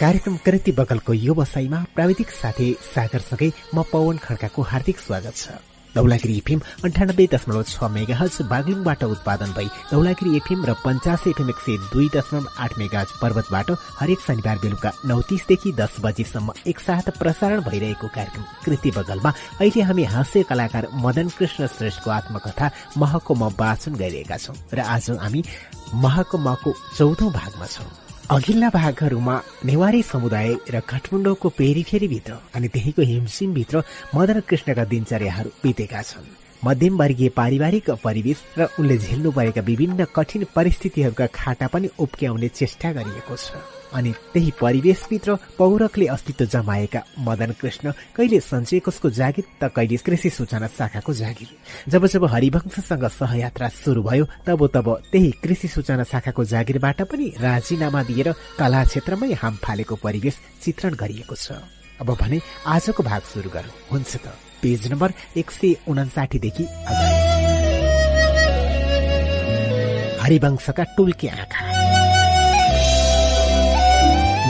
कार्यक्रम कृति बगलको यो बसाईमा प्राविधिक साथी सागरसँगै म पवन खड्काको हार्दिक स्वागत छ। धौलागिरी एफएम अन्ठानब्बे दशमलव छ मेगा हज बागलुङबाट उत्पादन भई धौलागिरी एफएम र पञ्चासे एफएम एक सय दुई दशमलव आठ मेगा पर्वतबाट हरेक शनिबार बेलुका नौ तीसदेखि दस बजेसम्म एकसाथ प्रसारण भइरहेको कार्यक्रम कृति बगलमा अहिले हामी हास्य कलाकार मदन कृष्ण श्रेष्ठको आत्मकथा महको म वाचन गरिरहेका छौं र आज हामी महको चौधौं भागमा छौं। अघिल्ला भागहरूमा नेवारी समुदाय र काठमाडौँको पेरिफेरीभित्र अनि त्यहीको हिमसिमभित्र मदन कृष्णका दिनचर्याहरू बितेका छन्। मध्यमवर्गीय पारिवारिक परिवेश र उनले झेल्नु परेका विभिन्न कठिन परिस्थितिहरूका खाटा पनि उप्क्याउने चेष्टा गरिएको छ। अनि त्यही परिवेशभित्र पौरखले अस्तित्व जमाएका मदन कृष्ण कहिले सञ्चयकोषको जागिर त कहिले कृषि सूचना शाखाको जागिर। जब जब हरिवंशसँग सहयात्रा सुरु भयो तब तब त्यही कृषि सूचना शाखाको जागिरबाट पनि राजीनामा दिएर कला क्षेत्रमै हाम फालेको परिवेश चित्रण गरिएको छ। अब भने आजको भाग सुरु गरौँ। हुन्छ त। पेज नम्बर एक सय उनासाठीदेखि हरिवंशका टुल्के आँखा।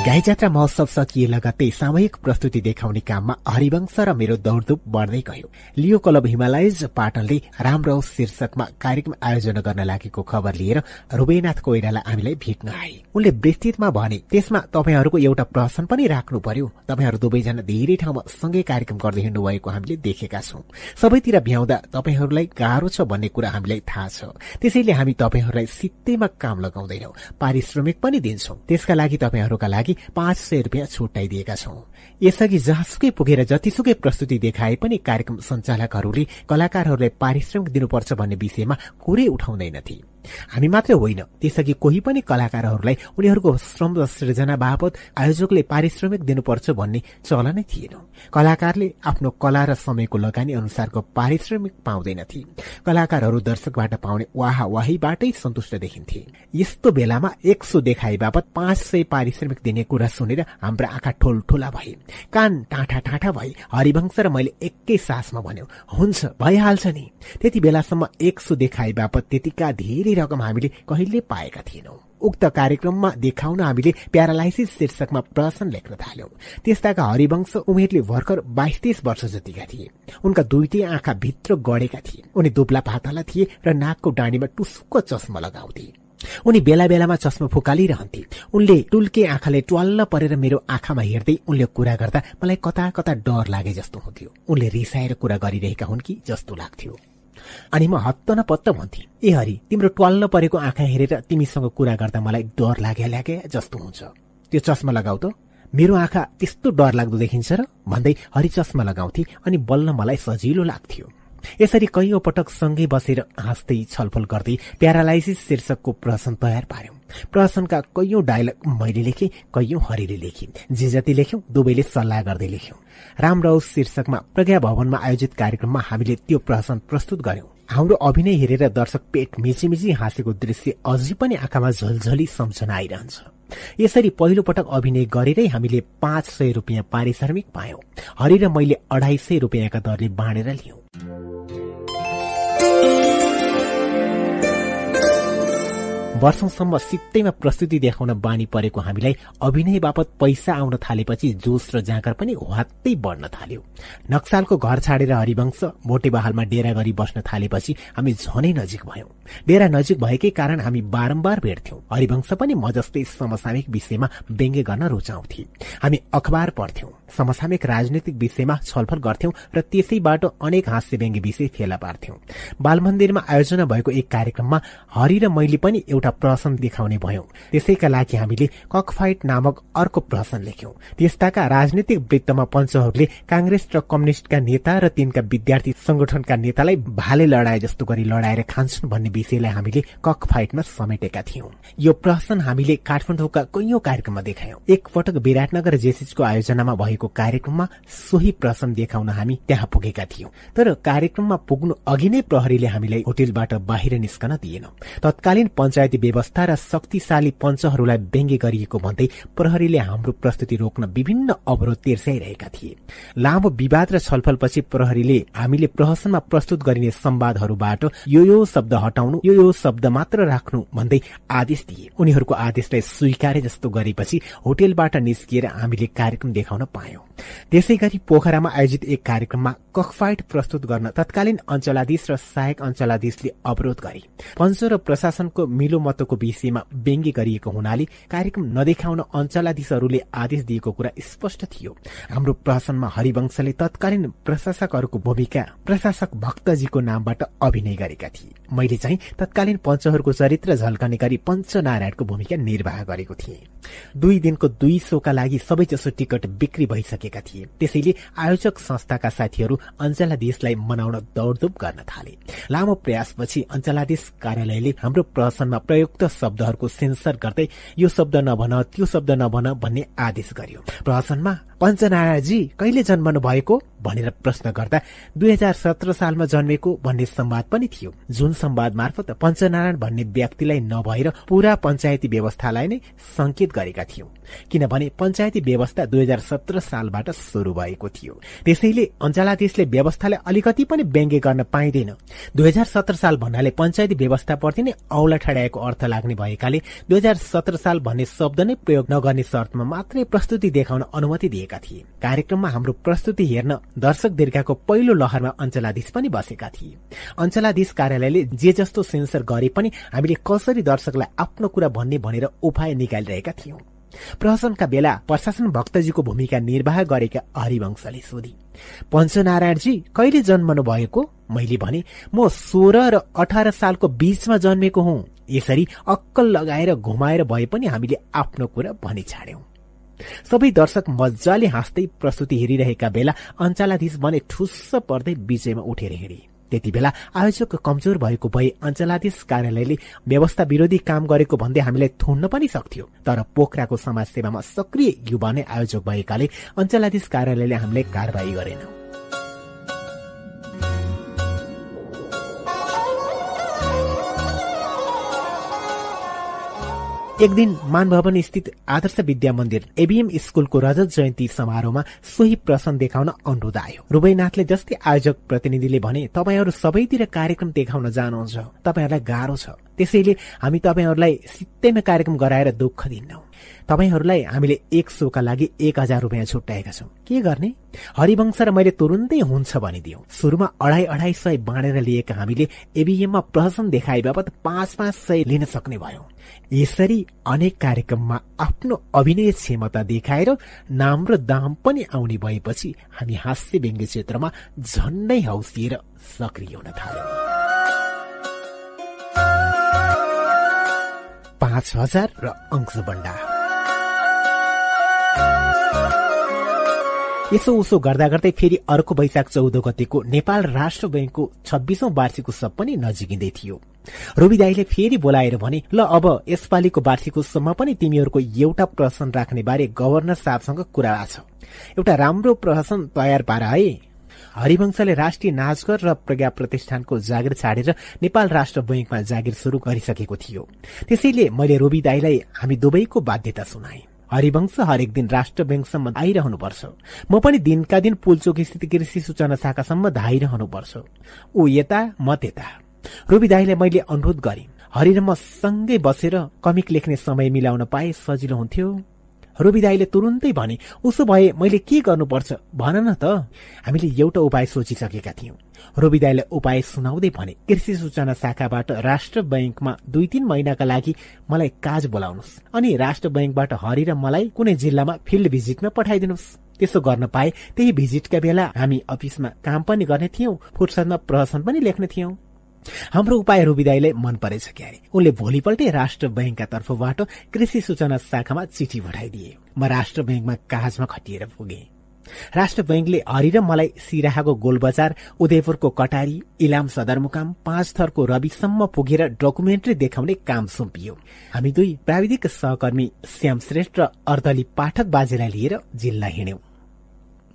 गाई जात्रा महोत्सव सकिए लगत्तै सामूहिक प्रस्तुति देखाउने काममा हरिवंश र मेरो दौडधुप बढ्दै गयो। लियो क्लब हिमालयज पाटनले राम्रो शीर्षकमा कार्यक्रम आयोजना गर्न लागेको खबर लिएर रुबेनाथ कोइराला हामीलाई भेट्न आए। उनले विस्तृतमा भने त्यसमा तपाईँहरूको एउटा प्रश्न पनि राख्नु पर्यो। तपाईँहरू दुवैजना धेरै ठाउँमा सँगै कार्यक्रम गर्दै हिँड्नु भएको हामीले देखेका छौं। सबैतिर भ्याउँदा तपाईँहरूलाई गाह्रो छ भन्ने कुरा हामीलाई थाहा छ। त्यसैले हामी तपाईँहरूलाई सित्तैमा काम लगाउँदैनौ। पारिश्रमिक पनि दिन्छौं। त्यसका लागि तपाईँहरूका लागि पाँच सय रुपियाँ छुट्याइदिएका छौं। यसअघि जहाँसुकै पुगेर जतिसुकै प्रस्तुति देखाए पनि कार्यक्रम सञ्चालकहरूले कलाकारहरूलाई पारिश्रमिक दिनुपर्छ भन्ने विषयमा कुरै उठाउँदैनथे। हामी मात्रै होइन त्यसअघि कोही पनि कलाकारहरूलाई उनीहरूको श्रम र सृजना बापत आयोजकले पारिश्रमिक दिनुपर्छ भन्ने चलनै थिएन। कलाकारले आफ्नो कला र समयको लगानी अनुसारको पारिश्रमिक पाउँदैनथे। कलाकारहरू दर्शकबाट पाउने वाहा वाहीबाटै सन्तुष्ट देखिन्थे। यस्तो बेलामा एक सो देखाए बापत पाँच सय पारिश्रमिक दिने कुरा सुनेर हाम्रा आँखा ठोलठोला भए। कान टाँठा टाँठा भए। हरिवंश र मैले एकै सासमा भन्यो हुन्छ भइहाल्छ नि। त्यति बेलासम्म एक सो देखाए बापत त्यतिका धेरै रकम हामीले कहिले पाएका थिएनौं। उक्त कार्यक्रममा देखाउन हामीले प्यारालाइसिस शीर्षकमा प्रश्न लेख्न थाल्यौं। त्यस्ताका हरिवंश उमेरले भर्खर बाइस तेइस वर्ष जतिका थिए। उनका दुईटै आँखा भित्र गढेका थिए। उनी दुब्ला पातला थिए र नाकको डाँडीमा टुस्क चस्मा लगाउँथे। उनी बेला बेलामा चस्मा फुकालिरहन्थे। उनले टुल्के आँखाले ट्वाल्ल परेर मेरो आँखामा हेर्दै उनले कुरा गर्दा मलाई कता कता डर लागे जस्तो हुन्थ्यो। उनले रिसाएर कुरा गरिरहेका हुन् कि जस्तो लाग्थ्यो। अनि म हत्त न पत्त भन्थे। ए हरि तिम्रो ट्वाल्न परेको आँखा हेरेर तिमीसँग कुरा गर्दा मलाई डर लाग्या लाग्या जस्तो हुन्छ। त्यो चस्मा लगाऊ त। मेरो आँखा त्यस्तो डर लाग्दो देखिन्छ र? भन्दै हरि चस्मा लगाउँथे अनि बल्ल मलाई सजिलो लाग्थ्यो। यसरी कैयौं पटक सँगै बसेर हाँस्दै छलफल गर्दै प्यारालाइसिस शीर्षकको प्रश्न तयार पार्यौं। प्रश्नका कैयौं डायलग मैले लेखेँ कैयौं हरिले लेखे। जे जति लेख्यौं दुवैले सल्लाह गर्दै लेख्यौं। राम राउस शीर्षकमा प्रज्ञा भवनमा आयोजित कार्यक्रममा हामीले त्यो प्रश्न प्रस्तुत गर्यौं। हाम्रो अभिनय हेरेर दर्शक पेट मिची हाँसेको दृश्य अझै पनि आँखामा झलझली सम्झना आइरहन्छ। यसरी पहिलो पटक अभिनय गरेरै हामीले पाँच सय रुपियाँ पारिश्रमिक पायौं। हरि र मैले अढाई सय रुपियाँका दरले बाँडेर लियौं। वर्षौंसम्म सित्तैमा प्रस्तुति देखाउन बानी परेको हामीलाई अभिनय बापत पैसा आउन थालेपछि जोस र जाँकर पनि ह्वात्तै बढ्न थाल्यो। नक्सालको घर छाडेर हरिवंश मोटे बहालमा डेरा गरी बस्न थालेपछि हामी झनै नजिक भयौं। डेरा नजिक भएकै कारण हामी बारम्बार भेट्थ्यौं। हरिवंश पनि म जस्तै समसामिक विषयमा व्यङ्ग्य गर्न रुचाउँथे। हामी अखबार पढ्थ्यौं। समसामिक राजनैतिक विषयमा छलफल गर्थ्यौं र त्यसैबाट अनेक हास्य व्यङ्ग्य विषय फेला पार्थ्यौं। बालमन्दिरमा आयोजना भएको एक कार्यक्रममा हरि र मैले पनि एउटा प्रश्न देखाउने भयौं। त्यसैका लागि हामीले ककफाइट नामक अर्को प्रश्न लेख्यौं। त्यस्ताका राजनीतिक वृत्तमा पञ्चहरूले कांग्रेस र कम्युनिष्टका नेता र तिनका विद्यार्थी संगठनका नेतालाई भाले लडाए जस्तो गरी लडाएर खान्छन् भन्ने विषयलाई हामीले ककफाइटमा समेटेका थियौं। यो प्रश्न हामीले काठमाडौँका कैयौं कार्यक्रममा देखायौं। एकपटक विराटनगर जेसिसको आयोजनामा भएको भएको कार्यक्रममा सोही प्रश्न देखाउन हामी त्यहाँ पुगेका थियौं। तर कार्यक्रममा पुग्नु अघि नै प्रहरीले हामीलाई होटेलबाट बाहिर निस्कन दिएन। तत्कालीन पञ्चायती व्यवस्था र शक्तिशाली पञ्चहरूलाई व्यङ्ग्य गरिएको भन्दै प्रहरीले हाम्रो प्रस्तुति रोक्न विभिन्न अवरोध तेर्स्याइरहेका थिए। लामो विवाद र छलफलपछि प्रहरीले हामीले प्रहसनमा प्रस्तुत गरिने संवादहरूबाट यो यो शब्द हटाउनु यो यो शब्द मात्र राख्नु भन्दै आदेश दिए। उनीहरूको आदेशलाई स्वीकारे जस्तो गरेपछि होटेलबाट निस्किएर हामीले कार्यक्रम देखाउन पायौं। त्यसै गरी पोखरामा आयोजित एक कार्यक्रममा ककफाइट प्रस्तुत गर्न तत्कालीन अञ्चलाधीश र सहायक अञ्चलाधीशले अवरोध गरे। पञ्च र प्रशासनको मिलोमतोको विषयमा व्यङ्ग्य गरिएको हुनाले कार्यक्रम नदेखाउन अञ्चलाधीशहरूले आदेश दिएको कुरा स्पष्ट थियो। हाम्रो प्रशासनमा हरिवंशले तत्कालीन प्रशासकहरूको भूमिका प्रशासक भक्तजीको नामबाट अभिनय गरेका थिए। मैले चाहिँ तत्कालीन पञ्चहरूको चरित्र झल्कने गरी पञ्चनारायणको भूमिका निर्वाह गरेको थिएँ। दुई दिनको दुई शोका लागि सबैजसो टिकट बिक्री भइसकेका थिए। त्यसैले आयोजक संस्थाका साथीहरू अञ्चलाधीशलाई मनाउन दौडधुप गर्न थाले। लामो प्रयासपछि अञ्चलाधीश कार्यालयले हाम्रो प्रहसनमा प्रयुक्त शब्दहरूको सेन्सर गर्दै यो शब्द नभन त्यो शब्द नभन भन्ने आदेश गर्यो। प्रहसनमा पञ्चनारायणजी कहिले जन्मनु भएको? भनेर प्रश्न गर्दा दुई हजार सत्र सालमा जन्मेको भन्ने संवाद पनि थियो। जुन संवाद मार्फत पञ्चनारायण भन्ने व्यक्तिलाई नभएर पूरा पञ्चायती व्यवस्थालाई नै संकेत गरेका थियौं। किनभने पञ्चायती व्यवस्था दुई हजार सत्र सालबाट शुरू भएको थियो। त्यसैले अञ्चलाधीशले व्यवस्थालाई अलिकति पनि व्यङ्ग्य गर्न पाइँदैन। दुई हजार सत्र साल भन्नाले पञ्चायती व्यवस्थाप्रति नै औला ठडाएको अर्थ लाग्ने भएकाले दुई हजार सत्र साल भन्ने शब्द नै प्रयोग नगर्ने शर्तमा मात्रै प्रस्तुति देखाउन अनुमति दिएका थिए। कार्यक्रममा हाम्रो प्रस्तुति हेर्न दर्शक दीर्घाको पहिलो लहरमा अञ्चलाधीश पनि बसेका थिए। अञ्चलाधीश कार्यालयले जे जस्तो सेन्सर गरे पनि हामीले कसरी दर्शकलाई आफ्नो कुरा भन्ने भनेर उपाय निकालिरहेका थियौं। प्रहसनका बेला प्रशासन भक्तजीको भूमिका निर्वाह गरेका हरिवंशले सोधी पञ्चनारायणजी कहिले जन्मनु भएको? मैले भने म सोह्र र अठार सालको बीचमा जन्मेको हुँ। यसरी अक्कल लगाएर घुमाएर भए पनि हामीले आफ्नो कुरा भनी छाड्यौं। सबै दर्शक मजाले हाँस्दै प्रस्तुति हेरिरहेका बेला अञ्चलाधीश भने ठुस्स पर्दै विजयमा उठेर हिँडे। त्यति बेला आयोजक कमजोर भएको भए अञ्चलाधीश कार्यालयले व्यवस्था विरोधी काम गरेको भन्दै हामीलाई थुन्न पनि सक्थ्यो। तर पोखराको समाजसेवामा सक्रिय युवा नै आयोजक भएकाले अञ्चलाधीश कार्यालयले हामीलाई कारवाही गरेन। एक दिन मानभवन स्थित आदर्श विद्या मन्दिर एबीएम स्कूलको रजत जयन्ती समारोहमा सोही प्रश्न देखाउन अनुरोध आयो। रुबैनाथले जस्तै आयोजक प्रतिनिधिले भने तपाईँहरू सबैतिर कार्यक्रम देखाउन जानुहुन्छ। तपाईँहरूलाई गाह्रो छ। त्यसैले हामी तपाईँहरूलाई सित्तैमा कार्यक्रम गराएर दुःख दिन्नौ। तपाईँहरूलाई हामीले एक शोका लागि एक हजार रुपियाँ छुट्याएका छौँ। के गर्ने? हरिवंश र मैले तुरुन्तै हुन्छ भनिदियौं। सुरुमा अढाई अढाई सय बाँडेर लिएका हामीले एबिएममा प्रहसन देखाए बापत पाँच पाँच सय लिन सक्ने भयौं। यसरी अनेक कार्यक्रममा आफ्नो अभिनय क्षमता देखाएर नाम र दाम पनि आउने भएपछि हामी हास्य व्यङ्ग्य क्षेत्रमा झन्डै हौसिएर सक्रिय हुन थाल्यौं। पाँच हजार र अंशबण्डा यसो उसो गर्दा गर्दै फेरि अर्को वैशाख चौध गतेको नेपाल राष्ट्र ब्याङ्कको छब्बीसौं वार्षिक उत्सव पनि नजिकिँदै थियो। रोबी दाईले फेरि बोलाएर भने ल अब यसपालिको वार्षिक उत्सवमा पनि तिमीहरूको एउटा प्रहसन राख्ने बारे गभर्नर साहबसँग कुरा छ। एउटा राम्रो प्रहसन तयार पार है। हरिवंशले राष्ट्रिय नाचघर र प्रज्ञा प्रतिष्ठानको जागिर छाडेर नेपाल राष्ट्र बैङ्कमा जागिर शुरू गरिसकेको थियो। त्यसैले मैले रोबी दाईलाई हामी दुवैको बाध्यता सुनाएँ। हरिवंश हरेक दिन राष्ट्र ब्याङ्कसम्म आइरहनुपर्छ। म पनि दिनका दिन पुलचोक स्थित कृषि सूचना शाखासम्म धाइरहनुपर्छ। ऊ यता म त्यता। रुबी दाईलाई मैले अनुरोध गरेँ। हरि म सँगै बसेर कमिक लेख्ने समय मिलाउन पाए सजिलो हुन्थ्यो। रुबी दाईले तुरुन्तै भने उसो भए मैले के गर्नुपर्छ? भन न त। हामीले एउटा उपाय सोचिसकेका थियौं। रोबिदाईलाई उपाय सुनाउँदै भने कृषि सूचना शाखाबाट राष्ट्र ब्याङ्कमा दुई तीन महिनाका लागि मलाई काज बोलाउनुहोस् अनि राष्ट्र ब्याङ्कबाट हरि र मलाई कुनै जिल्लामा फिल्ड भिजिटमा पठाइदिनुहोस्। त्यसो गर्न पाए त्यही भिजिटका बेला हामी अफिसमा काम पनि गर्ने थियौं फुर्सदमा प्रहसन पनि लेख्ने थियौं। हाम्रो उपाय रुबिदाईलाई मन परेछ क्यारे। उनले भोलिपल्टै राष्ट्र ब्याङ्कका तर्फबाट कृषि सूचना शाखामा चिठी पठाइदिए। म राष्ट्र ब्याङ्कमा कागजमा खटिएर पुगे। राष्ट्र ब्याङ्कले हरि र मलाई सिराहाको गोलबजार उदयपुरको कटारी इलाम सदरमुकाम पाँच थरको रविसम्म पुगेर डकुमेन्ट्री देखाउने काम सुम्पियो। हामी दुई प्राविधिक सहकर्मी श्याम श्रेष्ठ र अर्दली पाठक बाजेलाई लिएर जिल्ला हिँड्यौं।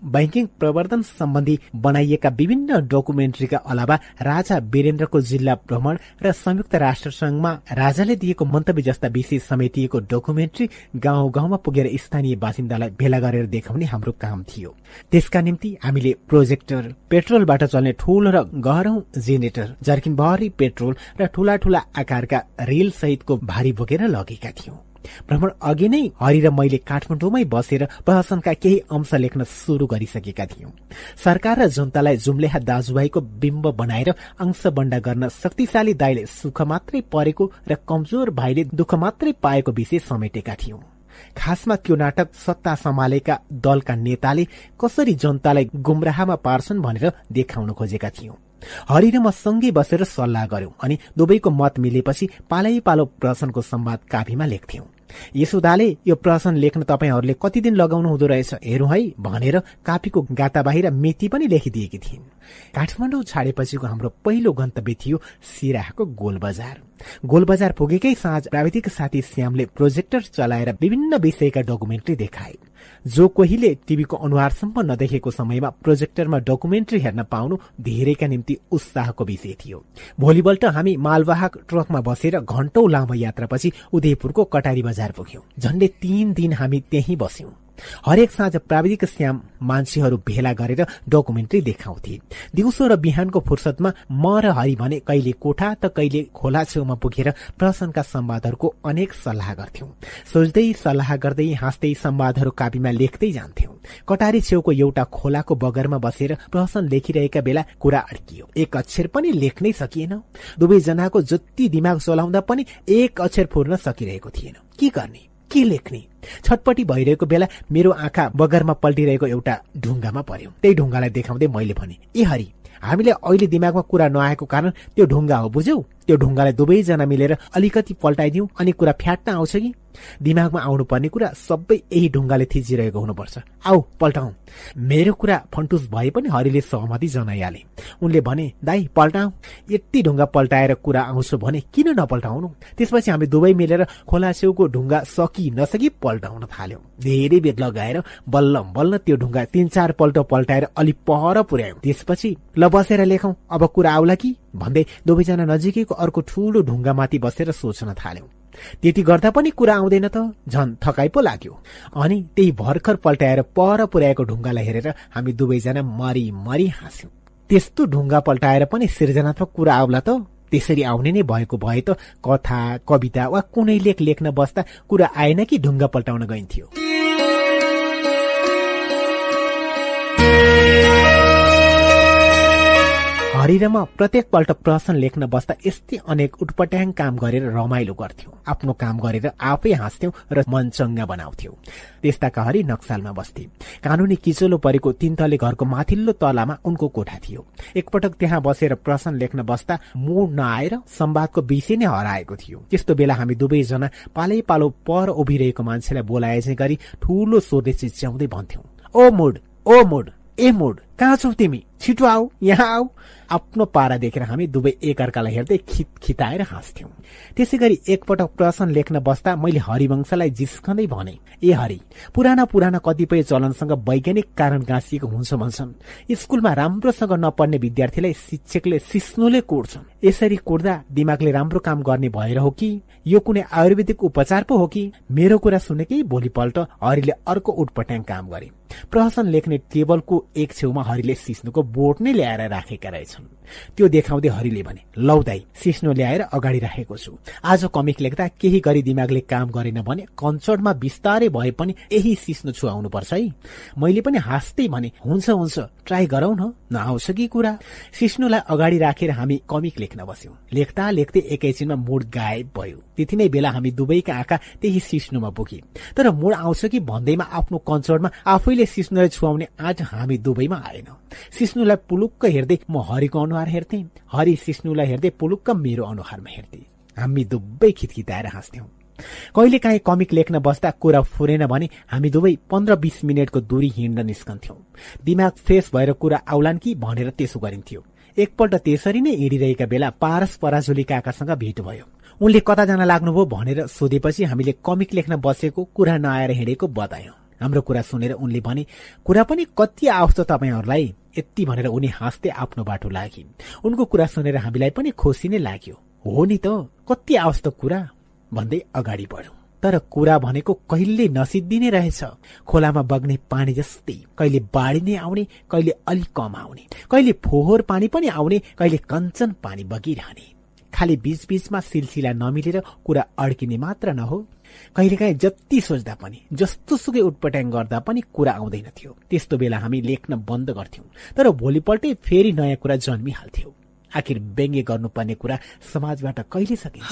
बैंकिङ प्रवर्धन सम्बन्धी बनाइएका विभिन्न डकुमेन्ट्रीका अलावा राजा वीरेन्द्रको जिल्ला भ्रमण र संयुक्त राष्ट्र संघमा राजाले दिएको मन्तव्य जस्ता विषय समेटिएको डकुमेन्ट्री गाउँ गाउँमा पुगेर स्थानीय बासिन्दालाई भेला गरेर देखाउने हाम्रो काम थियो। त्यसका निम्ति हामीले प्रोजेक्टर पेट्रोलबाट चल्ने ठूलो र गहरौं जेनेरेटर जर्किनभरि पेट्रोल र ठूला ठूला आकारका रेल सहितको भारी बोकेर लगेका थियौं। भ्रमण अघि नै हरि र मैले काठमाडौँमै बसेर प्रशासनका केही अंश लेख्न शुरू गरिसकेका थियौं। सरकार र जनतालाई जुम्लेहा दाजुभाइको बिम्ब बनाएर अंश बण्डा गर्न शक्तिशाली दाईले सुख मात्रै परेको र कमजोर भाइले दुःख मात्रै पाएको विषय समेटेका थियौं। खासमा त्यो नाटक सत्ता सम्हालेका दलका नेताले कसरी जनतालाई गुमराहमा पार्छन् भनेर देखाउन खोजेका थियौं। हरि र म सँगै बसेर सल्लाह गर्यौं अनि दुवैको मत मिलेपछि पालै पालो प्रश्नको संवाद काफीमा लेख्थ्यौं। यसुदाले यो प्रश्न लेख्न तपाईँहरूले कति दिन लगाउनु हुँदो रहेछ हेरौँ है भनेर कापीको गाता बाहिर मिति पनि लेखिदिएकी थिइन्। काठमाडौँ छाडेपछिको हाम्रो पहिलो गन्तव्य थियो सिराहाको गोल बजार गोल बजार पुगेकै साँझ प्राविधिक साथी श्यामले प्रोजेक्टर चलाएर विभिन्न विषयका डकुमेन्ट्री देखाए। जो कोहीले टिभीको अनुहारसम्म नदेखेको समयमा प्रोजेक्टरमा डकुमेन्ट्री हेर्न पाउनु धेरैका निम्ति उत्साहको विषय थियो। भोलिपल्ट हामी मालवाहक ट्रकमा बसेर घण्टौं लामो यात्रापछि उदयपुरको कटारी बजार पुग्यौं। झण्डै तीन दिन हामी त्यही बस्यौं। हरेक साँझ प्राविधिक श्याम मान्छेहरू भेला गरेर डकुमेन्ट्री देखाउँथे। दिउँसो र बिहानको फुर्सदमा म र हरि भने कहिले कोठा त कहिले खोला छेउमा पुगेर प्रसनका संवादहरूको अनेक सल्लाह गर्थ्यौं। सोच्दै सल्लाह गर्दै हाँस्दै संवादहरू कापीमा लेख्दै जान्थ्यौं। कटारी छेउको एउटा खोलाको बगरमा बसेर प्रहसन लेखिरहेका बेला कुरा अड्कियो। एक अक्षर पनि लेख्नै सकिएन। दुवैजनाको जति दिमाग चलाउँदा पनि एक अक्षर फुर्न सकिरहेको थिएन। के गर्ने? के लेख्ने? छटपटी भइरहेको बेला मेरो आँखा बगरमा पल्टिरहेको एउटा ढुङ्गामा पर्यो। त्यही ढुङ्गालाई देखाउँदै मैले भने ए हरि हामीले अहिले दिमागमा कुरा नआएको कारण त्यो ढुङ्गा हो बुझ्यौ? त्यो ढुङ्गालाई दुवैजना मिलेर अलिकति पल्टाइदिउँ अनि कुरा फ्याट्न आउँछ कि? दिमागमा आउनु पर्ने कुरा सबै यही ढुङ्गाले थिचिरहेको हुनुपर्छ। आऊ पल्टाउ। मेरो कुरा फन्टुस भए पनि हरिले सहमति जनाइहाले। उनले भने दाई पल्टाउ। यति ढुङ्गा पल्टाएर कुरा आउँछ भने किन नपल्टाउनु? त्यसपछि हामी दुवै मिलेर खोला छेउको ढुङ्गा सकि नसकी पल्टाउन थाल्यौं। धेरै बेर लगाएर बल्ल बल्ल त्यो ढुङ्गा तिन चार पल्ट पल्टाएर अलि पर पुर्यायौं। त्यसपछि ल बसेर लेखौं। अब कुरा आउला कि? भन्दै दुवैजना नजिकैको अर्को ठूलो ढुङ्गामाथि बसेर सोच्न थाल्यौं। त्यति गर्दा पनि कुरा आउँदैन त। झन थकाइ पो लाग्यो। अनि त्यही भर्खर पल्टाएर पर पुर्याएको ढुङ्गालाई हेरेर हामी दुवैजना मरी मरी हाँस्यौं। त्यस्तो ढुङ्गा पल्टाएर पनि सृजनात्मक कुरा आउला त। त्यसरी आउने नै भएको भए त कथा कविता वा कुनै लेख लेख्न बस्दा कुरा आएन कि ढुङ्गा पल्टाउन गइन्थ्यो। प्रत्येक पल्ट प्रश्न लेख्न बस्दा यस्तै अनेक उटपट्याङ काम गरेर रमाइलो गर्थ्यौं। आफ्नो काम गरेर आफै हाँस्थ्यौं र मन चङ्गा बनाउँथ्यौं। त्यस्ताका हरि नक्सालमा बस्थे। कानूनी किचोलो परेको तीन तले घरको माथिल्लो तलामा उनको कोठा थियो। एकपटक त्यहाँ बसेर प्रश्न लेख्न बस्दा मुड नआएर संवादको विषय नै हराएको थियो। त्यस्तो बेला हामी दुवैजना पालै पालो पर उभिरहेको मान्छेलाई बोलाए गरी ठूलो स्वरले चिच्याउँदै भन्थ्यौं ओ मुड ओ मुड ए मुड कहाँ छौ तिमी? छिटो आऊ यहाँ आऊ। आफ्नो पारा देखेर हामी दुवै एकअर्कालाई हेर्दै खित खिताएर हाँस्थ्यौं। त्यसै गरी एकपटक प्रश्न लेख्न बस्दा मैले हरिवंशलाई जिस्कँदै भने ए हरि पुराना पुराना कतिपय चलनसँग वैज्ञानिक कारण गाँसिएको हुन्छ भन्छन्। स्कूलमा राम्रोसँग नपढ्ने विद्यार्थीलाई शिक्षकले सिस्नुले कोड्छन् यसरी कोड्दा दिमागले राम्रो काम गर्ने भएर हो कि? यो कुनै आयुर्वेदिक उपचार पो हो कि? मेरो कुरा सुनेकै भोलिपल्ट हरिले अर्को उटपट्याङ काम गरे। प्रहसन लेख्ने टेबलको एक छेउमा हरिले सिस्नुको बोट नै ल्याएर राखेका रहेछन्। त्यो देखाउँदै हरिले भने लौ दाई सिस्नो ल्याएर अगाडि राखेको छु। आज कमिक लेख्दा केही गरी दिमागले काम गरेन भने कन्सर्टमा बिस्तारै भए पनि यही सिस्नो छुवाउनु पर्छ है। मैले पनि हाँस्दै भने हुन्छ हुन्छ ट्राई गरौ न नआउँछ कि कुरा। सिस्नुलाई अगाडि राखेर हामी कमिक लेख्न बस्यौं। लेख्दा लेख्दै एकैछिनमा मुड गायब भयो। त्यति नै बेला हामी दुवैका आँखा त्यही सिस्नुमा पुगे तर मुड आउँछ कि भन्दैमा आफ्नो कन्सर्टमा आफैले सिस्नुलाई छुवाउने आँट हामी दुवैमा आएन। सिस्नुलाई पुलुक्क हेर्दै म हरिको अनुहार हेर्थे। हरि सिस्नुलाई हेर्दै पुलुक्क मेरो अनुहारमा हेर्थे। हामी दुवै खितखिताएर हाँस्थ्यौं। कहिले काहीँ कमिक लेख्न बस्दा कुरा फुरेन भने हामी दुवै पन्ध्र बिस मिनटको दूरी हिँड्न निस्कन्थ्यौं। दिमाग फ्रेस भएर कुरा आउलान् कि भनेर त्यसो गरिन्थ्यो। एकपल्ट त्यसरी नै हिँडिरहेका बेला पारस पराजुली काकासँग भेट भयो। उनले कता जान लाग्नुभयो भनेर सोधेपछि हामीले कमिक लेख्न बसेको कुरा नआएर हिँडेको बतायौं। हाम्रो कुरा सुनेर उनले भने कुरा पनि कति त तपाईँहरूलाई? यति भनेर उनी हाँस्दै आफ्नो बाटो लागे उनको कुरा सुनेर हामीलाई पनि खुसी नै लाग्यो। हो नि त कति आओस् त कुरा? भन्दै अगाडि बढ्यौं। तर कुरा भनेको कहिले नसिद्धिने रहेछ। खोलामा बग्ने पानी जस्तै कहिले बाढी नै आउने कहिले अलिक कम आउने। कहिले फोहोर पानी पनि आउने कहिले कञ्चन पानी बगिरहने। खालि बीचबीचमा सिलसिला नमिलेर कुरा अड्किने मात्र नहो। कहिलेकाहीँ जति सोच्दा पनि जस्तो सुकै उटपट्याङ गर्दा पनि कुरा आउँदैन थियो त्यस्तो बेला हामी लेख्न बन्द गर्थ्यौं तर भोलिपल्टै फेरि नयाँ कुरा जन्मिहाल्थ्यो आखिर व्यङ्ग्य गर्नुपर्ने कुरा समाजबाट कहिले सकिन्छ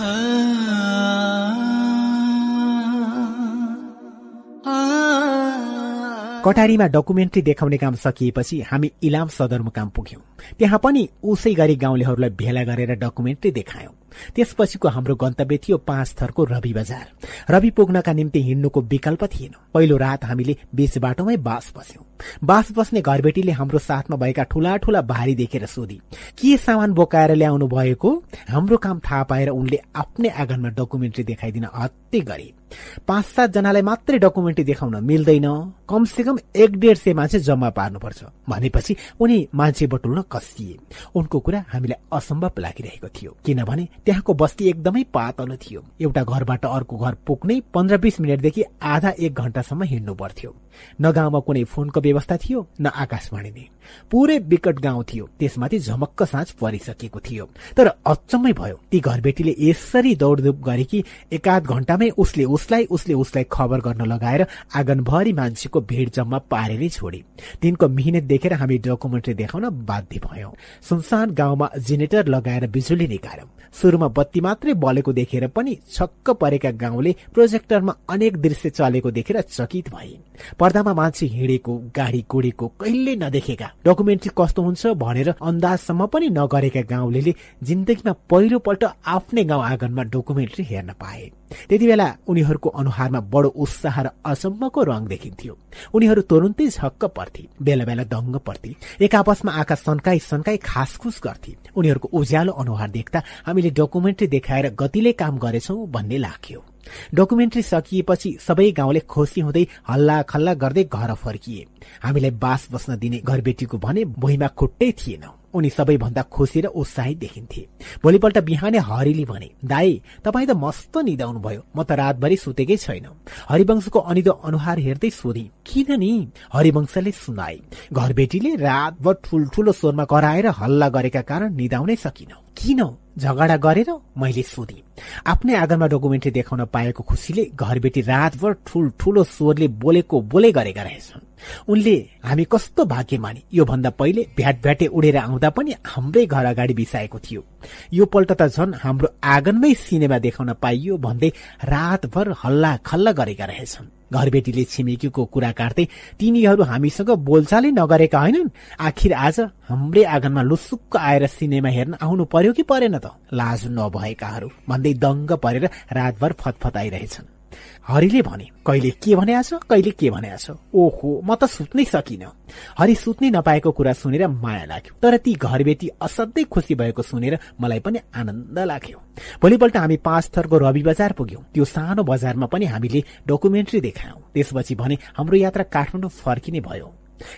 कटारीमा डकुमेन्ट्री देखाउने काम सकिएपछि हामी इलाम सदरमुकाम पुग्यौं त्यहाँ पनि उसै गरी गाउँलेहरूलाई भेला गरेर डकुमेन्ट्री देखायौं त्यसपछिको हाम्रो गन्तव्य थियो पाँच थरको रवि बजार। रवि पुग्नका निम्ति हिँड्नुको विकल्प थिएन। पहिलो रात हामीले बीच बाटोमै बास बस्यौं। बास बस्ने घरबेटीले हाम्रो साथमा भएका ठूला ठूला भारी देखेर सोधी के सामान बोकाएर ल्याउनु भएको? हाम्रो काम थाहा पाएर उनले आफ्नै आँगनमा डकुमेन्ट्री देखाइदिन हत्ते गरे पाँच सात जनालाई मात्रै डकुमेन्ट्री देखाउन मिल्दैन। कमसे कम एक डेढ सय मान्छे जम्मा पार्नुपर्छ। भनेपछि उनी मान्छे बटुल्न कसिए। उनको कुरा हामीलाई असम्भव लागिरहेको थियो। किनभने त्यहाँको बस्ती एकदमै पातलो थियो। एउटा घरबाट अर्को घर पुग्नै पन्ध्र बिस मिनटदेखि आधा एक घण्टासम्म हिँड्नु पर्थ्यो। न गाउँमा कुनै फोनको व्यवस्था थियो न आकाशवाणी नै। पुरै विकट गाउँ थियो। त्यसमाथि झमक्क साँझ परिसकेको थियो। तर अचम्मै भयो। ती घरबेटीले यसरी दौडधुप गरे कि एकाध घण्टामै उसले उसलाई उसले उसलाई खबर गर्न लगाएर आँगनभरि मान्छेको भीड़ जम्मा पारेरै छोडे। तिनको मिहिनेत देखेर हामी डकुमेन्ट्री देखाउन बाध्य भयौं। सुनसान गाउँमा जेनेरेटर लगाएर बिजुली निकाल्यौं। सुरुमा बत्ती मात्रै बलेको देखेर पनि छक्क परेका गाउँले प्रोजेक्टरमा अनेक दृश्य चलेको देखेर चकित भए। पर्दामा मान्छे हिँडेको गाडी कुडेको कहिले नदेखेका। डकुमेन्ट्री कस्तो हुन्छ भनेर अन्दाजसम्म पनि नगरेका गाउँले जिन्दगीमा पहिलोपल्ट आफ्नै गाउँ आँगनमा डकुमेन्ट्री हेर्न पाए। त्यति बेला उनीहरूको अनुहारमा बडो उत्साह र अचम्मको रङ देखिन्थ्यो। उनीहरू तुरुन्तै झक्क पर्थे बेला बेला दङ्ग पर्थे एक आपसमा आँखा सन्काई सन्काई खासखुस गर्थे। उनीहरूको उज्यालो अनुहार देख्दा हामीले डकुमेन्ट्री देखाएर गतिले काम गरेछौं भन्ने लाग्यो। डकुमेन्ट्री सकिएपछि सबै गाउँले खुसी हुँदै हल्ला खल्ला गर्दै घर फर्किए। हामीलाई बास बस्न दिने घरबेटीको भने भुइँमा खुट्टै थिएन। उनी सबैभन्दा खुसी र उत्साहित देखिन्थे। भोलिपल्ट बिहानै हरिले भने दाई तपाईँ त मस्त निदाउनु भयो म त रातभरि सुतेकै छैन। हरिवंशको अनिदो अनुहार हेर्दै सोधे किन नि? हरिवंशले सुनाए घरबेटीले रातभर ठुल्ठुलो स्वरमा कराएर हल्ला गरेका कारण निदाउनै सकिन। किन? झगडा गरेर? मैले सोधे। आफ्नै आँगनमा डकुमेन्ट्री देखाउन पाएको खुसीले घरबेटी रातभर ठुल्ठुलो स्वरले बोलेको बोले गरेका रहेछन्। उनले हामी कस्तो भाग्यमानी। यो भन्दा पहिले भ्याट भ्याटे उडेर आउँदा पनि हाम्रै घर अगाडि बिसाएको थियो। यो पल्ट त झन् हाम्रो आँगनमै सिनेमा देखाउन पाइयो भन्दै रातभर हल्ला खल्ला गरेका रहेछन्। घरबेटीले छिमेकीको कुरा काट्दै तिनीहरू हामीसँग बोलचालै नगरेका होइनन्। आखिर आज हाम्रै आँगनमा लुसुक्क आएर सिनेमा हेर्न आउनु पर्यो कि परेन त? लाज नभएकाहरू भन्दै दङ्ग परेर रातभर फतफताइरहेछन्। हरिले भने कहिले के भने छ? कहिले के भने छ? ओहो म त सुत्नै सकिन। हरि सुत्नै नपाएको कुरा सुनेर माया लाग्यो। तर ती घरबेटी असाध्यै खुसी भएको सुनेर मलाई पनि आनन्द लाग्यो। भोलिपल्ट हामी पाँच थरको रवि बजार पुग्यौं। त्यो सानो बजारमा पनि हामीले डकुमेन्ट्री देखायौं। त्यसपछि भने हाम्रो यात्रा काठमाडौँ फर्किने भयो।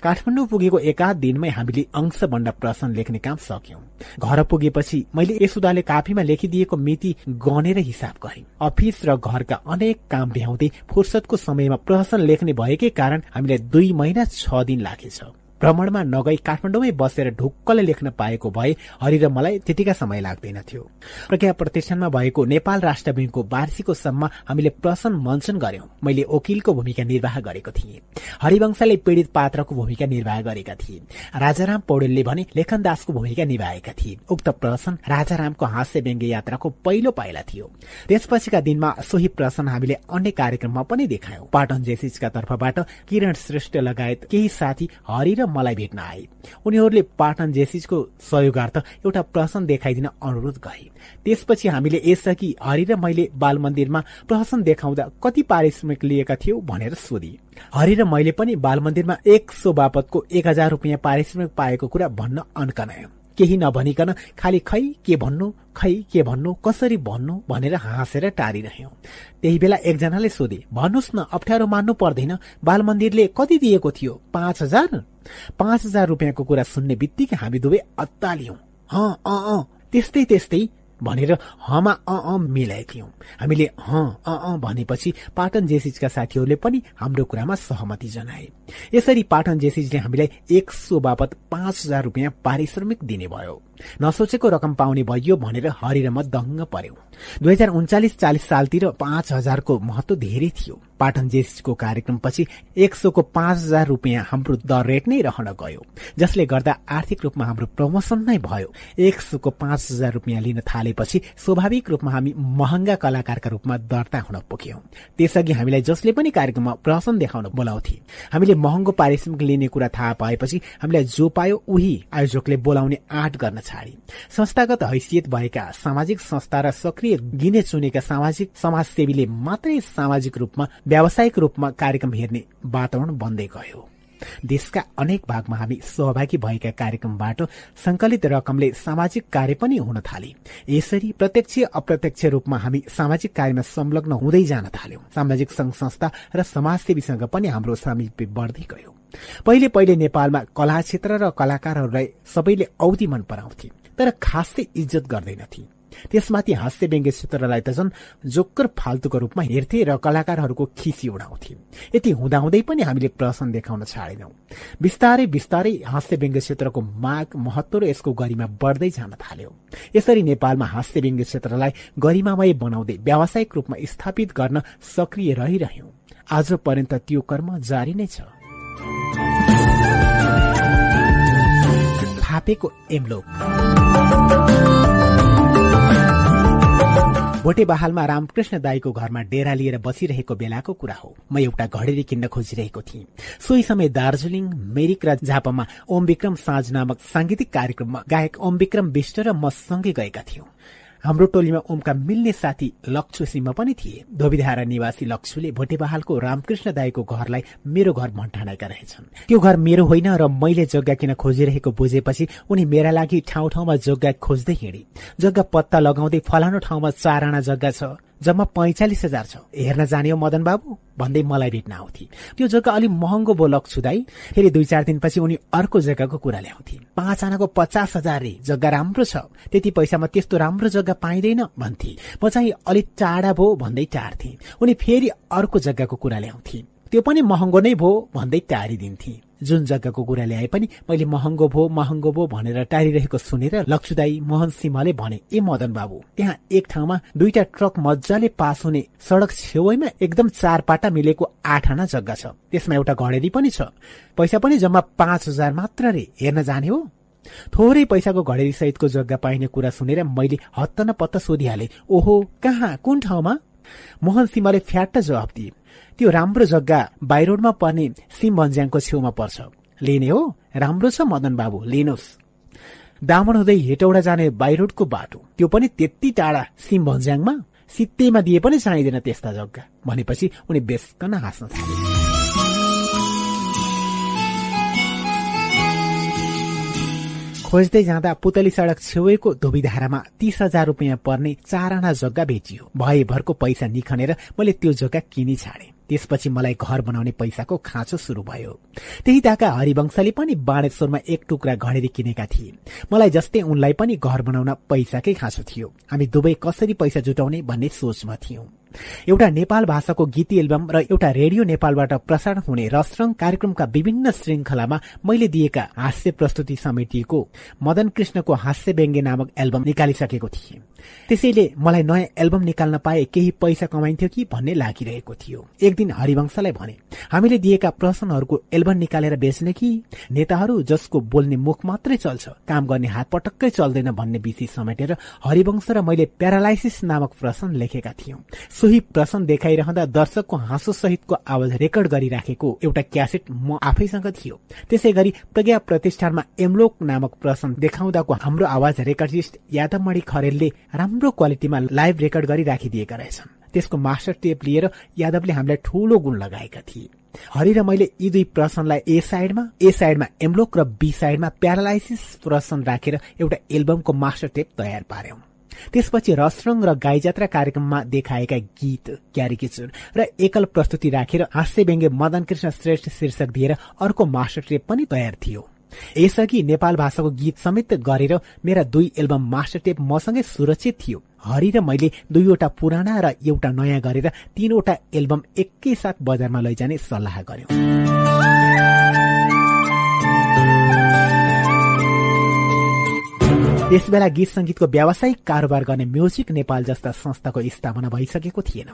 काठमाडौँ पुगेको एकाध दिनमै हामीले अंश बण्ड प्रश्न लेख्ने काम सक्यौं। घर पुगेपछि मैले यसुदाले काफीमा लेखिदिएको मिति गनेर हिसाब गरे। अफिस र घरका अनेक काम भ्याउँदै फुर्सदको समयमा प्रहसन लेख्ने भएकै कारण हामीलाई दुई महिना छ दिन लागेछ। भ्रमणमा नगई काठमाडौँमै बसेर ढुक्कले लेख्न पाएको भए हरि र मलाई त्यतिका समय लाग्दैनथ्यो प्रज्ञा प्रतिष्ठानमा भएको नेपाल राष्ट्र ब्याङ्कको वार्षिकोत्सवमा हामीले प्रश्न मञ्चन गर्यौं मैले वकिलको भूमिका निर्वाह गरेको थिएँ। हरिवंशले पीड़ित पात्रको भूमिका निर्वाह गरेका थिए। राजाराम पौडेलले भने लेखन दासको भूमिका निभाएका थिए। उक्त प्रश्न राजारामको हास्य व्यङ्ग्य यात्राको पहिलो पाइला थियो। त्यसपछिका दिनमा सोही प्रश्न हामीले अन्य कार्यक्रममा पनि देखायौं। पाटन जेसिसका तर्फबाट किरण श्रेष्ठ लगायत केही साथी हरि र मलाई भेट्न आए उनीहरूले पाटन जेसिसको सहयोगार्थ एउटा प्रहसन देखाइदिन अनुरोध गरे। त्यसपछि हामीले यसअघि हरि र मैले बाल मन्दिरमा प्रहसन देखाउँदा कति पारिश्रमिक लिएका थियौ भनेर सोधे। हरि र मैले पनि बाल मन्दिरमा एक सो बापतको एक हजार रुपियाँ पारिश्रमिक पाएको कुरा भन्न अन्कनायौं। केही नभनिकन खालि खै के भन्नु खै के भन्नु कसरी भन्नु भनेर हाँसेर टारिरह्यौं। त्यही बेला एकजनाले सोधे भन्नुहोस् न अप्ठ्यारो मान्नु पर्दैन। बाल मन्दिरले कति दिएको थियो? पाँच हजार? पाँच हजार रुपियाँको कुरा सुन्ने बित्तिकै हामी दुवै अत्तालियौं। अँ त्यस्तै त्यस्तै भनेर हमा अ अ मिलाएथ्यौं। हामीले ह अ अ भनेपछि पाटन जेसिजका साथीहरूले पनि हाम्रो कुरामा सहमति जनाए। यसरी पाटन जेसिजले हामीलाई एक सो बापत पाँच हजार रुपियाँ पारिश्रमिक दिने भयो। नसोचेको रकम पाउने भइयो भनेर हरि र म दङ्ग पर्यौं। दुई हजार उन्चालिस चालिस सालतिर पाँच हजारको महत्व धेरै थियो। पाटन जेसिसको कार्यक्रमपछि एक सौको पाँच हजार रुपियाँ हाम्रो दर रेट नै रहन गयो। जसले गर्दा आर्थिक रूपमा हाम्रो प्रमोसन नै भयो। एक सौको पाँच हजार रुपियाँ लिन थालेपछि स्वाभाविक रूपमा हामी महँगा कलाकारका रूपमा दर्ता हुन पुग्यौं। त्यसअघि हामीलाई जसले पनि कार्यक्रममा प्रदर्शन देखाउन बोलाउँथे हामीले महँगो पारिश्रमिक लिने कुरा थाहा पाएपछि हामीलाई जो पायो उही आयोजकले बोलाउने आँट गर्न छाडे। संस्थागत हैसियत भएका सामाजिक संस्था र सक्रिय गिने चुनेका सामाजिक समाजसेवीले मात्रै सामाजिक रूपमा व्यावसायिक रूपमा कार्यक्रम हेर्ने वातावरण बन्दै गयो। देशका अनेक भागमा हामी सहभागी भएका कार्यक्रमबाट संकलित रकमले सामाजिक कार्य पनि हुन थाले। यसरी प्रत्यक्ष अप्रत्यक्ष रूपमा हामी सामाजिक कार्यमा संलग्न हुँदै जान थाल्यौं। सामाजिक संघ संस्था र समाजसेवीसँग पनि हाम्रो सामिप्य बढ्दै गयो। पहिले पहिले नेपालमा कला क्षेत्र र कलाकारहरूलाई सबैले औधी मन पराउँथे तर खासै इज्जत गर्दैनथे। त्यसमाथि हास्य व्यङ्ग्य क्षेत्रलाई त झन् जोक्कर फाल्तुको रूपमा हेर्थे र कलाकारहरूको खिसी उडाउँथे। यति हुँदाहुँदै पनि हामीले प्रदर्शन देखाउन छाडेनौं। बिस्तारै बिस्तारै हास्य व्यङ्ग्य क्षेत्रको माग महत्व र यसको गरिमा बढ्दै जान थाल्यो। यसरी नेपालमा हास्य व्यङ्ग्य क्षेत्रलाई गरिमामय बनाउँदै व्यावसायिक रूपमा स्थापित गर्न सक्रिय रहिरह्यौं। आज पर्यन्त त्यो कर्म जारी नै छ। एमलोक। भोटे बहालमा रामकृष्ण दाईको घरमा डेरा लिएर बसिरहेको बेलाको कुरा हो। म एउटा घडेरी किन्न खोजिरहेको थिएँ। सोही समय दार्जीलिङ मेरिक र झापामा ओम विक्रम साँझ नामक सांगीतिक कार्यक्रममा गायक ओम विक्रम विष्ट र म सँगै गएका थियौं। हाम्रो टोलीमा ओमका मिल्ने साथी लक्ष्ु सिंह पनि थिए। धोबीधारा निवासी लक्ष्ुले भोटेबहालको रामकृष्ण दाईको घरलाई मेरो घर भन्ठानेका रहेछन्। त्यो घर मेरो होइन र मैले जग्गा किन खोजिरहेको बुझेपछि उनी मेरा लागि ठाउँ ठाउँमा जग्गा खोज्दै हिँडे। जग्गा पत्ता लगाउँदै फलानो ठाउँमा चार आना जग्गा छ। जम्मा पैंचालिस हजार छ। हेर्न जाने हो मदन बाबु भन्दै मलाई भेट्न आउँथे। त्यो जग्गा अलिक महँगो बो लक्छुदाई फेरि दुई चार दिनपछि उनी अर्को जग्गाको कुरा ल्याउँथे। पाँच आनाको पचास हजार रे जग्गा राम्रो छ। त्यति पैसामा त्यस्तो राम्रो जग्गा पाइँदैन भन्थे। म चाहिँ अलिक टाढा भो भन्दै टार्थे उनी फेरि अर्को जग्गाको कुरा ल्याउँथे। त्यो पनि महँगो नै भो भन्दै टारिदिन्थे जुन जग्गाको कुरा ल्याए पनि मैले महँगो भो महँगो भो भनेर टारिरहेको सुनेर लक्ष्मीदाई मोहन सिंहले भने ए मदन बाबु त्यहाँ एक ठाउँमा दुईटा ट्रक मजाले पास हुने सड़क छेउमा एकदम चार पाटा मिलेको आठ आना जग्गा छ। त्यसमा एउटा घडेरी पनि छ। पैसा पनि जम्मा पाँच हजार मात्र रे हेर्न जाने हो? थोरै पैसाको घडेरी सहितको जग्गा पाइने कुरा सुनेर मैले हत्त न पत्त सोधिहाले ओहो कहाँ कुन ठाउँमा? मोहन सिंहले फ्याट्ट जवाब दिए त्यो राम्रो जग्गा बाइरोडमा पर्ने सिम भन्ज्याङको छेउमा पर्छ। लिने हो? राम्रो छ मदन बाबु लिनुहोस्। दामन हुँदै हेटौडा जाने बाइरोडको बाटो। त्यो पनि त्यति टाढा सिम भन्ज्याङमा? सित्तैमा दिए पनि चाहिँदैन त्यस्ता जग्गा। भनेपछि उनी बेसकन हाँस्न थाले। खोज्दै जाँदा पुतली सड़क छेउको धोबीधारामा तीस हजार रुपियाँ पर्ने चार आना जग्गा बेचियो। भएभरको पैसा निखनेर मैले त्यो जग्गा किनी छाडे। त्यसपछि मलाई घर बनाउने पैसाको खाँचो शुरू भयो। त्यही ताका हरिवंशले पनि बाणेश्वरमा एक टुक्रा घडेरी किनेका थिए। मलाई जस्तै उनलाई पनि घर बनाउन पैसाकै खाँचो थियो। हामी दुवै कसरी पैसा जुटाउने भन्ने सोचमा थियौं। एउटा नेपाल भाषाको गीत एल्बम र एउटा रेडियो नेपालबाट प्रसारण हुने रसरङ कार्यक्रमका विभिन्न श्रृंखलामा मैले दिएका हास्य प्रस्तुति समितिको मदन कृष्णको हास्य व्यङ्ग्य नामक एल्बम निकालिसकेको थिए। त्यसैले मलाई नयाँ एल्बम निकाल्न पाए केही पैसा कमाइन्थ्यो कि भन्ने लागिरहेको थियो। एक दिन हरिवंशलाई भने हामीले दिएका प्रश्नहरूको एल्बम निकालेर बेच्ने कि? नेताहरू जसको बोल्ने मुख मात्रै चल्छ काम गर्ने हात पटक्कै चल्दैन भन्ने विषय समेटेर हरिवंश र मैले प्यारालाइसिस नामक प्रश्न लेखेका थियौं। सोही प्रश्न देखाइरहँदा दर्शकको हाँसो सहितको आवाज रेकर्ड गरिराखेको एउटा क्यासेट म आफैसँग थियो। त्यसै गरी प्रज्ञा प्रतिष्ठानमा एमलोक नामक प्रश्न देखाउँदाको हाम्रो आवाज रेकर्डिस्ट यादवमणि खरेलले राम्रो क्वालिटीमा लाइभ रेकर्ड गरी राखिदिएका रहेछन्। त्यसको मास्टर टेप लिएर यादवले हामीलाई ठूलो गुण लगाएका थिए। हरि र मैले यी दुई प्रश्नलाई ए साइडमा ए साइडमा एम्लोक र बी साइडमा प्यारालाइसिस प्रश्न राखेर एउटा एल्बमको मास्टर टेप तयार पार्यौं। त्यसपछि रसरङ र गाई जात्रा कार्यक्रममा देखाएका गीत क्यारिकेचर र एकल प्रस्तुति राखेर हास्य व्यङ्ग्य मदन कृष्ण श्रेष्ठ शीर्षक दिएर अर्को मास्टर टेप पनि तयार थियो। यसअघि नेपाल भाषाको गीत समेत गरेर मेरा दुई एल्बम मास्टर टेप मसँगै सुरक्षित थियो। हरि र मैले दुईवटा पुराना र एउटा नयाँ गरेर तीनवटा एल्बम एकैसाथ बजारमा लैजाने सल्लाह गर्यौं त्यसबेला गीत संगीतको व्यावसायिक कारोबार गर्ने म्युजिक नेपाल जस्ता संस्थाको स्थापना भइसकेको थिएन।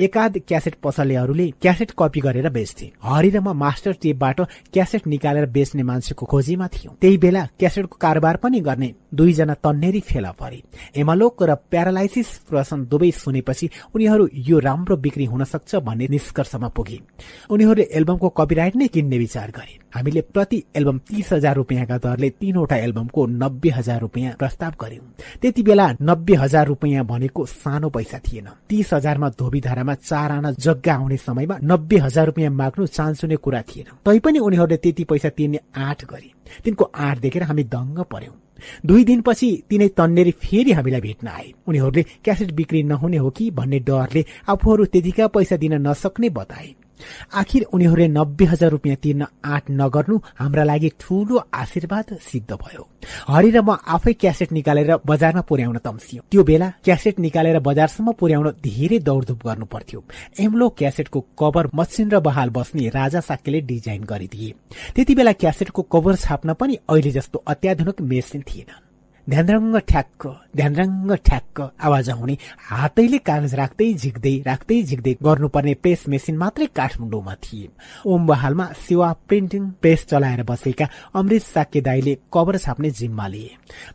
एकाध क्यासेट पसलेहरूले क्यासेट कपी गरेर बेच्थे। हरि र म मास्टर टेपबाट क्यासेट निकालेर बेच्ने मान्छेको खोजीमा थियौं। त्यही बेला क्यासेटको कारोबार पनि गर्ने दुईजना तन्नेरी फेला परे। एमालोक र प्यारालाइसिस प्रश्न दुवै सुनेपछि उनीहरू यो राम्रो बिक्री हुन सक्छ भन्ने निष्कर्षमा पुगे। उनीहरूले एल्बमको कपिराइट नै किन्ने विचार गरे। हामीले प्रति एल्बम तीस हजार रुपियाँका दरले तीनवटा एल्बमको नब्बे हजार रुपियाँ प्रस्ताव गर्यौं। त्यति बेला नब्बे हजार रुपियाँ भनेको सानो पैसा थिएन। तीस हजारमा धोबीधारामा चार आना जग्गा आउने समयमा नब्बे हजार रुपियाँ माग्नु चान्सुने कुरा थिएन। तैपनि उनीहरूले त्यति पैसा तिर्ने आँट गरे। तिनको आँट देखेर हामी दङ्ग पर्यौं दुई दिनपछि तिनै तन्नेरी फेरि हामीलाई भेट्न आए। उनीहरूले क्यासेट बिक्री नहुने हो कि भन्ने डरले आफूहरू त्यतिका पैसा दिन नसक्ने बताए। आखिर उनीहरूले नब्बे हजार रुपियाँ तिर्न आँट नगर्नु हाम्रा लागि ठूलो आशीर्वाद सिद्ध भयो। हरि र म आफै क्यासेट निकालेर बजारमा पुर्याउन तम्सियो। त्यो बेला क्यासेट निकालेर बजारसम्म पुर्याउन धेरै दौडधुप गर्नु पर्थ्यो। एम्लो क्यासेटको कभर मसिन र बहाल बस्ने राजा साक्यले डिजाइन गरिदिए। त्यति बेला क्यासेटको कभर छाप्न पनि अहिले जस्तो अत्याधुनिक मेसिन थिएन ध्यानरङ्ग ठ्याक्क ध्यानरङ्ग ठ्याक्क आवाज आउने हातैले कागज राख्दै झिक्दै राख्दै झिक्दै गर्नुपर्ने प्रेस मेसिन मात्रै काठमाडौँमा थिए। ओम बहालमा सेवा प्रिन्टिङ प्रेस चलाएर बसेका अमृत साक्य दाईले कभर छाप्ने जिम्मा लिए।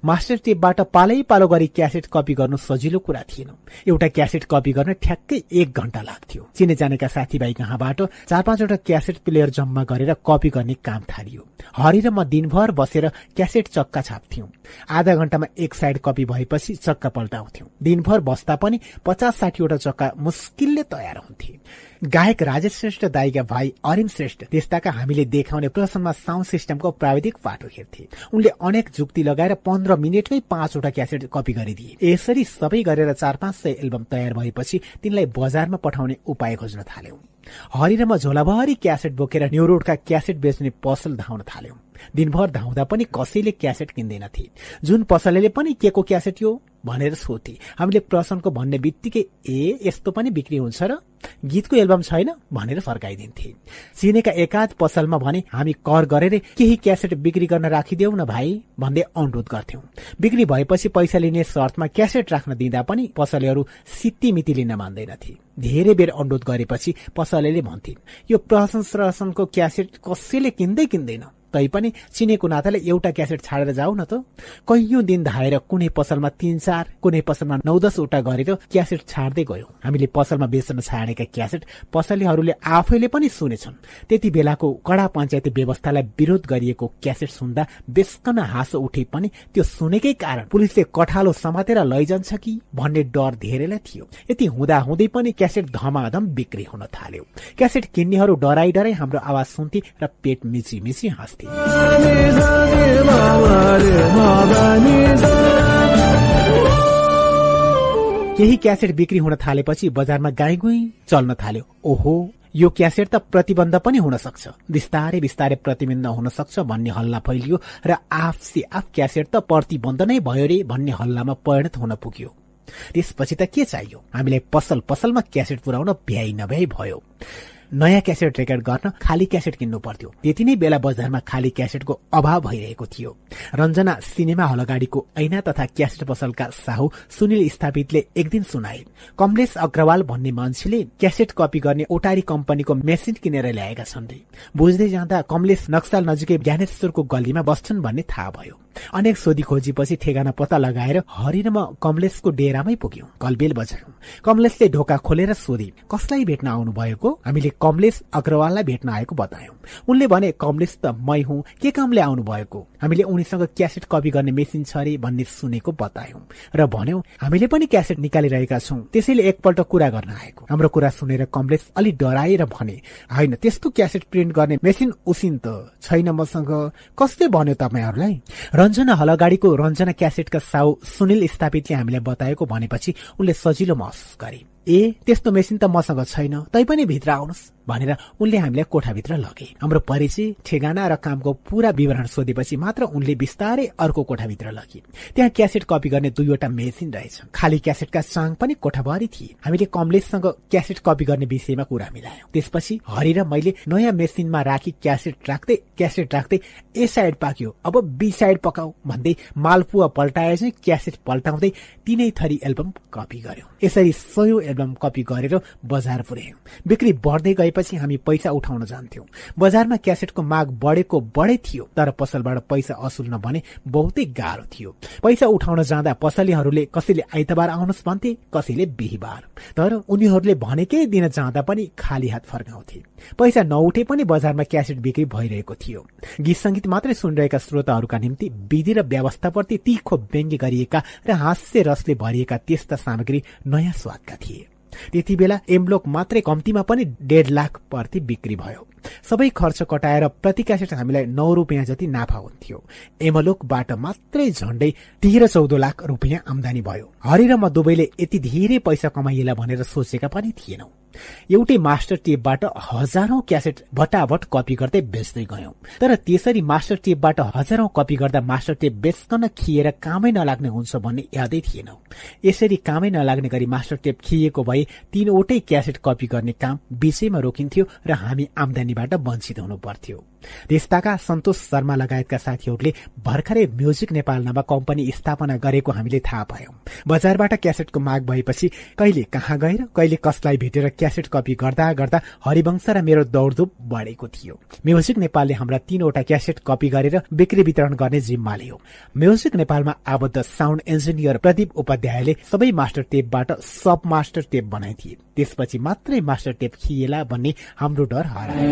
मास्टर टेपबाट पालै पालो गरी क्यासेट कपी गर्नु सजिलो कुरा थिएन। एउटा क्यासेट कपी गर्न ठ्याक्कै एक घण्टा लाग्थ्यो। चिने जानेका साथीभाइ कहाँबाट चार पाँचवटा क्यासेट प्लेयर जम्मा गरेर कपी गर्ने काम थालियो। हरि र म दिनभर बसेर क्यासेट चक्का छाप्थ्यौं। आधा घण्टामा एक साइड कपी भएपछि चक्का पल्टाउँथ्यौं। दिनभर बस्दा पनि पचास साठीवटा चक्का मुस्किलले तयार हुन्थे। गायक राजेश श्रेष्ठ दाईका भाइ अरिम श्रेष्ठ त्यस्ताका हामीले देखाउने प्रसममा साउन्ड सिस्टमको प्राविधिक पाटो हेर्थे। उनले अनेक जुक्ति लगाएर पन्ध्र मिनटमै पाँचवटा क्यासेट कपी गरिदिए। यसरी सबै गरेर चार पाँच सय एल्बम तयार भएपछि तिनलाई बजारमा पठाउने उपाय खोज्न थाल्यौं। हरि र म झोलाभरि क्यासेट बोकेर न्यू रोडका क्यासेट बेच्ने पसल धाउन थाल्यौं। दिनभर धाउँदा पनि कसैले क्यासेट किन्दैनथे जुन पसलले पनि के को क्यासेट हो भनेर सोधे। हामीले प्रसनको भन्ने बित्तिकै ए यस्तो पनि बिक्री हुन्छ र? गीतको एल्बम छैन? भनेर फर्काइदिन्थे। चिनेका एकाध पसलमा भने हामी कर गरेर केही क्यासेट बिक्री गर्न राखिदेऊ न भाइ भन्दै अनुरोध गर्थ्यौं। बिक्री भएपछि पैसा लिने शर्तमा क्यासेट राख्न दिँदा पनि पसलेहरू सित्ती मिति लिन मान्दैनथे धेरै बेर अनुरोध गरेपछि पसलेले भन्थे यो प्रशंसनको क्यासेट कसैले किन्दै किन्दैन। तैपनि चिनेको नाताले एउटा क्यासेट छाडेर जाऊ न त। कैयौं दिन धाएर कुनै पसलमा तीन चार कुनै पसलमा नौ दसवटा गरेर क्यासेट छाड्दै गयो। हामीले पसलमा बेच्न छाडेका क्यासेट पसलेहरूले आफैले पनि सुनेछन्। त्यति बेलाको कडा पञ्चायती व्यवस्थालाई विरोध गरिएको क्यासेट सुन्दा बेसकन हाँसो उठे पनि त्यो सुनेकै कारण पुलिसले कठालो समातेर लैजान्छ कि भन्ने डर धेरैलाई थियो। यति हुँदा हुँदै पनि क्यासेट धमाधम बिक्री हुन थाल्यो। क्यासेट किन्नेहरू डराई डराई हाम्रो आवाज सुन्थे र पेट मिची मिची हाँस्थे। केही क्यासेट बिक्री हुन थालेपछि बजारमा गाई गुई चल्न थाल्यो। ओहो यो क्यासेट त प्रतिबन्ध पनि हुन सक्छ। बिस्तारै बिस्तारै प्रतिबन्ध हुन सक्छ भन्ने हल्ला फैलियो र आफसे आफ क्यासेट त प्रतिबन्ध नै भयो रे भन्ने हल्लामा परिणत हुन पुग्यो। त्यसपछि त के चाहियो? हामीलाई पसल पसलमा क्यासेट पुर्याउन भ्याइ नभ्याइ भयो। नयाँ क्यासेट रेकर्ड गर्न खाली क्यासेट किन्नु पर्थ्यो। त्यति नै बेला बजारमा खाली क्यासेटको अभाव भइरहेको थियो। रञ्जना सिनेमा हल अगाडिको ऐना तथा क्यासेट पसलका साहु सुनिल स्थापितले एक दिन सुनाए कमलेश अग्रवाल भन्ने मान्छेले क्यासेट कपी गर्ने ओटारी कम्पनीको मेसिन किनेर ल्याएका छन्। बुझ्दै जाँदा कमलेश नक्साल नजिकै ज्ञानेश्वरको गल्लीमा बस्छन् भन्ने थाहा भयो। अनेक सोधी खोजीपछि ठेगाना पत्ता लगाएर हरि र म कमलेशको डेरामै पुग्यौं। कलबेल बजायौं कमलेशले ढोका खोलेर सोधे कसलाई भेट्न आउनु भएको हामीले कमलेश अग्रवाललाई भेट्न आएको बतायौं। उनले भने कमलेश त मै हुँ। के कामले आउनु भएको हामीले उनीसँग क्यासेट कपी गर्ने मेसिन छ अरे भन्ने सुनेको बतायौं। र भन्यौं हामीले पनि क्यासेट निकालिरहेका छौं। त्यसैले एकपल्ट कुरा गर्न आएको। हाम्रो कुरा सुनेर कमलेश अलि डराएर भने होइन त्यस्तो क्यासेट प्रिन्ट गर्ने मेसिन उसिन त छैन मसँग। कसले भन्यो तपाईँहरूलाई? रञ्जना हलगाडीको रञ्जना क्यासेटका साउ सुनिल स्थापितले हामीलाई बताएको भनेपछि उनले सजिलो महसुस गरे। ए त्यस्तो मेसिन त मसँग छैन। तैपनि भित्र आउनुहोस् भनेर उनले हामीलाई कोठाभित्र लगे। हाम्रो परिचय ठेगाना र कामको पूरा विवरण सोधेपछि मात्र उनले बिस्तारै अर्को कोठाभित्र लगे। त्यहाँ क्यासेट कपी गर्ने दुईवटा मेसिन रहेछ। खाली क्यासेटका चाङ पनि कोठाभरि थिए। हामीले कमलेशसँग क्यासेट कपी गर्ने विषयमा कुरा मिलायौं। त्यसपछि हरि र मैले नयाँ मेसिनमा राखी क्यासेट राख्दै क्यासेट राख्दै ए साइड पाक्यो। अब बी साइड पकाऊ भन्दै मालपुवा पल्टाए चाहिँ क्यासेट पल्टाउँदै तिनै थरी एल्बम कपी गर्यौं। यसरी सयौं एल्बम कपी गरेर बजार पुर्यायौं बिक्री बढ्दै गए त्यसपछि हामी पैसा उठाउन जान्थ्यौं। बजारमा क्यासेटको माग बढेको बढे थियो तर पसलबाट पैसा असुल्न भने बहुतै गाह्रो थियो। पैसा उठाउन जाँदा पसलेहरूले कसैले आइतबार आउनुहोस् भन्थे कसैले बिहिबार। तर उनीहरूले भनेकै दिन जाँदा पनि खाली हात फर्काउँथे। पैसा नउठे पनि बजारमा क्यासेट बिक्री भइरहेको थियो। गीत संगीत मात्रै सुनिरहेका श्रोताहरूका निम्ति विधि र व्यवस्थाप्रति तीखो व्यङ्ग्य गरिएका र हास्य रसले भरिएका त्यस्ता सामग्री नयाँ स्वादका थिए। त्यति बेला एमब्लोक मात्रै कम्तीमा पनि डेढ लाख प्रति बिक्री भयो। सबै खर्च कटाएर प्रति क्यासेट हामीलाई नौ रुपियाँ जति नाफा हुन्थ्यो। एमलोकबाट मात्रै झण्डै तेह्र चौध लाख रुपियाँ आमदानी भयो। हरि र म दुवैले यति धेरै पैसा कमाइएला भनेर सोचेका पनि थिएनौं। एउटै मास्टर टेपबाट हजारौं क्यासेट भटाभट कपी गर्दै बेच्दै गयौं। तर त्यसरी मास्टर टेपबाट हजारौं कपी गर्दा मास्टर टेप बेचकन खिएर कामै नलाग्ने हुन्छ भन्ने यादै थिएन। यसरी कामै नलाग्ने गरी मास्टर टेप खिएको भए तीनवटै क्यासेट कपी गर्ने काम विषयमा रोकिन्थ्यो र हामी आमदानीबाट वञ्चित हुनु पर्थ्यो त्यस्ताका सन्तोष शर्मा लगायतका साथीहरूले भर्खरै म्युजिक नेपाल नामक कम्पनी स्थापना गरेको हामीले थाहा पायौं। बजारबाट क्यासेटको माग भएपछि कहिले कहाँ गएर कहिले कसलाई भेटेर क्यासेट कपी गर्दा गर्दा हरिवंश र मेरो दौडधुप बढेको थियो। म्युजिक नेपालले हाम्रा तीनवटा क्यासेट कपी गरेर बिक्री वितरण गर्ने जिम्मा लियो। म्युजिक नेपालमा आबद्ध साउन्ड इन्जिनियर प्रदीप उपाध्यायले सबै मास्टर टेपबाट सब मास्टर टेप बनाइदिए। त्यसपछि मात्रै मास्टर टेप खिएला भन्ने हाम्रो डर हरायो।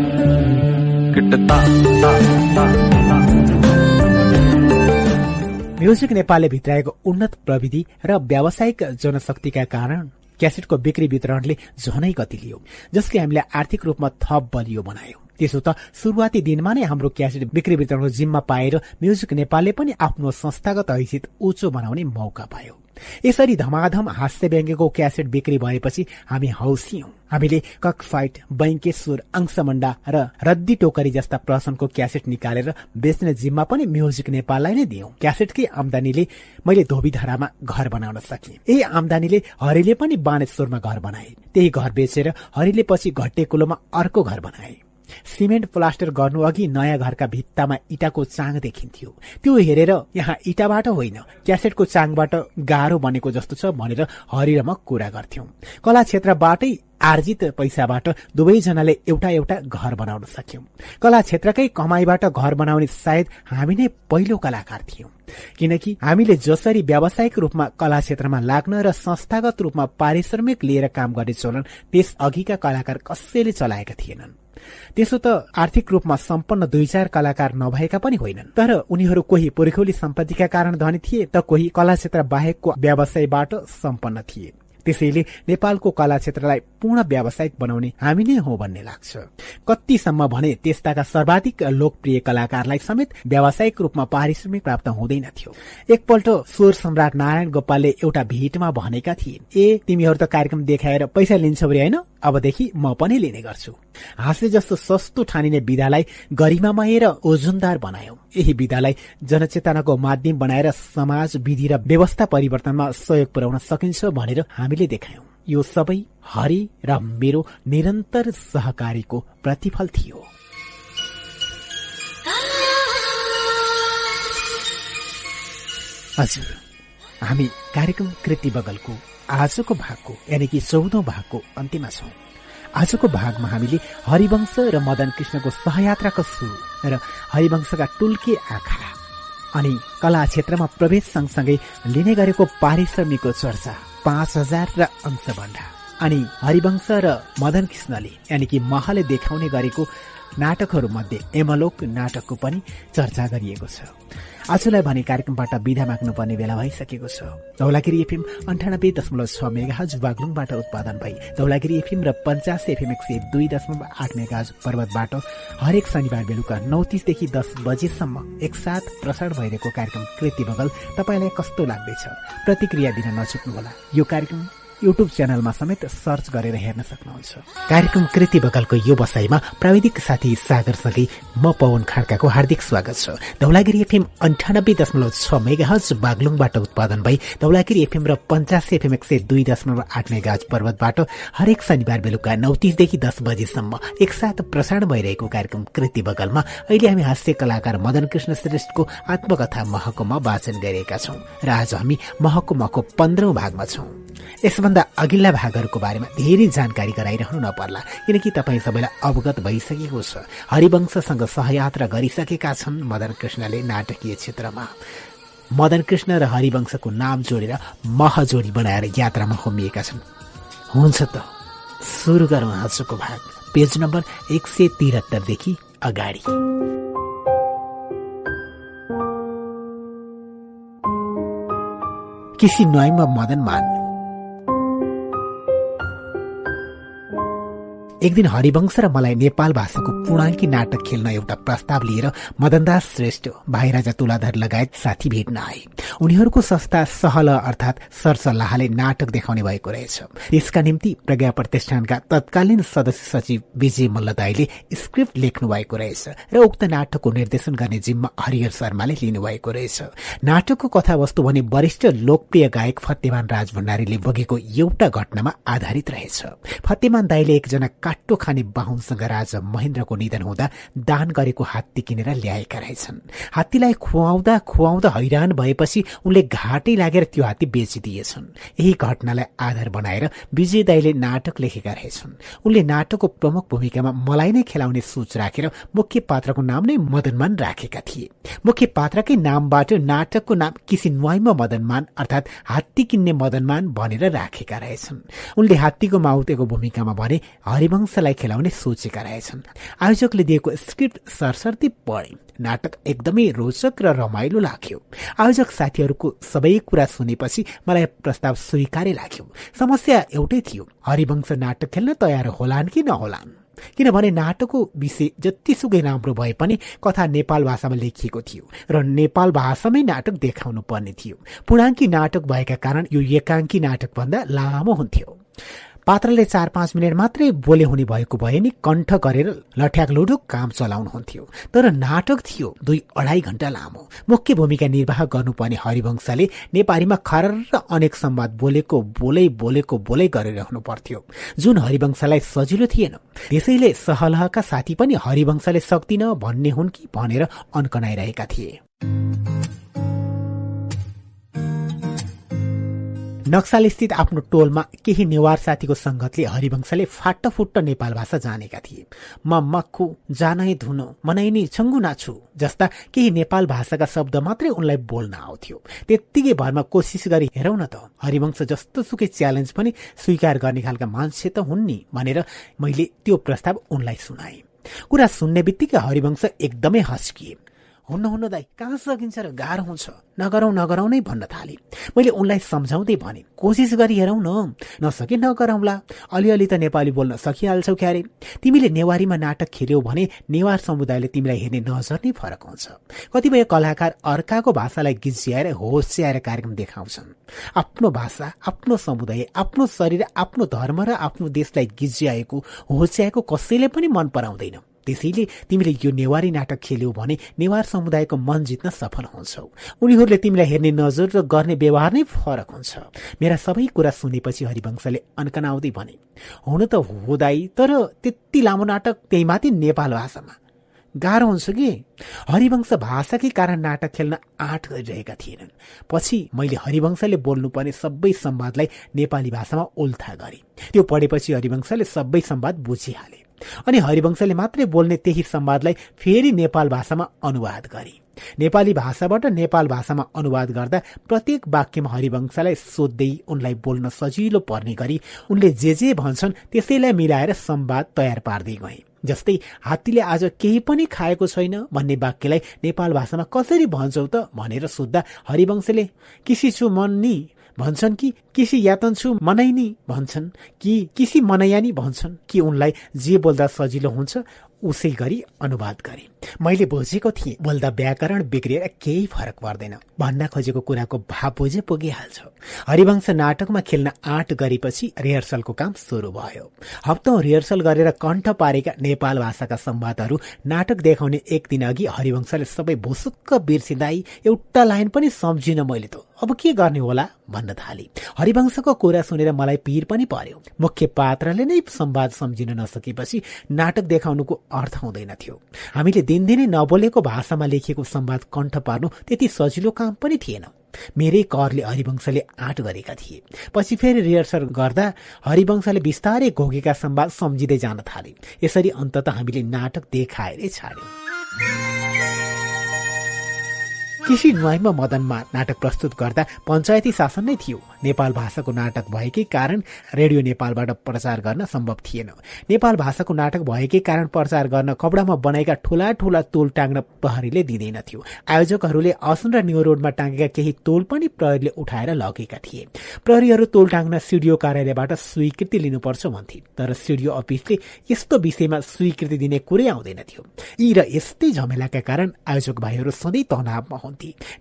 म्युजिक नेपालले भित्राएको उन्नत प्रविधि र व्यावसायिक जनशक्तिका कारण क्यासेटको बिक्री वितरणले झनै गति लियो जसले हामीलाई आर्थिक रूपमा थप बलियो बनायो। त्यसो त शुरूआती दिनमा नै हाम्रो क्यासेट बिक्री वितरणको जिम्मा पाएर म्युजिक नेपालले पनि आफ्नो संस्थागत हैसियत उचो बनाउने मौका पायो। यसरी धमाधम हास्य व्यङ्ग्यको क्यासेट बिक्री भएपछि हामी हौसियौं। हामीले कक फाइट बैंकेश्वर अंशमण्डा र रद्दी टोकरी जस्ता प्रसनको क्यासेट निकालेर बेच्ने जिम्मा पनि म्युजिक नेपाललाई नै दियौं। क्यासेटकै आमदानीले मैले धोबीधरामा घर बनाउन सके। यही आमदानीले हरिले पनि बानेश्वरमा घर बनाए। त्यही घर बेचेर हरिले पछि घट्टेकुलोमा अर्को घर बनाए। सिमेन्ट प्लास्टर गर्नु अघि नयाँ घरका भित्तामा इटाको चाङ देखिन्थ्यो। त्यो हेरेर यहाँ इटाबाट होइन क्यासेटको चाङबाट गाह्रो बनेको जस्तो छ भनेर हरि र म कुरा गर्थ्यौं। कला क्षेत्रबाटै आर्जित पैसाबाट दुवैजनाले एउटा एउटा घर बनाउन सक्यौं। कला क्षेत्रकै कमाईबाट घर बनाउने सायद हामी नै पहिलो कलाकार थियौं। किनकि हामीले जसरी व्यावसायिक रूपमा कला क्षेत्रमा लाग्न र संस्थागत रूपमा पारिश्रमिक लिएर काम गर्ने चलन त्यस अघिका कलाकार कसैले चलाएका थिएनन्। त्यसो त आर्थिक रूपमा सम्पन्न दुई चार कलाकार नभएका पनि होइनन्। तर उनीहरू कोही पुर्खौली सम्पत्तिका कारण धनी थिए त कोही कला क्षेत्र बाहेकको व्यवसायबाट सम्पन्न थिए। त्यसैले नेपालको कला क्षेत्रलाई पूर्ण व्यावसायिक बनाउने हामी नै हो भन्ने लाग्छ। कतिसम्म भने त्यस्ताका सर्वाधिक लोकप्रिय कलाकारलाई समेत व्यावसायिक रूपमा पारिश्रमिक प्राप्त हुँदैन थियो एकपल्ट स्वर सम्राट नारायण गोपालले एउटा भेटमा भनेका थिए ए तिमीहरू त कार्यक्रम देखाएर पैसा लिन्छौ रे होइन? अबदेखि म पनि लिने गर्छु। हाँसले जस्तो सस्तो ठानिने विधालाई गरिमामय र ओजुनदार बनायौं। यही विधालाई जनचेतनाको माध्यम बनाएर समाज विधि र व्यवस्था परिवर्तनमा सहयोग पुर्याउन सकिन्छ भनेर हामीले देखायौं। यो सबै हरि र मेरो निरन्तर सहकारीको प्रतिफल थियो। हजुर हामी कार्यक्रम कृति बगलको आजको भागको यानि कि चौधौं भागको अन्त्यमा छौं। आजको भागमा हामीले हरिवंश र मदन कृष्णको सहयात्राको सुरु र हरिवंशका टुल्के आँखा अनि कला क्षेत्रमा प्रवेश सँगसँगै लिने गरेको पारिश्रमिकको चर्चा पाँच हजार र अंशभन्डा अनि हरिवंश र मदन कृष्णले यानि कि महले देखाउने गरेको नाटकहरूमध्ये एमलोक नाटकको पनि चर्चा गरिएको छ। आजलाई भने कार्यक्रमबाट विधा माग्नुपर्ने बेला भइसकेको छ। धौलागिरी एफएम अन्ठानब्बे दशमलव छ मेगाहज बागलुङबाट उत्पादन भई धौलागिरी एफएम र पञ्चास एफएम एक सय दुई दशमलव आठ मेगाहज पर्वतबाट हरेक शनिबार बेलुका नौ तिसदेखि दस बजेसम्म एकसाथ प्रसारण भइरहेको कार्यक्रम कृति बगल तपाईँलाई कस्तो लाग्दैछ? प्रतिक्रिया दिन नछुट्नुहोला। यो कार्यक्रम युट्युब च्यानलमा समेत सर्च गरेर हेर्न सक्नुहुन्छ। कार्यक्रम कृति बकालको यो बसाईमा प्राविधिक साथी सागरसँगै म पवन खड्काको हार्दिक स्वागत छ। धौलागिरी एफएम अन्ठानब्बे दशमलव छ मेगा हज बागलुङबाट उत्पादन भई धौलागिरी एफएम र पञ्चासी एफएम एक सय दुई दशमलव आठ मेगा हज पर्वतबाट हरेक शनिबार बेलुका नौ तिसदेखि दस बजेसम्म एकसाथ प्रसारण भइरहेको कार्यक्रम कृति बगलमा अहिले हामी हास्य कलाकार मदन कृष्ण श्रेष्ठको आत्मकथा महकुमा वाचन गरिरहेका छौं र आज हामी महकुमाको पन्ध्रौं भागमा छौं। यसभन्दा अघिल्ला भागहरूको बारेमा धेरै जानकारी गराइरहनु नपर्ला किनकि तपाईँ सबैलाई अवगत भइसकेको छ। हरिवंशसँग सहयात्रा गरिसकेका छन् मदन कृष्णले नाटकीय क्षेत्रमा। मदन कृष्ण र हरिवंशको नाम जोडेर महजोडी बनाएर यात्रामा होमिएका छन्। हुन्छ त सुरु गरौँ आजको भाग। पेज नम्बर एक सय तिहत्तरदेखि अगाडि। किसी न्वाइमा मदन मान एक दिन हरिवंश र मलाई नेपाल भाषाको पूर्णाङ्की नाटक खेल्न एउटा प्रस्ताव लिएर मदनदास श्रेष्ठ भाइ राजा तुलाधर लगायत साथी भेट्न आए। उनीहरूको संस्था सहल अर्थात सरसल्लाहले नाटक देखाउने भएको रहेछ। यसका निम्ति प्रज्ञा प्रतिष्ठानका तत्कालीन सदस्य सचिव विजय मल्लदाईले स्क्रिप्ट लेख्नु भएको रहेछ र उक्त नाटकको निर्देशन गर्ने जिम्मा हरिहर शर्माले लिनुभएको रहेछ। नाटकको कथावस्तु भने वरिष्ठ लोकप्रिय गायक फतेमान राज भण्डारीले बगेको एउटा घटनामा आधारित रहेछ। फतेमान दाईले एकजना काट्टो खाने बाहुनसँग राजा महेन्द्रको निधन हुँदा दान गरेको हात्ती किनेर ल्याएका रहेछन्। हात्तीलाई खुवाउँदा खुवाउँदा हैरान भएपछि उनले घाटै लागेर त्यो हात्ती बेचिदिएछन्। यही घटनालाई आधार बनाएर विजय दाईले नाटक लेखेका रहेछन्। उनले नाटकको प्रमुख भूमिकामा मलाई नै खेलाउने सोच राखेर मुख्य पात्रको नाम नै मदनमान राखेका थिए। मुख्य पात्रकै नामबाट नाटकको नाम किसी नुवाइमा मदनमान अर्थात हात्ती किन्ने मदनमान भनेर राखेका रहेछन्। उनले हात्तीको माउतेको भूमिकामा भने हरिभङ अंशलाई खेलाउने सोचेका रहेछन्। आयोजकले दिएको स्क्रिप्ट सरसर्ती पढे। नाटक एकदमै रोचक र रमाइलो लाग्यो। आयोजक साथीहरूको सबै कुरा सुनेपछि मलाई प्रस्ताव स्वीकार्य लाग्यो। समस्या एउटै थियो हरिवंश नाटक खेल्न तयार होलान् कि नहोलान्? किनभने नाटकको विषय जतिसुकै राम्रो भए पनि कथा नेपाल भाषामा लेखिएको थियो र नेपाल भाषामै नाटक देखाउनु पर्ने थियो। पूर्णाङ्की नाटक भएका कारण यो एकाङ्की नाटकभन्दा लामो हुन्थ्यो। पात्रले चार पाँच मिनट मात्रै बोले हुने भएको भए नि कण्ठ गरेर लठ्याक लुडुक काम चलाउनुहुन्थ्यो। तर नाटक थियो दुई अढाई घण्टा लामो। मुख्य भूमिका निर्वाह गर्नुपर्ने हरिवंशले नेपालीमा खर र अनेक संवाद बोलेको बोलै बोलेको बोलै गरिरहनु पर्थ्यो जुन हरिवंशलाई सजिलो थिएन त्यसैले सहलहका साथी पनि हरिवंशले सक्दिन भन्ने हुन् कि भनेर अन्कनाइरहेका थिए। नक्साल स्थित आफ्नो टोलमा केही नेवार साथीको संगतले हरिवंशले फाटफुट्ट नेपाल भाषा जानेका थिए। म मक्खु जानै धुनो मनाइनी छङ्गु नाछु जस्ता केही नेपाल भाषाका शब्द मात्रै उनलाई बोल्न आउँथ्यो। त्यत्तिकै भरमा कोसिस गरी हेरौँ न त हरिवंश जस्तो सुकै च्यालेन्ज पनि स्वीकार गर्ने खालका मान्छे त हुन् नि भनेर मैले त्यो प्रस्ताव उनलाई सुनाए। कुरा सुन्ने बित्तिकै हरिवंश एकदमै हस्किए। हुन्न हुन्न दाई कहाँ सकिन्छ र गाह्रो हुन्छ? नगरौँ नगरौँ नै भन्न थाले। मैले उनलाई सम्झाउँदै भने कोसिस गरी हेरौँ न। नसके नगरौँला। अलिअलि त नेपाली बोल्न सकिहाल्छौ क्यारे। तिमीले नेवारीमा नाटक खेल्यौ भने नेवार समुदायले तिमीलाई हेर्ने नजर नै फरक हुन्छ। कतिपय कलाकार अर्काको भाषालाई गिज्याएर होस्याएर कार्यक्रम देखाउँछन्। आफ्नो भाषा आफ्नो समुदाय आफ्नो शरीर आफ्नो धर्म र आफ्नो देशलाई गिज्याएको होस्याएको कसैले पनि मन पराउँदैन। त्यसैले तिमीले यो नेवारी नाटक खेल्यौ भने नेवार समुदायको मन जित्न सफल हुन्छौ। उनीहरूले तिमीलाई हेर्ने नजर र गर्ने व्यवहार नै फरक हुन्छ। मेरा सबै कुरा सुनेपछि हरिवंशले अन्कनाउँदै भने हुन त हुँदै तर त्यति लामो नाटक त्यही माथि नेपाल भाषामा। गाह्रो हुन्छ कि? हरिवंश भाषाकै कारण नाटक खेल्न आँट गरिरहेका थिएनन्। पछि मैले हरिवंशले बोल्नुपर्ने सबै संवादलाई नेपाली भाषामा उल्था गरे। त्यो पढेपछि हरिवंशले सबै संवाद बुझिहाले। अनि हरिवंशले मात्रै बोल्ने त्यही संवादलाई फेरि नेपाल भाषामा अनुवाद गरे। नेपाली भाषाबाट नेपाल भाषामा अनुवाद गर्दा प्रत्येक वाक्यमा हरिवंशलाई सोध्दै उनलाई बोल्न सजिलो पर्ने गरी उनले जे जे भन्छन् त्यसैलाई मिलाएर संवाद तयार पार्दै गए। जस्तै हात्तीले आज केही पनि खाएको छैन भन्ने वाक्यलाई नेपाल भाषामा कसरी भन्छौ त भनेर सोद्धा हरिवंशले किसी छु मन नि भन्छन् कि किसी यातन छु मनाइनी भन्छन् कि किसी मनैयानी भन्छन् कि उनलाई जे बोल्दा सजिलो हुन्छ उसै गरी अनुवाद गरे। मैले बुझेको थिएँ बोल्दा व्याकरण बिग्रिएर केही फरक पर्दैन। भन्न खोजेको कुराको भाव बुझे पुगिहाल्छ। हरिवंश नाटकमा खेल्न आँट गरेपछि रिहर्सलको काम सुरु भयो। हप्तौं रिहर्सल गरेर कण्ठ पारेका नेपाल भाषाका संवादहरू नाटक देखाउने एक दिन अघि हरिवंशले सबै भुसुक्क बिर्सिँदै एउटा लाइन पनि सम्झिन मैले त। अब के गर्ने होला भन्न थाले। हरिवंशको कुरा सुनेर मलाई पिर पनि पर्यो। मुख्य पात्रले नै संवाद सम्झिन नसकेपछि नाटक देखाउनुको अर्थ हुँदैन थियो। हामीले दिनदिनै नबोलेको भाषामा लेखिएको संवाद कण्ठ पार्नु त्यति सजिलो काम पनि थिएन। मेरै करले हरिवंशले आँट गरेका थिए। पछि फेरि रिहर्सल गर्दा हरिवंशले बिस्तारै घोगेका संवाद सम्झिँदै जान थाले। यसरी अन्तत हामीले नाटक देखाएरै छाड्यौं। कृषि नुहाइमा मदनमा नाटक प्रस्तुत गर्दा पञ्चायती शासन नै थियो। नेपाल भाषाको नाटक भएकै कारण रेडियो नेपालबाट प्रचार गर्न सम्भव थिएन। नेपाल भाषाको नाटक भएकै कारण प्रचार गर्न कपडामा बनाएका ठूला ठूला तोल टाङ्न प्रहरीले दिँदैनथ्यो। आयोजकहरूले असन र न्यू रोडमा टाँगेका केही तोल पनि प्रहरीले उठाएर लगेका थिए। प्रहरीहरू तोल टाङ्न सिडिओ कार्यालयबाट स्वीकृति लिनुपर्छ भन्थे तर सिडिओ अफिसले यस्तो विषयमा स्वीकृति दिने कुरै आउँदैनथ्यो। यी र यस्तै झमेलाका कारण आयोजक भाइहरू सधैँ तनावमा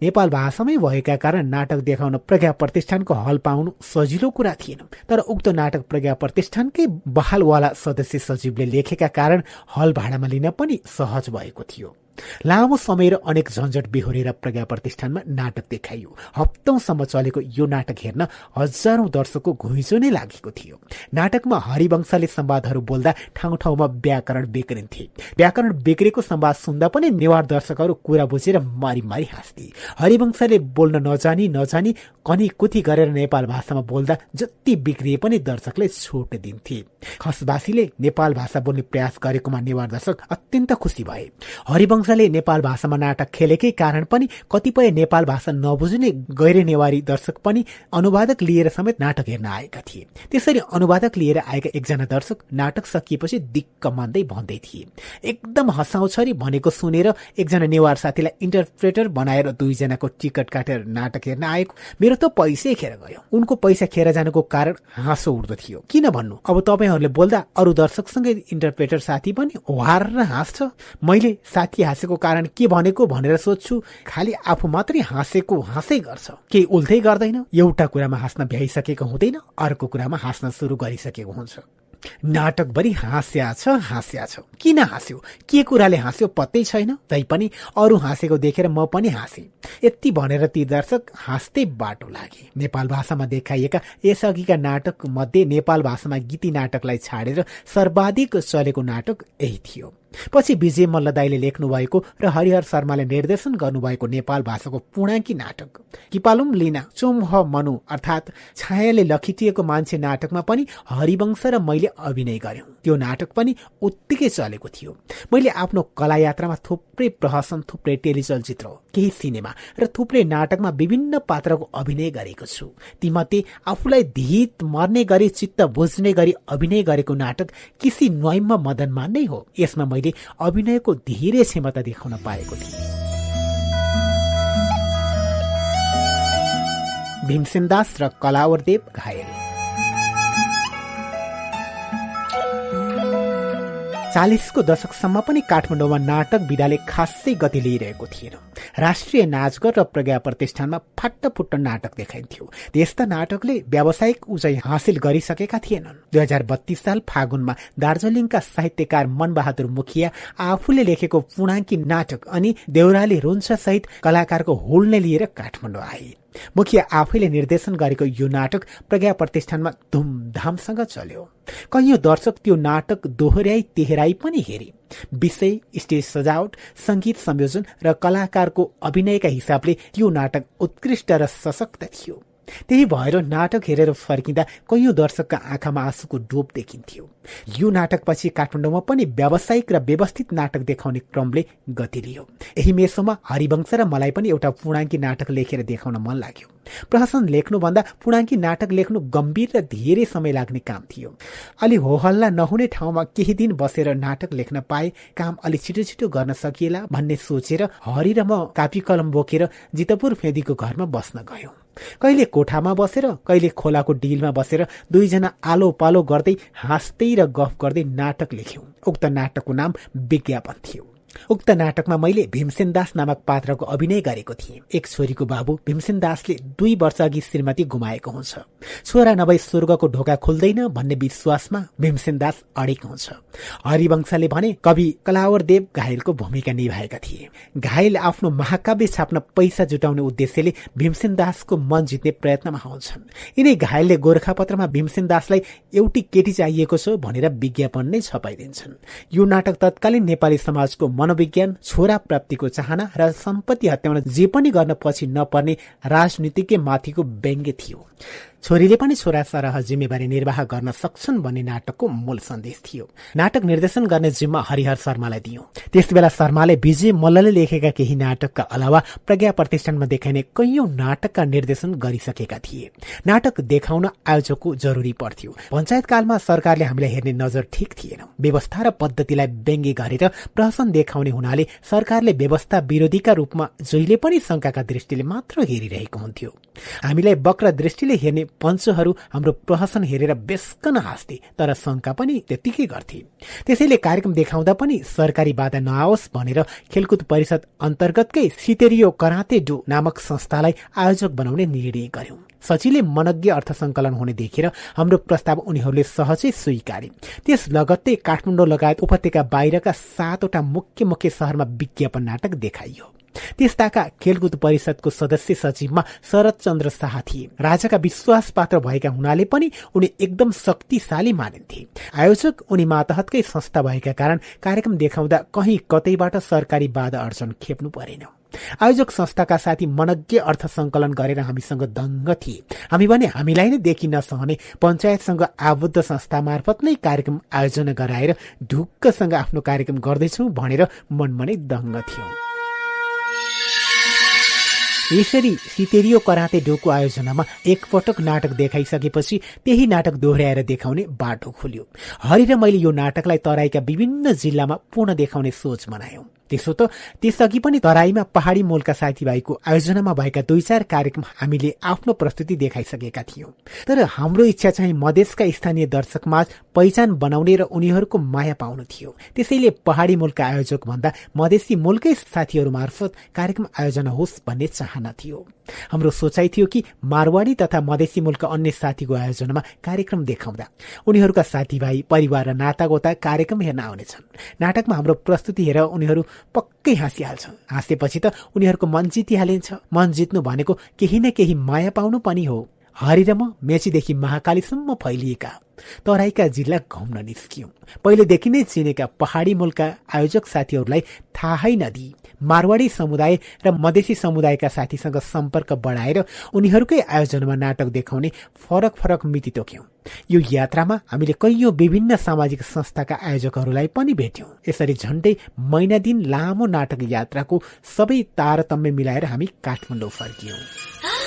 नेपाल भाषामै भएका कारण नाटक देखाउन प्रज्ञा प्रतिष्ठानको हल पाउनु सजिलो कुरा थिएन। तर उक्त नाटक प्रज्ञा प्रतिष्ठानकै बहालवाला सदस्य सचिवले लेखेका कारण हल भाडामा लिन पनि सहज भएको थियो। लामो समय र अनेक झन्झट बिहोरेर प्रज्ञा प्रतिष्ठानमा नाटक देखाइयो। हप्तौंसम्म चलेको यो नाटक हेर्न हजारौं दर्शकको घुइँचो नै लागेको थियो। नाटकमा हरिवंशले संवादहरू बोल्दा ठाउँ ठाउँमा व्याकरण बिग्रिन्थे। व्याकरण बिग्रेको संवाद सुन्दा पनि नेवार दर्शकहरू कुरा बुझेर मारी मारी हाँस्थे। हरिवंशले बोल्न नजानी नजानी कनी कुथी गरेर नेपाल भाषामा बोल्दा जति बिग्रिए पनि दर्शकले छोट दिन्थे। खसवासीले नेपाल भाषा बोल्ने प्रयास गरेकोमा नेवार दर्शक अत्यन्त खुसी भए। हरिवंश वंशले नेपाल भाषामा नाटक खेलेकै कारण पनि कतिपय नेपाल भाषा नबुझ्ने गैर नेवारी दर्शक पनि अनुवादक लिएर समेत नाटक हेर्न आएका थिए। त्यसरी अनुवादक लिएर आएका एकजना दर्शक नाटक सकिएपछि दिक्क मान्दै भन्दै थिए। एकदम हँसाउँछरी भनेको सुनेर एकजना नेवार साथीलाई इन्टरप्रेटर बनाएर दुईजनाको टिकट काटेर नाटक हेर्न आएको। मेरो त पैसै खेर गयो। उनको पैसा खेर जानुको कारण हाँसो उठ्दो थियो। किन भन्नु? अब तपाईँहरूले बोल्दा अरू दर्शकसँगै इन्टरप्रेटर साथी पनि हार हाँस्छ। मैले साथी हाँसेको कारण के भनेको भनेर सोध्छु। खालि आफू मात्रै हाँसेको हाँसै गर्छ। केही उल्टै गर्दैन। एउटा कुरामा हाँस्न भ्याइसकेको हुँदैन। अर्को कुरामा हाँस्न सुरु गरिसकेको हुन्छ। नाटकभरि हाँस्या छ हाँस्या छ। किन हाँस्यो? के कुराले हाँस्यो पत्तै छैन? तैपनि अरू हाँसेको देखेर म पनि हाँसे। यति भनेर ती दर्शक हाँस्दै बाटो लागे। नेपाल भाषामा देखाइएका यसअघिका नाटक मध्ये नेपाल भाषामा गीती नाटकलाई छाडेर सर्वाधिक चलेको नाटक यही थियो। पछि विजय मल्ल दाईले लेख्नु भएको र हरिहर शर्माले निर्देशन गर्नुभएको नेपाल भाषाको पूर्णाङ्की नाटक। किपालुम लिना चोमह मनु अर्थात् छायाले लखिटिएको मान्छे नाटकमा पनि हरिवंश र मैले अभिनय गर्यौं त्यो नाटक पनि उत्तिकै चलेको थियो। मैले आफ्नो कला यात्रामा थुप्रै प्रहसन थुप्रै टेलिचलचित्र केही सिनेमा र थुप्रै नाटकमा विभिन्न पात्रको अभिनय गरेको छु। तीमध्ये आफूलाई धित मर्ने गरी चित्त बुझ्ने गरी अभिनय गरेको नाटक किसी न्वाइममा मदनमा नै हो। यसमा मैले अभिनयको धेरै क्षमता देखाउन पाएको थिएँ। भीमसेन दास र कलावरदेव घायल। चालिसको दशकसम्म पनि काठमाडौँमा नाटक विधाले खासै गति लिइरहेको थिएन। राष्ट्रिय नाचगर र प्रज्ञा प्रतिष्ठानमा फाट्टफुट्ट नाटक देखाइन्थ्यो। त्यस्ता नाटकले व्यावसायिक उचाइ हासिल गरिसकेका थिएनन्। दुई हजार बत्तीस साल फागुनमा दार्जिलिङका साहित्यकार मनबहादुर मुखिया आफूले लेखेको पूर्णाङ्की नाटक अनि देउराली रुन्छ सहित कलाकारको हुल्ने लिएर काठमाडौँ आए। मुखिया आफैले निर्देशन गरेको यो नाटक प्रज्ञा प्रतिष्ठानमा धुमधामसँग चल्यो। कैयौं दर्शक त्यो नाटक दोहोऱ्याई तेहराई पनि हेरे। विषय स्टेज सजावट संगीत संयोजन र कलाकारको अभिनयका हिसाबले त्यो नाटक उत्कृष्ट र सशक्त थियो। त्यही भएर नाटक हेरेर फर्किँदा कैयौं दर्शकका आँखामा आँसुको डोप देखिन्थ्यो। यो नाटकपछि काठमाडौँमा पनि व्यावसायिक र व्यवस्थित नाटक देखाउने क्रमले गति लियो। यही मेसोमा हरिवंश र मलाई पनि एउटा पूर्णाङ्की नाटक लेखेर देखाउन मन लाग्यो। प्रहसन लेख्नुभन्दा पूर्णाङ्की नाटक लेख्नु गम्भीर र धेरै समय लाग्ने काम थियो। अलि होहल्ला नहुने ठाउँमा केही दिन बसेर नाटक लेख्न पाए काम अलि छिटो छिटो गर्न सकिएला भन्ने सोचेर हरि र म कापी कलम बोकेर जितपुर फेदीको घरमा बस्न गयौं। कहिले कोठामा बसेर कहिले खोलाको डिलमा बसेर दुईजना आलो पालो गर्दै हाँस्दै र गफ गर्दै नाटक लेख्यौं। उक्त नाटकको नाम विज्ञापन थियो। उक्त नाटकमा मैले भीमसेन दास नामक पात्रको अभिनय गरेको थिएँ। एक छोरीको बाबु भीमसेन दासले दुई वर्ष अघि श्रीमती गुमाएको हुन्छ। छोरा नभई स्वर्गको ढोका खुल्दैन भन्ने विश्वासमा भीमसेन दास अडेको हुन्छ। हरिवंशले भने कवि कलावर देव घायलको भूमिका निभाएका थिए। घायल आफ्नो महाकाव्य छाप्न पैसा जुटाउने उद्देश्यले भीमसेन दासको मन जित्ने प्रयत्नमा आउँछन् यिनै घायलले गोर्खापत्रमा भीमसेन दासलाई एउटी केटी चाहिएको छ भनेर विज्ञापन नै छपाइदिन्छन्। यो नाटक तत्कालीन नेपाली समाजको मनोविज्ञान छोरा प्राप्तिको चाहना र सम्पत्ति हत्याउन जे पनि गर्न पछि नपर्ने राजनीतिकै माथिको व्यङ्ग्य थियो। छोरीले पनि छोरा सरह जिम्मेवारी निर्वाह गर्न सक्छन् भन्ने नाटकको मूल सन्देश थियो। नाटक निर्देशन गर्ने जिम्मा हरिहर शर्मालाई दियो। त्यस बेला शर्माले विजय मल्लले लेखेका केही नाटकका अलावा प्रज्ञा प्रतिष्ठानमा देखाइने कैयौं नाटकका निर्देशन गरिसकेका थिए। नाटक देखाउन आयोजकको जरुरी पर्थ्यो। पञ्चायत कालमा सरकारले हामीलाई हेर्ने नजर ठिक थिएन। व्यवस्था र पद्धतिलाई व्यङ्ग्य गरेर प्रहसन देखाउने हुनाले सरकारले व्यवस्था विरोधीका रूपमा जहिले पनि शंकाका दृष्टिले मात्र हेरिरहेको हुन्थ्यो। हामीलाई वक्र दृष्टिले हेर्ने पञ्चहरू हाम्रो प्रहसन हेरेर बेसकन हाँस्थे तर शंका पनि त्यत्तिकै गर्थे। त्यसैले कार्यक्रम देखाउँदा पनि सरकारी बाधा नआओस् भनेर खेलकुद परिषद अन्तर्गतकै सितेरियो कराते डो नामक संस्थालाई आयोजक बनाउने निर्णय गर्यौं। सचिले मनज्ञ अर्थ संकलन हुने देखेर हाम्रो प्रस्ताव उनीहरूले सहजै स्वीकारे। त्यस लगत्तै काठमाडौँ लगायत उपत्यका बाहिरका सातवटा मुख्य मुख्य शहरमा विज्ञापन नाटक देखाइयो। त्यस्ताका खेलकुद परिषदको सदस्य सचिवमा शरद चन्द्र शाह थिए। राजाका विश्वास पात्र भएका हुनाले पनि उनी एकदम शक्तिशाली मानिन्थे। आयोजक उनी मातहतकै संस्था भएका कारण कार्यक्रम देखाउँदा कहीँ कतैबाट सरकारी बाधा अर्चन खेप्नु परेन। आयोजक संस्थाका साथी मनज्ञ अर्थ संकलन गरेर हामीसँग दङ्ग थिए। हामी भने हामीलाई नै देखि नसहने पञ्चायतसँग आबद्ध संस्था मार्फत नै कार्यक्रम आयोजना गराएर ढुक्कसँग आफ्नो कार्यक्रम गर्दैछौ भनेर मनमनै दङ्ग थियौं। यसरी सितेरियो कराते डोको आयोजनामा एकपटक नाटक देखाइसकेपछि त्यही नाटक दोहोऱ्याएर देखाउने बाटो खोल्यो। हरि र मैले यो नाटकलाई तराईका विभिन्न जिल्लामा पुनः देखाउने सोच बनायौं त्यसो त त्यसअघि पनि तराईमा पहाड़ी मोलका साथीभाइको आयोजनामा भएका दुई चार कार्यक्रम हामीले आफ्नो प्रस्तुति देखाइसकेका थियौं। तर हाम्रो इच्छा चाहिँ मधेसका स्थानीय दर्शकमाझ पहिचान बनाउने र उनीहरूको माया पाउनु थियो। त्यसैले पहाड़ी मूलका आयोजक भन्दा मधेसी मूलकै साथीहरू मार्फत कार्यक्रम आयोजना होस् भन्ने चाहना थियो। हाम्रो सोचाइ थियो कि मारवाडी तथा मधेसी मूलका अन्य साथीको आयोजनामा कार्यक्रम देखाउँदा उनीहरूका साथीभाइ परिवार र नातागोता कार्यक्रम हेर्न आउनेछन्। नाटकमा हाम्रो प्रस्तुति हेरेर उनीहरू पक्कै हाँसिहाल्छ हाँसेपछि त उनीहरूको मन जितिहालिन्छ मन जित्नु भनेको केही न केही माया पाउनु पनि हो। हरि र म मेचीदेखि महाकालीसम्म फैलिएका। तराईका जिल्ला घुम्न निस्कियौं। पहिलेदेखि नै चिनेका पहाड़ी मूलका आयोजक साथीहरूलाई थाहै नदिई। मारवाडी समुदाय र मधेसी समुदायका साथीसँग सम्पर्क बढाएर उनीहरूकै आयोजनामा नाटक देखाउने फरक फरक मिति तोक्यौं। यो यात्रामा हामीले कैयौं विभिन्न सामाजिक संस्थाका आयोजकहरूलाई पनि भेट्यौं। यसरी झण्डै महिना दिन लामो नाटक यात्राको सबै तारतम्य मिलाएर हामी काठमाडौँ फर्कियौं।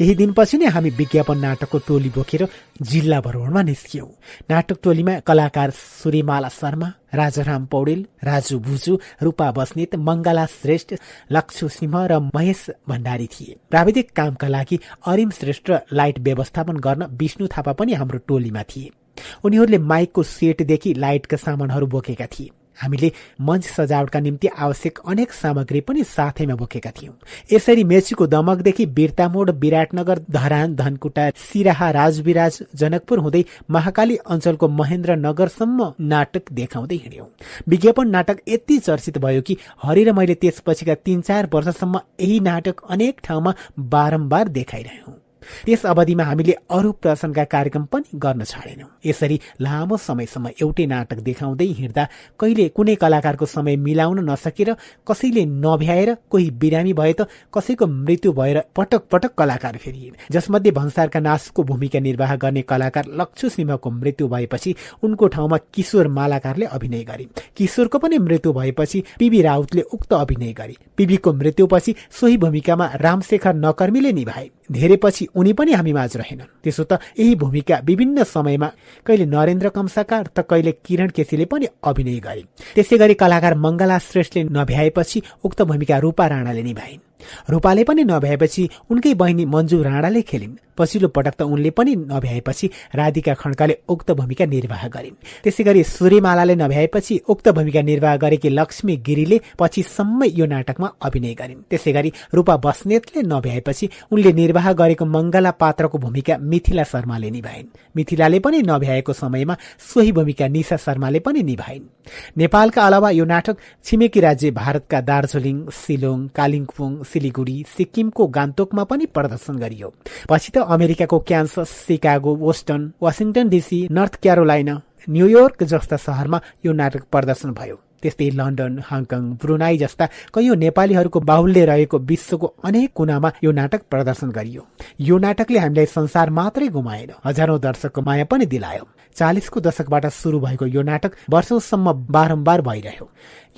केही दिनपछि नै हामी विज्ञापन नाटकको टोली बोकेर जिल्ला भ्रमणमा निस्कियौं। नाटक टोलीमा कलाकार सूर्यमाला शर्मा राजाराम पौडेल राजु भुजु रूपा बस्नेत मंगला श्रेष्ठ लक्ष्य सिंह र महेश भण्डारी थिए। प्राविधिक कामका लागि अरिम श्रेष्ठ लाइट व्यवस्थापन गर्न विष्णु थापा पनि हाम्रो टोलीमा थिए। उनीहरूले माइकको सेटदेखि लाइटका सामानहरू बोकेका थिए। हामीले मञ्च सजावटका निम्ति आवश्यक अनेक सामग्री पनि साथैमा बोकेका थियौं। यसरी मेचीको दमकदेखि बिर्तामोड विराटनगर धरान धनकुटा सिराहा राजविराज जनकपुर हुँदै महाकाली अञ्चलको महेन्द्र नगरसम्म नाटक देखाउँदै हिँड्यौं। विज्ञापन नाटक यति चर्चित भयो कि हरि र मैले त्यसपछिका तीन चार वर्षसम्म यही नाटक अनेक ठाउँमा बारम्बार देखाइरह्यौं त्यस अवधिमा हामीले अरू प्रदर्शनका कार्यक्रम पनि गर्न छाडेनौं। यसरी लामो समयसम्म एउटै नाटक देखाउँदै हिँड्दा कहिले कुनै कलाकारको समय मिलाउन नसकेर कसैले नभ्याएर कोही बिरामी भए त कसैको मृत्यु भएर पटक पटक कलाकार फेरिए जसमध्ये भन्सारका नासको भूमिका निर्वाह गर्ने कलाकार लक्ष्य सिंहको मृत्यु भएपछि उनको ठाउँमा किशोर मालाकारले अभिनय गरे। किशोरको पनि मृत्यु भएपछि पिबी राउतले उक्त अभिनय गरे। पिबीको मृत्युपछि सोही भूमिकामा रामशेखर नकर्मीले निभाए। धेरै पछि उनी पनि हामी माझ रहेनन्। त्यसो त यही भूमिका विभिन्न समयमा कहिले नरेन्द्र कमसाकार त कहिले किरण केसीले पनि अभिनय गरे। त्यसै गरी कलाकार मङ्गला श्रेष्ठले नभ्याएपछि उक्त भूमिका रूपा राणाले निभाइन्। रूपाले पनि नभ्याएपछि उनकै बहिनी मन्जु राणाले खेलिन्। पछिल्लो पटक त उनले पनि नभ्याएपछि राधिका खड्काले उक्त भूमिका निर्वाह गरिन्। त्यसै गरी सूर्यमालाले नभ्याएपछि उक्त भूमिका निर्वाह गरेकी लक्ष्मी गिरीले पछिसम्म यो नाटकमा अभिनय गरिन्। त्यसै गरी रूपा बस्नेतले नभ्याएपछि उनले निर्वाह गरेको मङ्गला पात्रको भूमिका मिथिला शर्माले निभाइन्। मिथिलाले पनि नभ्याएको समयमा सोही भूमिका निशा शर्माले पनि निभाइन्। नेपालका अलावा यो नाटक छिमेकी राज्य भारतका दार्जिलिङ सिलोङ कालिम्पोङ सिलिगुडी सिक्किमको गान्तोकमा पनि प्रदर्शन गरियो। पछि त अमेरिकाको Kansas Chicago Boston Washington DC North Carolina New York जस्ता शहरमा यो नाटक प्रदर्शन भयो। त्यस्तै लन्डन हङकङ ब्रुनाई जस्ता कैयौं नेपालीहरूको बाहुल्य रहेको विश्वको अनेक कुनामा यो नाटक प्रदर्शन गरियो। यो नाटकले हामीलाई संसार मात्रै गुमाएन हजारौं दर्शकको माया पनि दिलायो। चालिसको दशकबाट शुरू भएको यो नाटक वर्षौंसम्म बारम्बार भइरह्यो।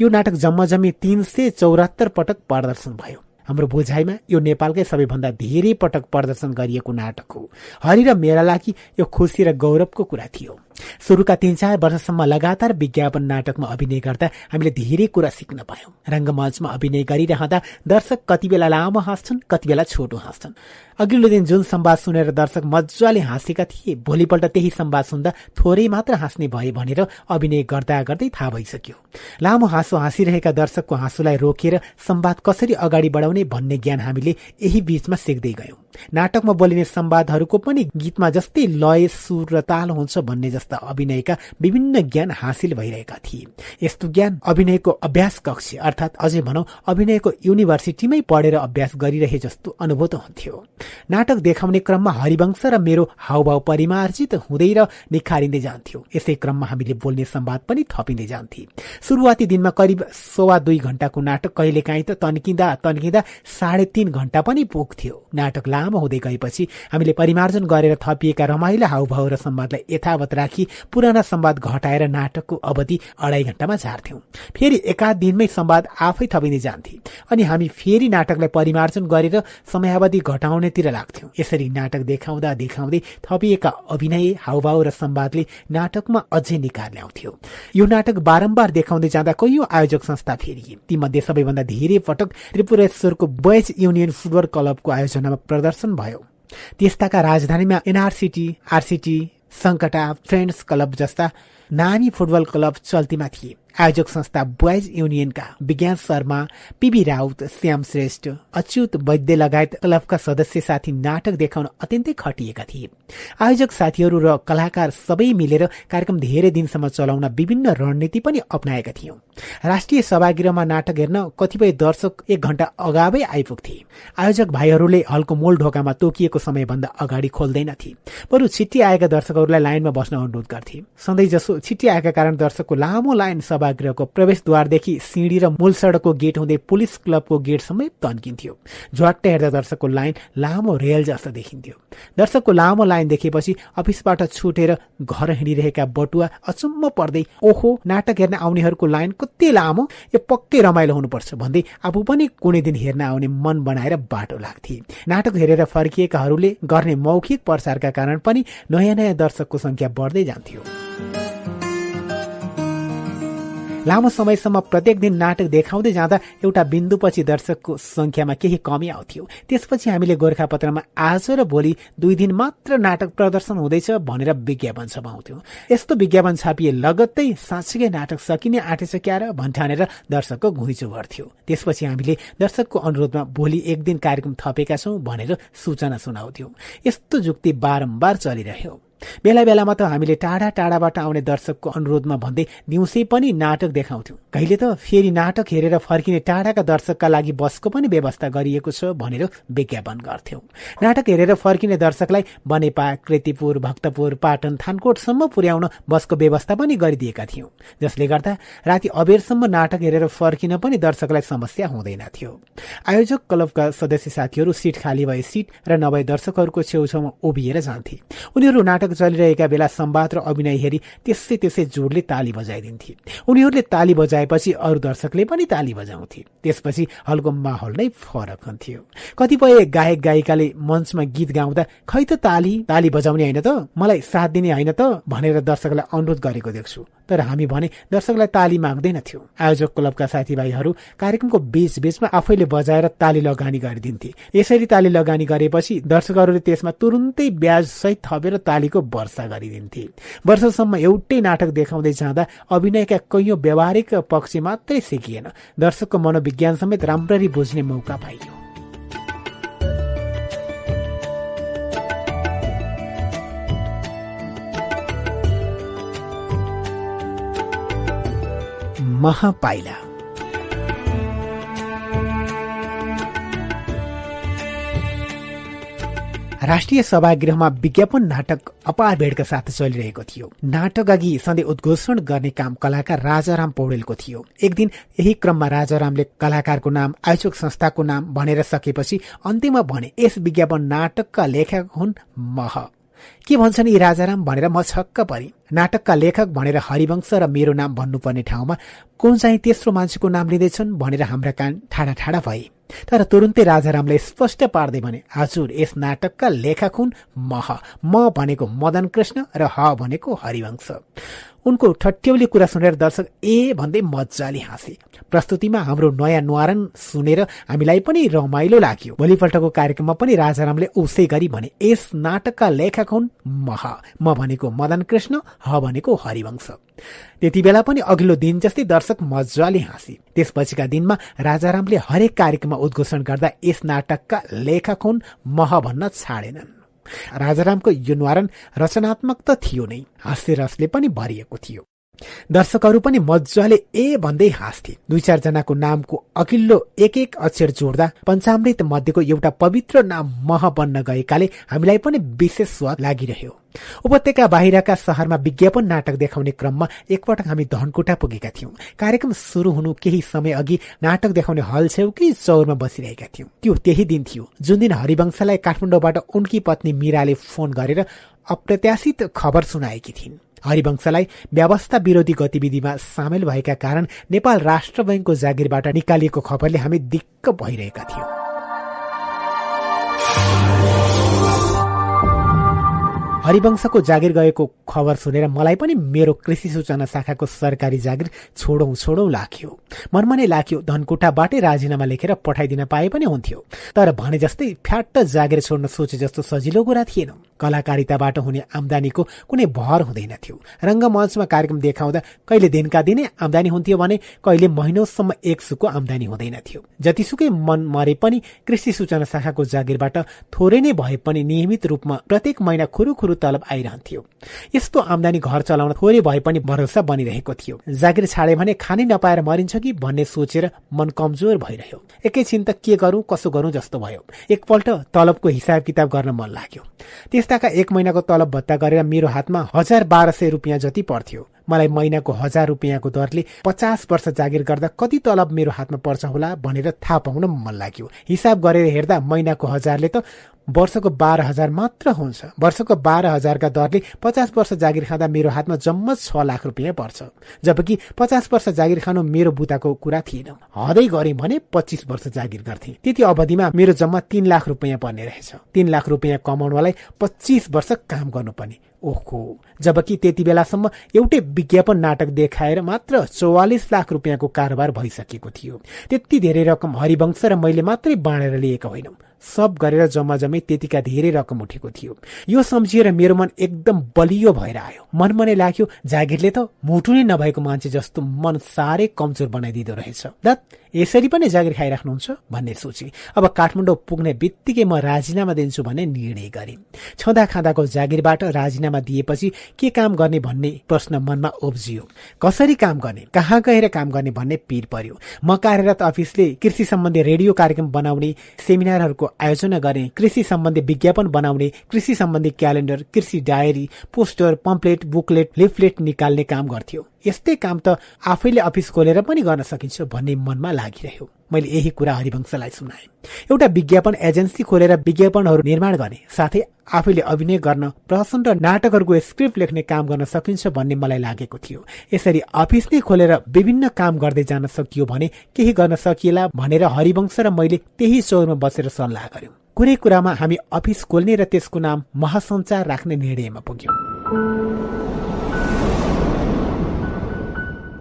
यो नाटक जम्मा जम्मी तीन सय चौरात्तर पटक प्रदर्शन भयो। हाम्रो बुझाइमा यो नेपालकै सबैभन्दा धेरै पटक प्रदर्शन गरिएको नाटक हो। हरि र मेरा लागि यो खुसी र गौरवको कुरा थियो। सुरुका तीन चार वर्षसम्म लगातार विज्ञापन नाटकमा अभिनय गर्दा हामीले धेरै कुरा सिक्न पायौं। रंगमञ्चमा अभिनय गरिरहँदा दर्शक कति बेला लामो हाँस्छन् कति बेला छोटो हाँस्छन्। अघिल्लो दिन जुन संवाद सुनेर दर्शक मजाले हाँसेका थिए भोलिपल्ट त्यही संवाद सुन्दा थोरै मात्र हाँस्ने भए भनेर अभिनय गर्दा गर्दै थाहा भइसक्यो। लामो हाँसो हाँसिरहेका दर्शकको हाँसोलाई रोकेर संवाद कसरी अगाडि बढाउने भन्ने ज्ञान हामीले यही बीचमा सिक्दै गयौं। नाटकमा बोलिने संवादहरूको पनि गीतमा जस्तै लय सुर र ताल हुन्छ भन्ने जस्ता अभिनयका विभिन्न ज्ञान हासिल भइरहेका थिए। यस्तो ज्ञान अभिनयको अभ्यास कक्ष अर्थात् अझै भनौं अभिनयको युनिभर्सिटीमै पढेर अभ्यास गरिरहे जस्तो अनुभूत हुन्थ्यो। नाटक देखाउने क्रममा हरिवंश र मेरो हावभाव परिमार्जित हुँदै र निखारिँदै जान्थ्यो। यसै क्रममा हामीले बोल्ने संवाद पनि थपिँदै जान्थे। सुरुवाती दिनमा करिब सवा दुई घण्टाको नाटक कहिलेकाहीँ त तन्किँदा तन्किँदा साढे तीन घण्टा पनि पुग्थ्यो। नाटक लामो हुँदै गएपछि हामीले परिमार्जन गरेर थपिएका रमाइला हाउभाउ र संवादलाई यथावत राखी पुराना संवाद घटाएर नाटकको अवधि अढाई घण्टामा झार्थ्यौं। फेरि एकाध दिनमै संवाद आफै थपिँदै जान्थे अनि हामी फेरि नाटकलाई परिमार्जन गरेर समयावधि घटाउनेतिर लाग्थ्यौं। यसरी नाटक देखाउँदा देखाउँदै थपिएका अभिनय हाउभाउ र संवादले नाटकमा अझै निकार ल्याउँथ्यो। यो नाटक बारम्बार देखाउँदै जाँदा कैयौं आयोजक संस्था फेरिए। तीमध्ये सबैभन्दा धेरै पटक त्रिपुरेश्वरको बोयज युनियन फुटबल क्लबको आयोजनामा प्रदर्शन भयो। त्यस्ताका राजधानीमा एनआरसिटी आरसिटी सङ्कटा फ्रेन्ड्स क्लब जस्ता नामी फुटबल क्लब चल्तीमा थिए। आयोजक संस्था बोइज युनियनका विज्ञान शर्मा पिबी राउत श्याम श्रेष्ठ अच्युत वैद्य लगायत क्लबका सदस्य साथी नाटक देखाउन अत्यन्तै खटिएका थिए। आयोजक साथीहरू र कलाकार सबै मिलेर कार्यक्रम धेरै दिनसम्म चलाउन विभिन्न रणनीति पनि अप्नाएका थियौं। राष्ट्रिय सभागृहमा नाटक हेर्न कतिपय दर्शक एक घण्टा अगावै आइपुग्थे। आयोजक भाइहरूले हलको मूल ढोकामा तोकिएको समयभन्दा अगाडि खोल्दैनथे बरु छिट्टी आएका दर्शकहरूलाई लाइनमा बस्न अनुरोध गर्थे। सधैँ जसो छिट्टी आएका कारण दर्शकको लामो लाइन सभागृहको प्रवेशद्वारदेखि सिँढी र मूल सड़कको गेट हुँदै पुलिस क्लबको गेटसम्मै तन्किन्थ्यो। झ्वाट्ट हेर्दा दर्शकको लाइन लामो रेल जस्तो देखिन्थ्यो। दर्शकको लामो लाइन देखेपछि अफिसबाट छुटेर घर हिँडिरहेका बटुवा अचम्म पर्दै ओहो नाटक हेर्न आउनेहरूको लाइन कति लामो? यो पक्कै रमाइलो हुनुपर्छ भन्दै आफू पनि कुनै दिन हेर्न आउने मन बनाएर बाटो लाग्थे। नाटक हेरेर फर्किएकाहरूले गर्ने मौखिक प्रसारका कारण पनि नयाँ नयाँ दर्शकको संख्या बढ्दै जान्थ्यो। लामो समयसम्म प्रत्येक दिन नाटक देखाउँदै जाँदा एउटा बिन्दुपछि दर्शकको संख्यामा केही कमी आउँथ्यो। त्यसपछि हामीले गोर्खापत्रमा आज र भोलि दुई दिन मात्र नाटक प्रदर्शन हुँदैछ भनेर विज्ञापन छपाउँथ्यौं। यस्तो विज्ञापन छापिए लगत्तै साँच्चीकै नाटक सकिने आँटेछ क्या र भन्ठानेर दर्शकको घुइँचो भर्थ्यो त्यसपछि हामीले दर्शकको अनुरोधमा भोलि एक दिन कार्यक्रम थपेका छौं भनेर सूचना सुनाउँथ्यौं। यस्तो जुक्ति बारम्बार चलिरह्यो। बेला बेलामा त हामीले टाढा टाढाबाट आउने दर्शकको अनुरोधमा भन्दै दिउँसै पनि नाटक देखाउँथ्यौँ। कहिले त फेरि नाटक हेरेर फर्किने टाढाका दर्शकका लागि बसको पनि व्यवस्था गरिएको छ भनेर विज्ञापन गर्थ्यौं। नाटक हेरेर फर्किने दर्शकलाई बनेपा कृतिपुर भक्तपुर पाटन थानकोटसम्म पुर्याउन बसको व्यवस्था पनि गरिदिएका थियौं। जसले गर्दा राति अबेरसम्म नाटक हेरेर फर्किन पनि दर्शकलाई समस्या हुँदैन थियो। आयोजक क्लबका सदस्य साथीहरू सिट खाली भए सिट र नभए दर्शकहरूको छेउछाउमा उभिएर जान्थे। उनीहरू नाटक चलिरहेका बेला संवाद र अभिनय हेरी त्यसै त्यसै जोडले ताली बजाइदिन्थे। उनीहरूले ताली बजाएपछि अरू दर्शकले पनि ताली बजाउँथे। त्यसपछि हलको माहौल नै फरक हुन्थ्यो। कतिपय गायक गायिकाले मञ्चमा गीत गाउँदा खै त ताली? ताली बजाउने होइन त? मलाई साथ दिने होइन त? भनेर दर्शकलाई अनुरोध गरेको देख्छु। तर हामी भने दर्शकलाई ताली माग्दैनथ्यौँ आयोजक क्लबका साथीभाइहरू कार्यक्रमको बीच बीचमा आफैले बजाएर ताली लगानी गरिदिन्थे। यसरी ताली लगानी गरेपछि दर्शकहरूले त्यसमा तुरुन्तै ब्याज सहित थपेर तालीको वर्षा गरिदिन्थे। वर्षसम्म एउटै नाटक देखाउँदै जाँदा अभिनयका कैयौं व्यावहारिक पक्ष मात्रै सिकिएन। दर्शकको मनोविज्ञान समेत राम्ररी बुझ्ने मौका पाइयो। महापाइला। राष्ट्रिय सभागृहमा विज्ञापन नाटक अपार भेडका साथ चलिरहेको थियो। नाटक अघि सधैँ उद्घोषण गर्ने काम कलाकार राजाराम पौडेलको थियो। एक दिन यही क्रममा राजारामले कलाकारको नाम आयोजक संस्थाको नाम भनेर सकेपछि अन्त्यमा भने यस विज्ञापन नाटकका लेखक हुन् मह। के भन्छन् यी राजाराम भनेर म छक्क परे। नाटकका लेखक भनेर हरिवंश र मेरो नाम भन्नुपर्ने ठाउँमा कुन चाहिँ तेस्रो मान्छेको नाम लिँदैछन् भनेर हाम्रा कान ठाडा ठाडा भए। तर तुरुन्तै राजारामले स्पष्ट पार्दै भने हजुर यस नाटकका लेखक हुन् मह म भनेको मदन कृष्ण र ह भनेको हरिवंश। उनको ठट्यौली कुरा सुनेर दर्शक ए भन्दै मजाले हाँसे। प्रस्तुतिमा हाम्रो नयाँ न्वारण सुनेर हामीलाई पनि रमाइलो लाग्यो। भोलिपल्टको कार्यक्रममा पनि राजारामले उसै गरी भने यस नाटकका लेखक हुन् मह। म भनेको मदन कृष्ण ह भनेको हरिवंश त्यति बेला पनि अघिल्लो दिन जस्तै दर्शक मजाले हाँसे। त्यसपछिका दिनमा राजारामले हरेक कार्यक्रममा उद्घोषण गर्दा यस नाटकका लेखक हुन् मह भन्न छाडेनन्। राजारामको यो निवारण रचनात्मक त थियो नै हास्य रसले पनि भरिएको थियो। दर्शकहरू पनि मजाले ए भन्दै हाँस्थे। दुई चारजनाको नामको अघिल्लो एक एक अक्षर जोड्दा पञ्चामृत मध्येको एउटा पवित्र नाम मह बन्न गएकाले हामीलाई पनि विशेष स्वाद लागिरह्यो। उपत्यका बाहिरका शहरमा विज्ञापन नाटक देखाउने क्रममा एकपटक हामी धनकुटा पुगेका थियौं। कार्यक्रम शुरू हुनु केही समय अघि नाटक देखाउने हल छेउकै चौरमा बसिरहेका थियौं। त्यो त्यही दिन थियो जुन दिन हरिवंशलाई काठमाडौँबाट उनकी पत्नी मीराले फोन गरेर अप्रत्याशित खबर सुनाएकी थिइन्। हरिवंशलाई व्यवस्था विरोधी गतिविधिमा सामेल भएका कारण नेपाल राष्ट्र बैङ्कको जागिरबाट निकालिएको खबरले हामी दिक्क भइरहेका थियौं। हरिवंशको जागिर गएको खबर सुनेर मलाई पनि मेरो कृषि सूचना शाखाको सरकारी जागिर छोडौं छोडौं लाग्यो। मनमा नै लाग्यो धनकुटाबाटै राजीनामा लेखेर पठाइदिन पाए पनि हुन्थ्यो। तर भने जस्तै फ्याट्ट जागिर छोड्न सोचे जस्तो सजिलो कुरा थिएन। कलाकारिताबाट हुने आमदानीको कुनै भर हुँदैन थियो। रङ्गमञ्चमा कार्यक्रम देखाउँदा कहिले दिनका दिनै आमदानी हुन्थ्यो भने कहिले महिनौसम्म एक सुको आमदानी हुँदैन थियो। जतिसुकै मन मरे पनि कृषि सूचना शाखाको जागिरबाट थोरै नै भए पनि नियमित रूपमा प्रत्येक महिना खुरुखुरु तलब आइरहन्थ्यो। यस्तो आमदानी घर चलाउन थोरै भए पनि भरोसा बनिरहेको थियो। जागिर छाडे भने खानै नपाएर मरिन्छ कि भन्ने सोचेर मन कमजोर भइरह्यो। एकैछिन त के गरौं कसो गरौं जस्तो भयो। एकपल्ट तलबको हिसाब किताब गर्न मन लाग्यो। त्यस्ताका एक महिनाको तलब भत्ता गरेर मेरो हातमा हजार बाह्र सय रुपियाँ जति पर्थ्यो। मलाई महिनाको हजार रुपियाँको दरले पचास वर्ष जागिर गर्दा कति तलब मेरो हातमा पर्छ होला भनेर थाहा पाउन मन लाग्यो। हिसाब गरेर हेर्दा महिनाको हजारले त वर्षको बाह्र हजार मात्र हुन्छ। वर्षको बाह्र हजारका दरले पचास वर्ष जागिर खाँदा मेरो हातमा जम्मा छ लाख रुपियाँ पर्छ जबकि पचास वर्ष जागिर खानु मेरो बुताको कुरा थिएन। हदै गरे भने पच्चिस वर्ष जागिर गर्थे। त्यति अवधिमा मेरो जम्मा तीन लाख रुपियाँ पर्ने रहेछ। तीन लाख रुपियाँ कमाउनलाई पच्चिस वर्ष काम गर्नुपर्ने ओहो! जबकि त्यति बेलासम्म एउटै विज्ञापन नाटक देखाएर मात्र चौवालिस लाख रुपियाँको कारोबार भइसकेको थियो। त्यति धेरै रकम हरिवंश र मैले मात्रै बाँडेर लिएको होइनौ। सब गरेर जम्मा जम्मै त्यतिका धेरै रकम उठेको थियो। यो सम्झिएर मेरो मन एकदम बलियो भएर आयो। मन मनै लाग्यो जागिरले त मुटु नै नभएको मान्छे जस्तो मन साह्रै कमजोर बनाइदिँदो रहेछ। यसरी पनि जागिर खाइराख्नुहुन्छ भन्ने सोचे। अब काठमाडौँ पुग्ने बित्तिकै म राजीनामा दिन्छु भन्ने निर्णय गरे। छँदा खाँदाको जागिरबाट राजीनामा दिएपछि के काम गर्ने भन्ने प्रश्न मनमा उब्जियो। कसरी काम गर्ने कहाँ गएर काम गर्ने भन्ने पिर पर्यो। म कार्यरत अफिसले कृषि सम्बन्धी रेडियो कार्यक्रम बनाउने सेमिनारहरूको आयोजना गर्ने कृषि सम्बन्धी विज्ञापन बनाउने कृषि सम्बन्धी क्यालेन्डर कृषि diary poster pamphlet booklet leaflet निकाल्ने काम गर्थ्यो। यस्तै काम त आफैले अफिस खोलेर पनि गर्न सकिन्छ भन्ने मनमा लागिरह्यो। मैले यही कुरा हरिवंशलाई सुनाएँ। एउटा विज्ञापन एजेन्सी खोलेर विज्ञापनहरू निर्माण गर्ने साथै आफैले अभिनय गर्न प्रहसन र नाटकहरूको स्क्रिप्ट लेख्ने काम गर्न सकिन्छ भन्ने मलाई लागेको थियो। यसरी अफिस नै खोलेर विभिन्न काम गर्दै जान सकियो भने केही गर्न सकिएला भनेर हरिवंश र मैले त्यही चौरमा बसेर सल्लाह गर्यौं कुनै कुरामा हामी अफिस खोल्ने र त्यसको नाम महासञ्चार राख्ने निर्णयमा पुग्यौं।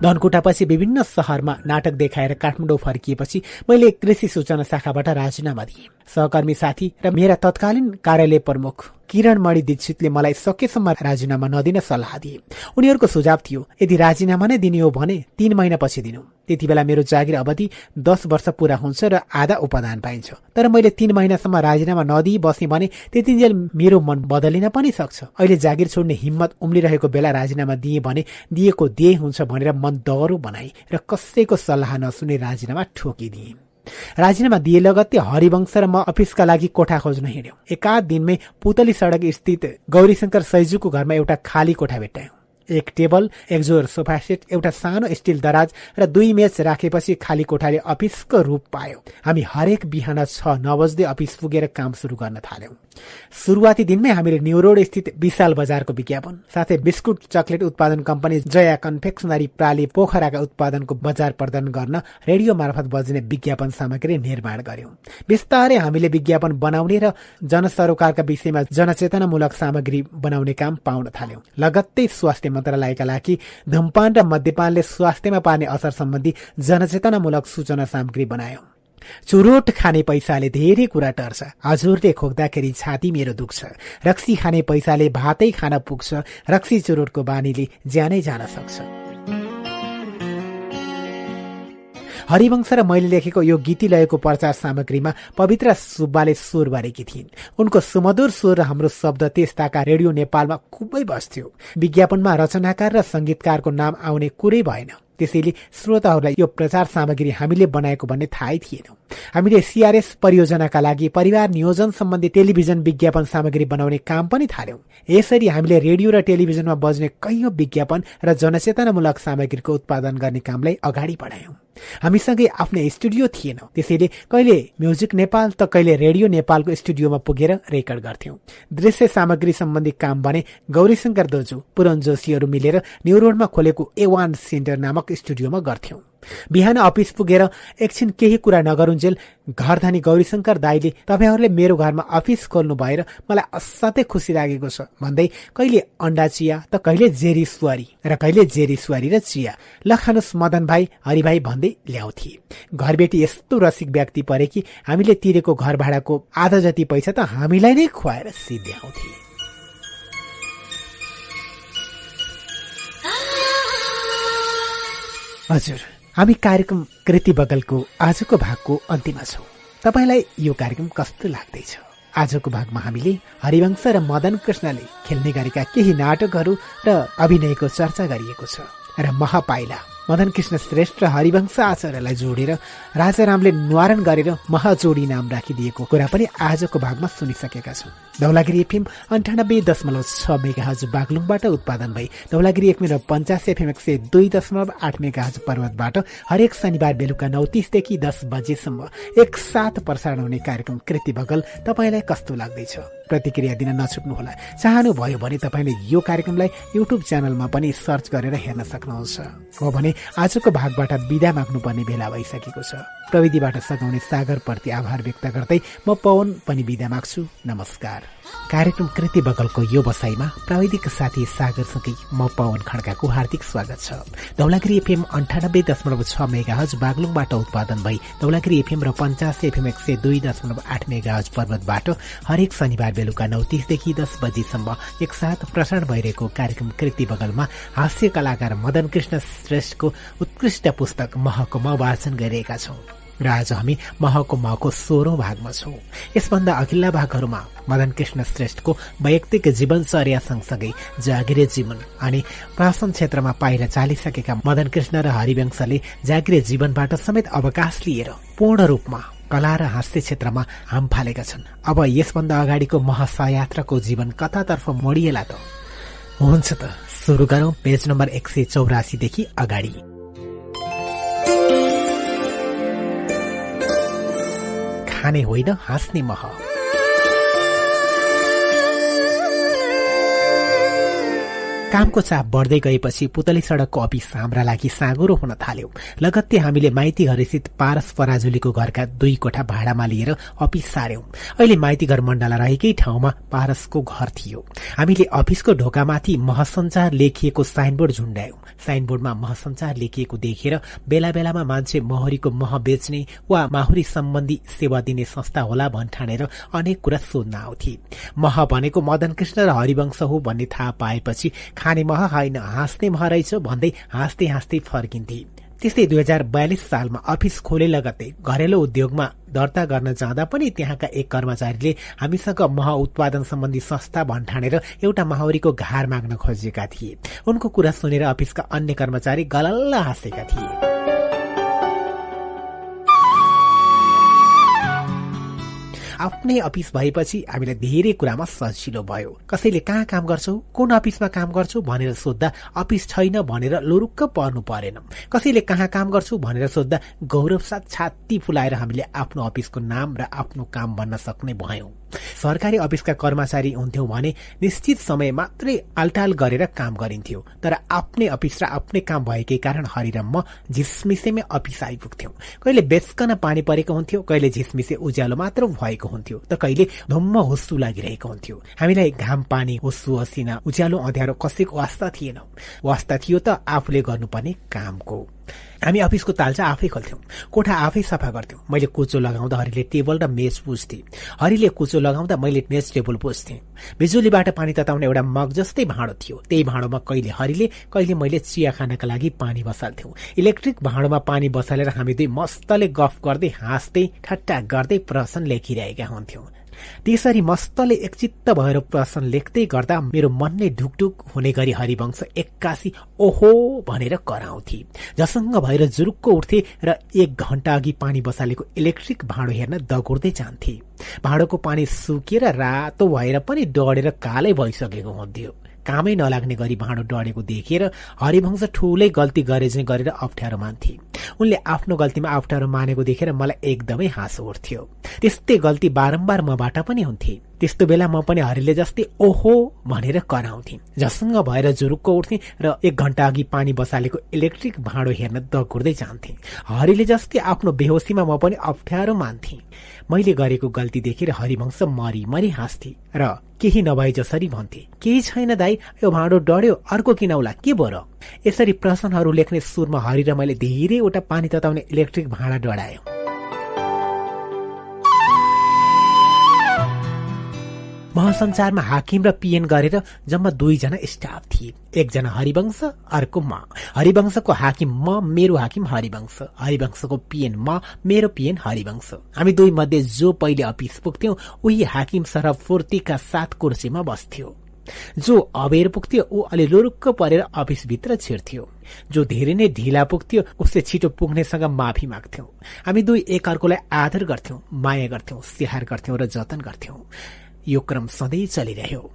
धनकुटापछि विभिन्न शहरमा नाटक देखाएर काठमाडौँ फर्किएपछि मैले कृषि सूचना शाखाबाट राजीनामा दिएँ। सहकर्मी साथी र मेरा तत्कालीन कार्यालय प्रमुख। किरणमणि दीक्षितले मलाई सकेसम्म राजीनामा नदिन सल्लाह दिए। उनीहरूको सुझाव थियो यदि राजीनामा नै दिने हो भने तीन महिनापछि दिनु। त्यति बेला मेरो जागिर अवधि दस वर्ष पूरा हुन्छ र आधा उपदान पाइन्छ। तर मैले तीन महिनासम्म राजीनामा नदिई बसेँ भने त्यतिन्जेल मेरो मन बदलिन पनि सक्छ। अहिले जागिर छोड्ने हिम्मत उम्लिरहेको बेला राजीनामा दिए भने दिएको दिए हुन्छ भनेर मन दगरो बनाए र कसैको सल्लाह नसुने राजीनामा ठोकिदिए। राजीनामा दिए लगत्तै हरिवंश र म अफिसका लागि कोठा खोज्न हिँड्यौं। एका दिनमै पुतली सड़क स्थित गौरीशंकर सैजुको घरमा एउटा खाली कोठा भेट्टायौं। एक टेबल एक जोर सोफा सेट एउटा सानो स्टिल दराज र दुई मेच राखेपछि खाली कोठाले अफिसको रूप पायो। हामी हरेक बिहान छ नौ बज्दै अफिस पुगेर काम सुरु गर्न थाल्यौं। सुरुवाती दिनमै हामीले न्यू रोड स्थित विशाल बजारको विज्ञापन साथै बिस्कुट चकलेट उत्पादन कम्पनी जया कन्फेक्सनरी प्राली पोखराका उत्पादनको बजार प्रदान गर्न रेडियो मार्फत बज्ने विज्ञापन सामग्री निर्माण गर्यौं। बिस्तारै हामीले विज्ञापन बनाउने र जनसरोकारका विषयमा जनचेतनामूलक सामग्री बनाउने काम पाउन थाल्यौं। लगत्तै स्वास्थ्य मन्त्रालयका लागि धुमपान र मद्यपानले स्वास्थ्यमा पार्ने असर सम्बन्धी जनचेतनामूलक सूचना सामग्री बनायौं। चुरोट खाने पैसाले धेरै कुरा टर्छ। हजुरले खोक्दाखेरि छाती मेरो दुख्छ। रक्सी खाने पैसाले भातै खान पुग्छ। रक्सी चुरोटको बानीले ज्यानै जान सक्छ। हरिवंश र मैले लेखेको यो गीती लयको प्रचार सामग्रीमा पवित्र सुब्बाले स्वर बारेकी थिइन्। उनको सुमधुर स्वर र हाम्रो शब्द त्यस्ताका रेडियो नेपालमा खुबै बस्थ्यो। विज्ञापनमा रचनाकार र संगीतकारको नाम आउने कुरै भएन। त्यसैले श्रोताहरूलाई यो प्रचार सामग्री हामीले बनाएको भन्ने थाहै थिएन। हामीले सिआरएस परियोजनाका लागि परिवार नियोजन सम्बन्धी टेलिभिजन विज्ञापन सामग्री बनाउने काम पनि थाल्यौं। यसरी हामीले रेडियो र टेलिभिजनमा बज्ने कैयौं विज्ञापन र जनचेतनामूलक सामग्रीको उत्पादन गर्ने कामलाई अगाडि बढायौं। हामीसँगै आफ्नै स्टुडियो थिएन। त्यसैले कहिले म्युजिक नेपाल त कहिले रेडियो नेपालको स्टुडियोमा पुगेर रेकर्ड गर्थ्यौं। दृश्य सामग्री सम्बन्धी काम भने गौरीशंकर दोजु पुरन जोशीहरू मिलेर न्यू रोडमा खोलेको ए वान सेन्टर नामक स्टुडियोमा गर्थ्यौं। बिहान अफिस पुगेर एकछिन केही कुरा नगरुन्जेल घरधनी गौरीशंकर दाईले तपाईँहरूले मेरो घरमा अफिस खोल्नु भएर मलाई असाध्यै खुसी लागेको छ। भन्दै कहिले अण्डा चिया त कहिले जेरी सुवारी र कहिले जेरी सुवारी र चिया। लखानुस मदन भाइ हरिभाइ भन्दै ल्याउँथे। घरबेटी यस्तो रसिक व्यक्ति परे कि हामीले तिरेको घर भाडाको आधा जति पैसा त हामीलाई नै खुवाएर सिद्ध्याउँथे। हजुर हामी कार्यक्रम कृति बगलको आजको भागको अन्त्यमा छौँ। तपाईँलाई यो कार्यक्रम कस्तो लाग्दैछ? आजको भागमा हामीले हरिवंश र मदन कृष्णले खेल्ने गरेका केही नाटकहरू र अभिनयको चर्चा गरिएको छ। र महापाइला मदन कृष्ण श्रेष्ठ र हरिवंश आचार्यलाई जोडेर राजारामले निवारण गरेर महाजोडी नाम राखिदिएको कुरा पनि आजको भागमा सुनिसकेका छौँ। धौलागिरी एफएम अन्ठानब्बे दशमलव छ मेगा हज बागलुङबाट उत्पादन भई धौलागिरी एफएम र पञ्चास एफएम एक सय दुई दशमलव आठ मेगा हज पर्वतबाट हरेक शनिबार बेलुका नौ तिसदेखि दस बजेसम्म एकसाथ प्रसारण हुने कार्यक्रम कृति बगल तपाईँलाई कस्तो लाग्दैछ? प्रतिक्रिया दिन नछुट्नुहोला। चाहनुभयो भने तपाईँले यो कार्यक्रमलाई युट्युब च्यानलमा पनि सर्च गरेर हेर्न सक्नुहुन्छ। हो भने आजको भागबाट विदा माग्नुपर्ने बेला भइसकेको छ। प्रविधिबाट सघाउने सागरप्रति आभार व्यक्त गर्दै म पवन पनि विदा माग्छु। नमस्कार। कार्यक्रम कृति बगलको यो बसाईमा प्राविधिक साथी सागरसँगै म पवन खड्काको हार्दिक स्वागत छ। धौलागिरी एफएम अन्ठानब्बे दशमलव छ मेगा हज बागलुङबाट उत्पादन भई धौलागिरी एफएम र पञ्चास एफएम एक सय दुई दशमलव आठ मेगा हज पर्वतबाट हरेक शनिबार बेलुका नौ तीसदेखि दस बजीसम्म एकसाथ प्रसारण भइरहेको कार्यक्रम कृति बगलमा हास्य कलाकार मदन कृष्ण श्रेष्ठको उत्कृष्ट पुस्तक महकुमा वाचन गरिरहेका छौं। र आज हामी महको महको सोह्रौं भागमा छौं। यसभन्दा अघिल्ला भागहरूमा मदन कृष्ण श्रेष्ठको वैयक्तिक जीवनचर्या सँगसँगै जागिरे जीवन अनि प्रशासन क्षेत्रमा पाइला चालिसकेका मदन कृष्ण र हरिवंशले जागिरे जीवनबाट समेत अवकाश लिएर पूर्ण रूपमा कला र हास्य क्षेत्रमा हाम फालेका छन्। अब यसभन्दा अगाडिको महासयात्राको जीवन कतातर्फ मोडिएला त। हुन्छ त सुरु गरौं। पेज नम्बर एक सय चौरासीदेखि अगाडि। खाने होइन? हाँस्ने मह। कामको चाप बढ्दै गएपछि पुतली सड़कको अफिस हाम्रा लागि साँगुरो हुन थाल्यो। लगत्ते हामीले माइती पारस पराजुलीको घरका दुई कोठा भाडामा लिएर अफिस सार्यौं अहिले माइती घर मण्डला रहेकै ठाउँमा पारसको घर थियो। हामीले अफिसको ढोकामाथि महसञ्चार लेखिएको साइनबोर्ड झुण्डायौं साइनबोर्डमा महसञ्चार लेखिएको देखेर बेला बेलामा मान्छे महरीको मह बेच्ने वा माहुरी सम्बन्धी सेवा दिने संस्था होला भन्ठानेर अनेक कुरा सोध्न आउँथे। मह भनेको मदन कृष्ण र हरिवंश हो भन्ने थाहा पाएपछि खाने मह होइन हाँस्ने मह रहेछ भन्दै हाँस्दै हाँस्दै फर्किन्थे। त्यस्तै दुई हजार बयालिस सालमा अफिस खोले लगत्तै घरेलु उद्योगमा दर्ता गर्न जाँदा पनि त्यहाँका एक कर्मचारीले हामीसँग मह उत्पादन सम्बन्धी संस्था भन्ठानेर एउटा माहौरीको घार माग्न खोजेका थिए। उनको कुरा सुनेर अफिसका अन्य कर्मचारी गलल्ल हाँसेका थिए। आफ्नै अफिस भएपछि हामीलाई धेरै कुरामा सजिलो भयो। कसैले कहाँ काम गर्छौ? कुन अफिसमा काम गर्छौ भनेर सोद्धा अफिस छैन भनेर लुरुक्क पर्नु परेन। कसैले कहाँ काम गर्छु भनेर सोद्धा गौरव साथ छाती फुलाएर हामीले आफ्नो अफिसको नाम र आफ्नो काम भन्न सक्ने भयौं। सरकारी अफिसका कर्मचारी हुन्थ्यौं भने निश्चित समय मात्रै आलटाल गरेर काम गरिन्थ्यो। तर आफ्नै अफिस र आफ्नै काम भएकै कारण हरि म झिसमिसेमै अफिस आइपुग्थ्यौं। कहिले बेचकन पानी परेको हुन्थ्यो कहिले झिसमिसे उज्यालो मात्र भएको हुन्थ्यो त कहिले धुम्म हुस्सु लागिरहेको हुन्थ्यो। हामीलाई घाम पानी हुस्सु असिना उज्यालो अँध्यारो कसैको वास्ता थिएन। वास्ता थियो त आफूले गर्नुपर्ने कामको। हामी अफिसको तालचा आफै खोल्थ्यौं। कोठा आफै सफा गर्थ्यौं। मैले कुचो लगाउँदा हरिले टेबल र मेज पुज्थे। हरिले कुचो लगाउँदा मैले मेज टेबल पुज्थे। बिजुलीबाट पानी तताउने एउटा मग जस्तै भाँडो थियो। त्यही भाँडोमा कहिले हरिले कहिले मैले चिया खानका लागि पानी बसाल्थ्यौं। इलेक्ट्रिक भाँडोमा पानी बसालेर हामी दुई मस्तले गफ गर्दै हाँस्दै ठट्टा गर्दै प्रश्न लेखिरहेका हुन्थ्यौं। त्यसरी मस्तले एकचित्त भएर प्रश्न लेख्दै गर्दा मेरो मन नै ढुकढुक हुने गरी हरिवंश एक्कासी ओहो भनेर कराउँथे। जसङ्ग भएर जुरुक्क उठ्थे र एक घण्टा अघि पानी बसालेको इलेक्ट्रिक भाँडो हेर्न दगुर्दै जान्थे। भाँडोको पानी सुकेर रातो भएर पनि डढेर कालै भइसकेको हुन्थ्यो। कामै नलाग्ने गरी भाँडो डढेको देखेर हरिवंश ठूलै गल्ती गरे चाहिँ गरेर अप्ठ्यारो मान्थे। उनले आफ्नो गल्तीमा अप्ठ्यारो मानेको देखेर मलाई एकदमै हाँसो उठ्थ्यो। त्यस्तै गल्ती बारम्बार मबाट पनि हुन्थे। त्यस्तो बेला म पनि हरिले जस्तै ओहो भनेर कराउँथे। जसँग भएर जुरुक्क उठ्थे र एक घण्टा अघि पानी बसालेको इलेक्ट्रिक भाँडो हेर्न दगुर्दै जान्थे। हरिले जस्तै आफ्नो बेहोसीमा म पनि अप्ठ्यारो मान्थे। मैले गरेको गल्ती देखेर हरिवंश मरी मरी हाँस्थे र केही नभए जसरी भन्थे। केही छैन दाई यो भाँडो डढ्यो अर्को किनौला के बर यसरी प्रश्नहरू लेख्ने सुरमा हरि र मैले धेरैवटा पानी तताउने इलेक्ट्रिक भाँडा डढायो। महासञ्चारमा हाकिम र पिएन गरेर जम्मा दुईजना स्टाफ थिए। एकजना हरिवंश अर्को म। हरिवंशको हाकिम म मेरो हाकिम हरिवंश। हरिवंशको पिएन म मेरो पिएन हरिवंश। हामी दुई मध्ये जो पहिले अफिस पुग्थ्यौं उही हाकिम सरह फुर्तीका साथ कुर्सीमा बस्थ्यो। जो अबेर पुग्थ्यो ऊ अलि लुरुक्क परेर अफिसभित्र छिर्थ्यो। जो धेरै नै ढिला पुग्थ्यो उसले छिटो पुग्नेसँग माफी माग्थ्यौं। हामी दुई एक अर्कोलाई आदर गर्थ्यौं माया गर्थ्यौं स्याहार गर्थ्यौं र जतन गर्थ्यौं। यो क्रम सधैँ चलिरह्यो।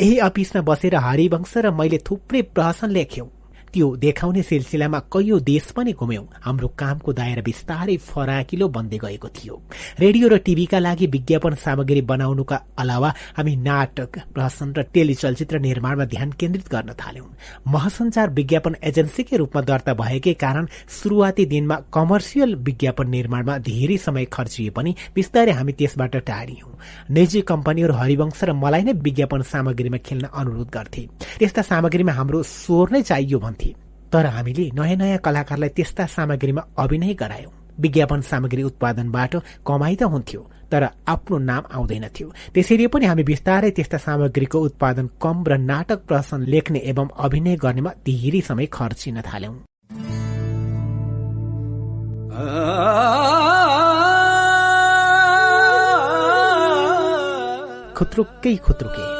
यही अफिसमा बसेर हरिवंश र मैले थुप्रै प्रहसन लेख्यौं त्यो देखाउने सिलसिलामा कैयौं देश पनि घुम्यौं। हाम्रो कामको दायरा बिस्तारै फराकिलो बन्दै गएको थियो। रेडियो र टीभीका लागि विज्ञापन सामग्री बनाउनुका अलावा हामी नाटक प्रहसन र टेलिचलचित्र निर्माणमा ध्यान केन्द्रित गर्न थाल्यौं। महासञ्चार विज्ञापन एजेन्सीकै रूपमा दर्ता भएकै कारण शुरूआती दिनमा कमर्सियल विज्ञापन निर्माणमा धेरै समय खर्चिए पनि बिस्तारै हामी त्यसबाट टाढियौं। निजी कम्पनीहरू हरिवंश र मलाई नै विज्ञापन सामग्रीमा खेल्न अनुरोध गर्थे। त्यस्ता सामग्रीमा हाम्रो स्वर नै चाहियो भन्थे। तर हामीले नयाँ नयाँ कलाकारलाई त्यस्ता सामग्रीमा अभिनय गरायौं। विज्ञापन सामग्री उत्पादनबाट कमाई त हुन्थ्यो तर आफ्नो नाम आउँदैनथ्यो त्यसैले पनि हामी बिस्तारै त्यस्ता सामग्रीको उत्पादन कम र नाटक प्रसन लेख्ने एवं अभिनय गर्नेमा धेरै समय खर्चिन थाल्यौं। खुत्रुकै खुत्रुके।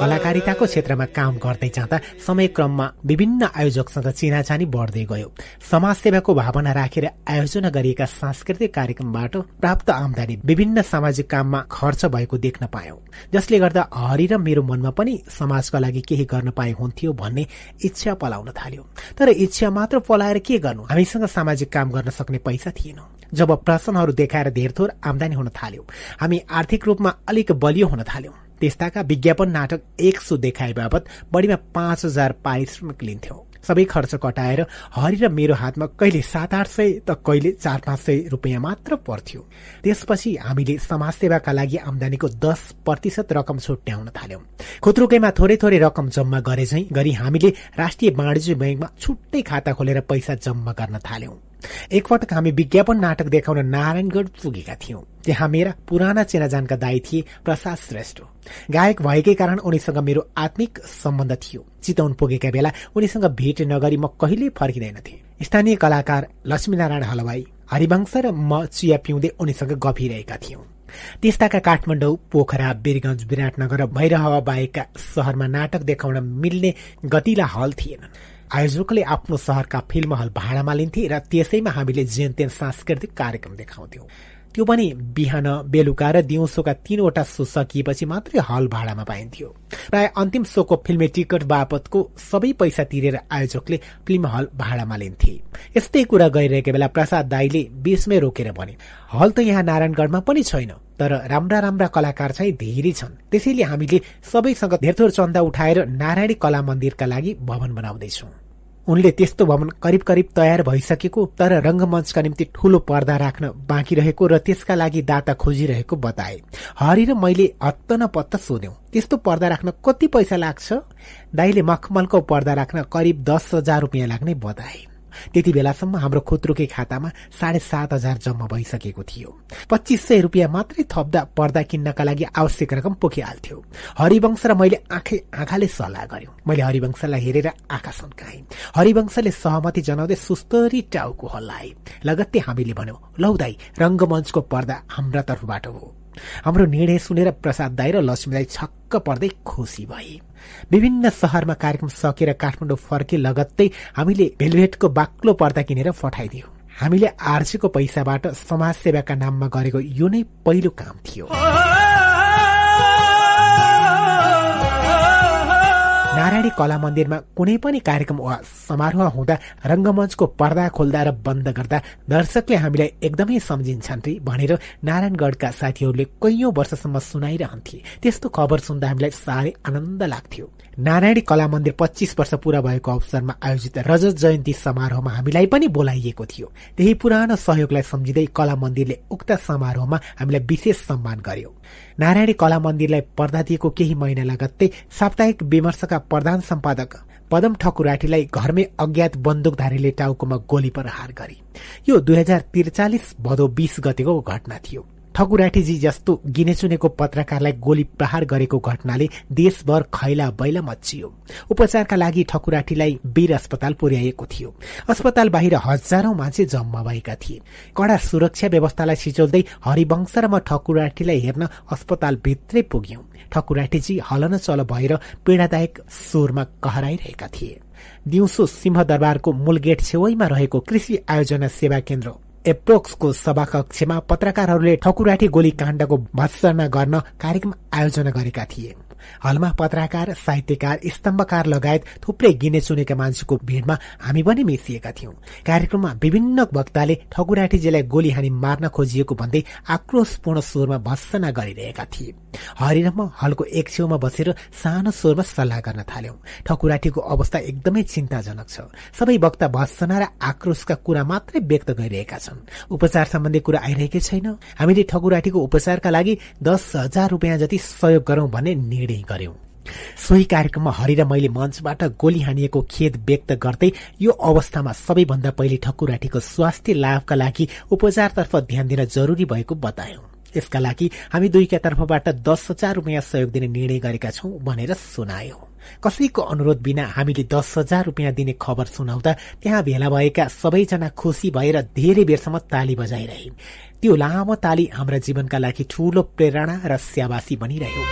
कलाकारिताको क्षेत्रमा काम गर्दै जाँदा समय क्रममा विभिन्न आयोजकसँग चिनाचानी बढ्दै गयो। समाजसेवाको भावना राखेर आयोजना गरिएका सांस्कृतिक कार्यक्रमबाट प्राप्त आमदानी विभिन्न सामाजिक काममा खर्च भएको देख्न पायौं। जसले गर्दा हरि र मेरो मनमा पनि समाजका लागि केही गर्न पाए हुन्थ्यो भन्ने इच्छा पलाउन थाल्यो। तर इच्छा मात्र पलाएर के गर्नु? हामीसँग सामाजिक काम गर्न सक्ने पैसा थिएन। जब प्रश्नहरू देखाएर धेरथोर आमदानी हुन थाल्यो। हामी आर्थिक रूपमा अलिक बलियो हुन थाल्यौं। त्यस्ताका विज्ञापन नाटक एक सो देखाए बाबत बढीमा पाँच हजार पारिश्रमिक लिन्थ्यौं। सबै खर्च कटाएर हरि र मेरो हातमा कहिले सात आठ सय त कहिले चार पाँच सय रुपियाँ मात्र पर्थ्यो। त्यसपछि हामीले समाजसेवाका लागि आमदानीको दस प्रतिशत रकम छुट्याउन थाल्यौं। खुत्रुकैमा थोरै थोरै रकम जम्मा गरे गरी हामीले राष्ट्रिय वाणिज्य ब्याङ्कमा छुट्टै खाता खोलेर पैसा जम्मा गर्न थाल्यौं। एकपटक हामी विज्ञापन नाटक देखाउन नारायणगढ पुगेका थियौं त्यहाँ मेरा पुराना चिनाजानका दाई थिए प्रसाद श्रेष्ठ गायक भएकै कारण उनीसँग मेरो आत्मिक सम्बन्ध थियो। चितौन पुगेका बेला उनीसँग भेट नगरी म कहिले फर्किँदैनथे स्थानीय कलाकार लक्ष्मीनारायण हलवाई हरिवंश र म चिया पिउँदै उनीसँग गफिरहेका थियौं। त्यस्ताका काठमाडौँ पोखरा वीरगंज विराटनगर र भैरहवा बाहेकका शहरमा नाटक देखाउन मिल्ने गतिला हल थिएनन्। आयोजकले आफ्नो सहरका फिल्म हल भाडामा लिन्थे र त्यसैमा हामीले जेनतेन सांस्कृतिक कार्यक्रम देखाउँथ्यौं। त्यो पनि बिहान बेलुका र दिउँसोका तीनवटा सो सकिएपछि मात्रै हल भाडामा पाइन्थ्यो। प्राय अन्तिम सोको फिल्मी टिकट बापतको सबै पैसा तिरेर आयोजकले फिल्म हल भाडामा लिन्थे। यस्तै कुरा गरिरहेको बेला प्रसाद दाईले बीचमै रोकेर भने हल त यहाँ नारायणगढमा पनि छैन तर राम्रा राम्रा कलाकार चाहिँ धेरै छन्। त्यसैले हामीले सबैसँग धेरथोर चन्दा उठाएर नारायणी कला मन्दिरका लागि भवन बनाउँदैछौं। उनले त्यस्तो भवन करिब करिब तयार भइसकेको तर रंगमञ्चका निम्ति ठूलो पर्दा राख्न बाँकी रहेको र त्यसका लागि दाता खोजिरहेको बताए। हरि र मैले हत्त न पत्त सोध्यौं त्यस्तो पर्दा राख्न कति पैसा लाग्छ? दाईले मखमलको पर्दा राख्न करिब दस हजार रुपियाँ लाग्ने बताए। त्यति बेलासम्म हाम्रो खुत्रुके खातामा साढे सात हजार जम्मा भइसकेको थियो। पच्चिस सय रुपियाँ मात्रै थप्दा पर्दा किन्नका लागि आवश्यक रकम पोखिहाल्थ्यो। हरिवंश र मैले आँखे आँखाले सल्लाह गर्यौं मैले हरिवंशलाई हेरेर आँखा सन्काएँ। हरिवंशले सहमति जनाउँदै सुस्तरी टाउको हल्लाए। लगत्तै हामीले भन्यौं लौ दाई रंगमञ्चको पर्दा हाम्रा तर्फबाट हो। हाम्रो निर्णय सुनेर प्रसाद दाई र लक्ष्मी दाई छक्क पर्दै खुसी भए। विभिन्न शहरमा कार्यक्रम सकेर काठमाडौँ फर्के लगत्तै हामीले भेलभेटको बाक्लो पर्दा किनेर पठाइदियौं। हामीले आर्सीको पैसाबाट समाजसेवाका नाममा गरेको यो नै पहिलो काम थियो। नारायणी कला मन्दिरमा कुनै पनि कार्यक्रम वा समारोह हुँदा रंगमञ्चको पर्दा खोल्दा र बन्द गर्दा दर्शकले हामीलाई एकदमै सम्झिन्छन् भनेर नारायणगढ़का साथीहरूले कैयौं वर्षसम्म सुनाइरहन्थे। त्यस्तो खबर सुन्दा हामीलाई साह्रै आनन्द लाग्थ्यो। नारायणी कला मन्दिर पच्चिस वर्ष पूरा भएको अवसरमा आयोजित रजत जयन्ती समारोहमा हामीलाई पनि बोलाइएको थियो। त्यही पुरानो सहयोगलाई सम्झिँदै कला मन्दिरले उक्त समारोहमा हामीलाई विशेष सम्मान गर्यो। नारायणी कला मन्दिरलाई पर्दा दिएको केही महिना लगत्तै साप्ताहिक विमर्शका प्रधान सम्पादक पदम ठकुराठीलाई घरमै अज्ञात बन्दुकधारीले टाउकोमा गोली प्रहार गरे। यो दुई हजार त्रिचालिस भदौ बीस गतेको घटना थियो। ठकुराठीजी जस्तो गिने चुनेको पत्रकारलाई गोली प्रहार गरेको घटनाले देशभर खैला बैला मचियो उपचारका लागि ठकुराठीलाई वीर अस्पताल पुर्याइएको थियो। अस्पताल बाहिर हजारौं मान्छे जम्मा भएका थिए। कड़ा सुरक्षा व्यवस्थालाई सिचोल्दै हरिवंश र म ठकुराठीलाई हेर्न अस्पताल भित्रै पुग्यौं। ठकुराठीजी हलन चल भएर पीड़ादायक स्वरमा कहराइरहेका थिए। दिउँसो सिंहदरबारको मूल गेट छेउैमा रहेको कृषि आयोजना सेवा केन्द्र एप्रोक्सको सभाकक्षमा पत्रकारहरूले ठकुराठी गोली काण्डको भत्सना गर्न कार्यक्रम आयोजना गरेका थिए। हलमा पत्रकार साहित्यकार स्तम्भकार लगायत थुप्रै गिने चुनेका मान्छेको भीड़मा हामी पनि मिसिएका थियौं। कार्यक्रममा विभिन्न वक्ताले ठकुराठीजीलाई गोली हानी मार्न खोजिएको भन्दै आक्रोशपूर्ण स्वरमा भत्सना गरिरहेका थिए। हरि र हलको एक छेउमा बसेर सानो स्वरमा सल्लाह गर्न थाल्यौं। ठकुराठीको अवस्था एकदमै चिन्ताजनक छ। सबै वक्ता भत्सना र आक्रोशका कुरा मात्रै व्यक्त गरिरहेका छन्। उपचार सम्बन्धी कुरा आइरहेकै छैन। हामीले ठकुराठीको उपचारका लागि दस हजार रुपियाँ जति सहयोग गरौं भन्ने निर्णय निर्णय गर्यौं। सोही कार्यक्रममा हरि र मैले मञ्चबाट गोली हानिएको खेद व्यक्त गर्दै यो अवस्थामा सबैभन्दा पहिले ठकुराठीको स्वास्थ्य लाभका लागि उपचारतर्फ ध्यान दिन जरुरी भएको बतायौं। यसका लागि हामी दुईका तर्फबाट दस हजार रुपियाँ सहयोग दिने निर्णय गरेका छौं भनेर सुनायौं। कसैको अनुरोध बिना हामीले दस हजार रुपियाँ दिने खबर सुनाउँदा त्यहाँ भेला भएका सबैजना खुशी भएर धेरै बेरसम्म ताली बजाइरहे। त्यो लामो ताली हाम्रा जीवनका लागि ठूलो प्रेरणा र स्याबासी बनिरह्यो।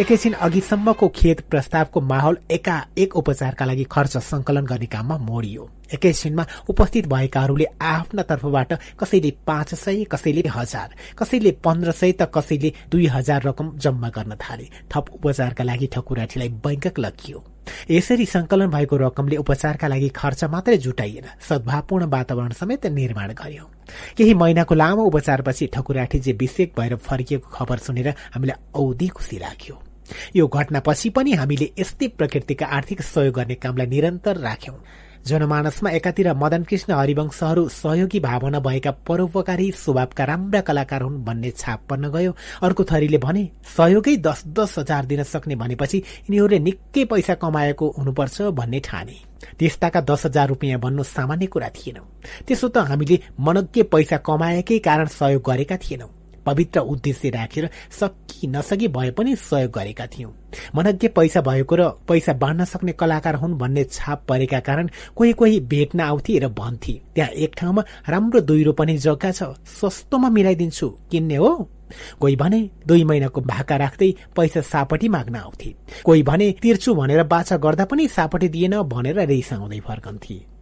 एकैछिन अघिसम्मको खेत प्रस्तावको माहौल एकाएक उपचारका लागि खर्च संकलन गर्ने काममा मोडियो। एकैछिनमा उपस्थित भएकाहरूले आफ्ना तर्फबाट कसैले पाँच सय कसैले हजार कसैले पन्ध्र सय त कसैले दुई हजार रकम जम्मा गर्न थाले। थप उपचारका लागि ठकुराठीलाई बैंकक लगियो। यसरी संकलन भएको रकमले उपचारका लागि खर्च मात्रै जुटाइएन। सद्भावपूर्ण वातावरण समेत निर्माण गर्यो। केही महिनाको लामो उपचारपछि ठकुराठीजी विषेक भएर फर्किएको खबर सुनेर हामीलाई औधी खुसी लाग्यो। यो घटनापछि पनि हामीले यस्तै प्रकृतिका आर्थिक सहयोग गर्ने कामलाई निरन्तर राख्यौं। जनमानसमा एकातिर मदन कृष्ण हरिवंशहरू सहयोगी भावना भएका परोपकारी स्वभावका राम्रा कलाकार हुन् भन्ने छाप पर्न गयो। अर्को थरीले भने सहयोगै दस दस हजार दिन सक्ने भनेपछि यिनीहरूले निकै पैसा कमाएको हुनुपर्छ भन्ने ठाने। त्यस्ताका दस हजार रुपियाँ भन्नु सामान्य कुरा थिएन। त्यसो त हामीले मनज्ञ पैसा कमाएकै कारण सहयोग गरेका थिएनौं। पवित्र उद्देश्य राखेर सकि नसकी भए पनि सहयोग गरेका थियौं। मनज्ञ पैसा भएको र पैसा बाँड्न सक्ने कलाकार हुन् भन्ने छाप परेका कारण कोही कोही भेट्न आउँथे र भन्थे त्यहाँ एक ठाउँमा राम्रो दुई रोपनी जग्गा छ सस्तोमा मिलाइदिन्छु किन्ने हो? कोही भने दुई महिनाको भाका राख्दै पैसा सापटी माग्न आउँथे। कोही भने तिर्छु भनेर बाछा गर्दा पनि सापटी दिएन भनेर रिसाउँदै फर्कन्थे।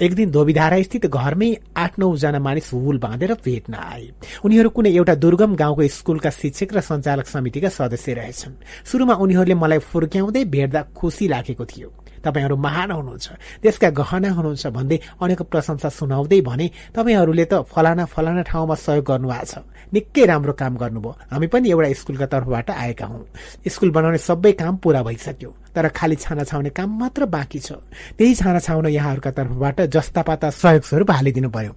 एक दिन धोबीधारा स्थित घरमै आठ नौजना मानिस हुल बाँधेर भेट्न आए। उनीहरू कुनै एउटा दुर्गम गाउँको स्कूलका शिक्षक र सञ्चालक समितिका सदस्य रहेछन्। शुरूमा उनीहरूले मलाई फुर्क्याउँदै भेट्दा खुसी लागेको थियो। तपाईँहरू महान हुनुहुन्छ। त्यसका गहना हुनुहुन्छ भन्दै अनेक प्रशंसा सुनाउँदै भने तपाईँहरूले त फलाना फलाना ठाउँमा सहयोग गर्नुभएको छ। निकै राम्रो काम गर्नुभयो। हामी पनि एउटा स्कुलका तर्फबाट आएका हौ। स्कुल बनाउने सबै काम पूरा भइसक्यो। तर खालि छाना छाउने काम मात्र बाँकी छ। त्यही छाना छाउन यहाँहरूका तर्फबाट जस्ता पाता सहयोग स्वरूप हालिदिनु पर्यो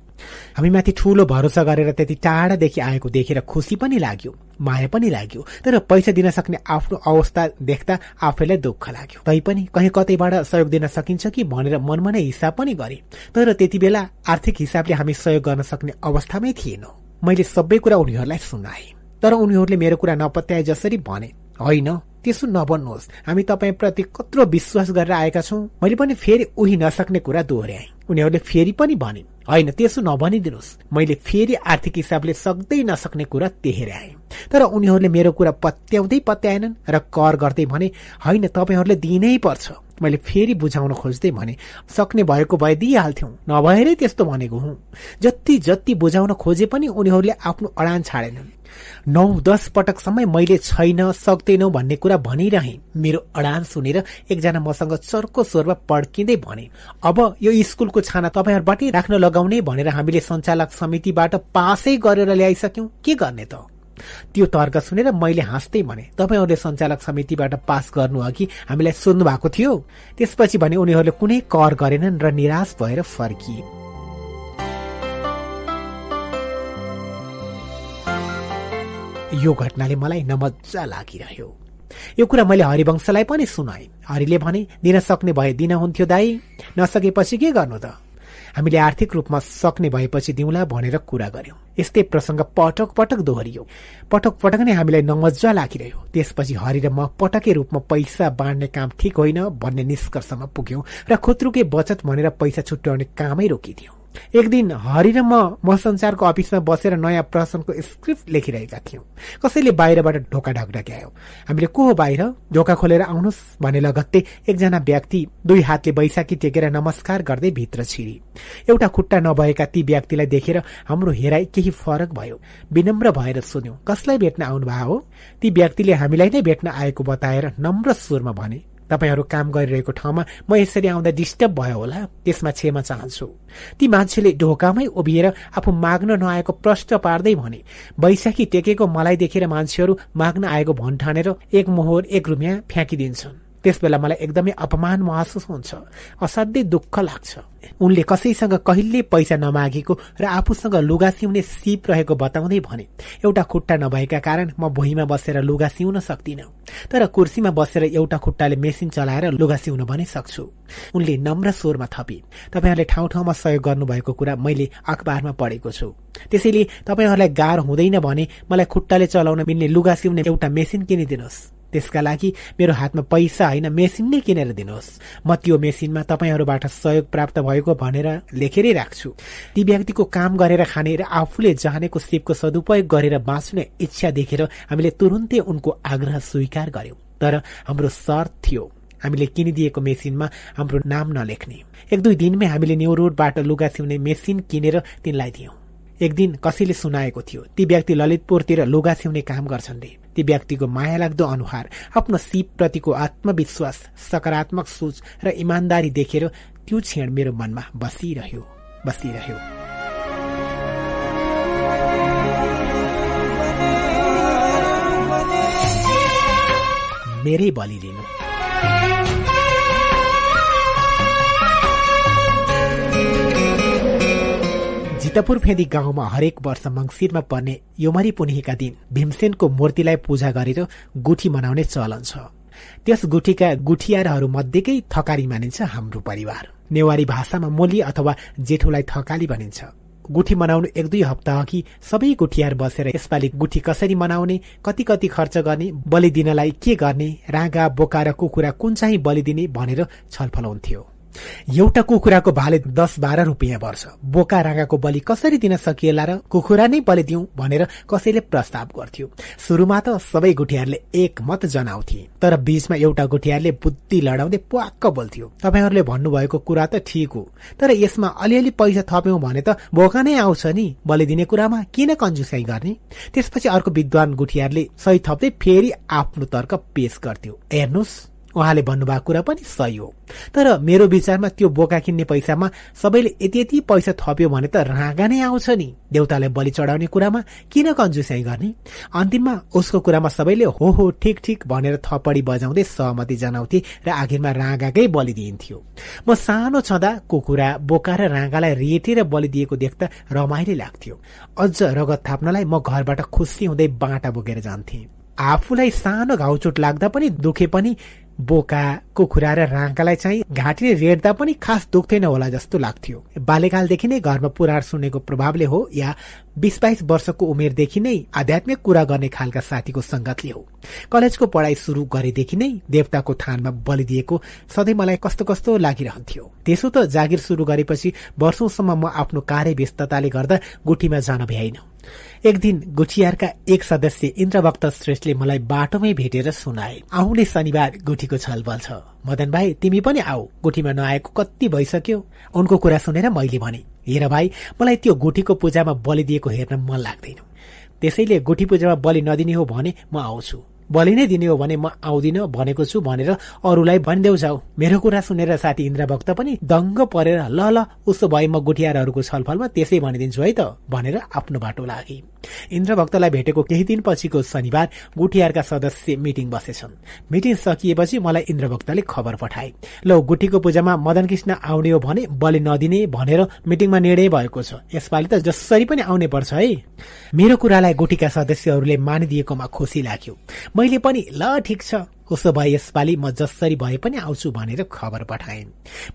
हामीमाथि ठूलो भरोसा गरेर त्यति टाढादेखि आएको देखेर खुसी पनि लाग्यो माया पनि लाग्यो तर पैसा दिन सक्ने आफ्नो अवस्था देख्दा आफैलाई दुःख लाग्यो। तैपनि कहीँ कतैबाट सहयोग दिन सकिन्छ कि भनेर मनमा नै हिसाब पनि गरे तर त्यति बेला आर्थिक हिसाबले हामी सहयोग गर्न सक्ने अवस्थामै थिएनौं। मैले सबै कुरा उनीहरूलाई सुनाए तर उनीहरूले मेरो कुरा नपत्याए जसरी भने होइन त्यसो नबन्नुहोस्। हामी तपाईँप्रति कत्रो विश्वास गरेर आएका छौँ। मैले पनि फेरि उही नसक्ने कुरा दोहोऱ्याएँ। उनीहरूले फेरि पनि भने होइन त्यसो नभनिदिनुहोस्। मैले फेरि आर्थिक हिसाबले सक्दै नसक्ने कुरा तेह्राएँ तर उनीहरूले मेरो कुरा पत्याउँदै पत्याएनन् र कर गर्दै भने होइन तपाईँहरूले दिनै पर्छ। मैले फेरि बुझाउन खोज्दै भने सक्ने भएको भए दिइहाल्थ्यौं नभएरै त्यस्तो भनेको हुँ। जति जति बुझाउन खोजे पनि उनीहरूले आफ्नो अडान छाडेनन्। नौ दस पटकसम्म मैले छैन सक्दैनौ भन्ने कुरा भनिरहे। मेरो अडान सुनेर एकजना मसँग चर्को स्वरमा पड्किँदै भने अब यो स्कुलको छाना तपाईँहरूबाटै राख्न लगाउने भनेर हामीले सञ्चालक समितिबाट पासै गरेर ल्याइसक्यौं। के गर्ने त? त्यो तर्क सुनेर मैले हाँस्दै भने तपाईँहरूले सञ्चालक समितिबाट पास गर्नु अघि हामीलाई सोध्नु भएको थियो? त्यसपछि भने उनीहरूले कुनै कर गरेनन् र निराश भएर फर्किए। यो घटनाले मलाई नमजा लागिरह्यो। यो कुरा मैले हरिवंशलाई पनि सुनाएँ। हरिले भने दिन सक्ने भए दिन हुन्थ्यो दाई। नसकेपछि के गर्नु त? हामीले आर्थिक रूपमा सक्ने भएपछि दिउँला भनेर कुरा गर्यौं। यस्तै प्रसंग पटक पटक दोहोरियो। पटक पटक नै हामीलाई नमजा लागिरह्यो। त्यसपछि हरि र म पटकै रूपमा पैसा बाँड्ने काम ठिक होइन भन्ने निष्कर्षमा पुग्यौं र खुत्रुके बचत भनेर पैसा छुट्याउने कामै रोकिदियौं। एक दिन हरि र म संसारको अफिसमा बसेर नयाँ प्रश्नको स्क्रिप्ट लेखिरहेका थियौँ। कसैले बाहिरबाट ढोका ढकढक्यायो हामीले को हो बाहिर? ढोका खोलेर आउनुहोस् भने लगत्तै एकजना व्यक्ति दुई हातले बैशाखी टेकेर नमस्कार गर्दै भित्र छिरी। एउटा खुट्टा नभएका ती व्यक्तिलाई देखेर हाम्रो हेराइ केही फरक भयो। विनम्र भएर सोध्यौं कसलाई भेट्न आउनुभयो? हो ती व्यक्तिले हामीलाई नै भेट्न आएको बताएर नम्र स्वरमा भने तपाईँहरू काम गरिरहेको ठाउँमा म यसरी आउँदा डिस्टर्ब भयो होला। त्यसमा क्षमा चाहन्छु। ती मान्छेले ढोकामै उभिएर आफू माग्न नआएको प्रश्न पार्दै भने बैशाखी टेकेको मलाई देखेर मान्छेहरू माग्न आएको भन्ठानेर एक मोहर एक रुपियाँ फ्याँकिदिन्छन्। त्यस बेला मलाई एकदमै अपमान महसुस हुन्छ। असाध्यै दुःख लाग्छ। उनले कसैसँग कहिले पैसा नमागेको र आफूसँग लुगा सिउने सिप रहेको बताउँदै भने एउटा खुट्टा नभएका कारण म भुइँमा बसेर लुगा सिउन सक्दिन। तर कुर्सीमा बसेर एउटा खुट्टाले मेसिन चलाएर लुगा सिउन पनि सक्छु उनले नम्र स्वरमा थपे। तपाईँहरूले ठाउँ ठाउँमा सहयोग गर्नुभएको कुरा मैले अखबारमा पढेको छु। त्यसैले तपाईँहरूलाई गाह्रो हुँदैन भने मलाई खुट्टाले चलाउन मिल्ने लुगा सिउने एउटा मेसिन किनिदिनुहोस्। त्यसका लागि मेरो हातमा पैसा होइन मेसिन नै किनेर दिनुहोस्। म त्यो मेसिनमा तपाईँहरूबाट सहयोग प्राप्त भएको भनेर लेखेरै राख्छु। ती व्यक्तिको काम गरेर खाने र आफूले जानेको सिपको सदुपयोग गरेर बाँच्ने इच्छा देखेर हामीले तुरुन्तै उनको आग्रह स्वीकार गर्यौं। तर हाम्रो शर्त थियो हामीले किनिदिएको मेसिनमा हाम्रो नाम नलेख्ने। एक दुई दिनमै हामीले न्यू रोडबाट लुगा सिउने मेसिन किनेर तिनलाई दियौं। एक दिन कसैले सुनाएको थियो ती व्यक्ति ललितपुरतिर लुगा सिउने काम गर्छन् रे। ती व्यक्तिको माया लाग्दो अनुहार आफ्नो सिपप्रतिको आत्मविश्वास सकारात्मक सोच र इमान्दारी देखेर त्यो क्षण मेरो मनमा बसिरह्यो बसिरह्यो। मेरै बलि जितपुर फेदी गाउँमा हरेक वर्ष मङ्सिरमा पर्ने योमरी पुनिका दिन भीमसेनको मूर्तिलाई पूजा गरेर गुठी मनाउने चलन छ। त्यस गुठीका गुठियारहरू मध्येकै थकारी मानिन्छ हाम्रो परिवार। नेवारी भाषामा मोली अथवा जेठोलाई थकाली भनिन्छ। गुठी मनाउनु एक दुई हप्ता अघि सबै गुठियार बसेर यसपालि गुठी कसरी मनाउने कति कति खर्च गर्ने बलि दिनलाई के गर्ने रागा बोका र कुखुरा कुन चाहिँ बलि दिने भनेर छलफल हुन्थ्यो। एउटा कुखुराको भाले दस बाह्र रुपियाँ पर्छ। बोका रागाको बलि कसरी दिन सकिएला र कुखुरा नै बलि दिउँ भनेर कसैले प्रस्ताव गर्थ्यो। सुरुमा त सबै गुठियारले एक मत जनाउँथे तर बीचमा एउटा गुठियारले बुद्धि लडाउँदै प्वाक्क बोल्थ्यो। तपाईँहरूले भन्नुभएको कुरा त ठिक हो तर यसमा अलिअलि पैसा थप्यौं भने त बोका नै आउँछ नि। बलि दिने कुरामा किन कन्जुसाई गर्ने? त्यसपछि अर्को विद्वान गुठियारले सही थप्दै फेरि आफ्नो तर्क पेश गर्थ्यो। हेर्नुहोस्। उहाँले भन्नुभएको कुरा पनि सही हो। तर मेरो विचारमा त्यो बोका किन्ने पैसामा सबैले यति यति पैसा थप्यो भने त रागा नै आउँछ नि। देउतालाई बलि चढाउने कुरामा किन कन्जुसाइ गर्ने? अन्तिममा उसको कुरामा सबैले हो हो ठिक ठिक भनेर थपडी बजाउँदै सहमति जनाउँथे र आखिरमा रागाकै बलि दिइन्थ्यो। म सानो छँदा कुखुरा बोका र रागालाई रेटेर बलि दिएको देख्दा रमाइलो लाग्थ्यो। अझ रगत थाप्नलाई म घरबाट खुसी हुँदै बाटा बोकेर जान्थे। आफूलाई सानो घाउचोट लाग्दा पनि दुखे पनि बोका कुखुरा र राँकालाई चाहिँ घाँटीले रेड्दा पनि खास दुख्दैन होला जस्तो लाग्थ्यो। बाल्यकालदेखि नै घरमा पुराण सुनेको प्रभावले हो या बिस बाइस वर्षको उमेरदेखि नै आध्यात्मिक कुरा गर्ने खालका साथीको संगतले हो। कलेजको पढाइ सुरु गरेदेखि नै देवताको थानमा बलिदिएको सधैँ मलाई कस्तो कस्तो लागिरहन्थ्यो। त्यसो त जागिर सुरु गरेपछि वर्षौंसम्म म आफ्नो कार्य व्यस्तताले गर्दा गुठीमा जान भ्याइन। एक दिन गुठियारका एक सदस्य इन्द्रभक्त श्रेष्ठले मलाई बाटोमै भेटेर सुनाए। आउने शनिबार गुठीको छलफल छ। मदन भाइ तिमी पनि आऊ। गुठीमा नआएको कति भइसक्यो? उनको कुरा सुनेर मैले भने हेर भाइ मलाई त्यो गुठीको पूजामा बलि दिएको हेर्न मन लाग्दैन। त्यसैले गुठी पूजामा बलि नदिने हो भने म आउँछु। बलि नै दिने हो भने म आउँदिन भनेको छु भनेर अरूलाई भनिदेऊ जाऊ। मेरो कुरा सुनेर साथी इन्द्रभक्त पनि दङ्ग परेर ल ल उसो भए म गुठियारहरूको छलफलमा त्यसै भनिदिन्छु है त भनेर आफ्नो बाटो लागे। इन्द्रभक्तलाई भेटेको केही दिन पछिको शनिबार गुठियारका सदस्य मिटिङ बसेछन्। मिटिङ सकिएपछि मलाई इन्द्रभक्तले खबर पठाए ल गुठीको पूजामा मदन कृष्ण आउने हो भने बलि नदिने भनेर मिटिङमा निर्णय भएको छ। यसपालि त जसरी पनि आउने पर्छ है मेरो कुरालाई गुठीका सदस्यहरूले मानिदिएकोमा खुसी लाग्यो। मैले पनि ल ठिक छ। उसो भए यसपालि म जसरी भए पनि आउँछु भनेर खबर पठाए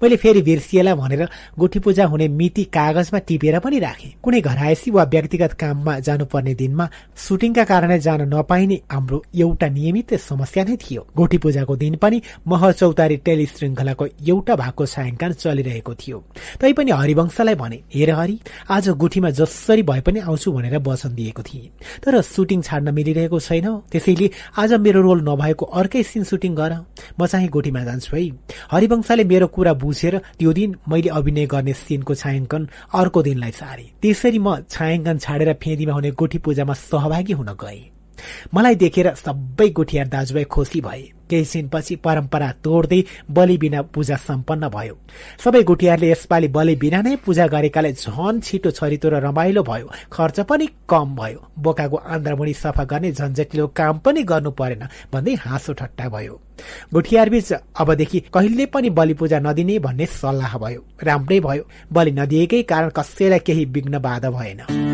मैले फेरि बिर्सिएला भनेर गोठी पूजा हुने मिति कागजमा टिपेर पनि राखे। कुनै घरायसी वा व्यक्तिगत काममा जानुपर्ने दिनमा सुटिङका कारणले जान नपाइने हाम्रो एउटा नियमित समस्या नै थियो। गोठी पूजाको दिन पनि मह चौतारी टेली श्रृङ्खलाको एउटा भागको छायाङ्कन चलिरहेको थियो। तैपनि हरिवंशलाई भने हेर हरि आज गुठीमा जसरी भए पनि आउँछु भनेर वचन दिएको थिएँ। तर सुटिङ छाड्न मिलिरहेको छैन त्यसैले आज मेरो रोल नभएको अर्कै सिन सुटिङ गर म चाहिँ गोठीमा जान्छु है। हरिवंशले मेरो कुरा बुझेर त्यो दिन मैले अभिनय गर्ने सिनको छायाङ्कन अर्को दिनलाई सारे। त्यसरी म छायाङ्कन छाडेर फेदीमा हुने गोठी पूजामा सहभागी हुन गए। मलाई देखेर सबै गोठियार दाजुभाइ खुसी भए। केही छिनपछि परम्परा तोड्दै बलि बिना पूजा सम्पन्न भयो। सबै गुटियारले यसपालि बलि बिना नै पूजा गरेकाले झन छिटो छरितो र रमाइलो भयो। खर्च पनि कम भयो। बोकाको आन्द्रामुणी सफा गर्ने झन्झटिलो काम पनि गर्नु परेन भन्दै हाँसो ठट्टा भयो। गुठियारबीच अबदेखि कहिले पनि बलि पूजा नदिने भन्ने सल्लाह भयो। राम्रै भयो। बलि नदिएकै कारण कसैलाई केही विघ्न बाधा भएन।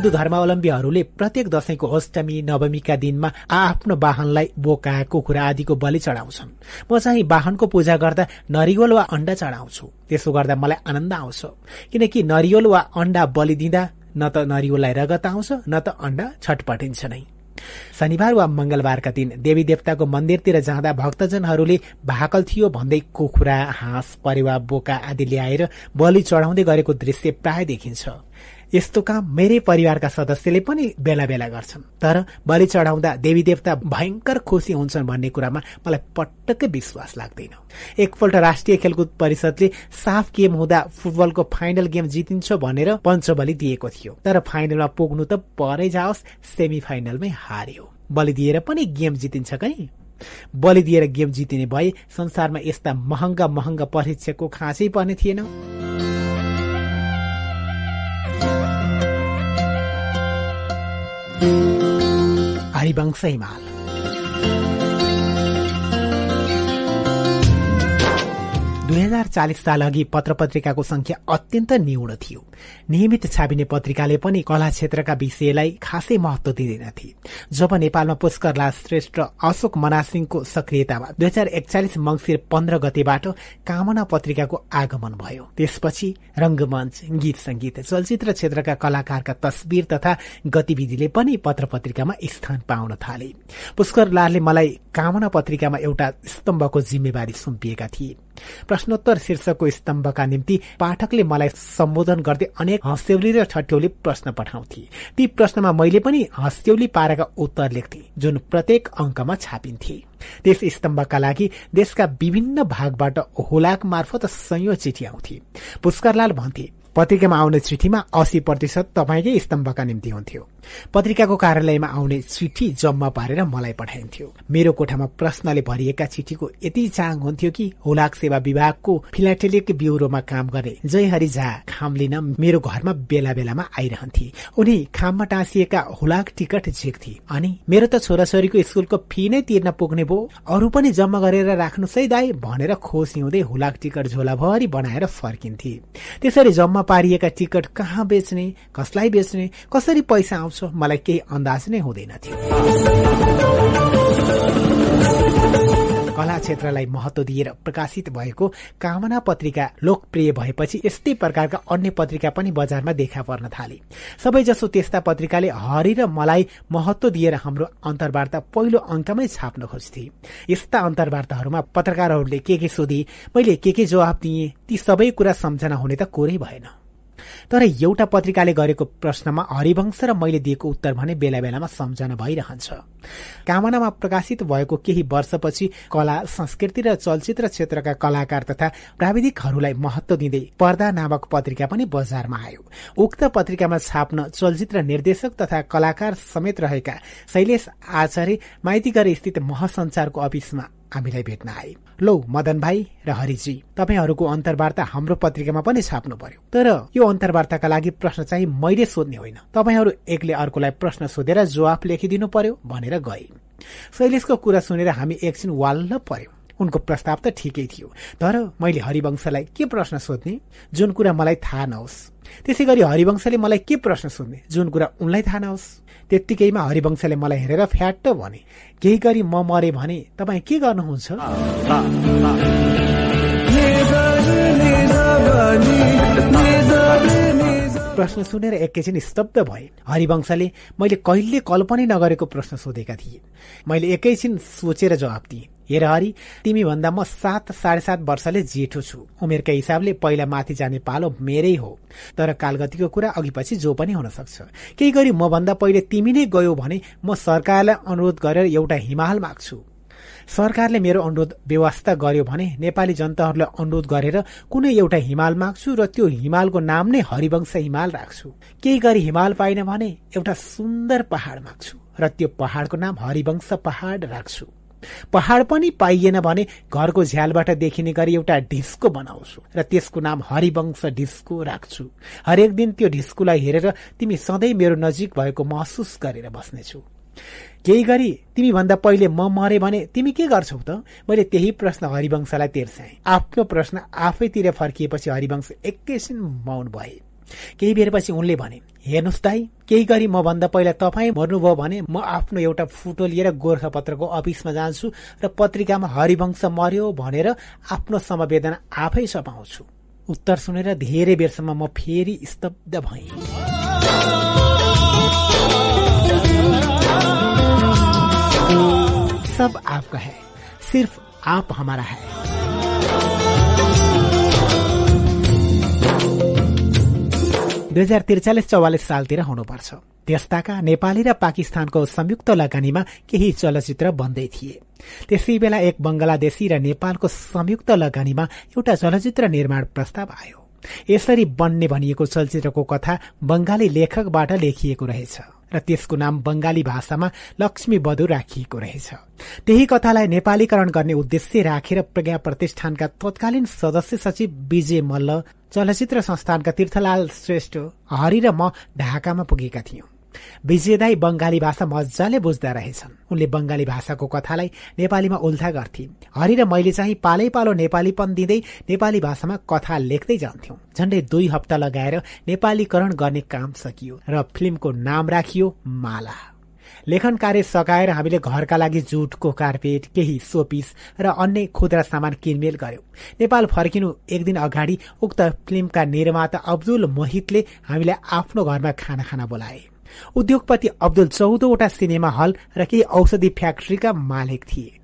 हिन्दू धर्मावलम्बीहरूले प्रत्येक दशैंको अष्टमी नवमीका दिनमा आफ्नो वाहनलाई बोका कुखुरा आदिको बलि चढाउँछन्। म चाहिँ वाहनको पूजा गर्दा नरिवल वा अण्डा चढाउँछु। त्यसो गर्दा मलाई आनन्द आउँछ। किनकि नरिवल वा अण्डा बलि दिँदा न त नरिवललाई रगत आउँछ न त अण्डा छटपटिन्छ नै। शनिबार वा मंगलबारका दिन देवी देवताको मन्दिरतिर जाँदा भक्तजनहरूले भाकल थियो भन्दै कुखुरा हाँस परेवा बोका आदि ल्याएर बलि चढाउँदै गरेको दृश्य प्राय देखिन्छ। यस्तो काम मेरै परिवारका सदस्यले पनि बेला बेला गर्छन्। तर बलि चढाउँदा देवी देवता भयंकर खुसी हुन्छन् भन्ने कुरामा मलाई पटक्कै विश्वास लाग्दैन। एकपल्ट राष्ट्रिय खेलकुद परिषदले साफ गेम हुँदा फुटबलको फाइनल गेम जितिन्छ भनेर पञ्चबली दिएको थियो। तर फाइनलमा पुग्नु त परै जाओस् सेमी फाइनलमै हार्यो। बलि दिएर पनि गेम जितिन्छ कहीँ? बलि दिएर गेम जितिने भए संसारमा यस्ता महँगा महँगा परीक्षकको खाँचै पर्ने थिएन। हरिवंश हिमाल दुई हजार चालिस साल अघि पत्र पत्रिकाको संख्या अत्यन्त न्यून थियो। नियमित छापिने पत्रिकाले पनि कला क्षेत्रका विषयलाई खासै महत्व दिँदैनथे जब नेपालमा पुष्करलाल श्रेष्ठ अशोक मनासिंहको सक्रियतामा दुई हजार एकचालिस मंगिर पन्ध्र गतेबाट कामना पत्रिकाको आगमन भयो। त्यसपछि रंगमञ्च गीत संगीत चलचित्र क्षेत्रका कलाकारका तस्विर तथा गतिविधिले पनि पत्र पत्रिकामा स्थान पाउन थाले। पुष्करलालले मलाई कामना पत्रिकामा एउटा स्तम्भको जिम्मेवारी सुम्पिएका थिए। प्रश्नोत्तर शीर्षकको स्तम्भका निम्ति पाठकले मलाई सम्बोधन गर्दै अनेक हस्यौली र छट्यौली प्रश्न पठाउँथे। ती प्रश्नमा मैले पनि हस्यौली पारेका उत्तर लेख्थे जुन प्रत्येक अंकमा छापिन्थे। त्यस स्तम्भका लागि देशका विभिन्न भागबाट हुलाक मार्फत संयोग चिठी आउँथे। पुष्करलाल भन्थे पत्रिकामा आउने चिठीमा अस्सी प्रतिशत तपाईँकै स्तम्भका निम्ति हुन्थ्यो। पत्रिकाको कार्यालयमा आउने चिठी जम्मा पारेर मलाई पठाइन्थ्यो। मेरो कोठामा प्रश्नले भरिएका चिठीको यति चाङ हुन्थ्यो कि हुलाक सेवा विभागको फिलाटेलिक ब्युरोमा काम गर्ने जयहरि झा खाम लिन मेरो घरमा बेला बेलामा आइरहन्थे। उनी खाममा टाँसिएका हुलाक टिकट झेक्थे। अनि मेरो त छोराछोरीको स्कुलको फी नै तिर्न पुग्ने भो अरू पनि जम्मा गरेर राख्नुहोस् है दाई भनेर खोस हिउँदै हुलाक टिकट झोलाभरि बनाएर फर्किन्थे। त्यसरी जम्मा पारिएका टिकट कहाँ बेच्ने कसलाई बेच्ने कसरी पैसा आउँछ मलाई केही अन्दाज नै हुँदैन थियो। कला क्षेत्रलाई महत्व दिएर प्रकाशित भएको कामना पत्रिका लोकप्रिय भएपछि यस्तै प्रकारका अन्य पत्रिका पनि बजारमा देखा पर्न थाले। सबैजसो त्यस्ता पत्रिकाले हरि र मलाई महत्व दिएर हाम्रो अन्तर्वार्ता पहिलो अङ्कमै छाप्न खोज्थे। यस्ता अन्तर्वार्ताहरूमा पत्रकारहरूले के के सोधे मैले के के जवाब दिए ती सबै कुरा सम्झना हुने त कोरै भएन। तर एउटा पत्रिकाले गरेको प्रश्नमा हरिवंश र मैले दिएको उत्तर भने बेला बेलामा सम्झना भइरहन्छ। कामनामा प्रकाशित भएको केही वर्षपछि कला संस्कृति र चलचित्र क्षेत्रका कलाकार तथा प्राविधिकहरूलाई महत्व दिँदै पर्दा नामक पत्रिका पनि बजारमा आयो। उक्त पत्रिकामा छाप्न चलचित्र निर्देशक तथा कलाकार समेत रहेका शैलेश आचार्य माइतीगर स्थित महसञ्चारको अफिसमा हामीलाई भेट्न आए। लौ मदन भाइ र हरिजी तपाईँहरूको अन्तर्वार्ता हाम्रो पत्रिकामा पनि छाप्नु पर्यो। तर यो अन्तर्वार्ताका लागि प्रश्न चाहिँ मैले सोध्ने होइन। तपाईँहरू एकले अर्कोलाई प्रश्न सोधेर जवाफ लेखिदिनु पर्यो भनेर गए। शैलेशको कुरा सुनेर हामी एकछिन वाल्न पर्यो। उनको प्रस्ताव त ठिकै थियो। तर मैले हरिवंशलाई के प्रश्न सोध्ने? जुन कुरा मलाई थाहा नहोस्। त्यसै गरी हरिवंशले मलाई के प्रश्न सोध्ने? जुन कुरा उनलाई थाहा नहोस्। त्यत्तिकैमा हरिवंशले मलाई हेरेर फ्याट भने केही गरी म मरे भने तपाईँ के गर्नुहुन्छ? प्रश्न सुनेर एकैछिन स्तब्ध भए। हरिवंशले मैले कहिले कल्पनै नगरेको प्रश्न सोधेका थिए। मैले एकैछिन सोचेर जवाब दिएँ। हेर हरि तिमी भन्दा म सात साढे सात वर्षले जेठो छु। उमेरका हिसाबले पहिला माथि जाने पालो मेरै हो। तर कालगतिको कुरा अघिपछि जो पनि हुन सक्छ। केही गरी म भन्दा पहिले तिमी नै गयो भने म सरकारलाई अनुरोध गरेर एउटा हिमाल माग्छु। सरकारले मेरो अनुरोध व्यवस्था गर्यो भने नेपाली जनताहरूलाई अनुरोध गरेर कुनै एउटा हिमाल माग्छु र त्यो हिमालको नाम नै हरिवंश हिमाल राख्छु। केही गरी हिमाल पाइन भने एउटा सुन्दर पहाड माग्छु र त्यो पहाडको नाम हरिवंश पहाड राख्छु। पहाड पनि पाइएन भने घरको झ्यालबाट देखिने गरी एउटा ढिस्को बनाउँछु र त्यसको नाम हरिवंश ढिस्को राख्छु। हरेक दिन त्यो ढिस्कोलाई हेरेर तिमी सधैँ मेरो नजिक भएको महसुस गरेर बस्नेछु। केही गरी तिमी भन्दा पहिले म मरे भने तिमी के गर्छौ त? मैले त्यही प्रश्न हरिवंशलाई तेर्साएँ। आफ्नो प्रश्न आफैतिर फर्किएपछि हरिवंश एकैछिन मौन भए। केही बेरपछि उनले भने हेर्नुहोस् दाई केही गरी म भन्दा पहिला तपाईँ मर्नुभयो भने म आफ्नो एउटा फुटो लिएर गोर्खापत्रको अफिसमा जान्छु र पत्रिकामा हरिवंश मर्यो भनेर आफ्नो समवेदना आफै सपाउँछु उत्तर सुनेर धेरै बेरसम्म म फेरि स्तब्ध भएँ। सब आपका है सिर्फ आप हमारा है। दुई हजार त्रिचालिस चौवालिस सालतिर हुनुपर्छ। त्यस्ताका नेपाली र पाकिस्तानको संयुक्त लगानीमा केही चलचित्र बन्दै थिए। त्यसै बेला एक बंगलादेशी र नेपालको संयुक्त लगानीमा एउटा चलचित्र निर्माण प्रस्ताव आयो। यसरी बन्ने भनिएको चलचित्रको कथा बंगाली लेखकबाट लेखिएको रहेछ। र त्यसको नाम बंगाली भाषामा लक्ष्मी बधु राखिएको रहेछ। त्यही कथालाई नेपालीकरण गर्ने उद्देश्य राखेर प्रज्ञा प्रतिष्ठानका तत्कालीन सदस्य सचिव विजय मल्ल चलचित्र संस्थानका तीर्थलाल श्रेष्ठ हरि र म ढाकामा पुगेका थियौं। विजयदाई बंगाली भाषा मजाले बुझ्दा रहेछन्। उनले बंगाली भाषाको कथालाई नेपालीमा उल्था गर्थे। हरि र मैले चाहिँ पालै पालो नेपालीपन दिँदै नेपाली भाषामा कथा लेख्दै जान्थ्यौं। झण्डै दुई हप्ता लगाएर नेपालीकरण गर्ने काम सकियो र फिल्मको नाम राखियो माला। लेखन कार्य सकाएर हामीले घरका लागि जुटको कार्पेट केही सोपिस र अन्य खुद्रा सामान किनमेल गर्यौं। नेपाल फर्किनु एक दिन अगाडि उक्त फिल्मका निर्माता अब्दुल मोहितले हामीलाई आफ्नो घरमा खाना खाना बोलाए। उद्योगपति अब्दुल चौधवटा सिनेमा हल र केही औषधि फ्याक्ट्रीका मालिक थिए।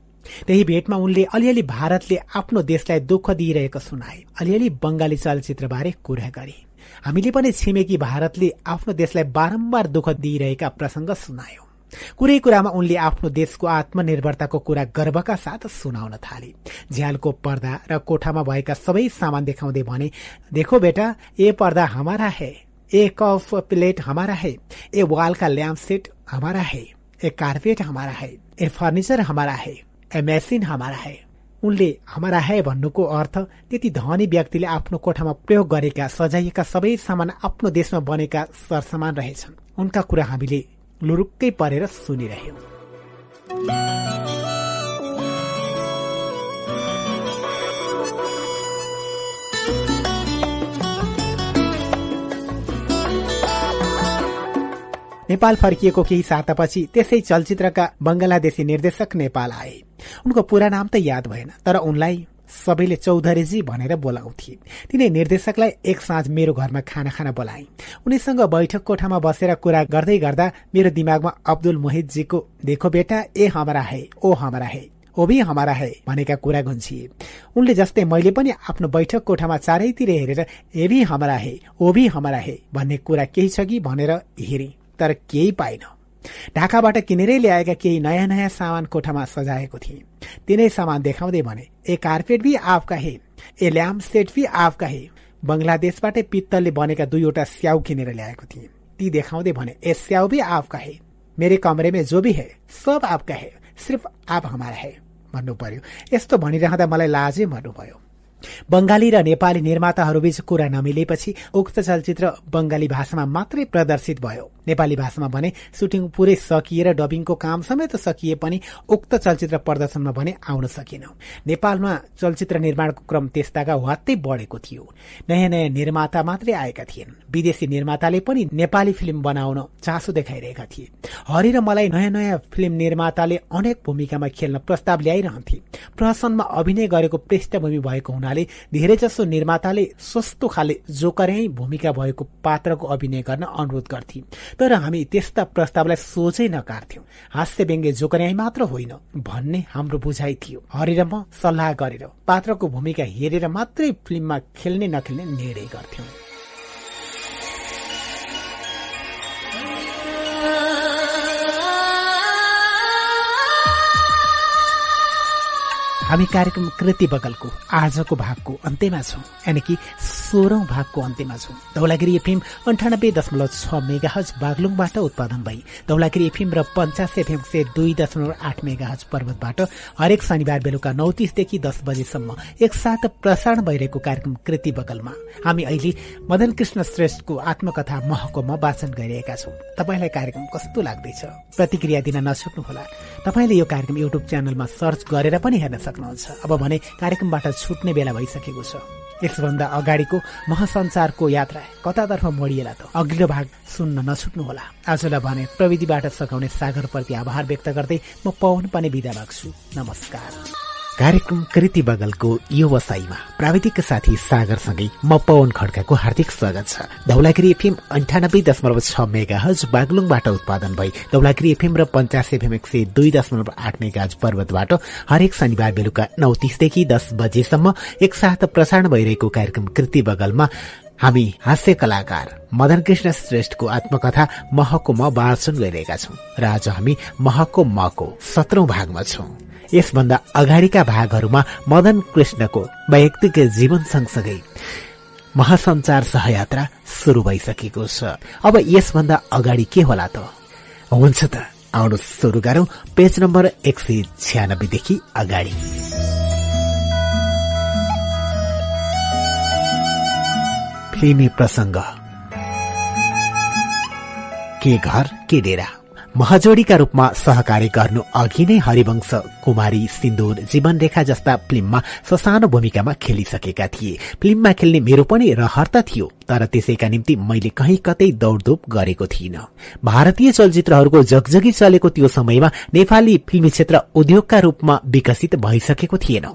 त्यही भेटमा उनले अलिअलि भारतले आफ्नो देशलाई दुःख दिइरहेको सुनाए। अलिअलि बंगाली चलचित्रबारे कुरा गरे। हामीले पनि छिमेकी भारतले आफ्नो देशलाई बारम्बार दुःख दिइरहेका प्रसंग सुनायौं। कुरै कुरामा उनले आफ्नो देशको आत्मनिर्भरताको कुरा गर्वका साथ सुनाउन थाले। झ्यालको पर्दा र कोठामा भएका सबै सामान देखाउँदै भने देखो बेटा ए पर्दा हमारा है। ए कफ प्लेट हमारा है ए वाल का लैम्प सेट हमारा है ए कारपेट हमारा है ए फर्निचर हमारा है ए मेसिन हमारा है। उनले हमारा है भन्नुको अर्थ त्यति धनी व्यक्तिले आफ्नो कोठामा प्रयोग गरेका सजाइएका सबै सामान आफ्नो देशमा बनेका सरसामान रहेछन्। उनका कुरा हामीले लुरुक्कै परेर सुनिरह्यौं नेपाल फर्किएको केही सातापछि त्यसै चलचित्रका बंगलादेशी निर्देशक नेपाल आए। उनको पूरा नाम त याद भएन तर उनलाई सबैले चौधरीजी भनेर बोलाउँथे। तिनै निर्देशकलाई एक साँझ मेरो घरमा खाना खाना बोलाए। उनीसँग बैठक कोठामा बसेर कुरा गर्दै गर्दा मेरो दिमागमा अब्दुल मोहितजीको देखो बेटा ए हमारा है ओ हमारा है ओ भी हमारा है भनेका कुरा गुन्सिए उनले जस्तै मैले पनि आफ्नो बैठक कोठामा चारैतिर हेरेर ए भी हमारा है ओ भी हमारा है भन्ने कुरा केही छ कि भनेर हेरे। तर केही पाइन। ढाकाबाट किनेरै ल्याएका केही नयाँ नयाँ सामान कोठामा सजाएको थिए। तिनै सामान देखाउँदै भने ए कार्पेट भी आपका हे। ए ल्याम्प सेट भी आपका हे। बंगलादेशबाटै पित्तलले बनेका दुईवटा स्याउ किनेर ल्याएको थिए। ती देखाउँदै भने ए स्याउ भी आपका हे। मेरे कमरे में जो भी है सब आपका है। सिर्फ आप हमारा है। भन्नु पर्यो यस्तो भनिरहँदा मलाई लाजै मर्नुभयो। बंगाली र नेपाली निर्माताहरूबीच कुरा नमिलेपछि उक्त चलचित्र बंगाली भाषामा मात्रै प्रदर्शित भयो। नेपाली भाषामा भने सुटिङ पुरै सकिएर डबिङको काम समेत सकिए पनि उक्त चलचित्र प्रदर्शनमा भने आउन सकेन। नेपालमा चलचित्र निर्माणको क्रम त्यस्ताका वात्तै बढेको थियो। नयाँ नयाँ निर्माता मात्रै आएका थिएन। विदेशी निर्माताले पनि नेपाली फिल्म बनाउन चासो देखाइरहेका थिए। हरि र मलाई नयाँ नयाँ फिल्म निर्माताले अनेक भूमिकामा खेल्न प्रस्ताव ल्याइरहन्थे। प्रहसनमा अभिनय गरेको पृष्ठभूमि भएको हुनाले धेरैजसो निर्माताले सस्तो खाले जोकरै भूमिका भएको पात्रको अभिनय गर्न अनुरोध गर्थे। तर हामी त्यस्ता प्रस्तावलाई सोचै नकार्थ्यौं। हास्य व्यङ्ग्य जोकर्याई मात्र होइन भन्ने हाम्रो बुझाइ थियो। हरि र म सल्लाह गरेर पात्रको भूमिका हेरेर मात्रै फिल्ममा खेल्ने नखेल्ने निर्णय गर्थ्यौं। हामी कार्यक्रम कृति बगलको आजको भागको अन्त्यमा छौं। यानि कि सोह्रौं भागको अन्त्यमा छौं। धौलागिरी एफएम अन्ठानब्बे दशमलव छ मेगा हज बागलुङबाट उत्पादन भई धौलागिरी एफएम र पञ्चास एफएम से दुई दशमलव आठ मेगा हज पर्वतबाट हरेक शनिबार बेलुका नौ तीसदेखि दस बजेसम्म एकसाथ प्रसारण भइरहेको कार्यक्रम कृति बगलमा हामी अहिले मदन कृष्ण श्रेष्ठको आत्मकथा महकोमा वाचन गरिरहेका छौं। तपाईँलाई कार्यक्रम कस्तो लाग्दैछ? प्रतिक्रिया दिन नछुट्नुहोला तपाईँले यो कार्यक्रम युट्युब च्यानलमा सर्च गरेर पनि हेर्न सक्नुहुन्छ। सक्नुहुन्छ। अब भने कार्यक्रमबाट छुट्ने बेला भइसकेको छ। यसभन्दा अगाडिको महासञ्चारको यात्रा कतातर्फ मोडिएला त। अघिल्लो भाग सुन्न नछुट्नुहोला। आजलाई भने प्रविधिबाट सघाउने सागरप्रति आभार व्यक्त गर्दै म पवन पनि विदा लाग्छु। नमस्कार। कार्यक्रम कृति बगलको व्यवसायमा प्राविधिक साथी सागरसँगै म पवन खड्काको हार्दिक स्वागत छ। धौलागिरी एफएम अन्ठानब्बे दशमलव छ मेगा हज बागलुङबाट उत्पादन भई धौलागिरी एफएम र पञ्चास एफएम एक सय दुई दशमलव आठ मेगा हज पर्वतबाट हरेक शनिबार बेलुका नौ तीसदेखि दस बजेसम्म एकसाथ प्रसारण भइरहेको कार्यक्रम कृति बगलमा हामी हास्य कलाकार मदन कृष्ण श्रेष्ठको आत्मकथा महको म वाचन गरिरहेका छौं। र आज हामी महको मको सत्रौं भागमा छौं। यसभन्दा अगाडिका भागहरूमा मदन कृष्णको वैयक्तिक जीवन सँगसँगै महासञ्चार सहयात्रा शुरू भइसकेको छ। अब यसभन्दा अगाडि के होला त? हुन्छ त आउनु सुरु गरौं। पेज नम्बर एक सय छ्यानब्बेदेखि अगाडि। के घर के डेरा? महजोडीका रूपमा सहकारी गर्नु अघि नै हरिवंश कुमारी सिन्दूर जीवन रेखा जस्ता फिल्ममा ससानो भूमिकामा खेलिसकेका थिए। फिल्ममा खेल्ने मेरो पनि रहर त थियो। तर त्यसैका निम्ति मैले कहीँ कतै दौडधुप गरेको थिइनँ। भारतीय चलचित्रहरूको जगजगी चलेको त्यो समयमा नेपाली फिल्मी क्षेत्र उद्योगका रूपमा विकसित भइसकेको थिएन।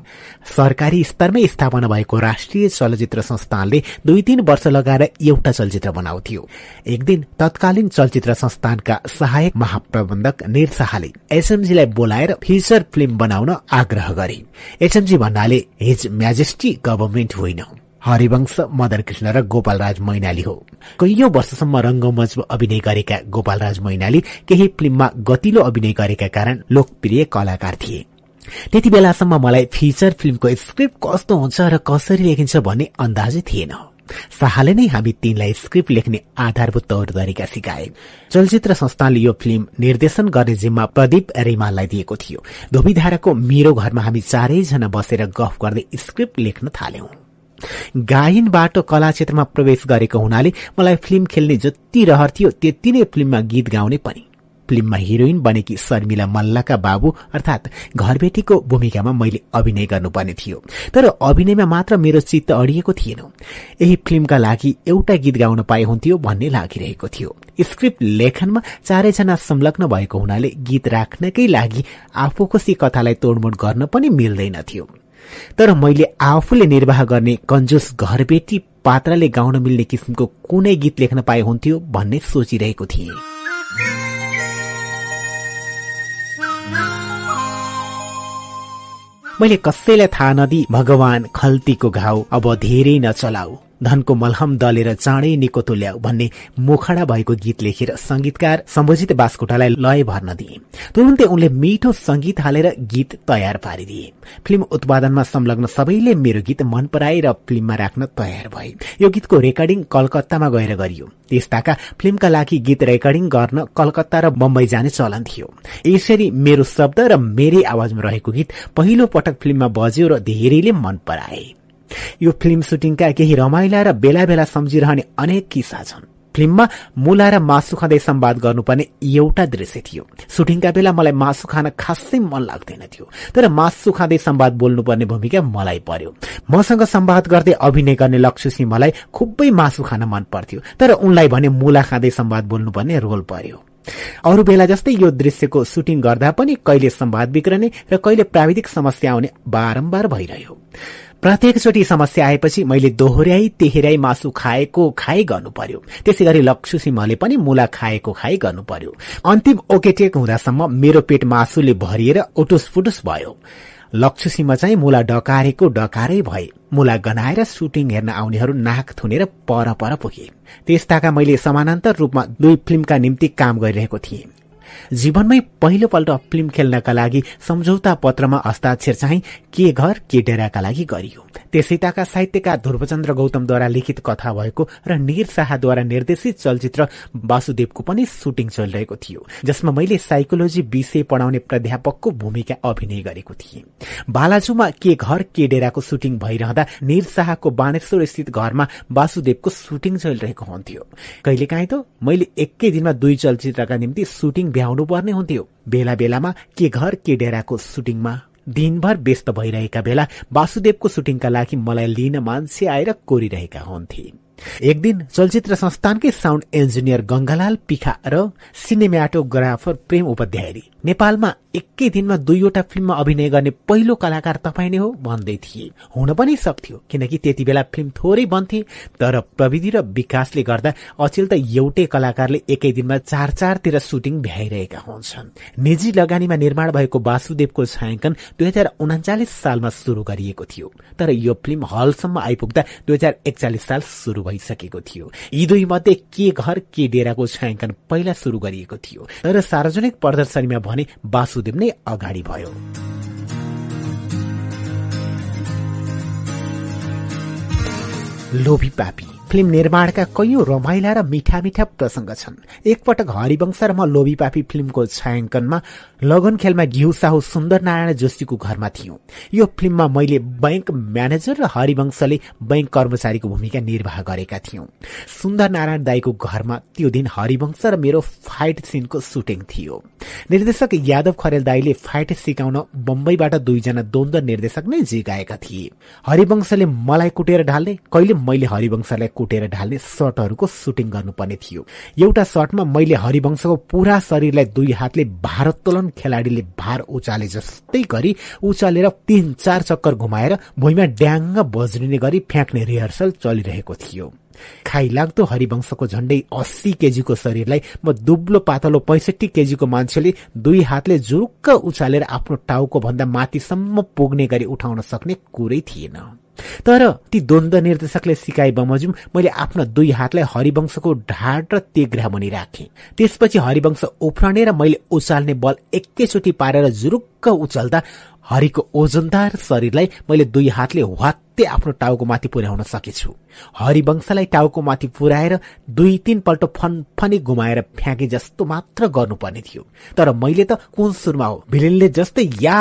सरकारी स्तरमै स्थापना भएको राष्ट्रिय चलचित्र संस्थानले दुई तीन वर्ष लगाएर एउटा चलचित्र बनाउँथ्यो। एक दिन तत्कालीन चलचित्र संस्थानका सहायक महाप्रबन्धक निर शाहले एसएमजीलाई बोलाएर फिचर फिल्म बनाउन आग्रह गरे। एसएमजी भन्नाले हिज म्याजेस्टी गभर्मेन्ट होइन। हरिवंश मदन कृष्ण र गोपालराज मैनाली हो। कैयौं वर्षसम्म रंगमञ्चमा अभिनय गरेका गोपालराज मैनाली केही फिल्ममा गतिलो अभिनय गरेका कारण लोकप्रिय कलाकार थिए। त्यति बेलासम्म मलाई फिचर फिल्मको स्क्रिप्ट कस्तो हुन्छ र कसरी लेखिन्छ भन्ने अन्दाजै थिएन। शाहले नै हामी तिनलाई स्क्रिप्ट लेख्ने आधारभूत तौर तरिका सिकाए। चलचित्र संस्थानले यो फिल्म निर्देशन गर्ने जिम्मा प्रदीप रिमाललाई दिएको थियो। धोबीधाराको मेरो घरमा हामी चारैजना बसेर गफ गर्दै स्क्रिप्ट लेख्न थाल्यौं। गायनबाट कला क्षेत्रमा प्रवेश गरेको हुनाले मलाई फिल्म खेल्ने जति रहर थियो त्यति नै फिल्ममा गीत गाउने पनि। फिल्ममा हिरोइन बनेकी शर्मिला मल्लका बाबु अर्थात घरबेटीको भूमिकामा मैले अभिनय गर्नुपर्ने थियो। तर अभिनयमा मात्र मेरो चित्त अडिएको थिएन। यही फिल्मका लागि एउटा गीत गाउन पाए हुन्थ्यो भन्ने लागिरहेको थियो। स्क्रिप्ट लेखनमा चारैजना संलग्न भएको हुनाले गीत राख्नकै लागि आफू खुसी कथालाई तोडमोड गर्न पनि मिल्दैनथ्यो तर मैले आफूले निर्वाह गर्ने कन्जुस घरबेटी पात्रले गाउन मिल्ने किसिमको कुनै गीत लेख्न पाए हुन्थ्यो भन्ने सोचिरहेको थिएँ। मैले कसैलाई थाहा नदी भगवान खल्तीको घाउ अब धेरै नचलाऊ। धनको मलहम दलेर चाँडै निको तुल्याऊ भन्ने मुखडा भएको गीत लेखेर संगीतकार सम्बोजित बास्कोटालाई लय भर्न दिए। तुरुन्तै उनले मिठो संगीत हालेर गीत तयार पारिदिए। फिल्म उत्पादनमा संलग्न सबैले मेरो गीत मन पराए र फिल्ममा राख्न तयार भए। यो गीतको रेकर्डिङ कलकत्तामा गएर गरियो। त्यसताका फिल्मका लागि गीत रेकर्डिङ गर्न कलकत्ता र बम्बई जाने चलन थियो। यसरी मेरो शब्द र मेरै आवाजमा रहेको गीत पहिलो पटक फिल्ममा बज्यो र धेरैले मन पराए। यो फिल्म सुटिङका केही रमाइला र बेला बेला सम्झिरहने अनेक किस्सा छन्। फिल्ममा मुला र मासु खाँदै सम्वाद गर्नुपर्ने एउटा दृश्य थियो। सुटिङका बेला मलाई मासु खान खासै मन लाग्दैन थियो तर मासु खाँदै सम्वाद बोल्नुपर्ने भूमिका मलाई पर्यो। मसँग सम्वाद गर्दै अभिनय गर्ने लक्ष्य मलाई खुबै मासु खान मन पर्थ्यो तर उनलाई भने मुला खाँदै सम्वाद बोल्नुपर्ने रोल पर्यो। अरू बेला जस्तै यो दृश्यको सुटिङ गर्दा पनि कहिले सम्वाद बिग्रने र कहिले प्राविधिक समस्या आउने बारम्बार भइरह्यो। प्रत्येकचोटि समस्या आएपछि मैले दोहोऱ्याई तेह्राई मासु खाएको खाइ गर्नु पर्यो त्यसै गरी लक्ष्य सिंहले पनि मुला खाएको खाइ गर्नु पर्यो अन्तिम ओकेटेक हुँदासम्म मेरो पेट मासुले भरिएर उटुस फुटुस भयो। लक्ष्य सिंह चाहिँ मुला डकारेको डकारै भए। मुला गनाएर सुटिङ हेर्न आउनेहरू नाक थुनेर पर पर पुगे। त्यस्ताका मैले समानान्तर रूपमा दुई फिल्मका निम्ति काम गरिरहेको थिएँ। जीवनमै पहिलोपल्ट फिल्म खेल्नका लागि सम्झौता पत्रमा हस्ताक्षर चाहिँ के घर के डेराका लागि गरियो। त्यसैताका साहित्यकार ध्रुवचन्द्र गौतमद्वारा लिखित कथा भएको र निर शाहद्वारा निर्देशित चलचित्र वासुदेवको पनि सुटिङ चलिरहेको थियो जसमा मैले साइकोलोजी विषय पढाउने प्राध्यापकको भूमिका अभिनय गरेको थिएँ। बालाजुमा के घर के डेराको सुटिङ भइरहँदा निर शाहको बाणेश्वर स्थित घरमा वासुदेवको सुटिङ चलिरहेको हुन्थ्यो। कहिलेकाहीँ त मैले एकै दिनमा दुई चलचित्रका निम्ति सुटिङ भ्याउनु पर्ने हुन्थ्यो। बेला बेलामा के घर के डेराको सुटिङमा दिनभर व्यस्त भइरहेका बेला वासुदेवको सुटिङका लागि मलाई लिन मान्छे आएर कोरिरहेका हुन्थे एक दिन चलचित्र संस्थानकै साउन्ड इन्जिनियर गंगालाल पिखा र सिनेमाटोग्राफर प्रेम उपाध्यायले नेपालमा एकै दिनमा दुईवटा फिल्ममा अभिनय गर्ने पहिलो कलाकार तपाईँ नै हो भन्दै थिए। हुन पनि सक्थ्यो किनकि त्यति बेला फिल्म थोरै बन्थे तर प्रविधि र विकासले गर्दा अचेल त एउटै कलाकारले एकै दिनमा चार चारतिर सुटिङ भ्याइरहेका हुन्छन्। निजी लगानीमा निर्माण भएको वासुदेवको छायाङ्कन दुई हजार उनाचालिस सालमा शुरू गरिएको थियो तर यो फिल्म हलसम्म आइपुग्दा दुई हजार एकचालिस साल शुरू भइसकेको थियो। यी दुई मध्ये के घर के डेराको छायाङ्कन पहिला शुरू गरिएको थियो तर सार्वजनिक प्रदर्शनीमा भने वासुदेव नै अगाडि भयो। लोभी पापी। फिल्म निर्माणका कैयौं रमाइला र मिठा मिठा प्रसंग छन्। एकपटक हरिवंश र म लोभी पापी फिल्मको छायाङ्कनमा लगन खेलमा घिउ साहु सुन्दर नारायण जोशीको घरमा थियौं। यो फिल्ममा मैले बैंक म्यानेजर र हरिवंशले बैंक कर्मचारीको भूमिका निर्वाह गरेका थियौं। सुन्दर नारायण दाईको घरमा त्यो दिन हरिवंश र मेरो फाइट सिनको सुटिङ थियो। निर्देशक यादव खरेल दाईले फाइट सिकाउन बम्बईबाट दुईजना द्वन्द निर्देशक नै जिगाएका थिए। हरिवंशले मलाई कुटेर ढाल्ने कहिले मैले हरिवंशलाई कुटेर ढाल्ने सर्टहरूको सुटिङ गर्नुपर्ने थियो। एउटा सर्टमा मैले हरिवंशको पूरा शरीरलाई दुई हातले भारोत्तोलन खेलाड़ीले भार उचाले जस्तै गरी उचालेर तीन चार चक्कर घुमाएर भुइँमा ड्याङ्ग बज्रिने गरी फ्याँक्ने रिहर्सल चलिरहेको थियो। खाइ लाग्दो हरिवंशको झण्डै अस्सी केजीको शरीरलाई म दुब्लो पातलो पैसठी केजीको मान्छेले दुई हातले जुरुक्क उचालेर आफ्नो टाउको भन्दा माथिसम्म पुग्ने गरी उठाउन सक्ने कुरै थिएन। तर ती द्वन्द निर्देशकले सिकाए बमोजिम मैले आफ्ना दुई हातलाई हरिवंशको ढाड र तेग्रा राखे। त्यसपछि हरिवंश उफ्रने र मैले उचाल्ने बल एकैचोटि पारेर जुरुक्क उचाल्दा हरिको ओजनदार शरीरलाई मैले दुई हातले वात्ते आफ्नो टाउको माथि पुर्याउन सकेछु। हरिवंशलाई टाउको माथि पुर्याएर दुई तिनपल्ट फनफनी घुमाएर फ्याँके जस्तो मात्र गर्नुपर्ने थियो। तर मैले त कुन सुरमा हो? भिलेनले जस्तै या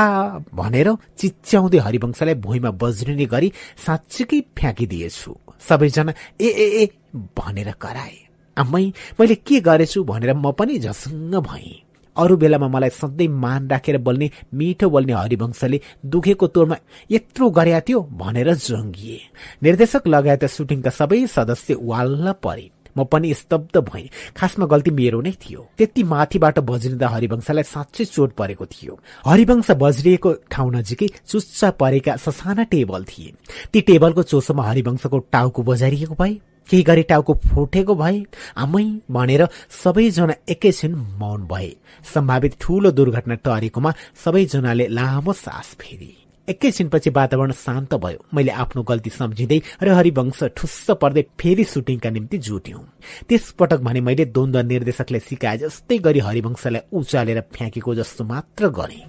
भनेर चिच्याउँदै हरिवंशलाई भुइँमा बज्रिने गरी साँच्चीकै फ्याँकिदिएछु। सबैजना ए ए भनेर कराए। आमै मैले के गरेछु? भनेर म पनि झसङ्ग भएँ। अरू बेलामा मलाई सधैँ मान राखेर बोल्ने मिठो बोल्ने हरिवंशले दुखेको तोरमा यत्रो गर्या थियो भनेर जङ्गिए। निर्देशक लगायत सुटिङका सबै सदस्य वाल्ल परे। म पनि स्तब्ध भएँ। खासमा गल्ती मेरो नै थियो। त्यति माथिबाट बज्रिँदा हरिवंशलाई साँच्चै चोट परेको थियो। हरिवंश बज्रिएको ठाउँ नजिकै चुच्चा परेका ससाना टेबल थिए। ती टेबलको चोसोमा हरिवंशको टाउको बजारिएको भए केही गरी टाउको फुटेको भए आमै भनेर सबैजना एकैछिन मौन भए। सम्भावित ठूलो दुर्घटना टरेकोमा सबैजनाले लामो सास फेरि। एकैछिनपछि वातावरण शान्त भयो। मैले आफ्नो गल्ती सम्झिँदै र हरिवंश ठुस्स पर्दै फेरि सुटिङका निम्ति जुट्यौं। त्यसपटक भने मैले द्वन्द निर्देशकले सिकाए जस्तै गरी हरिवंशलाई उचालेर फ्याँकेको जस्तो मात्र गरे।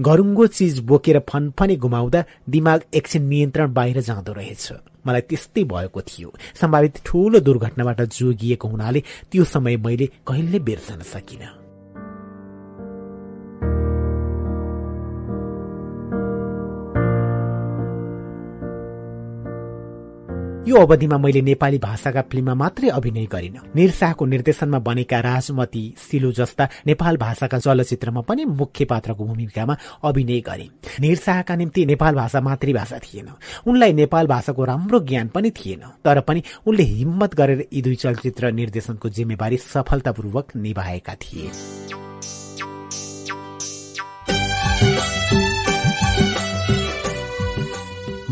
घरुङ्गो चिज बोकेर फनफनी घुमाउँदा दिमाग एकछिन नियन्त्रण बाहिर जाँदो रहेछ। मलाई त्यस्तै भएको थियो। सम्भावित ठूलो दुर्घटनाबाट जोगिएको हुनाले त्यो समय मैले कहिले बिर्सन सकिनँ। यो अवधिमा मैले नेपाली भाषाका फिल्ममा मात्रै अभिनय गरिन। निरशाहको निर्देशनमा बनेका राजमती सिलु जस्ता नेपाल भाषाका चलचित्रमा पनि मुख्य पात्रको भूमिकामा अभिनय गरे। निरशाहका निम्ति नेपाल भाषा मातृभाषा थिएन। उनलाई नेपाल भाषाको राम्रो ज्ञान पनि थिएन। तर पनि उनले हिम्मत गरेर यी दुई चलचित्र निर्देशनको जिम्मेवारी सफलतापूर्वक निभाएका थिए।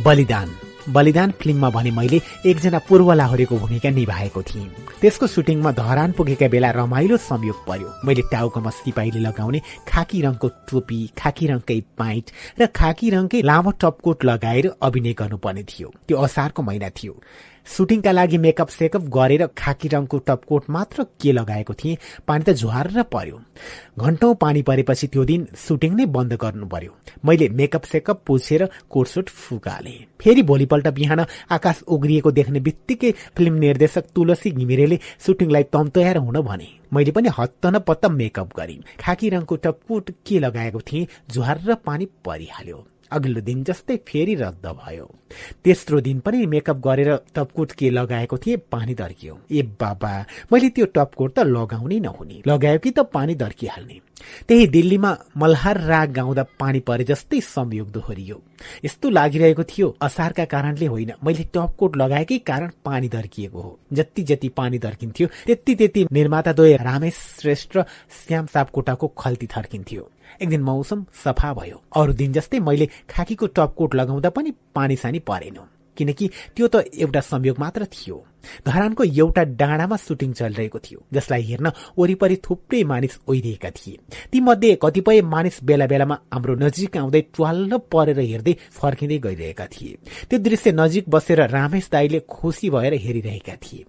बलिदान। बलिदान फिल्ममा भने मैले एकजना पूर्व लाहोरेको भूमिका निभाएको थिएँ। त्यसको सुटिङमा धरान पुगेका बेला रमाइलो संयोग पर्यो। मैले टाउकोमा सिपाहीले लगाउने खाकी रङको टोपी खाकी रङकै पाइट र खाकी रङकै लामो टपकोट लगाएर अभिनय गर्नुपर्ने थियो। त्यो असारको महिना थियो। सुटिङका लागि मेकअप सेकअप गरेर खाकी रङको टपकोट मात्र के लगाएको थिएँ पानी त झुहार पर्यो। घण्टौं पानी परेपछि त्यो दिन सुटिङ नै बन्द गर्नु पर्यो। मैले मेकअप सेकअप पुछेर कोटसुट फुकाले। फेरि भोलिपल्ट बिहान आकाश उग्रिएको देख्ने बित्तिकै फिल्म निर्देशक तुलसी घिमिरेले सुटिङलाई तम्तयार हुन भने मैले पनि हत्त न पत्त मेकअप गरेँ। खाकी रङको टपकोट के लगाएको थिएँ झुहार पानी परिहाल्यो। अघिल्लो दिन जस्तै फेरि रद्द भयो। तेस्रो दिन पनि मेकअप गरेर टपकोट के लगाएको थिएँ पानी दर्कियो। ए बाबा मैले त्यो टपकोट त लगाउनै नहुने। लगायो कि त पानी दर्किहाल्ने। त्यही दिल्लीमा मल्हार राग गाउँदा पानी परे जस्तै संयोग दोहोरियो। यस्तो लागिरहेको थियो असारका कारणले होइन मैले टपकोट लगाएकै कारण पानी दर्किएको हो। जति जति पानी दर्किन्थ्यो त्यति त्यति निर्माता द्वय रामेश श्रेष्ठ र श्याम सापकोटाको खल्ती थर्किन्थ्यो। एक दिन मौसम सफा भयो। अरू दिन जस्तै मैले खाकीको टपकोट लगाउँदा पनि पानी सानी परेन। किनकि त्यो त एउटा संयोग मात्र थियो। धरानको एउटा डाँडामा सुटिङ चलिरहेको थियो जसलाई हेर्न वरिपरि थुप्रै मानिस ओइदिएका थिए। तीमध्ये कतिपय मानिस बेला बेलामा हाम्रो नजिक आउँदै ट्वाल्ल परेर हेर्दै फर्किँदै गइरहेका थिए। त्यो दृश्य नजिक बसेर रामेश दाईले खुसी भएर हेरिरहेका थिए।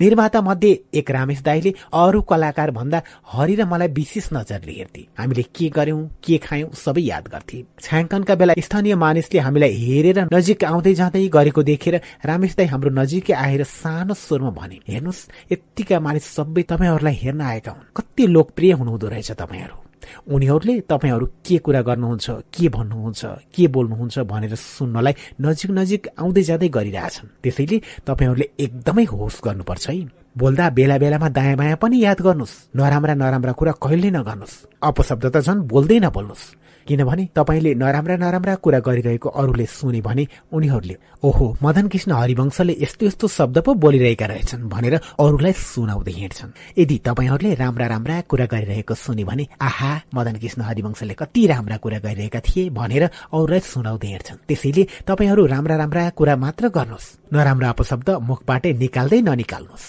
निर्माता मध्ये एक रामेश दाईले अरू कलाकार भन्दा हरि र मलाई विशेष नजरले हेर्थे। हामीले के गर्यौं के खायौं सबै याद गर्थे। छायाङ्कनका बेला स्थानीय मानिसले हामीलाई हेरेर नजिक आउँदै जाँदै गरेको देखेर रामेश दाई हाम्रो नजिकै आएर सानो स्वरमा भने हेर्नुहोस् यत्तिका मानिस सबै तपाईँहरूलाई हेर्न आएका हुन्। कति लोकप्रिय हुनुहुँदो रहेछ तपाईँहरू। उनीहरूले तपाईँहरू के कुरा गर्नुहुन्छ के भन्नुहुन्छ के बोल्नुहुन्छ भनेर सुन्नलाई नजिक नजिक आउँदै जाँदै गरिरहेछन्। त्यसैले तपाईँहरूले एकदमै होस गर्नुपर्छ है। बोल्दा बेला बेलामा दायाँ बायाँ पनि याद गर्नुहोस्। नराम्रा नराम्रा कुरा कहिले नगर्नुहोस्। अपशब्द त झन् बोल्दै नबोल्नुहोस्। किनभने तपाईँले नराम्रा नराम्रा कुरा गरिरहेको अरूले सुने भने उनीहरूले ओहो मदन कृष्ण हरिवंशले यस्तो यस्तो शब्द पो बोलिरहेका रहेछन् भनेर अरूलाई सुनाउँदै हिँड्छन्। यदि तपाईँहरूले राम्रा राम्रा कुरा गरिरहेको सुने भने आहा मदन कृष्ण हरिवंशले कति राम्रा कुरा गरिरहेका थिए भनेर अरूलाई सुनाउँदै हिँड्छन्। त्यसैले तपाईँहरू राम्रा राम्रा कुरा मात्र गर्नुहोस्। नराम्रो अपशब्द मुखबाटै निकाल्दै ननिकाल्नुहोस्।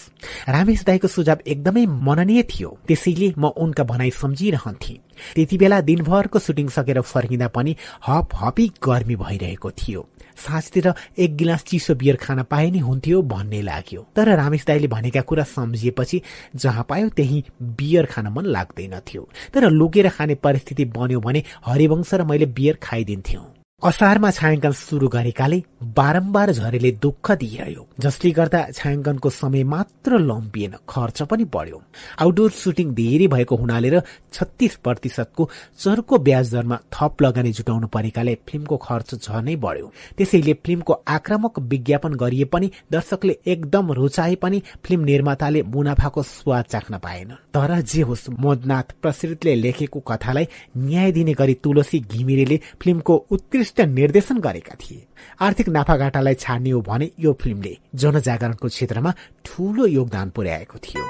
रामेश दाईको सुझाव एकदमै मननीय थियो। त्यसैले म उनका भनाई सम्झिरहन्थे। त्यति बेला दिनभरको सुटिङ सकेर फर्किँदा पनि हप हपी गर्मी भइरहेको थियो। साँझतिर एक गिलास चिसो बियर खान पाए नि हुन्थ्यो भन्ने लाग्यो। तर रामेश दाईले भनेका कुरा सम्झिएपछि जहाँ पायो त्यही बियर खान मन लाग्दैनथ्यो तर लुकेर खाने परिस्थिति बन्यो भने हरिवंश र मैले बियर खाइदिन्थ्यौं। असारमा छायाङ्कन सुरु गरेकाले बारम्बार झरेले दुःख दिइरह्यो। जसले गर्दा छायाङ्कनको समय मात्र लम्बिएन खर्च पनि बढ्यो। आउटडोर सुटिङ धेरै भएको हुनाले र छत्तीस प्रतिशतको चर्को ब्याज दरमा थप लगानी जुटाउनु परेकाले फिल्मको खर्च झनै बढ्यो। त्यसैले फिल्मको आक्रामक विज्ञापन गरिए पनि दर्शकले एकदम रुचाए पनि फिल्म निर्माताले मुनाफाको स्वाद चाख्न पाएन तर जे होस् मोदनाथ प्रसृतले लेखेको कथालाई न्याय दिने गरी तुलसी घिमिरेले फिल्मको उत्कृष्ट उत्कृष्ट निर्देशन गरेका थिए। आर्थिक नाफाघाटालाई छाड्ने हो भने यो फिल्मले जनजागरणको क्षेत्रमा ठूलो योगदान पुर्याएको थियो।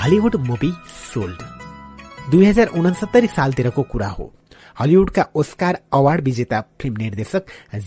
Hollywood movie sold. दुई हजार उनसत्तरी सालतिरको कुरा हो। हलिउडका ओस्कार अवार्ड विजेता फिल्म निर्देशक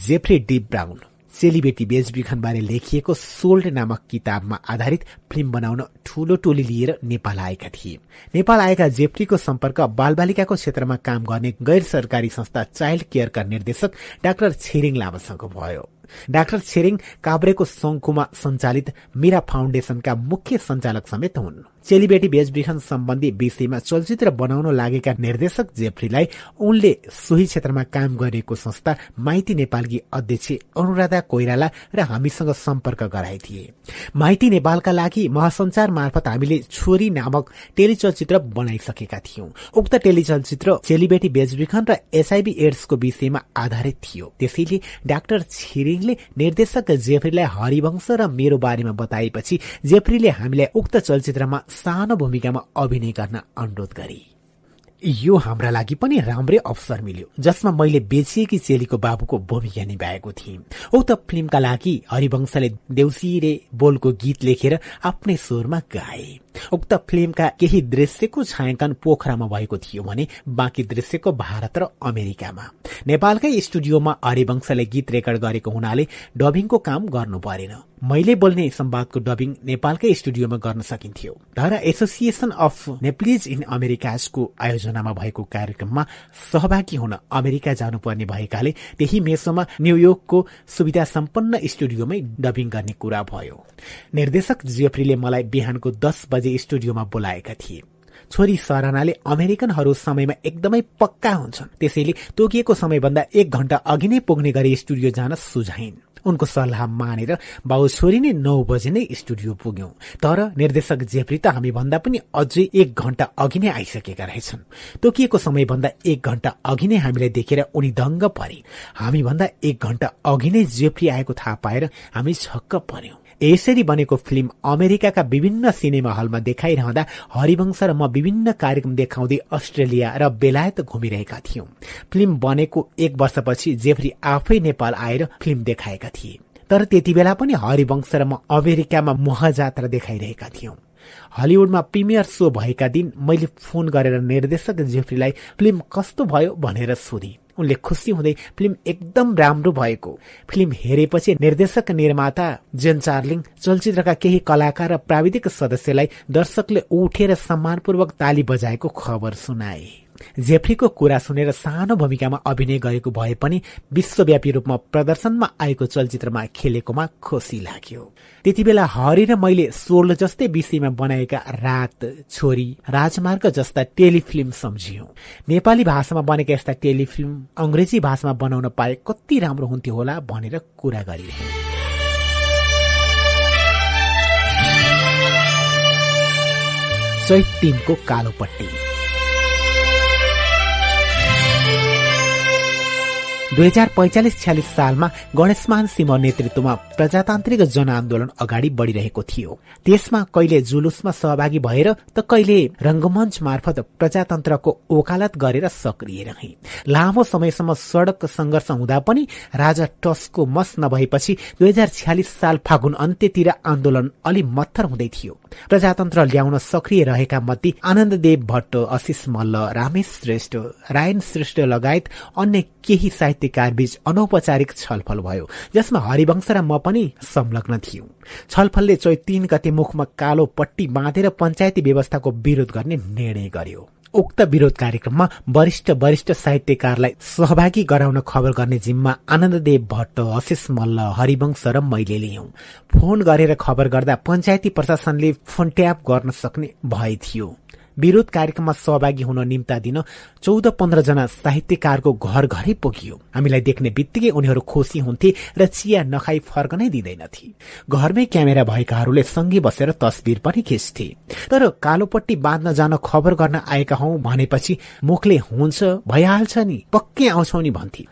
जेफ्री डी ब्राउन। चेलीबेटी बेचबिखनबारे लेखिएको सोल्ड नामक किताबमा आधारित फिल्म बनाउन ठूलो टोली लिएर नेपाल आएका थिए। नेपाल आएका जेफ्रीको सम्पर्क बालबालिकाको क्षेत्रमा काम गर्ने गैर सरकारी संस्था चाइल्ड केयरका निर्देशक डाक्टर छिरिङ लामासँग भयो। डाक्टर छेरिङ काभ्रेको सङ्कुमा सञ्चालित मिरा फाउन्डेशनका मुख्य सञ्चालक समेत हुन्। चेलीबेटी बेचबिखन सम्बन्धी विषयमा चलचित्र बनाउन लागेका निर्देशक जेफ्रीलाई उनले सोही क्षेत्रमा काम गरेको संस्था माइती नेपालकी अध्यक्ष अनुराधा कोइराला र हामीसँग सम्पर्क गराएथिए माइती नेपालका लागि महासञ्चार मार्फत हामीले छोरी नामक टेलिचलचित्र बनाइसकेका थियौं। उक्त टेलिचलचित्र चेलीबेटी बेचबिखन र एसआईबी एड्सको विषयमा आधारित थियो। त्यसैले डाक्टर छिरिङले निर्देशक जेफ्रीलाई हरिवंश र मेरो बारेमा बताएपछि जेफ्रीले हामीलाई उक्त चलचित्रमा सानो भूमिकामा अभिनय गर्न अनुरोध गरे। यो हाम्रा लागि पनि राम्रै अवसर मिल्यो जसमा मैले बेचिएकी चेलीको बाबुको भूमिका निभाएको थिएँ। उक्त फिल्मका लागि हरिवंशले देउसी बोलको गीत लेखेर आफ्नै स्वरमा गाए। उक्त फिल्मका केही दृश्यको छायाङ्कन पोखरामा भएको थियो भने बाँकी दृश्यको भारत र अमेरिकामा। नेपालकै स्टुडियोमा हरिवंशले गीत रेकर्ड गरेको हुनाले डबिङको काम गर्नु परेन। मैले बोल्ने संवादको डबिङ नेपालकै स्टुडियोमा गर्न सकिन्थ्यो। तर एसोसिएसन अफ नेप्लिज इन अमेरिकाजको आयोजनामा भएको कार्यक्रममा सहभागी हुन अमेरिका जानुपर्ने भएकाले त्यही मेसोमा न्यूयोर्कको सुविधा सम्पन्न स्टुडियोमै डबिङ गर्ने कुरा भयो। निर्देशक जियोफ्रीले मलाई बिहानको दस बजे स्टुडियोमा बोलाएका थिए। छोरी सरानाले अमेरिकनहरू समयमा एकदमै पक्का हुन्छन्। त्यसैले तोकिएको समयभन्दा एक घण्टा अघि नै पुग्ने गरी स्टुडियो जान सुझाइन्। उनको सल्लाह मानेर बाउ छोरी नै नौ बजे नै स्टुडियो पुग्यौं। तर निर्देशक जेफ्री त हामी भन्दा पनि अझै एक घण्टा अघि नै आइसकेका रहेछन्। तोकिएको समयभन्दा एक घण्टा अघि नै हामीलाई देखेर उनी दङ्ग परे। हामी भन्दा एक घण्टा अघि नै जेफ्री आएको थाहा पाएर हामी छक्क पर्यौं। यसरी बनेको फिल्म अमेरिकाका विभिन्न सिनेमा हलमा देखाइरहँदा हरिवंश र म विभिन्न कार्यक्रम देखाउँदै अस्ट्रेलिया र बेलायत घुमिरहेका थियौं। फिल्म बनेको एक वर्षपछि जेफ्री आफै नेपाल आएर फिल्म देखाएका थिए। तर त्यति बेला पनि हरिवंश र म अमेरिकामा महजात्रा देखाइरहेका थियौं। हलिउडमा प्रिमियर सो भएका दिन मैले फोन गरेर निर्देशक जेफ्रीलाई फिल्म कस्तो भयो? भनेर सोधे। उनले खुसी हुँदै फिल्म एकदम राम्रो भएको। फिल्म हेरेपछि निर्देशक निर्माता जेन चार्लिङ चलचित्रका केही कलाकार र प्राविधिक सदस्यलाई दर्शकले उठेर सम्मानपूर्वक ताली बजाएको खबर सुनाए। जेफ्रीको कुरा सुनेर सानो भूमिकामा अभिनय गरेको भए पनि विश्वव्यापी रूपमा प्रदर्शनमा आएको चलचित्रमा खेलेकोमा खुसी लाग्यो। त्यति बेला हरि र मैले सोल जस्तै विषयमा बनाएका रात छोरी राजमार्ग जस्ता टेलिफिल्म सम्झियौं। नेपाली भाषामा बनेका यस्ता टेलिफिल्म अंग्रेजी भाषामा बनाउन पाए कति राम्रो हुन्थ्यो होला भनेर कुरा गरिरहे। चैत टिमको कालोपट्टि। दुई हजार पैंचालिस छ्यालिस सालमा गणेशमान सिंह नेतृत्वमा प्रजातान्त्रिक जनआन्दोलन अगाडि बढ़िरहेको थियो। त्यसमा कहिले जुलुसमा सहभागी भएर त कहिले रंगमञ्च मार्फत प्रजातन्त्रको ओकालत गरेर सक्रिय रहे। लामो समयसम्म सड़क संघर्ष हुँदा पनि राजा टसको मस नभएपछि दुई हजार छ्यालिस साल फागुन अन्त्यतिर आन्दोलन अलि मत्थर हुँदै थियो। प्रजातन्त्र ल्याउन सक्रिय रहेका मध्ये आनन्ददेव भट्ट आशिष मल्ल रामेश श्रेष्ठ रायन श्रेष्ठ लगायत अन्य केही साहित्यकार बीच अनौपचारिक छलफल भयो जसमा हरिवंश र म पनि संलग्न थियौं। छलफलले चैत तीन गते मुखमा कालो पट्टी बाँधेर पञ्चायती व्यवस्थाको विरोध गर्ने निर्णय गर्यो। उक्त विरोध कार्यक्रममा वरिष्ठ वरिष्ठ साहित्यकारलाई सहभागी गराउन खबर गर्ने जिम्मा आनन्ददेव भट्ट अशेष मल्ल हरिवंश र मैले लियौं। फोन गरेर खबर गर्दा पञ्चायती प्रशासनले फोन ट्याप गर्न सक्ने भए थियो। विरोध कार्यक्रममा सहभागी हुन निम्ता दिन चौध पन्ध्र जना साहित्यकारको घर घरै पुगियो। हामीलाई देख्ने बित्तिकै उनीहरू खुसी हुन्थे र चिया नखाई फर्कनै दिँदैनथे। घरमै क्यामेरा भएकाहरूले सँगै बसेर तस्विर पनि खिच्थे। तर कालोपट्टि बाँध्न जान खबर गर्न आएका हौ भनेपछि मुखले हुन्छ भइहाल्छ नि पक्कै आउँछौ नि भन्थे।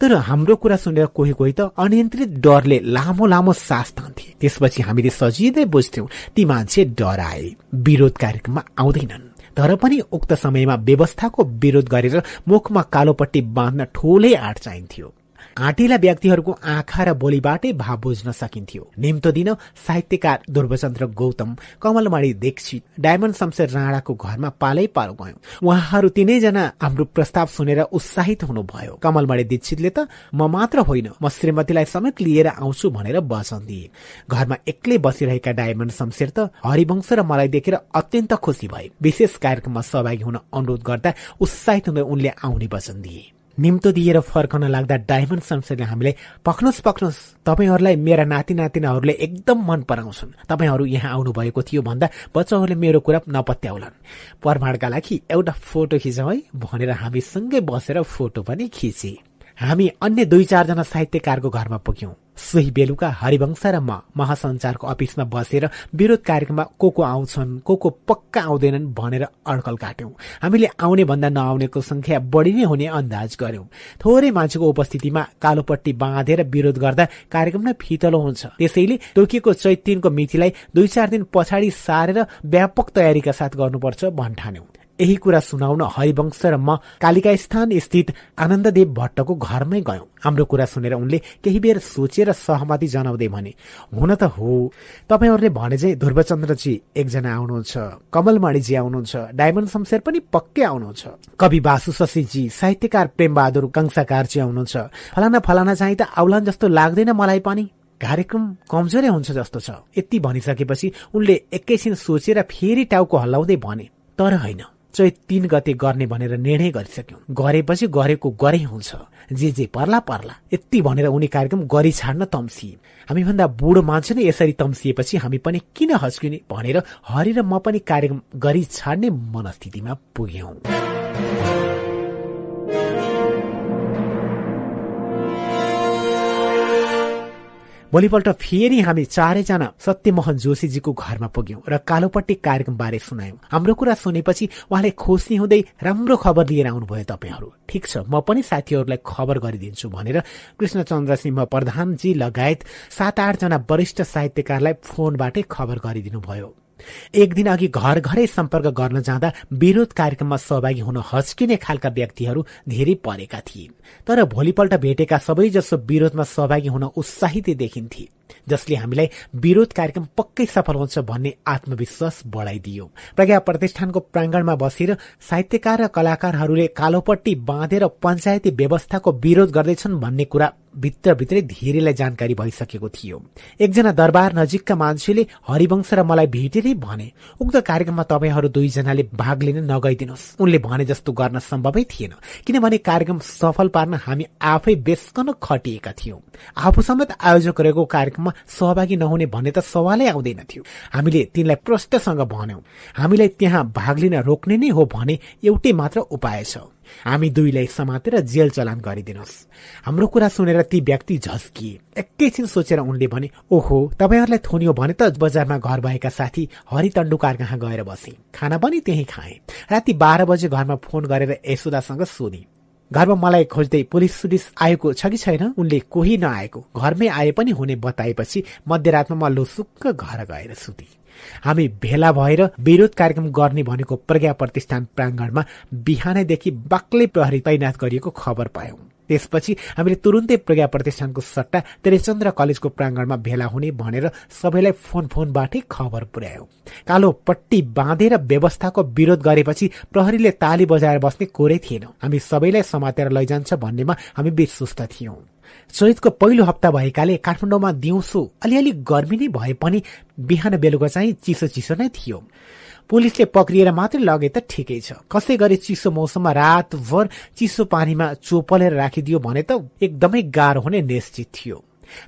तर हाम्रो कुरा सुनेर कोही कोही त अनियन्त्रित डरले लामो लामो सास तान्थे। त्यसपछि हामीले सजिलै बुझ्थ्यौं ती मान्छे डराए। विरोध कार्यक्रममा आउँदैनन्। तर पनि उक्त समयमा व्यवस्थाको विरोध गरेर मुखमा कालोपट्टि बाँध्न ठूलै आँट चाहिन्थ्यो। आँटिला व्यक्तिहरूको आँखा र बोलीबाटै भाव बुझ्न सकिन्थ्यो। निम्तो दिन साहित्यकार ध्रुवचन्द्र गौतम कमलमणि दीक्षित डायमण्ड शमशेर राणाको घरमा पालै पालो गयौं उहाँहरू तिनैजना हाम्रो प्रस्ताव सुनेर उत्साहित हुनुभयो। कमलमणि दीक्षितले त म मात्र होइन म श्रीमतीलाई समेत लिएर आउँछु भनेर वचन दिए। घरमा एक्लै बसिरहेका डायमण्ड शमशेर त हरिवंश र मलाई देखेर अत्यन्त खुसी भए। विशेष कार्यक्रममा सहभागी हुन अनुरोध गर्दा उत्साहित हुँदै उनले आउने वचन दिए। निम्तो दिएर फर्कन लाग्दा डायमन्ड शमशेरले हामीलाई पख्नुहोस् पख्नुहोस् तपाईँहरूलाई मेरा नाति नातिनाहरूले एकदम मन पराउँछन्। तपाईँहरू यहाँ आउनुभएको थियो भन्दा बच्चाहरूले मेरो कुरा नपत्याउलान्। प्रमाणका लागि एउटा फोटो खिचौँ है भनेर हामी सँगै बसेर फोटो पनि खिचे। हामी अन्य दुई चारजना साहित्यकारको घरमा पुग्यौं। सोही बेलुका हरिवंश र म महासञ्चारको अफिसमा बसेर विरोध कार्यक्रममा को को आउँछन् को को पक्का आउँदैनन् भनेर अड्कल काट्यौं। हामीले आउने भन्दा नआउनेको संख्या बढी नै हुने अन्दाज गर्यौं। थोरै मान्छेको उपस्थितिमा कालोपट्टि बाँधेर विरोध गर्दा कार्यक्रम नै फितलो हुन्छ। त्यसैले तोकिएको चैत तिनको मितिलाई दुई चार दिन पछाडि सारेर व्यापक तयारीका साथ गर्नुपर्छ भन्ठान्यौं यही कुरा सुनाउन हरिवंश र म कालिका स्थान स्थित आनन्ददेव भट्टको घरमै गयौं। हाम्रो कुरा सुनेर उनले केही बेर सोचेर सहमति जनाउँदै भने हुन त हो। तपाईँहरूले भने चाहिँ ध्रुवचन्द्रजी एकजना आउनुहुन्छ कमलमणिजी आउनुहुन्छ डायमन्ड शमशेर पनि पक्कै आउनुहुन्छ। कवि बासु शशीजी साहित्यकार प्रेमबहादुर कंसाकारजी आउनुहुन्छ। फलाना फलाना चाहिँ त आउलान जस्तो लाग्दैन मलाई पनि। कार्यक्रम कमजोरै हुन्छ जस्तो छ। यति भनिसकेपछि उनले एकैछिन सोचेर फेरि टाउको हल्लाउँदै भने तर होइन। चैत तीन गते गर्ने भनेर निर्णय गरिसक्यौं। गरेपछि गरेको गरे हुन्छ। जे जे पर्ला पर्ला। यति भनेर उनी कार्यक्रम गरी छाड्न तम्सिए। हामीभन्दा बुढो मान्छे नै यसरी तम्सिएपछि हामी पनि किन हस्किने भनेर हरि र म पनि कार्यक्रम गरी छाड्ने मनस्थितिमा पुग्यौं। भोलिपल्ट फेरि हामी चारैजना सत्यमोहन जोशीजीको घरमा पुग्यौं र कालोपट्टि कार्यक्रमबारे सुनायौं। हाम्रो कुरा सुनेपछि उहाँले खुसी हुँदै राम्रो खबर लिएर आउनुभयो तपाईँहरू। ठिक छ म पनि साथीहरूलाई खबर गरिदिन्छु भनेर कृष्णचन्द्र सिंह प्रधानजी लगायत सात आठजना वरिष्ठ साहित्यकारलाई फोनबाटै खबर गरिदिनु भयो एक दिन अघि घर घरै सम्पर्क गर्न जाँदा विरोध कार्यक्रममा सहभागी हुन हच्किने खालका व्यक्तिहरू धेरै परेका थिए। तर भोलिपल्ट भेटेका सबैजसो विरोधमा सहभागी हुन उत्साहित देखिन्थे। जसले हामीलाई विरोध कार्यक्रम पक्कै सफल हुन्छ भन्ने आत्मविश्वास बढाइदियो। प्रज्ञा प्रतिष्ठानको प्राङ्गणमा बसेर साहित्यकार र कलाकारहरूले कालोपट्टि बाँधेर पञ्चायती व्यवस्थाको विरोध गर्दैछन् भन्ने कुरा भित्रभित्रै धेरैलाई जानकारी भइसकेको थियो। एकजना दरबार नजिकका मान्छेले हरिवंश र मलाई भेटेरै भने उक्त कार्यक्रममा तपाईँहरू दुईजनाले भाग लिन नगइदिनुहोस्। उनले भने जस्तो गर्न सम्भवै थिएन। किनभने कार्यक्रम सफल पार्न हामी आफै बेसकन खटिएका थियौं। आफू समेत आयोजक रहेको कार्यक्रममा सहभागी नहुने भन्ने त सवालै आउँदैन थियो। हामीले तिनलाई प्रष्टसँग भन्यौं हामीलाई त्यहाँ भाग लिन रोक्ने नै हो भने एउटै मात्र उपाय छ। हामी दुईलाई समातेर जेल चलान गरिदिनुहोस् हाम्रो कुरा सुनेर ती व्यक्ति झस्किए। एकैछिन सोचेर उनले भने ओहो तपाईँहरूलाई थोनियो भने त बजारमा घर भएका साथी हरि तण्डुकार कहाँ गएर बसे? खाना पनि त्यही खाए। राति बाह्र बजे घरमा फोन गरेर यशोदासँग सोधे। घरमा मलाई खोज्दै पुलिस सुलिस आएको छ कि छैन? उनले कोही नआएको घरमै आए पनि हुने बताएपछि मध्यरातमा म लुसुक्क घर गएर सुते। हामी भेला भएर विरोध कार्यक्रम गर्ने भनेको प्रज्ञा प्रतिष्ठान प्राङ्गणमा बिहानैदेखि बाक्लै प्रहरी तैनात गरिएको खबर पायौं। त्यसपछि हामीले तुरुन्तै प्रज्ञा प्रतिष्ठानको सट्टा त्रिचन्द्र कलेजको प्राङ्गणमा भेला हुने भनेर सबैलाई फोन फोनबाटै खबर पुर्यायौं। कालो पट्टी बाँधेर व्यवस्थाको विरोध गरेपछि प्रहरीले ताली बजाएर बस्ने कोरै थिएन। हामी सबैलाई समातेर लैजान्छ भन्नेमा हामी विश्वस्त थियौं। चैतको पहिलो हप्ता भएकाले काठमाडौँमा दिउँसो अलिअलि गर्मी नै भए पनि बिहान बेलुका चाहिँ चिसो चिसो नै थियो। पुलिसले पक्रिएर मात्रै लगे त ठिकै छ। कसै गरी चिसो मौसममा रातभर चिसो पानीमा चोपलेर राखिदियो भने त एकदमै गाह्रो हुने निश्चित थियो।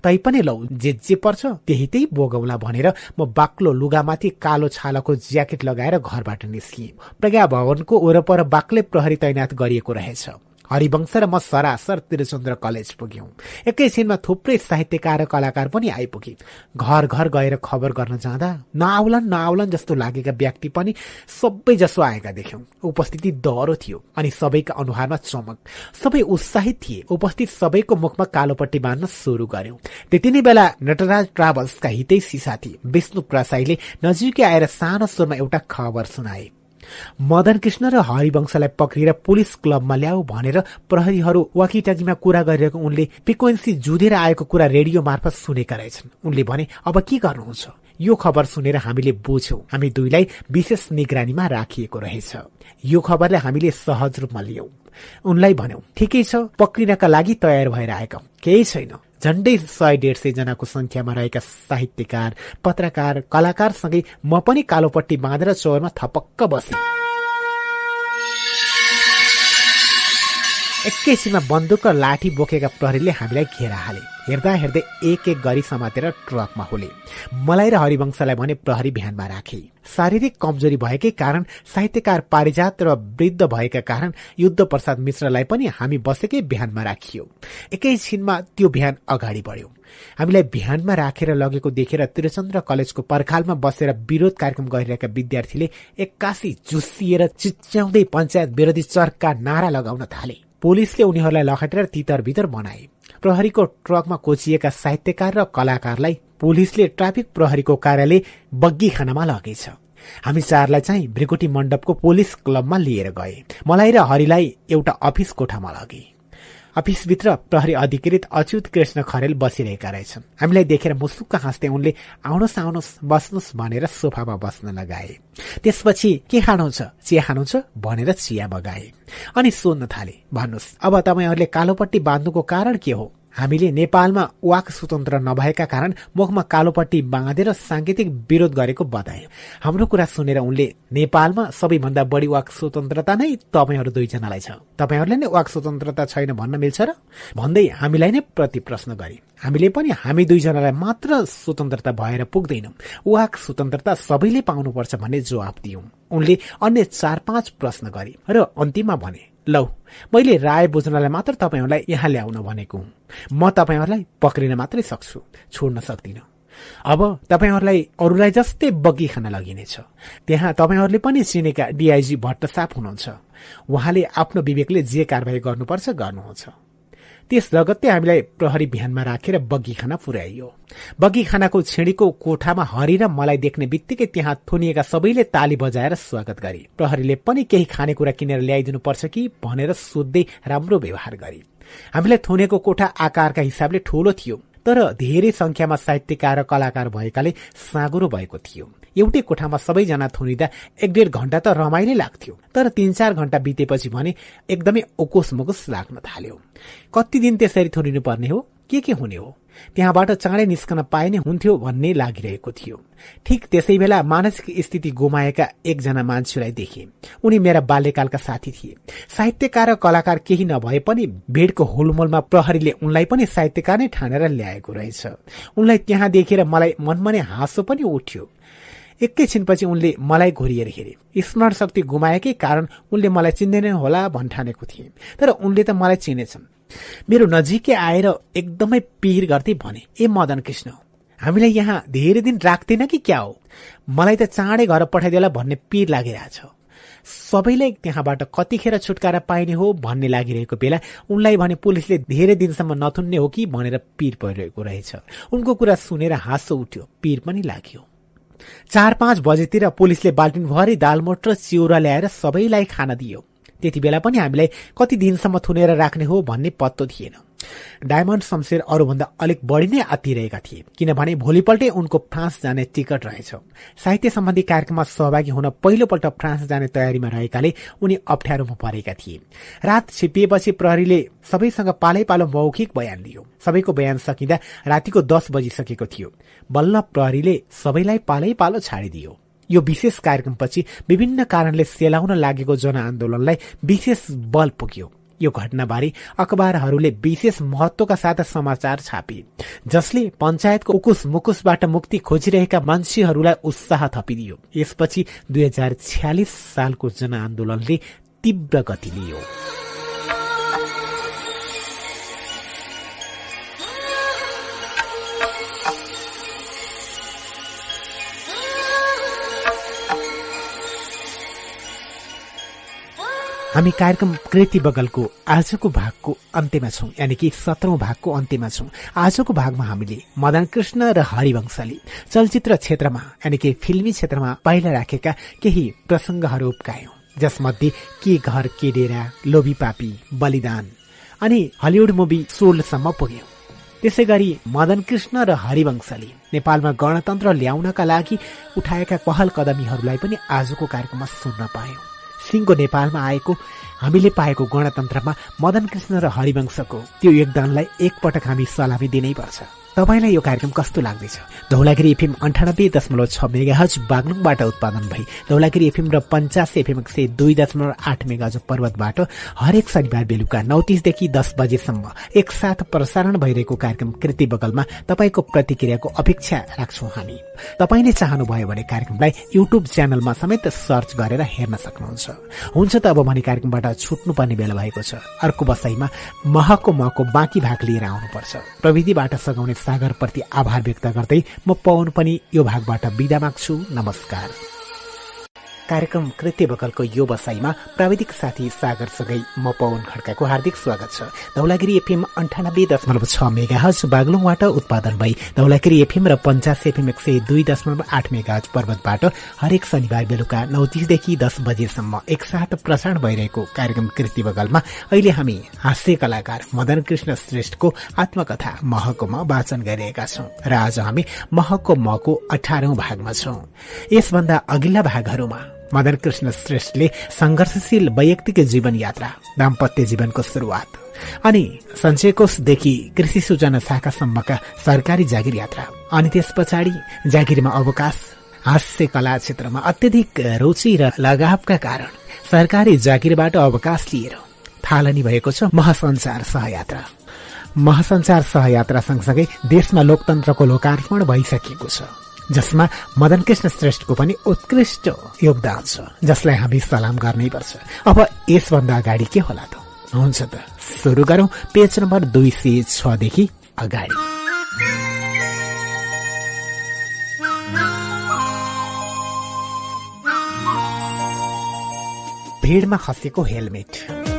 तैपनि लौ जे जे पर्छ त्यही त्यही बोगौला भनेर म बाक्लो लुगामाथि कालो छालाको ज्याकेट लगाएर घरबाट निस्किएँ। प्रज्ञा भवनको वरपर बाक्लै प्रहरी तैनात गरिएको रहेछ। हरिवंश र म सरासर त्रिचन्द्र कलेज पुग्यौं। एकैछिनमा थुप्रै साहित्यकार र कलाकार पनि आइपुगे। घर घर गएर खबर गर्न जाँदा नआउलान् नआउलान् जस्तो लागेका व्यक्ति पनि सबै जसो आएका देख्यौं। उपस्थिति दह्रो थियो अनि सबैका अनुहारमा चमक। सबै उत्साहित थिए। उपस्थित सबैको मुखमा कालोपट्टि बाँध्न सुरु गर्यौं। त्यति नै बेला नटराज ट्राभल्सका हितैषी साथी विष्णु प्रसाईले नजिकै आएर सानो स्वरमा एउटा खबर सुनाए। मदन कृष्ण र हरिवंशलाई पक्रिएर पुलिस क्लबमा ल्याऊ भनेर प्रहरीहरू वाकिटाकीमा कुरा गरिरहेको उनले फ्रिक्वेन्सी जुधेर आएको कुरा रेडियो मार्फत सुनेका रहेछन्। उनले भने अब के गर्नुहुन्छ? यो खबर सुनेर हामीले बुझ्यौं। हामी दुईलाई विशेष निगरानीमा राखिएको रहेछ। यो खबरलाई हामीले सहज रूपमा लियौं। उनलाई भन्यौं ठिकै छ पक्रिनका लागि तयार भएर आएका केही छैन। झण्डै सय डेढ सय जनाको संख्यामा रहेका साहित्यकार पत्रकार कलाकारसँगै म पनि कालोपट्टि बाँधेर चौरमा थपक्क बसे। एकैछिनमा बन्दुक र लाठी बोकेका प्रहरीले हामीलाई घेरा हाले। हेर्दा हेर्दै एक एक गरी समातेर ट्रकमा होले। मलाई र हरिवंशलाई भने प्रहरी बिहानमा राखे। शारीरिक कमजोरी भएकै कारण साहित्यकार पारिजात र वृद्ध भएका कारण युद्ध प्रसाद मिश्रलाई पनि हामी बसेकै बिहानमा राखियो। एकैछिनमा त्यो बिहान अगाडि बढ्यो। हामीलाई बिहानमा राखेर लगेको देखेर त्रिचन्द्र कलेजको पर्खालमा बसेर विरोध कार्यक्रम गरिरहेका विद्यार्थीले एक्कासी चुसिएर चिच्याउँदै पञ्चायत विरोधी चर्का नारा लगाउन थाले। पुलिसले उनीहरूलाई लखेटेर तितर भित्र बनाए। प्रहरीको ट्रकमा कोचिएका साहित्यकार र कलाकारलाई पुलिसले ट्राफिक प्रहरीको कार्यालय बग्गी खानामा लगेछ। हामी चारलाई चाहिँ भ्रिकुटी मण्डपको पुलिस क्लबमा लिएर गए। मलाई र हरिलाई एउटा अफिस कोठामा लगे। अफिसभित्र प्रहरी अधिकृत अच्युत कृष्ण खरेल बसिरहेका रहेछन्। हामीलाई देखेर मुसुक्क हाँस्दै उनले आउनुहोस् आउनुहोस् बस्नुहोस् भनेर सोफामा बस्न लगाए। त्यसपछि के खानुहुन्छ? चिया खानुहुन्छ? भनेर चिया बगाए। अनि सोध्न थाले भन्नुहोस् अब तपाईँहरूले कालोपट्टि बाँध्नुको कारण के हो? हामीले नेपालमा वाक स्वतन्त्र नभएका कारण मुखमा कालोपट्टि बाँधेर सांकेतिक विरोध गरेको बताए हाम्रो कुरा सुनेर उनले नेपालमा सबैभन्दा बढी वाक स्वतन्त्रता नै तपाईँहरू दुईजनालाई छ। तपाईँहरूले नै वाक स्वतन्त्रता छैन भन्न मिल्छ र? भन्दै हामीलाई नै प्रति प्रश्न गरे। हामीले पनि हामी दुईजनालाई मात्र स्वतन्त्रता भएर पुग्दैनौँ। वाक स्वतन्त्रता सबैले पाउनुपर्छ भन्ने जवाब दियौं। उनले अन्य चार पाँच प्रश्न गरे र अन्तिममा भने लौ मैले राय बुझ्नलाई मात्र तपाईँहरूलाई यहाँ ल्याउन भनेको हुँ। म तपाईँहरूलाई पक्रिन मात्रै सक्छु छोड्न सक्दिनँ। अब तपाईँहरूलाई अरूलाई जस्तै बग्गी खान लगिनेछ। त्यहाँ तपाईँहरूले पनि चिनेका डिआइजी भट्ट साप हुनुहुन्छ। उहाँले आफ्नो विवेकले जे कारवाही गर्नुपर्छ गर्नुहुन्छ। त्यस लगत्तै हामीलाई प्रहरी बिहानमा राखेर बग्गी खाना पुर्याइयो। बग्गी खानाको छिडीको कोठामा हरि र मलाई देख्ने बित्तिकै त्यहाँ थुनिएका सबैले ताली बजाएर स्वागत गरे। प्रहरीले पनि केही खानेकुरा किनेर ल्याइदिनु पर्छ कि भनेर सोध्दै राम्रो व्यवहार गरे। हामीलाई थुनेको कोठा आकारका हिसाबले ठूलो थियो। तर धेरै संख्यामा साहित्यकार र कलाकार भएकाले साँगुरो भएको थियो। एउटै कोठामा सबैजना थुनिँदा एक डेढ घण्टा त रमाइलो लाग्थ्यो। तर तीन चार घण्टा बितेपछि भने एकदमै ओकोस मकोस लाग्न थाल्यो। कति दिन त्यसरी थुनिनु पर्ने हो? के के हुने हो? त्यहाँबाट चाँडै निस्कन पाइने हुन्थ्यो भन्ने लागिरहेको थियो। ठिक त्यसै बेला मानसिक स्थिति गुमाएका एकजना मान्छेलाई देखे। उनी मेरा बाल्यकालका साथी थिए। साहित्यकार र कलाकार केही नभए पनि भेडको हुलमुलमा प्रहरीले उनलाई पनि साहित्यकार नै ठानेर ल्याएको रहेछ। उनलाई त्यहाँ देखेर मलाई मनमने हाँसो पनि उठ्यो। एकैछिनपछि उनले मलाई घोरिएर हेरे। स्मरण शक्ति गुमाएकै कारण उनले मलाई चिन्दैन होला भन्ठानेको थिए। तर उनले त मलाई चिनेछन्। मेरो नजिकै आएर एकदमै पिर गर्दै भने ए मदन कृष्ण हामीलाई यहाँ धेरै दिन राख्दैन कि क्या हो? मलाई त चाँडै घर पठाइदिएला भन्ने पिर लागिरहेछ सबैलाई त्यहाँबाट कतिखेर छुटकारा पाइने हो भन्ने लागिरहेको बेला उनलाई भने पुलिसले धेरै दिनसम्म नथुन्ने हो कि भनेर पिर परिरहेको रहेछ। उनको कुरा सुनेर हाँसो उठ्यो पिर पनि लाग्यो। चार पाँच बजेतिर पुलिसले बाल्टिनभरि दालमोट र चिउरा ल्याएर सबैलाई खाना दियो। त्यति बेला पनि हामीलाई कति दिनसम्म थुनेर राख्ने हो भन्ने पत्तो थिएन। डायमण्ड शमशेर अरूभन्दा अलिक बढी नै आत्तिरहेका थिए किनभने भोलिपल्टै उनको फ्रान्स जाने टिकट रहेछ। साहित्य सम्बन्धी कार्यक्रममा सहभागी हुन पहिलोपल्ट फ्रान्स जाने तयारीमा रहेकाले उनी अप्ठ्यारोमा परेका थिए। रात छिपिएपछि प्रहरीले सबैसँग पालै पालो मौखिक बयान लियो सबैको बयान सकिँदा रातिको दस बजिसकेको थियो। बल्ल प्रहरीले सबैलाई पालै पालो छाडिदियो। यो विशेष कार्यक्रमपछि विभिन्न कारणले सेलाउन लागेको जनआन्दोलनलाई विशेष बल पुग्यो। यो घटनाबारे अखबारहरूले विशेष महत्वका साथ समाचार छापे जसले पञ्चायतको उकुस मुकुसबाट मुक्ति खोजिरहेका मान्छेहरूलाई उत्साह थपिदियो। यसपछि दुई हजार छ्यालिस सालको जनआन्दोलनले तीव्र गति लियो। हामी कार्यक्रम कृति बगलको आजको भागको अन्त्यमा छौं यानि कि सत्रौं भागको अन्त्यमा छौं। आजको भागमा हामीले मदन कृष्ण र हरिवंशले चलचित्र क्षेत्रमा यानि कि फिल्मी क्षेत्रमा पहिला राखेका केही प्रसंगहरू उप्कायौं जसमध्ये के घर के डेरा लोभी पापी बलिदान अनि हलिउड मुभी सोल्डसम्म पुग्यौं। त्यसै गरी मदन कृष्ण र हरिवंशले नेपालमा गणतन्त्र ल्याउनका लागि उठाएका पहल कदमीहरूलाई पनि आजको कार्यक्रममा सुन्न पायौं। सिंहको नेपालमा आएको हामीले पाएको गणतन्त्रमा मदन कृष्ण र हरिवंशको त्यो योगदानलाई एकपटक हामी सलामी दिनै पर्छ। तपाईँलाई यो कार्यक्रम कस्तो लाग्दैछ? धौलागिरी एफएम अन्ठानब्बे दशमलव छ मेगा हज बागलुङबाट उत्पादन भई धौलागिरी एफएम र पञ्चास एफएम एक सय दुई दशमलव आठ मेगा हज पर्वतबाट हरेक शनिबार बेलुका नौ तिसदेखि दस बजेसम्म एकसाथ प्रसारण भइरहेको कार्यक्रम कृति बगलमा तपाईँको प्रतिक्रियाको अपेक्षा राख्छौ हामी। तपाईँले चाहनुभयो भने कार्यक्रमलाई युट्युब च्यानलमा समेत सर्च गरेर हेर्न सक्नुहुन्छ। हुन्छ त अब भने कार्यक्रमबाट छुट्नुपर्ने बेला भएको छ। अर्को बसाईमा महको महको बाँकी भाग लिएर आउनुपर्छ। प्रविधिबाट सघाउने सागरप्रति आभार व्यक्त गर्दै म पवन पनि यो भागबाट बिदा माग्छु। नमस्कार। कार्यक्रम कृत्य बकलको यो बसाईमा प्राविधिक साथी सागरसँगै म पवन खड्काको हार्दिक स्वागत छ। धौलागिरी एफएम अन्ठानब्बे दशमलव छ मेगा हज बागलुङबाट उत्पादन भई धौलागिरी एफएम र पञ्चास एफएम एक सय दुई दशमलव आठ मेगा हज पर्वतबाट हरेक शनिबार बेलुका नौ तिसदेखि दस बजेसम्म एकसाथ प्रसारण भइरहेको कार्यक्रम कृति बगलमा अहिले हामी हास्य कलाकार मदन कृष्ण श्रेष्ठको आत्मकथा महकोमा वाचन गरिरहेका छौं र आज हामी महको मको अठारौं भागमा छौं। यसभन्दा अघिल्ला भागहरूमा मदन कृष्ण श्रेष्ठले संघर्षशील वैयक्तिक जीवन यात्रा दाम्पत्य जीवनको शुरूआत अनि सञ्चयकोषदेखि कृषि सूचना शाखासम्मका सरकारी जागिर यात्रा अनि त्यस पछाडि जागिरमा अवकाश हास्य कला क्षेत्रमा अत्यधिक रुचि र लगावका कारण सरकारी जागिरबाट अवकाश लिएर थालनी भएको छ महासञ्चार सहयात्रा। महासञ्चार सहयात्रा सँगसँगै देशमा लोकतन्त्रको लोकार्पण भइसकेको छ। जसमा मदन कृष्ण श्रेष्ठको पनि उत्कृष्ट योगदान छ जसलाई हामी सलाम गर्नै पर्छ। अब यसभन्दा अगाडि के होला त? हुन्छ त सुरु गरौं। पेज नम्बर दुई सय छदेखि अगाडि। भिडमा खसेको हेलमेट।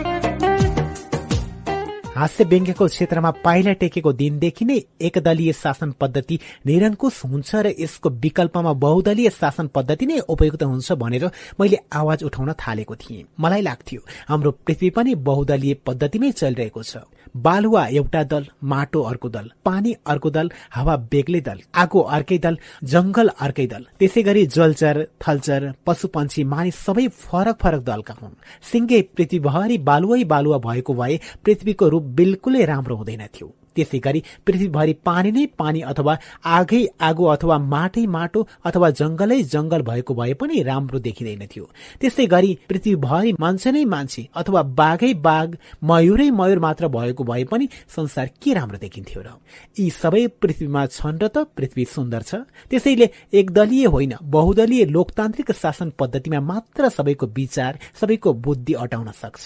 हास्य व्यङ्ग्यको क्षेत्रमा पाइला टेकेको दिनदेखि नै एकदलीय शासन पद्धति निरङ्कुश हुन्छ र यसको विकल्पमा बहुदलीय शासन पद्धति नै उपयुक्त हुन्छ भनेर मैले आवाज उठाउन थालेको थिएँ। मलाई लाग्थ्यो हाम्रो पृथ्वी पनि बहुदलीय पद्धतिमै चलिरहेको छ। बालुवा एउटा दल माटो अर्को दल पानी अर्को दल हावा बेग्लै दल आगो अर्कै दल जंगल अर्कै दल। त्यसै गरी जलचर थलचर पशु पंक्षी मानिस सबै फरक फरक दलका हुन्। सिङ्गे पृथ्वीभरि बालुवै बालुवा भएको भए पृथ्वीको रूप बिल्कुलै राम्रो हुँदैन थियो। त्यसै गरी पृथ्वीभरि पानी नै पानी अथवा आगै आगो अथवा माटै माटो अथवा जंगलै जंगल भएको भए पनि राम्रो देखिँदैन थियो। त्यसै गरी पृथ्वीभरि मान्छे नै मान्छे अथवा बाघै बाघ मयुरै मयूर मात्र भएको भए पनि संसार के राम्रो देखिन्थ्यो र? यी सबै पृथ्वीमा छन् र त पृथ्वी सुन्दर छ। त्यसैले एकदलीय होइन बहुदलीय लोकतान्त्रिक शासन पद्धतिमा मात्र सबैको विचार सबैको बुद्धि अटाउन सक्छ।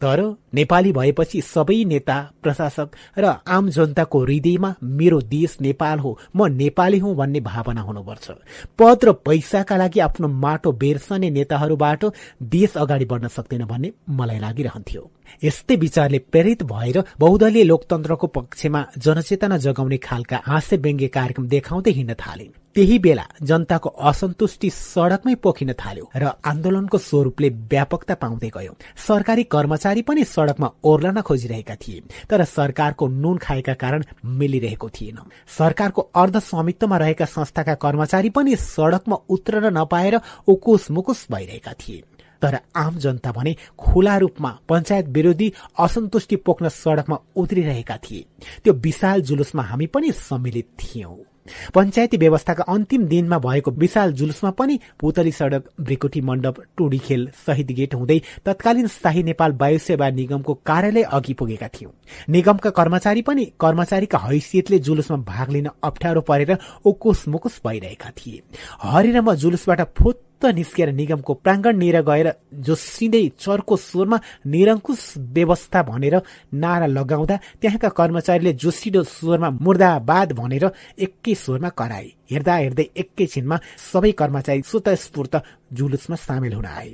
तर नेपाली भएपछि सबै नेता प्रशासक र आम जनताको हृदयमा मेरो देश नेपाल हो म नेपाली हुँ भन्ने भावना हुनुपर्छ। पद र पैसाका लागि आफ्नो माटो बेर्सने नेताहरूबाट देश अगाडि बढ्न सक्दैन भन्ने मलाई लागिरहन्थ्यो। यस्तै विचारले प्रेरित भएर बहुदलीय लोकतन्त्रको पक्षमा जनचेतना जगाउने खालका हाँस्य व्यङ्ग्य कार्यक्रम देखाउँदै हिँड्न थालिन्। त्यही बेला जनताको असन्तुष्टि सड़कमै पोखिन थाल्यो र आन्दोलनको स्वरूपले व्यापकता पाउँदै गयो। सरकारी कर्मचारी पनि सड़कमा ओर्लन खोजिरहेका थिए तर सरकारको नुन खाएका कारण मिलिरहेको थिएन। सरकारको अर्ध स्वामित्वमा रहेका संस्थाका कर्मचारी पनि सड़कमा उत्रन नपाएर उकुस मुकुस भइरहेका थिए। तर आम जनता भने खुला रूपमा पञ्चायत विरोधी असन्तुष्टि पोख्न सड़कमा उत्रिरहेका थिए। त्यो विशाल जुलुसमा हामी पनि सम्मिलित थियौं। पञ्चायती व्यवस्थाका अन्तिम दिनमा भएको विशाल जुलुसमा पनि पुतली सड़क ब्रिकुटी मण्डप टुडी खेल शहीद गेट हुँदै तत्कालीन शाही नेपाल वायु सेवा निगमको कार्यालय अघि पुगेका थियौं। निगमका कर्मचारी पनि कर्मचारीका हैसियतले जुलुसमा भाग लिन अप्ठ्यारो परेर उकुस मुकुस भइरहेका थिए। हरि र म जुलुसबाट फुत निस्केर निगमको प्राङ्गणनिर गएर जोसिँदै चर्को स्वरमा निरङ्कुश व्यवस्था भनेर नारा लगाउँदा त्यहाँका कर्मचारीले जोसिलो स्वरमा मुर्दाबाद भनेर एकै स्वरमा कराए। हेर्दा हेर्दै एकैछिनमा सबै कर्मचारी स्वतस्फूर्त जुलुसमा सामेल हुन आए।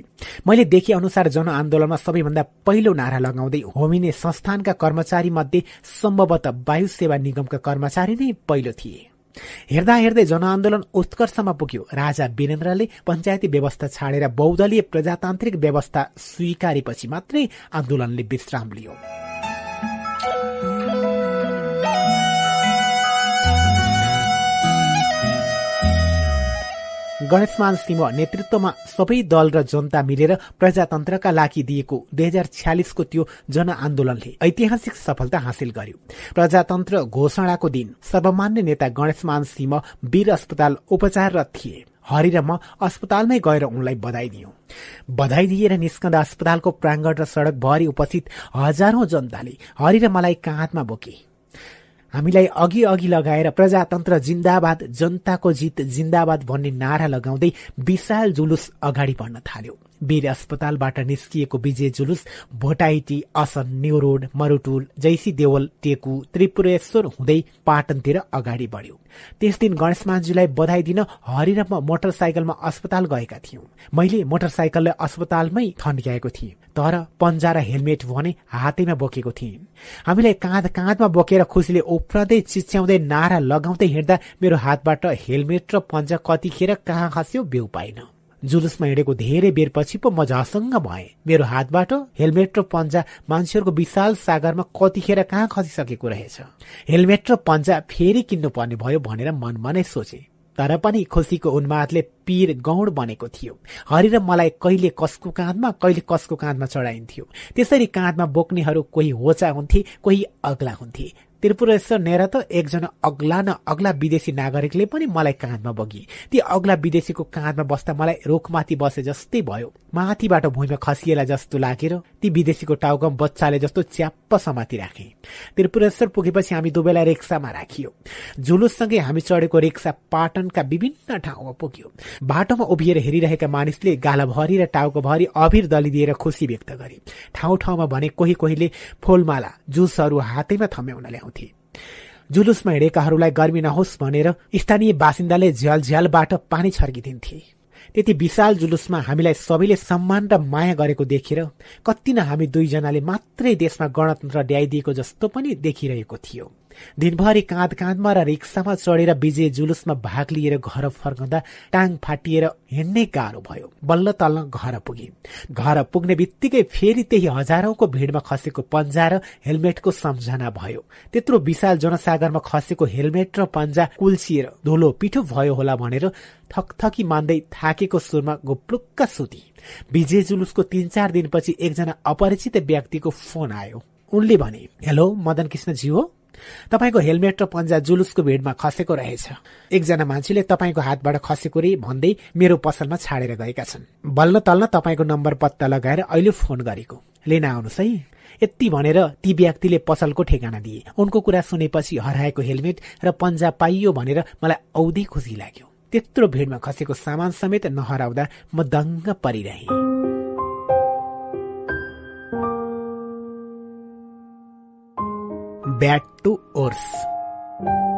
मैले देखे अनुसार जनआन्दोलनमा सबैभन्दा पहिलो नारा लगाउँदै होमिने संस्थानका कर्मचारी मध्ये सम्भवतः वायु सेवा निगमका कर्मचारी नै पहिलो थिए। हेर्दा हेर्दै जनआन्दोलन उत्कर्षमा पुग्यो। राजा वीरेन्द्रले पञ्चायती व्यवस्था छाडेर बहुदलीय प्रजातान्त्रिक व्यवस्था स्वीकारेपछि मात्रै आन्दोलनले विश्राम लियो। गणेशमान सिंह नेतृत्वमा सबै दल र जनता मिलेर प्रजातन्त्रका लागि दिएको दुई हजार छ्यालिसको त्यो जनआन्दोलनले ऐतिहासिक सफलता हासिल गर्यो। प्रजातन्त्र घोषणाको दिन सर्वमान्य नेता गणेशमान सिंह वीर अस्पताल उपचाररत थिए। हरि र म अस्पतालमै गएर उनलाई बधाई दियौं। बधाई दिएर निस्कँदा अस्पतालको प्राङ्गण र सड़कभरि उपस्थित हजारौं जनताले हरि र मलाई काँधमा बोके। हामीलाई अघि अघि लगाएर प्रजातन्त्र जिन्दाबाद जनताको जित जिन्दाबाद भन्ने नारा लगाउँदै विशाल जुलुस अगाडि बढ्न थाल्यो। वीर अस्पतालबाट निस्किएको विजय जुलुस भोटाइटी असन न्यू रोड मरुटुल जैसी देवल टेकु त्रिपुरेश्वर हुँदै पाटनतिर अगाडि बढ्यो। त्यस दिन गणेश मान्जीलाई बधाई दिन हरि र म मोटरसाइकलमा अस्पताल गएका थियौं। मैले मोटरसाइकललाई अस्पतालमै थन्क्याएको थिएँ तर पन्जा र हेलमेट भने हातैमा बोकेको थिएँ। हामीलाई काँध काँधमा बोकेर खुसीले उफ्रदै चिच्याउँदै नारा लगाउँदै हिँड्दा मेरो हातबाट हेलमेट र पन्जा कतिखेर कहाँ खस्यो बेउ पाइन। जुलुसमा हिँडेको धेरै बेरपछि पो म झसङ्ग भए। मेरो हातबाट हेलमेट र पन्जा मान्छेहरूको विशाल सागरमा कतिखेर कहाँ खसिसकेको रहेछ? हेलमेट र पन्जा फेरि किन्नु पर्ने भयो भनेर मनमा नै सोचे। तर पनि खुसीको उन्मादले पीर गौड बनेको थियो। हरि र मलाई कहिले कसको काँधमा कहिले कसको काँधमा चढाइन्थ्यो। त्यसरी काँधमा बोक्नेहरू कोही होचा हुन्थे कोही अग्ला हुन्थे। त्रिपुरेश्वर नेर त एकजना अग्ला न अग्ला विदेशी नागरिकले पनि मलाई काँधमा बगी ती अग्ला विदेशीको काँधमा बस्दा मलाई रोखमाथि बसे जस्तै भयो। माथिबाट भुइँमा खसिएला जस्तो लागेर ती विदेशीको टाउको बच्चाले जस्तो च्याप्प समाति राखे। त्रिपुरेश्वर पुगेपछि हामी दुवैलाई रिक्सामा राखियो। जुलुससँगै हामी चढेको रिक्सा पाटनका विभिन्न ठाउँमा पुग्यो। बाटोमा उभिएर हेरिरहेका मानिसले गालाभरि र टाउकोभरि अभिर दलिदिएर खुसी व्यक्त गरे। ठाउँ ठाउँमा भने कोही कोहीले फूलमाला जुसहरू हातैमा थम्याउन ल्याउँथे। जुलुसमा हिँडेकाहरूलाई गर्मी नहोस् भनेर स्थानीय बासिन्दाले झ्याल झ्यालबाट पानी छर्किदिन्थे। त्यति विशाल जुलुसमा हामीलाई सबैले सम्मान र माया गरेको देखेर कति न हामी दुईजनाले मात्रै देशमा गणतन्त्र ल्याइदिएको जस्तो पनि देखिरहेको थियो। दिनभरि काँध काँधमा र रिक्सामा चढेर विजय जुलुसमा भाग लिएर घर फर्कँदा टाङ फाटिएर हिँड्नै गाह्रो भयो। बल्ल तल्ल घर पुगे। घर पुग्ने बित्तिकै फेरि त्यही हजारौंको भिडमा खसेको पन्जा र हेलमेटको सम्झना भयो। त्यत्रो विशाल जनसागरमा खसेको हेलमेट र पन्जा कुल्सिएर धुलो पिठो भयो होला भनेर थकथकी मान्दै थाकेको सुरमा गोप्लुक्क सुती। विजय जुलुसको तीन चार दिनपछि एकजना अपरिचित व्यक्तिको फोन आयो। उनले भने हेलो मदन कृष्णजी हो? तपाईँको हेलमेट र पन्जा जुलुसको भिडमा खसेको रहेछ। एकजना मान्छेले तपाईँको हातबाट खसेको रे भन्दै मेरो पसलमा छाडेर गएका छन्। बल्ल तल्ल तपाईँको नम्बर पत्ता लगाएर अहिले फोन गरेको। लिन आउनुहोस् है। यति भनेर ती व्यक्तिले पसलको ठेगाना दिए। उनको कुरा सुनेपछि हराएको हेलमेट र पन्जा पाइयो भनेर मलाई औधी खुसी लाग्यो। त्यत्रो भिडमा खसेको सामान समेत नहराउँदा म दङ्ग परिरहेँ। Back to Earth.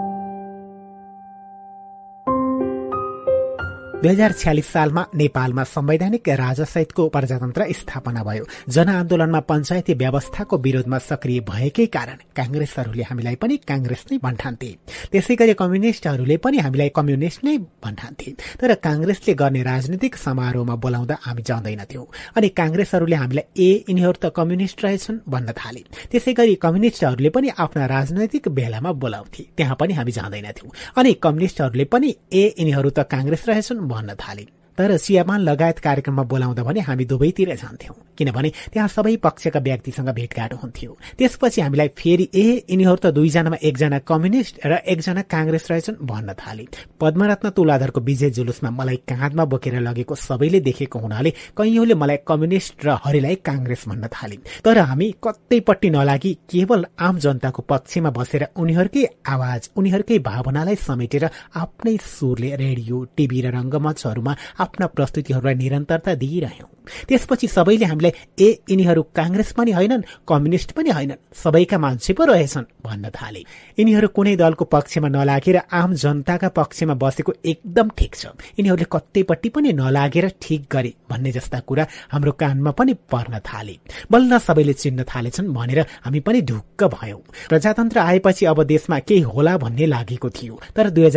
दुई हजार छ्यालिस सालमा नेपालमा संवैधानिक राजासहितको प्रजातन्त्र स्थापना भयो। जनआन्दोलनमा पञ्चायती व्यवस्थाको विरोधमा सक्रिय भएकै कारण कांग्रेसहरूले हामीलाई पनि कांग्रेस नै भन्ठान्थे। त्यसै गरी कम्युनिष्टहरूले पनि हामीलाई कम्युनिष्ट नै भन्ठान्थे। तर कांग्रेसले गर्ने राजनीतिक समारोहमा बोलाउँदा हामी जाँदैनथ्यौं अनि कांग्रेसहरूले हामीलाई ए यिनीहरू त कम्युनिष्ट रहेछन् भन्न थाले। त्यसै गरी कम्युनिष्टहरूले पनि आफ्ना राजनैतिक भेलामा बोलाउँथे। त्यहाँ पनि हामी जाँदैनथ्यौं अनि कम्युनिष्टहरूले पनि ए यिनीहरू त कांग्रेस रहेछन् भन्न थाले। तर सियामान लगायत कार्यक्रममा बोलाउँदा भने हामी दुवैतिर जान्थ्यौं। किनभने त्यहाँ सबै पक्षका व्यक्तिसँग भेटघाट हुन्थ्यो। त्यसपछि हामीलाई फेरि ए यिनीहरू त दुईजनामा एकजना कम्युनिस्ट र एकजना काङ्ग्रेस रहेछन् भन्न थाले। पद्मरत्न तुलाधरको विजय जुलुसमा मलाई काँधमा बोकेर लगेको सबैले देखेको हुनाले कैयौंले मलाई कम्युनिस्ट र हरिलाई काङ्ग्रेस भन्न थाले। तर हामी कतैपट्टि नलागी केवल आम जनताको पक्षमा बसेर उनीहरूकै आवाज उनीहरूकै भावनालाई समेटेर आफ्नै सुरले रेडियो टीभी र रंगमञ्चहरूमा आफ्ना प्रस्तुतिहरूलाई निरन्तरता दिइरह्यौं त्यसपछि सबैले हामीलाई ए यिनीहरू काङ्ग्रेस पनि होइनन् कम्युनिस्ट पनि होइनन् सबैका मान्छे पो रहेछन् भन्न थाले। यिनीहरू कुनै दलको पक्षमा नलागेर आम जनताका पक्षमा बसेको एकदम ठिक छ। यिनीहरूले कतैपट्टि पनि नलागेर ठिक गरे भन्ने जस्ता कुरा हाम्रो कानमा पनि पर्न थाले। बल्ल सबैले चिन्न थालेछन् भनेर हामी पनि ढुक्क भयौं। प्रजातन्त्र आएपछि अब देशमा केही होला भन्ने लागेको थियो। तर दुई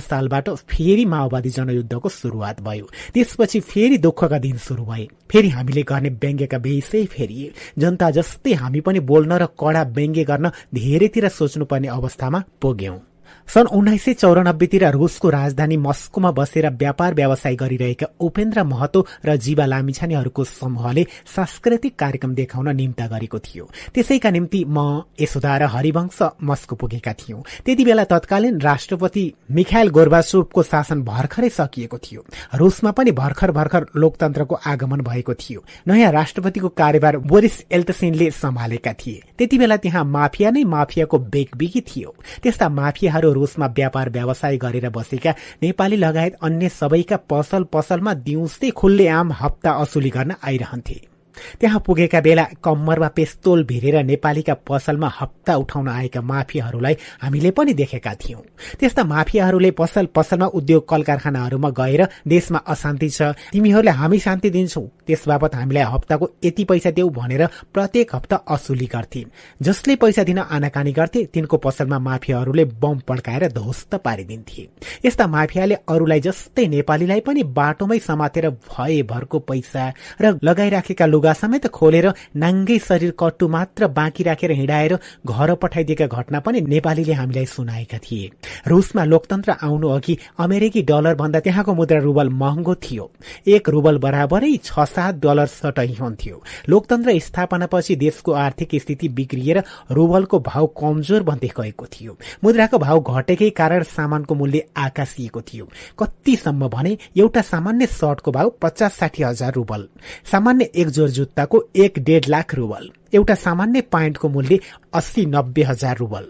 सालबाट फेरि माओवादी जनयुद्धको शुरूआत भयो। त्यसपछि फेरि दुःखका दिन शुरू भए। फेरि हामीले गर्ने व्यङ्ग्यका बेसै फेरिए जनता जस्तै हामी पनि बोल्न र कडा व्यङ्ग्य गर्न धेरैतिर सोच्नुपर्ने अवस्थामा पुग्यौं। सन् उन्नाइस सय चौरानब्बेतिर रूसको राजधानी मस्कोमा बसेर व्यापार व्यवसाय गरिरहेका उपेन्द्र महतो र जीवा लामिछानेहरूको समूहले सांस्कृतिक कार्यक्रम देखाउन निम्ता गरेको थियो। त्यसैका निम्ति म यशोदा र हरिवंश मस्को पुगेका थियौं। त्यति बेला तत्कालीन राष्ट्रपति मिखाइल गोर्बासोभको शासन भर्खरै सकिएको थियो। रूसमा पनि भर्खर भर्खर लोकतन्त्रको आगमन भएको थियो। नयाँ राष्ट्रपतिको कार्यभार बोरिस एल्तसेनले सम्हालेका थिए। त्यति बेला त्यहाँ माफिया नै माफियाको बेगबिगी थियो। त्यस्ता माफियाहरू रूसमा व्यापार व्यवसाय गरेर बसेका नेपाली लगायत अन्य सबैका पसल पसलमा दिउँसै खुल्लेआम हप्ता असुली गर्न आइरहन्थे। त्यहाँ पुगेका बेला कम्मरमा पेस्तोल भिरेर नेपालीका पसलमा हप्ता उठाउन आएका माफियाहरूलाई हामीले पनि देखेका थियौं। त्यस्ता माफियाहरूले पसल पसलमा उद्योग कल कारखानाहरूमा गएर देशमा अशान्ति छ तिमीहरूले हामी शान्ति दिन्छौ। त्यस बापत हामीलाई हप्ताको यति पैसा देऊ भनेर प्रत्येक हप्ता असुली गर्थे जसले पैसा दिन आनाकानी गर्थे तिनको पसलमा माफियाहरूले बम पड्काएर ध्वस्त पारिदिन्थे। यस्ता माफियाले अरूलाई जस्तै नेपालीलाई पनि बाटोमै समातेर भएभरको पैसा र लगाइराखेका लुगा समेत खोलेर नाङ्गै शरीर कट्टु मात्र बाँकी राखेर हिँडाएर घर पठाइदिएका घटना पनि नेपालीले हामीलाई सुनाएका थिए। रुसमा लोकतन्त्र आउनु अघि अमेरिकी डलर भन्दा त्यहाँको मुद्रा रुबल महँगो थियो। एक रुबल बराबरै छ सात डलर सटै हुन्थ्यो। लोकतन्त्र स्थापनापछि देशको आर्थिक स्थिति बिग्रिएर रुबलको भाव कमजोर बन्दै गएको थियो। मुद्राको भाव घटेकै कारण सामानको मूल्य आकाशिएको थियो। कतिसम्म भने एउटा सामान्य सर्टको भाव पचास साठी हजार रुबल। सामान्य एक जोर जुत्ताको एक डेढ लाख रुबल। एउटा सामान्य प्यान्टको मूल्य अस्सी नब्बे हजार रुबल।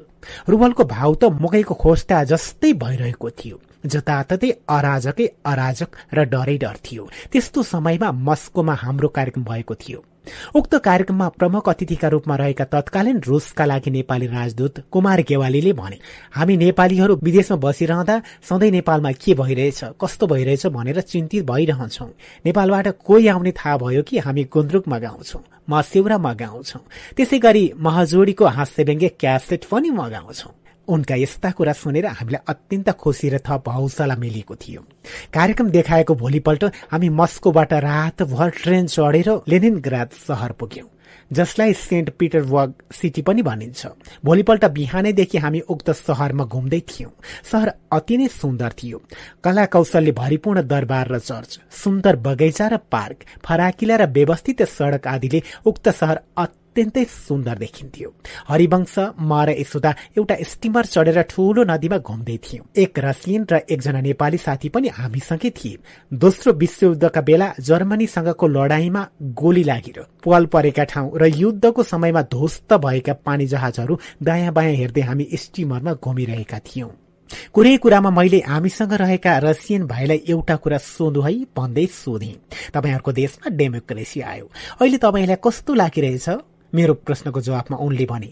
रुबलको भाव त मकैको खोस्टा जस्तै भइरहेको थियो। जताततै अराजकै अराजक र डरै डर थियो। त्यस्तो समयमा मस्कोमा हाम्रो कार्यक्रम भएको थियो। उक्त कार्यक्रममा प्रमुख अतिथिका रूपमा रहेका तत्कालीन रूसका लागि नेपाली राजदूत कुमार गेवालीले भने हामी नेपालीहरू विदेशमा बसिरहँदा सधैँ नेपालमा के भइरहेछ कस्तो भइरहेछ भनेर चिन्तित भइरहन्छौ। नेपालबाट कोही आउने थाहा भयो कि हामी गुन्द्रुकमा गाउँछौ म सेउरामा गाउँछौ त्यसै गरी महजोडीको हास्य व्यङ्ग्य क्यासेट पनि मगाउँछौ। उनका यस्ता कुरा सुनेर हामीलाई अत्यन्त खुसी र थप हौसला मिलेको थियो। कार्यक्रम देखाएको भोलिपल्ट हामी मस्कोबाट रातभर ट्रेन चढेर लेनिनग्राद सहर पुग्यौं जसलाई सेन्ट पिटरबर्ग सिटी पनि भनिन्छ। भोलिपल्ट बिहानैदेखि हामी उक्त सहरमा घुम्दै थियौं। सहर अति नै सुन्दर थियो। कला कौशलले भरिपूर्ण दरबार र चर्च सुन्दर बगैँचा र पार्क फराकिला र व्यवस्थित सड़क आदिले उक्त सहर अत्यन्तै सुन्दर देखिन्थ्यो। हरिवंश म र यशोदा एउटा स्टिमर चढेर ठूलो नदीमा घुम्दै थियौं। एक रसियन र एकजना नेपाली साथी पनि हामीसँगै थिए। दोस्रो विश्वयुद्धका बेला जर्मनीसँगको लडाईँमा गोली लागेर पाल परेका ठाउँ र युद्धको समयमा ध्वस्त भएका पानी जहाजहरू दायाँ बायाँ हेर्दै हामी स्टिमरमा घुमिरहेका थियौं। कुरै कुरामा मैले हामीसँग रहेका रसियन भाइलाई एउटा कुरा सोधु है भन्दै सोधे। तपाईँहरूको देशमा डेमोक्रेसी आयो। अहिले तपाईँलाई कस्तो लागिरहेछ? मेरो प्रश्नको जवाफमा उनले भने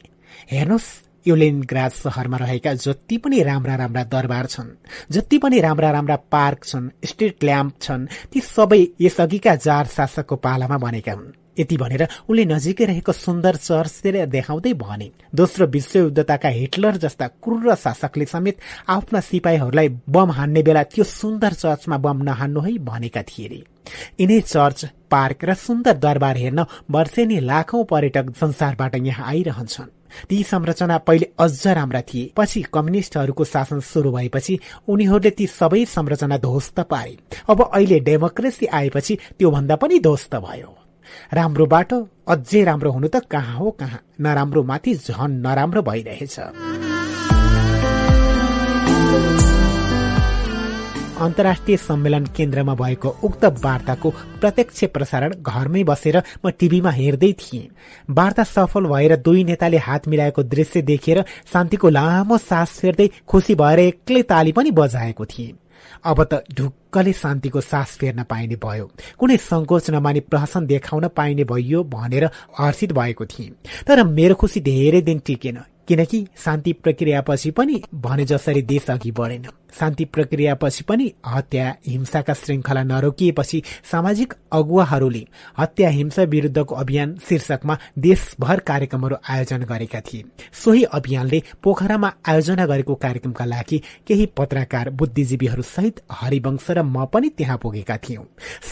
हेर्नुहोस् यो लेनग्राज सहरमा रहेका जति पनि राम्रा राम्रा दरबार छन् जति पनि राम्रा राम्रा पार्क छन् स्ट्रिट ल्याम्प छन् ती सबै यसअघिका जार शासकको पालामा बनेका हुन्। यति भनेर उनले नजिकै रहेको सुन्दर चर्चतिर देखाउँदै भने दोस्रो विश्वयुद्धताका हिटलर जस्ता क्रूर शासकले समेत आफ्ना सिपाहीहरूलाई बम हान्ने बेला त्यो सुन्दर चर्चमा बम नहान्नु है भनेका थिए। रे यिनै चर्च पार्क र सुन्दर दरबार हेर्न वर्षेनी लाखौं पर्यटक संसारबाट यहाँ आइरहन्छन्। ती संरचना पहिले अझ राम्रा थिए। पछि कम्युनिष्टहरूको शासन शुरू भएपछि उनीहरूले ती सबै संरचना ध्वस्त पारे। अब अहिले डेमोक्रेसी आएपछि त्योभन्दा पनि ध्वस्त भयो। राम्रो बाटो अझै राम्रो हुनु त कहाँ हो कहाँ? नराम्रो माथि झन नराम्रो भइरहेछ। अन्तर्राष्ट्रिय सम्मेलन केन्द्रमा भएको उक्त वार्ताको प्रत्यक्ष प्रसारण घरमै बसेर म टिभीमा हेर्दै थिएँ। वार्ता सफल भएर दुई नेताले हात मिलाएको दृश्य देखेर शान्तिको लामो सास फेर्दै खुसी भएर एक्लै ताली पनि बजाएको थिएँ। अब त ढुक्कले शान्तिको सास फेर्न पाइने भयो। कुनै संकोच नमानी प्रहसन देखाउन पाइने भयो भनेर हर्षित भएको थिएँ। तर मेरो खुसी धेरै दिन टिकेन किनकि शान्ति प्रक्रियापछि पनि भने जसरी देश अघि बढेन। शान्ति प्रक्रियापछि पनि हत्या हिंसाका श्रृङ्खला नरोकिएपछि सामाजिक अगुवाहरूले हत्या हिंसा विरूद्धको अभियान शीर्षकमा देशभर कार्यक्रमहरू आयोजना गरेका थिए। सोही अभियानले पोखरामा आयोजना गरेको कार्यक्रमका लागि केही पत्रकार बुद्धिजीवीहरू सहित हरिवंश र म पनि त्यहाँ पुगेका थियौं।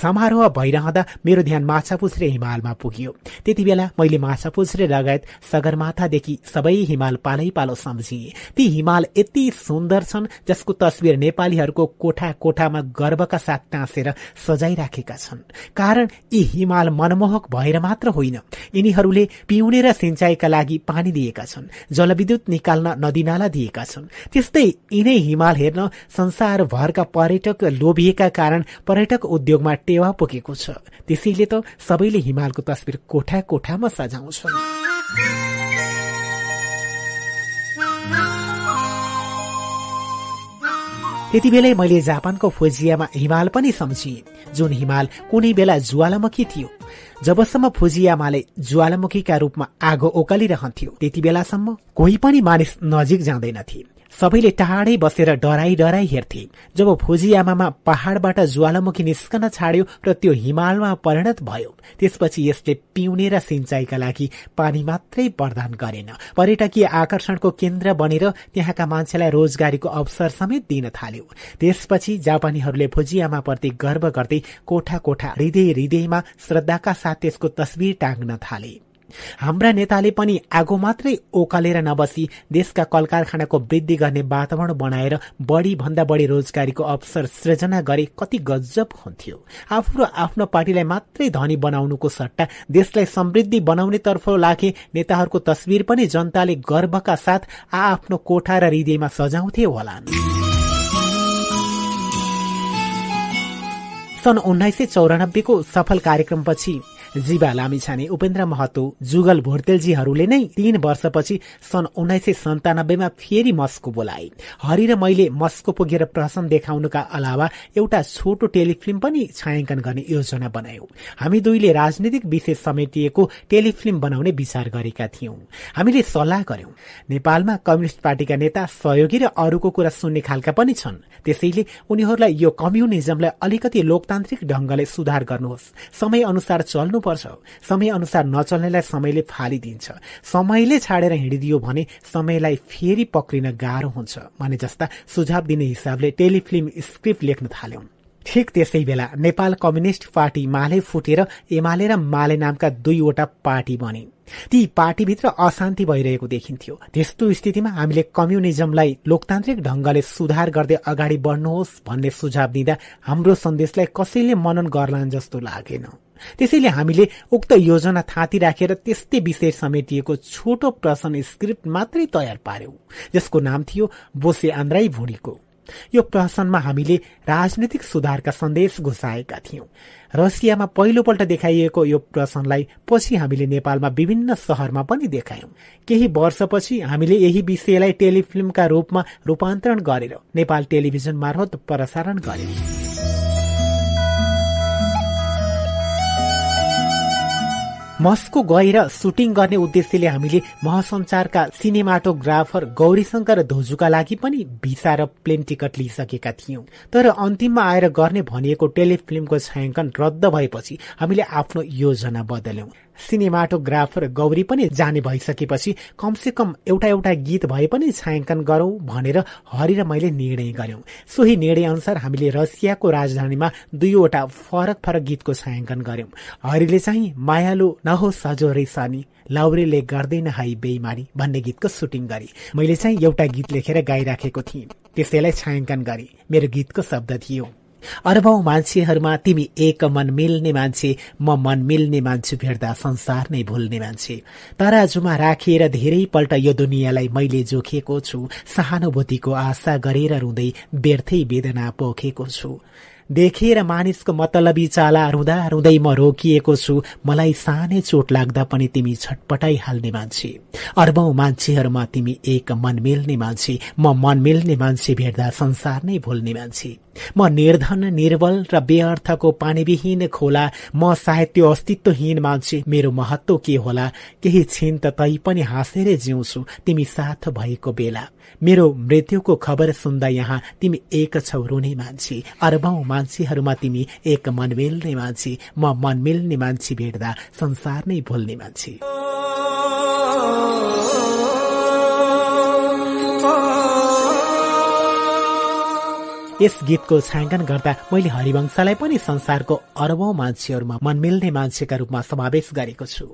समारोह भइरहँदा मेरो ध्यान माछापुछ्रे हिमालमा पुग्यो। त्यति बेला मैले माछापुछ्रे लगायत सगरमाथादेखि सबै हिमाल पालै पालो सम्झिए। ती हिमाल यति सुन्दर छन् जसको तस्विर नेपालीहरूको कोठा कोठामा गर्वका साथ टाँसेर सजाइराखेका छन्। कारण यी हिमाल मनमोहक भएर मात्र होइन यिनीहरूले पिउने र सिंचाईका लागि पानी दिएका छन् जलविद्युत निकाल्न नदीनाला दिएका छन्। त्यस्तै यिनै हिमाल हेर्न संसारभरका पर्यटक लोभिएका कारण पर्यटक उद्योगमा टेवा पुगेको छ। त्यसैले त सबैले हिमालको तस्विर कोठा कोठामा सजाउँछन्। त्यति बेलै मैले जापानको फुजियामा हिमाल पनि सम्झिएँ। जुन हिमाल कुनै बेला ज्वालामुखी थियो। जबसम्म फुजियामाले ज्वालामुखीका रूपमा आगो ओकालिरहन्थ्यो त्यति बेलासम्म कोही पनि मानिस नजिक जाँदैनथे। सबैले टाढै बसेर डराई डराई हेर्थे। जब फुजियामामा पहाड़बाट ज्वालामुखी निस्कन छाड्यो र त्यो हिमालमा परिणत भयो त्यसपछि यसले पिउने र सिंचाईका लागि पानी मात्रै प्रदान गरेन। पर्यटकीय आकर्षणको केन्द्र बनेर त्यहाँका मान्छेलाई रोजगारीको अवसर समेत दिन थाल्यो। त्यसपछि जापानीहरूले फुजियामा प्रति गर्व गर्दै कोठा कोठा हृदय हृदयमा श्रद्धाका साथ त्यसको तस्विर टाँग्न थाले। हाम्रा नेताले पनि आगो मात्रै ओकालेर नबसी देशका कल कारखानाको वृद्धि गर्ने वातावरण बनाएर बढ़ी भन्दा बढ़ी रोजगारीको अवसर सृजना गरे कति गजब हुन्थ्यो। आफू र आफ्नो पार्टीलाई मात्रै धनी बनाउनुको सट्टा देशलाई समृद्धि बनाउने तर्फ लागे नेताहरूको तस्विर पनि जनताले गर्वका साथ आफ्नो कोठा र हृदयमा सजाउँथे होलान्। सन् उन्नाइस सय चौरानब्बेको सफल कार्यक्रमपछि जीवा लामिछाने उपेन्द्र महतो जुगल भोर्तेलजीहरूले नै तीन वर्षपछि सन् उन्नाइस सय सन्तानब्बेमा फेरि मस्को बोलाए। हरि र मैले मस्को पुगेर प्रसन्न देखाउनुका अलावा एउटा छोटो टेलिफिल्म पनि छायाङ्कन गर्ने योजना बनायौं। हामी दुईले राजनीतिक विषय समेटिएको टेलिफिल्म बनाउने विचार गरेका थियौं। हामीले सल्लाह गर्यौं नेपालमा कम्युनिष्ट पार्टीका नेता सहयोगी र अरूको कुरा सुन्ने खालका पनि छन्। त्यसैले उनीहरूलाई यो कम्युनिजमलाई अलिकति लोकतान्त्रिक ढंगले सुधार गर्नुहोस्। समय अनुसार चल्नु समय अनुसार नचल्नेलाई समयले फालिदिन्छ। समयले छाडेर हिँडिदियो भने समयलाई फेरि पक्रिन गाह्रो हुन्छ भने जस्ता सुझाव दिने हिसाबले टेलिफिल्म स्क्रिप्ट लेख्न थाल्यौं। ठिक त्यसै बेला नेपाल कम्युनिष्ट पार्टी माले फुटेर एमाले र माले नामका दुईवटा पार्टी बने। ती पार्टीभित्र अशान्ति भइरहेको देखिन्थ्यो। त्यस्तो स्थितिमा हामीले कम्युनिजमलाई लोकतान्त्रिक ढंगले सुधार गर्दै अगाडि बढ्नुहोस् भन्ने सुझाव दिँदा हाम्रो सन्देशलाई कसैले मनन गर्लान् जस्तो लागेन। त्यसैले हामीले उक्त योजना थाँती राखेर त्यस्तै विषय समेटिएको छोटो प्रश्न स्क्रिप्ट मात्रै तयार पार्यौं जसको नाम थियो बोसे आन्द्राई भुँडीको। यो प्रहसनमा हामीले राजनीतिक सुधारका सन्देश घुसाएका थियौं। रसियामा पहिलोपल्ट देखाइएको यो प्रसनलाई पछि हामीले नेपालमा विभिन्न शहरमा पनि देखायौं। केही वर्षपछि हामीले यही विषयलाई टेलिफिल्मका रूपमा रूपान्तरण गरेर नेपाल टेलिभिजन मार्फत प्रसारण गर्यौं। मस्को गएर सुटिङ गर्ने उद्देश्यले हामीले महासञ्चारका सिनेमाटोग्राफर गौरीशंकर धोजुका लागि पनि भिसा र प्लेन टिकट लिइसकेका थियौं। तर अन्तिममा आएर गर्ने भनिएको टेलिफिल्मको छायाङ्कन रद्द भएपछि हामीले आफ्नो योजना बदल्यौं। सिनेमाटोग्राफर गौरी पनि जाने भइसकेपछि कमसे कम एउटा एउटा गीत भए पनि छायाङ्कन गरौं भनेर हरि र मैले निर्णय गर्यौं। सोही निर्णय अनुसार हामीले रसियाको राजधानीमा दुईवटा फरक फरक गीतको छायाङ्कन गर्यौं। हरिले चाहिँ मायालु नहो सजो रेसानी लाउरेले गर्दैन हाई बेइमानी भन्ने गीतको सुटिङ गरे मैले चाहिँ एउटा गीत लेखेर गाइराखेको थिएँ। त्यसैलाई छायाङ्कन गरे मेरो गीतको शब्द थियो। अरबौं मान्छेहरूमा तिमी एक मन मिल्ने मान्छे म मन मिल्ने मान्छे भेट्दा संसार नै भुल्ने मान्छे। तराजुमा राखेर धेरैपल्ट यो दुनियाँलाई मैले जोखेको छु सहानुभूतिको आशा गरेर रुँदै व्यर्थै वेदना पोखेको छु। देखेर मानिसको मतलबी चाला रुँदा रुँदै म रोकिएको छु मलाई सानै चोट लाग्दा पनि तिमी छटपटाइ हाल्ने मान्छे। अर्बौं मान्छेहरूमा तिमी एक मन मिल्ने मान्छे म मन मिल्ने मान्छे भेट्दा संसार नै भुल्ने मान्छे। म निर्धन निर्बल र बेअर्थको पानीविहीन खोला म सायद त्यो अस्तित्वहीन मान्छे मेरो महत्व के होला केही छिन त तै पनि हाँसेरै जिउँछु तिमी साथ भएको बेला। मेरो मृत्युको खबर सुन्दा यहाँ तिमी एक छौ रुने मान्छे। अरबौं मान्छेहरूमा तिमी एक मन मिल्ने मान्छे। म मन मिल्ने मान्छे भेट्दा संसार नै भुल्ने मान्छे। यस गीतको छायाङ्कन गर्दा मैले हरिवंशलाई पनि संसारको अरबौं मान्छेहरूमा मन मिल्ने मान्छेका रूपमा समावेश गरेको छु।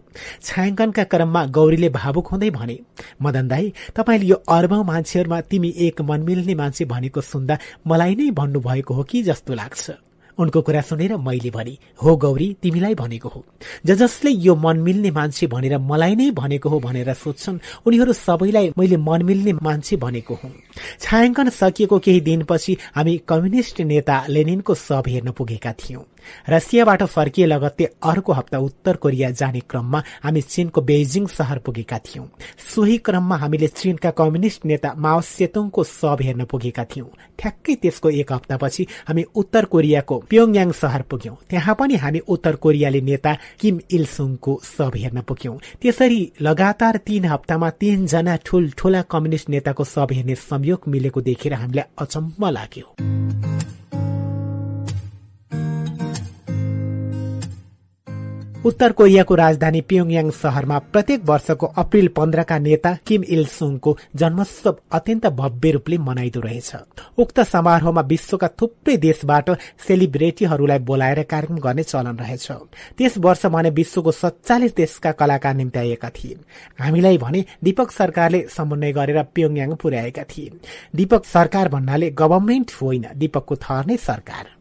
छायाङ्कनका क्रममा गौरीले भावुक हुँदै भने मदन दाई तपाईँले यो अरबौं मान्छेहरूमा तिमी एक मन मिल्ने मान्छे भनेको सुन्दा मलाई नै भन्नुभएको हो कि जस्तो लाग्छ। उनको कुरा सुनेर मैले भने हो गौरी तिमीलाई भनेको हो। ज जसले यो मन मिल्ने मान्छे भनेर मलाई नै भनेको हो भनेर सोध्छन् उनीहरू सबैलाई मैले मन मिल्ने मान्छे भनेको हुँ। छायाङ्कन सकिएको केही दिनपछि हामी कम्युनिष्ट नेता लेनिनको सब हेर्न पुगेका थियौं। रसियाबाट फर्किए लगत्तै अर्को हप्ता उत्तर कोरिया जाने क्रममा हामी चीनको बेजिङ शहर पुगेका थियौं। सोही क्रममा हामीले चीनका कम्युनिष्ट नेता माओ सेतुङको सब हेर्न पुगेका थियौं। ठ्याक्कै त्यसको एक हप्तापछि हामी उत्तर कोरियाको प्योङयाङ शहर पुग्यौं। त्यहाँ पनि हामी उत्तर कोरियाली नेता किम इलसुङको सब हेर्न पुग्यौं। त्यसरी लगातार तीन हप्तामा तीनजना ठूल्ठूला कम्युनिष्ट नेताको सब हेर्ने संयोग मिलेको देखेर हामीलाई अचम्म लाग्यो। उत्तर कोरियाको राजधानी प्योङयाङ शहरमा प्रत्येक वर्षको अप्रेल पन्ध्रका नेता किम इल सुङको जन्मोत्सव अत्यन्त भव्य रूपले मनाइदो रहेछ। उक्त समारोहमा विश्वका थुप्रै देशबाट सेलिब्रेटीहरूलाई बोलाएर कार्यक्रम गर्ने चलन रहेछ। त्यस वर्ष भने विश्वको सत्तालिस देशका कलाकार निम्ति आएका थिए हामीलाई भने दीपक सरकारले समन्वय गरेर प्योङयाङ पुर्याएका थिए दीपक सरकार भन्नाले गभर्मेन्ट होइन दीपकको थर नै सरकार।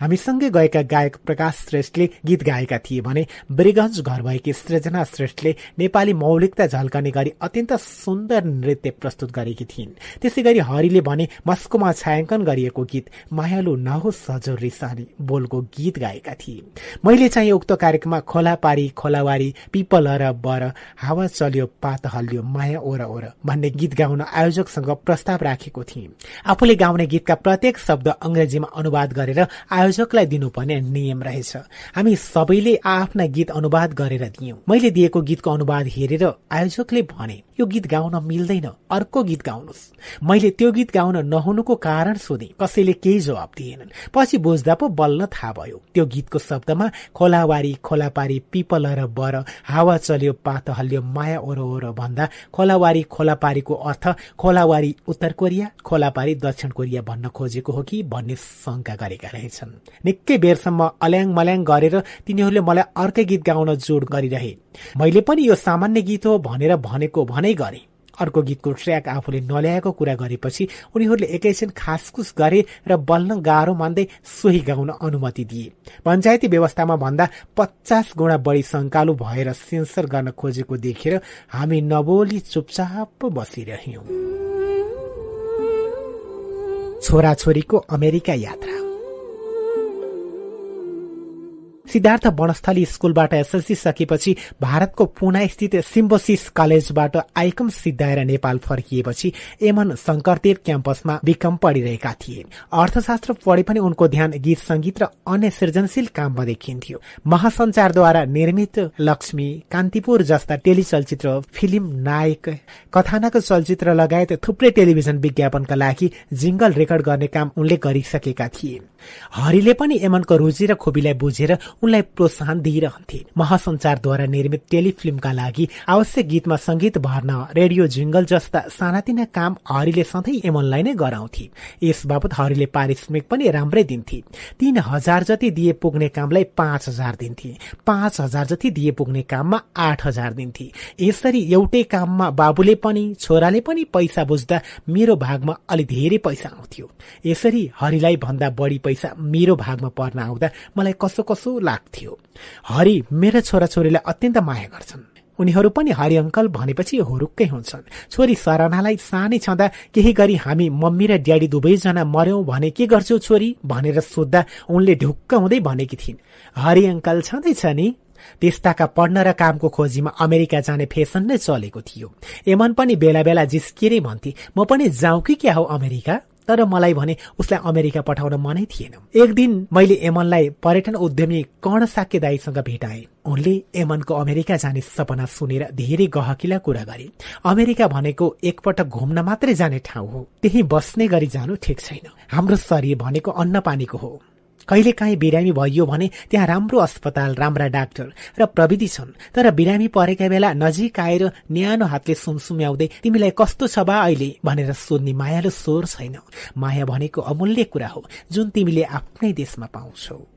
हामीसँगै गएका गायक प्रकाश श्रेष्ठले गीत गाएका थिए भने ब्रिगन्ज घर भएकी सृजना श्रेष्ठले नेपाली मौलिकता झल्कने गरी अत्यन्त सुन्दर नृत्य प्रस्तुत गरेकी थिइन्। त्यसै गरी हरिले भने मस्कोमा छायाङ्कन गरिएको गीत मायालु नहोस् सजोर रिसानी बोलको गीत गाएका थिए। मैले चाहिँ उक्त कार्यक्रममा खोला पारी खोलावारी पिपल र बर हावा चल्यो पात हल्यो माया ओर ओर भन्ने गीत गाउन आयोजकसँग प्रस्ताव राखेको थिएँ आफूले गाउने गीतका प्रत्येक शब्द अंग्रेजीमा अनुवाद गरेर आयोजकलाई दिनुपर्ने नियम रहेछ। हामी सबैले आफ्ना गीत अनुवाद गरेर दियौं। मैले दिएको गीतको अनुवाद हेरेर आयोजकले भने यो गीत गाउन मिल्दैन। अर्को गीत गाउनुहोस् मैले त्यो गीत गाउन नहुनुको कारण सोधे। कसैले केही जवाब दिएनन्। पछि बुझ्दा पो बल्ल थाहा भयो। त्यो गीतको शब्दमा खोलावारी खोलापारी पिपल र बर हावा चल्यो पात हल्यो माया ओरो ओरो भन्दा खोलावारी खोलापारीको अर्थ खोलावारी उत्तर कोरिया खोलापारी दक्षिण कोरिया भन्न खोजेको हो कि भन्ने शंका गरेका रहेछन्। निकै बेरसम्म अल्याङ मल्याङ गरेर तिनीहरूले मलाई अर्कै गीत गाउन जोड गरिरहे। मैले पनि यो सामान्य गीत हो भनेर भनेको भनै गरे। अर्को गीतको ट्र्याक आफूले नल्याएको कुरा गरेपछि उनीहरूले एकैछिन खासखुस गरे र बल्न गाह्रो मान्दै सोही गाउन अनुमति दिए। पञ्चायती व्यवस्थामा भन्दा पचास गुणा बढी शङ्कालु भएर सेन्सर गर्न खोजेको देखेर हामी नबोली चुपचाप बसिरह्यौं। छोराछोरीको अमेरिका यात्रा। सिद्धार्थ वनस्थली स्कूलबाट एसएलसी सकेपछि भारतको पुना स्थित सिम्बोसिस कलेजबाट आइकम सिद्धाएर नेपाल फर्किएपछि एमन शंकरदेव क्याम्पसमा विक्रम पढिरहेका थिए। अर्थशास्त्र पढे पनि उनको ध्यान गीत संगीत र अन्य सृजनशील काममा देखिन्थ्यो। महासञ्चारद्वारा निर्मित लक्ष्मी कान्तिपुर जस्ता टेलिचलचित्र फिल्म नायक कथानक चलचित्र लगायत थुप्रै टेलिभिजन विज्ञापनका लागि जिङ्गल रेकर्ड गर्ने काम उनले गरिसकेका थिए। हरिले पनि एमनको रुचि र खोबीलाई बुझेर उनलाई प्रोत्साहन दिइरहन्थे महासञ्चारद्वारा निर्मित टेलिफिल्मका लागि आवश्यक गीतमा संगीत भर्न रेडियो जिङ्गल जस्ता सानातिना काम हरिले सधैँ एमनलाई नै गराउँथे यस बापत हरिले पारिश्रमिक पनि राम्रै दिन्थे तीन हजार जति दिए पुग्ने कामलाई पाँच हजार दिन्थे पाँच हजार जति दिए पुग्ने काममा आठ हजार दिन्थे यसरी एउटै काममा बाबुले पनि छोराले पनि पैसा बुझ्दा मेरो भागमा अलि धेरै पैसा आउँथ्यो। यसरी हरिलाई भन्दा बढी पैसा मेरो भागमा पर्न आउँदा मलाई कसो कसो लाग्थ्यो। हरि मेरा छोराछोरीलाई अत्यन्त माया गर्छन्। उनीहरू पनि हरि अङ्कल भनेपछि हुरुक्कै हुन्छन्। छोरी सरानालाई सानै छँदा केही गरी हामी मम्मी र ड्याडी दुवैजना मर्यौं भने के गर्छौ छोरी? भनेर सोद्धा उनले ढुक्क हुँदै भनेकी थिइन्। हरि अङ्कल छँदैछ नि? त्यस्ताका पढ्न र कामको खोजीमा अमेरिका जाने फेसन नै चलेको थियो। एमन पनि बेला बेला जिस्किएरै भन्थे म पनि जाउँ कि क्या हो अमेरिका? तर मलाई भने उसलाई अमेरिका पठाउन मनै थिएन। एक दिन मैले एमनलाई पर्यटन उद्यमी कर्ण साक्य दाईसँग भेटाएँ। उनले एमनको अमेरिका जाने सपना सुनेर धेरै गहकिला कुरा गरे। अमेरिका भनेको एकपटक घुम्न मात्रै जाने ठाउँ हो। त्यही बस्ने गरी जानु ठिक छैन। हाम्रो शरीर भनेको अन्न पानीको हो। कहिलेकाहीँ बिरामी भइयो भने त्यहाँ राम्रो अस्पताल राम्रा डाक्टर र प्रविधि छन्। तर बिरामी परेका बेला नजिक आएर न्यानो हातले सुमसुम्याउँदै तिमीलाई कस्तो छ बा अहिले? भनेर सोध्ने मायालो स्वर छैन। माया भनेको अमूल्य कुरा हो जुन तिमीले आफ्नै देशमा पाउँछौ।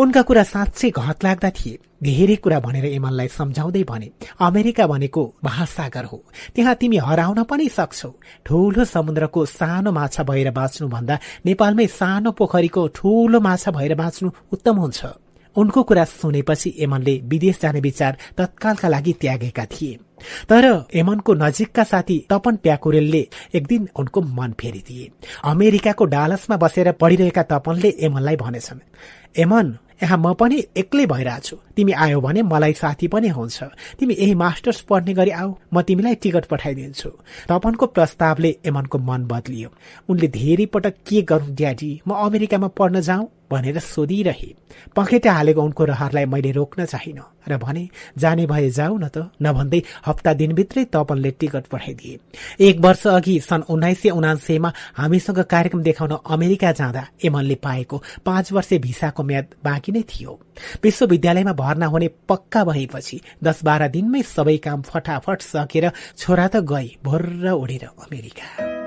उनका कुरा साँच्चै घत लाग्दा थिए। धेरै कुरा भनेर एमनलाई सम्झाउँदै भने अमेरिका भनेको महासागर हो। त्यहाँ तिमी हराउन पनि सक्छौ। ठूलो समुद्रको सानो माछा भएर बाँच्नु भन्दा नेपालमै सानो पोखरीको ठूलो माछा भएर बाँच्नु उत्तम हुन्छ। उनको कुरा सुनेपछि एमनले विदेश जाने विचार तत्कालका लागि त्यागेका थिए। तर एमनको नजिकका साथी तपन प्याकुरेलले एक दिन उनको मन फेरिदिए। अमेरिकाको डालसमा बसेर पढिरहेका तपनले एमनलाई भनेछन् एमन यहाँ म पनि एक्लै भइरहेछु। तिमी आयो भने मलाई साथी पनि हुन्छ। तिमी यही मास्टर्स पढ्ने गरी आऊ। म तिमीलाई टिकट पठाइदिन्छु। तपनको प्रस्तावले एमनको मन बदलियो। उनले धेरै पटक के गरौं ड्याडी? म अमेरिकामा पढ्न जाउँ भनेर सोधिरहे। पखेटा हालेको उनको रहरलाई मैले रोक्न चाहिन र भने जाने भए जाऊ न त। नभन्दै हप्ता दिनभित्रै तपनले टिकट पठाइदिए। एक वर्ष अघि सन् उन्नाइस सय उनासेमा हामीसँग कार्यक्रम देखाउन अमेरिका जाँदा एमनले पाएको पाँच वर्ष भिसाको म्याद बाँकी नै थियो। विश्वविद्यालयमा भर्ना हुने पक्का भएपछि दस बाह्र दिनमै सबै काम फटाफट सकेर छोरा त गए भर्र उडेर अमेरिका।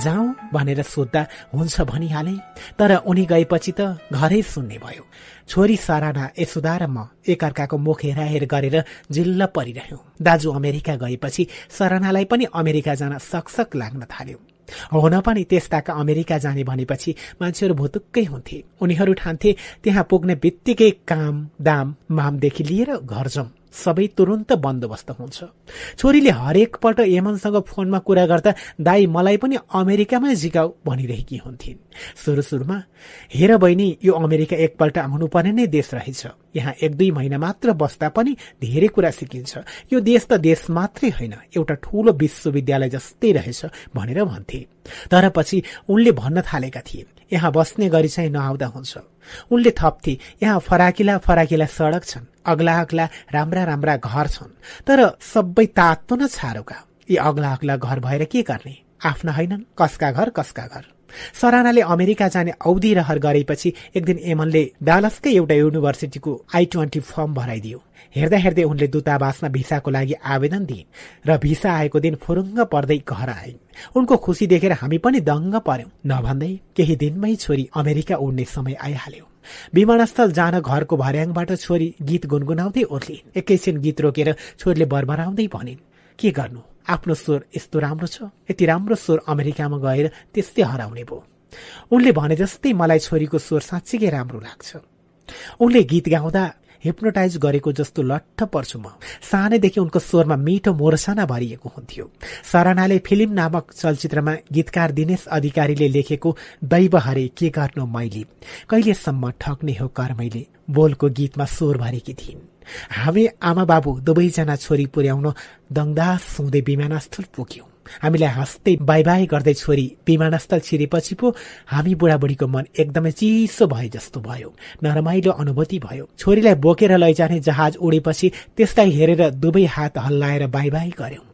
जाउँ भनेर सोद्धा हुन्छ भनिहाले तर उनी गएपछि त घरै सुन्ने भयो। छोरी सराना यशोदा र म एकअर्काको मुख हेराहेर गरेर जिल्ल परिरह्यौं। दाजु अमेरिका गएपछि सरानालाई पनि अमेरिका जान सकसक लाग्न थाल्यो। हुन पनि त्यस्ताका अमेरिका जाने भनेपछि मान्छेहरू भुतुक्कै हुन्थे। उनीहरू ठान्थे त्यहाँ पुग्ने बित्तिकै काम दाम मामदेखि लिएर घर जाउँ सबै तुरुन्त बन्दोबस्त हुन्छ। छोरीले हरेक पल्ट यमनसँग फोनमा कुरा गर्दा दाई मलाई पनि अमेरिकामै झिकाउ भनिरहेकी हुन्थिन्। सुरु सुरुमा हेर बहिनी यो अमेरिका एकपल्ट आउनुपर्ने नै देश रहेछ। यहाँ एक दुई महिना मात्र बस्दा पनि धेरै कुरा सिकिन्छ। यो देश त देश मात्रै होइन एउटा ठूलो विश्वविद्यालय जस्तै रहेछ भनेर भन्थे। तर पछि उनले भन्न थालेका थिए यहाँ बस्ने गरी चाहिँ नआउँदा हुन्छ। उनले थप्थे यहाँ फराकिला फराकिला सड़क छन्। अग्ला अग्ला राम्रा राम्रा घर छन्। तर सबै तातो न छारोका। यी अग्ला अग्ला घर भएर के गर्ने? आफ्ना होइनन्। कसका घर कसका घर? सरानाले अमेरिका जाने औधी रहर गरेपछि एक दिन एमनले डालसकै एउटा युनिभर्सिटीको आई ट्वेन्टी फर्म भराइदियो। हेर्दा हेर्दै उनले दूतावासमा भिसाको लागि आवेदन दिइन् र भिसा आएको दिन फुरुङ्ग पर्दै घर आइन्। उनको खुसी देखेर हामी पनि दङ्ग पर्यौं नभन्दै केही दिनमै छोरी अमेरिका उड्ने समय आइहाल्यो। विमानस्थल जान घरको भर्याङबाट छोरी गीत गुनगुनाउँदै ओर्लिन् एकैछिन गीत रोकेर छोरीले बरबराउँदै भनिन् के गर्नु? आफ्नो स्वर यस्तो राम्रो छ? यति राम्रो स्वर अमेरिकामा गएर त्यस्तै हराउने भयो। उनले भने जस्तै मलाई छोरीको स्वर साँच्चीकै राम्रो लाग्छ। उनले गीत गाउँदा हिप्नोटाइज गरेको जस्तो लट्ठ पर्छु म। सानैदेखि उनको स्वरमा मिठो मोरसाना भरिएको हुन्थ्यो। सरानाले फिल्म नामक चलचित्रमा गीतकार दिनेश अधिकारीले लेखेको दैव हरे के गर्नु मैले? कहिलेसम्म ठग्ने हो कर मैले बोलको गीतमा स्वर भरेकी थिइन्। हामी आमा बाबु दुवैजना छोरी पुर्याउन दङदास सुँदै विमानस्थल पुग्यौं। हामीलाई हाँस्दै बाई बाई गर्दै छोरी विमानस्थल छिरेपछि पो हामी बुढाबुढीको मन एकदमै चिसो भए जस्तो भयो। नरमाइलो अनुभूति भयो। छोरीलाई बोकेर लैजाने जहाज उडेपछि त्यसलाई हेरेर दुवै हात हल्लाएर बाई बाई गर्यौं।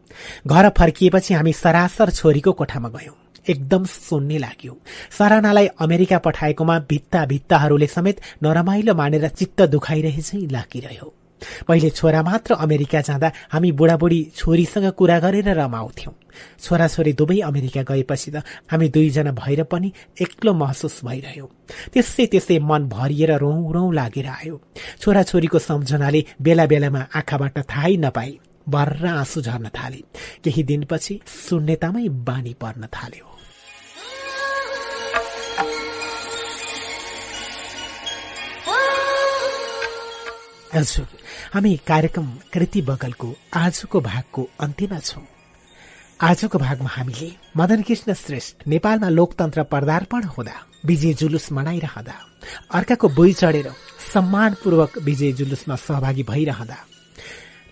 घर फर्किएपछि हामी सरासर छोरीको कोठामा गयौं। एकदम सुन्ने लाग्यो। सरानालाई अमेरिका पठाएकोमा भित्ता भित्ताहरूले समेत नरमाइलो मानेर चित्त दुखाइरहेछै लागिरह्यो। पहिले छोरा मात्र अमेरिका जाँदा हामी बुढाबुढी छोरीसँग कुरा गरेर रमाउँथ्यौं। छोराछोरी दुवै अमेरिका गएपछि त हामी दुईजना भएर पनि एक्लो महसुस भइरह्यो। त्यसै त्यसै मन भरिएर रौँ रौँ लागेर आयो। छोराछोरीको सम्झनाले बेला बेलामा आँखाबाट थाहै नपाई बर्र आँसु झर्न थाले। केही दिनपछि शून्यतामै बानी पर्न थाल्यो। हजुर हामी कार्यक्रम कृति बगलको आजको भागको अन्त्यमा छौं। आजको भागमा हामीले मदन कृष्ण श्रेष्ठ नेपालमा लोकतन्त्र पदार्पण हुँदा विजय जुलुस मनाइरहँदा अर्काको बुई चढेर सम्मानपूर्वक विजय जुलुसमा सहभागी भइरहँदा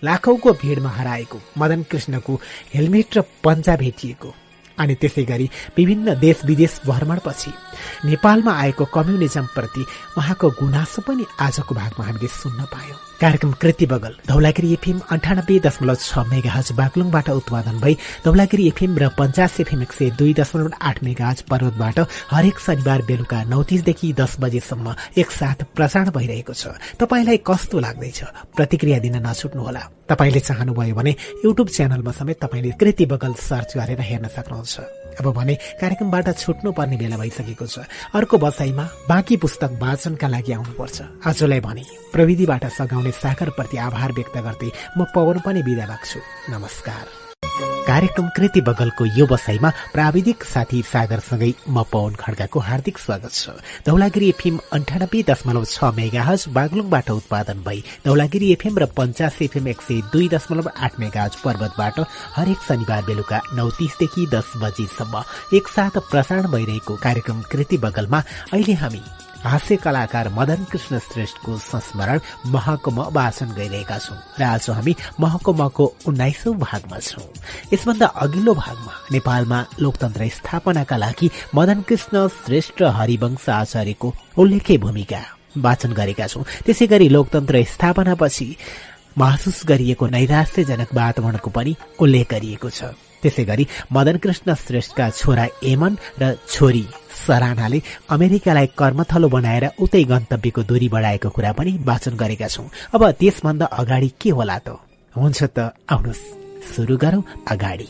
लाखौंको भिडमा हराएको मदन कृष्णको हेलमेट र पन्जा भेटिएको अनि त्यसै गरी विभिन्न देश विदेश भ्रमणपछि नेपालमा आएको कम्युनिजमप्रति उहाँको गुनासो पनि आजको भागमा हामीले सुन्न पायौं। कार्यक्रम कृति बगल। धौलागिरी एफएम अन्ठानब्बे दशमलव छ मेगा हज बागलुङबाट उत्पादन भई धौलागिरी एफएम र पञ्चास एफएम एक सय दुई दशमलव आठ मेगा हज पर्वतबाट हरेक शनिबार बेलुका नौ तिसदेखि दस बजेसम्म एकसाथ प्रसारण भइरहेको छ। तपाईँलाई कस्तो लाग्दैछ? प्रतिक्रिया दिन नछुट्नुहोला। तपाईँले चाहनुभयो भने युट्युब च्यानलमा समेत तपाईँले कृति बगल सर्च गरेर हेर्न सक्नुहुन्छ। अब भने कार्यक्रमबाट छुट्नु पर्ने बेला भइसकेको छ। अर्को बसाईमा बाँकी पुस्तक वाचनका लागि आउनुपर्छ। आजलाई भने प्रविधिबाट सघाउने सागरप्रति आभार व्यक्त गर्दै म पवन पनि बिदा लाग्छु। नमस्कार। कार्यक्रम कृति बगलको यो बसाईमा प्राविधिक साथी सागरसँगै म पवन खड्गाको हार्दिक स्वागत छ। धौलागिरी एफएम अन्ठानब्बे दशमलव छ मेगा हज बागलुङबाट उत्पादन भई धौलागिरी एफएम र पञ्चास एफएम एक सय दुई दशमलव आठ मेगा हज पर्वतबाट हरेक शनिबार बेलुका नौ तीसदेखि दस बजीसम्म एकसाथ प्रसारण भइरहेको कार्यक्रम कृति बगलमा अहिले हामी हास्य कलाकार मदन कृष्ण श्रेष्ठको संस्मरण महकुम वाचन गरिरहेका छौं र आज हामी महकुमको उन्नाइसौं भागमा छौं। यसभन्दा अघिल्लो भागमा नेपालमा लोकतन्त्र स्थापनाका लागि मदन कृष्ण श्रेष्ठ हरिवंश आचार्यको उल्लेख्य भूमिका वाचन गरेका छौं। त्यसै गरी लोकतन्त्र स्थापनापछि महसुस गरिएको नैराश्यजनक वातावरणको पनि उल्लेख गरिएको छ। त्यसै गरी मदन कृष्ण श्रेष्ठका छोरा एमन र छोरी सरानाले अमेरिकालाई कर्मथलो बनाएर उतै गन्तव्यको दूरी बढाएको कुरा पनि वाचन गरेका छौं। अब त्यसभन्दा अगाडि के होला त? हुन्छ त आउनुहोस्। सुरु गरौं अगाडि।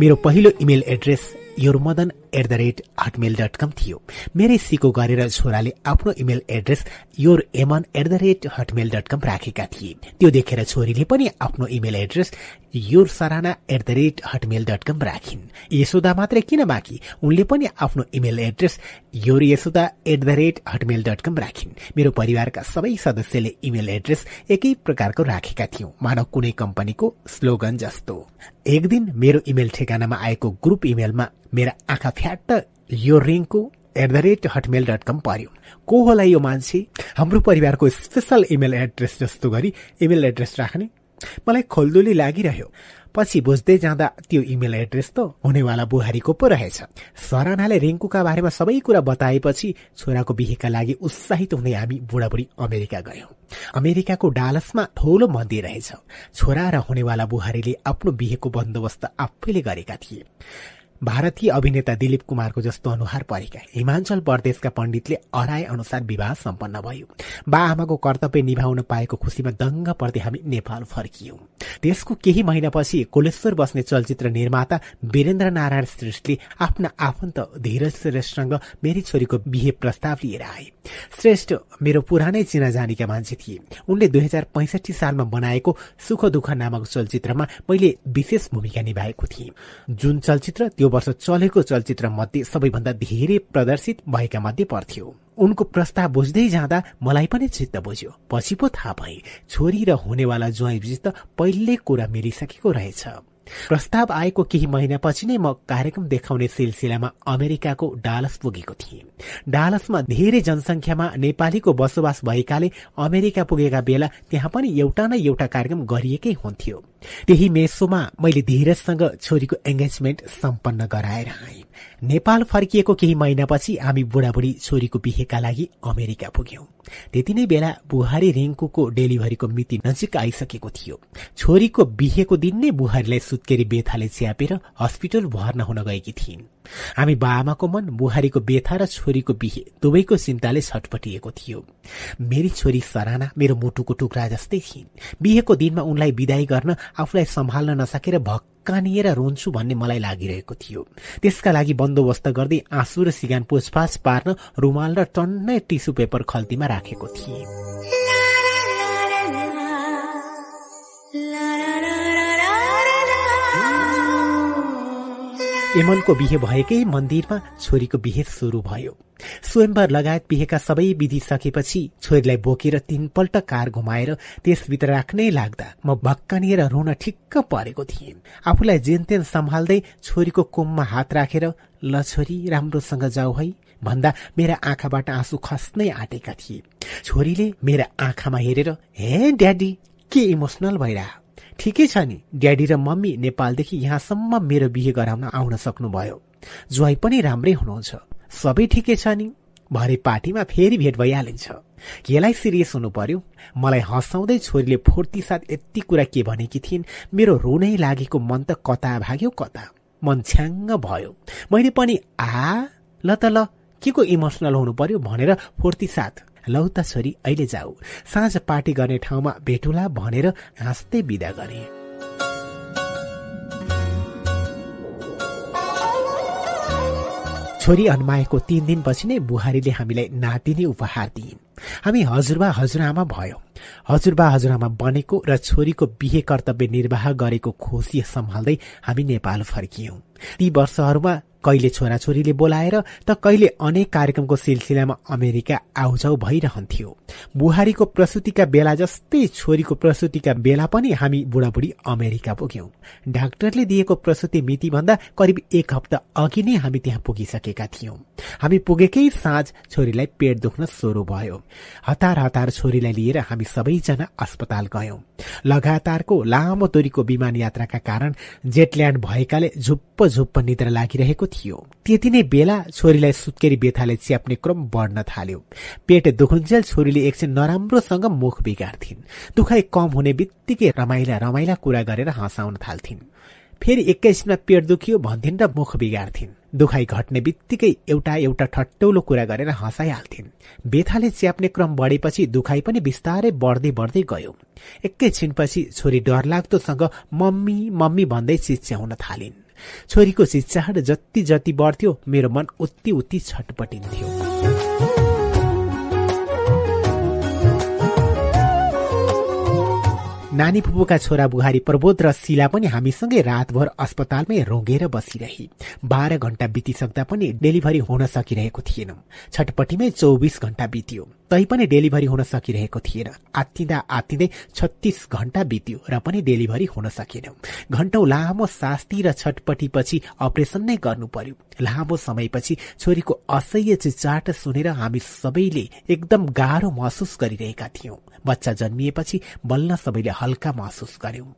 मेरो पहिलो email address Your mother. At the rate Hotmail dot com थियो। मेरै सिको गरेर छोराले आफ्नो email address your Eman at the rate Hotmail dot com राखेका थिए। त्यो देखेर छोरीले पनि आफ्नो email address your Sarana at the rate Hotmail dot com राखिन्। Yashoda मात्रै किन बाँकी? उनले पनि आफ्नो email address your Yashoda at the rate Hotmail dot com राखिन्। मेरो परिवारका सबै सदस्यले इमेल एड्रेस एकै प्रकारको राखेका थियौं। मानव कुनै कम्पनीको स्लोगन जस्तो। एक दिन मेरो इमेल ठेगानामा आएको ग्रुप इमेलमा मेरा आँखा फ्याट्ट यो रिङको at the rate Hotmail dot com पर्यो। को होला यो मान्छे? हाम्रो परिवारको स्पेसल इमेल एड्रेस जस्तो गरी इमेल एड्रेस राख्ने। मलाई खोल्दुली लागिरह्यो। पछि बुझ्दै जाँदा त्यो इमेल एड्रेस त हुनेवाला बुहारीको पो रहेछ। सरानाले रिङ्कुका बारेमा सबै कुरा बताएपछि छोराको बिहेका लागि उत्साहित हुँदै हामी बुढाबुढी अमेरिका गयौं। अमेरिकाको डालसमा ठूलो मन्दिर रहेछ। छोरा र हुनेवाला बुहारीले आफ्नो बिहेको बन्दोबस्त आफैले गरेका थिए। भारतीय अभिनेता दिलीप कुमारको जस्तो अनुहार परेका हिमाञ्चल प्रदेशका पण्डितले अराए अनुसार विवाह सम्पन्न भयो। बा आमाको कर्तव्य निभाउन पाएको खुसीमा दङ्ग पर्दै हामी नेपाल फर्कियौं। त्यसको केही महिनापछि कोलेश्वर बस्ने चलचित्र निर्माता वीरेन्द्र नारायण श्रेष्ठले आफ्ना आफन्त धीरज श्रेष्ठसँग मेरी छोरीको बिहे प्रस्ताव लिएर आए। श्रेष्ठ मेरो पुरानै चिनाजानीका मान्छे थिए। उनले दुई हजार पैंसठी सालमा बनाएको सुख दुःख नामक चलचित्रमा मैले विशेष भूमिका निभाएको थिएँ। जुन चलचित्र त्यो वर्ष चलेको चलचित्र मध्ये सबैभन्दा धेरै प्रदर्शित भएका मध्ये पर्थ्यो। उनको प्रस्ताव बुझ्दै जाँदा मलाई पनि चित्त बुझ्यो। पछि पो थाहा भए छोरी र हुनेवाला ज्वाइँ त पहिल्यै कुरा मिलिसकेको रहेछ। प्रस्ताव आएको केही महिनापछि नै म कार्यक्रम देखाउने सिलसिलामा अमेरिकाको डालस पुगेको थिएँ। डालसमा धेरै जनसंख्यामा नेपालीको बसोबास भएकाले अमेरिका पुगेका बेला त्यहाँ पनि एउटा न एउटा कार्यक्रम गरिएकै हुन्थ्यो। त्यही मेसोमा मैले धीरजसँग छोरीको एंगेजमेन्ट सम्पन्न गराएर आएँ। नेपाल फर्किएको केही महिनापछि हामी बुढाबुढी छोरीको बिहेका लागि अमेरिका पुग्यौं। त्यति नै बेला बुहारी रिङ्कुको डेलिभरीको मिति नजिक आइसकेको थियो। छोरीको बिहेको दिन नै बुहारीलाई सुत्केरी बेथाले च्यापेर हस्पिटल भर्ना हुन गएकी थिइन्। हामी बाआमाको मन बुहारीको बेथा र छोरीको बिहे दुवैको चिन्ताले छटपटिएको थियो। मेरी छोरी सराना मेरो मुटुको टुक्रा जस्तै थिइन् बिहेको दिनमा उनलाई विदाई गर्न आफूलाई सम्हाल्न नसकेर भक्कानिएर रोन्छु भन्ने मलाई लागिरहेको थियो। त्यसका लागि बन्दोबस्त गर्दै आँसु र सिगान पुछपाछ पार्न रुमाल र टन्नै टिसु पेपर खल्तीमा राखेको थिएँ। एमनको बिहे भएकै मन्दिरमा छोरीको बिहे सुरु भयो। स्वयंवर लगायत बिहेका सबै विधि सकेपछि छोरीलाई बोकेर तीनपल्ट कार घुमाएर त्यसभित्र राख्नै लाग्दा म भक्कनिएर रुन ठिक्क परेको थिएँ आफूलाई जेनतेन सम्हाल्दै छोरीको कुममा हात राखेर ल छोरी राम्रोसँग जाऊ है। भन्दा मेरा आँखाबाट आँसु खस्नै आँटेका थिए। छोरीले मेरा आँखामा हेरेर हे ड्याडी के इमोसनल भइरह? ठिकै छ नि। ड्याडी र मम्मी नेपालदेखि यहाँसम्म मेरो बिहे गराउन आउन सक्नुभयो। ज्वाई पनि राम्रै हुनुहुन्छ। सबै ठिकै छ नि। भरे पार्टीमा फेरि भेट भइहालिन्छ। केलाई सिरियस हुनु पर्यो? मलाई हँसाउँदै छोरीले फोर्ती साथ यति कुरा के भनेकी थिइन्? मेरो रोनै लागेको मन त कता भाग्यो कता। मन छ्याङ्ग भयो। मैले पनि आ ल त ल के को इमोसनल हुनु पर्यो? भनेर फोर्ती साथ लौ त छोरी अहिले जाऊ। साँझ पार्टी गर्ने ठाउँमा भेटुला भनेर हाँस्दै विदा गरे। छोरी अन्माएको तीन दिनपछि नै बुहारीले हामीलाई नातिनी उपहार दिइन्। हामी हजुरबा हजुरआमा भयो। हजुरबा हजुरआमा बनेको र छोरीको बिहे कर्तव्य निर्वाह गरेको खुसी सम्हाल्दै हामी नेपाल फर्कियौं। ती वर्षहरूमा कहिले छोराछोरीले बोलाएर त कहिले अनेक कार्यक्रमको सिलसिलामा अमेरिका आउजाउ भइरहन्थ्यो। बुहारीको प्रसुतिका बेला जस्तै छोरीको प्रसुतिका बेला पनि हामी बुढाबुढी अमेरिका पुग्यौं। डाक्टरले दिएको प्रसुति मिति भन्दा करिब एक हप्ता अघि नै हामी त्यहाँ पुगिसकेका थियौं। हामी पुगेकै साँझ छोरीलाई पेट दुख्न सुरु भयो। हतार हतार छोरीलाई लिएर हामी सबैजना अस्पताल गयौं। लगातारको लामो दूरीको विमान यात्राका कारण जेटल्यान्ड भएकाले झुप्प झुप्प निद्रा लागिरहेको थियो त्यति नै बेला छोरीलाई सुत्केरी बेथाले च्याप्ने क्रम बढ्न थाल्यो। पेट दुखुन्जेल छोरीले एकछिन नराम्रोसँग मुख बिगार्थिन्। दुखाइ कम हुने बित्तिकै रमाइला रमाइला कुरा गरेर हँसाउन थाल्थिन्। फेरि एक्काइसमा पेट दुखियो भन्थिन् र मुख बिगार्थिन्। दुखाइ घट्ने बित्तिकै एउटा एउटा ठट्टौलो कुरा गरेर हँसाइहाल्थिन्। बेथाले च्याप्ने क्रम बढेपछि दुखाइ पनि बिस्तारै बढ्दै बढ्दै गयो। एकैछिनपछि छोरी डरलाग्दोसँग मम्मी मम्मी भन्दै चिच्याउन थालिन्। छोरीको चिच्याहट जति जति बढ्थ्यो मेरो मन उति उति छटपटिन्थ्यो। नानी फुपूका छोरा बुहारी प्रबोध र शिला पनि हामीसँगै रातभर अस्पतालमै रोगेर बसिरहे। बाह्र घण्टा बितिसक्दा पनि डेलिभरी हुन सकिरहेको थिएन। छटपट्टिमै चौबिस घण्टा बित्यो। तै पनि डेलिभरी हुन सकिरहेको थिएन। आत्तिँदा आत्तिँदै छत्तीस घण्टा बित्यो र पनि डेलिभरी हुन सकेन। घण्टौ लामो शास्ति र छटपट्टिपछि अपरेसन नै गर्नु पर्यो। लामो समयपछि छोरीको असह्य चिचाट सुनेर हामी सबैले एकदम गाह्रो महसुस गरिरहेका थियौं। बच्चा जन्मिएपछि बल्ल सबैले हल्का महसुस गर्यौं।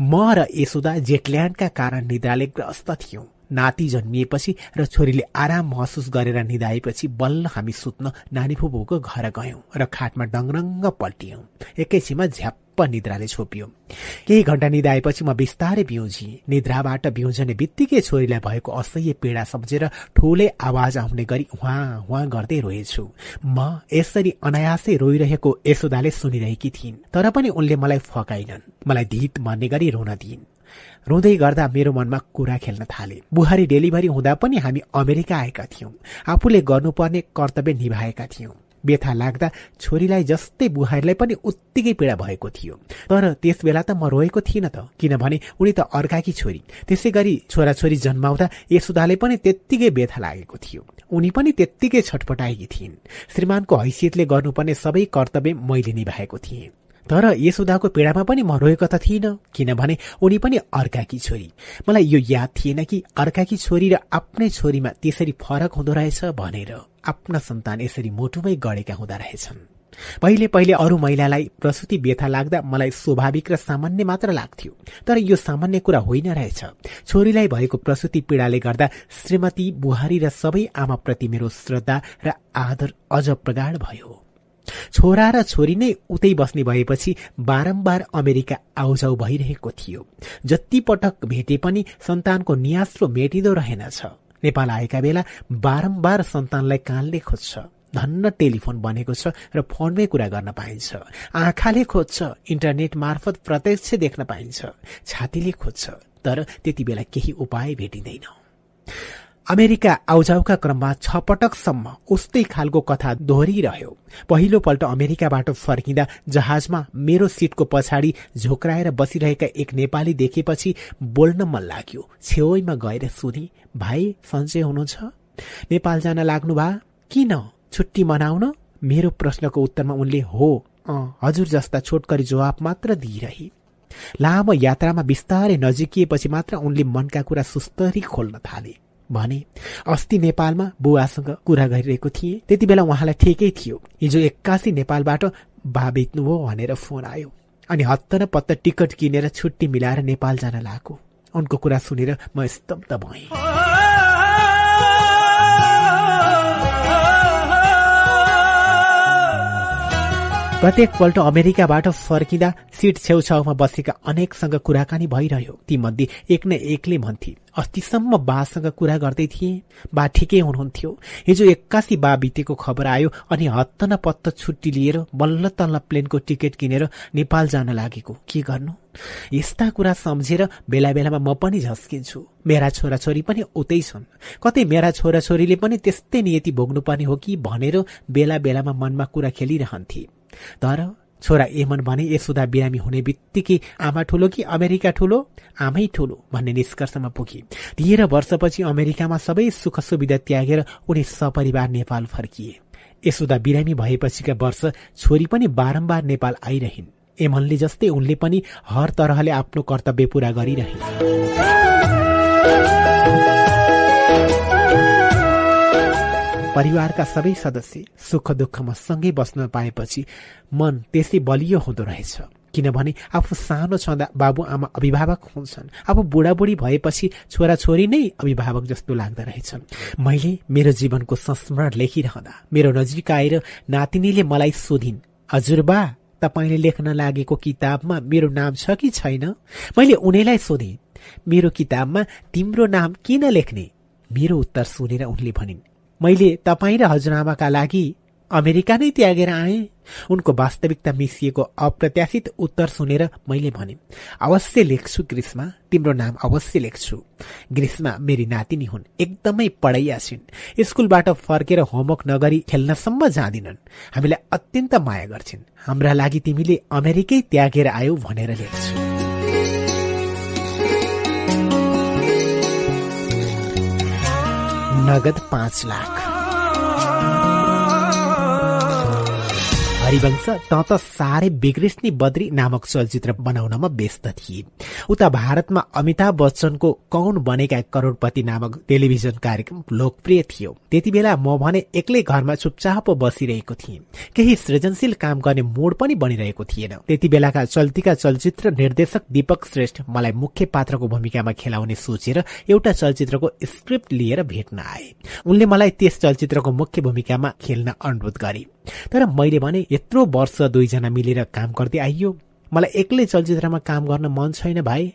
म र यशोदा जेटल्यान्डका कारण निद्राले ग्रस्त थियौं। नाति जन्मिएपछि र छोरीले आराम महसुस गरेर निधाएपछि बल्ल हामी सुत्न नानी फुपूको घर गयौं र खाटमा डङरङ्ग पल्टियौं। एकैछिनमा झ्याप्प निद्राले छोपियो। केही घण्टा निधाएपछि म बिस्तारै बिउजी। निद्राबाट बिउजने बित्तिकै छोरीलाई भएको असह्य पीडा सम्झेर ठूलै आवाज आउने गरी उहाँ उहाँ गर्दै रोएछु। म यसरी अनायासै रोइरहेको यशोदाले सुनिरहेकी थिइन्। तर पनि उनले मलाई फकाइनन्। मलाई धित मान्ने गरी रोन दिइन्। रुँदै गर्दा मेरो मनमा कुरा खेल्न थाले। बुहारी डेलिभरी हुँदा पनि हामी अमेरिका आएका थियौं। आफूले गर्नुपर्ने कर्तव्य निभाएका थियौं। व्यथा लाग्दा छोरीलाई जस्तै बुहारीलाई पनि उत्तिकै पीडा भएको थियो। तर त्यस बेला त म रोएको थिइनँ त किनभने उनी त अर्काकी छोरी। त्यसै गरी छोराछोरी जन्माउँदा यशोदाले पनि त्यत्तिकै व्यथा लागेको थियो। उनी पनि त्यत्तिकै छटपटाएकी थिइन्। श्रीमानको हैसियतले गर्नुपर्ने सबै कर्तव्य मैले निभाएको थिएँ। तर यशोदाको पीडामा पनि म रोएको त थिइनँ किनभने उनी पनि अर्काकी छोरी। मलाई यो याद थिएन कि अर्काकी छोरी र आफ्नै छोरीमा त्यसरी फरक हुँदो रहेछ भनेर आफ्ना सन्तान यसरी मोटुमै गढेका हुँदा रहेछन्। पहिले पहिले अरू महिलालाई प्रसुति व्यथा लाग्दा मलाई स्वाभाविक र सामान्य मात्र लाग्थ्यो तर यो सामान्य कुरा होइन रहेछ। छोरीलाई भएको प्रसुति पीडाले गर्दा श्रीमती बुहारी र सबै आमाप्रति मेरो श्रद्धा र आदर अझ प्रगाढ भयो। छोरा र छोरी नै उतै बस्ने भएपछि बारम्बार अमेरिका आउजाउ भइरहेको थियो। जति पटक भेटे पनि सन्तानको नियास्रो मेटिँदो रहेनछ। नेपाल आएका बेला बारम्बार सन्तानलाई कानले खोज्छ। धन्न टेलिफोन बनेको छ र फोनमै कुरा गर्न पाइन्छ। आँखाले खोज्छ इन्टरनेट मार्फत प्रत्यक्ष देख्न पाइन्छ। छातीले खोज्छ तर त्यति बेला केही उपाय भेटिँदैन। अमेरिका आउजाउका क्रममा छ पटकसम्म उस्तै खालको कथा दोहोरिरह्यो। पहिलो पल्ट अमेरिकाबाट फर्किँदा जहाजमा मेरो सिटको पछाडि झोक्राएर बसिरहेका एक नेपाली देखेपछि बोल्न मन लाग्यो। छेउमा गएर सुने भाइ सन्चय हुनुहुन्छ? नेपाल जान लाग्नु भा? किन? छुट्टी मनाउन? मेरो प्रश्नको उत्तरमा उनले हो हजुर जस्ता छोटकरी जवाब मात्र दिइरहे। लामो यात्रामा बिस्तारै नजिकिएपछि मात्र उनले मनका कुरा सुस्तरी खोल्न थाले। भने अस्ति नेपालमा बुवासँग कुरा गरिरहेको थिएँ। त्यति बेला उहाँलाई ठिकै थियो। हिजो एक्कासी नेपालबाट बा बित्नुभयो भनेर फोन आयो। अनि हत्त न पत्त टिकट किनेर छुट्टी मिलाएर नेपाल जान लागेको उनको कुरा सुनेर म स्तब्ध भएँ। प्रत्येक पल्ट अमेरिकाबाट फर्किँदा सिट छेउछाउमा बसेका अनेकसँग कुराकानी भइरह्यो। तीमध्ये एक न एकले भन्थे अस्तिसम्म बासँग कुरा गर्दै थिए। बा ठिकै हुनुहुन्थ्यो। हिजो एक्कासी बा बितेको खबर आयो अनि हत्त न पत्त छुट्टी लिएर बल्ल तल्ल प्लेनको टिकट किनेर नेपाल जान लागेको। के गर्नु? यस्ता कुरा सम्झेर बेला बेलामा म पनि झस्किन्छु। मेरा छोराछोरी पनि उतै छन्। कतै मेरा छोराछोरीले पनि त्यस्तै नियति भोग्नुपर्ने हो कि भनेर बेला बेलामा मनमा कुरा खेलिरहन्थे। तर छोरा एमन भने यसुदा बिरामी हुने बित्तिकै आमा ठुलो कि अमेरिका ठुलो? आमै ठुलो भन्ने निष्कर्षमा पुगे। तेह्र वर्षपछि अमेरिकामा सबै सुख सुविधा त्यागेर उनी सपरिवार नेपाल फर्किए। यसुदा बिरामी भएपछिका वर्ष छोरी पनि बारम्बार नेपाल आइरहन्। एमनले जस्तै उनले पनि हर तरहले आफ्नो कर्तव्य पूरा गरिरहे परिवारका सबै सदस्य सुख दुःखमा सँगै बस्न पाएपछि मन त्यसै बलियो हुँदो रहेछ। किनभने आफू सानो छँदा बाबुआमा अभिभावक हुन्छन्। अब बुढाबुढी भएपछि छोराछोरी नै अभिभावक जस्तो लाग्दो रहेछन्। मैले मेरो जीवनको संस्मरण लेखिरहँदा मेरो नजिक आएर नातिनीले मलाई सोधिन् हजुरबा तपाईँले लेख्न लागेको किताबमा मेरो नाम छ कि छैन? मैले उनीलाई सोधेँ मेरो किताबमा तिम्रो नाम किन लेख्ने? मेरो उत्तर सुनेर उनले भनिन् मैले तपाईँ र हजुरआमाका लागि अमेरिका नै त्यागेर आए। उनको वास्तविकता मिसिएको अप्रत्याशित उत्तर सुनेर मैले भने अवश्य लेख्छु ग्रीष्मा तिम्रो नाम अवश्य लेख्छु। ग्रीष्मा मेरी नातिनी हुन् एकदमै पढैया छिन्। स्कुलबाट फर्केर होमवर्क नगरी खेल्नसम्म जाँदिनन्। हामीलाई अत्यन्त माया गर्छिन्। हाम्रा लागि तिमीले अमेरिकै त्यागेर आयौ भनेर लेख्छु। नगद पाँच लाख। हरिवंश त त साह्रै बिग्रिस्ने बद्री नामक चलचित्र बनाउनमा व्यस्त थिए। उता भारतमा अमिताभ बच्चनको कौन बनेका करोडपति नामक टेलिभिजन कार्यक्रम लोकप्रिय थियो। त्यति बेला म भने एक्लै घरमा चुपचाप बसिरहेको थिएँ। केही सृजनशील काम गर्ने मोड पनि बनिरहेको थिएन। त्यति बेलाका चल्तीका चलचित्र निर्देशक दीपक श्रेष्ठ मलाई मुख्य पात्रको भूमिकामा खेलाउने सोचेर एउटा चलचित्रको स्क्रिप्ट लिएर भेट्न आए। उनले मलाई त्यस चलचित्रको मुख्य भूमिकामा खेल्न अनुरोध गरे। तर मैले भने यत्रो वर्ष दुईजना मिलेर काम गर्दै आइयो। मलाई एक्लै चलचित्रमा काम गर्न मन छैन भाइ।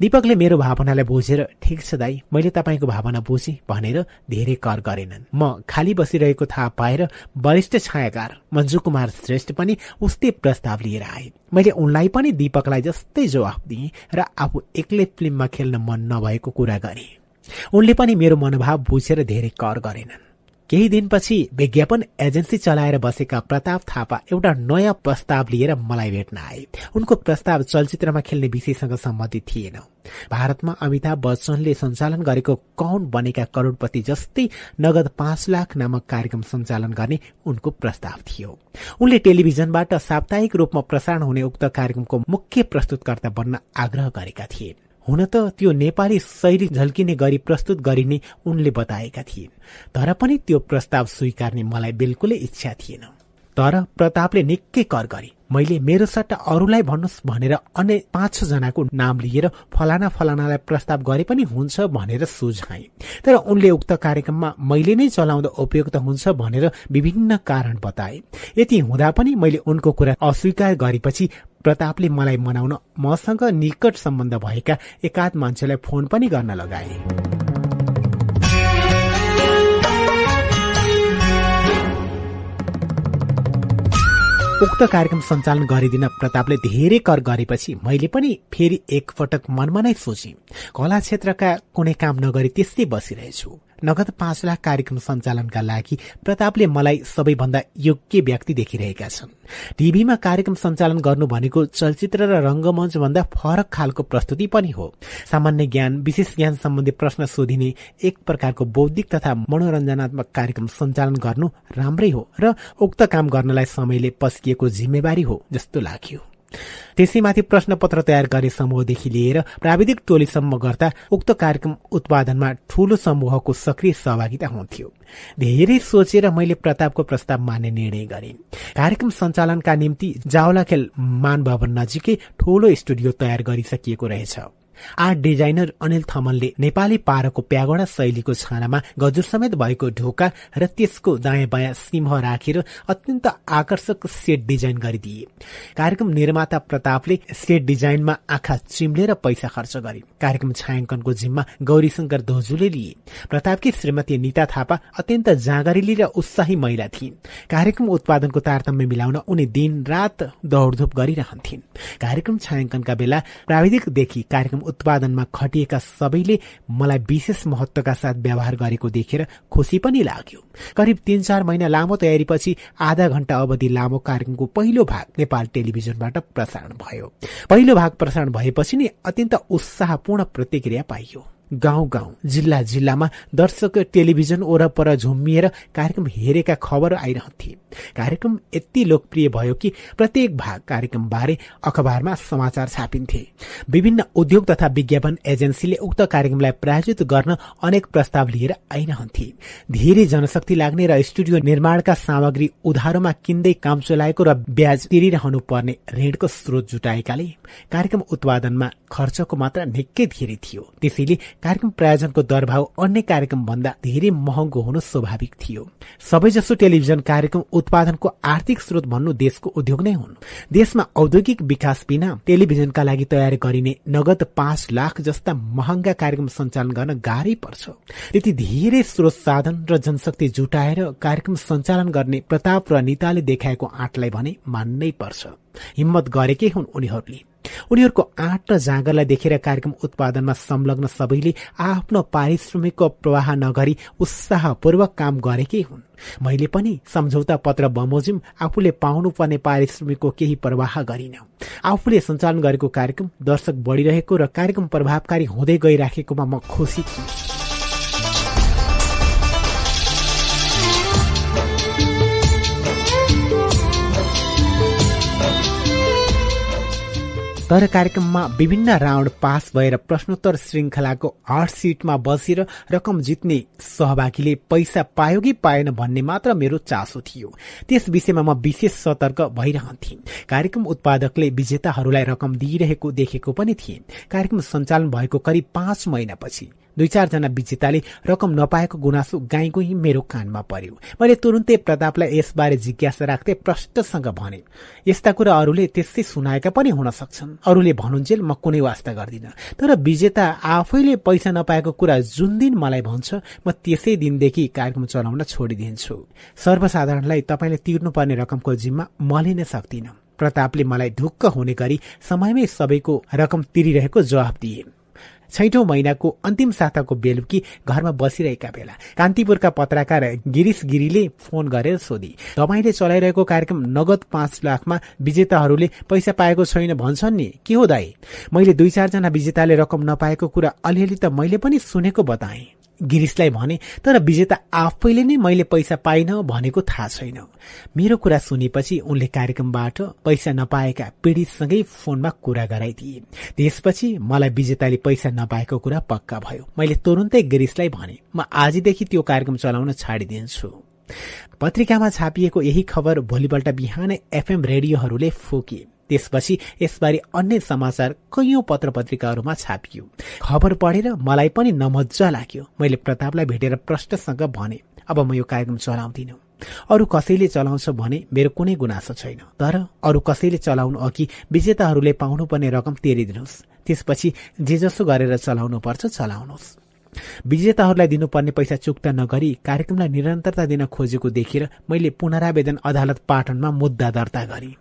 दीपकले मेरो भावनालाई बुझेर ठिक छ दाई मैले तपाईँको भावना बुझेँ। भनेर धेरै कर गरेनन्। म खाली बसिरहेको थाहा पाएर वरिष्ठ छायाकार मन्जु कुमार श्रेष्ठ पनि उस्तै प्रस्ताव लिएर आए। मैले उनलाई पनि दीपकलाई जस्तै जवाफ दिएँ र आफू एक्लै फिल्ममा खेल्न मन नभएको कुरा गरे। उनले पनि मेरो मनोभाव बुझेर धेरै कर गरेनन्। केही दिनपछि विज्ञापन एजेन्सी चलाएर बसेका प्रताप थापा एउटा नयाँ प्रस्ताव लिएर मलाई भेट्न आए। उनको प्रस्ताव चलचित्रमा खेल्ने विषयसँग सम्बन्धित थिएन। भारतमा अमिताभ बच्चनले सञ्चालन गरेको कौन बनेका करोडपति जस्तै नगद पाँच लाख नामक कार्यक्रम सञ्चालन गर्ने उनको प्रस्ताव थियो। उनले टेलिभिजनबाट साप्ताहिक रूपमा प्रसारण हुने उक्त कार्यक्रमको मुख्य प्रस्तुतकर्ता बन्न आग्रह गरेका थिए हुन त त्यो नेपाली शैली झल्किने गरी प्रस्तुत गरिने उनले बताएका थिए तर पनि त्यो प्रस्ताव स्वीकार्ने मलाई बिल्कुलै इच्छा थिएन। तर प्रतापले निकै कर गरे। मैले मेरो सट्टा अरूलाई भन्नुहोस् भनेर अन्य पाँच छ जनाको नाम लिएर फलाना फलानालाई प्रस्ताव गरे पनि हुन्छ भनेर सुझाए। तर उनले उक्त कार्यक्रममा मैले नै चलाउँदा उपयुक्त हुन्छ भनेर विभिन्न कारण बताए। यति हुँदा पनि मैले उनको कुरा अस्वीकार गरेपछि प्रतापले मलाई मनाउन मसँग निकट सम्बन्ध भएका एकाध मान्छेलाई फोन पनि गर्न लगाए। उक्त कार्यक्रम सञ्चालन गरिदिन प्रतापले धेरै कर गरेपछि मैले पनि फेरि एकपटक मनमा नै सोचे। कला क्षेत्रका कुनै काम नगरी त्यस्तै बसिरहेछु। नगद पाँच लाख कार्यक्रम सञ्चालनका लागि प्रतापले मलाई सबैभन्दा योग्य व्यक्ति देखिरहेका छन्। टिभीमा कार्यक्रम सञ्चालन गर्नु भनेको चलचित्र र रंगमञ्च भन्दा फरक खालको प्रस्तुति पनि हो। सामान्य ज्ञान विशेष ज्ञान सम्बन्धी प्रश्न सोधिने एक प्रकारको बौद्धिक तथा मनोरञ्जनात्मक कार्यक्रम सञ्चालन गर्नु राम्रै हो र उक्त काम गर्नलाई समयले पस्किएको जिम्मेवारी हो जस्तो लाग्यो। त्यसैमाथि प्रश्नपत्र तयार गर्ने समूहदेखि लिएर प्राविधिक टोलीसम्म गर्दा उक्त कार्यक्रम उत्पादनमा ठूलो समूहको सक्रिय सहभागिता हुन्थ्यो। धेरै सोचेर मैले प्रतापको प्रस्ताव मान्ने निर्णय गरे। कार्यक्रम सञ्चालनका निम्ति जावलाखेल मान भवन नजिकै ठूलो स्टुडियो तयार गरिसकिएको रहेछ। आर्ट डिजाइनर अनिल थमनले नेपाली पारको प्यागोडा शैलीको छानामा गजुर समेत भएको ढोका र त्यसको दायाँ बायाँ सिंह राखेर अत्यन्त आकर्षक सेट डिजाइन गरिदिए। कार्यक्रम निर्माता प्रतापले सेट डिजाइनमा आँखा चिम्लेर पैसा खर्च गरे। कार्यक्रम छायाङ्कनको जिम्मा गौरीशंकर दोजुले लिए। प्रतापकी श्रीमती निता थापा अत्यन्त जाँगरिली र उत्साही महिला थिइन्। कार्यक्रम उत्पादनको तारतम्य मिलाउन उनी दिन रात दौडधुप गरिरहन्थिन्। कार्यक्रम छायाङ्कनका बेला प्राविधिकदेखि कार्यक्रम उत्पादनमा खटिएका सबैले मलाई विशेष महत्वका साथ व्यवहार गरेको देखेर खुसी पनि लाग्यो। करिब तीन चार महिना लामो तयारीपछि आधा घण्टा अवधि लामो कार्यक्रमको पहिलो भाग नेपाल टेलिभिजनबाट प्रसारण भयो। पहिलो भाग प्रसारण भएपछि नै अत्यन्त उत्साहपूर्ण प्रतिक्रिया पाइयो। गाउँ गाउँ जिल्ला जिल्लामा दर्शक टेलिभिजन वरपर झुम्मिएर कार्यक्रम हेरेका खबर आइरहन्थे। कार्यक्रम यति लोकप्रिय भयो कि प्रत्येक भाग कार्यक्रम बारे अखबारमा समाचार छापिन्थे। विभिन्न उद्योग तथा विज्ञापन एजेन्सीले उक्त कार्यक्रमलाई प्रायोजित गर्न अनेक प्रस्ताव लिएर आइरहन्थे। धेरै जनशक्ति लाग्ने र स्टुडियो निर्माणका सामग्री उधारोमा किन्दै काम चलाएको र ब्याज तिरिरहनु पर्ने ऋणको स्रोत जुटाएकाले कार्यक्रम उत्पादनमा खर्चको मात्रा निकै धेरै थियो। त्यसैले कार्यक्रम प्रायोजनको दरभाव अन्य कार्यक्रम भन्दा धेरै महँगो हुनु स्वाभाविक थियो। सबैजसो टेलिभिजन कार्यक्रम उत्पादनको आर्थिक स्रोत भन्नु देशको उद्योग नै हुन्। देशमा औद्योगिक विकास बिना टेलिभिजनका लागि तयार गरिने नगद पाँच लाख जस्ता महँगा कार्यक्रम सञ्चालन गर्न गाह्रै पर्छ। त्यति धेरै स्रोत साधन र जनशक्ति जुटाएर कार्यक्रम सञ्चालन गर्ने प्रताप र निताले देखाएको आँटलाई भने मान्नै पर्छ। हिम्मत गरेकै हुन् उनीहरूले। उनीहरूको आँट र जाँगरलाई देखेर कार्यक्रम उत्पादनमा संलग्न सबैले आफ्नो पारिश्रमिकको प्रवाह नगरी उत्साहपूर्वक काम गरेकै हुन्। मैले पनि सम्झौता पत्र बमोजिम आफूले पाउनुपर्ने पारिश्रमिकको केही प्रवाह गरिन। आफूले सञ्चालन गरेको कार्यक्रम दर्शक बढ़िरहेको र कार्यक्रम प्रभावकारी हुँदै गइराखेकोमा म खुसी थिएँ तर कार्यक्रममा विभिन्न राउण्ड पास भएर प्रश्नोत्तर श्रृङ्खलाको आठ सिटमा बसेर रकम जित्ने सहभागीले पैसा पायो कि पाएन भन्ने मात्र मेरो चासो थियो। त्यस विषयमा म विशेष सतर्क भइरहन्थे। कार्यक्रम उत्पादकले विजेताहरूलाई रकम दिइरहेको देखेको पनि थिए। कार्यक्रम सञ्चालन भएको करिब पाँच महिनापछि दुई चारजना विजेताले रकम नपाएको गुनासो गाईको मेरो कानमा पर्यो। मैले तुरुन्तै प्रतापलाई यसबारे जिज्ञासा राख्दै प्रष्टसँग भने यस्ता कुरा अरूले त्यस्तै सुनाएका पनि हुन सक्छन्। अरूले भन्नुन्जेल म कुनै वास्ता गर्दिन। तर विजेता आफैले पैसा नपाएको कुरा जुन दिन मलाई भन्छ म त्यसै दिनदेखि कार्यक्रम चलाउन छोडिदिन्छु। सर्वसाधारणलाई तपाईँले तिर्नुपर्ने रकमको जिम्मा मैले नै सक्दिन प्रतापले मलाई ढुक्क हुने गरी समयमै सबैको रकम तिरिरहेको जवाब दिए। छैठौं महिनाको अन्तिम साताको बेलुकी घरमा बसिरहेका बेला कान्तिपुरका पत्रकार गिरिश गिरीले फोन गरेर सोधे तपाईँले चलाइरहेको कार्यक्रम नगद पाँच लाखमा विजेताहरूले पैसा पाएको छैन भन्छन् नि? के हो दाई? मैले दुई चारजना विजेताले रकम नपाएको कुरा अलिअलि त मैले पनि सुनेको बताएँ। गिरिशलाई भने तर विजेता आफैले नै मैले पैसा पाइन? भनेको थाहा छैन। मेरो कुरा सुनेपछि उनले कार्यक्रमबाट पैसा नपाएका पीडितसँगै फोनमा कुरा गराइदिए। त्यसपछि मलाई विजेताले पैसा नपाएको कुरा पक्का भयो। मैले तुरुन्तै गिरिशलाई भने म आजदेखि त्यो कार्यक्रम चलाउन छाडिदिन्छु। पत्रिकामा छापिएको यही खबर भोलिपल्ट बिहानै एफएम रेडियोहरूले फोकिए त्यसपछि यसबारे अन्य समाचार कैयौं पत्र पत्रिकाहरूमा छापियो। खबर पढेर मलाई पनि नमजा लाग्यो। मैले प्रतापलाई भेटेर प्रष्टसँग भने अब म यो कार्यक्रम चलाउँदिन। अरू कसैले चलाउँछ भने मेरो कुनै गुनासो छैन। तर अरू कसैले चलाउनु अघि विजेताहरूले पाउनुपर्ने रकम तिरिदिनुहोस्। त्यसपछि जे जसो गरेर चलाउनु पर्छ चलाउनुहोस्। विजेताहरूलाई दिनुपर्ने पैसा चुक्ता नगरी कार्यक्रमलाई निरन्तरता दिन खोजेको देखेर मैले पुनरावेदन अदालत पाटनमा मुद्दा दर्ता गरेँ।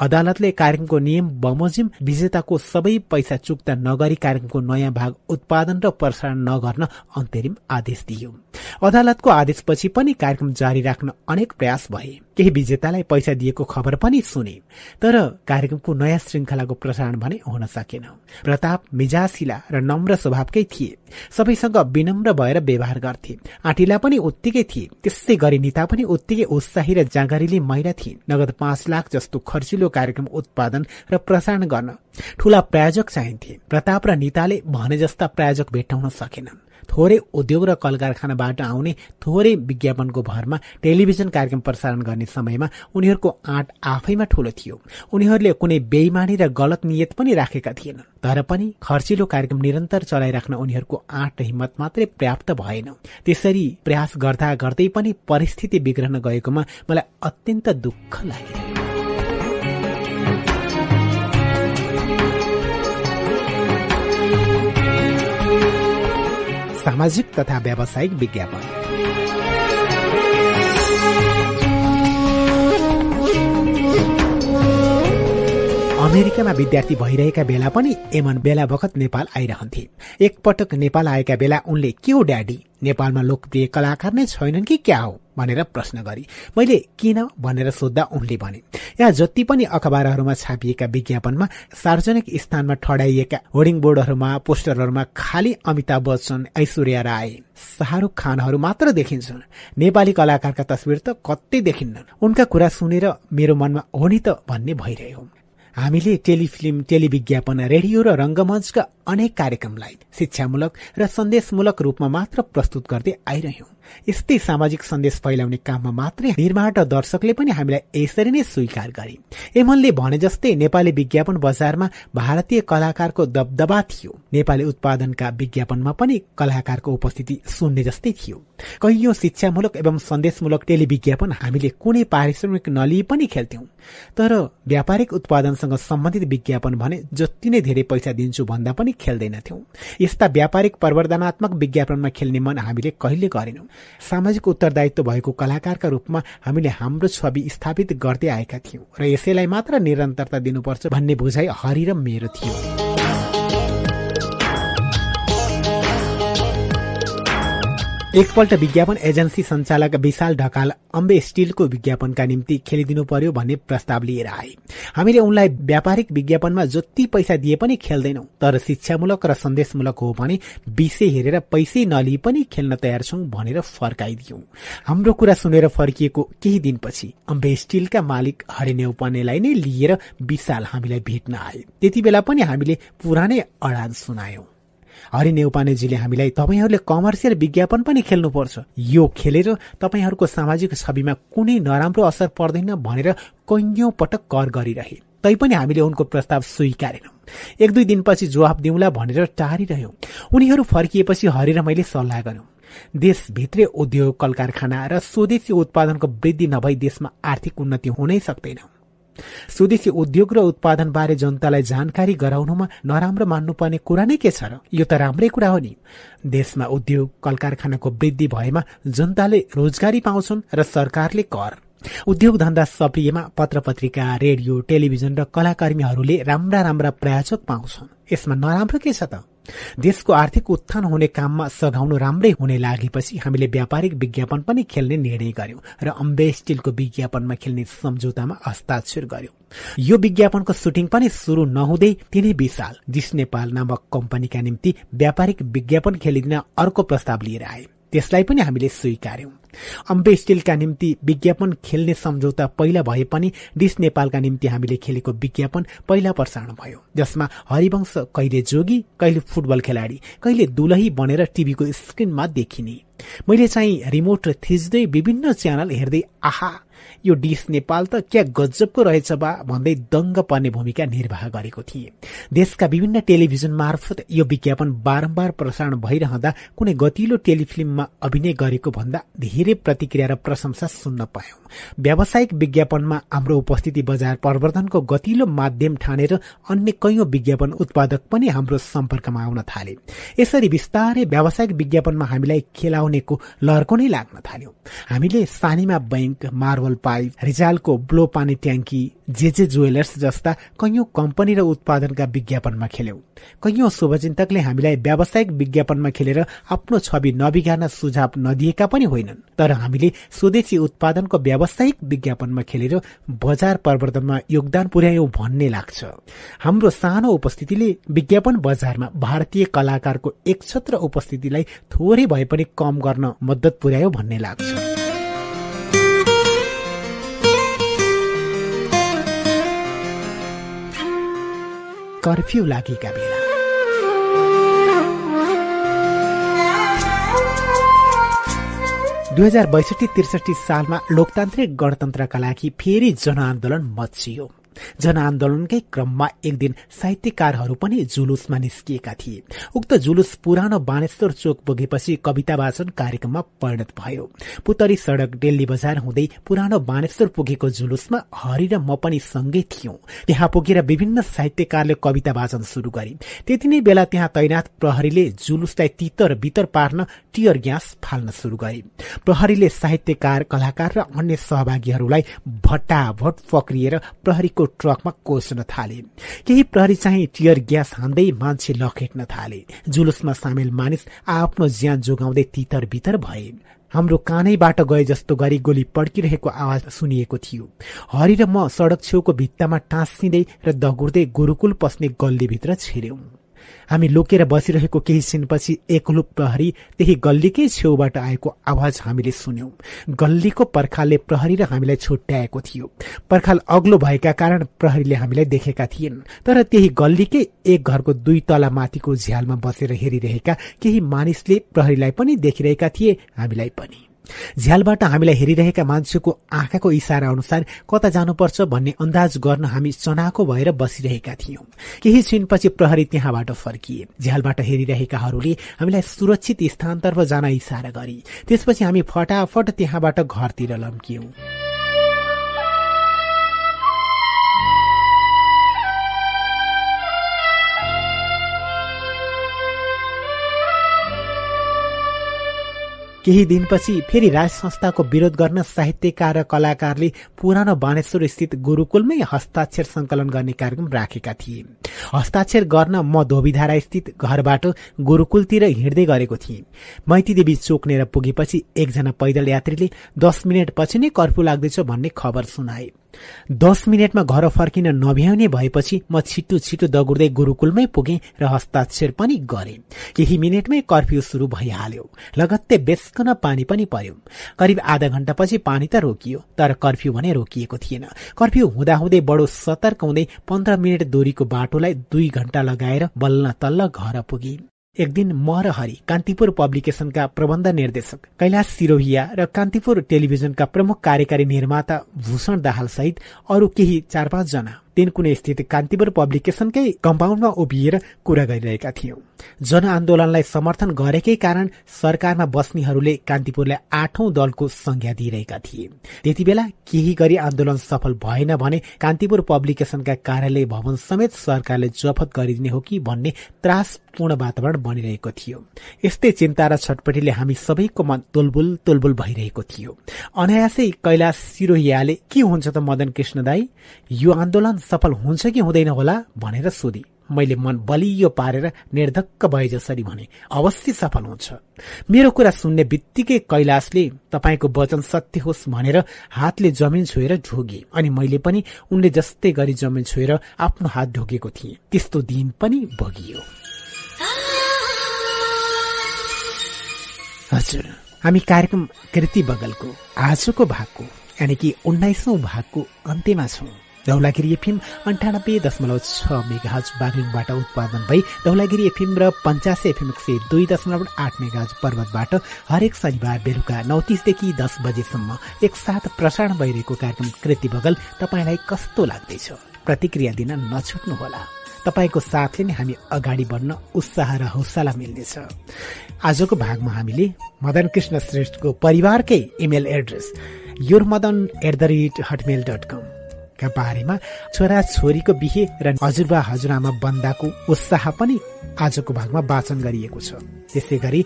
अदालतले कार्यक्रमको नियम बमोजिम विजेताको सबै पैसा चुक्ता नगरी कार्यक्रमको नयाँ भाग उत्पादन र प्रसारण नगर्न अन्तरिम आदेश दियो। अदालतको आदेशपछि पनि कार्यक्रम जारी राख्न अनेक प्रयास भए। केही विजेतालाई पैसा दिएको खबर पनि सुने। तर कार्यक्रमको नयाँ श्रृंखलाको प्रसारण भने हुन सकेन। प्रताप मिजासिला र नम्र स्वभावकै थिए। सबैसँग विनम्र भएर व्यवहार गर्थे। आँटिला पनि उत्तिकै थिए। त्यस्तै गरी निता पनि उत्तिकै उत्साही र जाँगरीले महिला थिए। नगद पाँच लाख जस्तो खर्चिलो कार्यक्रम उत्पादन र प्रसारण गर्न। ठूला प्रायोजक चाहिन्थे। प्रताप र निताले भने जस्ता प्रायोजक भेट्टाउन सकेनन्। थोरै उद्योग र कल कारखानाबाट आउने थोरै विज्ञापनको भरमा टेलिभिजन कार्यक्रम प्रसारण गर्ने समयमा उनीहरूको आँट आफैमा ठूलो थियो। उनीहरूले कुनै बेइमानी र गलत नियत पनि राखेका थिएनन्। तर पनि खर्चिलो कार्यक्रम निरन्तर चलाइराख्न उनीहरूको आँट र हिम्मत मात्रै पर्याप्त भएन। त्यसरी प्रयास गर्दा गर्दै पनि परिस्थिति बिग्रन गएकोमा मलाई अत्यन्त दुःख लागिरहेको सामाजिक तथा व्यावसायिक विज्ञापन। अमेरिकामा विद्यार्थी भइरहेका बेला पनि एमन बेला बखत नेपाल आइरहन्थे। एकपटक नेपाल आएका बेला उनले के हो ड्याडी? नेपालमा लोकप्रिय कलाकार नै छैनन् कि क्या हो? भनेर प्रश्न गरे। मैले किन? भनेर सोद्धा उनले भने। यहाँ जति पनि अखबारहरूमा छापिएका विज्ञापनमा सार्वजनिक स्थानमा ठडाइएका होर्डिङ बोर्डहरूमा पोस्टरहरूमा खालि अमिताभ बच्चन ऐश्वर्या राय शाहरुख खानहरू मात्र देखिन्छन्। नेपाली कलाकारका तस्विर त कतै देखिन्नन्। उनका कुरा सुनेर मेरो मनमा हो नि त भन्ने भइरह्यो। हामीले टेलिफिल्म टेलिविज्ञापन रेडियो र रंगमञ्चका अनेक कार्यक्रमलाई शिक्षामूलक र सन्देशमूलक रूपमा मात्र प्रस्तुत गर्दै आइरह्यौं। यस्तै सामाजिक सन्देश फैलाउने काममा मात्रै निर्माण दर्शकले पनि हामीलाई यसरी नै स्वीकार गरे। एमनले भने जस्तै नेपाली विज्ञापन बजारमा भारतीय कलाकारको दबदबा थियो। नेपाली उत्पादनका विज्ञापनमा पनि कलाकारको उपस्थिति सुन्ने जस्तै थियो। कैयौं शिक्षामूलक एवं सन्देशमूलक टेलिविज्ञापन हामीले कुनै पारिश्रमिक नलिई पनि खेल्थ्यौं। तर व्यापारिक उत्पादनसँग सम्बन्धित विज्ञापन भने जति नै धेरै पैसा दिन्छु भन्दा पनि खेल्दैनथ्यौं। यस्ता व्यापारिक प्रवर्धनात्मक विज्ञापनमा खेल्ने मन हामीले कहिले गरेनौं। सामाजिक उत्तरदायित्व भएको कलाकारका रूपमा हामीले हाम्रो छवि स्थापित गर्दै आएका थियौं र यसैलाई मात्र निरन्तरता दिनुपर्छ भन्ने बुझाइ हरि र मेरो थियो। एकपल्ट विज्ञापन एजेन्सी संचालक विशाल ढकाल अम्बे स्टिलको विज्ञापनका निम्ति खेलिदिनु पर्यो भन्ने प्रस्ताव लिएर आए। हामीले उनलाई व्यापारिक विज्ञापनमा जति पैसा दिए पनि खेल्दैनौ तर शिक्षामूलक र सन्देशमूलक हो भने विषय हेरेर पैसै नलिई पनि खेल्न तयार छौं भनेर फर्काइदियौं। हाम्रो कुरा सुनेर फर्किएको केही दिनपछि अम्बे स्टिलका मालिक हरि नेउपानेलाई नै लिएर विशाल हामीलाई भेट्न आए। त्यति बेला पनि हामीले पुरानै अडान सुनायौं। हरि नेउपानेजीले हामीलाई तपाईँहरूले कमर्सियल विज्ञापन पनि खेल्नुपर्छ। यो खेलेर तपाईँहरूको सामाजिक छविमा कुनै नराम्रो असर पर्दैन भनेर कैयौं पटक कर गरिरहे। तैपनि हामीले उनको प्रस्ताव स्वीकारेनौं। एक दुई दिनपछि जवाब दिउँला भनेर टारिरह्यौं। उनीहरू फर्किएपछि हरि र मैले सल्लाह गर्यौं देशभित्रै उद्योग कल कारखाना र स्वदेशी उत्पादनको वृद्धि नभई देशमा आर्थिक उन्नति हुनै सक्दैन। स्वदेशी उद्योग र उत्पादन बारे जनतालाई जानकारी गराउनुमा नराम्रो मान्नुपर्ने कुरा नै के छ र? यो त राम्रै कुरा हो नि। देशमा उद्योग कल कारखानाको वृद्धि भएमा जनताले रोजगारी पाउँछन् र सरकारले कर। उद्योग धन्दा सप्रियमा पत्र पत्रिका रेडियो टेलिभिजन र कलाकर्मीहरूले राम्रा राम्रा प्रायोजक पाउँछन्। यसमा नराम्रो के छ त? देशको आर्थिक उत्थान हुने काममा सघाउनु राम्रै हुने लागेपछि हामीले व्यापारिक विज्ञापन पनि खेल्ने निर्णय गर्यौं र अम्बे स्टिलको विज्ञापनमा खेल्ने सम्झौतामा हस्ताक्षर गर्यौं। यो विज्ञापनको सुटिङ पनि शुरू नहुँदै तिनै विशाल दिस नेपाल नामक कम्पनीका निम्ति व्यापारिक विज्ञापन खेलिदिन अर्को प्रस्ताव लिएर आए। त्यसलाई पनि हामीले स्वीकार्यौं। अम्बे स्टिलका निम्ति विज्ञापन खेल्ने सम्झौता पहिला भए पनि डिस नेपालका निम्ति हामीले खेलेको विज्ञापन पहिला प्रसारण भयो जसमा हरिवंश कहिले जोगी कहिले फुटबल खेलाडी कहिले दुलही बनेर टिभीको स्क्रिनमा देखिने। मैले चाहिँ रिमोट थिच्दै विभिन्न च्यानल हेर्दै आहा! यो डिस नेपाल त क्या गजबको रहेछ बा भन्दै दङ्ग पर्ने भूमिका निर्वाह गरेको थिए। देशका विभिन्न टेलिभिजन मार्फत यो विज्ञापन बारम्बार प्रसारण भइरहँदा कुनै गतिलो टेलिफिल्ममा अभिनय गरेको भन्दा धेरै प्रतिक्रिया र प्रशंसा सुन्न पायौं। व्यावसायिक विज्ञापनमा हाम्रो उपस्थिति बजार प्रवर्धनको गतिलो माध्यम ठानेर अन्य कैयौं विज्ञापन उत्पादक पनि हाम्रो सम्पर्कमा आउन थाले। यसरी विस्तारै व्यावसायिक विज्ञापनमा हामीलाई खेलाउनेको लर्को नै लाग्न थाल्यो। हामीले सानीमा बैंक मार्बल पाइप रिजालको ब्लो पानी ट्याङ्की जे जे जुवेलर्स जस्ता कैयौं कम्पनी र उत्पादनका विज्ञापनमा खेल्यौं। कैयौं शुभचिन्तकले हामीलाई व्यावसायिक विज्ञापनमा खेलेर आफ्नो छवि नबिगार्न सुझाव नदिएका पनि होइनन्। तर हामीले स्वदेशी उत्पादनको व्यावसायिक विज्ञापनमा खेलेर बजार प्रवर्धनमा योगदान पुर्यायौं भन्ने लाग्छ। हाम्रो सानो उपस्थितिले विज्ञापन बजारमा भारतीय कलाकारको एक छत्र उपस्थितिलाई थोरै भए पनि कम गर्न मद्दत पुर्यायो भन्ने लाग्छ। कर्फ्यू लागेका बेला। दुई हजार बैसठी त्रिसठी सालमा लोकतान्त्रिक गणतन्त्रका लागि फेरि जनआन्दोलन मचियो जनआन्दोलनकै क्रममा एक दिन साहित्यकारहरू पनि जुलुसमा निस्किएका थिए। उक्त जुलुस पुरानो बानेश्वर चोक पुगेपछि कविता वाचन कार्यक्रममा परिणत भयो। पुतरी सड़क डेल्ली बजार हुँदै पुरानो बानेश्वर पुगेको जुलुसमा हरि र म पनि सँगै थियौं। त्यहाँ पुगेर विभिन्न साहित्यकारले कविता वाचन शुरू गरे। त्यति नै बेला त्यहाँ तैनात प्रहरीले जुलुसलाई तितर बितर पार्न टियर ग्यास फाल्न शुरू गरे। प्रहरीले साहित्यकार कलाकार र अन्य सहभागीहरूलाई भट्टाभट पक्रिएर प्रहरीको ट्रकमा कोस्न थाले। केही प्रहरी चाहिँ टियर ग्यास हान्दै मान्छे लखेट्न थाले। जुलुसमा सामेल मानिस आफ्नो ज्यान जोगाउँदै तितर बितर भए। हाम्रो कानैबाट गए जस्तो गरी गोली पड्किरहेको आवाज सुनिएको थियो। हरि र म सड़क छेउको भित्तामा टाँसिँदै र दगुर्दै गुरूकुल पस्ने गल्लीभित्र छिर्यौं। हामी लोकेर बसिरहेको केही छिनपछि एकलुप प्रहरी त्यही गल्लीकै छेउबाट आएको आवाज हामीले सुन्यौं। गल्लीको पर्खालले प्रहरी र हामीलाई छुट्याएको थियो। पर्खाल अग्लो भएका कारण प्रहरीले हामीलाई देखेका थिएन। तर त्यही गल्लीकै एक घरको दुई तला माथिको झ्यालमा बसेर हेरिरहेका केही मानिसले प्रहरीलाई पनि देखिरहेका थिए हामीलाई पनि। झ्यालबाट हामीलाई हेरिरहेका मान्छेको आँखाको इसारा अनुसार कता जानुपर्छ भन्ने अन्दाज गर्न हामी चनाको भएर बसिरहेका थियौं। केही छिनपछि प्रहरी त्यहाँबाट फर्किए। झ्यालबाट हेरिरहेकाहरूले हामीलाई सुरक्षित स्थानतर्फ जान इसारा गरे। त्यसपछि हामी फटाफट त्यहाँबाट घरतिर लम्कियौं। केही दिनपछि फेरि राज संस्थाको विरोध गर्न साहित्यकार र कलाकारले पुरानो बाणेश्वर स्थित गुरूकुलमै हस्ताक्षर संकलन गर्ने कार्यक्रम राखेका थिए। हस्ताक्षर गर्न म धोबीधारा स्थित घरबाट गुरूकुलतिर हिँड्दै गरेको थिएँ। मैतीदेवी चोकनेर पुगेपछि एकजना पैदल यात्रीले दस मिनट पछि नै कर्फ्यू लाग्दैछ भन्ने खबर सुनाए। दस मिनटमा घर फर्किन नभ्याउने भएपछि म छिटो छिटो दगुर्दै गुरूकुलमै पुगे र हस्ताक्षर पनि गरे। केही मिनटमै कर्फ्यू शुरू भइहाल्यो। लगत्तै बेसकन पानी पनि पर्यो। करिब आधा घण्टापछि पानी त रोकियो तर कर्फ्यू भने रोकिएको थिएन। कर्फ्यू हुँदाहुँदै बडो सतर्क हुँदै पन्ध्र मिनट दूरीको बाटोलाई दुई घण्टा लगाएर बल्ल तल्ल घर पुगे। एक दिन म र कान्तिपुर पब्लिकेशनका प्रबन्ध निर्देशक कैलाश सिरोहिया र कान्तिपुर टेलिभिजनका प्रमुख कार्यकारी निर्माता भूषण दाहाल सहित अरू केही चार पाँचजना तिनकुने स्थित कान्तिपुर पब्लिकेशनकै कम्पाउन्डमा उभिएर कुरा गरिरहेका थियौं। जनआन्दोलनलाई समर्थन गरेकै कारण सरकारमा बस्नेहरूले कान्तिपुरलाई आठौं दलको संज्ञा दिइरहेका थिए। त्यति बेला केही गरी आन्दोलन सफल भएन भने कान्तिपुर पब्लिकेशनका कार्यालय भवन समेत सरकारले जफत गरिदिने हो कि भन्ने त्रासपूर्ण वातावरण बनिरहेको थियो। यस्तै चिन्ता र छटपटीले हामी सबैको मन तुलबुल तुलबुल भइरहेको थियो। अनायासै कैलाश सिरोहियाले के हुन्छ त मदन कृष्ण दाई? यो आन्दोलन सफल हुन्छ कि हुँदैन होला? भनेर सोधी। मैले मन बलियो पारेर निर्धक्क भए जसरी भने अवश्य सफल हुन्छ। मेरो कुरा सुन्ने बित्तिकै कैलाशले तपाईँको वचन सत्य होस् भनेर हातले जमिन छोएर ढोगे अनि मैले पनि उनले जस्तै गरी जमिन छोएर आफ्नो हात ढोगेको थिएँ। त्यस्तो दिन पनि भोगियो। हजुर हामी कार्यक्रम कृति बगलको आजको भागको यानि कि उन्नाइसौं भागको अन्त्यमा छौं। धौलागिरी एफएम अन्ठानब्बे दशमलव छ मेगाहज बागलिङबाट उत्पादन भई धौलागिरी एफएम र पञ्चासे एफएम एक सय दुई दशमलव आठ मेगाहज पर्वतबाट हरेक शनिबार बेलुका नौ तिसदेखि दस बजेसम्म एकसाथ प्रसारण भइरहेको कार्यक्रम कृति बगल तपाईँलाई कस्तो लाग्दैछ? प्रतिक्रिया दिन नछुट्नुहोला। तपाईँको साथले नै हामी अगाडि बढ्न उत्साह र हौसला मिल्नेछ। आजको भागमा हामीले मदन कृष्ण श्रेष्ठको परिवारकै email address your Madan at the rate Hotmail dot com का बारेमा छोरा छोरीको बिहे र हजुरबा हजुरआमा बन्दाको उत्साह पनि आजको भागमा वाचन गरिएको छ। त्यसै गरी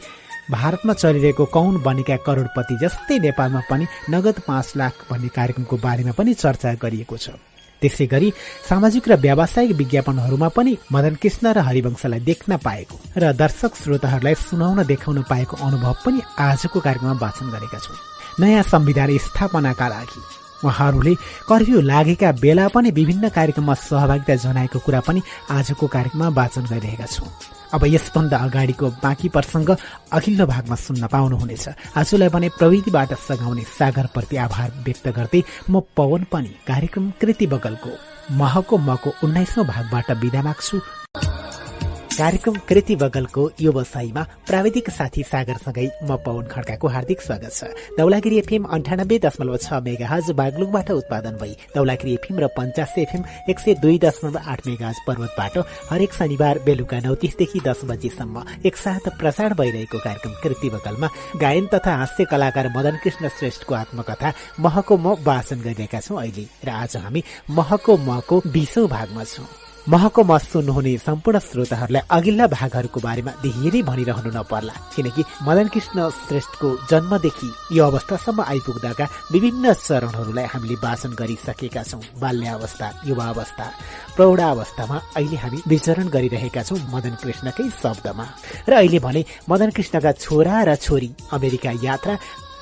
भारतमा चलिरहेको कौन बनेका करोडपति जस्तै नेपालमा पनि नगद पाँच लाख भन्ने कार्यक्रमको बारेमा पनि चर्चा गरिएको छ। त्यसै गरी सामाजिक र व्यावसायिक विज्ञापनहरूमा पनि मदन कृष्ण र हरिवंशलाई देख्न पाएको र दर्शक श्रोताहरूलाई सुनाउन देखाउन पाएको अनुभव पनि आजको कार्यक्रममा वाचन गरेका छौँ। नयाँ संविधान स्थापनाका लागि उहाँहरूले कर्फ्यू लागेका बेला पनि विभिन्न कार्यक्रममा सहभागिता जनाएको कुरा पनि आजको कार्यक्रममा वाचन गरिरहेका छौँ। अब यसभन्दा अगाडिको बाँकी प्रसङ्ग अघिल्लो भागमा सुन्न पाउनुहुनेछ। आजलाई भने प्रविधिबाट सघाउने सागरप्रति आभार व्यक्त गर्दै म पवन पनि कार्यक्रम कृति बगलको महको मको उन्नाइसौं भागबाट विदा माग्छु। कार्यक्रम कृति बगलको व्यवसायमा प्राविधिक साथी सागरसँगै म पवन खड्काको हार्दिक स्वागत छ। दौलागिरी एफएम अन्ठानब्बे दशमलव छ मेगा हज बागलुङबाट उत्पादन भई दौलागिरी एफएम र पञ्चासे एफएम एक सय दुई दशमलव आठ मेगा हज पर्वतबाट हरेक शनिबार बेलुका नौ तिसदेखि दस बजेसम्म एकसाथ प्रसारण भइरहेको कार्यक्रम कृति बगलमा गायन तथा हास्य कलाकार मदन कृष्ण श्रेष्ठको आत्मकथा महको म वाचन गरिरहेका छौँ अहिले र आज हामी महको मको बिसौं भागमा छौँ। महको मत सुन्नुहुने सम्पूर्ण श्रोताहरूलाई अघिल्ला भागहरूको बारेमा धेरै भनिरहनु नपर्ला। किनकि मदन कृष्ण श्रेष्ठको जन्मदेखि यो अवस्थासम्म आइपुग्दाका विभिन्न चरणहरूलाई हामीले वाचन गरिसकेका छौँ। बाल्यावस्था युवावस्था प्रौढावस्थामा अहिले हामी विचरण गरिरहेका छौँ मदन कृष्णकै शब्दमा। र अहिले भने मदन कृष्णका छोरा र छोरी अमेरिका यात्रा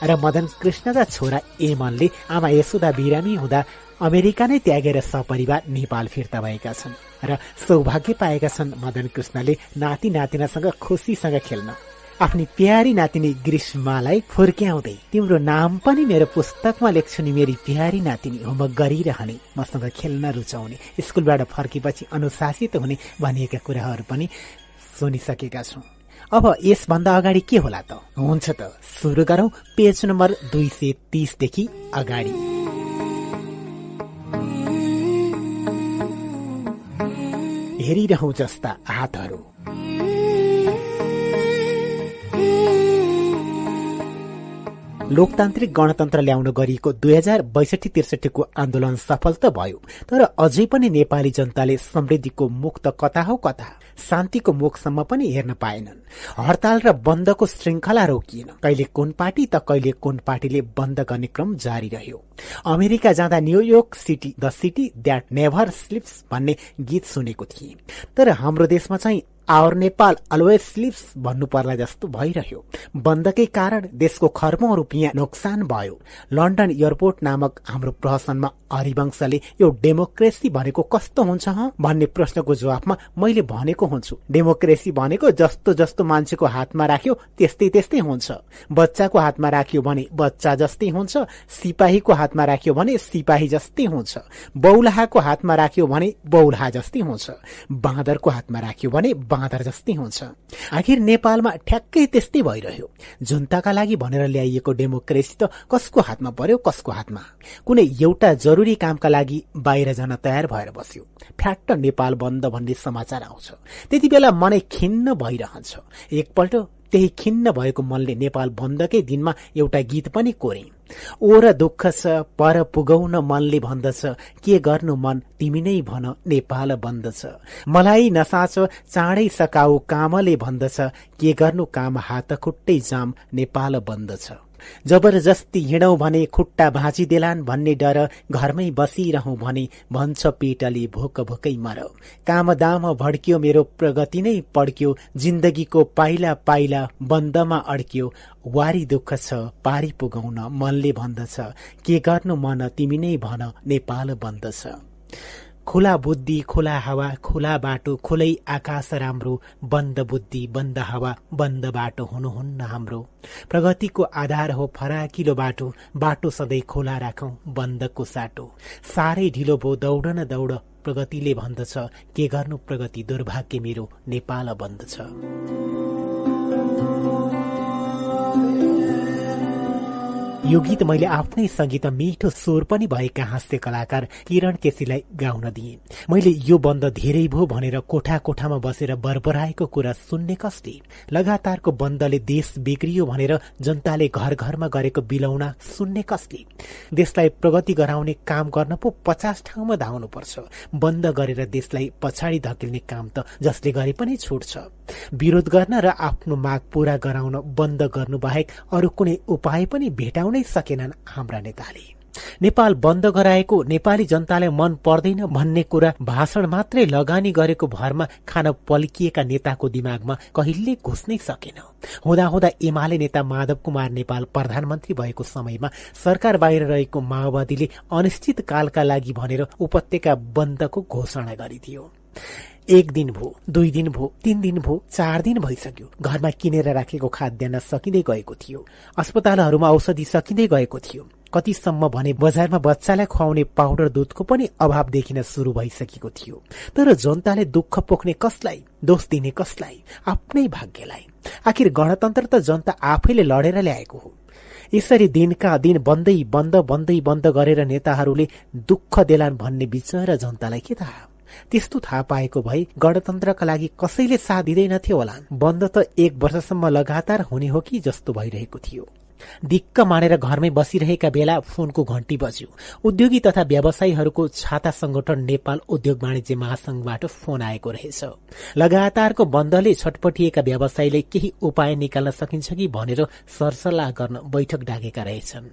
र मदन कृष्णका छोरा एमनले आमा यशोदा बिरामी हुँदा अमेरिका नै त्यागेर सपरिवार नेपाल फिर्ता भएका छन् र सौभाग्य पाएका छन् मदन कृष्णले नाति नातिनासँग खुसीसँग खेल्न। आफ्नी प्यारी नातिनी ग्रीष्मालाई फुर्क्याउँदै तिम्रो नाम पनि मेरो पुस्तकमा लेख्छु नि मेरी प्यारी नातिनी होमवर्क गरिरहने मसँग खेल्न रुचाउने स्कुलबाट फर्केपछि अनुशासित हुने भनिएका कुराहरू पनि सुनिसकेका छौँ। अब यसभन्दा अगाडि के होला त? हुन्छ त सुरु गरौं। पेज नम्बर दुई सय तीसदेखि अगाडि। हेरिरहँ जस्ता हातहरू लोकतान्त्रिक गणतन्त्र ल्याउन गरिएको दुई हजार बैसठी त्रिसठीको आन्दोलन सफल त भयो तर अझै पनि नेपाली जनताले समृद्धिको मुख त कता हो कता? शान्तिको मुखसम्म पनि हेर्न पाएनन्। हड़ताल र बन्दको श्रृंखला रोकिएन। कहिले कुन पार्टी त कहिले कुन पार्टीले बन्द गर्ने क्रम जारी रह्यो। अमेरिका जाँदा New York city the city that never sleeps भन्ने गीत सुनेको थिए। तर हाम्रो देशमा चाहिँ आवर नेपाल अलवेज स्लिप्स भन्नु पर्ला जस्तो भइरह्यो। बन्दकै कारण देशको खर्बौं रुपियाँ नोक्सान भयो। लन्डन एयरपोर्ट नामक हाम्रो प्रहसनमा हरिवंशले यो डेमोक्रेसी भनेको कस्तो हुन्छ भन्ने प्रश्नको जवाफमा मैले भनेको हुन्छु। डेमोक्रेसी भनेको जस्तो जस्तो मान्छेको हातमा राख्यो त्यस्तै त्यस्तै हुन्छ। बच्चाको हातमा राख्यो भने बच्चा जस्तै हुन्छ सिपाहीको हातमा राख्यो भने सिपाही जस्तै हुन्छ। बौलाहाको हातमा राख्यो भने बौलाहा जस्तै हुन्छ। बाँदरको हातमा राख्यो भने बाँदर जस्तै हुन्छ। आखिर नेपालमा ठ्याक्कै त्यस्तै भइरह्यो। जनताका लागि भनेर ल्याइएको डेमोक्रेसी त कसको हातमा पर्यो कसको हातमा? कुनै एउटा जरुरी कामका लागि बाहिर जान तयार भएर बस्यो। फ्याट्ट नेपाल बन्द भन्ने समाचार आउँछ। त्यति बेला मनै खिन्न भइरहन्छ। एकपल्ट त्यही खिन्न भएको मनले नेपाल बन्दकै दिनमा एउटा गीत पनि कोरे। ओर दुःख छ पर पुगाउन मनले भन्दछ के गर्नु मन तिमी नै भन नेपाल बन्दछ। मलाई नसाच चाँडै सकाऊ कामले भन्दछ के गर्नु काम हात खुट्टै जाम नेपाल बन्दछ। जबरजस्ती हिँडौ भने खुट्टा भाँचिदेलान् भन्ने डर घरमै बसिरहँ भने भन्छ पेटले भोक भोकै मर। काम दाम भड्कियो मेरो प्रगति नै पड्क्यो जिन्दगीको पाइला पाइला बन्दमा अड्क्यो। वारी दुःख छ पारी पुगाउन मनले भन्दछ। के गर्नु मन तिमी नै भन नेपाल बन्दछ। खुला बुद्धि खुला हावा खुला बाटो खुलै आकाश राम्रो बन्द बुद्धि बन्द हावा बन्द बाटो हुनुहुन्न हाम्रो। प्रगतिको आधार हो फराकिलो बाटो बाटो सधैँ खोला राखौं बन्दको साटो। साह्रै ढिलो भो दौड न दौड प्रगतिले भन्दछ। के गर्नु प्रगति? दुर्भाग्य मेरो नेपाल बन्दछ। यो गीत मैले आफ्नै संगीत मिठो स्वर पनि भएका हास्य कलाकार किरण केसीलाई गाउन दिए। मैले यो बन्द धेरै भो भनेर कोठा कोठामा बसेर बरबराएको कुरा सुन्ने कसले? लगातारको बन्दले देश बिग्रियो भनेर जनताले घर घरमा गरेको बिलौना सुन्ने कसले? देशलाई प्रगति गराउने काम गर्न पो पचास ठाउँमा धाउनुपर्छ। बन्द गरेर देशलाई पछाडि धकेल्ने काम त जसले गरे पनि छुट्छ। विरोध गर्न र आफ्नो माग पूरा गराउन बन्द गर्नु बाहेक अरू कुनै उपाय पनि भेटाउनै सकेनन् हाम्रा नेताले नेपाल बन्द गराएको नेपाली जनतालाई मन पर्दैन भन्ने कुरा भाषण मात्रै लगानी गरेको भरमा खान पल्किएका नेताको दिमागमा कहिले घुस्नै सकेन। हुँदाहुँदा एमाले नेता माधव कुमार नेपाल प्रधानमन्त्री भएको समयमा सरकार बाहिर रहेको माओवादीले अनिश्चित कालका लागि भनेर उपत्यका बन्दको घोषणा गरिदियो एक दिन भो दुई दिन भो तीन दिन भो चार दिन भइसक्यो। घरमा किनेर राखेको खाद्यान्न सकिँदै गएको थियो। अस्पतालहरूमा औषधि सकिँदै गएको थियो। कतिसम्म भने बजारमा बच्चालाई खुवाउने पाउडर दुधको पनि अभाव देखिन शुरू भइसकेको थियो। तर जनताले दुःख पोख्ने कसलाई दोष दिने कसलाई आफ्नै भाग्यलाई? आखिर गणतन्त्र त जनता आफैले लडेर ल्याएको हो। यसरी दिनका दिन बन्दै बन्द बन्दै बन्द गरेर नेताहरूले दुःख देलान् भन्ने विचार जनतालाई के थाहा? त्यस्तो थाहा पाएको भए गणतन्त्रका लागि कसैले साथ दिँदैनथ्यो होला। बन्द त एक वर्षसम्म लगातार हुने हो कि जस्तो भइरहेको थियो। दिक्क मानेर घरमै बसिरहेका बेला फोनको घण्टी बज्यो। उद्योगी तथा व्यवसायीहरूको छाता संगठन नेपाल उद्योग वाणिज्य महासंघबाट फोन आएको रहेछ। लगातारको बन्दले छटपटिएका व्यवसायीले केही उपाय निकाल्न सकिन्छ कि भनेर सरसल्लाह गर्न बैठक डाकेका रहेछन्।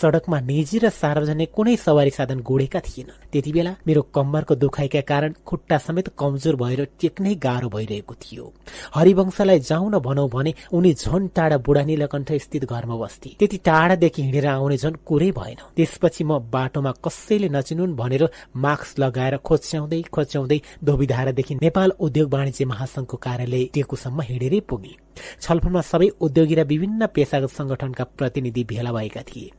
सड़कमा निजी र सार्वजनिक कुनै सवारी साधन गोडेका थिएन त्यति बेला मेरो कम्मरको दुखाइका कारण खुट्टा समेत कमजोर भएर टेक्नै गाह्रो भइरहेको थियो। हरिवंशलाई जाउन भनौ भने उनी झन टाढा बुढा नीलकण्ठ स्थित घरमा बस्ती त्यति टाढादेखि हिँडेर आउने झन् कुरै भएन। त्यसपछि म बाटोमा कसैले नचिनुन् भनेर मास्क लगाएर खोच्याउँदै खोच्याउँदै धोबीधारादेखि नेपाल उद्योग वाणिज्य महासंघको कार्यालय टेकुसम्म हिँडेरै पुगे। छलफलमा सबै उद्योगी र विभिन्न पेसागत संगठनका प्रतिनिधि भेला भएका थिए।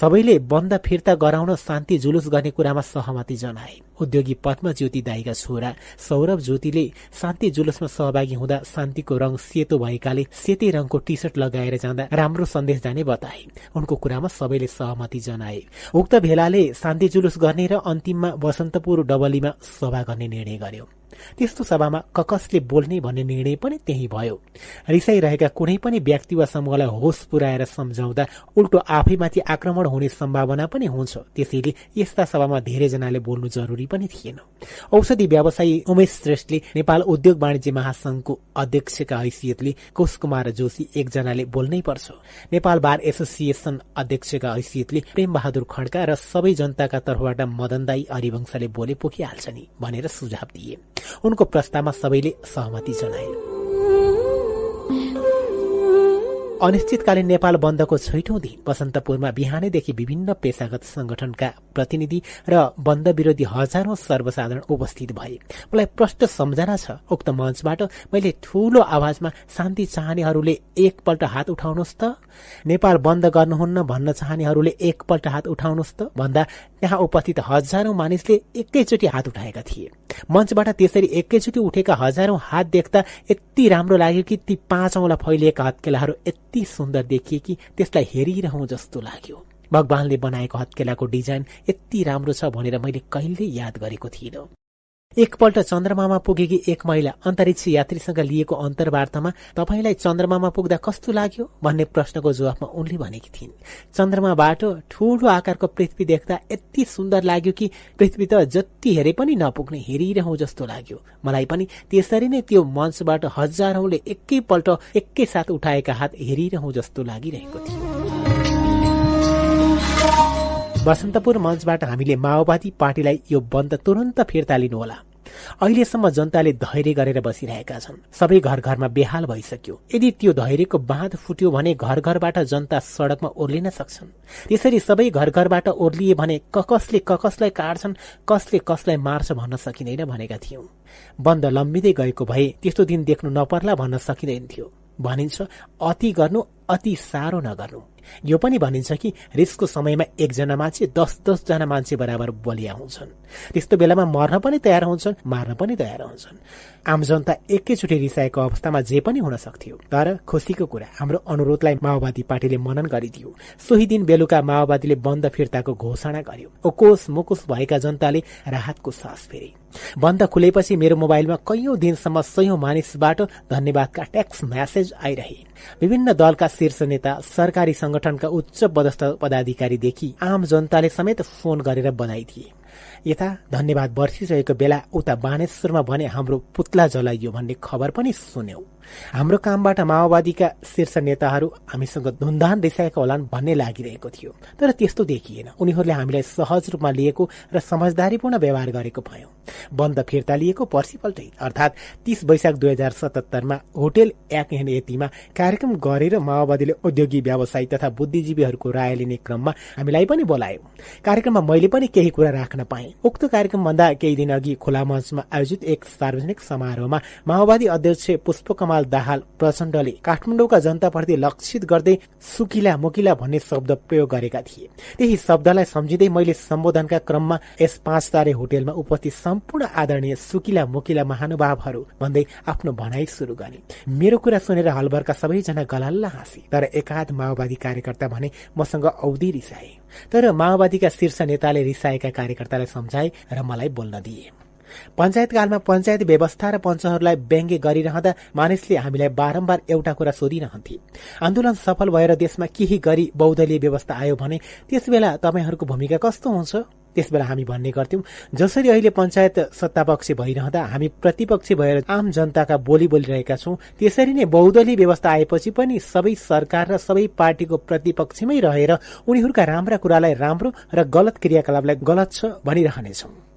सबैले बन्द फिर्ता गराउन शान्ति जुलुस गर्ने कुरामा सहमति जनाए। उद्योगी पद्म ज्योति दाईका छोरा सौरभ ज्योतिले शान्ति जुलुसमा सहभागी हुँदा शान्तिको रंग सेतो भएकाले सेतै रंगको टी सर्ट लगाएर जाँदा राम्रो सन्देश जाने बताए। उनको कुरामा सबैले सहमति जनाए। उक्त भेलाले शान्ति जुलुस गर्ने र अन्तिममा बसन्तपुर डबलीमा सभा गर्ने निर्णय गर्यो। त्यस्तो सभामा ककसले बोल्ने भन्ने निर्णय पनि त्यही भयो। रिसाइरहेका कुनै पनि व्यक्ति वा समूहलाई होस पुर्याएर सम्झाउँदा उल्टो आफैमाथि आक्रमण हुने सम्भावना पनि हुन्छ। त्यसैले यस्ता सभामा धेरैजनाले बोल्नु जरुरी पनि थिएन। औषधि व्यवसायी उमेश श्रेष्ठले नेपाल उद्योग वाणिज्य महासंघको अध्यक्षका हैसियतले कुश कुमार जोशी एकजनाले बोल्नै पर्छ। नेपाल बार एसोसिएसन अध्यक्षका हैसियतले प्रेम बहादुर खड्का र सबै जनताका तर्फबाट मदनदाई हरिवंशले बोले पोखिहाल्छ नि भनेर सुझाव दिए। उनको प्रस्तावमा सबैले सहमति जनाए अनिश्चितकालीन नेपाल बन्दको छैठौं दिन बसन्तपुरमा बिहानैदेखि विभिन्न पेसागत संगठनका प्रतिनिधि र बन्द विरोधी हजारौं सर्वसाधारण उपस्थित भए। मलाई प्रष्ट सम्झना छ उक्त मञ्चबाट मैले ठूलो आवाजमा शान्ति चाहनेहरूले एकपल्ट हात उठाउनुहोस् त। नेपाल बन्द गर्नुहुन्न भन्न चाहनेहरूले एकपल्ट हात उठाउनुहोस् त। भन्दा त्यहाँ उपस्थित हजारौं मानिसले एकैचोटि हात उठाएका थिए। मञ्चबाट त्यसरी एकैचोटि उठेका हजारौं हात देख्दा यति राम्रो लाग्यो कि ती पाँचौंलाई फैलिएका हत्केलाहरू यति सुन्दर देखिए कि त्यसलाई हेरिरहँ जस्तो लाग्यो। भगवानले बनाएको हत्केलाको डिजाइन यति राम्रो छ भनेर मैले कहिल्यै याद गरेको थिइनँ। एकपल्ट चन्द्रमामा पुगेकी एक महिला अन्तरिक्ष यात्रीसँग लिएको अन्तर्वार्तामा तपाईँलाई चन्द्रमामा पुग्दा कस्तो लाग्यो भन्ने प्रश्नको जवाफमा उनले भनेकी थिइन्। चन्द्रमाबाट ठूलो आकारको पृथ्वी देख्दा यति सुन्दर लाग्यो कि पृथ्वी त जति हेरे पनि नपुग्ने हेरिरहँ जस्तो लाग्यो। मलाई पनि त्यसरी नै त्यो मञ्चबाट हजारौंले एकैपल्ट एकै साथ उठाएका हात हेरिरहँ जस्तो लागिरहेको थियो। बसन्तपुर मञ्चबाट हामीले माओवादी पार्टीलाई यो बन्द तुरन्त फिर्ता लिनुहोला। अहिलेसम्म जनताले धैर्य गरेर बसिरहेका छन्। सबै घर घरमा बेहाल भइसक्यो। यदि त्यो धैर्यको बाँध फुट्यो भने घर घरबाट जनता सड़कमा ओर्लिन सक्छन्। त्यसरी सबै घर घरबाट ओर्लिए भने ककसले ककसलाई काट्छन् कसले कसलाई मार्छ भन्न सकिँदैन भनेका थियौं। बन्द लम्बिँदै गएको भए त्यस्तो दिन देख्नु नपर्ला भन्न सकिँदैन थियो। भनिन्छ अति गर्नु अति साह्रो नगर्नु। यो पनि भनिन्छ कि रिसको समयमा एकजना मान्छे दस दसजना मान्छे बराबर बलिया हुन्छन्। त्यस्तो बेलामा मर्न पनि तयार हुन्छन् मार्न पनि तयार हुन्छन्। आम जनता एकैचोटि रिसाएको अवस्थामा जे पनि हुन सक्थ्यो। तर खुसीको कुरा हाम्रो अनुरोधलाई माओवादी पार्टीले मनन गरिदियो। सोही दिन बेलुका माओवादीले बन्द फिर्ताको घोषणा गर्यो। ओकोस मुकुस भएका जनताले राहतको सास फेरे। बन्द खुलेपछि मेरो मोबाइलमा कैयौं दिनसम्म सयौं मानिसबाट धन्यवादका ट्याक्स म्यासेज आइरहे। विभिन्न दलका शीर्ष नेता सरकारी संगठनका उच्च पदस्थ पदाधिकारीदेखि आम जनताले समेत फोन गरेर बधाई दिए। यता धन्यवाद बर्सिरहेको बेला उता बानेश्वरमा भने हाम्रो पुत्ला जलाइयो भन्ने खबर पनि सुन्यौं। हाम्रो कामबाट माओवादीका शीर्ष नेताहरू हामीसँग धुन्धान रिसाएका होलान् भन्ने लागिरहेको थियो। तर त्यस्तो देखिएन। उनीहरूले हामीलाई सहज रूपमा लिएको र समझदारीपूर्ण व्यवहार गरेको भयौं। बन्द फिर्ता लिएको पर्सिपल्टै अर्थात तीस वैशाख दुई हजार सतहत्तरमा होटेल एक एन एटीमा कार्यक्रम गरेर माओवादीले उद्योगी व्यवसायी तथा बुद्धिजीवीहरूको राय लिने क्रममा हामीलाई पनि बोलायो। कार्यक्रममा मैले पनि केही कुरा राख्न पाएँ। उक्त कार्यक्रमभन्दा केही दिन अघि खुला मञ्चमा आयोजित एक सार्वजनिक समारोहमा माओवादी अध्यक्ष पुष्पकमल कुमाल दाहाल प्रचण्डले काठमाडौँका जनताप्रति लक्षित गर्दै सुकिला मुकिला भन्ने शब्द प्रयोग गरेका थिए। त्यही शब्दलाई सम्झिँदै मैले सम्बोधनका क्रममा यस पाँच तारे होटेलमा उपस्थित सम्पूर्ण आदरणीय सुकिला मुकिला महानुभावहरू भन्दै आफ्नो भनाइ शुरू गरे। मेरो कुरा सुनेर हलभरका सबैजना गलल्ला हाँसे तर एकाध माओवादी कार्यकर्ता भने मसँग औधी रिसाए। तर माओवादीका शीर्ष नेताले रिसाएका कार्यकर्तालाई सम्झाए र मलाई बोल्न दिए। पञ्चायतकालमा पञ्चायत व्यवस्था र पञ्चहरूलाई व्यङ्ग्य गरिरहँदा मानिसले हामीलाई बारम्बार एउटा कुरा सोधिरहन्थे। आन्दोलन सफल भएर देशमा केही गरी बौद्धलीय व्यवस्था आयो भने त्यसबेला तपाईँहरूको भूमिका कस्तो हुन्छ? त्यसबेला हामी भन्ने गर्थ्यौं जसरी अहिले पञ्चायत सत्तापक्ष भइरहँदा हामी प्रतिपक्ष भएर आम जनताका बोली बोलिरहेका छौं त्यसरी नै बौद्धली व्यवस्था आएपछि पनि सबै सरकार र सबै पार्टीको प्रतिपक्षमै रहेर उनीहरूका राम्रा कुरालाई राम्रो र गलत क्रियाकलापलाई गलत छ भनिरहनेछौं।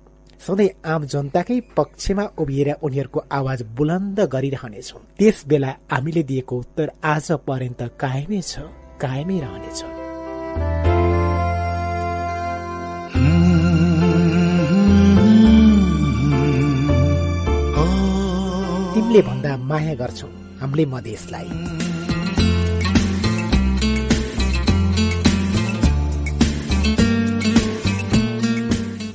सधैँ आम जनताकै पक्षमा उभिएर उनीहरूको आवाज बुलन्द गरिरहनेछौँ। त्यस बेला हामीले दिएको उत्तर आज पर्यन्त कायमै छ कायमै रहनेछ। तिमीले भन्दा माया गर्छौ हामीले मधेसलाई।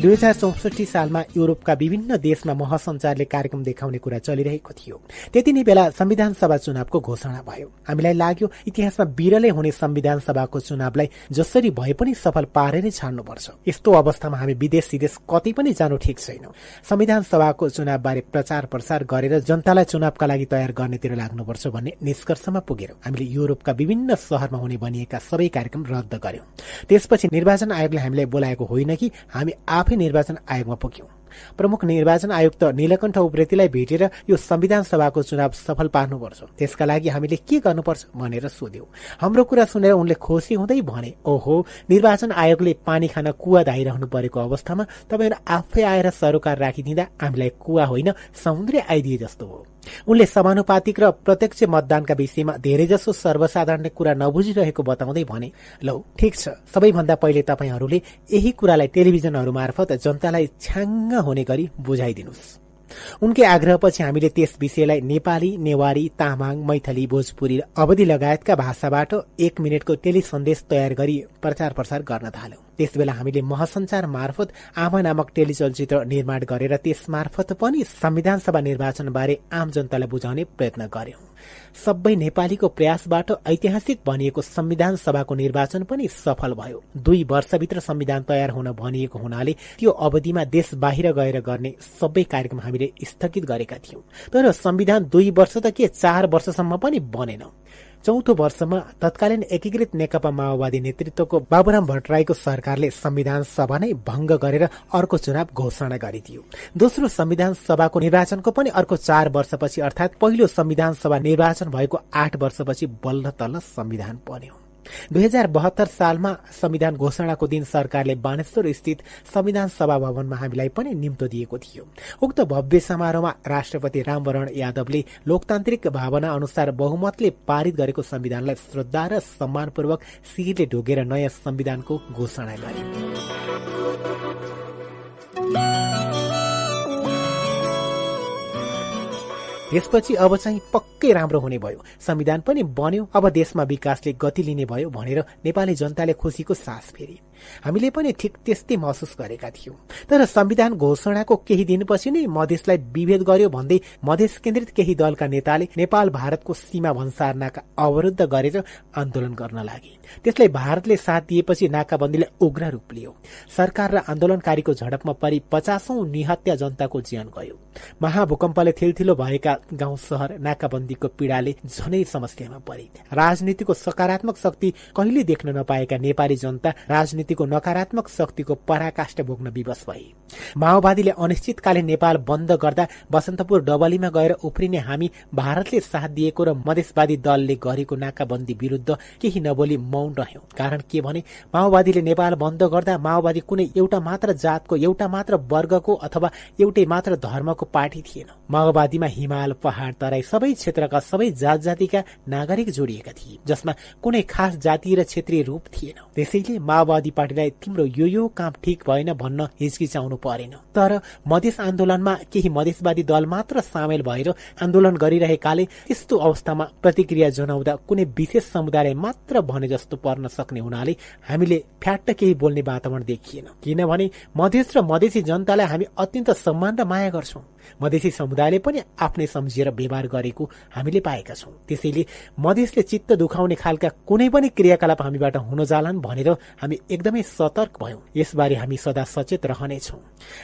दुई हजार चौसठी सालमा युरोपका विभिन्न देशमा महसञ्चारले कार्यक्रम देखाउने कुरा चलिरहेको थियो। त्यति नै बेला संविधान सभा चुनावको घोषणा भयो। हामीलाई लाग्यो इतिहासमा बिरलै हुने संविधान सभाको चुनावलाई जसरी भए पनि सफल पारेरै छाड्नुपर्छ। यस्तो अवस्थामा हामी विदेश सिदेश कतै पनि जानु ठिक छैन। संविधान सभाको चुनावबारे प्रचार प्रसार गरेर जनतालाई चुनावका लागि तयार गर्नेतिर लाग्नुपर्छ भन्ने निष्कर्षमा पुगेर। हामीले युरोपका विभिन्न शहरमा हुने भनिएका सबै कार्यक्रम रद्द गर्यौं। त्यसपछि निर्वाचन आयोगले हामीलाई बोलाएको होइन कि हामी आफै निर्वाचन आयोगमा पुग्यौं। प्रमुख निर्वाचन आयुक्त नीलकण्ठ उप्रेतीलाई भेटेर यो संविधान सभाको चुनाव सफल पार्नुपर्छ। त्यसका लागि हामीले के गर्नुपर्छ भनेर सोध्यौं। हाम्रो कुरा सुनेर उनले खुसी हुँदै भने ओहो निर्वाचन आयोगले पानी खान कुवा धाइरहनु परेको अवस्थामा तपाईँहरू आफै आएर सरोकार राखिदिँदा हामीलाई कुवा होइन समुद्रै आइदिए जस्तो हो। उनले समानुपातिक र प्रत्यक्ष मतदानका विषयमा धेरैजसो सर्वसाधारण कुरा नबुझिरहेको बताउँदै भने लौ ठिक छ। सबैभन्दा पहिले तपाईँहरूले यही कुरालाई टेलिभिजनहरू मार्फत जनतालाई छ्याङ्ग हुने गरी बुझाइदिनुहोस् उनकै आग्रहपछि हामीले त्यस विषयलाई नेपाली नेवारी तामाङ मैथली भोजपुरी अवधि लगायतका भाषाबाट एक मिनटको टेली सन्देश तयार गरी प्रचार प्रसार गर्न थाल्यौं। त्यसबेला हामीले महसञ्चार मार्फत आमा नामक टेलिचलचित्र निर्माण गरेर त्यस मार्फत पनि संविधान सभा निर्वाचन बारे आम जनतालाई बुझाउने प्रयत्न गर्यौं। सबै नेपालीको प्रयासबाट ऐतिहासिक भनिएको संविधान सभाको निर्वाचन पनि सफल भयो। दुई वर्षभित्र संविधान तयार हुन भनिएको हुनाले त्यो अवधिमा देश बाहिर गएर गर्ने सबै कार्यक्रम हामीले स्थगित गरेका थियौं। तर संविधान दुई वर्ष त के चार वर्षसम्म पनि बनेन। चौथो वर्षमा तत्कालीन एकीकृत नेकपा माओवादी नेतृत्वको बाबुराम भट्टराईको सरकारले संविधान सभा नै भंग गरेर अर्को चुनाव घोषणा गरिदियो दोस्रो संविधान सभाको निर्वाचनको पनि अर्को चार वर्षपछि अर्थात पहिलो संविधान सभा निर्वाचन भएको आठ वर्षपछि बल्ल तल्ल संविधान बन्यो। दुई हजार बहत्तर सालमा संविधान घोषणाको दिन सरकारले बानेश्वर स्थित संविधान सभा भवनमा हामीलाई पनि निम्तो दिएको थियो। उक्त भव्य समारोहमा राष्ट्रपति रामवरण यादवले लोकतान्त्रिक भावना अनुसार बहुमतले पारित गरेको संविधानलाई श्रद्धा र सम्मानपूर्वक शिरले ढोगेर नयाँ संविधानको घोषणा गरे त्यसपछि अब चाहिँ पक्कै राम्रो हुने भयो। संविधान पनि बन्यो अब देशमा विकासले गति लिने भयो भनेर नेपाली जनताले खुसीको सास फेरि। हामीले पनि ठिक त्यस्तै महसुस गरेका थियौं। तर संविधान घोषणाको केही दिनपछि नै मधेसलाई विभेद गर्यो भन्दै मधेस केन्द्रित केही दलका नेताले नेपाल भारतको सीमा भन्सार नाका अवरुद्ध गरेर आन्दोलन गर्न लागे। त्यसलाई भारतले साथ दिएपछि नाकाबन्दीले उग्र रूप लियो। सरकार र आन्दोलनकारीको झडपमा परि पचासौं निहत्या जनताको ज्यान गयो। महाभूकम्पले थिलथिलो भएका गाउँ सहर नाकाबन्दीको पीड़ाले झनै समस्यामा परे। राजनीतिको सकारात्मक शक्ति कहिले देख्न नपाएका नेपाली जनता राजनीति राजनीतिको नकारात्मक शक्तिको पराकाष्ठ भोग्न विवश भए माओवादीले अनिश्चितकालीन नेपाल बन्द गर्दा बसन्तपुर डबलीमा गएर उफ्रिने हामी भारतले साथ दिएको र मधेसवादी दलले गरेको नाकाबन्दी विरूद्ध केही नबोली मौन रह्यौं। कारण के भने माओवादीले नेपाल बन्द गर्दा माओवादी कुनै एउटा मात्र जातको एउटा मात्र वर्गको अथवा एउटै मात्र धर्मको पार्टी थिएन। माओवादीमा हिमाल पहाड़ तराई सबै क्षेत्रका सबै जात जातिका नागरिक जोडिएका थिए जसमा कुनै खास जाति र क्षेत्रीय रूप थिएन। त्यसैले माओवादी पार्टीलाई तिम्रो यो यो काम ठिक भएन भन्न हिचकिचाउनु परेन। तर मधेस आन्दोलनमा केही मधेसवादी दल मात्र सामेल भएर आन्दोलन गरिरहेकाले त्यस्तो अवस्थामा प्रतिक्रिया जनाउँदा कुनै विशेष समुदायलाई मात्र भने जस्तो पर्न सक्ने हुनाले हामीले फ्याट्ट केही बोल्ने वातावरण देखिएन। किनभने मधेस र मधेसी जनतालाई हामी अत्यन्त सम्मान र माया गर्छौं। मधेसी समुदायले पनि आफ्नै सम्झिएर व्यवहार गरेको हामीले पाएका छौं। त्यसैले मधेसले चित्त दुखाउने खालका कुनै पनि क्रियाकलाप हामीबाट हुन जालान् भनेर हामी एकदमै सतर्क भयौं। यसबारे हामी सदा सचेत रहनेछौ।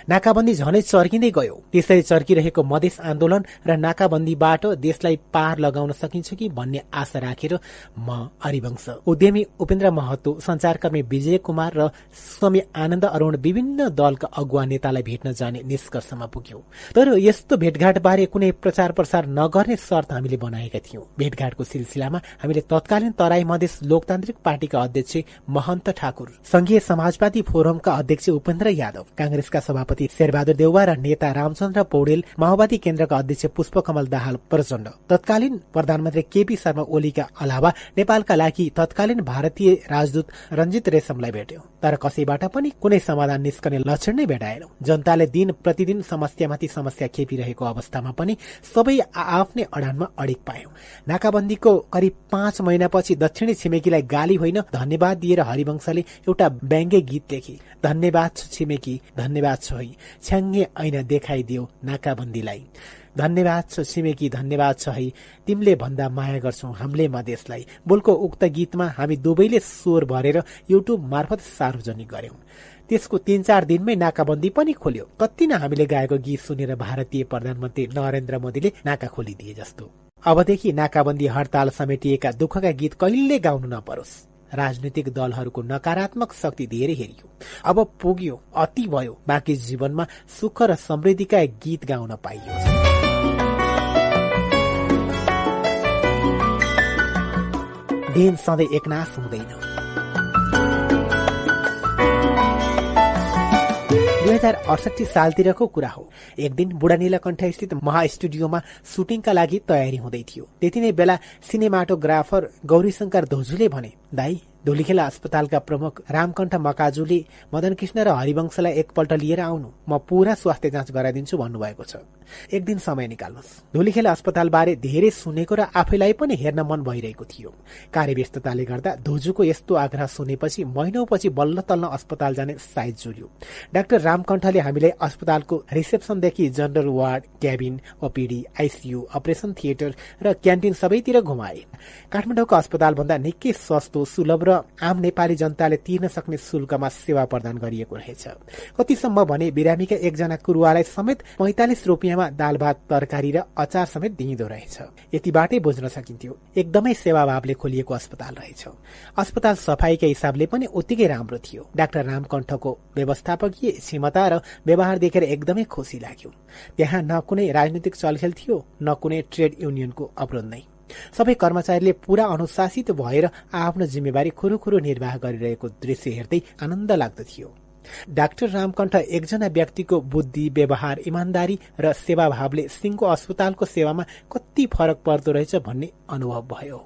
नाकाबन्दी झनै चर्किँदै गयो। त्यसरी चर्किरहेको मधेस आन्दोलन र नाकाबन्दीबाट देशलाई पार लगाउन सकिन्छ कि भन्ने आशा राखेर म हरिवंश। उद्यमी उपेन्द्र महतो संचारकर्मी विजय कुमार र स्वामी आनन्द अरूण विभिन्न दलका अगुवा नेतालाई भेट्न जाने निष्कर्षमा पुग्यौं। तर यस्तो भेटघाट बारे कुनै प्रचार प्रसार नगर्ने शर्त हामीले बनाएका थियौं। भेटघाटको सिलसिलामा हामीले तत्कालीन तराई मधेस लोकतान्त्रिक पार्टीका अध्यक्ष महन्त ठाकुर संघीय समाजवादी फोरमका अध्यक्ष उपेन्द्र यादव कांग्रेसका सभापति शेरबहादुर देउवा र नेता रामचन्द्र पौडेल माओवादी केन्द्रका अध्यक्ष पुष्पकमल दाहाल प्रचण्ड। तत्कालीन प्रधानमन्त्री केपी शर्मा ओलीका अलावा नेपालका लागि तत्कालीन भारतीय राजदूत रञ्जित रेशमलाई भेट्यौं। तर कसैबाट पनि कुनै समाधान निस्कने लक्षण नै भेटाएनौ। जनताले दिन प्रतिदिन समस्यामाथि समस्या खेपिरहेको अवस्थामा पनि सबै आफ्नै अडानमा अडिक पायौं। नाकाबन्दीको करिब पाँच महिनापछि दक्षिणी छिमेकीलाई गाली होइन धन्यवाद दिएर हरिवंशले एउटा व्यङ्ग्य गीत लेखे। धन्यवाद छ छिमेकी धन्यवाद छ है। छ्याङ्गे ऐना देखाइदियो नाकाबन्दीलाई। धन्यवाद छ छिमेकी धन्यवाद छ है। तिमीले भन्दा माया गर्छौ हामीले मधेसलाई। बोलको उक्त गीतमा हामी दुवैले स्वर भरेर युट्युब मार्फत सार्वजनिक गर्यौं त्यसको तीन चार दिनमै नाकाबन्दी पनि खोल्यो। कति नै हामीले गाएको गीत सुनेर भारतीय प्रधानमन्त्री नरेन्द्र मोदीले नाका खोलिदिए जस्तो। अबदेखि नाकाबन्दी हडताल समेटिएका दुःखका गीत कहिले गाउनु नपरोस्। राजनैतिक दलहरूको नकारात्मक शक्ति धेरै हेरियो। अब पुग्यो अति भयो बाँकी जीवनमा सुख र समृद्धिका गीत गाउन पाइयो। दिन सधैँ एकनाश हुँदैन। दुई हजार अडसठी सालतिरको कुरा हो। एक दिन बुढा नीलकण्ठ स्थित महा स्टुडियोमा सुटिङका लागि तयारी हुँदै थियो। त्यति नै बेला सिनेमाटोग्राफर गौरीशंकर धोजुले भने दाई धुलीखेला अस्पतालका प्रमुख रामकण्ठ मकाजुले मदन कृष्ण र हरिवंशलाई एकपल्ट लिएर आउनु। म पूरा स्वास्थ्य जाँच गराइदिन्छु भन्नुभएको छ। एक दिन समय निकाल्नुहोस्। धुलीखेल अस्पतालबारे धेरै सुनेको र आफैलाई पनि हेर्न मन भइरहेको थियो। कार्यव्यस्तताले गर्दा धोजुको यस्तो आग्रह सुनेपछि महिनौपछि बल्ल तल्ल अस्पताल जाने साइज जुर्यो डाक्टर रामकण्ठले हामीलाई अस्पतालको रिसेप्सनदेखि general ward cabin OPD ICU operation theatre र क्यान्टिन सबैतिर घुमाए। काठमाडौँको अस्पतालभन्दा निकै सस्तो सुलभ र आम नेपाली जनताले तिर्न सक्ने शुल्कमा सेवा प्रदान गरिएको रहेछ। कतिसम्म भने बिरामीका एकजना कुरुवालाई समेत पैंतालिस रुपियाँमा दाल भात तरकारी र अचार समेत दिइँदो रहेछ। यतिबाटै बुझ्न सकिन्थ्यो। एकदमै सेवाभावले खोलिएको अस्पताल रहेछ। अस्पताल सफाईका हिसाबले पनि उत्तिकै राम्रो थियो। डाक्टर रामकण्ठको व्यवस्थापकीय क्षमता र व्यवहार देखेर एकदमै खुसी लाग्यो। त्यहाँ न कुनै राजनीतिक चलखेल थियो न कुनै ट्रेड युनियनको अवरोध नै। सबै कर्मचारीले पूरा अनुशासित भएर आफ्नो जिम्मेवारी खुरुखुरु निर्वाह गरिरहेको दृश्य हेर्दै आनन्द लाग्दथ्यो डाक्टर रामकण्ठ एकजना व्यक्तिको बुद्धि व्यवहार इमान्दारी र सेवाभावले सिंहको अस्पतालको सेवामा कति फरक पर्दो रहेछ भन्ने अनुभव भयो।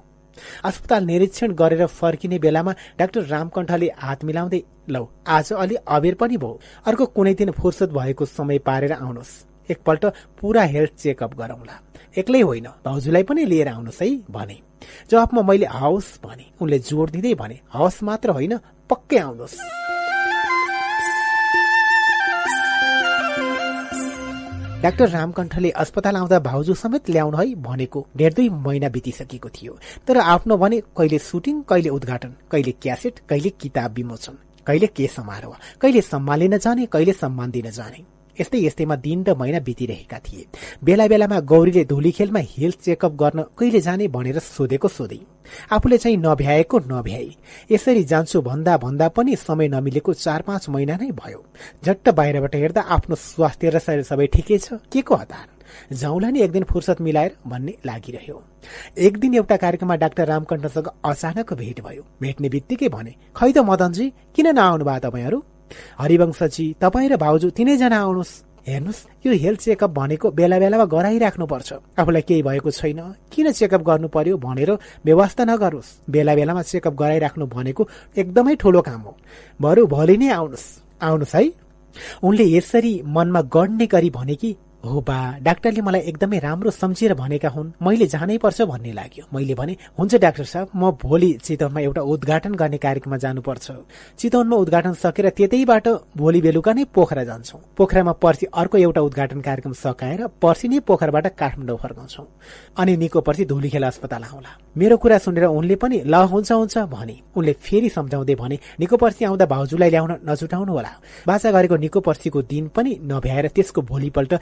अस्पताल निरीक्षण गरेर फर्किने बेलामा डाक्टर रामकण्ठले हात मिलाउँदै लौ आज अलि अबेर पनि भयो अर्को कुनै दिन फुर्सद भएको समय पारेर आउनुहोस् एकपल्ट पूरा हेल्थ चेकअप गरौंला। एक्लै होइन भाउजूलाई पनि लिएर आउनुहोस् है भने। जवाबमा मैले हवस् भने। उनले जोड दिँदै भने हवस् मात्र होइन पक्कै आउनुहोस्। डाक्टर रामकण्ठले अस्पताल आउँदा भाउजू समेत ल्याउनु है भनेको डेढ दुई महिना बितिसकेको थियो। तर आफ्नो भने कहिले सुटिङ कहिले उद्घाटन कहिले क्यासेट कहिले किताब विमोचन कहिले के समारोह कहिले सम्मान लिन जाने कहिले सम्मान दिन जाने। यस्तै यस्तैमा दिन र महिना बितिरहेका थिए। बेला बेलामा गौरीले धुली खेलमा हेल्थ चेकअप गर्न कहिले जाने भनेर सोधेको सोधे। आफूले चाहिँ नभ्याएको नभ्याए यसरी जान्छु भन्दा भन्दा पनि समय नमिलेको चार पाँच महिना नै भयो। झट्ट बाहिरबाट हेर्दा आफ्नो स्वास्थ्य र शरीर सबै ठिकै छ। के को हतार जाउँला नि एक दिन फुर्सद मिलाएर भन्ने लागिरह्यो। एक दिन एउटा कार्यक्रममा डाक्टर रामकण्ठसँग अचानक भेट भयो। भेट्ने बित्तिकै भने खै त मदनजी किन नआउनु भयो तपाईँहरू? हरिवंशजी तपाईँ र भाउजू तिनैजना आउनुहोस्। हेर्नुहोस् यो हेल्थ चेकअप भनेको बेला बेलामा गराइराख्नुपर्छ। आफूलाई केही भएको छैन। किन चेकअप गर्नु पर्यो भनेर व्यवस्था नगरोस्। बेला बेलामा चेकअप गराइराख्नु भनेको एकदमै ठुलो काम हो। बरु भोलि नै आउनुहोस्। आउनुहोस् है। उनले यसरी मनमा गढ्ने गरी भने कि हो बा डाक्टरले मलाई एकदमै राम्रो सम्झेर भनेका हुन्। मैले जानै पर्छ भन्ने लाग्यो। मैले भने हुन्छ डाक्टर साहब म भोलि चितवनमा एउटा उद्घाटन गर्ने कार्यक्रममा जानुपर्छ। चितवनमा उद्घाटन सकेर त्यतैबाट भोलि बेलुका नै पोखरा जान्छौ। पोखरामा पर्सि अर्को एउटा उद्घाटन कार्यक्रम सकाएर पर्सि नै पोखराबाट काठमाडौँ फर्काउँछौ। अनि निको पर्सि धुलीखेल अस्पताल आउला। मेरो कुरा सुनेर उनले पनि ल हुन्छ हुन्छ भने। उनले फेरि सम्झाउँदै भने निको पर्सि आउँदा भाउजूलाई ल्याउन नजुटाउनु होला बाचा गरेको निको पर्सीको दिन पनि नभ्याएर त्यसको भोलिपल्ट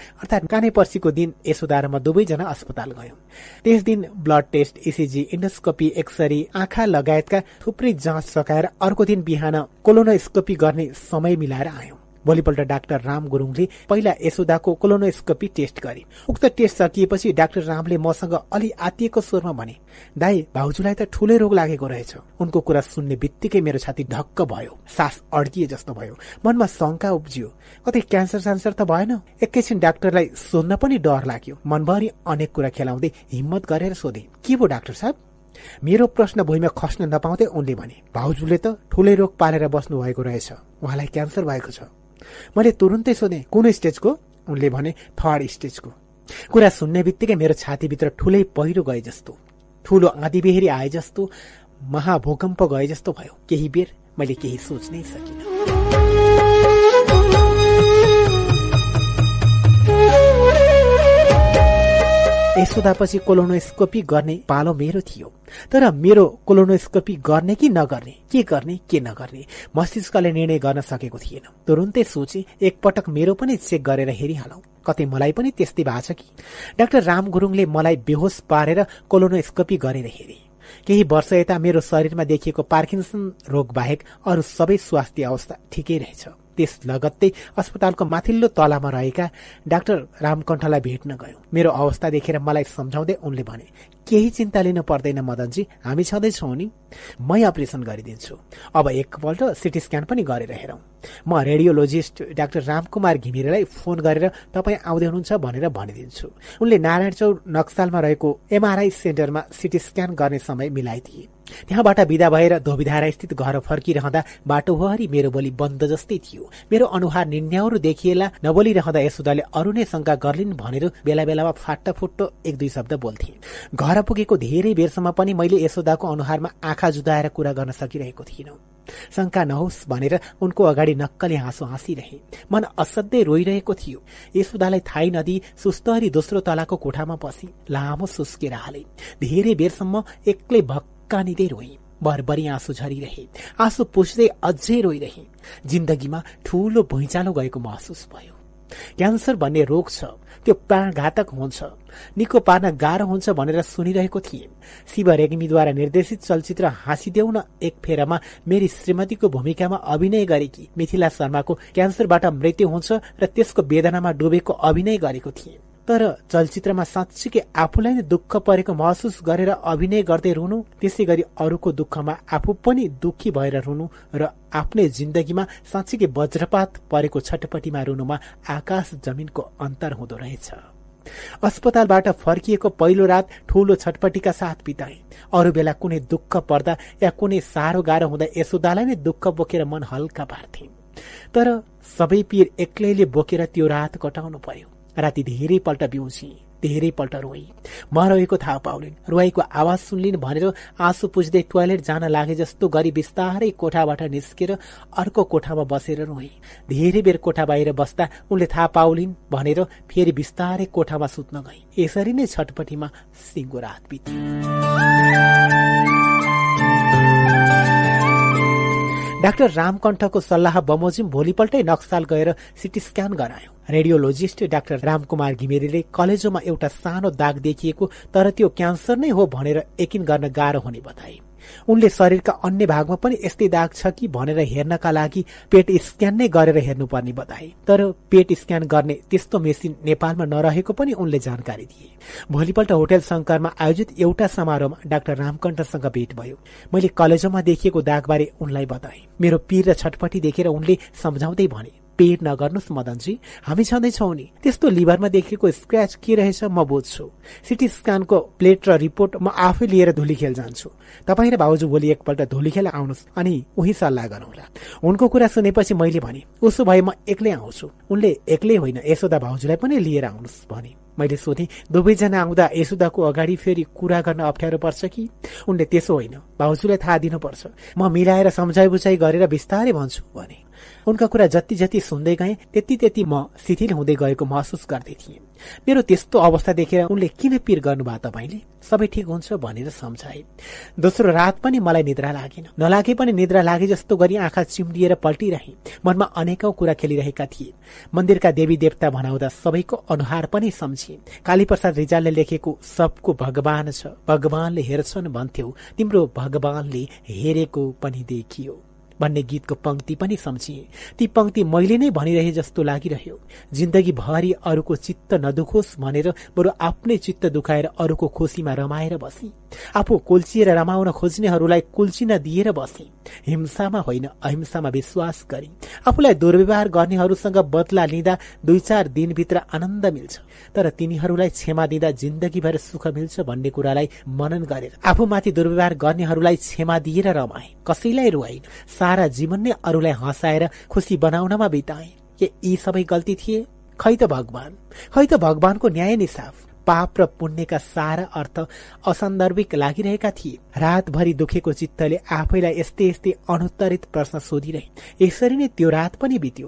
काने पर्सीको दिन यशोदा र म दुवैजना अस्पताल गयौं। त्यस दिन blood test ECG endoscopy X-ray आँखा लगायतका थुप्रै जाँच सकाएर अर्को दिन बिहान कोलोनोस्कोपी गर्ने समय मिलाएर आयौं। भोलिपल्ट डाक्टर राम गुरुङले पहिला यशोदाको कोलोनोस्कोपी टेस्ट गरे। उक्त टेस्ट सकिएपछि डाक्टर रामले मसँग अलि आतिएको स्वरमा भने दाई भाउजूलाई त ठूलै रोग लागेको रहेछ। उनको कुरा सुन्ने बित्तिकै मेरो छाती ढक्क भयो। सास अड्किए जस्तो भयो। मनमा शंका उब्जियो। कतै क्यान्सर स्यान्सर त भएन। एकैछिन डाक्टरलाई सोध्न पनि डर लाग्यो। मनभरि अनेक कुरा खेलाउँदै हिम्मत गरेर सोधे के भो डाक्टर साहब? मेरो प्रश्न भुइँमा खस्न नपाउँदै उनले भने भाउजूले त ठूलै रोग पालेर बस्नु भएको रहेछ। उहाँलाई क्यान्सर भएको छ। मैले तुरुन्तै सोधेँ कुन स्टेजको? उनले भने थर्ड स्टेजको। कुरा सुन्ने बित्तिकै मेरो छातीभित्र ठुलै पहिरो गए जस्तो। ठुलो आँधीबेहरी आए जस्तो महाभूकम्प गए जस्तो भयो। केही बेर मैले केही सोच्नै सकिनँ। यसोदापछि कोलोनोस्कोपी गर्ने पालो मेरो थियो। तर मेरो कोलोनोस्कोपी गर्ने कि नगर्ने के गर्ने के नगर्ने मस्तिष्कले निर्णय गर्न सकेको थिएन। तुरुन्तै सोचे एकपटक मेरो पनि चेक गरेर हेरिहालौ। कतै मलाई पनि त्यस्तै भएको छ कि? डाक्टर राम गुरुङले मलाई बेहोस पारेर कोलोनोस्कोपी गरेर हेरे। केही वर्ष यता मेरो शरीरमा देखिएको पार्किन्सन रोग बाहेक अरू सबै स्वास्थ्य अवस्था ठिकै रहेछ। त्यस लगत्तै अस्पतालको माथिल्लो तलामा रहेका डाक्टर रामकण्ठलाई भेट्न गयौं मेरो अवस्था देखेर मलाई सम्झाउँदै उनले भने केही चिन्ता लिनु पर्दैन मदनजी हामी छँदैछौ नि। मै अपरेसन गरिदिन्छु। अब एकपल्ट सिटी स्क्यान पनि गरेर हेरौं। म रेडियोलोजिस्ट डाक्टर रामकुमार घिमिरेलाई फोन गरेर तपाईँ आउँदै हुनुहुन्छ भनेर भनिदिन्छु। उनले नारायण चौर नक्सालमा रहेको एमआरआई सेन्टरमा सिटी स्क्यान गर्ने समय मिलाइदिए। त्यहाँबाट विदा भएर धोबिधारा स्थित घर फर्किरहँदा बाटोभरि मेरो बोली बन्द जस्तै थियो। मेरो अनुहार निन्याउरो देखिएला नबोलिरहँदा यशोदाले अरू नै शंका गर्लिन् भनेर बेला बेलामा एक दुई शब्द बोल्थे। घर पुगेको धेरै बेरसम्म पनि मैले यशोदाको अनुहारमा आँखा जुदाएर कुरा गर्न सकिरहेको थिइनँ। शंका नहोस् भनेर उनको अगाडि नक्कले हाँसो हाँसिरहे। मन असाध्यै रोइरहेको थियो। यशोदालाई थाहै नदी सुस्तरी दोस्रो तलाको कोठामा पसी लामो सुस्केर हाले। धेरै बेरसम्म एक्लै भक् कानिँदै रोए भरभरि आँसु झरिरहे आँसु पुस्दै अझै रोइरहे जिन्दगीमा ठूलो भुइँचालो गएको महसुस भयो। क्यान्सर भन्ने रोग छ त्यो प्राणघातक हुन्छ। निको पार्न गाह्रो हुन्छ भनेर सुनिरहेको थिए। शिव रेग्मीद्वारा निर्देशित चलचित्र हाँसिदेऊ न एक फेरमा मेरी श्रीमतीको भूमिकामा अभिनय गरेकी मिथिला शर्माको क्यान्सरबाट मृत्यु हुन्छ र त्यसको वेदनामा डुबेको अभिनय गरेको थिए। तर चलचित्रमा साँच्चीकै आफूलाई नै दुःख परेको महसुस गरेर अभिनय गर्दै रुनु त्यसै गरी अरूको दुःखमा आफू पनि दुखी भएर रुनु र आफ्नै जिन्दगीमा साँच्चीकै वज्रपात परेको छटपटीमा रुनुमा आकाश जमिनको अन्तर हुँदो रहेछ। अस्पतालबाट फर्किएको पहिलो रात ठूलो छटपटीका साथ बिताए। अरू बेला कुनै दुःख पर्दा या कुनै साह्रो गाह्रो हुँदा यशोदालाई नै दुःख बोकेर मन हल्का पार्थे। तर सबै पीर एक्लैले बोकेर त्यो रात कटाउनु पर्यो। राति धेरैपल्ट बिउसी धेरैपल्ट रोई। म रहेको थाहा पाउलिन् रोएको आवाज सुन्लिन् भनेर आँसु पुज्दै टोयलेट जान लागे जस्तो गरी बिस्तारै कोठाबाट निस्केर अर्को कोठामा बसेर रोए धेरै बेर कोठा बाहिर बस्दा उनले थाहा पाउलिन् भनेर फेरि बिस्तारै कोठामा सुत्न गए यसरी नै छटपटीमा सिङ्गो रात बित्यो। डाक्टर रामकण्ठको सल्लाह बमोजिम भोलिपल्टै नक्साल गएर सिटी स्क्यान गरायौं। रेडियोलोजिस्ट डाक्टर रामकुमार घिमिरेले कलेजोमा एउटा सानो दाग देखिएको तर त्यो क्यान्सर नै हो भनेर यकिन गर्न गाह्रो हुने बताए। उनले शरीरका अन्य भागमा पनि यस्तै दाग छ कि भनेर हेर्नका लागि पेट स्क्यान नै गरेर हेर्नुपर्ने बताए। तर पेट स्क्यान गर्ने त्यस्तो मेसिन नेपालमा नरहेको पनि उनले जानकारी दिए। भोलिपल्ट होटल शङ्करमा आयोजित एउटा समारोहमा डाक्टर रामकण्ठसँग भेट भयो। मैले कलेजोमा देखिएको दागबारे उनलाई बताए। मेरो पीर र छटपटी देखेर उनले सम्झाउँदै भने पेट नगर्नुहोस् मदनजी। हामी छँदैछौ नि। त्यस्तो लिभरमा देखेको स्क्रच के रहेछ म बुझ्छु। सिटी स्क्यानको प्लेट र रिपोर्ट म आफै लिएर धुलीखेल जान्छु। तपाईँ र भाउजू भोलि एकपल्ट धुलीखेल आउनुहोस् अनि उही सल्लाह गरौँला उनको कुरा सुनेपछि मैले भने उसो भए म एक्लै आउँछु। उनले एक्लै होइन यशोदा भाउजूलाई पनि लिएर आउनुहोस् भने। मैले सोधेँ दुवैजना आउँदा यशोदाको अगाडि फेरि कुरा गर्न अप्ठ्यारो पर्छ कि? उनले त्यसो होइन भाउजूलाई थाहा दिनुपर्छ। म मिलाएर सम्झाइ बुझाइ गरेर बिस्तारै भन्छु भने। उनका कुरा जति जति सुन्दै गए त्यति त्यति म शिथिल हुँदै गएको महसुस गर्दै थिएँ। मेरो त्यस्तो अवस्था देखेर उनले किन पिर गर्नुभयो तपाईँले? सबै ठिक हुन्छ भनेर सम्झाए। दोस्रो रात पनि मलाई निद्रा लागेन। नलागे पनि निद्रा लागे जस्तो गरी आँखा चिम्लिएर पल्टिरहे। मनमा अनेकौं कुरा खेलिरहेका थिए। मन्दिरका देवी देवता भनाउँदा सबैको अनुहार पनि सम्झे कालीप्रसाद रिजालले लेखेको सबको भगवान छ। भगवानले हेर्छन् भन्थ्यौ। तिम्रो भगवानले हेरेको पनि देखियो। भन्ने गीतको पंक्ति पनि सम्झिए। ती पंक्ति मैले नै भनिरहे जस्तो लागिरह्यो। जिन्दगी भरि अरूको चित्त नदुखोस् भनेर बरु आफ्नै चित्त दुखाएर अरूको खुसीमा रमाएर बसी। आफू कुल्चिएर रमाउन खोज्नेहरूलाई कुल्चिन दिएर बसे। हिंसामा होइन अहिंसामा विश्वास गरी। आफूलाई दुर्व्यवहार गर्नेहरूसँग बदला लिँदा दुई चार दिनभित्र आनन्द मिल्छ। तर तिनीहरूलाई क्षमा दिँदा जिन्दगीभर सुख मिल्छ भन्ने कुरालाई मनन गरेर आफूमाथि दुर्व्यवहार गर्नेहरूलाई क्षमा दिएर रमाए। कसैलाई रुवाइन? सारा जीवन नै अरूलाई हँसाएर खुसी बनाउनमा बिताए। के यी सबै गल्ती थिए? खै त भगवान? खै त भगवानको न्याय निसाफ पाप र पुण्यका सारा अर्थ असन्दर्भिक लागिरहेका थिए। रातभरि दुखेको चित्तले आफैलाई यस्तै यस्तै अनुत्तरित प्रश्न सोधिरहे। यसरी नै त्यो रात पनि बित्यो।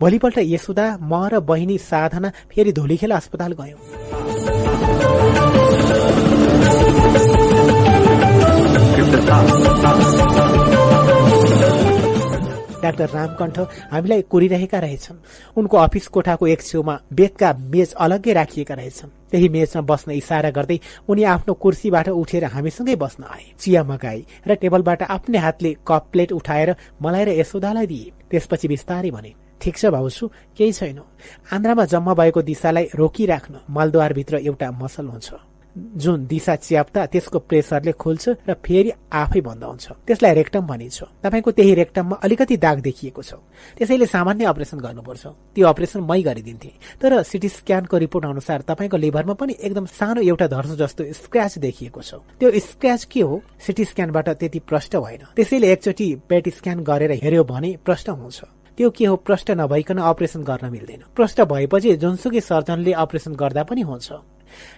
भोलिपल्ट यसुदा म र बहिनी साधना फेरि धुलीखेल अस्पताल गयौं। डाक्टर रामकण्ठ हामीलाई कोरिरहेका रहेछन्। उनको अफिस कोठाको एक छेउमा बेदका मेज अलग्गै राखिएका रहेछन्। त्यही मेजमा बस्न इसारा गर्दै उनी आफ्नो कुर्सीबाट उठेर हामीसँगै बस्न आए। चिया मगाई र टेबलबाट आफ्नै हातले कप प्लेट उठाएर मलाई र यशोदालाई दिए। त्यसपछि बिस्तारै भने ठिक छ भाउसु केही छैन। आन्द्रामा जम्मा भएको दिशालाई रोकिराख्न मलद्वारभित्र एउटा मसल हुन्छ। जुन दिशा च्याप्दा त्यसको प्रेसरले खुल्छ र फेरि आफै बन्द हुन्छ। त्यसलाई रेक्टम भनिन्छ। तपाईँको त्यही रेक्टममा अलिकति दाग देखिएको छ। त्यसैले सामान्य अपरेसन गर्नुपर्छ। त्यो अपरेसन मै गरिदिन्थे। तर सिटी स्क्यानको रिपोर्ट अनुसार तपाईँको लिभरमा पनि एकदम सानो एउटा धर्सो जस्तो स्क्रच देखिएको छ। त्यो स्क्रच के हो? सिटी स्क्यानबाट त्यति प्रष्ट भएन। त्यसैले एकचोटि पेट स्क्यान गरेर हेर्यो भने प्रष्ट हुन्छ। त्यो के हो? प्रष्ट नभइकन अपरेसन गर्न मिल्दैन। प्रष्ट भएपछि जुनसुकै सर्जनले अपरेसन गर्दा पनि हुन्छ।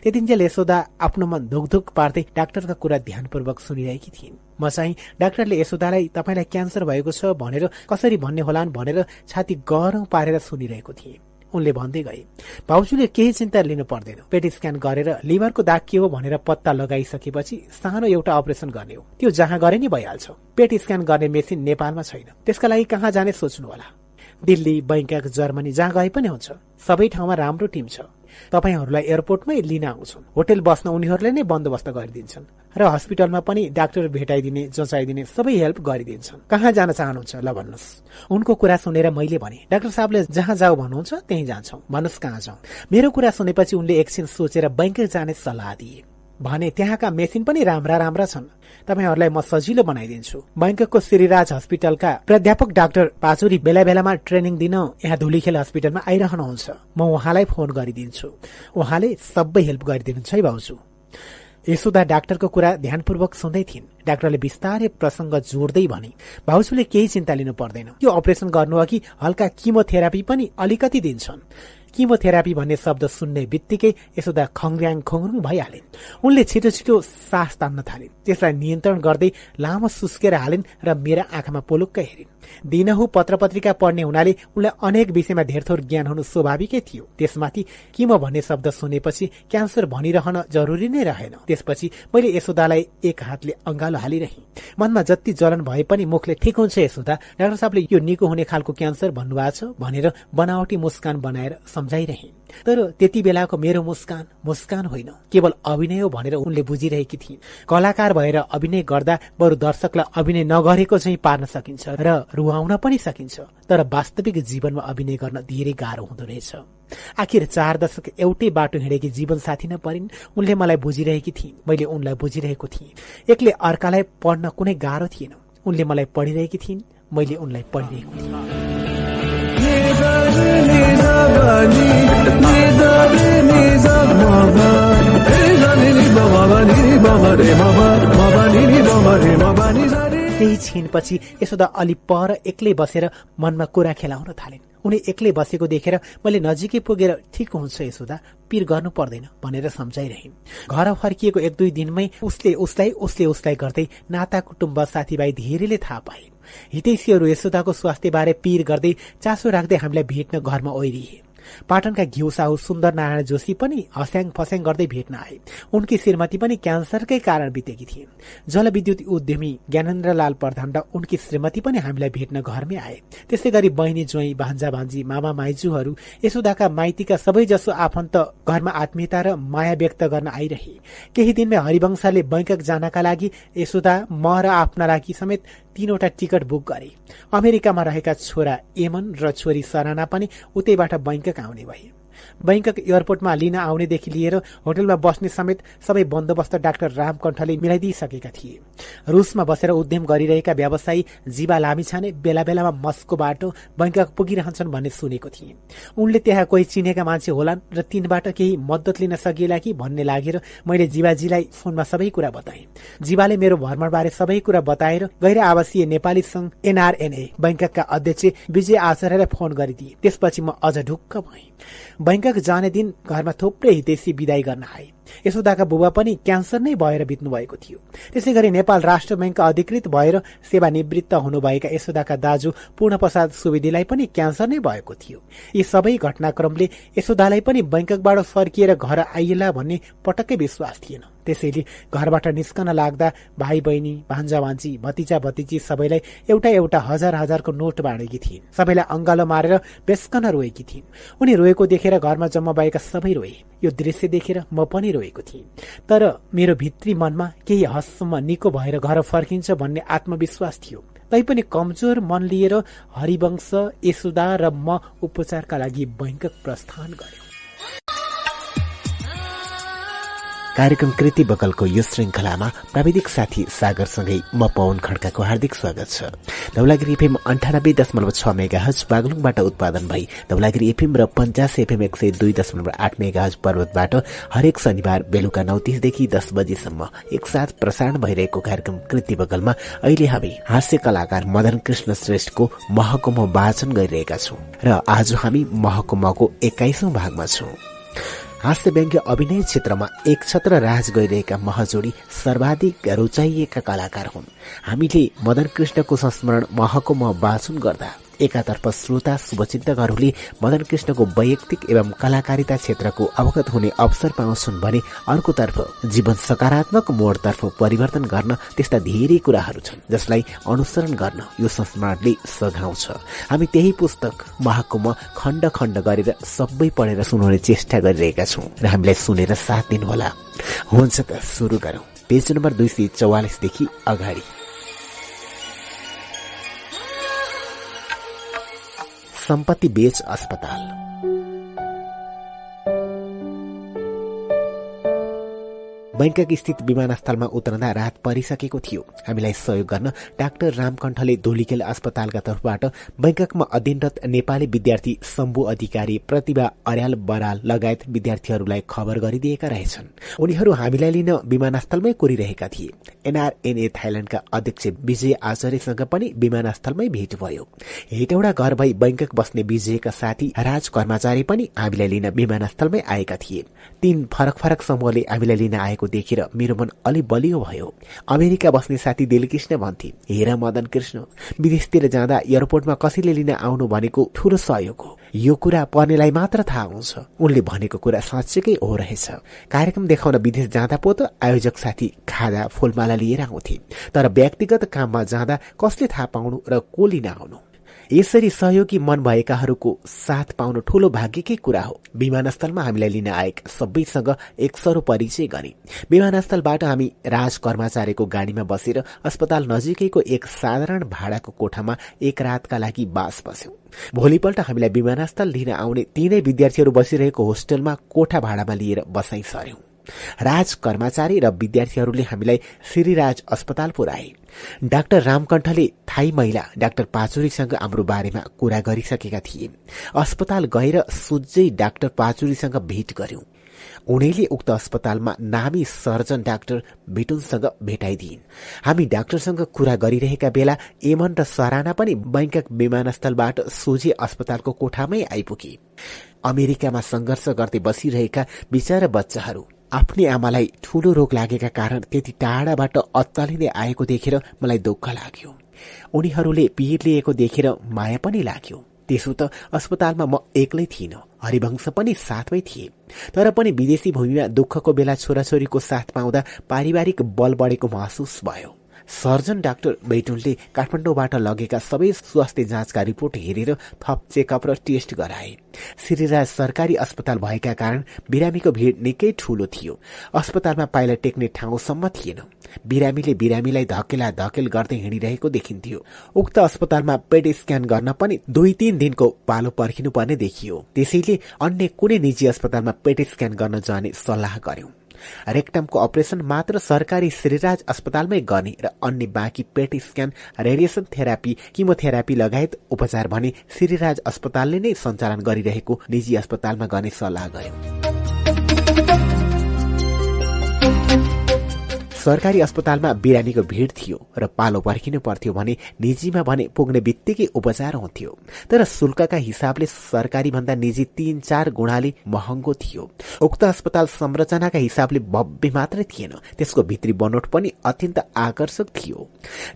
त्यतिन्जेल यशोदा आफ्नो मन धुकधुक पार्दै डाक्टरका कुरा ध्यानपूर्वक सुनिरहेकी थिइन्। म चाहिँ डाक्टरले यशोदालाई तपाईँलाई क्यान्सर भएको छ भनेर कसरी भन्ने होलान् भनेर छाती गरौँ पारेर सुनिरहेको थिएँ। उनले भन्दै गए भाउजूले केही चिन्ता लिनु पर्दैन। पेट स्क्यान गरेर लिभरको दाग के हो भनेर पत्ता लगाइसकेपछि सानो एउटा अपरेसन गर्ने हो। त्यो जहाँ गरे नि भइहाल्छ। पेट स्क्यान गर्ने मेसिन नेपालमा छैन। त्यसका लागि कहाँ जाने सोच्नु होला। दिल्ली बैङ्कक जर्मनी जहाँ गए पनि हुन्छ। सबै ठाउँमा राम्रो टिम छ। तपाईँहरूलाई एयरपोर्टमै लिन आउँछन्। होटेल बस्न उनीहरूले नै बन्दोबस्त गरिदिन्छन् र हस्पिटलमा पनि डाक्टर भेटाइदिने जचाइदिने सबै हेल्प गरिदिन्छन्। कहाँ जान चाहनुहुन्छ ल भन्नुहोस्। उनको कुरा सुनेर मैले भने डाक्टर साहबले जहाँ जाऊ भन्नुहुन्छ त्यहीँ जान्छौ। भन्नुहोस् कहाँ जाउँ? मेरो कुरा सुनेपछि उनले एकछिन सोचेर बैङ्क जाने सल्लाह दिए। भने त्यहाँका मेसिन पनि राम्रा राम्रा छन्। तपाईँहरूलाई म सजिलो बनाइदिन्छु। बैङ्ककको श्रीराज हस्पिटलका प्राध्यापक डाक्टर पाचुरी बेला बेलामा ट्रेनिङ दिन यहाँ धुलीखेल हस्पिटलमा आइरहनुहुन्छ। म उहाँलाई फोन गरिदिन्छु। उहाँले सबै हेल्प गरिदिनुहुन्छ है भाउजू यशोदा डाक्टरको कुरा ध्यानपूर्वक सुन्दै थिइन्। डाक्टरले बिस्तारै प्रसङ्ग जोड्दै भने भाउजूले केही चिन्ता लिनु पर्दैन। त्यो अपरेसन गर्नु अघि हल्का किमोथेरापी पनि अलिकति दिन्छन्। किमोथेरापी भन्ने शब्द सुन्ने बित्तिकै यसोदा खङ्ग्याङ खोङरुङ भइहालिन्। उनले छिटो छिटो सास तान्न थालिन्। त्यसलाई नियन्त्रण गर्दै लामो सुस्केर हालिन् र मेरा आँखामा पोलुक्क हेरिन्। दिनहु पत्र पत्रिका पढ्ने हुनाले उनलाई अनेक विषयमा धेरथोर ज्ञान हुनु स्वाभाविकै थियो। त्यसमाथि किम भन्ने शब्द सुनेपछि क्यान्सर भनिरहन जरुरी नै रहेन। त्यसपछि मैले यशोदालाई एक हातले अंगालो हालिरहे। मनमा जति जलन भए पनि मुखले ठिक हुन्छ यशोदा डाक्टर साहबले यो निको हुने खालको क्यान्सर भन्नुभएको छ भनेर बनावटी मुस्कान बनाएर सम्झाइरहे। तर त्यति बेलाको मेरो मुस्कान मुस्कान होइन। केवल अभिनय हो भनेर उनले बुझिरहेकी थिइन्। कलाकार भएर अभिनय गर्दा बरु दर्शकलाई अभिनय नगरेको चाहिँ पार्न सकिन्छ। र रुवाउन पनि सकिन्छ तर वास्तविक जीवनमा अभिनय गर्न धेरै गाह्रो हुँदो रहेछ आखिर चार दशक एउटै बाटो हिँडेकी जीवन साथी न परिन् उनले मलाई बुझिरहेकी थिइन् मैले उनलाई बुझिरहेको थिएँ एकले अर्कालाई पढ्न कुनै गाह्रो थिएन उनले मलाई पढिरहेकी थिइन् मैले उनलाई पढिरहेको थिएँ केही यसोदा अलि पर एक्लै बसेर मनमा कुरा खेलाउन थालिन्। उनी एक्लै बसेको देखेर मैले नजिकै पुगेर ठिक हुन्छ यसोदा पिर गर्नु पर्दैन भनेर सम्झाइरहे घर फर्किएको एक दुई दिनमै उसले उसलाई उसले उसलाई गर्दै नाता कुटुम्ब साथीभाइ धेरैले थाहा पाए। हितैषीहरू यशोदाको स्वास्थ्यबारे पिर गर्दै चासो राख्दै हामीलाई भेट्न घरमा ओहिरिए पाटनका घिउ साहु सुन्दर नारायण जोशी पनि हस्याङ फस्याङ गर्दै भेट्न आए। उनकी श्रीमती पनि क्यान्सरकै कारण बितेकी थिए। जलविद्युत उद्यमी ज्ञानेन्द्रलाल प्रधान र उनकी श्रीमती पनि हामीलाई भेट्न घरमै आए। त्यसै गरी बहिनी ज्वाई भान्जा भान्जी मामा माइजूहरू यशोदाका माइतीका सबैजसो आफन्त घरमा आत्मीयता र माया व्यक्त गर्न आइरहे। केही दिनमै हरिवंशले बैंकक जानका लागि यशोदा म र आफ्ना लागि समेत तीनवटा टिकट बुक गरे। अमेरिकामा रहेका छोरा एमन र छोरी सराना पनि उतैबाट बैङ्कक आउने भए। बैङ्कक एयरपोर्टमा लिन आउनेदेखि लिएर होटलमा बस्ने समेत सबै बन्दोबस्त डाक्टर रामकण्ठले मिलाइदिइसकेका थिए। रुसमा बसेर उद्यम गरिरहेका व्यवसायी जीवा लामिछाने बेला बेलामा मस्को बाटो बैङ्कक पुगिरहन्छन् भन्ने सुनेको थिए। उनले त्यहाँ कोही चिनेका मान्छे होलान् र तिनबाट केही मद्दत लिन सकिएला कि भन्ने लागेर मैले जीवाजीलाई फोनमा सबै कुरा बताएँ। जीवाले मेरो भ्रमणबारे सबै कुरा बताएर गैर आवासीय नेपाली संघ एनआरएनए बैङ्ककका अध्यक्ष विजय आचार्यलाई फोन गरिदिए। त्यसपछि म अझ ढुक्क भएँ। बैङ्कक जाने दिन घरमा थुप्रै हितेशी विदाई गर्न आए। यशोदाका बुबा पनि क्यान्सर नै भएर बित्नु भएको थियो। त्यसै गरी नेपाल राष्ट्र ब्याङ्कका अधिकृत भएर सेवानिवृत्त हुनुभएका यशोदाका दाजु पूर्ण प्रसाद सुवेदीलाई पनि क्यान्सर नै भएको थियो। यी सबै घटनाक्रमले यशोदालाई पनि बैङ्ककबाट फर्किएर घर आइएला भन्ने पटक्कै विश्वास थिएन। त्यसैले घरबाट निस्कन लाग्दा भाइ बहिनी भान्जा भान्जी भतिजा भतिजी सबैलाई एउटा एउटा हजार हजारको नोट बाँडेकी थिइन्। सबैलाई अङ्गालो मारेर बेस्कन रोएकी थिइन्। उनी रोएको देखेर घरमा जम्मा भएका सबै रोए। यो दृश्य देखेर म पनि रोएको थिएँ तर मेरो भित्री मनमा केही हदसम्म निको भएर घर फर्किन्छ भन्ने आत्मविश्वास थियो। तैपनि कमजोर मन लिएर हरिवंश यशोदा र म उपचारका लागि बैङ्कक प्रस्थान गर्यो कार्यक्रम कृति बकलको यो श्रृङ्खलामा प्राविधिक साथी सागरसँगै म पवन खड्काको हार्दिक स्वागत छ। धौलागिरी एफएम अन्ठानब्बे दशमलव छ मेगा हज बागलुङबाट उत्पादन भई धौलागिरी एफएम र पञ्चास एफएम एक सय दुई दशमलव आठ मेगा हज पर्वतबाट हरेक शनिबार बेलुका नौ तीसदेखि दस बजेसम्म एकसाथ प्रसारण भइरहेको कार्यक्रम कृति बगलमा अहिले हामी हास्य कलाकार मदन कृष्ण श्रेष्ठको महकुम वाचन गरिरहेका छौं। र आज हामी महकुमको एक्काइसौं भागमा छौं। हास्य व्यङ्ग्य अभिनय क्षेत्रमा एक छत्र राज गरिरहेका महजोडी सर्वाधिक रुचाइएका कलाकार हुन्। हामीले मदन कृष्णको संस्मरण महको म वाचन गर्दा एकातर्फ श्रोता शुभचिन्तकहरूले मदन कृष्णको वैयक्तिक एवं कलाकारिता क्षेत्रको अवगत हुने अवसर पाउँछन् भने अर्कोतर्फ जीवन सकारात्मक मोडतर्फ परिवर्तन गर्न त्यस्ता धेरै कुराहरू छन् जसलाई अनुसरण गर्न यो संस्मरणले सघाउँछ। हामी त्यही पुस्तक महाकुम खण्ड खण्ड गरेर सबै पढेर सुनाउने चेष्टा गरिरहेका छौँ र हामीलाई सुनेर साथ दिनुहोला। हुन्छ त सुरु गरौं। पेज नम्बर दुई सय चौवालिसदेखि अगाडि। संपत्ति बेच अस्पताल। बैङ्कक स्थित विमानस्थलमा उत्रँदा रात परिसकेको थियो। हामीलाई सहयोग गर्न डाक्टर रामकण्ठले धोलीखेल अस्पतालका तर्फबाट बैङ्ककमा अध्ययनरत नेपाली विद्यार्थी शम्भु अधिकारी प्रतिभा अर्याल बराल लगायत विद्यार्थीहरूलाई खबर गरिदिएका रहेछन्। उनीहरू हामीलाई लिन विमानस्थलमै कोरिरहेका थिए। एनआरएनए थाइल्याण्डका अध्यक्ष विजय आचार्यसँग पनि विमानस्थलमै भेट भयो। हेटौडा घर भई बैङ्कक बस्ने विजयका साथी राज कर्मचारी पनि हामीलाई लिन विमानस्थलमै आएका थिए। तीन फरक फरक समूहले हामीलाई लिन आएको देखेर मेरो मन अलि बलियो भयो। अमेरिका बस्ने साथी दिलकृष्ण भन्थे हेर मदन कृष्ण विदेशतिर जाँदा एयरपोर्टमा कसैले लिन आउनु भनेको ठूलो सहयोग हो। यो कुरा पर्नेलाई मात्र थाहा हुन्छ। उनले भनेको कुरा साँच्चैकै हो रहेछ। कार्यक्रम देखाउन विदेश जाँदा पो त आयोजक साथी खाजा फुलमाला लिएर आउँथे। तर व्यक्तिगत काममा जाँदा कसले थाहा पाउनु र को लिन आउनु? यसरी सहयोगी मन भएकाहरूको साथ पाउनु ठूलो भाग्यकै कुरा हो? विमानस्थलमा हामीलाई लिन आएका सबैसँग एक सरो परिचय गरे। विमानस्थलबाट हामी राज कर्मचारीको गाडीमा बसेर अस्पताल नजिकैको एक साधारण भाडाको कोठामा एक रातका लागि बास बस्यौं। भोलिपल्ट हामीलाई विमानस्थल लिन आउने तीनै विद्यार्थीहरू बसिरहेको होस्टेलमा कोठा भाडामा लिएर बसाइ सर्यौं। राज कर्मचारी र विद्यार्थीहरूले हामीलाई श्रीराज अस्पताल पुर्याए डाक्टर रामकण्ठले थाई महिला डाक्टर पाचुरीसँग हाम्रो बारेमा कुरा गरिसकेका थिए। अस्पताल गएर सोझै डाक्टर पाचुरीसँग भेट गर्यौं। उनीले उक्त अस्पतालमा नामी सर्जन डाक्टर भिटुनसँग भेटाइदिइन्। हामी डाक्टरसँग कुरा गरिरहेका बेला एमन र सराना पनि बैङ्कक विमानस्थलबाट सोझे अस्पतालको कोठामै आइपुगे। अमेरिकामा संघर्ष गर्दै बसिरहेका बिचारा बच्चाहरू आफ्नै आमालाई ठूलो रोग लागेका कारण त्यति टाढाबाट अत्तालिँदै आएको देखेर मलाई दुःख लाग्यो। उनीहरूले पीर लिएको देखेर माया पनि लाग्यो। त्यसो त अस्पतालमा म एक्लै थिइनँ हरिवंश पनि साथमै थिए। तर पनि विदेशी भूमिमा दुःखको बेला छोराछोरीको साथ पाउँदा पारिवारिक बल बढेको महसुस भयो। सर्जन डाक्टर बैटुलले काठमाडौँबाट लगेका सबै स्वास्थ्य जाँचका रिपोर्ट हेरेर थप चेकअप र टेस्ट गराए। श्रीराज सरकारी अस्पताल भएका कारण बिरामीको भीड़ निकै ठूलो थियो। अस्पतालमा पाइला टेक्ने ठाउँसम्म थिएन। बिरामीले बिरामीलाई धकेला धकेल गर्दै हिँडिरहेको देखिन्थ्यो। उक्त अस्पतालमा पेड स्क्यान गर्न पनि दुई तीन दिनको पालो पर्खिनु पर्ने देखियो। त्यसैले अन्य कुनै निजी अस्पतालमा पेड स्क्यान गर्न जाने सल्लाह गर्यौं। रेक्टमको अपरेशन मात्र सरकारी श्रीराज अस्पतालमै गर्ने र अन्य बाँकी पेट स्क्यान रेडिएसन थेरापी किमोथेरापी लगायत उपचार भने श्रीराज अस्पतालले नै सञ्चालन गरिरहेको निजी अस्पतालमा गर्ने सल्लाह गर्यो। सरकारी अस्पतालमा बिरामीको भीड़ थियो र पालो पर्खिनु पर्थ्यो भने निजीमा भने पुग्ने बित्तिकै उपचार हुन्थ्यो। तर शुल्कका हिसाबले सरकारी भन्दा निजी तीन चार गुणाले महँगो थियो। उक्त अस्पताल संरचनाका हिसाबले भव्य मात्रै थिएन। त्यसको भित्री बनोट पनि अत्यन्त आकर्षक थियो।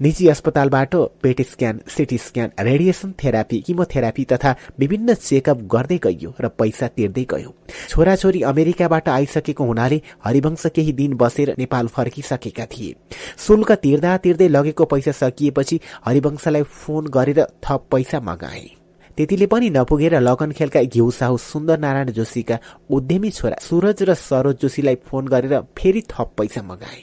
निजी अस्पतालबाट पेट scan CT scan radiation therapy chemotherapy तथा विभिन्न चेकअप गर्दै गइयो र पैसा तिर्दै गयो। छोराछोरी अमेरिकाबाट आइसकेको हुनाले हरिवंश केही दिन बसेर नेपाल फर्किस सकेका थिए। शुल्क तिर्दा तिर्दै लगेको पैसा सकिएपछि हरिवंशलाई फोन गरेर थप पैसा मगाए। त्यतिले पनि नपुगेर लगन खेलका घिउ साहु सुन्दर नारायण जोशीका उद्यमी छोरा सूरज र सरोज जोशीलाई फोन गरेर फेरि थप पैसा मगाए।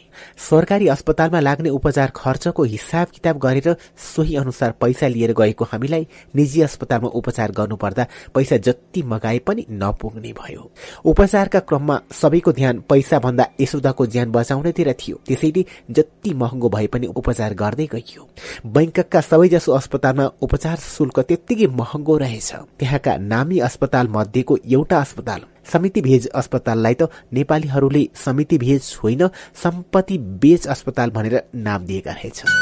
सरकारी अस्पतालमा लाग्ने उपचार खर्चको हिसाब किताब गरेर सोही अनुसार पैसा लिएर गएको हामीलाई निजी अस्पतालमा उपचार गर्नुपर्दा पैसा जति मगाए पनि नपुग्ने भयो। उपचारका क्रममा सबैको ध्यान पैसा भन्दा यशोदाको ज्यान बचाउनेतिर थियो। त्यसैले जति महँगो भए पनि उपचार गर्दै गइयो। बैङ्ककका सबैजसो अस्पतालमा उपचार शुल्क त्यत्तिकै महँगो रहेछ। त्यहाँका नामी अस्पताल मध्येको एउटा अस्पताल समिति भेज अस्पताललाई त नेपालीहरूले समिति भेज होइन सम्पत्ति बेच अस्पताल भनेर नाम दिएका रहेछन्।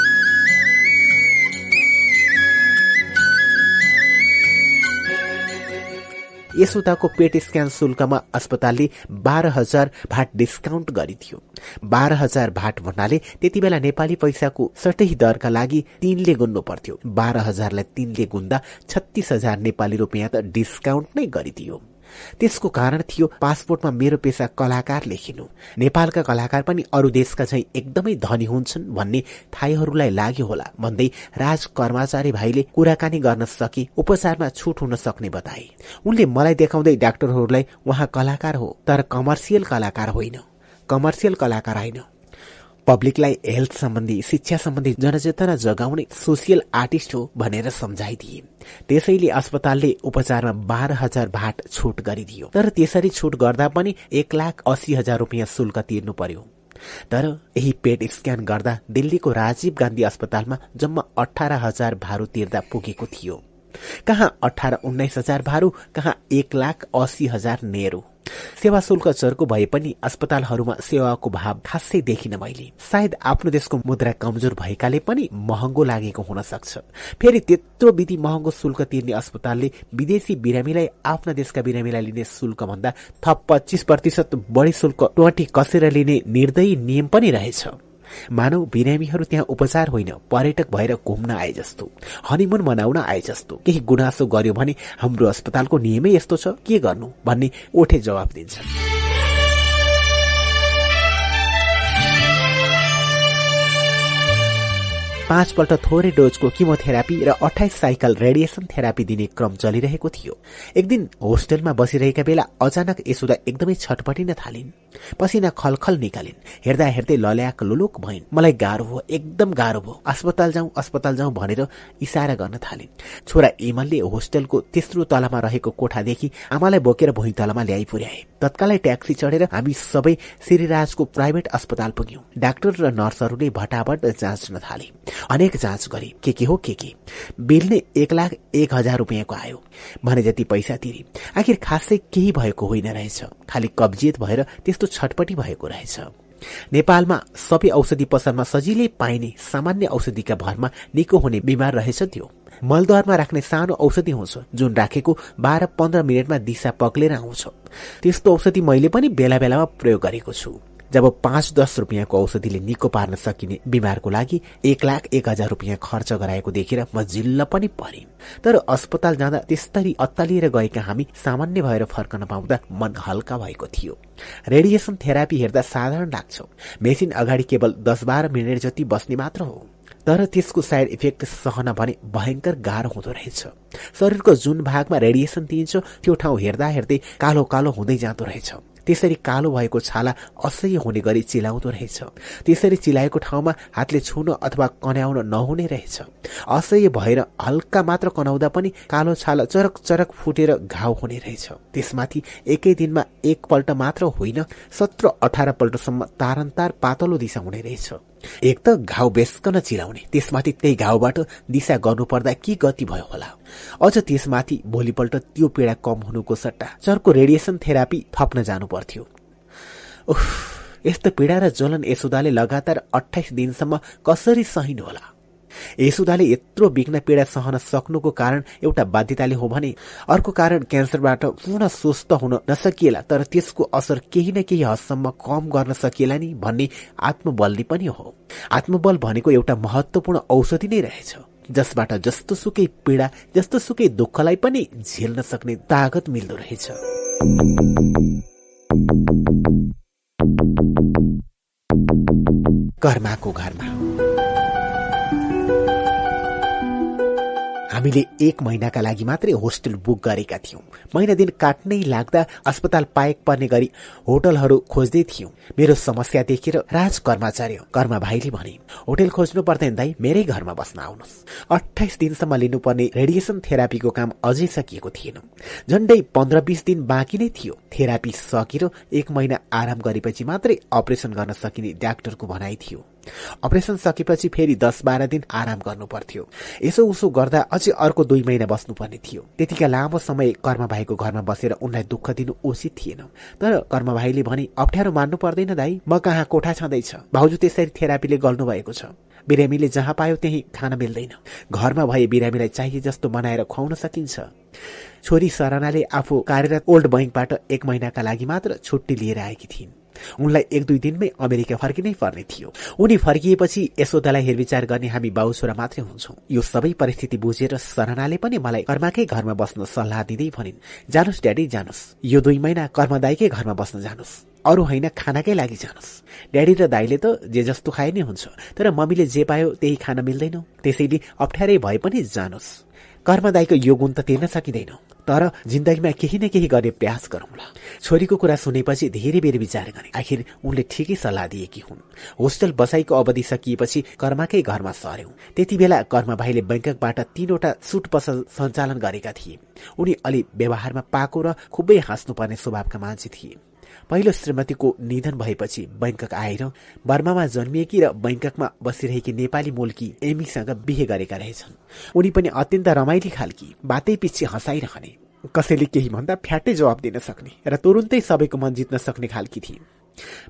यसोताको पेट स्क्यान शुल्कमा अस्पतालले बाह्र हजार भाट डिस्काउन्ट गरिदियो। बाह्र हजार भाट भन्नाले त्यति बेला नेपाली पैसाको सटै दरका लागि तीनले गुन्नु पर्थ्यो। बाह्र हजारलाई तीनले गुन्दा छत्तीस हजार नेपाली रुपियाँ त डिस्काउन्ट नै गरिदियो। त्यसको कारण थियो पासपोर्टमा मेरो पेसा कलाकार लेखिनु। नेपालका कलाकार पनि अरू देशका चाहिँ एकदमै धनी हुन्छन् भन्ने थाईहरूलाई लाग्यो होला भन्दै राज कर्मचारी भाइले कुराकानी गर्न सके उपचारमा छुट हुन सक्ने बताए। उनले मलाई देखाउँदै डाक्टरहरूलाई उहाँ कलाकार हो तर कमर्सियल कलाकार होइन। कमर्सियल कलाकार होइन। पब्लिकलाई हेल्थ सम्बन्धी शिक्षा सम्बन्धी जनचेतना जगाउने सोसियल आर्टिस्ट हो भनेर सम्झाइदिए। त्यसैले अस्पतालले उपचारमा बाह्र हजार भाट छुट गरिदियो। तर त्यसरी छुट गर्दा पनि एक लाख अस्सी हजार रुपियाँ शुल्क तिर्नु पर्यो। तर यही पेट स्क्यान गर्दा दिल्लीको राजीव गान्धी अस्पतालमा जम्मा अठार हजार भारू तिर्दा पुगेको थियो। कहाँ अठार उन्नाइस हजार भारू कहाँ एक लाख अस्सी हजार नेहरू। सेवा शुल्क चर्को भए पनि अस्पतालहरूमा सेवाको भाव खासै देखिन मैले। सायद आफ्नो देशको मुद्रा कमजोर भएकाले पनि महँगो लागेको हुन सक्छ। फेरि त्यत्रो विधि महँगो शुल्क तिर्ने अस्पतालले विदेशी बिरामीलाई आफ्ना देशका बिरामीलाई लिने शुल्क भन्दा थप पच्चिस प्रतिशत बढी शुल्क टोटी कसेर लिने निर्दयी नियम पनि रहेछ। मानव बिरामीहरू त्यहाँ उपचार होइन पर्यटक भएर घुम्न आए जस्तो हनिमुन मनाउन आए जस्तो। केही गुनासो गर्यो भने हाम्रो अस्पतालको नियमै यस्तो छ के गर्नु भन्ने ओठे जवाब दिन्छन् पाँचपल्ट थोरै डोजको किमोथेरापी र अठाइस साइकल रेडिएसन थेरापी दिने क्रम चलिरहेको थियो। एक दिन होस्टेलमा बसिरहेका बेला अचानक यसुदा एकदमै छटपटिन थालिन्। पसिना खलखल निकालिन्। हेर्दा हेर्दै लल्याक लुलुक भइन्। मलाई गाह्रो भयो एकदम गाह्रो भयो। अस्पताल जाउँ अस्पताल जाउँ भनेर इसारा गर्न थालिन्। छोरा इमलले होस्टेलको तेस्रो तलामा रहेको कोठादेखि आमालाई बोकेर भुइँ तलामा ल्याइ पुर्याए तत्कालै ट्याक्सी चढेर हामी सबै श्रीराजको प्राइभेट अस्पताल पुग्यौं। डाक्टर र नर्सहरूले भटाभट जाँच्न थाले। अनेक जाँच गरे के के हो के के। बिल नै एक लाख एक हजार रुपियाँको आयो। भने जति पैसा तिरे आखिर खासै केही भएको होइन रहेछ। खालि कब्जियत भएर त्यस्तो छटपटी भएको रहेछ। नेपालमा सबै औषधि पसलमा सजिलै पाइने सामान्य औषधिका भरमा निको हुने बिमार रहेछ त्यो। मलद्वारमा राख्ने सानो औषधि हुन्छ जुन राखेको बाह्र पन्ध्र मिनटमा दिशा पक्लेर आउँछ। त्यस्तो औषधि मैले पनि बेला बेलामा प्रयोग गरेको छु। जब पाँच दस रुपियाँको औषधिले निको पार्न सकिने बिमारको लागि एक लाख एक हजार रुपियाँ खर्च गराएको देखेर म जिल्ल पनि परे तर अस्पताल जाँदा त्यस्तरी अत्तालिएर गएका हामी सामान्य भएर फर्कन पाउँदा मन हल्का भएको थियो। रेडिएसन थेरापी हेर्दा साधारण लाग्छ। मेसिन अगाडि केवल दस बाह्र मिनट जति बस्ने मात्र हो। तर त्यसको साइड इफेक्ट सहन भने भयंकर गाह्रो हुँदो रहेछ। शरीरको जुन भागमा रेडिएसन दिइन्छ त्यो ठाउँ हेर्दा हेर्दै कालो कालो हुँदै जाँदो रहेछ। त्यसरी कालो भएको छाला असह्य हुने गरी चिलाउँदो रहेछ। त्यसरी चिलाएको ठाउँमा हातले छुन अथवा कन्याउन नहुने रहेछ। असह्य भएर हल्का मात्र कनाउँदा पनि कालो छाला चरक चरक फुटेर घाउ हुने रहेछ। त्यसमाथि एकै दिनमा एकपल्ट मात्र होइन सत्र अठार पल्टसम्म तारन्तार पातलो दिशा हुने रहेछ। एक त घाउ बेसकन चिलाउने त्यसमाथि त्यही घाउबाट दिशा गर्नुपर्दा के गति भयो होला? अझ त्यसमाथि भोलिपल्ट त्यो पीडा कम हुनुको सट्टा चर्को रेडिएसन थेरापी थप्न जानु पर्थ्यो यस्तो पीडा र ज्वलन यशोदाले लगातार अठाइस दिनसम्म कसरी सहिनु होला? यसुदाले यत्रो बिग्न पीडा सहन सक्नुको कारण एउटा बाध्यताले हो भने अर्को कारण क्यान्सरबाट पूर्ण स्वस्थ हुन नसकिएला तर त्यसको असर केही न केही हदसम्म कम गर्न सकिएला नि भन्ने आत्मबलले पनि हो। आत्मबल भनेको एउटा महत्वपूर्ण औषधि नै रहेछ जसबाट जस्तो सुकै पीडा जस्तो सुकै दुःखलाई पनि झेल्न सक्ने तागत मिल्दो रहेछ। कर्माको घरमा हामीले एक महिनाका लागि मात्रै होस्टेल बुक गरेका थियौं। महिना दिन काट्नै लाग्दा अस्पताल पाएक पर्ने गरी होटलहरू खोज्दै थियौं। मेरो समस्या देखेर राज कर्मचारी कर्मा भाइले भने होटल खोज्नु पर्दैन दाई मेरै घरमा बस्न आउनुहोस्। अठाइस दिनसम्म लिनुपर्ने रेडिएसन थेरापीको काम अझै सकिएको थिएन। झण्डै पन्ध्र बिस दिन बाँकी नै थियो। थेरापी सकेर एक महिना आराम गरेपछि मात्रै अपरेसन गर्न सकिने डाक्टरको भनाइ थियो। अपरेसन सकेपछि फेरि दस बाह्र दिन आराम गर्नु पर्थ्यो यसो उसो गर्दा अझै अर्को दुई महिना बस्नुपर्ने थियो। त्यतिका लामो समय कर्म भाइको घरमा बसेर उनलाई दुःख दिनु उचित थिएन। तर कर्म भाइले भने अप्ठ्यारो मान्नु पर्दैन दाई म कहाँ कोठा छँदैछ? भाउजू त्यसरी थेरापीले गर्नु भएको छ। बिरामीले जहाँ पायो त्यही खान मिल्दैन। घरमा भए बिरामीलाई चाहिए जस्तो बनाएर खुवाउन सकिन्छ। छोरी सरनाले आफू कार्यरत ओल्ड बैङ्कबाट एक महिनाका लागि मात्र छुट्टी लिएर आएकी थिइन्। उनलाई एक दुई दिनमै अमेरिका फर्किनै पर्ने थियो। उनी फर्किएपछि यशोदालाई हेरविचार गर्ने हामी बाउ छोरा मात्रै हुन्छौं। यो सबै परिस्थिति बुझेर सरनाले पनि मलाई कर्माकै घरमा बस्न सल्लाह दिँदै भनिन् जानुस् ड्याडी जानुस्। यो दुई महिना कर्मदाईकै घरमा बस्न जानुस्। अरू होइन खानाकै लागि जानुस्। ड्याडी र दाईले त जे जस्तो खाए नै हुन्छ तर मम्मीले जे पायो त्यही खान मिल्दैन। त्यसैले अप्ठ्यारै भए पनि जानुस्। कर्मदाईको यो गुण त तिर्न सकिँदैन। तर जिन्दगीमा केही न केही गर्ने प्रयास गरौँला। छोरीको कुरा सुनेपछि धेरै बेर विचार गरे। आखिर उनले ठिकै सल्लाह दिएकी हुन्। होस्टेल बसाईको अवधि सकिएपछि कर्माकै घरमा सर्यौं त्यति बेला कर्म भाइले बैङ्ककबाट तीनवटा सुट पसल सञ्चालन गरेका थिए। उनी अलि व्यवहारमा पाको र खुबै हाँस्नुपर्ने स्वभावका मान्छे थिए। पहिलो श्रीमतीको निधन भएपछि बैङ्कक आएर बर्मामा जन्मिएकी र बैङ्ककमा बसिरहेकी नेपाली मूलकी एमीसँग बिहे गरेका रहेछन्। उनी पनि अत्यन्त रमाइली खालकी बातै पछि हँसाइरहने। कसैले केही भन्दा फ्याटै जवाब दिन सक्ने र तुरुन्तै सबैको मन जित्न सक्ने खालकी थिए।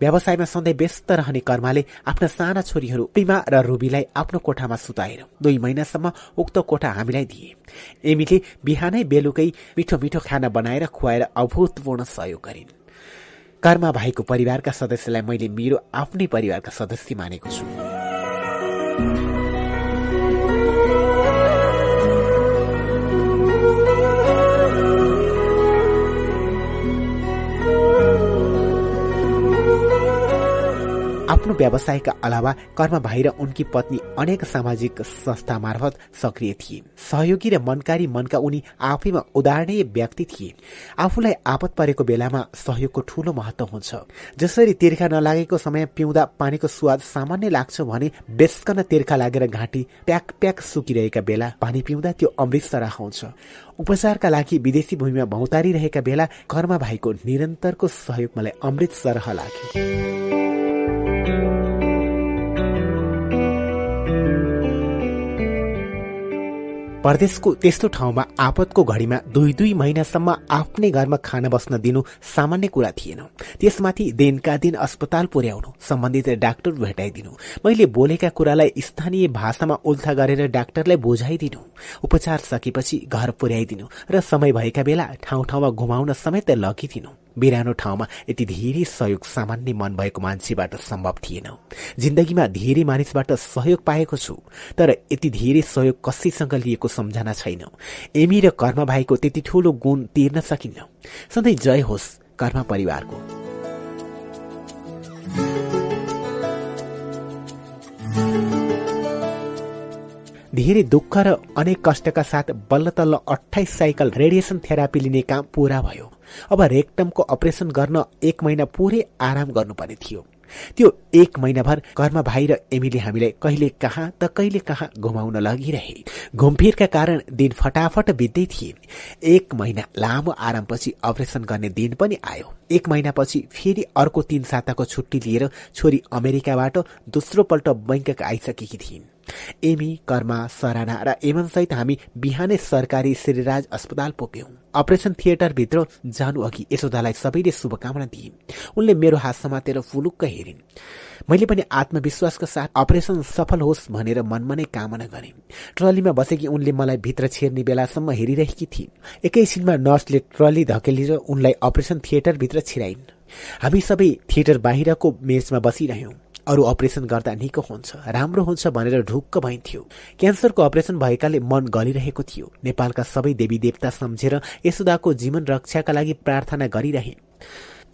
व्यवसायमा सधैँ व्यस्त रहने कर्माले आफ्ना साना छोरीहरू प्रिमा र रुबीलाई आफ्नो कोठामा सुताएर दुई महिनासम्म उक्त कोठा हामीलाई दिए। एमीले बिहानै बेलुकै मिठो मिठो खाना बनाएर खुवाएर अभूतपूर्ण सहयोग गरिन्। कर्मा भाइको परिवारका सदस्यलाई मैले मेरो आफ्नै परिवारका सदस्य मानेको छु। आफ्नो व्यवसायका अलावा कर्म भाइ र उनकी पत्नी अनेक सामाजिक संस्था मार्फत सक्रिय थिए। सहयोगी र मनकारी मनका उनी आफैमा उदाहरणीय व्यक्ति थिए। आफूलाई आपत परेको बेलामा सहयोगको ठूलो महत्व हुन्छ। जसरी तिर्खा नलागेको समय पिउँदा पानीको स्वाद सामान्य लाग्छ भने बेसकन तिर्खा लागेर घाँटी प्याक प्याक सुकिरहेका बेला पानी पिउँदा त्यो अमृत सरह हुन्छ उपचारका लागि विदेशी भूमिमा भौतारिरहेका बेला कर्मा भाइको निरन्तरको सहयोग मलाई अमृत सरह लाग्यो। परदेशको त्यस्तो ठाउँमा आपतको घडीमा दुई दुई महिनासम्म आफ्नै घरमा खान बस्न दिनु सामान्य कुरा थिएन। त्यसमाथि दिनका दिन अस्पताल पुर्याउनु सम्बन्धित डाक्टर भेटाइदिनु। मैले बोलेका कुरालाई स्थानीय भाषामा उल्था गरेर डाक्टरलाई बुझाइदिनु। उपचार सकेपछि घर पुर्याइदिनु र समय भएका बेला ठाउँ ठाउँमा घुमाउन समेत लगिदिनु। बिरानो ठाउँमा यति धेरै सहयोग सामान्य मन भएको मान्छेबाट सम्भव थिएन। जिन्दगीमा धेरै मानिसबाट सहयोग पाएको छु तर यति धेरै सहयोग कसैसँग लिएको सम्झना छैन। एमी र कर्म भाइको त्यति ठूलो गुण तिर्न सकिन्न। सधैँ जय होस् कर्म परिवारको। धेरै दुःख र अनेक कष्टका साथ बल्ल तल्ल अठाइस साइकल रेडिएसन थेरापी लिने काम पूरा भयो। अब रेक्टमको अपरेसन गर्न एक महिना पुरै आराम गर्नुपर्ने थियो। त्यो एक महिनाभर घरमा भाइ र एमीले हामीलाई कहिले कहाँ त कहिले कहाँ घुमाउन लगिरहे। घुमफिरका कारण दिन फटाफट बित्दै थिए एक महिना लामो आरामपछि अपरेसन गर्ने दिन पनि आयो। एक महिनापछि फेरि अर्को तीन साताको छुट्टी लिएर छोरी अमेरिकाबाट दोस्रो पल्ट बैङ्कक आइसकेकी थिइन्। एमी कर्मा सराना र एमनसहित हामी बिहानै सरकारी श्रीराज अस्पताल पुग्यौं। अपरेसन थिएटरभित्र जानु अघि यशोदालाई सबैले शुभकामना दिए। उनले मेरो हात समातेर फुलुक्क हेरिन्। मैले पनि आत्मविश्वासका साथ अपरेसन सफल होस् भनेर मनमा नै कामना गरे। ट्रलीमा बसेकी उनले मलाई भित्र छेर्ने बेलासम्म हेरिरहेकी थिइन्। एकैछिनमा नर्सले ट्रली धकेलेर उनलाई अपरेसन थिएटरभित्र छिराइन्। हामी सबै थिएटर बाहिरको मेचमा बसिरह्यौं। अरू अपरेसन गर्दा निको हुन्छ राम्रो हुन्छ भनेर ढुक्क भइन्थ्यो क्यान्सरको अपरेसन भएकाले मन गलिरहेको थियो। नेपालका सबै देवी देवता सम्झेर यशोदाको जीवन रक्षाका लागि प्रार्थना गरिरहे।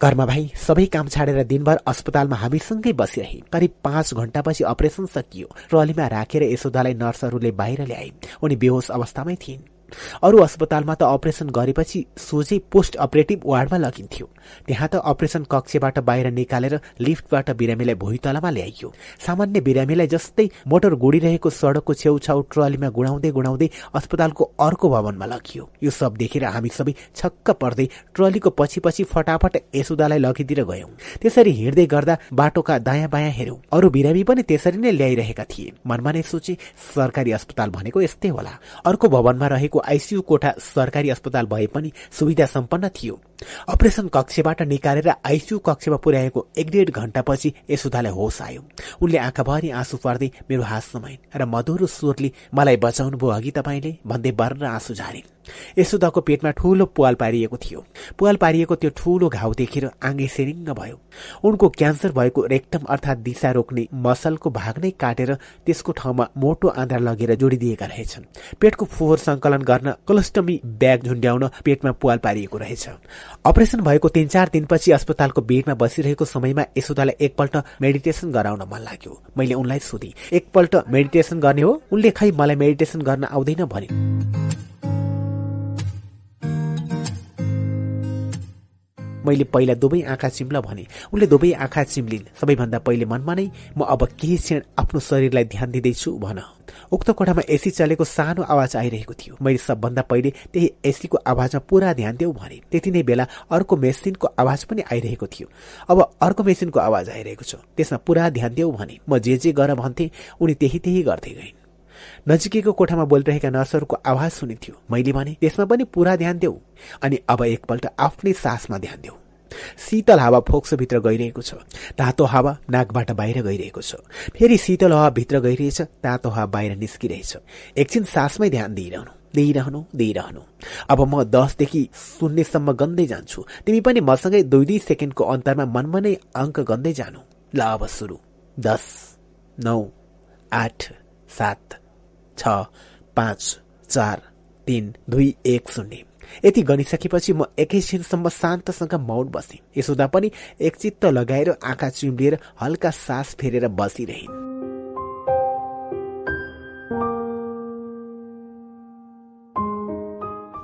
कर्म भाइ सबै काम छाडेर दिनभर अस्पतालमा हामीसँगै बसिरहे। करिब पाँच घण्टापछि अपरेसन सकियो। ट्रलीमा राखेर यशोदालाई नर्सहरूले बाहिर ल्याए। उनी बेहोस अवस्थामै थिइन्। अरू अस्पतालमा त अपरेसन गरेपछि सोझै पोस्ट अपरेटिभ वार्डमा लगिन्थ्यो। त्यहाँ त अपरेसन कक्षबाट बाहिर निकालेर लिफ्टबाट बिरामीलाई भुइँतलामा ल्याइयो। सामान्य बिरामीलाई जस्तै मोटर गुडिरहेको सड़कको छेउछाउ ट्रलीमा गुडाउँदै गुडाउँदै अस्पतालको अर्को भवनमा लगियो। यो सब देखेर हामी सबै छक्क पर्दै ट्रलीको पछि पछि फटाफट यसुदालाई लगिदिएर गयौं। त्यसरी हिँड्दै गर्दा बाटोका दायाँ बायाँ हेर्यौं अरू बिरामी पनि त्यसरी नै ल्याइरहेका थिए। मनमा नै सोचे सरकारी अस्पताल भनेको यस्तै होला। अर्को भवनमा रहेको आइसियू कोठा सरकारी अस्पताल भए पनि सुविधा सम्पन्न थियो। अपरेसन कक्षबाट निकालेर आइसियू कक्षमा पुर्याएको एक डेढ घण्टापछि यशोदालाई होस आयो। उनले आँखाभरि आँसु पर्दै मेरो हात समाइन् र मधुरो स्वरले मलाई बचाउनु भयो अघि तपाईँले भन्दै बर्र आँसु झारिन्। यशोदाको पेटमा ठूलो पुवाल पारिएको थियो। पुवाल पारिएको त्यो ठूलो घाउ देखेर आँगे सेरिङ्ग भयो। उनको क्यान्सर भएको रेक्टम अर्थात् दिशा रोक्ने मसलको भाग नै काटेर त्यसको ठाउँमा मोटो आन्द्रा लगेर जोडिदिएका रहेछन्। पेटको फोहोर संकलन गर्न कोलोस्टमी ब्याग झुन्ड्याउन पेटमा पुवाल पारिएको रहेछ। अपरेसन भएको तीन चार दिनपछि अस्पतालको बेडमा बसिरहेको समयमा यशोदालाई एकपल्ट मेडिटेसन गराउन मन लाग्यो। मैले उनलाई सोधेँ एकपल्ट मेडिटेसन गर्ने हो? उनले खै मलाई मेडिटेसन गर्न आउँदैन? भने मैले पहिला दुवै आँखा चिम्ल भने उनले दुवै आँखा चिम्लिन्। सबैभन्दा पहिले मनमा नै म अब केही क्षण आफ्नो शरीरलाई ध्यान दिँदैछु भन। उक्त कोठामा एसी चलेको सानो आवाज आइरहेको थियो। मैले सबभन्दा पहिले त्यही एसीको आवाजमा पुरा ध्यान देऊ भने त्यति नै बेला अर्को मेसिनको आवाज पनि आइरहेको थियो। अब अर्को मेसिनको आवाज आइरहेको छ। त्यसमा पुरा ध्यान देऊ भने म जे जे गर भन्थे उनी त्यही त्यही गर्दै गइन्। नजिकैको कोठामा बोलिरहेका नर्सहरूको आवाज सुनिन्थ्यो। मैले भने त्यसमा पनि पूरा ध्यान देऊ। अनि अब एकपल्ट आफ्नै सासमा ध्यान देऊ। शीतल हावा फोक्सोभित्र गइरहेको छ। तातो हावा नाकबाट बाहिर गइरहेको छ। फेरि शीतल हावा भित्र गइरहेछ तातो हावा बाहिर निस्किरहेछ। एकछिन सासमै ध्यान दिइरहनु दिइरहनु दिइरहनु। अब म दसदेखि शून्यसम्म गन्दै जान्छु। तिमी पनि मसँगै दुई दुई सेकेन्डको अन्तरमा मनमा नै अङ्क गन्दै जानु। ल अब सुरु। दस नौ आठ सात। छ पाँच चार तिन दुई एक शून्य। यति गनिसकेपछि म एकैछिनसम्म शान्तसँग मौन बसेँ। यसोदा पनि एकचित्त लगाएर आँखा चिम्लिएर हल्का सास फेरेर बसिरहन्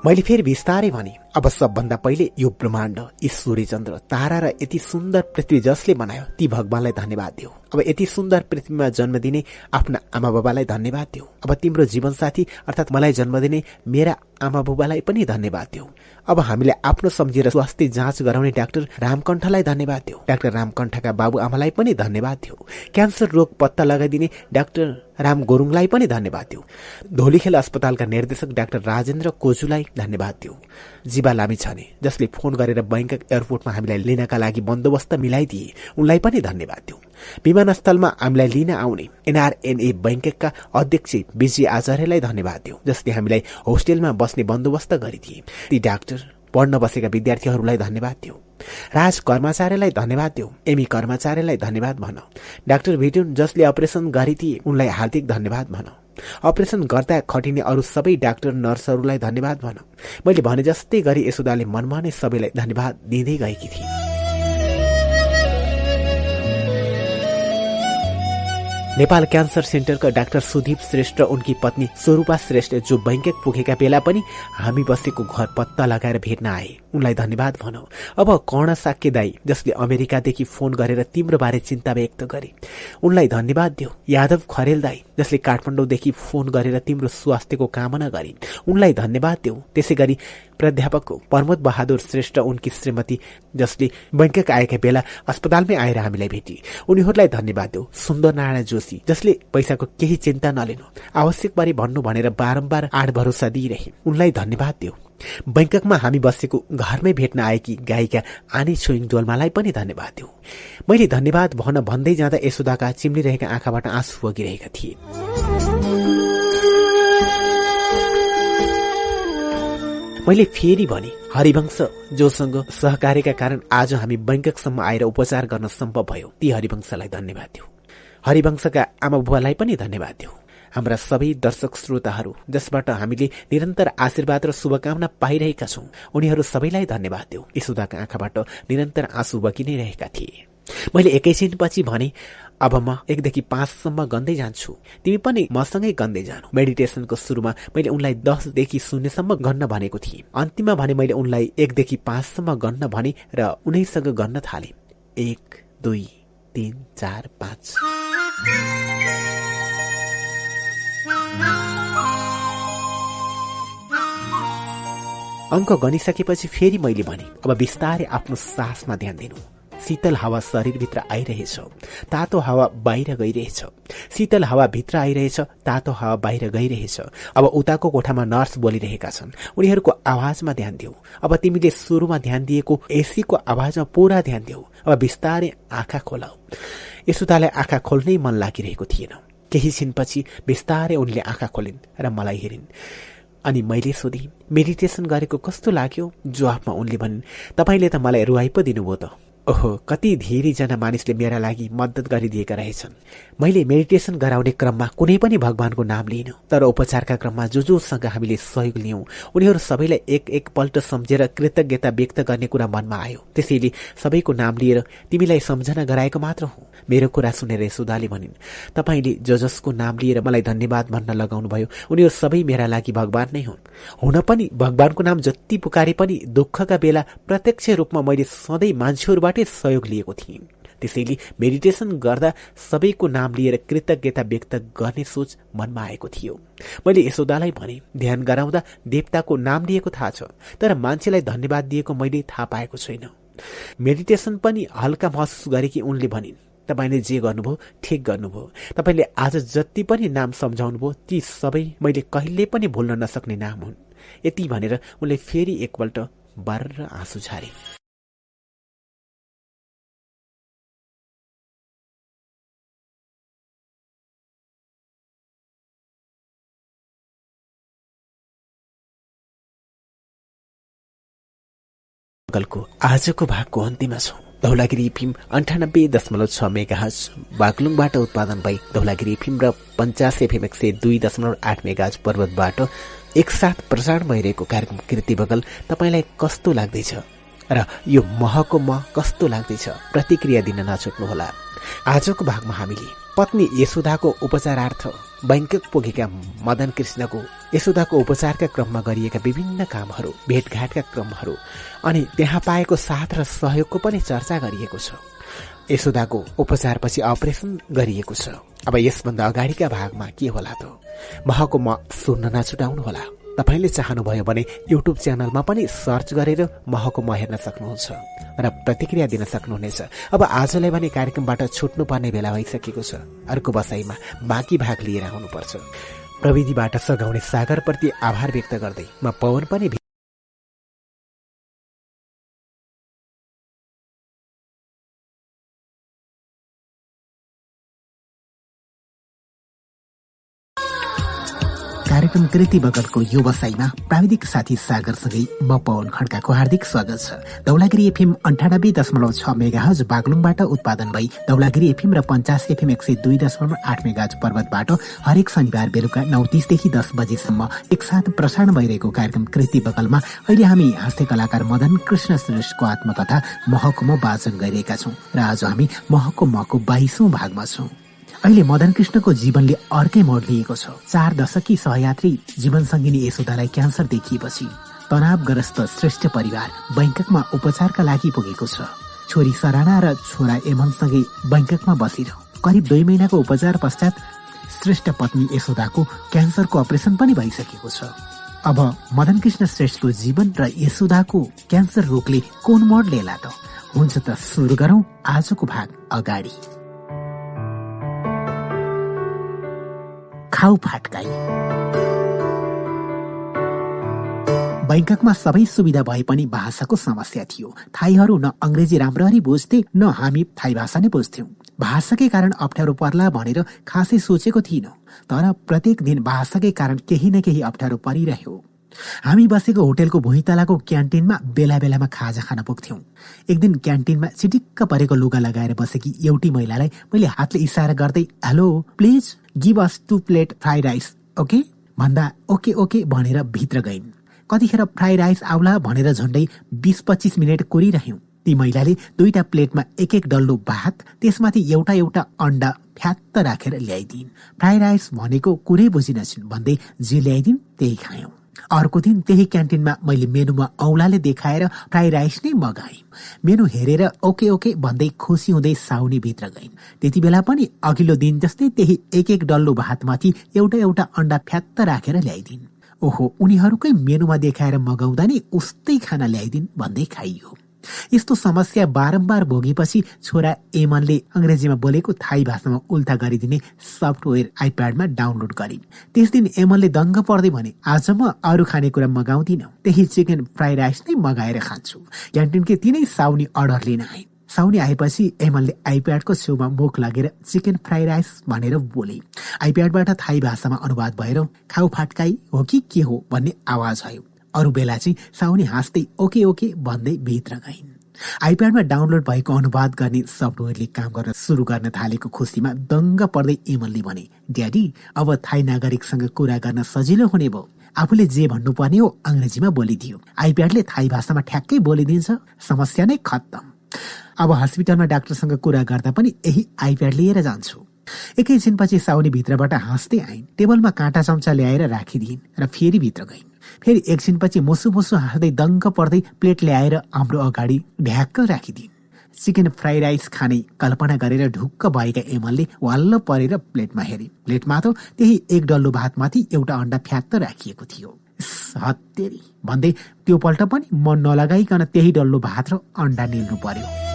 मैले फेरि बिस्तारै भने अब सबभन्दा पहिले यो ब्रह्माण्ड ईश्वरी चन्द्र तारा र यति सुन्दर पृथ्वी जसले बनायो ती भगवानलाई धन्यवाद दियो अब यति सुन्दर पृथ्वीमा जन्म दिने आफ्ना आमा बाबालाई धन्यवाद दियो अब तिम्रो जीवनसाथी अर्थात् मलाई जन्म दिने मेरा आमा बुबालाई पनि धन्यवाद दियो अब हामीले आफ्नो सम्झेर स्वास्थ्य जाँच गराउने डाक्टर रामकण्ठलाई धन्यवाद दियो। डाक्टर रामकण्ठका बाबुआमालाई पनि धन्यवाद दियो। क्यान्सर रोग पत्ता लगाइदिने डाक्टर राम गुरुङलाई पनि धन्यवाद दियो। धोलीखेल अस्पतालका निर्देशक डाक्टर राजेन्द्र कोजुलाई धन्यवाद दियो। जीवा लामी छने जसले फोन गरेर बैङ्क एयरपोर्टमा हामीलाई लिनका लागि बन्दोबस्त मिलाइदिए उनलाई पनि धन्यवाद दियो। विमानस्थलमा हामीलाई लिन आउने एनआरएनए बैङ्कका अध्यक्ष विजय आचार्यलाई धन्यवाद दियो जसले हामीलाई होस्टेलमा बस्ने बन्दोबस्त गरिदिए। ती डाक्टर पढ्न बसेका विद्यार्थीहरूलाई धन्यवाद दियो राज कर्मचारीलाई धन्यवाद दियो एमी कर्मचारीलाई धन्यवाद भन। डाक्टर भिट्युन जसले अपरेसन गरिदिए उनलाई हार्दिक धन्यवाद भन। अपरेसन गर्दा खटिने अरू सबै डाक्टर नर्सहरूलाई धन्यवाद भन। मैले भने जस्तै गरी यशोदाले मनमा नै सबैलाई धन्यवाद दिँदै गएकी थिए। नेपाल क्यान्सर सेन्टरका डाक्टर सुदीप श्रेष्ठ उनकी पत्नी स्वरूपा श्रेष्ठ जो बैङ्कक पुगेका बेला पनि हामी बसेको घर पत्ता लगाएर भेट्न आए। उनलाई धन्यवाद भनौ। अब कर्ण साक्य दाई जसले अमेरिकादेखि फोन गरेर तिम्रो बारे चिन्ता व्यक्त गरे। उनलाई धन्यवाद दियो। यादव खरेल दाई जसले काठमाडौँदेखि फोन गरेर तिम्रो स्वास्थ्यको कामना गरिन् उनलाई धन्यवाद देऊ त्यसै गरी प्राध्यापक प्रमोद बहादुर श्रेष्ठ उनकी श्रीमती जसले बैङ्कक आएका बेला अस्पतालमै आएर हामीलाई भेटी उनीहरूलाई धन्यवाद देऊ सुन्दर नारायण जोशी जसले पैसाको केही चिन्ता नलिनु। आवश्यक बारे भन्नु भनेर बारम्बार आड भरोसा दिइरहे। उनलाई धन्यवाद देऊ। बैङ्ककमा हामी बसेको घरमै भेट्न आएकी गायिका आनी छोइङ डोल्मालाई पनि धन्यवाद दिउ मैले धन्यवाद भन भन्दै जाँदा यशोदाका चिम्लिरहेका आँखाबाट आँसु बगिरहेका थिए। मैले फेरि भने हरिवंश जोसँग सहकार्यका कारण आज हामी बैङ्ककसम्म आएर उपचार गर्न सम्भव भयो। ती हरिवंशलाई धन्यवाद दिउ हरिवंशका आमा बुवालाई पनि धन्यवाद दिउ। हाम्रा सबै दर्शक श्रोताहरू जसबाट हामीले निरन्तर आशीर्वाद र शुभकामना पाइरहेका छौं उनीहरू सबैलाई धन्यवाद देऊ यशोदाका आँखाबाट निरन्तर आँसु बगि नै रहेका थिए। मैले एकैछिनपछि भने अब म एकदेखि पाँचसम्म गन्दै जान्छु। तिमी पनि मसँगै गन्दै जानु। मेडिटेसनको सुरुमा मैले उनलाई दसदेखि शून्यसम्म गन्न भनेको थिएँ। अन्तिममा भने मैले उनलाई एकदेखि पाँचसम्म गन्न भने र उनैसँग गन्न थाले। एक दुई तिन चार पाँच अङ्क गनिसकेपछि फेरि मैले भने अब बिस्तारै आफ्नो सासमा ध्यान दिनु। शीतल हावा शरीरभित्र आइरहेछ। तातो हावा बाहिर गइरहेछ। शीतल हावा भित्र आइरहेछ तातो हावा बाहिर गइरहेछ। अब उताको कोठामा नर्स बोलिरहेका छन्। उनीहरूको आवाजमा ध्यान दिऊ। अब तिमीले सुरुमा ध्यान दिएको एसीको आवाजमा पुरा ध्यान दिऊ। अब बिस्तारै आँखा खोलाऊ यसुतालाई आँखा खोल्नै मन लागिरहेको थिएन। केही छिनपछि बिस्तारै उनले आँखा खोलिन् र मलाई हेरिन्। अनि मैले सोधेँ मेडिटेसन गरेको कस्तो लाग्यो? जवाफमा उनले भनिन् तपाईँले त मलाई रुवाई पो दिनुभयो त। ओहो कति धेरैजना मानिसले मेरा लागि मद्दत गरिदिएका रहेछन्। मैले मेडिटेसन गराउने क्रममा कुनै पनि भगवानको नाम लिइन तर उपचारका क्रममा जो जोसँग हामीले सहयोग लियौं। उनीहरू सबैलाई एक एक पल्ट सम्झेर कृतज्ञता व्यक्त गर्ने कुरा मनमा आयो। त्यसैले सबैको नाम लिएर तिमीलाई सम्झना गराएको मात्र हो। मेरो कुरा सुनेर यशोदाले भनिन् तपाईँले ज जसको नाम लिएर मलाई धन्यवाद भन्न लगाउनु भयो उनीहरू सबै मेरा लागि भगवान नै हुन्। हुन पनि भगवानको नाम जति पुकारे पनि दुःखका बेला प्रत्यक्ष रूपमा मैले सधैँ मान्छेहरूबाटै सहयोग लिएको थिएँ त्यसैले मेडिटेसन गर्दा सबैको नाम लिएर कृतज्ञता व्यक्त गर्ने सोच मनमा आएको थियो। मैले यशोदालाई भने ध्यान गराउँदा देवताको नाम लिएको थाहा छ तर मान्छेलाई धन्यवाद दिएको मैले थाहा पाएको छैन। मेडिटेसन पनि हल्का महसुस गरेकी उनले भनिन् तपाईँले जे गर्नुभयो ठिक गर्नुभयो। तपाईँले आज जति पनि नाम सम्झाउनुभयो ती सबै मैले कहिले पनि भुल्न नसक्ने नाम हुन्। यति भनेर उनले फेरि एकपल्ट बाह्र आँसु छारे आजको भागको अन्तिममा छौँ। धौलागिरी फिल्म अन्ठानब्बे दशमलव छ मेगा हज बागलुङबाट उत्पादन भई धौलागिरी फिल्म र पञ्चास एफएम एक सय दुई दशमलव आठ मेगा पर्वतबाट एकसाथ प्रसारण भइरहेको कार्यक्रम कृति बगल तपाईँलाई कस्तो लाग्दैछ? र यो महको मह कस्तो लाग्दैछ? प्रतिक्रिया दिन नछुट्नुहोला। आजको भागमा हामीले पत्नी यशोदाको उपचारार्थ बैङ्कक पुगेका मदन कृष्णको यशोदाको उपचारका क्रममा गरिएका विभिन्न कामहरू भेटघाटका क्रमहरू अनि त्यहाँ पाएको साथ र सहयोगको पनि चर्चा गरिएको छ। यशोदाको उपचारपछि अपरेसन गरिएको छ। अब यसभन्दा अगाडिका भागमा के होला त? महको म सुन्न नछुटाउनुहोला तपाईँले चाहनुभयो भने युट्युब च्यानलमा पनि सर्च गरेर महको म हेर्न सक्नुहुन्छ र प्रतिक्रिया दिन सक्नुहुनेछ। अब आजलाई भने कार्यक्रमबाट छुट्नुपर्ने बेला भइसकेको छ। अर्को बसाईमा बाँकी भाग लिएर आउनुपर्छ। प्रविधिबाट सघाउने सागरप्रति आभार व्यक्त गर्दै म पवन पनि कार्यक्रम कृति बगलको यो बसाईमा प्राविधिक साथी सागरसँगै म पवन खड्काको हार्दिक स्वागत छ। दौलागिरी एफएम अन्ठानब्बे दशमलव छ मेगाहज बागलुङबाट उत्पादन भई दौलागिरी एफएम र पञ्चास एफएम एक सय दुई दशमलव आठ मेगाज पर्वतबाट हरेक शनिबार बेलुका नौ तिसदेखि दस बजेसम्म एकसाथ प्रसारण भइरहेको कार्यक्रम कृति बगलमा अहिले हामी हास्य कलाकार मदन कृष्ण श्रेष्ठको आत्मकथा महकुमा वाचन गरिरहेका छौँ र आज हामी महकुमाको बाइसौं भागमा छौँ। अहिले मदन कृष्णको जीवनले अर्कै मोड लिएको छ। चार दशकी सहयात्री जीवन सङ्गिनी यशोदालाई क्यान्सर देखिएपछि तनावग्रस्त श्रेष्ठ परिवार बैङ्ककमा उपचारका लागि पुगेको छ। छोरी सराना र छोरा एमनसँगै बैङ्ककमा बसेर करिब दुई महिनाको उपचार पश्चात श्रेष्ठ पत्नी यशोदाको क्यान्सरको अपरेसन पनि भइसकेको छ। अब मदन कृष्ण श्रेष्ठको जीवन र यशोदाको क्यान्सर रोगले कोन मोड लिएला त? हुन्छ त सुरु गरौं आजको भाग अगाडि। खाउ फाटकाई। बैङ्ककमा सबै सुविधा भए पनि भाषाको समस्या थियो। थाईहरू न अङ्ग्रेजी राम्ररी बुझ्थे न हामी थाई भाषा नै बुझ्थ्यौँ। भाषाकै कारण अप्ठ्यारो पर्ला भनेर खासै सोचेको थिइन। तर प्रत्येक दिन भाषाकै कारण केही न केही अप्ठ्यारो परिरह्यो। हामी बसेको होटेलको भुइँतलाको क्यान्टिनमा बेला बेलामा खाजा खान पुग्थ्यौँ। एक दिन क्यान्टिनमा चिटिक्क परेको लुगा लगाएर बसेकी एउटी महिलालाई मैले हातले इसारा गर्दै hello please. Give two plate fry rice okay भन्दा ओके ओके भनेर भित्र गइन्। कतिखेर फ्राई राइस आउला भनेर झन्डै बिस पच्चिस मिनट कोरिरह्यौँ। ती महिलाले दुईटा प्लेटमा एक एक डल्लो भात त्यसमाथि एउटा एउटा अन्डा फ्यात्त राखेर ल्याइदिन्। फ्राई राइस भनेको कुरै बुझिनछन् भन्दै जे ल्याइदिन् त्यही खायौँ। अर्को दिन त्यही क्यान्टिनमा मैले मेनुमा औलाले देखाएर फ्राई राइस नै मगाएँ। मेनु हेरेर ओके ओके भन्दै खुसी हुँदै साउनी भित्र गइन्। त्यति बेला पनि अघिल्लो दिन जस्तै त्यही एक एक डल्लो भातमाथि एउटा एउटा अन्डा फ्यात्त राखेर ल्याइदिन्। ओहो उनीहरूकै मेनुमा देखाएर मगाउँदा नि उस्तै खाना ल्याइदिन् भन्दै खाइयो। यस्तो समस्या बारम्बार भोगेपछि छोरा एमनले अङ्ग्रेजीमा बोलेको थाई भाषामा उल्था गरिदिने सफ्टवेयर आइप्याडमा डाउनलोड गरिन् त्यस दिन एमनले दङ्ग पर्दै भने आज म अरू खानेकुरा मगाउँदिन। त्यही चिकन फ्राई राइस नै मगाएर खान्छु। क्यान्टिनकै तिनै साउनी अर्डर लिन आइन् साउनी आएपछि एमनले आइप्याडको छेउमा मुख लागेर चिकन फ्राई राइस भनेर बोले। आइप्याडबाट थाई भाषामा अनुवाद भएर खाउ फाटकाई हो कि के हो? भन्ने आवाज आयो। अरू बेला चाहिँ साउनी हाँस्दै ओके ओके भन्दै भित्र गइन्। आइप्याडमा डाउनलोड भएको अनुवाद गर्ने सफ्टवेयरले काम गर्न सुरु गर्न थालेको खुसीमा दङ्ग पर्दै एमलले भने ड्याडी अब थाई नागरिकसँग कुरा गर्न सजिलो हुने भयो आफूले जे भन्नुपर्ने हो अङ्ग्रेजीमा बोलिदियो। आइप्याडले थाई भाषामा ठ्याक्कै बोलिदिन्छ। समस्या नै खत्तम। अब हस्पिटलमा डाक्टरसँग कुरा गर्दा पनि यही आइप्याड लिएर जान्छु। एकैछिनपछि साउनी भित्रबाट हाँस्दै आइन्। टेबलमा काँटा चम्चा ल्याएर राखिदिइन् र फेरि भित्र गइन्। फेरि एकछिनपछि मुसु हाँस्दै दङ्ग पर्दै प्लेट ल्याएर हाम्रो अगाडि ढ्याक्क राखिदिन्। चिकन फ्राई राइस खाने कल्पना गरेर ढुक्क भएका एमलले वाल्ल परेर प्लेटमा हेरे प्लेटमा त त्यही एक डल्लो भातमाथि एउटा अन्डा फ्यात्त राखिएको थियो। भन्दै त्यो पल्ट पनि मन नलगाइकन त्यही डल्लो भात र अन्डा निल्नु पर्यो।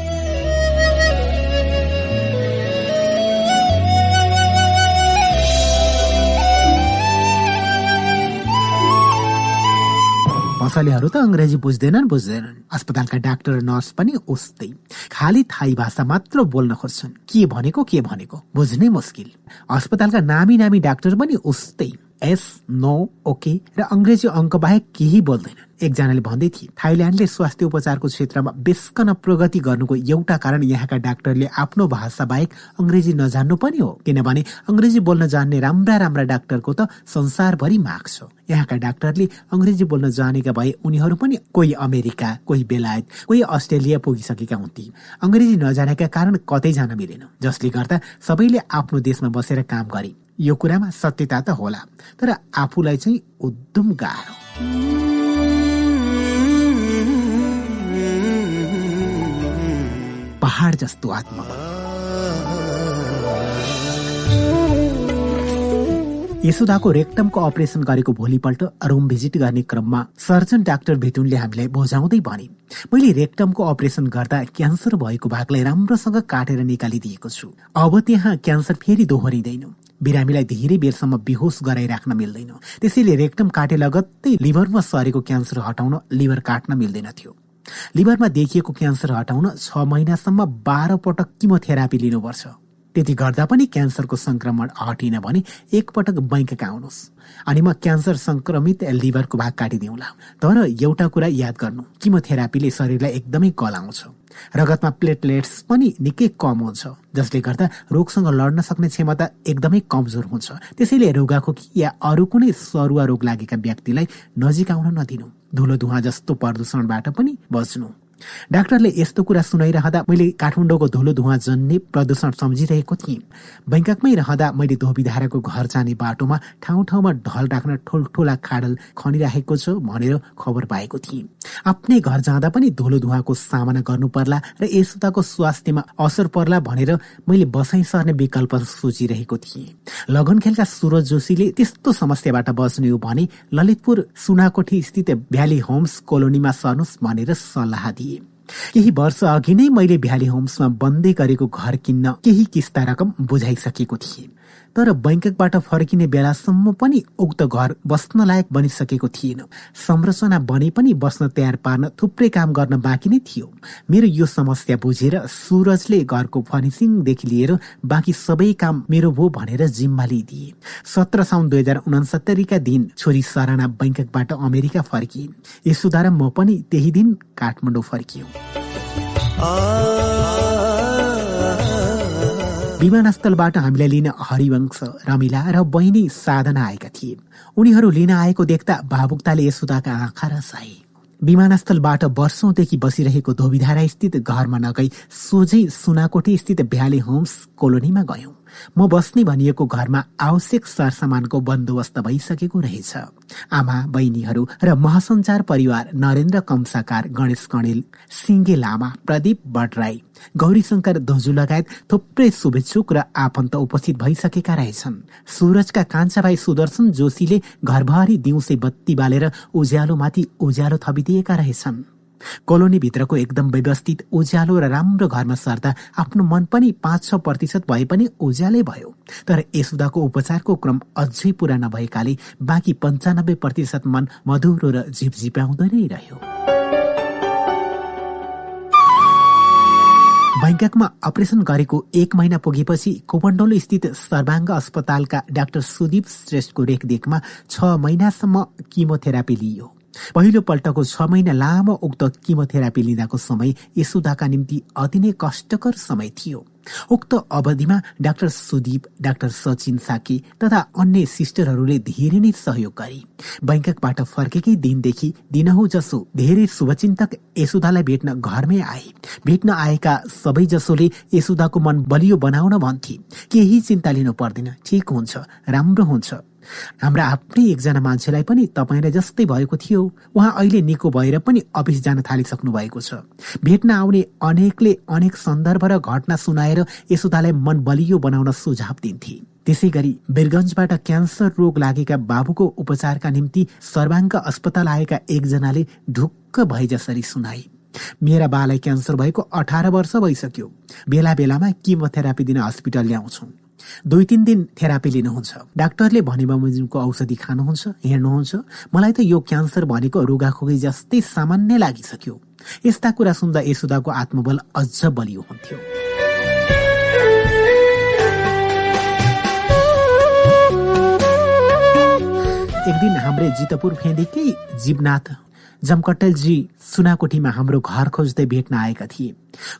मसलेहरू त अङ्ग्रेजी बुझ्दैनन् बुझ्दैनन्। अस्पतालका डाक्टर र नर्स पनि उस्तै। खाली थाई भाषा मात्र बोल्न खोज्छन्। के भनेको के भनेको? बुझ्नै मुस्किल। अस्पतालका नामी नामी डाक्टर पनि उस्तै। एस नो ओके र अङ्ग्रेजी अङ्क बाहेक केही बोल्दैनन्। एकजनाले भन्दै थिए थाइल्यान्डले स्वास्थ्य उपचारको क्षेत्रमा बेसकन प्रगति गर्नुको एउटा कारण यहाँका डाक्टरले आफ्नो भाषा बाहेक अङ्ग्रेजी नजान्नु पनि हो। किनभने अङ्ग्रेजी बोल्न जान्ने राम्रा राम्रा डाक्टरको त संसारभरि माग छ। यहाँका डाक्टरले अङ्ग्रेजी बोल्न जानेका भए उनीहरू पनि कोही अमेरिका कोही बेलायत कोही अस्ट्रेलिया पुगिसकेका हुन्थे। अङ्ग्रेजी नजानेका कारण कतै जान मिलेन। जसले गर्दा सबैले आफ्नो देशमा बसेर काम गरे। यो कुरामा सत्यता त होला तर आफूलाई चाहिँ उद्धम गाह्रो। पहाड जस्तो आत्मबल यशोदाको रेक्टमको अपरेसन गरेको भोलिपल्ट रुम भिजिट गर्ने क्रममा सर्जन डाक्टर भितुनले हामीलाई बोझाउँदै भने मैले रेक्टमको अपरेसन गर्दा क्यान्सर भएको भागलाई राम्रोसँग काटेर निकालिदिएको छु। अब त्यहाँ क्यान्सर फेरि दोहोरिँदैन। बिरामीलाई धेरै बेरसम्म बेहोस गराइराख्न मिल्दैन। त्यसैले रेक्टम काटे लगत्तै लिभरमा सरेको क्यान्सर हटाउन लिभर काट्न मिल्दैन थियो। लिभरमा देखिएको क्यान्सर हटाउन छ महिनासम्म बाह्र पटक किमोथेरापी लिनुपर्छ। त्यति गर्दा पनि क्यान्सरको संक्रमण हटिन भने एकपटक बैङ्कका आउनुहोस्। अनि म क्यान्सर संक्रमित लिभरको भाग काटिदिउँला। तर एउटा कुरा याद गर्नु किमोथेरापीले शरीरलाई एकदमै गलाउँछ रगतमा प्लेटलेट्स पनि निकै कम हुन्छ जसले गर्दा रोगसँग लड्न सक्ने क्षमता एकदमै कमजोर हुन्छ। त्यसैले रुगाखोकी या अरू कुनै सरुवा रोग लागेका व्यक्तिलाई नजिक आउन नदिनु धुलो धुवा जस्तो प्रदूषणबाट पनि बच्नु। डाक्टरले यस्तो कुरा सुनाइरहँदा मैले काठमाडौँको धुलो धुवा जन्ने प्रदूषण सम्झिरहेको थिएँ। बैङ्ककमै रहँदा मैले धोबीधाराको घर जाने बाटोमा ठाउँ ठाउँमा ढल राख्न ठुल्ठुला खाडल खनिराखेको छ भनेर खबर पाएको थिएँ। आफ्नै घर जाँदा पनि धुलो धुवाको सामना गर्नु पर्ला र यस्तोताको स्वास्थ्यमा असर पर्ला भनेर मैले बसाइ सर्ने विकल्प सोचिरहेको थिएँ। लगन खेलका सुरज जोशीले त्यस्तो समस्याबाट बच्ने हो भने ललितपुर सुनाकोठी स्थित भ्याली होम्स कोलोनीमा सर्नुहोस् भनेर सल्लाह दिए। केही वर्ष अघि नै मैले भ्याली होम्समा बन्दै गरेको घर किन्न केही किस्ता रकम बुझाइसकेको थिएँ। तर बैङ्ककबाट फर्किने बेलासम्म पनि उक्त घर बस्न लायक बनिसकेको थिएन। संरचना बने पनि बस्न तयार पार्न थुप्रै काम गर्न बाँकी नै थियो। मेरो यो समस्या बुझेर सुरजले घरको फर्निसिङदेखि लिएर बाँकी सबै काम मेरो भो भनेर जिम्मा लिइदिए। सत्र साउन दुई हजार उनासत्तरीका दिन छोरी सराना बैङ्ककबाट अमेरिका फर्किए यसोद्वारा म पनि त्यही दिन काठमाडौँ फर्कियो। विमानस्थलबाट हामीलाई लिन हरिवंश रमिला र बहिनी साधना आएका थिए। उनीहरू लिन आएको देख्दा भावुकताले यसुदाका आँखा रसाए विमानस्थलबाट वर्षौंदेखि बसिरहेको धोबीधारा स्थित घरमा नगई सोझै सुनाकोटी स्थित भ्याली होम्स कोलोनीमा गयौं। म बस्ने भनिएको घरमा आवश्यक सरसामानको बन्दोबस्त भइसकेको रहेछ। आमा बहिनीहरू र महासञ्चार परिवार नरेन्द्र कम्साकार गणेश कणेल सिङ्गे लामा प्रदीप भट्टराई गौरीशंकर दोजु लगायत थुप्रै शुभेच्छुक र आफन्त उपस्थित भइसकेका रहेछन्। सुरजका कान्छा भाइ सुदर्शन जोशीले घरभरि दिउँसै बत्ती बालेर उज्यालोमाथि उज्यालो थपिदिएका रहेछन्। कोलोनी भित्रको एकदम व्यवस्थित उज्यालो र राम्रो घरमा सर्दा आफ्नो मन पनि पाँच छ प्रतिशत भए पनि उज्यालै भयो। तर यसुदाको उपचारको क्रम अझै पुरा नभएकाले बाँकी पञ्चानब्बे प्रतिशत मन मधुरो र झिपझिप्याउँदो नै रह्यो। बैङ्ककमा अपरेसन गरेको एक महिना पुगेपछि कोपण्डोलो स्थित सर्वाङ्ग अस्पतालका डाक्टर सुदीप श्रेष्ठको रेखदेखमा छ महिनासम्म किमोथेरापी लिइयो। पहिलो पल्टको छ महिना लामो उक्त किमोथेरापी लिँदाको समय यसुदाका निम्ति अति नै कष्टकर समय थियो। उक्त अवधिमा डाक्टर सुदीप डाक्टर सचिन साकी तथा अन्य सिस्टरहरूले धेरै नै सहयोग गरे। बैङ्ककबाट फर्केकै दिनदेखि दिनहु जसो धेरै शुभचिन्तक यसुदालाई भेट्न घरमै आए। भेट्न आएका सबै जसोले यसुदाको मन बलियो बनाउन भन्थे। केही चिन्ता लिनु पर्दैन। ठिक हुन्छ राम्रो हुन्छ। हाम्रा आफ्नै एकजना मान्छेलाई पनि तपाईँलाई जस्तै भएको थियो उहाँ अहिले निको भएर पनि अफिस जान थालिसक्नु भएको छ। भेट्न आउने अनेकले अनेक सन्दर्भ र घटना सुनाएर यसोदालाई मन बलियो बनाउन सुझाव दिन्थे। त्यसै गरी वीरगंजबाट क्यान्सर रोग लागेका बाबुको उपचारका निम्ति सर्वाङ्ग अस्पताल आएका एकजनाले ढुक्क भए जसरी सुनाए। मेरा बालाई क्यान्सर भएको अठार वर्ष भइसक्यो। बेला बेलामा किमोथेरापी दिन हस्पिटल ल्याउँछौ। दुई तिन दिन थेरापी लिनुहुन्छ। डाक्टरले भने बमोजिमको औषधि खानुहुन्छ हेर्नुहुन्छ। मलाई त यो क्यान्सर भनेको रुगाखोगी जस्तै सामान्य लागिसक्यो। यस्ता कुरा सुन्दा यसुदाको आत्मबल अझ बलियो हुन्थ्यो। एक दिन हाम्रै जितपुर फेँदेकै जीवनाथ जमकट्टलजी सुनाकोठीमा हाम्रो घर खोज्दै भेट्न आएका थिए।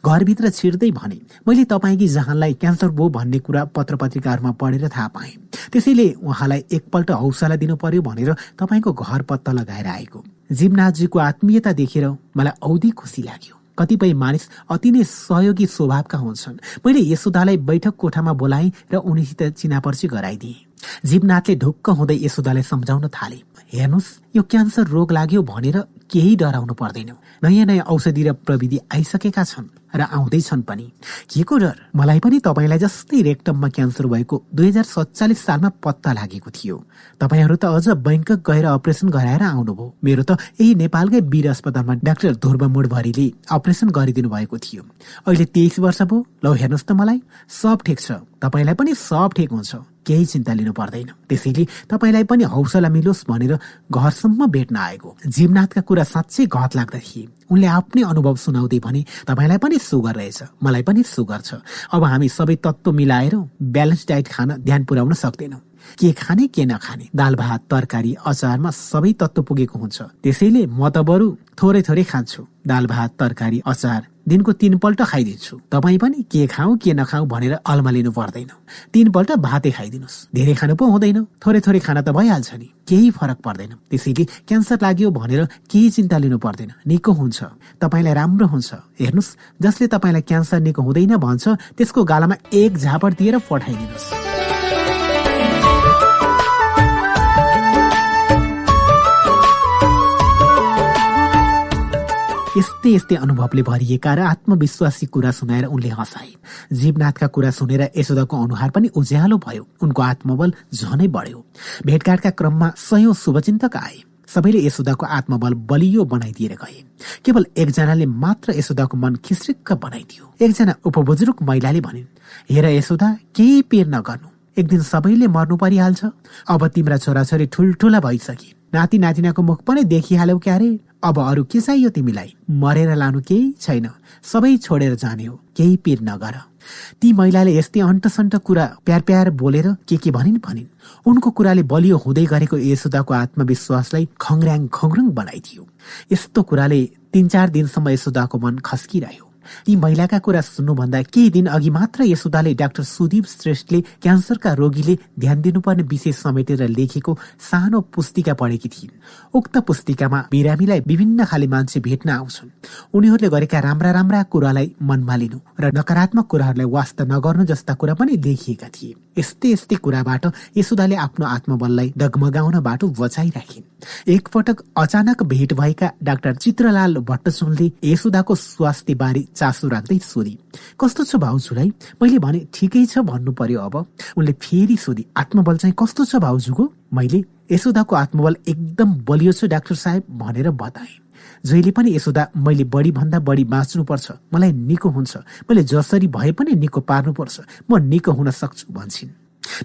घरभित्र छिर्दै भने मैले तपाईँकी जहानलाई क्यान्सर भो भन्ने कुरा पत्र पत्रिकाहरूमा पढेर थाहा पाएँ। त्यसैले उहाँलाई एकपल्ट हौसला दिनु पर्यो भनेर तपाईँको घर पत्ता लगाएर आएको। जीवनाथजीको आत्मीयता देखेर मलाई औधी खुसी लाग्यो। कतिपय मानिस अति नै सहयोगी स्वभावका हुन्छन्। मैले यशोदालाई बैठक कोठामा बोलाएँ र उनीसित चिनापर्ची गराइदिएँ। जीवनाथले ढुक्क हुँदै यशोदालाई सम्झाउन थाले। हेर्नुहोस् यो क्यान्सर रोग लाग्यो भनेर केही डराउनु पर्दैन। नयाँ नयाँ औषधि र प्रविधि आइसकेका छन् र आउँदैछन् पनि। के को डर? मलाई पनि तपाईँलाई जस्तै रेक्टममा क्यान्सर भएको दुई हजार सत्तालिस सालमा पत्ता लागेको थियो। तपाईँहरू त अझ बैङ्क गएर अपरेसन गराएर आउनुभयो। मेरो त यही नेपालकै वीर अस्पतालमा डाक्टर ध्रुव मुडभरीले अपरेसन गरिदिनु भएको थियो। अहिले तेइस वर्ष भयो। लौ हेर्नुहोस् त मलाई। सब ठिक छ। तपाईँलाई पनि सब ठिक हुन्छ। केही चिन्ता लिनु पर्दैन। त्यसैले तपाईँलाई पनि हौसला मिलोस् भनेर घरसम्म भेट्न आएको। जीवनाथका कुरा साँच्चै घत लाग्दा थिए। उनले आफ्नै अनुभव सुनाउँदै भने तपाईँलाई पनि सुगर रहेछ। मलाई पनि सुगर छ। अब हामी सबै तत्त्व मिलाएर ब्यालेन्स डाइट खान ध्यान पुर्याउन सक्दैनौँ। के खाने के नखाने। दाल भात तरकारी अचारमा सबै तत्त्व पुगेको हुन्छ। त्यसैले म त बरु थोरै थोरै खान्छु। दाल भात तरकारी अचार दिनको तिनपल्ट खाइदिन्छु। तपाईँ पनि के खाऊ के नखाऊ भनेर अल्मा लिनु पर्दैन। तिनपल्ट भातै खाइदिनुहोस्। धेरै खानु पो हुँदैन। थोरै थोरै खाना त भइहाल्छ नि। केही फरक पर्दैन। त्यसैले क्यान्सर लाग्यो भनेर केही चिन्ता लिनु पर्दैन। निको हुन्छ। तपाईँलाई राम्रो हुन्छ। हेर्नुहोस् जसले तपाईँलाई क्यान्सर निको हुँदैन भन्छ त्यसको गालामा एक झापड दिएर पठाइदिनुहोस्। यस्तै यस्तै अनुभवले भरिएका र आत्मविश्वासी कुरा सुनाएर उनले हँसाए जीवनाथका कुरा सुनेर यशोदाको अनुहार पनि उज्यालो भयो। उनको आत्मबल झनै बढ्यो। भेटघाटका क्रममा सयौं शुभचिन्तक आए। सबैले यशोदाको आत्मबल बलियो बनाइदिएर गए। केवल एकजनाले मात्र यशोदाको मन खिस्रिक्क बनाइदियो। एकजना उपबुजुर्ग महिलाले भनिन् हेर यशोदा केही पेर नगर्नु। एक दिन सबैले मर्नु परिहाल्छ। अब तिम्रा छोराछोरी ठुल्ठुला भइसके। नाति नातिनाको मुख पनि देखिहाल्यौ क्यारे? अब अरू के चाहियो तिमीलाई? मरेर लानु केही छैन। सबै छोडेर जाने हो केही पिर नगर। ती महिलाले यस्तै अन्टसन्ट कुरा प्यार प्यार बोलेर के के भनिन् भनिन्। उनको कुराले बलियो हुँदै गरेको यशोदाको आत्मविश्वासलाई खङ्राङ खङ्रुङ बनाइदियो। यस्तो कुराले तीन चार दिनसम्म यशोदाको मन खस्किरह्यो। ती महिलाका कुरा सुन्नुभन्दा केही दिन अघि मात्र यसुदाले डाक्टर सुदीप श्रेष्ठले क्यान्सरका रोगीले ध्यान दिनुपर्ने विषय समेटेर लेखेको सानो पुस्तिका पढेकी थिइन्। उक्त पुस्तिकामा बिरामीलाई विभिन्न खाले मान्छे भेट्न आउँछन्। उनीहरूले गरेका राम्रा राम्रा कुरालाई मनमा लिनु र नकारात्मक कुराहरूलाई वास्ता नगर्नु जस्ता कुरा पनि लेखिएका थिए। यस्तै यस्तै कुराबाट यसुदाले आफ्नो आत्मबललाई डगमगाउन बाटो बचाइराखिन्। एकपटक अचानक भेट भएका डाक्टर चित्रलाल भट्टचुनले यसुदाको स्वास्थ्य बारे चासो राख्दै सोधी कस्तो छ भाउजूलाई? मैले भने ठिकै छ भन्नु पर्यो अब। उनले फेरि सोधी आत्मबल चाहिँ कस्तो छ भाउजूको? मैले यशोदाको आत्मबल एकदम बलियो छ डाक्टर साहेब भनेर बताएँ। जहिले पनि यशोदा मैले बढी भन्दा बढी बाँच्नुपर्छ। मलाई निको हुन्छ। मैले जसरी भए पनि निको पार्नुपर्छ। म निको हुन सक्छु भन्छन्।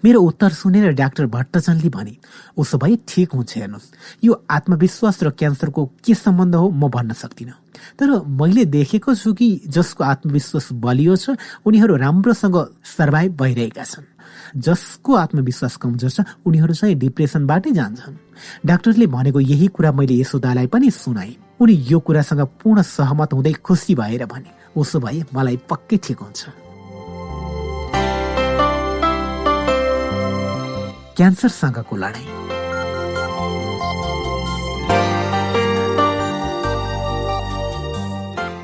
मेरो उत्तर सुनेर डाक्टर भट्टचनले भने उसो भए ठिक हुन्छ हेर्नुहोस्। यो आत्मविश्वास र क्यान्सरको के सम्बन्ध हो म भन्न सक्दिनँ। तर मैले देखेको छु कि जसको आत्मविश्वास बलियो छ उनीहरू राम्रोसँग सर्भाइभ भइरहेका छन्। जसको आत्मविश्वास कमजोर छ उनीहरू चाहिँ डिप्रेसनबाटै जान्छन्। डाक्टरले भनेको यही कुरा मैले यशोदालाई पनि सुनाए। उनी यो कुरासँग पूर्ण सहमत हुँदै खुसी भएर भने उसो भए मलाई पक्कै ठिक हुन्छ। क्यान्सरसँगको लडाईँ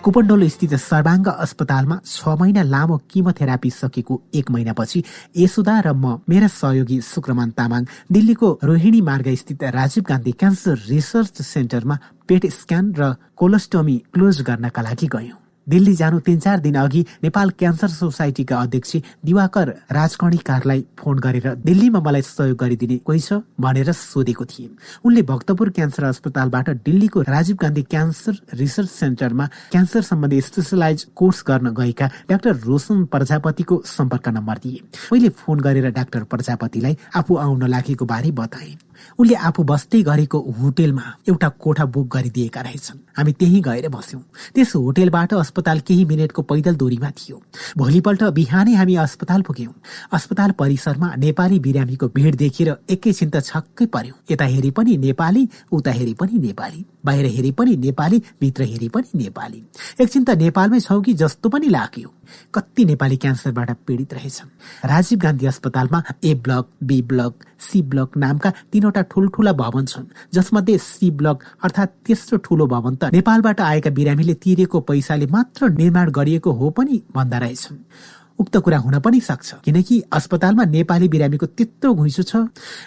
कुपन्डोलो स्थित सर्वाङ्ग अस्पतालमा छ महिना लामो किमोथेरापी सकेको एक महिनापछि यशोदा र म मेरा सहयोगी शुक्रमान तामाङ दिल्लीको रोहिणी मार्ग स्थित राजीव गान्धी क्यान्सर रिसर्च सेन्टरमा पेट स्क्यान र कोलोस्टोमी क्लोज गर्नका लागि गयौं। दिल्ली जानु तीन चार दिन अघि नेपाल क्यान्सर सोसाइटीका अध्यक्ष दिवाकर राजकर्णीकारलाई फोन गरेर दिल्लीमा मलाई सहयोग गरिदिने कोही छ भनेर सोधेको थिए। उनले भक्तपुर क्यान्सर अस्पतालबाट दिल्लीको राजीव गान्धी क्यान्सर रिसर्च सेन्टरमा क्यान्सर सम्बन्धी स्पेसलाइज कोर्स गर्न गएका डाक्टर रोशन प्रजापतिको सम्पर्क नम्बर दिए। मैले फोन गरेर डाक्टर प्रजापतिलाई आफू आउन लागेको बारे बताए। उनले आफू बस्दै गरेको होटेलमा एउटा कोठा बुक गरिदिएका रहेछन्। हामी त्यही गएर बस्यौं। त्यस होटेलबाट अस्पताल केही मिनटको पैदल दूरीमा थियो। भोलिपल्ट बिहानै हामी अस्पताल पुग्यौं। अस्पताल परिसरमा नेपाली बिरामीको भिड देखेर एकैछिन त छक्कै पर्यौं। यता हेरी पनि नेपाली उता हेरी पनि नेपाली। बाहिर हेरी पनि नेपाली भित्र हेरी पनि नेपाली। एकछिन त नेपालमै छौ कि जस्तो पनि लाग्यो। कति नेपाली क्यान्सरबाट पीडित रहेछन्। राजीव गान्धी अस्पतालमा A block B block C block नामका तीनवटा ठुल्ठुला भवन छन् जसमध्ये सी ब्लक अर्थात् तेस्रो ठुलो भवन त नेपालबाट आएका बिरामीले तिरेको पैसाले मात्र निर्माण गरिएको हो पनि भन्दा रहेछन्। उक्त कुरा हुन पनि सक्छ किनकि अस्पतालमा नेपाली बिरामीको त्यत्रो घुइँचो छ।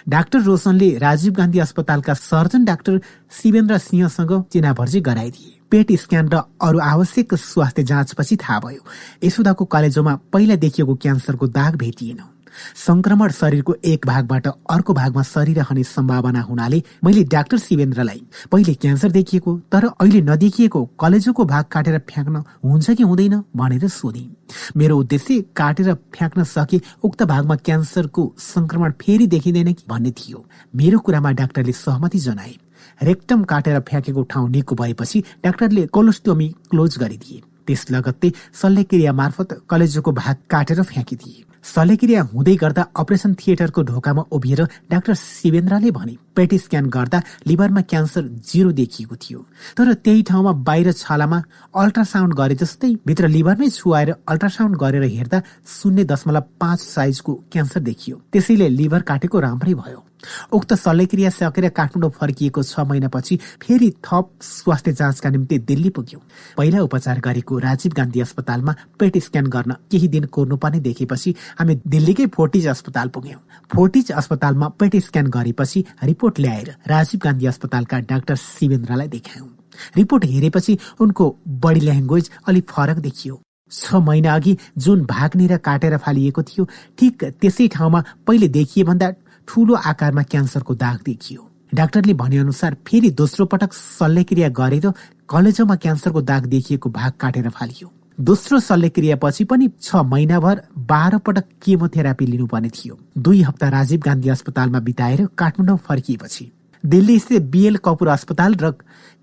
डाक्टर रोशनले राजीव गान्धी अस्पतालका सर्जन डाक्टर शिवेन्द्र सिंहसँग चिनाभर्जी गराइदिए। पेट स्क्यान र अरू आवश्यक स्वास्थ्य जाँचपछि थाहा भयो। यशोदाको कलेजोमा पहिला देखिएको क्यान्सरको दाग भेटिएन। संक्रमण शरीरको एक भागबाट अर्को भागमा सरिरहने सम्भावना हुनाले मैले डाक्टर शिवेन्द्रलाई पहिले क्यान्सर देखिएको तर अहिले नदेखिएको कलेजोको भाग काटेर फ्याँक्न हुन्छ कि हुँदैन भनेर सोधे। मेरो उद्देश्य काटेर फ्याँक्न सके उक्त भागमा क्यान्सरको संक्रमण फेरि देखिँदैन कि भन्ने थियो। मेरो कुरामा डाक्टरले सहमति जनाए। रेक्टम काटेर फ्याँकेको ठाउँ निको भएपछि डाक्टरले कोलोस्टोमी क्लोज गरिदिए। त्यस लगत्तै शल्यक्रिया मार्फत कलेजोको भाग काटेर फ्याँकिदिए। शल्यक्रिया हुँदै गर्दा अपरेसन थिएटरको ढोकामा उभिएर डाक्टर शिवेन्द्रले भने पेटी स्क्यान गर्दा लिभरमा क्यान्सर जिरो देखिएको थियो। तर त्यही ठाउँमा बाहिर छालामा अल्ट्रासाउन्ड गरे जस्तै भित्र लिभरमै छुवाएर अल्ट्रासाउन्ड गरेर हेर्दा शून्य दशमलव पाँच साइजको क्यान्सर देखियो। त्यसैले लिभर काटेको राम्रै भयो। उक्त शल्यक्रिया सकेर काठमाडौँ फर्किएको छ महिनापछि फेरि थप स्वास्थ्य जाँचका निम्ति दिल्ली पुग्यौं। पहिला उपचार गरेको राजीव गान्धी अस्पतालमा पेट स्क्यान गर्न केही दिन कोर्नुपर्ने देखेपछि हामी दिल्लीकै फोर्टिज अस्पताल पुग्यौं। फोर्टिज अस्पतालमा पेट स्क्यान गरेपछि रिपोर्ट ल्याएर राजीव गान्धी अस्पतालका डाक्टर शिवेन्द्रलाई देखायौं। रिपोर्ट हेरेपछि उनको बडी ल्याङ्ग्वेज अलिक फरक देखियो। छ महिना अघि जुन भाग्नेर काटेर फालिएको थियो ठिक त्यसै ठाउँमा पहिले देखिए भन्दा ठूलो आकारमा क्यान्सरको दाग देखियो। डाक्टरले भने अनुसार फेरि दोस्रो पटक शल्यक्रिया गरेर कलेजोमा क्यान्सरको दाग देखिएको भाग काटेर फालियो। दोस्रो शल्यक्रियापछि पनि छ महिनाभर बाह्र पटक केमोथेरापी लिनुपर्ने थियो। दुई हप्ता राजीव गान्धी अस्पतालमा बिताएर काठमाडौँ फर्किएपछि। दिल्ली स्थित बिएल कपुर अस्पताल र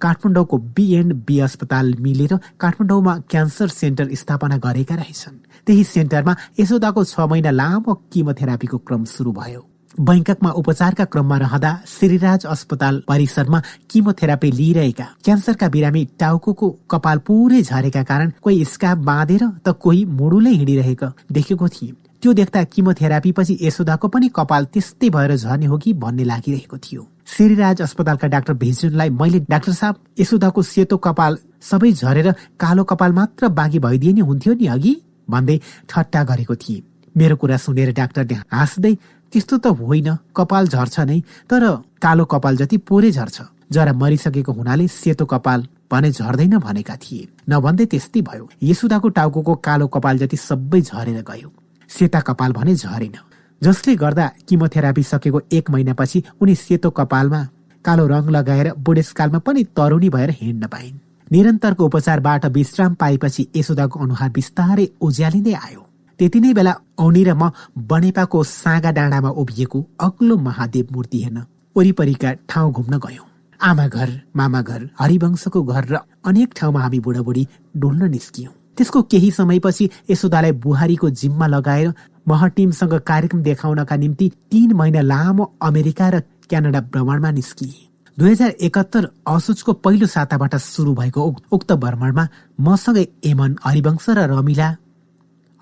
काठमाडौँको बिएन्ड बी अस्पताल मिलेर काठमाडौँमा क्यान्सर सेन्टर स्थापना गरेका रहेछन्। त्यही सेन्टरमा यशोदाको छ महिना लामो किमोथेरापीको क्रम सुरु भयो। बैङ्ककमा उपचारका क्रममा रहँदा श्रीराज अस्पताल परिसरमा किमोथेरापी लिइरहेका क्यान्सरका बिरामी टाउको कपाल पुरै झरेका कारण कोही स्काप बाँधेर त कोही मुडुलै हिँडिरहेको देखेको थिए त्यो देख्दा किमोथेरापी पछि यशोदाको पनि कपाल त्यस्तै भएर झर्ने हो कि भन्ने लागिरहेको थियो। श्रीराज अस्पतालका डाक्टर भिजुनलाई मैले डाक्टर साहब यशोदाको सेतो कपाल सबै झरेर कालो कपाल मात्र बाँकी भइदिए नि हुन्थ्यो नि अघि भन्दै ठट्टा गरेको थिए। मेरो कुरा सुनेर डाक्टरले हाँस्दै त्यस्तो त होइन। कपाल झर्छ नै तर कालो कपाल जति पोरे झर्छ। जरा मरिसकेको हुनाले सेतो कपाल भने झर्दैन भनेका थिए। नभन्दै त्यस्तै भयो। यसुदाको टाउको कालो कपाल जति सबै झरेर गयो। सेता कपाल भने झरेन। जसले गर्दा किमोथेरापी सकेको एक महिनापछि उनी सेतो कपालमा कालो रङ लगाएर बुढेसकालमा पनि तरुणी भएर हिँड्न पाइन्। निरन्तरको उपचारबाट विश्राम पाएपछि यशोदाको अनुहार बिस्तारै उज्यालिँदै आयो। त्यति नै बेला औनी र म बनेपाको सागा डाँडामा उभिएको अग्लो महादेव मूर्ति हेर्न वरिपरिका ठाउँ घुम्न गयौं। आमा घर मामा घर हरिवंशको घर र अनेक ठाउँमा हामी बुढाबुढी डुल्न निस्कियौं। त्यसको केही समयपछि यशोदालाई बुहारीको जिम्मा लगाएर मह टिमसँग कार्यक्रम देखाउनका निम्ति तीन महिना लामो अमेरिका र क्यानाडा भ्रमणमा निस्किए। दुई हजार एकात्तर असोजको पहिलो साताबाट सुरु भएको उक्त भ्रमणमा मसँगै एमन हरिवंश र रमिला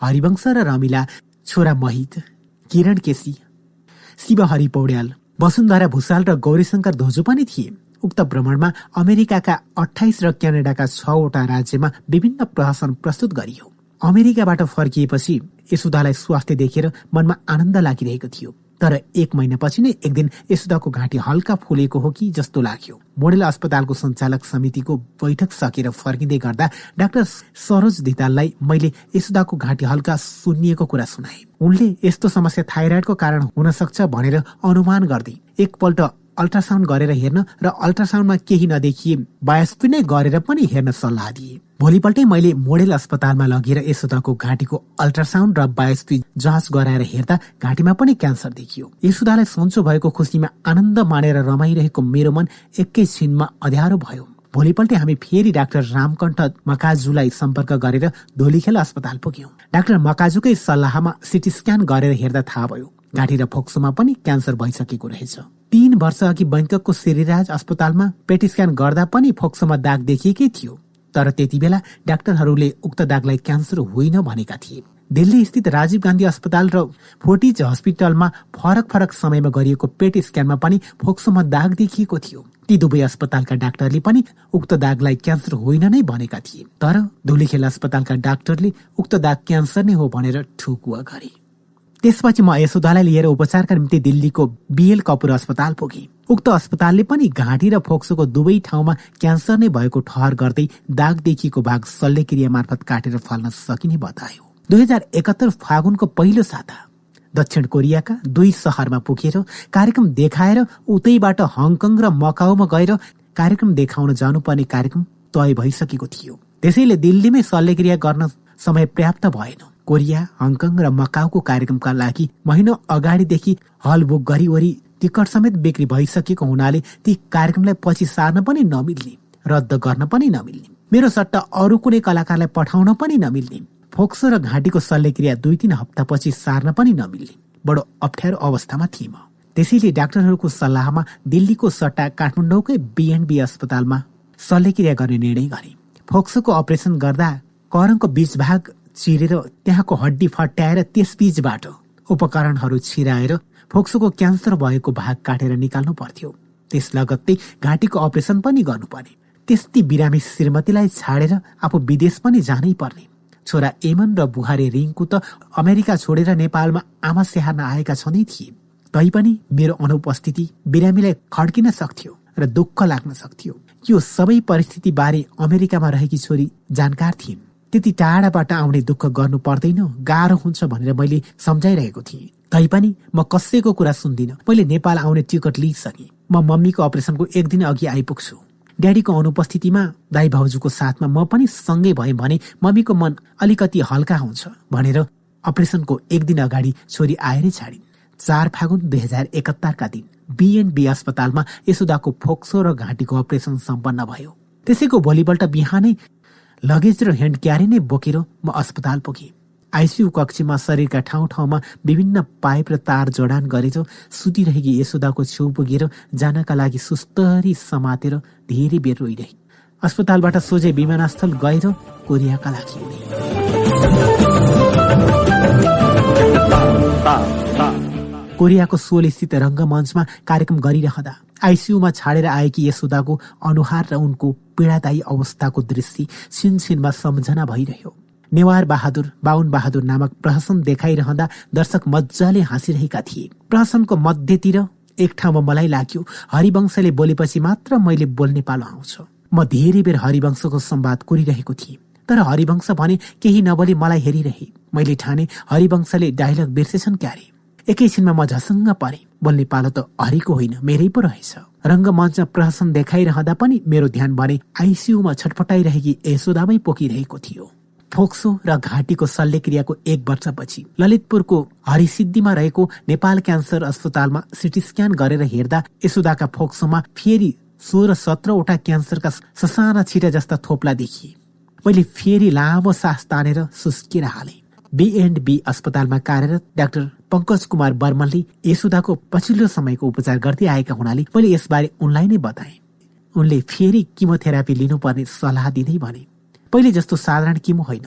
हरिवंश र रमिला छोरा महित किरण केसी शिवहरि पौड्याल वसुन्धरा भूषाल र गौरीशङ्कर धोजो पनि थिए। उक्त भ्रमणमा अमेरिकाका अठाइस र क्यानाडाका छवटा राज्यमा विभिन्न प्रहसन प्रस्तुत गरियो। अमेरिकाबाट फर्किएपछि यसुदालाई स्वास्थ्य देखेर मनमा आनन्द लागिरहेको थियो। तर एक महिनापछि नै एक दिन घाँटी हल्का फुलेको हो कि जस्तो लाग्यो। मोडेल अस्पतालको सञ्चालक समितिको बैठक सकेर फर्किँदै गर्दा डाक्टर सरोज धिताललाई मैले यसुदाको घाँटी हल्का सुनिएको कुरा सुनाए। उनले यस्तो समस्या थाइराइडको कारण हुन सक्छ भनेर अनुमान गर्दै एकपल्ट अल्ट्रासाउन्ड गरेर हेर्न र अल्ट्रासाउन्डमा केही नदेखिए बायोस्पी नै गरेर पनि हेर्न सल्लाह दिए। भोलिपल्टै मैले मोडेल अस्पतालमा लगेर यसुदाको घाँटीको अल्ट्रासाउन्ड र बायोस्पी जाँच गराएर हेर्दा घाँटीमा पनि क्यान्सर देखियो। यसुदालाई सन्चो भएको खुसीमा आनन्द मानेर रमाइरहेको मेरो मन एकैछिनमा अध्यारो भयो। भोलिपल्टै हामी फेरि डाक्टर रामकण्ठ मकाजुलाई सम्पर्क गरेर धोलीखेल अस्पताल पुग्यौं। डाक्टर मकाजुकै सल्लाहमा सिटी स्क्यान गरेर हेर्दा थाहा भयो घाँटी र फोक्सोमा पनि क्यान्सर भइसकेको रहेछ। तीन वर्ष अघि बैङ्ककको श्रीराज अस्पतालमा पेटी स्क्यान गर्दा पनि फोक्सोमा दाग देखिएकै थियो। तर त्यति बेला डाक्टरहरूले उक्त दागलाई क्यान्सर होइन भनेका थिए। दिल्ली स्थित राजीव गान्धी अस्पताल र फोर्टिज हस्पिटलमा फरक फरक समयमा गरिएको पेट स्क्यानमा पनि फोक्सोमा दाग देखिएको थियो। ती दुवै अस्पतालका डाक्टरले पनि उक्त दागलाई क्यान्सर होइन नै भनेका थिए। तर धुलीखेल अस्पतालका डाक्टरले उक्त दाग क्यान्सर नै हो भनेर ठुकुवा गरे। त्यसपछि म यशोदालाई लिएर उपचारका निम्ति दिल्लीको बिएल कपुर अस्पताल पुगे। उक्त अस्पतालले पनि घाँटी र फोक्सोको दुवै ठाउँमा क्यान्सर नै भएको ठहर गर्दै दाग देखिएको भाग शल्यक्रिया मार्फत काटेर फाल्न सकिने बतायो। दुई हजार एकात्तर फागुनको पहिलो साता दक्षिण कोरियाका दुई सहरमा पुगेर कार्यक्रम देखाएर उतैबाट हङकङ र मकाउमा गएर कार्यक्रम देखाउन जानुपर्ने कार्यक्रम तय भइसकेको थियो। त्यसैले दिल्लीमै शल्यक्रिया गर्न समय पर्याप्त भएन। कोरिया हङकङ र मकाउको कार्यक्रमका लागि महिना अगाडिदेखि हल बुक गरिवरी टिकट समेत बिक्री भइसकेको हुनाले ती कार्यक्रमलाई पछि सार्न पनि नमिल्ने रद्द गर्न पनि नमिल्ने। मेरो सट्टा अरू कुनै कलाकारलाई पठाउन पनि नमिल्ने। फोक्सो र घाँटीको शल्यक्रिया दुई तिन हप्तापछि सार्न पनि नमिल्ने। बडो अप्ठ्यारो अवस्थामा थिएँ म। त्यसैले डाक्टरहरूको सल्लाहमा दिल्लीको सट्टा काठमाडौँकै बिएनबी अस्पतालमा शल्यक्रिया गर्ने निर्णय गरे। फोक्सोको अपरेसन गर्दा करङको बीच भाग चिरेर त्यहाँको हड्डी फट्याएर त्यस बीचबाट उपकरणहरू छिराएर फोक्सोको क्यान्सर भएको भाग काटेर निकाल्नु पर्थ्यो। त्यस लगत्तै घाँटीको अपरेसन पनि गर्नुपर्ने। त्यस्ती बिरामी श्रीमतीलाई छाडेर आफू विदेश पनि जानै पर्ने। छोरा एमन र बुहारी रिङकु त अमेरिका छोडेर नेपालमा आमा स्याहार्न आएका छँदै थिए। तैपनि मेरो अनुपस्थिति बिरामीलाई खड्किन सक्थ्यो र दुःख लाग्न सक्थ्यो। यो सबै परिस्थिति बारे अमेरिकामा रहेकी छोरी जानकार थिइन्। त्यति टाढाबाट आउने दुःख गर्नु पर्दैन गाह्रो हुन्छ भनेर मैले सम्झाइरहेको थिएँ। तैपनि म कसैको कुरा सुन्दिनँ। मैले नेपाल आउने टिकट लिइसकेँ। म मम्मीको अपरेसनको एक दिन अघि आइपुग्छु। ड्याडीको अनुपस्थितिमा दाई भाउजूको साथमा म पनि सँगै भएँ भने मम्मीको मन अलिकति हल्का हुन्छ भनेर अपरेसनको एक दिन अगाडि छोरी आएरै छाडिन्। चार फागुन दुई हजार एकहत्तरका दिन बिएनबी अस्पतालमा यसुदाको फोक्सो र घाँटीको अपरेसन सम्पन्न भयो। त्यसैको भोलिपल्ट बिहानै लगेज र ह्यान्ड क्यारी नै बोकेर म अस्पताल पुगेँ। आइसियु कक्षमा शरीरका ठाउँ ठाउँमा विभिन्न पाइप र तार जडान गरेर सुतिरहेकी यशोदाको छेउ पुगेर जानका लागि सुस्तरी समातेर धेरै बेर रोइरहे। अस्पतालबाट सोझै विमानस्थल गएर कोरियाका लागि कोरियाको सोल स्थित रङ्गमञ्चमा कार्यक्रम गरिरहँदा आइसियुमा छाडेर आएकी यशोदाको अनुहार र उनको पीडादायी अवस्थाको दृश्य छिनछिनमा सम्झना भइरह्यो। नेवार बहादुर बाहुन बहादुर नामक प्रहसन देखाइरहँदा दर्शक मजाले हाँसिरहेका थिए। प्रहसनको मध्यतिर एक ठाउँमा मलाई लाग्यो हरिवंशले बोलेपछि मात्र मैले बोल्ने पालो आउँछ। म धेरै बेर हरिवंशको संवाद कोरिरहेको थिएँ। तर हरिवंश भने केही नबोली मलाई हेरिरहे। मैले ठाने हरिवंशले डायलग बिर्सेछन् क्यारे। एकैछिनमा म झसङ्ग परे। बोल्ने पालो त हरिको होइन मेरै पो रहेछ। रङ्गमञ्चमा प्रहसन देखाइरहँदा पनि मेरो ध्यान भने आइसियुमा छटपटाइरहेकी यशोदामै पोकिरहेको थियो। फोक्सो र घाँटीको शल्यक्रियाको एक वर्षपछि ललितपुरको हरिसिद्धिमा रहेको नेपाल क्यान्सर अस्पतालमा सिटी स्क्यान गरेर हेर्दा यशोदाका फोक्सोमा फेरि सोह्र सत्रवटा क्यान्सरका ससाना छिटा जस्ता थोप्ला देखिए। मैले फेरि लामो सास तानेर सुस्किएर हालेँ। बिएन्ड बी अस्पतालमा कार्यरत डाक्टर पङ्कज कुमार बर्मनले यशोदाको पछिल्लो समयको उपचार गर्दै आएका हुनाले मैले यसबारे उनलाई नै बताएँ। उनले फेरि किमोथेरापी लिनुपर्ने सल्लाह दिँदै भने पहिले जस्तो साधारण किमो होइन।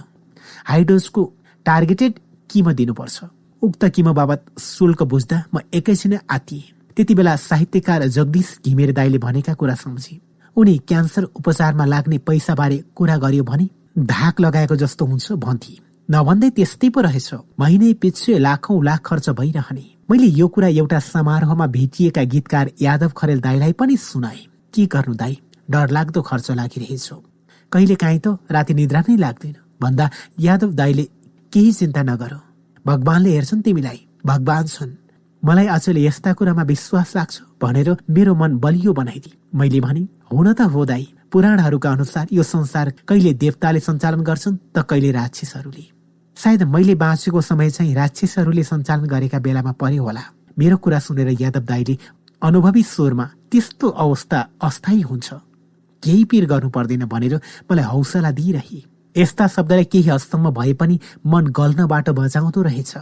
हाइडोजको टार्गेटेड किमो दिनुपर्छ। उक्त किमो बाबत शुल्क बुझ्दा म एकैछिन आतिएँ त्यति बेला साहित्यकार जगदीश घिमिरे दाईले भनेका कुरा सम्झे। उनी क्यान्सर उपचारमा लाग्ने पैसाबारे कुरा गर्यो भने धाक लगाएको जस्तो हुन्छ भन्थे। नभन्दै त्यस्तै पो रहेछ। महिने पछि लाखौं लाख खर्च भइरहने। मैले यो कुरा एउटा समारोहमा भेटिएका गीतकार यादव खरेल दाईलाई पनि सुनाए। के गर्नु दाई? डर लाग्दो खर्च लागिरहेछ। कहिले काहीँ त राति निद्रा नै लाग्दैन। भन्दा यादव दाईले केही चिन्ता नगर। भगवानले हेर्छन् तिमीलाई। भगवान छन्। मलाई अचेल यस्ता कुरामा विश्वास लाग्छ भनेर मेरो मन बलियो बनाइदिए। मैले भने हुन त हो दाई। पुराणहरूका अनुसार यो संसार कहिले देवताले सञ्चालन गर्छन् त कहिले राक्षसहरूले। सायद मैले बाँचेको समय चाहिँ राक्षसहरूले सञ्चालन गरेका बेलामा पर्यो होला। मेरो कुरा सुनेर यादव दाईले अनुभवी स्वरमा त्यस्तो अवस्था अस्थायी हुन्छ। केही पिर गर्नु पर्दैन भनेर मलाई हौसला दिइरहे। यस्ता शब्दलाई केही हदसम्म भए पनि मन गल्नबाट बचाउँदो रहेछ।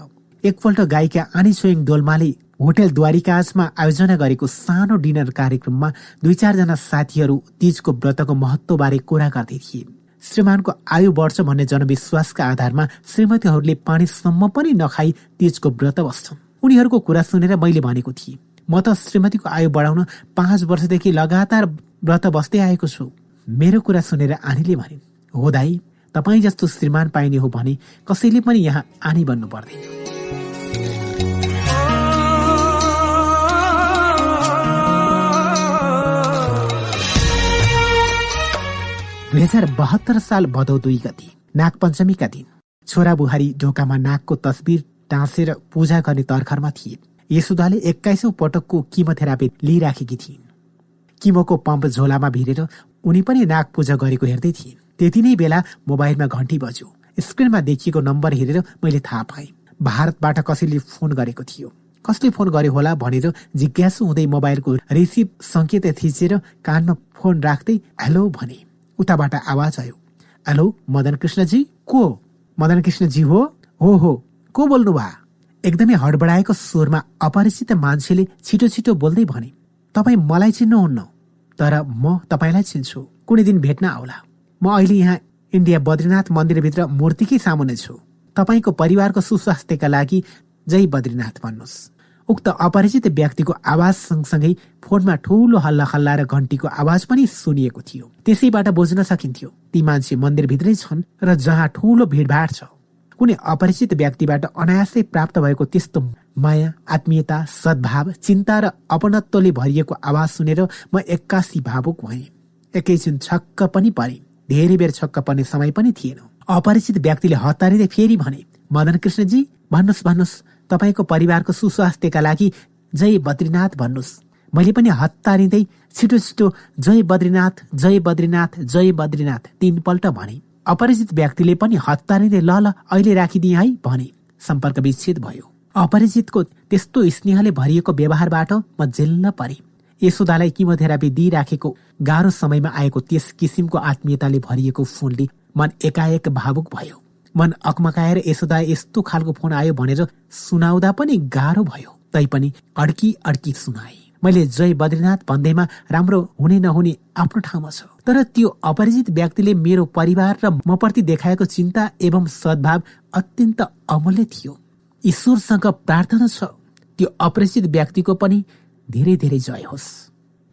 एकपल्ट गायिका आनी छोइङ डोल्माले होटेल द्वारिकाजमा आयोजना गरेको सानो डिनर कार्यक्रममा दुई चारजना साथीहरू तीजको व्रतको महत्वबारे कुरा गर्दै थिए। श्रीमानको आयु बढ्छ भन्ने जनविश्वासका आधारमा श्रीमतीहरूले पानीसम्म पनि नखाई तीजको व्रत बस्छन्। उनीहरूको कुरा सुनेर मैले भनेको थिएँ म त श्रीमतीको आयु बढाउन पाँच वर्षदेखि लगातार व्रत बस्दै आएको छु। मेरो कुरा सुनेर आनीले भने हो दाई तपाईँ जस्तो श्रीमान पाइने हो भने कसैले पनि यहाँ आनी बन्नु पर्दैन। दुई हजार बहत्तर साल भदौ दुई गति नाग पञ्चमीका दिन। छोरा बुहारी ढोकामा नागको तस्बिर टाँसेर पूजा गर्ने तर्खरमा थिए। यसुदाले एक्काइसौँ पटकको किमोथेरापी लिइराखेकी थिइन्। किमोको पम्प झोलामा भिरेर उनी पनि नाग पूजा गरेको हेर्दै थिइन्। त्यति नै बेला मोबाइलमा घन्टी बज्यो। स्क्रिनमा देखिएको नम्बर हेरेर मैले थाहा पाएँ। भारतबाट कसैले फोन गरेको थियो। कसले फोन गर्यो होला भनेर जिज्ञासु हुँदै मोबाइलको रिसिभ सङ्केत थिचेर कानमा फोन राख्दै हेलो भने उताबाट आवाज आयो। हेलो मदन कृष्णजी को? मदन कृष्णजी हो? हो हो। को बोल्नु भा एकदमै हडबडाएको स्वरमा अपरिचित मान्छेले छिटो छिटो बोल्दै भने तपाईँ मलाई चिन्नुहुन्न तर म तपाईँलाई चिन्छु। कुनै दिन भेट्न आउला। म अहिले यहाँ इन्डिया बद्रीनाथ मन्दिरभित्र मूर्तिकै सामुने छु। तपाईँको परिवारको सुस्वास्थ्यका लागि जय बद्रीनाथ भन्नुहोस्। उक्त अपरिचित व्यक्तिको आवाज सँगसँगै फोनमा ठूलो हल्ला हल्ला र घन्टीको आवाज पनि सुनिएको थियो। त्यसैबाट बुझ्न सकिन्थ्यो ती मान्छे मन्दिरभित्रै छन् र जहाँ ठूलो भिडभाड छ। कुनै अपरिचित व्यक्तिबाट अनायासै प्राप्त भएको त्यस्तो माया आत्मीयता सद्भाव चिन्ता र अपनत्वले भरिएको आवाज सुनेर म एक्कासी भावुक भएँ। एकैछिन छक्क पनि परे। धेरै बेर छक्क पर्ने समय पनि थिएन। अपरिचित व्यक्तिले हतारिँदै फेरि भने मदन कृष्णजी भन्नुहोस् भन्नुहोस् तपाईँको परिवारको सुस्वास्थ्यका लागि जय बद्रीनाथ भन्नुहोस्। मैले पनि हतारिँदै छिटो छिटो जय बद्रीनाथ जय बद्रीनाथ जय बद्रीनाथ तीनपल्ट भने अपरिचित व्यक्तिले पनि हतारिँदै ल ल अहिले राखिदिए है भने सम्पर्क विच्छेद भयो। अपरिचितको त्यस्तो स्नेहले भरिएको व्यवहारबाट म जेल्ल परे। यशोदालाई किमोथेरापी दिइराखेको गाह्रो समयमा आएको त्यस किसिमको आत्मीयताले भरिएको फोनले मन एकाएक भावुक भयो। मन अकमकाएर यशोदा यस्तो खालको फोन आयो भनेर सुनाउँदा पनि गाह्रो भयो। तैपनि अड्की अड्की सुनाए। मैले जय बद्रीनाथ भन्दैमा राम्रो हुने नहुने आफ्नो ठाउँमा छ। तर त्यो अपरिचित व्यक्तिले मेरो परिवार र म प्रति देखाएको चिन्ता एवं सद्भाव अत्यन्त अमूल्य थियो। ईश्वरसँग प्रार्थना छ त्यो अपरिचित व्यक्तिको पनि धेरै धेरै जय होस्।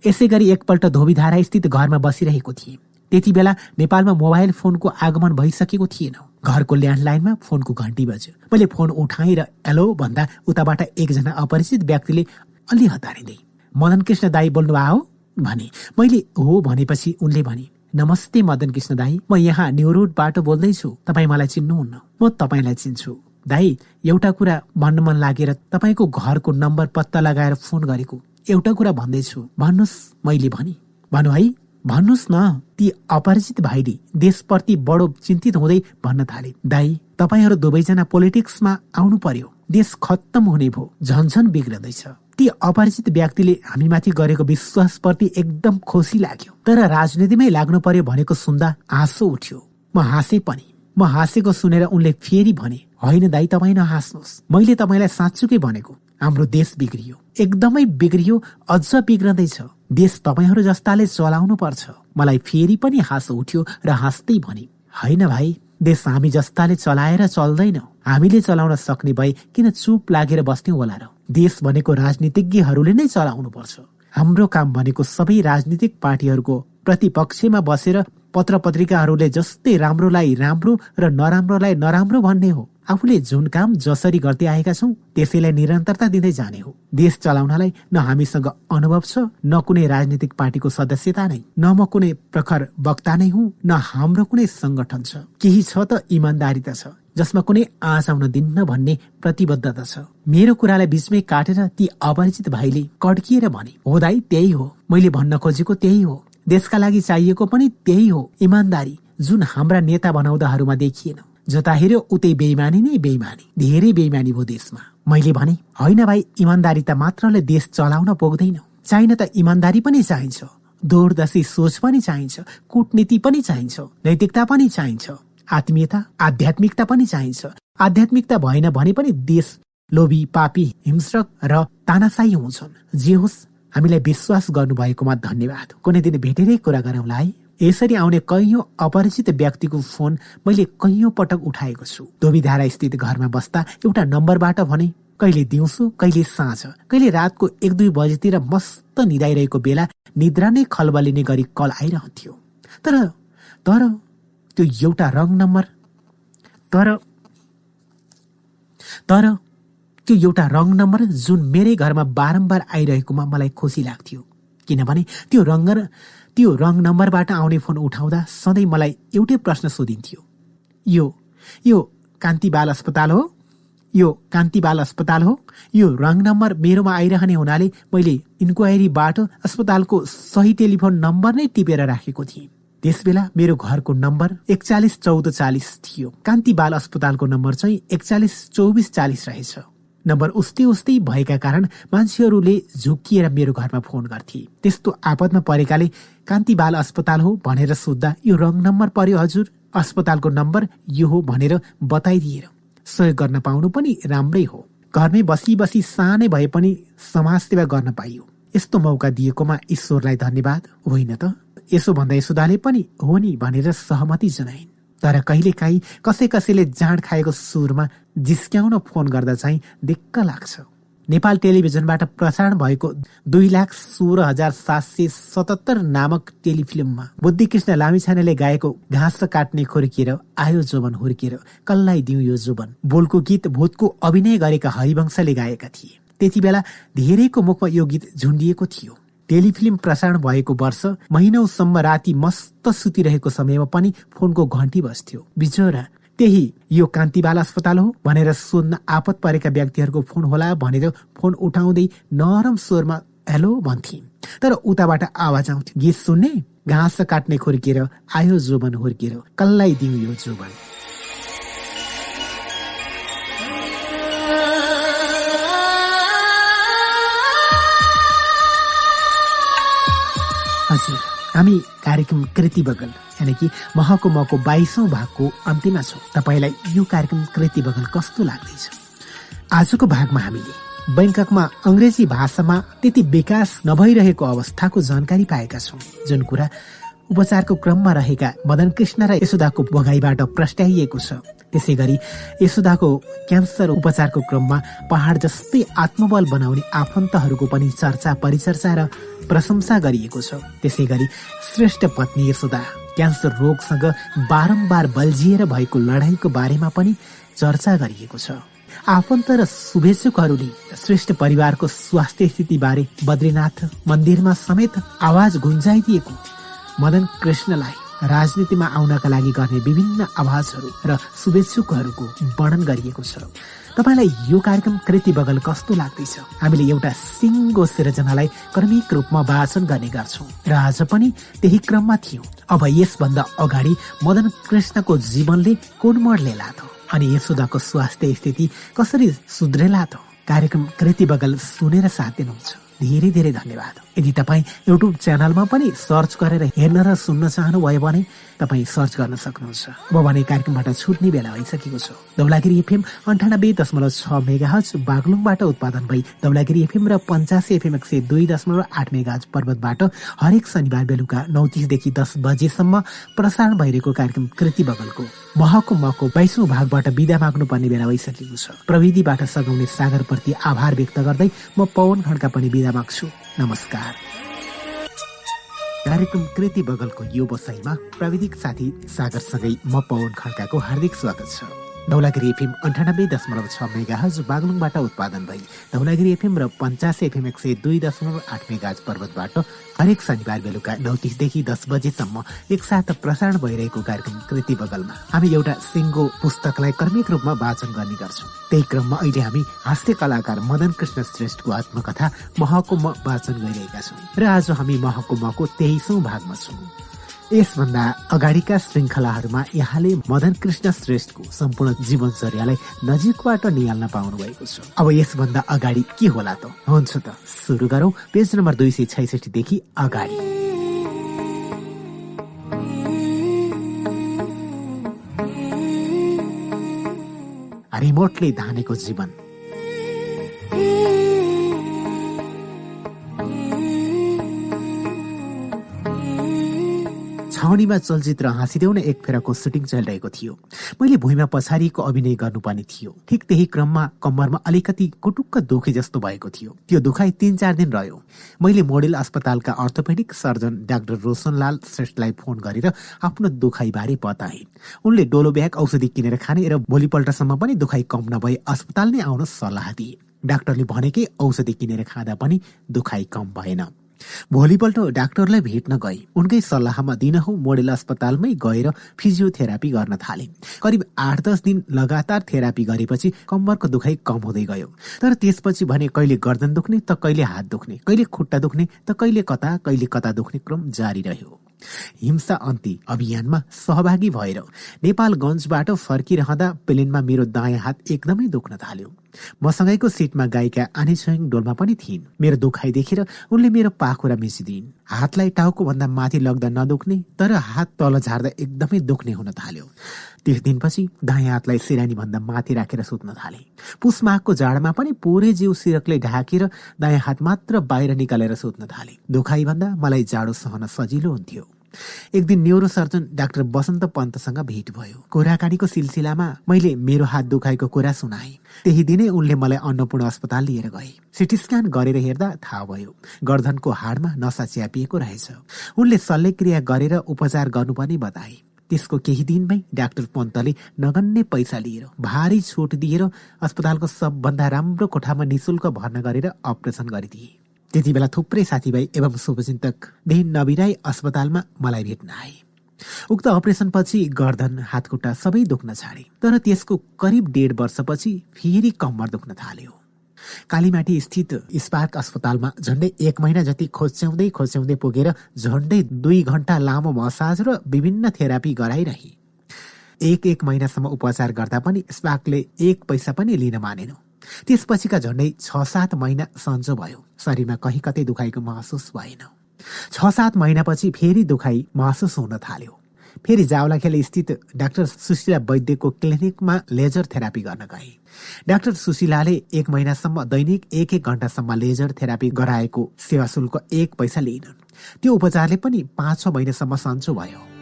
यसै गरी एकपल्ट धोबीधारा स्थित घरमा बसिरहेको थिएँ। त्यति बेला नेपालमा मोबाइल फोनको आगमन भइसकेको थिएन। घरको ल्यान्डलाइनमा फोनको घन्टी बज्यो। मैले फोन उठाएर एलो भन्दा उताबाट एकजना अपरिचित व्यक्तिले अलि हतारिँदै मदन कृष्ण दाई बोल्नु हो? भने मैले हो भनेपछि उनले भने नमस्ते मदन कृष्ण दाई म यहाँ न्यु रोडबाट बोल्दैछु। तपाईँ मलाई चिन्नुहुन्न। म तपाईँलाई चिन्छु। दाई एउटा कुरा भन्न मन लागेर तपाईँको घरको नम्बर पत्ता लगाएर फोन गरेको। एउटा कुरा भन्दैछु भन्नुहोस् मैले भने। भनु है भन्नुहोस् न ती अपरिचित भाइले देशप्रति बडो चिन्तित हुँदै भन्न थाले। दाई तपाईँहरू दुवैजना पोलिटिक्समा आउनु पर्यो देश खत्तम हुने भो झन्झन बिग्रदैछ। ती अपरिचित व्यक्तिले हामीमाथि गरेको विश्वासप्रति एकदम खुसी लाग्यो। तर राजनीतिमै लाग्नु पर्यो भनेको सुन्दा आँसो उठ्यो। म हाँसे पनि। म हाँसेको सुनेर उनले फेरि भने होइन दाई तपाईँ नहाँस्नुहोस् मैले तपाईँलाई साँच्चुकै भनेको हाम्रो देश बिग्रियो। एकदमै बिग्रियो अझ बिग्रदैछ। देश तपाईँहरू जस्ताले चलाउनु पर्छ मलाई फेरि पनि हाँसो उठ्यो र हाँस्दै भने होइन भाइ देश हामी जस्ताले चलाएर चल्दैन। हामीले चलाउन सक्ने भए किन चुप लागेर बस्ने होला र? देश भनेको राजनीतिज्ञहरूले नै चलाउनु पर्छ हाम्रो काम भनेको सबै राजनीतिक पार्टीहरूको प्रतिपक्षमा बसेर पत्र पत्रिकाहरूले जस्तै राम्रोलाई राम्रो र नराम्रोलाई नराम्रो भन्ने हो। आफूले जुन काम जसरी गर्दै आएका छौँ त्यसैलाई निरन्तरता दिँदै जाने हो। देश चलाउनलाई न हामीसँग अनुभव छ न कुनै राजनीतिक पार्टीको सदस्यता नै न म कुनै प्रखर वक्ता नै हुँ न हाम्रो कुनै संगठन छ। केही छ त इमान्दारिता छ जसमा कुनै आँच आउन दिन्न भन्ने प्रतिबद्धता छ। मेरो कुरालाई बिचमै काटेर ती अपरिचित भाइले कड्किएर भने हो दाई त्यही हो। मैले भन्न खोजेको त्यही हो। देशका लागि चाहिएको पनि त्यही हो। इमान्दारी जुन हाम्रा नेता बनाउँदाहरूमा देखिएन। जता हेऱ्यो उतै बेइमानी नै बेइमानी धेरै बेइमानी भयो देशमा। मैले भने होइन भाइ इमान्दारिता मात्रले देश चलाउन पुग्दैन। चाहिन त इमान्दारी पनि चाहिन्छ। दूरदर्शी सोच पनि चाहिन्छ। कूटनीति पनि चाहिन्छ। नैतिकता पनि चाहिन्छ। आत्मीयता आध्यात्मिकता पनि चाहिन्छ। आध्यात्मिकता भएन भने पनि देश लोभी पापी हिंस्रक र तानासाई हुन्छन्। जे होस् हामीलाई विश्वास गर्नुभएकोमा धन्यवाद। कुनै दिन भेटेरै कुरा गरौँला है। यसरी आउने कैयौं अपरिचित व्यक्तिको फोन मैले कैयौं पटक उठाएको छु। धोबीधारा स्थित घरमा बस्दा एउटा नम्बरबाट भने कहिले दिउँसो कहिले साँझ कहिले रातको एक दुई बजेतिर मस्त निदाइरहेको बेला निद्रा नै खलबलिने गरी कल आइरहन्थ्यो। तर तर त्यो एउटा रङ नम्बर तर तर त्यो एउटा रङ नम्बर जुन मेरै घरमा बारम्बार आइरहेकोमा मलाई खुसी लाग्थ्यो। किनभने त्यो रङ्ग त्यो रङ नम्बरबाट आउने फोन उठाउँदा सधैँ मलाई एउटै प्रश्न सोधिन्थ्यो। यो यो कान्ति बाल अस्पताल हो? यो कान्ति बाल अस्पताल हो? यो रङ नम्बर मेरोमा आइरहने हुनाले मैले इन्क्वायरीबाट अस्पतालको सही टेलिफोन नम्बर नै टिपेर राखेको थिएँ। त्यसबेला मेरो घरको नम्बर एकचालिस चौध चालिस थियो। कान्ति बाल अस्पतालको नम्बर चाहिँ एकचालिस चौबिस चालिस रहेछ। नम्बर उस्तै उस्तै भएका कारण मान्छेहरूले झुकिएर मेरो घरमा फोन गर्थे। त्यस्तो आपदमा परेकाले कान्ति बाल अस्पताल हो भनेर सोद्धा यो रङ नम्बर पर्यो हजुर। अस्पतालको नम्बर यो हो भनेर बताइदिएर सहयोग गर्न पाउनु पनि राम्रै हो। घरमै बसी बसी सानै भए पनि समाज सेवा गर्न पाइयो। यस्तो मौका दिएकोमा ईश्वरलाई धन्यवाद। होइन त? यसो भन्दा यशोदाले पनि हो नि भनेर सहमति जनाइन्। तर कहिलेकाहीँ कसै कसैले जाँड खाएको सुरमा जिस्क्याउन फोन गर्दा चाहिँ दिक्क लाग्छ। नेपाल टेलिभिजनबाट प्रसारण भएको दुई लाख सोह्र हजार सात सय सतहत्तर नामक टेलिफिल्ममा बुद्धिकृष्ण लामिछानेले गाएको घाँस काट्ने खुर्किएर आयो जोबन हुर्किएर कल्लाई दिउ यो जोबन बोलको गीत भूतको अभिनय गरेका हरिवंशले गाएका थिए। त्यति बेला धेरैको मुखमा यो गीत झुन्डिएको थियो। टेलिफिल्म प्रसारण भएको वर्ष महिनौसम्म राति मस्त सुतिरहेको समयमा पनि फोनको घन्टी बस्थ्यो बिचरा त्यही यो कान्तिबाल अस्पताल हो भनेर सोध्न आपत परेका व्यक्तिहरूको फोन होला भनेर फोन उठाउँदै नरम स्वरमा हेलो भन्थे तर उताबाट आवाज आउँथ्यो गीत सुन्ने? घाँस काट्ने खुर्किएर आयो जोबन हुर्किएर कल्लाई दिउ यो जोबन हजुर। हामी कार्यक्रम कृति बगल यानि कि महको महको बाइसौँ भागको अन्त्यमा छौँ। तपाईँलाई यो कार्यक्रम कृति बगल कस्तो लाग्दैछ? आजको भागमा हामीले बैङ्ककमा अङ्ग्रेजी भाषामा त्यति विकास नभइरहेको अवस्थाको जानकारी पाएका छौँ जुन कुरा उपचारको क्रममा रहेका मदन कृष्ण र यशोदाको भगाईबाट प्रस्ट्याइएको छ। त्यसै गरी यशोदाको क्यान्सर उपचारको क्रममा पहाड जस्तै आत्मबल बनाउने आफन्तहरूको पनि चर्चा परिचर्चा र प्रशंसा गरिएको छ। त्यसै गरी श्रेष्ठ पत्नी यशोदा क्यान्सर रोगसँग बारम्बार बल्झिएर भएको लडाईँको बारेमा पनि चर्चा गरिएको छ। आफन्त र शुभेच्छुकहरूले श्रेष्ठ परिवारको स्वास्थ्य स्थिति बारे बद्रीनाथ मन्दिरमा समेत आवाज गुन्जाइदिएको मदन कृष्णलाई राजनीतिमा आउनका लागि गर्ने विभिन्न आवाजहरू र शुभेच्छुकहरूको वर्णन गरिएको छ। तपाईँलाई यो कार्यक्रम कृति बगल कस्तो लाग्दैछ? हामीले एउटा सिङ्गो सिर्जनालाई क्रमिक रूपमा वाचन गर्ने गर्छौँ र आज पनि त्यही क्रममा थियौँ। अब यसभन्दा अगाडि मदन कृष्णको जीवनले कोण मोड लिएला त अनि यशोदाको स्वास्थ्य स्थिति कसरी सुध्रेला त कार्यक्रम कृति बगल सुनेर साथ दिनुहुन्छ। धेरै धेरै धन्यवाद। यदि तपाईँ युट्युब च्यानलमा पनि सर्च गरेर हेर्न र सुन्न चाहनुभयो भने तपाईँ सर्च गर्न सक्नुहुन्छ। अब भने कार्यक्रमबाट छुट्ने बेला भइसकेको छ। दौलागिरी एफएम अन्ठानब्बे दशमलव छ मेगा हज बागलुङबाट उत्पादन भई दौलागिरी एफएम र पञ्चासी एफएम एक सय दुई दशमलव आठ मेगा हज पर्वतबाट हरेक शनिबार बेलुका नौ तिसदेखि दस बजेसम्म प्रसारण भइरहेको कार्यक्रम कृति बगलको महको मको बाइसौँ भागबाट विदा माग्नुपर्ने बेला भइसकेको छ। प्रविधिबाट सघाउने सागरप्रति आभार व्यक्त गर्दै म पवन खड्का पनि विदा माग्छु। नमस्कार। कार्यक्रम कृति बगलको यो बसाइमा प्राविधिक साथी सागरसँगै म पवन खड्काको हार्दिक स्वागत छ। धौलागिरी एफएम अन्ठानब्बे दशमलव छ मेगा हज बागलुङबाट उत्पादन भई धौलागिरी एफएम र पञ्चासी एफएम एक सय दुई दशमलव आठ मेगा पर्वतबाट हरेक शनिबार बेलुका नौ तिसदेखि दस बजेसम्म एकसाथ प्रसारण भइरहेको कार्यक्रम कृति बगलमा। हामी एउटा सिङ्गो पुस्तकलाई क्रमिक रूपमा वाचन गर्ने गर्छौँ। त्यही क्रममा अहिले हामी हास्य कलाकार मदन कृष्ण श्रेष्ठको आत्मकथा महको म वाचन गरिरहेका छौँ। र आज हामी महको मको तेइसौँ भागमा छौँ। यसभन्दा अगाडिका श्रृङ्खलाहरूमा यहाँले मदन कृष्ण श्रेष्ठको सम्पूर्ण जीवनचर्यालाई नजिकबाट निहाल्न पाउनु भएको छ। अब यसभन्दा अगाडि के होला त? हुन्छ त सुरु गरौँ। पेज नम्बर दुई सय छैसठीदेखि अगाडि। रिमोटले धानेको जीवन। छाउनीमा चलचित्र हाँसिदेऊ एक फेरको सुटिङ चलिरहेको थियो। मैले भुइँमा पछाडिको अभिनय गर्नुपर्ने थियो। ठिक त्यही क्रममा कम्मरमा अलिकति कुटुक्क दुखे जस्तो भएको थियो। त्यो दुखाइ तिन चार दिन रह्यो। मैले मोडेल अस्पतालका अर्थोपेडिक सर्जन डाक्टर रोशनलाल श्रेष्ठलाई फोन गरेर आफ्नो दुखाइबारे बताए। उनले डोलो ब्याग औषधि किनेर खाने र भोलिपल्टसम्म पनि दुखाइ कम नभए अस्पताल नै आउन सल्लाह दिए। डाक्टरले भनेकै औषधि किनेर खाँदा पनि दुखाइ कम भएन। भोलिपल्ट डाक्टरलाई भेट्न गए उनकै सल्लाहमा दिनहौ मोडेल अस्पतालमै गएर फिजियोथेरापी गर्न थाले। करिब आठ दस दिन लगातार थेरापी गरेपछि कम्मरको दुखाइ कम हुँदै गयो। तर त्यसपछि भने कहिले गर्दन दुख्ने त कहिले हात दुख्ने कहिले खुट्टा दुख्ने त कहिले कता कहिले कता दुख्ने क्रम जारी रह्यो। हिंसा अन्ति अभियानमा सहभागी भएर नेपालगञ्जबाट फर्किरहँदा प्लेनमा मेरो दायाँ हात एकदमै दुख्न थाल्यो। मसँगैको सिटमा गायिका आनी छोइङ डोलमा पनि थिइन्। मेरो दुखाइ देखेर उनले मेरो पाखुरा मिसिदिन् हातलाई टाउको भन्दा माथि लग्दा नदुख्ने तर हात तल झार्दा एकदमै दुख्ने हुन थाल्यो। त्यस दिनपछि दायाँ हातलाई सिरानी भन्दा माथि राखेर सुत्न थाले। पुसमाघको जाडमा पनि पुरै जिउ सिरकले ढाकेर दायाँ हात मात्र बाहिर निकालेर सुत्न थाले। दुखाइ भन्दा मलाई जाडो सहन सजिलो हुन्थ्यो। एक दिन न्युरो सर्जन डाक्टर बसन्त पन्तसँग भेट भयो। कुराकानीको सिलसिलामा मैले मेरो हात दुखाएको कुरा सुनाए। त्यही दिनै उनले मलाई अन्नपूर्ण अस्पताल लिएर गए। सिटी स्क्यान गरेर हेर्दा थाहा भयो गर्दनको हाडमा नसा च्यापिएको रहेछ। उनले शल्यक्रिया गरेर उपचार गर्नुपर्ने बताए। त्यसको केही दिनमै डाक्टर पन्तले नगन्ने पैसा लिएर भारी छुट दिएर अस्पतालको सबभन्दा राम्रो कोठामा निशुल्क भर्ना गरेर अपरेसन गरिदिए। त्यति बेला थुप्रै साथीभाइ एवं शुभचिन्तक दिन नबिराई अस्पतालमा मलाई भेट्न आए। उक्त अपरेसनपछि गर्दन हातखुट्टा सबै दुख्न छाडे तर त्यसको करिब डेढ वर्षपछि फेरि कम्मर दुख्न थाल्यो। कालीमाटी स्थित स्पार्क अस्पतालमा झण्डै एक महिना जति खोच्याउँदै खोच्याउँदै पुगेर झण्डै दुई घण्टा लामो मसाज र विभिन्न थेरापी गराइरहे। एक एक महिनासम्म उपचार गर्दा पनि स्पार्कले एक पैसा पनि लिन मानेन। त्यसपछिका झण्डै छ सात महिना सन्चो भयो। शरीरमा कहीँ कतै दुखाइको महसुस भएन। छ सात महिनापछि फेरि दुखाइ महसुस हुन थाल्यो। फेरि जावलाखेल स्थित डाक्टर सुशीला वैद्यको क्लिनिकमा लेजर थेरापी गर्न गए। डाक्टर सुशीलाले एक महिनासम्म दैनिक एक एक घण्टासम्म लेजर थेरापी गराएको सेवा शुल्क एक पैसा लिइनन्। त्यो उपचारले पनि पाँच छ महिनासम्म सन्चो भयो।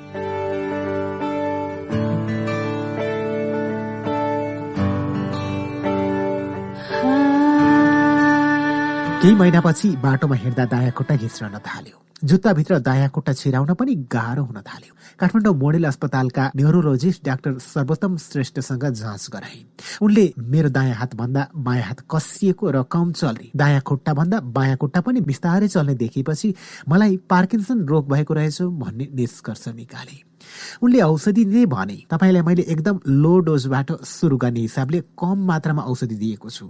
केही महिनापछि बाटोमा हिँड्दा दायाँ खुट्टा थाल्यो। जुत्ताभित्र दायाँ खुट्टा छिराउन पनि गाह्रो हुन थाल्यो। काठमाडौँ मोडेल अस्पतालका न्युरोलोजिस्ट डाक्टर सर्वोत्तम श्रेष्ठसँग जाँच गराए। उनले मेरो दायाँ हात भन्दा बायाँ हात कसिएको र कम चल्ने दायाँ खुट्टा भन्दा बायाँ खुट्टा पनि बिस्तारै चल्ने देखेपछि मलाई पार्किन्सन रोग भएको रहेछ भन्ने निष्कर्ष निकाले। उनले औषधि नै भने तपाईँलाई मैले एकदम लो डोजबाट सुरु गर्ने हिसाबले कम मात्रामा औषधि दिएको छु।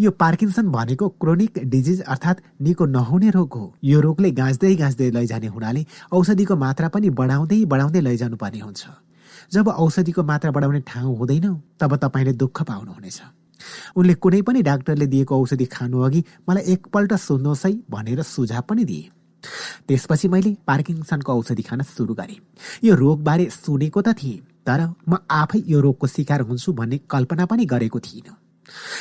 यो पार्किन्सन भनेको क्रोनिक डिजिज अर्थात् निको नहुने रोग हो। यो रोगले गाँच्दै गाँच्दै लैजाने हुनाले औषधिको मात्रा पनि बढाउँदै बढाउँदै लैजानु पर्ने हुन्छ। जब औषधिको मात्रा बढाउने ठाउँ हुँदैन तब तपाईँले दुःख पाउनुहुनेछ। उनले कुनै पनि डाक्टरले दिएको औषधि खानु अघि मलाई एकपल्ट सोध्नुहोस् है भनेर सुझाव पनि दिए। त्यसपछि मैले पार्किङसनको औषधि खान सुरु गरेँ। यो रोगबारे सुनेको त थिएँ तर म आफै यो रोगको शिकार हुन्छु भन्ने कल्पना पनि गरेको थिइनँ।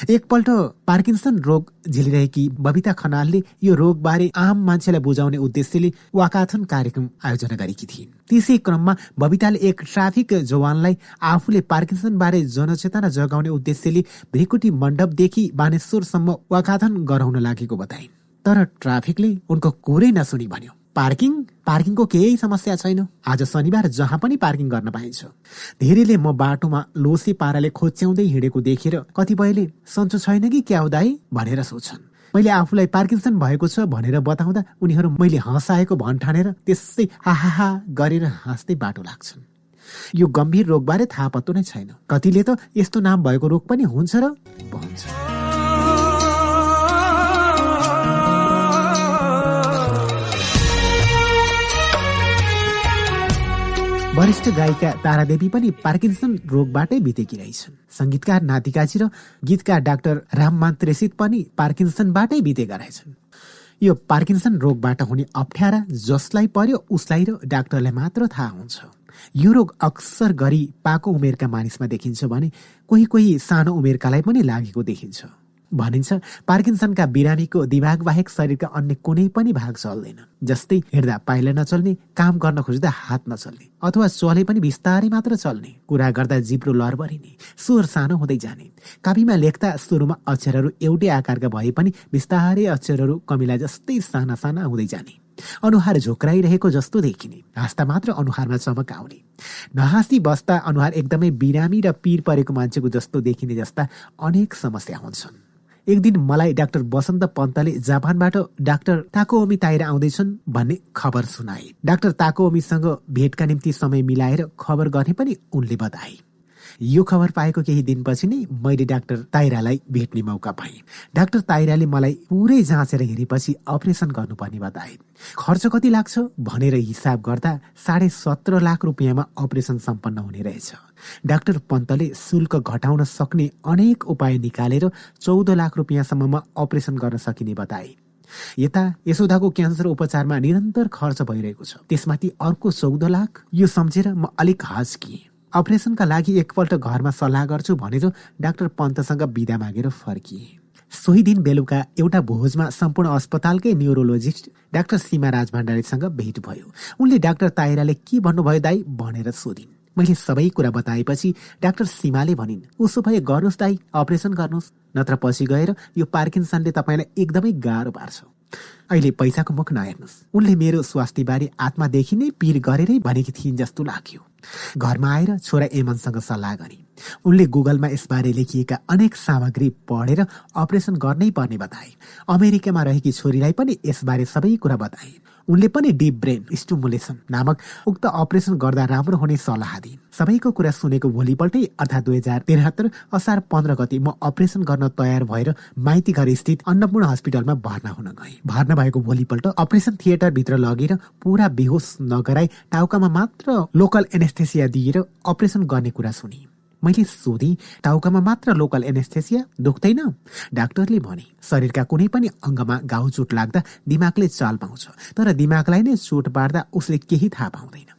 एकपल्ट पार्किन्सन रोग झेलिरहेकी बबिता खनालले यो रोगबारे आम मान्छेलाई बुझाउने उद्देश्यले वाकाथन कार्यक्रम आयोजना गरेकी थिइन्। त्यसै क्रममा बबिताले एक ट्राफिक जवानलाई आफूले पार्किन्सन बारे जनचेतना जगाउने उद्देश्यले भ्रिकुटी मण्डपदेखि बानेश्वरसम्म वाकाथन गराउन लागेको बताइन्। तर ट्राफिकले उनको कुरै नसुनी भन्यो। पार्किङ? पार्किङको केही समस्या छैन। आज शनिबार जहाँ पनि पार्किङ गर्न पाइन्छ। धेरैले म बाटोमा लोसे पाराले खोच्याउँदै हिँडेको देखेर कतिपयले सन्चो छैन कि क्या दाई भनेर सोच्छन् मैले आफूलाई पार्किन्सन भएको छ भनेर बताउँदा उनीहरू मैले हँसाएको भन्ठानेर त्यसै हाहा गरेर हाँस्दै बाटो लाग्छन्। यो गम्भीर रोगबारे थाहा पत्तो नै छैन। कतिले त यस्तो नाम भएको रोग पनि हुन्छ र? भन्छ वरिष्ठ गायिका तारादेवी पनि पार्किन्सन रोगबाटै बितेकी रहेछन्। सङ्गीतकार नातिकाजी र गीतकार डाक्टर राम मान्त्रेसित पनि पार्किन्सनबाटै बितेका रहेछन्। यो पार्किन्सन रोगबाट हुने अप्ठ्यारा जसलाई पर्यो उसलाई र डाक्टरलाई मात्र थाहा हुन्छ। यो रोग अक्सर गरी पाको उमेरका मानिसमा देखिन्छ भने कोही कोही सानो उमेरकालाई पनि लागेको देखिन्छ। भनिन्छ पार्किन्सनका बिरामीको दिमाग बाहेक शरीरका अन्य कुनै पनि भाग चल्दैन। जस्तै हिँड्दा पाइला नचल्ने काम गर्न खोज्दा हात नचल्ने अथवा चले पनि बिस्तारै मात्र चल्ने कुरा गर्दा जिब्रो लरबरिने स्वर सानो हुँदै जाने। कापीमा लेख्दा सुरुमा अक्षरहरू एउटै आकारका भए पनि बिस्तारै अक्षरहरू कमिला जस्तै साना साना हुँदै जाने। अनुहार झोक्राइरहेको जस्तो देखिने हाँस्दा मात्र अनुहारमा चमक आउने। नहाँसी बस्दा अनुहार एकदमै बिरामी र पीर परेको मान्छेको जस्तो देखिने जस्ता अनेक समस्या हुन्छन्। एक दिन मलाई डाक्टर बसन्त पन्तले जापानबाट डाक्टर ताकोमी ताएर आउँदैछन् भन्ने खबर सुनाए। डाक्टर ताकोमीसँग भेटका निम्ति समय मिलाएर खबर गर्ने पनि उनले बताए। यो खबर पाएको केही दिनपछि नै मैले डाक्टर ताइरालाई भेट्ने मौका पाएँ। डाक्टर ताइराले मलाई पुरै जाँचेर हेरेपछि अपरेसन गर्नुपर्ने बताए। खर्च कति लाग्छ भनेर हिसाब गर्दा साढे सत्र लाख रुपियाँमा अपरेसन सम्पन्न हुने रहेछ। डाक्टर पन्तले शुल्क घटाउन सक्ने अनेक उपाय निकालेर चौध लाख रुपियाँसम्ममा अपरेसन गर्न सकिने बताए। यता यशोदाको क्यान्सर उपचारमा निरन्तर खर्च भइरहेको छ। त्यसमाथि अर्को चौध लाख यो सम्झेर म अलिक हस्किएँ। अपरेसनका लागि एकपल्ट घरमा सल्लाह गर्छु भनेर डाक्टर पन्तसँग बिदा मागेर फर्किए। सोही दिन बेलुका एउटा भोजमा सम्पूर्ण अस्पतालकै न्युरोलोजिस्ट डाक्टर सीमा राज भण्डारीसँग भेट भयो। उनले डाक्टर ताइराले के भन्नुभयो दाई भनेर सोधिन्। मैले सबै कुरा बताएपछि डाक्टर सीमाले भनिन् उसो भए गर्नुहोस् दाई अपरेसन गर्नुहोस् नत्र पछि गएर यो पार्किन्सनले तपाईँलाई एकदमै गाह्रो पार्छ। अहिले पैसाको मुख नहेर्नुहोस्। उनले मेरो स्वास्थ्यबारे आत्मादेखि नै पिर गरेरै भनेकी थिइन् जस्तो लाग्यो। घरमा आएर छोरा एमनसँग सल्लाह गरे। उनले गुगलमा यसबारे लेखिएका अनेक सामग्री पढेर अपरेसन गर्नै पर्ने बताए। अमेरिकामा रहेकी छोरीलाई पनि यसबारे सबै कुरा बताए। उनले पनि डिप ब्रेन स्टुमुलेसन नामक उक्त अपरेसन गर्दा राम्रो हुने सल्लाह दिइन्। सबैको कुरा सुनेको भोलिपल्टै अर्थात् दुई हजार त्रिहत्तर असार पन्ध्र गति म अपरेसन गर्न तयार भएर माइती घर स्थित अन्नपूर्ण हस्पिटलमा भर्ना हुन गए। भर्ना भएको भोलिपल्ट अपरेसन थिएटर भित्र लगेर पुरा बेहोस नगराई टाउकामा मात्र लोकल एनेस्थेसिया दिएर अपरेसन गर्ने कुरा सुने मैले सोधेँ टाउकामा मात्र लोकल एनेस्थेसिया दुख्दैन। डाक्टरले भने शरीरका कुनै पनि अङ्गमा घाउ चोट लाग्दा दिमागले चाल पाउँछ तर दिमागलाई नै चोट पार्दा उसले केही थाहा पाउँदैन।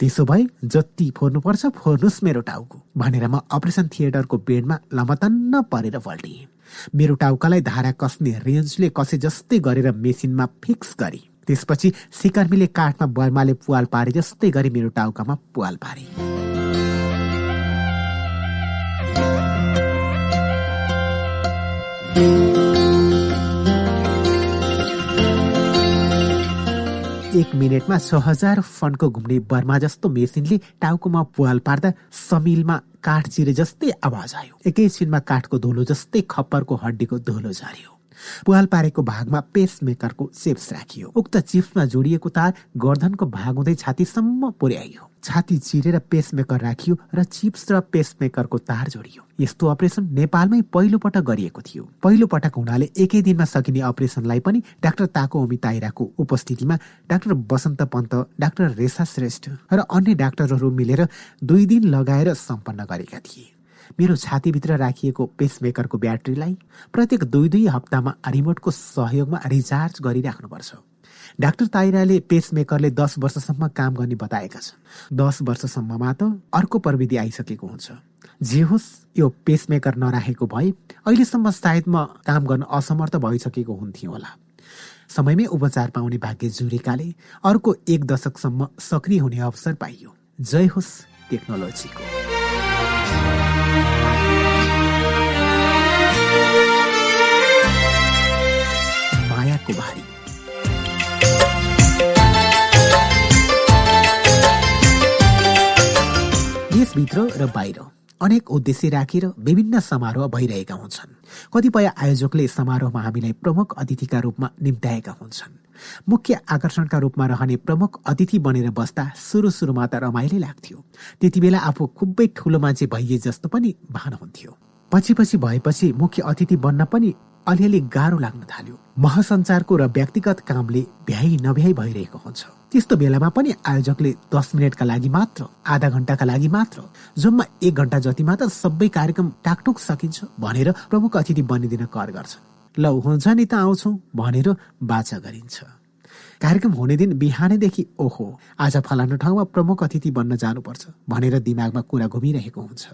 त्यसो भए जति फोर्नुपर्छ फोर्नुहोस् मेरो टाउको भनेर म अपरेसन थिएटरको बेडमा लमतन्न परेर पल्टिएँ मेरो टाउकालाई धारा कस्ने रेन्जले कसे जस्तै गरेर मेसिनमा फिक्स गरे। त्यसपछि सिकर्मीले काठमा बर्माले पुवाल पारे जस्तै गरी मेरो टाउकामा पुवाल पारे। एक मिनटमा छ हजार फन्डको घुम्ने बर्मा जस्तो मेसिनले टाउकोमा पुवाल पार्दा समिलमा काठ चिरे जस्तै आवाज आयो। एकैछिनमा काठको धुलो जस्तै खप्परको हड्डीको धुलो झर्यो पुवाल पारेको भागमा पेस मेकरको चिप्स राखियो। उक्त चिप्समा जोडिएको तार गर्दनको भाग हुँदै छातीसम्म पुर्याइयो। छाती चिरेर पेसमेकर राखियो र चिप्स र पेसमेकरको तार जोडियो। यस्तो अपरेसन नेपालमै पहिलो पटक गरिएको थियो। पहिलो पटक हुनाले एकै दिनमा सकिने अपरेसनलाई पनि डाक्टर ताको ओमी ताइराको उपस्थितिमा डाक्टर बसन्त पन्त डाक्टर रेसा श्रेष्ठ र अन्य डाक्टरहरू मिलेर दुई दिन लगाएर सम्पन्न गरेका थिए। मेरो छातीभित्र राखिएको पेसमेकरको ब्याट्रीलाई प्रत्येक दुई दुई हप्तामा रिमोटको सहयोगमा रिचार्ज गरिराख्नुपर्छ। डाक्टर ताइराले पेसमेकरले दस वर्षसम्म काम गर्ने बताएका छन्। दस वर्षसम्ममा त अर्को प्रविधि आइसकेको हुन्छ। जे होस् यो पेसमेकर नराखेको भए अहिलेसम्म सायद म काम गर्न असमर्थ भइसकेको हुन्थ्यो होला। समयमै उपचार पाउने भाग्य जुरेकाले अर्को एक दशकसम्म सक्रिय हुने अवसर पाइयो। जय होस् टेक्नोलोजीको। देशभित्र र बाहिर अनेक उद्देश्य राखेर विभिन्न समारोह भइरहेका हुन्छन्। कतिपय आयोजकले समारोहमा हामीलाई प्रमुख अतिथिका रूपमा निम्त्याएका हुन्छन्। मुख्य आकर्षणका रूपमा रहने प्रमुख अतिथि बनेर बस्दा सुरु सुरुमा त रमाइलै लाग्थ्यो। त्यति बेला आफू खुबै ठुलो मान्छे भइए जस्तो पनि भान हुन्थ्यो। पछि पछि भएपछि मुख्य अतिथि बन्न पनि अलिअलि गाह्रो लाग्न थाल्यो। महासञ्चारको र व्यक्तिगत कामले भ्याइ नभ्याइ भइरहेको हुन्छ। त्यस्तो बेलामा पनि आयोजकले दस मिनटका लागि मात्र आधा घण्टाका लागि मात्र जम्मा एक घण्टा जति मात्र सबै कार्यक्रम टाकटुक सकिन्छ भनेर प्रमुख अतिथि बनिदिन कर गर्छ ल हुन्छ नि त आउँछौ भनेर बाचा गरिन्छ। कार्यक्रम हुने दिन बिहानैदेखि ओहो आज फलानु ठाउँमा प्रमुख अतिथि बन्न जानुपर्छ भनेर दिमागमा कुरा घुमिरहेको हुन्छ।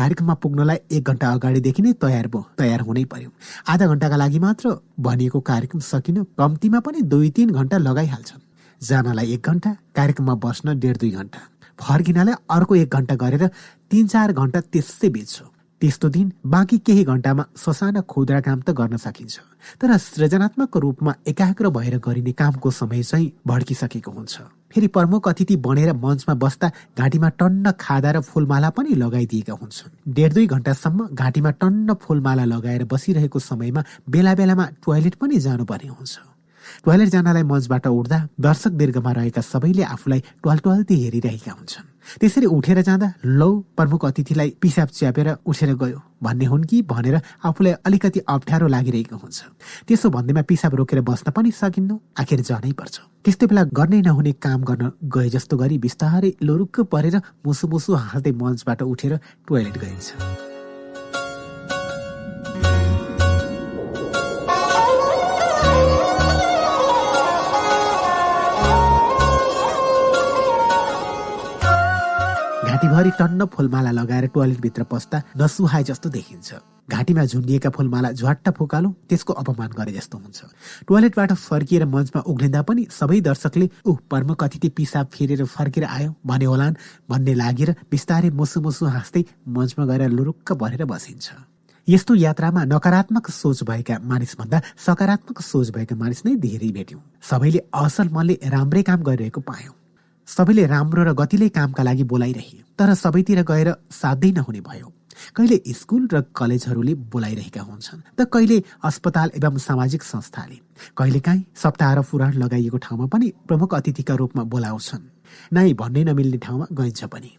कार्यक्रममा पुग्नलाई एक घण्टा अगाडिदेखि नै तयार भयो तयार हुनै पर्यो। आधा घण्टाका लागि मात्र भनिएको कार्यक्रम सकिन कम्तीमा पनि दुई तिन घण्टा लगाइहाल्छन्। जानलाई एक घन्टा कार्यक्रममा बस्न डेढ दुई घन्टा फर्किनलाई अर्को एक घन्टा गरेर तिन चार घन्टा त्यसै बित्छ त्यस्तो दिन बाँकी केही घन्टामा ससाना खुद्रा काम त गर्न सकिन्छ तर सृजनात्मक रूपमा एकाग्र भएर गरिने कामको समय चाहिँ भड्किसकेको हुन्छ। फेरि प्रमुख अतिथि बनेर मञ्चमा बस्दा घाँटीमा टन्न खादा र फुलमाला पनि लगाइदिएका हुन्छन्। डेढ दुई घन्टासम्म घाँटीमा टन्न फुलमाला लगाएर बसिरहेको समयमा बेला बेलामा टोयलेट पनि जानुपर्ने हुन्छ। टोयलेट जानलाई मञ्चबाट उठ्दा दर्शक दीर्घमा रहेका सबैले आफूलाई ट्वाल ट्वाल्ती हेरिरहेका हुन्छन्। त्यसरी उठेर जाँदा लौ प्रमुख अतिथिलाई पिसाब च्यापेर उठेर गयो। भन्ने हुन् कि भनेर आफूलाई अलिकति अप्ठ्यारो लागिरहेको हुन्छ। त्यसो भन्दैमा पिसाब रोकेर बस्न पनि सकिन्न आखिर जानै पर्छ। त्यस्तो बेला गर्नै नहुने काम गर्न गए जस्तो गरी बिस्तारै लोरुक्क परेर मुसु मुसु हाँस्दै मञ्चबाट उठेर टोयलेट गइन्छ घाँटीभरि टन्न फुलमाला लगाएर टोयलेटभित्र पस्दा नसुहाए जस्तो देखिन्छ। घाँटीमा झुन्डिएका फुलमाला झ्वाट्ट फुकालो त्यसको अपमान गरे जस्तो हुन्छ। टोयलेटबाट फर्किएर मञ्चमा उघ्लिँदा पनि सबै दर्शकले ऊ प्रमुख अतिथि पिसाब फेरेर फर्केर आयो? भने होलान् भन्ने लागेर बिस्तारै मुसु मुसु हाँस्दै मञ्चमा गएर लुरुक्क भरेर बसिन्छ। यस्तो यात्रामा नकारात्मक सोच भएका मानिसभन्दा सकारात्मक सोच भएका मानिस नै धेरै भेट्यौँ। सबैले असल मनले राम्रै काम गरिरहेको पायौँ। सबैले राम्रो र गतिले कामका लागि बोलाइरहे तर सबैतिर गएर साध्यै नहुने भयो। कहिले स्कुल र कलेजहरूले बोलाइरहेका हुन्छन् त कहिले अस्पताल एवं सामाजिक संस्थाले। कहिलेकाहीँ सप्ताह र पुराण लगाइएको ठाउँमा पनि प्रमुख अतिथिका रूपमा बोलाउँछन्। नाइ भन्नै नमिल्ने ठाउँमा गइन्छ पनि।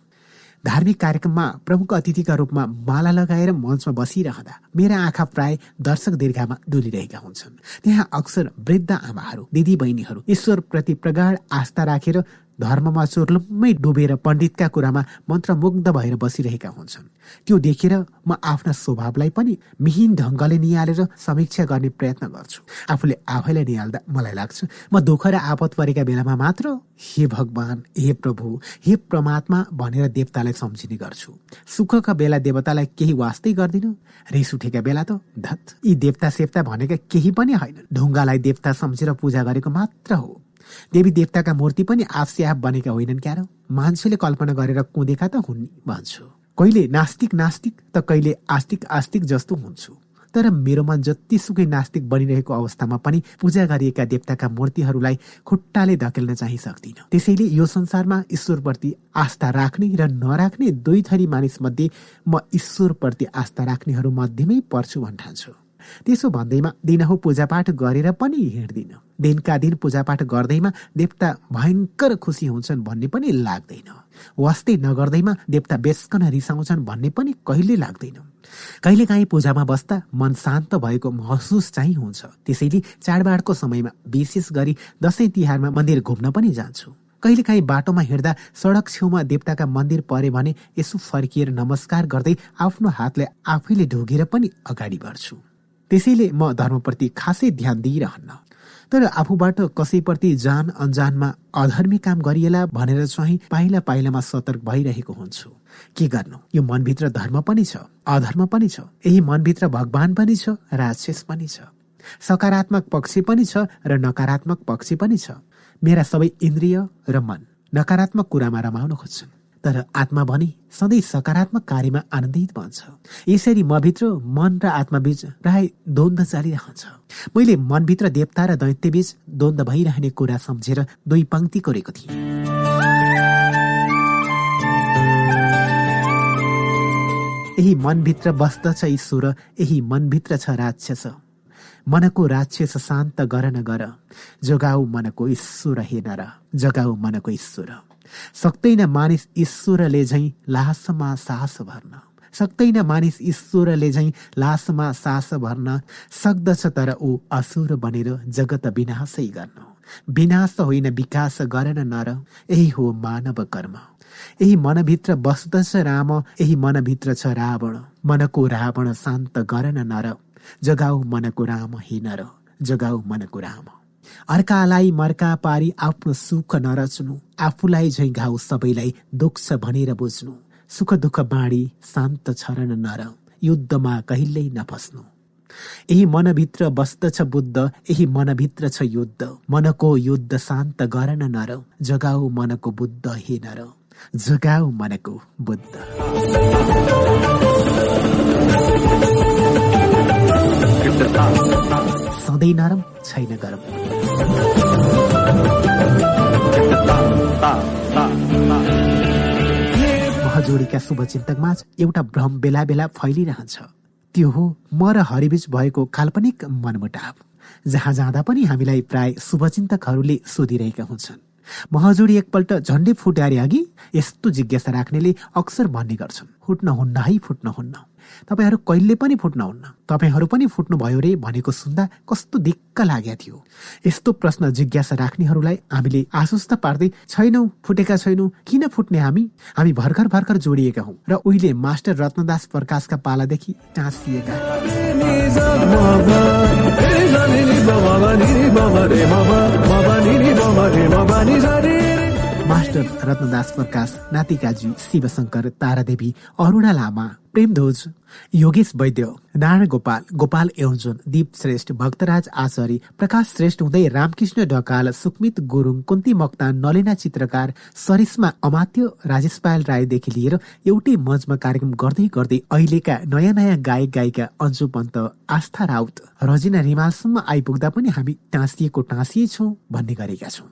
धार्मिक कार्यक्रममा प्रमुख अतिथिका रूपमा माला लगाएर मञ्चमा बसिरहँदा मेरा आँखा प्राय दर्शक दीर्घामा डुलिरहेका हुन्छन्। त्यहाँ अक्सर वृद्ध आमाहरू दिदी बहिनीहरू ईश्वरप्रति प्रगाढ आस्था राखेर धर्ममा चोर्लुम्मै डुबेर पण्डितका कुरामा मन्त्रमुग्ध भएर बसिरहेका हुन्छन्। त्यो देखेर म आफ्ना स्वभावलाई पनि मिहिन ढङ्गले निहालेर समीक्षा गर्ने प्रयत्न गर्छु। आफूले आफैलाई निहाल्दा मलाई लाग्छ म दुःख र आपत परेका बेलामा मात्र हे भगवान हे प्रभु हे परमात्मा भनेर देवतालाई सम्झिने गर्छु। सुखका बेला देवतालाई केही वास्तै गर्दिन रिस उठेका बेला त धत। यी देवता सेवता भनेका केही पनि होइन ढुङ्गालाई देवता सम्झेर पूजा गरेको मात्र हो। देवी देवताका मूर्ति पनि आफसे आफ बनेका होइनन् क्यार। मान्छेले कल्पना गरेर कुदेका त हुन् भन्छु। कहिले नास्तिक नास्तिक त कहिले आस्तिक आस्तिक जस्तो हुन्छु। तर मेरो मन जतिसुकै नास्तिक बनिरहेको अवस्थामा पनि पूजा गरिएका देवताका मूर्तिहरूलाई खुट्टाले धकेल्न चाहिँ सक्दिन त्यसैले यो संसारमा ईश्वरप्रति आस्था राख्ने र नराख्ने दुई थरी मानिस मध्ये म ईश्वरप्रति आस्था राख्नेहरू मध्येमै पर्छु भन्ठान्छु। त्यसो भन्दैमा दिनहु पूजापाठ गरेर पनि हिँड्दिन। दिनका दिन पूजापाठ गर्दैमा देवता भयङ्कर खुसी हुन्छन् भन्ने पनि लाग्दैन। वास्तै नगर्दैमा देवता बेसकन रिसाउँछन् भन्ने पनि कहिले लाग्दैन। कहिलेकाहीँ पूजामा बस्दा मन शान्त भएको महसुस चाहिँ हुन्छ। त्यसैले चाडबाडको समयमा विशेष गरी दसैँ तिहारमा मन्दिर घुम्न पनि जान्छु। कहिलेकाहीँ बाटोमा हिँड्दा सडक छेउमा देवताका मन्दिर परे भने यसो फर्किएर नमस्कार गर्दै आफ्नो हातले आफैले ढोगेर पनि अगाडि बढ्छु। त्यसैले म धर्मप्रति खासै ध्यान दिइरहन्न। तर आफूबाट कसैप्रति जान अन्जानमा अधर्मी काम गरिएला भनेर चाहिँ पाइला पाइलामा सतर्क भइरहेको हुन्छु। के गर्नु? यो मनभित्र धर्म पनि छ अधर्म पनि छ यही मनभित्र भगवान पनि छ राक्षस पनि छ। सकारात्मक पक्ष पनि छ र नकारात्मक पक्ष पनि छ। मेरा सबै इन्द्रिय र मन नकारात्मक कुरामा रमाउन खोज्छन्। तर आत्मा भने सधैँ सकारात्मक कार्यमा आनन्दित बन्छ। यसरी मभित्र मन र आत्माबीच प्राय द्वन्द चालिरहन्छ। मैले मनभित्र देवता र दैत्यबीच द्वन्द भइरहने कुरा सम्झेर दुई पङ्क्ति कोरेको थिएँ। यही मनभित्र बस्दछ ईश्वर यही मनभित्र छ राक्षस। मनको राक्षस शान्त गर न गर। जोगाऊ मनको ईश्वर र जगाऊ मनको ईश्वर। सक्दैन मानिस ईश्वरले झैँ लासमा सास भर्न। सक्दैन मानिस ईश्वरले झैँ लासमा सास भर्न। सक्दछ तर ऊ असुर बनेर जगत विनाशै गर्न। विनाश होइन विकास गरेन नर। यही हो मानव कर्म। यही मनभित्र बस्दछ राम। यही मनभित्र छ रावण। मनको रावण शान्त गरेन नर। जगाऊ मनको राम हिँड र जगाऊ मनको राम। अर्कालाई मर्का पारी आफ्नो सुख नरच्नु आफूलाई झै घाउ सबैलाई दुख्छ भनेर बुझ्नु। सुख दुःख बाँडी शान्त छरन नर युद्धमा कहिल्यै नफस्नु। यही मनभित्र बस्दछ बुद्ध यही मनभित्र छ युद्ध। मनको युद्ध शान्त गरन नर जगाऊ मनको बुद्ध हे नर। जगाऊ मनको बुद्ध। सधैँ नरम छैन गरम। महजोडीका शुभचिन्तकमा एउटा भ्रम बेला बेला फैलिरहन्छ। त्यो हो म र हरिबीच भएको काल्पनिक मनमुटाव जहाँ जाँदा पनि हामीलाई प्राय शुभचिन्तकहरूले सोधिरहेका हुन्छन्। महजोडी एकपल्ट झन्डै फुटारे अघि यस्तो जिज्ञासा राख्नेले अक्सर भन्ने गर्छन् फुट्न हुन्न है फुट्न हुन्न। तपाईँहरू कहिले पनि फुट्नुहुन्न तपाईँहरू पनि फुट्नुभयो रे भनेको सुन्दा कस्तो दिक्क लागेको थियो यस्तो प्रश्न जिज्ञासा राख्नेहरूलाई हामीले आश्वस्त पार्दै छैनौ फुटेका छैनौ किन फुट्ने हामी हामी भर्खर भर्खर जोडिएका हौ र उहिले मास्टर रत्नदास प्रकाशका पालादेखि टाँसिएका मास्टर रत्नदास प्रकाश नातिकाजी शिवशङ्कर तारादेवी अरुणा लामा प्रेमध्वज योगेश वैद्य नारायण गोपाल गोपाल एवजुन दीप श्रेष्ठ भक्तराज आचार्य प्रकाश श्रेष्ठ हुँदै रामकृष्ण ढकाल सुकमित गुरुङ कुन्ती मक्तान नलिना चित्रकार सरिस्मा अमात्य राजेश पायल राईदेखि लिएर एउटै मञ्चमा कार्यक्रम गर्दै गर्दै अहिलेका नयाँ नयाँ गायक गायिका अन्जु पन्त आस्था राउत रजिना रिमालसम्म आइपुग्दा पनि हामी टाँसिएको टाँसिए छौँ भन्ने गरेका छौँ।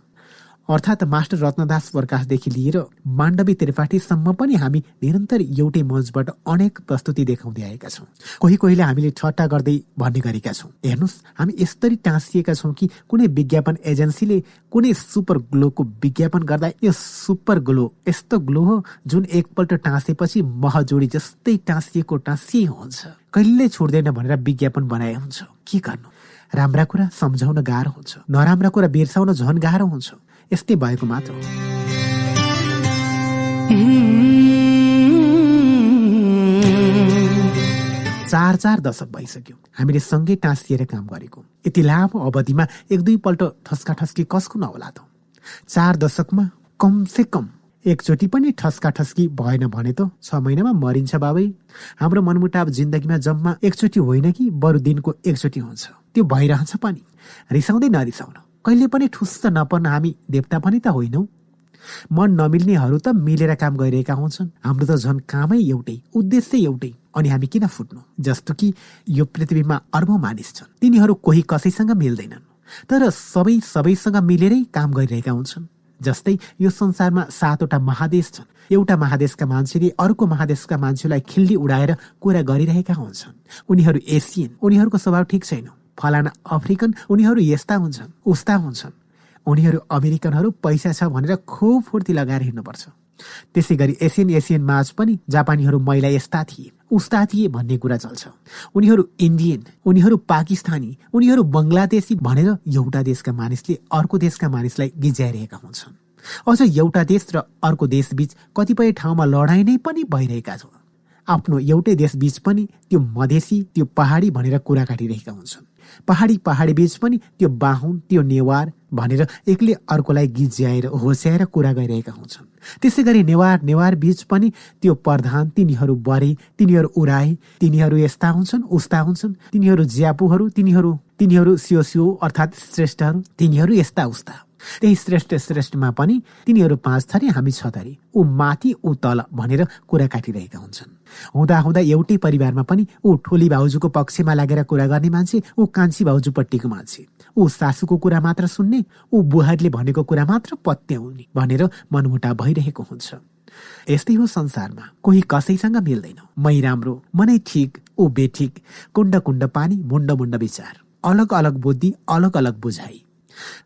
अर्थात् मास्टर रत्नदास प्रकाशदेखि लिएर माण्डवी त्रिपाठीसम्म पनि हामी निरन्तर एउटै मञ्चबाट अनेक प्रस्तुति देखाउँदै आएका छौँ। कोही कोहीले हामीले ठट्टा गर्दै भन्ने गरेका छौँ। हेर्नुहोस् हामी यसरी टाँसिएका छौँ कि कुनै विज्ञापन एजेन्सीले कुनै सुपर ग्लोको विज्ञापन गर्दा यो सुपर ग्लो यस्तो ग्लो हो जुन एकपल्ट टाँसेपछि महजोडी जस्तै टाँसिएको टाँसिए हुन्छ। कहिले छोड्दैन भनेर विज्ञापन बनाए हुन्छ। के गर्नु? राम्रा कुरा सम्झाउन गाह्रो हुन्छ। नराम्रा कुरा बिर्साउन झन गाह्रो हुन्छ। यस्तै भएको मात्र हो। चार चार दशक भइसक्यो। हामीले सँगै टाँसिएर काम गरेको। यति लामो अवधिमा एक दुईपल्ट ठस्का ठस्की कसको नहोला त चार दशकमा कमसे कम एकचोटि पनि ठस्का ठस्की भएन भने त छ महिनामा मरिन्छ बाबै। हाम्रो मनमुटाव जिन्दगीमा जम्मा एकचोटि होइन कि बरु दिनको एकचोटि हुन्छ। त्यो भइरहन्छ पनि। रिसाउँदै नरिसाउन। कहिले पनि ठुस्स नपर्न हामी देवता पनि त होइनौ। मन नमिल्नेहरू त मिलेर काम गरिरहेका हुन्छन्। हाम्रो त झन् कामै एउटै उद्देश्य एउटै अनि हामी किन फुट्नु? जस्तो कि यो पृथ्वीमा अर्बौँ मानिस छन्। तिनीहरू कोही कसैसँग मिल्दैनन्। तर सबै सबैसँग मिलेरै काम गरिरहेका हुन्छन्। जस्तै यो संसारमा सातवटा महादेश छन्। एउटा महादेशका मान्छेले अर्को महादेशका मान्छेलाई खिल्ली उडाएर कुरा गरिरहेका हुन्छन्। उनीहरू एसियन। उनीहरूको स्वभाव ठिक छैन। फलाना अफ्रिकन उनीहरू यस्ता हुन्छन् उस्ता हुन्छन्। उनीहरू अमेरिकनहरू पैसा छ भनेर खुब फुर्ती लगाएर हिँड्नुपर्छ। त्यसै गरी एसियन एसियन माझ पनि जापानीहरू महिला यस्ता थिए। उस्ता थिए भन्ने कुरा चल्छ। उनीहरू इन्डियन उनीहरू पाकिस्तानी उनीहरू बङ्गलादेशी भनेर एउटा देशका मानिसले अर्को देशका मानिसलाई गिज्याइरहेका हुन्छन्। अझ एउटा देश र अर्को देशबीच कतिपय ठाउँमा लडाइँ नै पनि भइरहेका छौँ आफ्नो एउटै देशबीच पनि त्यो मधेसी त्यो पहाडी भनेर कुरा काटिरहेका हुन्छन्। पहाडी पहाडी बीच पनि त्यो बाहुन त्यो नेवार भनेर एक्लै अर्कोलाई गिज्याएर होस्याएर कुरा गरिरहेका हुन्छन्। त्यसै गरी नेवार नेवार बीच पनि त्यो प्रधान तिनीहरू बरे तिनीहरू उराए तिनीहरू यस्ता हुन्छन् उस्ता हुन्छन् तिनीहरू ज्यापुहरू तिनीहरू तिनीहरू सियो सियो अर्थात् श्रेष्ठहरू तिनीहरू यस्ता उस्ता त्यही श्रेष्ठ श्रेष्ठमा पनि तिनीहरू पाँच थरी हामी छ थरी। ऊ माथि ऊ तल भनेर कुरा काटिरहेका हुन्छन्। हुँदा हुँदा एउटै परिवारमा पनि ऊ ठोली भाउजूको पक्षमा लागेर कुरा गर्ने मान्छे ऊ कान्छी भाउजूपट्टिको मान्छे। ऊ सासूको कुरा मात्र सुन्ने ऊ बुहारीले भनेको कुरा मात्र पत्याउने भनेर मनमुटा भइरहेको हुन्छ। यस्तै हो संसारमा। कोही कसैसँग मिल्दैन। मै राम्रो मनै ठिक ऊ बेठिक कुण्ड कुण्ड पानी मुण्ड मुण्ड विचार। अलग अलग बुद्धि अलग अलग बुझाइ।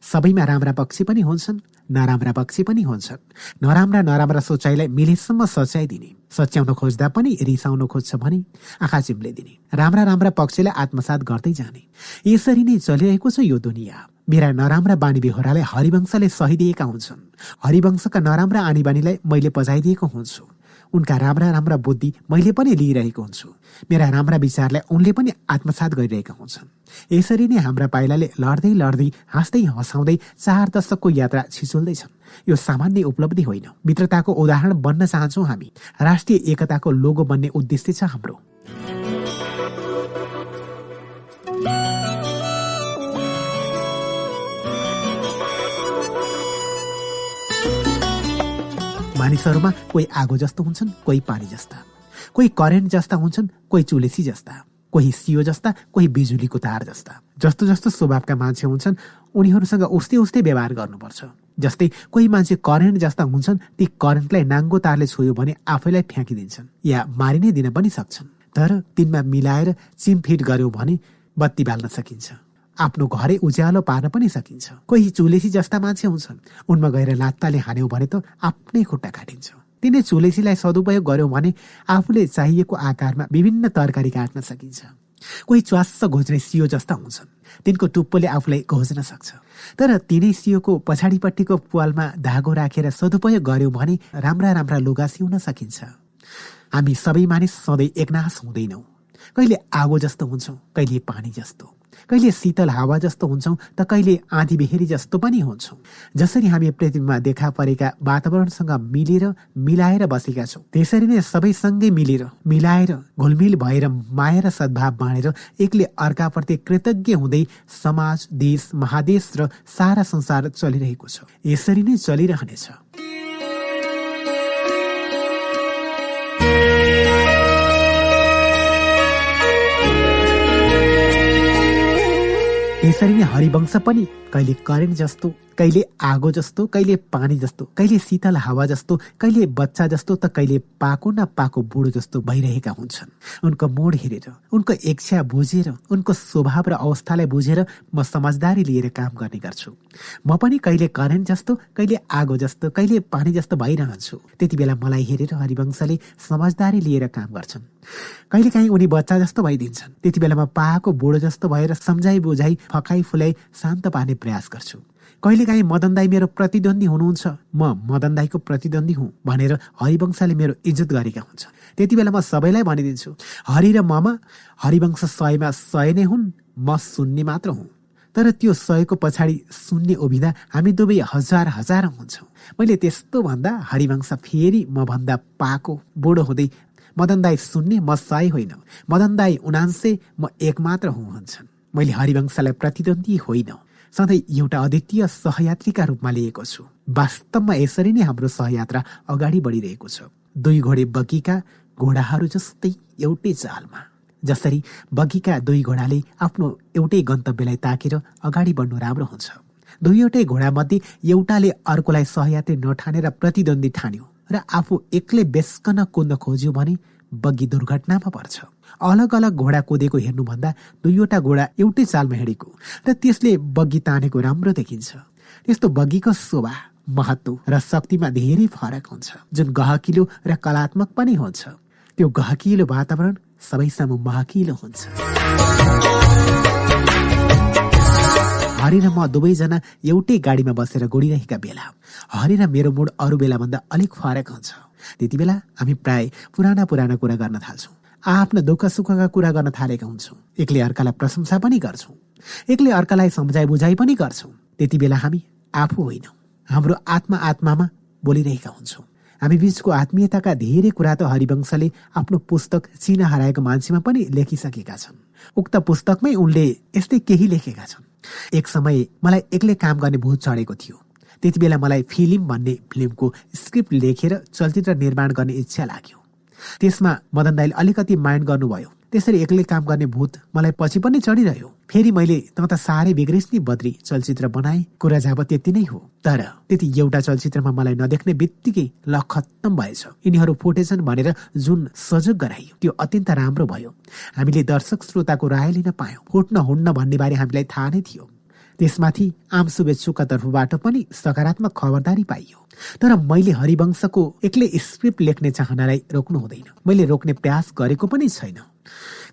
सबैमा राम्रा पक्ष पनि हुन्छन् नराम्रा पक्ष पनि हुन्छन्। नराम्रा नराम्रा सोचाइलाई मिलेसम्म सच्याइदिने सच्याउन खोज्दा पनि रिसाउन खोज्छ भने आँखा चिम्लिदिने राम्रा राम्रा पक्षलाई आत्मसात गर्दै जाने। यसरी नै चलिरहेको छ यो दुनियाँ। मेरा नराम्रा बानी बेहोरालाई हरिवंशले सहिदिएका हुन्छन्। हरिवंशका नराम्रा आनी बानीलाई मैले पजाइदिएको हुन्छु। उनका राम्रा राम्रा बुद्धि मैले पनि लिइरहेको हुन्छु। मेरा राम्रा विचारलाई उनले पनि आत्मसात गरिरहेका हुन्छन्। यसरी नै हाम्रा पाइलाले लड्दै लड्दै हाँस्दै हँसाउँदै चार दशकको यात्रा छिचोल्दैछन्। यो सामान्य उपलब्धि होइन। मित्रताको उदाहरण बन्न चाहन्छौँ हामी। राष्ट्रिय एकताको लोगो बन्ने उद्देश्य छ हाम्रो। मानिसहरूमा कोही आगो जस्तो हुन्छन् कोही पानी जस्ता। कोही करेन्ट जस्ता हुन्छन् कोही चुलेसी जस्ता। कोही सियो जस्ता कोही बिजुलीको तार जस्ता। जस्तो जस्तो स्वभावका मान्छे हुन्छन् उनीहरूसँग उस्तै उस्तै व्यवहार गर्नुपर्छ। जस्तै कोही मान्छे करेन्ट जस्ता हुन्छन् ती करेन्टलाई नाङ्गो तारले छोयो भने आफैलाई फ्याँकिदिन्छन् या मारि नै दिन पनि सक्छन्। तर तिनमा मिलाएर चिमफिट गर्यो भने बत्ती बाल्न सकिन्छ। आफ्नो घरै उज्यालो पार्न पनि सकिन्छ। कोही चुलेसी जस्ता मान्छे हुन्छन्। उनमा गएर लात्ताले हान्यौ भने त आफ्नै खुट्टा काटिन्छ तिनै चुलेसीलाई सदुपयोग गर्यो भने आफूले चाहिएको आकारमा विभिन्न तरकारी काट्न सकिन्छ। कोही च्वास्स घोज्ने सियो जस्ता हुन्छन्। तिनको टुप्पोले आफूलाई घोज्न सक्छ। तर तिनै सियोको पछाडिपट्टिको पालमा धागो राखेर सदुपयोग गर्यो भने राम्रा राम्रा लुगा सिउन सकिन्छ। हामी सबै मानिस सधैँ एकनाश हुँदैनौँ। कहिले आगो जस्तो हुन्छौँ कहिले पानी जस्तो। कहिले शीतल हावा जस्तो हुन्छौँ त कहिले आँधी बेहेरी जस्तो पनि हुन्छौँ। जसरी हामी पृथ्वीमा देखा परेका वातावरणसँग मिलेर मिलाएर बसेका छौँ त्यसरी नै सबैसँगै मिलेर मिलाएर घुलमिल भएर माया र सद्भाव बाँडेर एकले अर्काप्रति कृतज्ञ हुँदै समाज देश महादेश र सारा संसार चलिरहेको छ। यसरी नै चलिरहनेछ। यसरी नै हरिवंश पनि कहिले करेन्ट जस्तो कहिले आगो जस्तो कहिले पानी जस्तो कहिले शीतल हावा जस्तो कहिले बच्चा जस्तो त कहिले पाको न पाको बुढो जस्तो भइरहेका हुन्छन्। उनको मोड हेरेर उनको इच्छा बुझेर उनको स्वभाव र अवस्थालाई बुझेर म समझदारी लिएर काम गर्ने गर्छु। म पनि कहिले करेन्ट जस्तो कहिले आगो जस्तो कहिले पानी जस्तो भइरहन्छु। त्यति बेला मलाई हेरेर हरिवंशले समझदारी लिएर काम गर्छन्। कहिलेकाहीँ उनी बच्चा जस्तो भइदिन्छन्। त्यति बेला म पाएको बुढो जस्तो भएर सम्झाइ बुझाइ फकाइ फुलाई शान्त पार्ने प्रयास गर्छु। कहिलेकाहीँ मदन दाई मेरो प्रतिद्वन्दी हुनुहुन्छ? म मदन दाईको प्रतिद्वन्दी हुँ भनेर हरिवंशले मेरो इज्जत गरेका हुन्छ त्यति बेला म सबैलाई भनिदिन्छु हरि र ममा हरिवंश सयमा सय नै हुन् म सुन्ने मात्र हुँ। तर त्यो सयको पछाडि सुन्ने उभिँदा हामी दुवै हजार हजार हुन्छौँ। मैले त्यस्तो भन्दा हरिवंश फेरि म भन्दा पाको बुढो हुँदै मदन दाई सुन्ने म सय होइन। मदन दाई उनान्से म एक मात्र हुँ भन्छन् मैले हरिवंशलाई प्रतिद्वन्दी होइन। सधैँ एउटा अद्वितीय सहयात्रीका रूपमा लिएको छु। वास्तवमा यसरी नै हाम्रो सहयात्रा अगाडि बढिरहेको छ। दुई घोडे बगीका घोडाहरू जस्तै एउटै चालमा जसरी बगीका दुई घोडाले आफ्नो एउटै गन्तव्यलाई ताकेर अगाडि बढ्नु राम्रो हुन्छ। दुईवटै घोडामध्ये एउटाले अर्कोलाई सहयात्री नठानेर प्रतिद्वन्दी ठान्यो र आफू एक्लै बेस्कन कुद्न खोज्यो भने बग्गी दुर्घटनामा पर्छ। अलग अलग घोडा कुदेको हेर्नुभन्दा दुईवटा घोडा एउटै चालमा हिँडेको र त्यसले बग्गी तानेको राम्रो देखिन्छ। त्यस्तो बग्गीको शोभा महत्व र शक्तिमा धेरै फरक हुन्छ जुन गहकिलो र कलात्मक पनि हुन्छ। त्यो गहकिलो वातावरण सबैसम्म महकिलो हुन्छ। हरि र म दुवैजना एउटै गाडीमा बसेर गोडिरहेका बेला हरि र मेरो मुड अरू बेलाभन्दा अलिक फरक हुन्छ। त्यति बेला हामी प्राय पुराना पुराना कुरा गर्न थाल्छौँ। आफ्नो दुःख सुखका कुरा गर्न थालेका हुन्छौँ। एकले अर्कालाई प्रशंसा पनि गर्छौँ। एकले अर्कालाई सम्झाइ बुझाइ पनि गर्छौँ। त्यति बेला हामी आफू होइनौँ। हाम्रो आत्मा आत्मामा बोलिरहेका हुन्छौँ। हामी बीचको आत्मीयताका धेरै कुरा त हरिवंशले आफ्नो पुस्तक चिना हराएको मान्छेमा पनि लेखिसकेका छन्। उक्त पुस्तकमै उनले यस्तै केही लेखेका छन्। एक समय मलाई एक्लै काम गर्ने भूत चढेको थियो। त्यति बेला मलाई फिल्म भन्ने फिल्मको स्क्रिप्ट लेखेर चलचित्र निर्माण गर्ने इच्छा लाग्यो। त्यसमा मदन दाईले अलिकति माइन्ड गर्नुभयो। त्यसरी एक्लै काम गर्ने भूत मलाई पछि पनि चढिरह्यो। फेरि मैले त त साह्रै बिग्रेस नि बद्री। चलचित्र बनाए कुरा जाब त्यति नै हो। तर त्यति एउटा चलचित्रमा मलाई नदेख्ने बित्तिकै ल खत्तम भएछ। यिनीहरू फुटेछन् भनेर जुन सजग गराइयो त्यो अत्यन्त राम्रो भयो। हामीले दर्शक श्रोताको राय लिन पायौँ। फुट्न हुन्न भन्ने बारे हामीलाई थाहा नै थियो। त्यसमाथि आम शुभेच्छुका तर्फबाट पनि सकारात्मक खबरदारी पाइयो। तर मैले हरिवंशको एक्लै स्क्रिप्ट लेख्ने चाहनालाई रोक्नु हुँदैन। मैले रोक्ने प्रयास गरेको पनि छैन।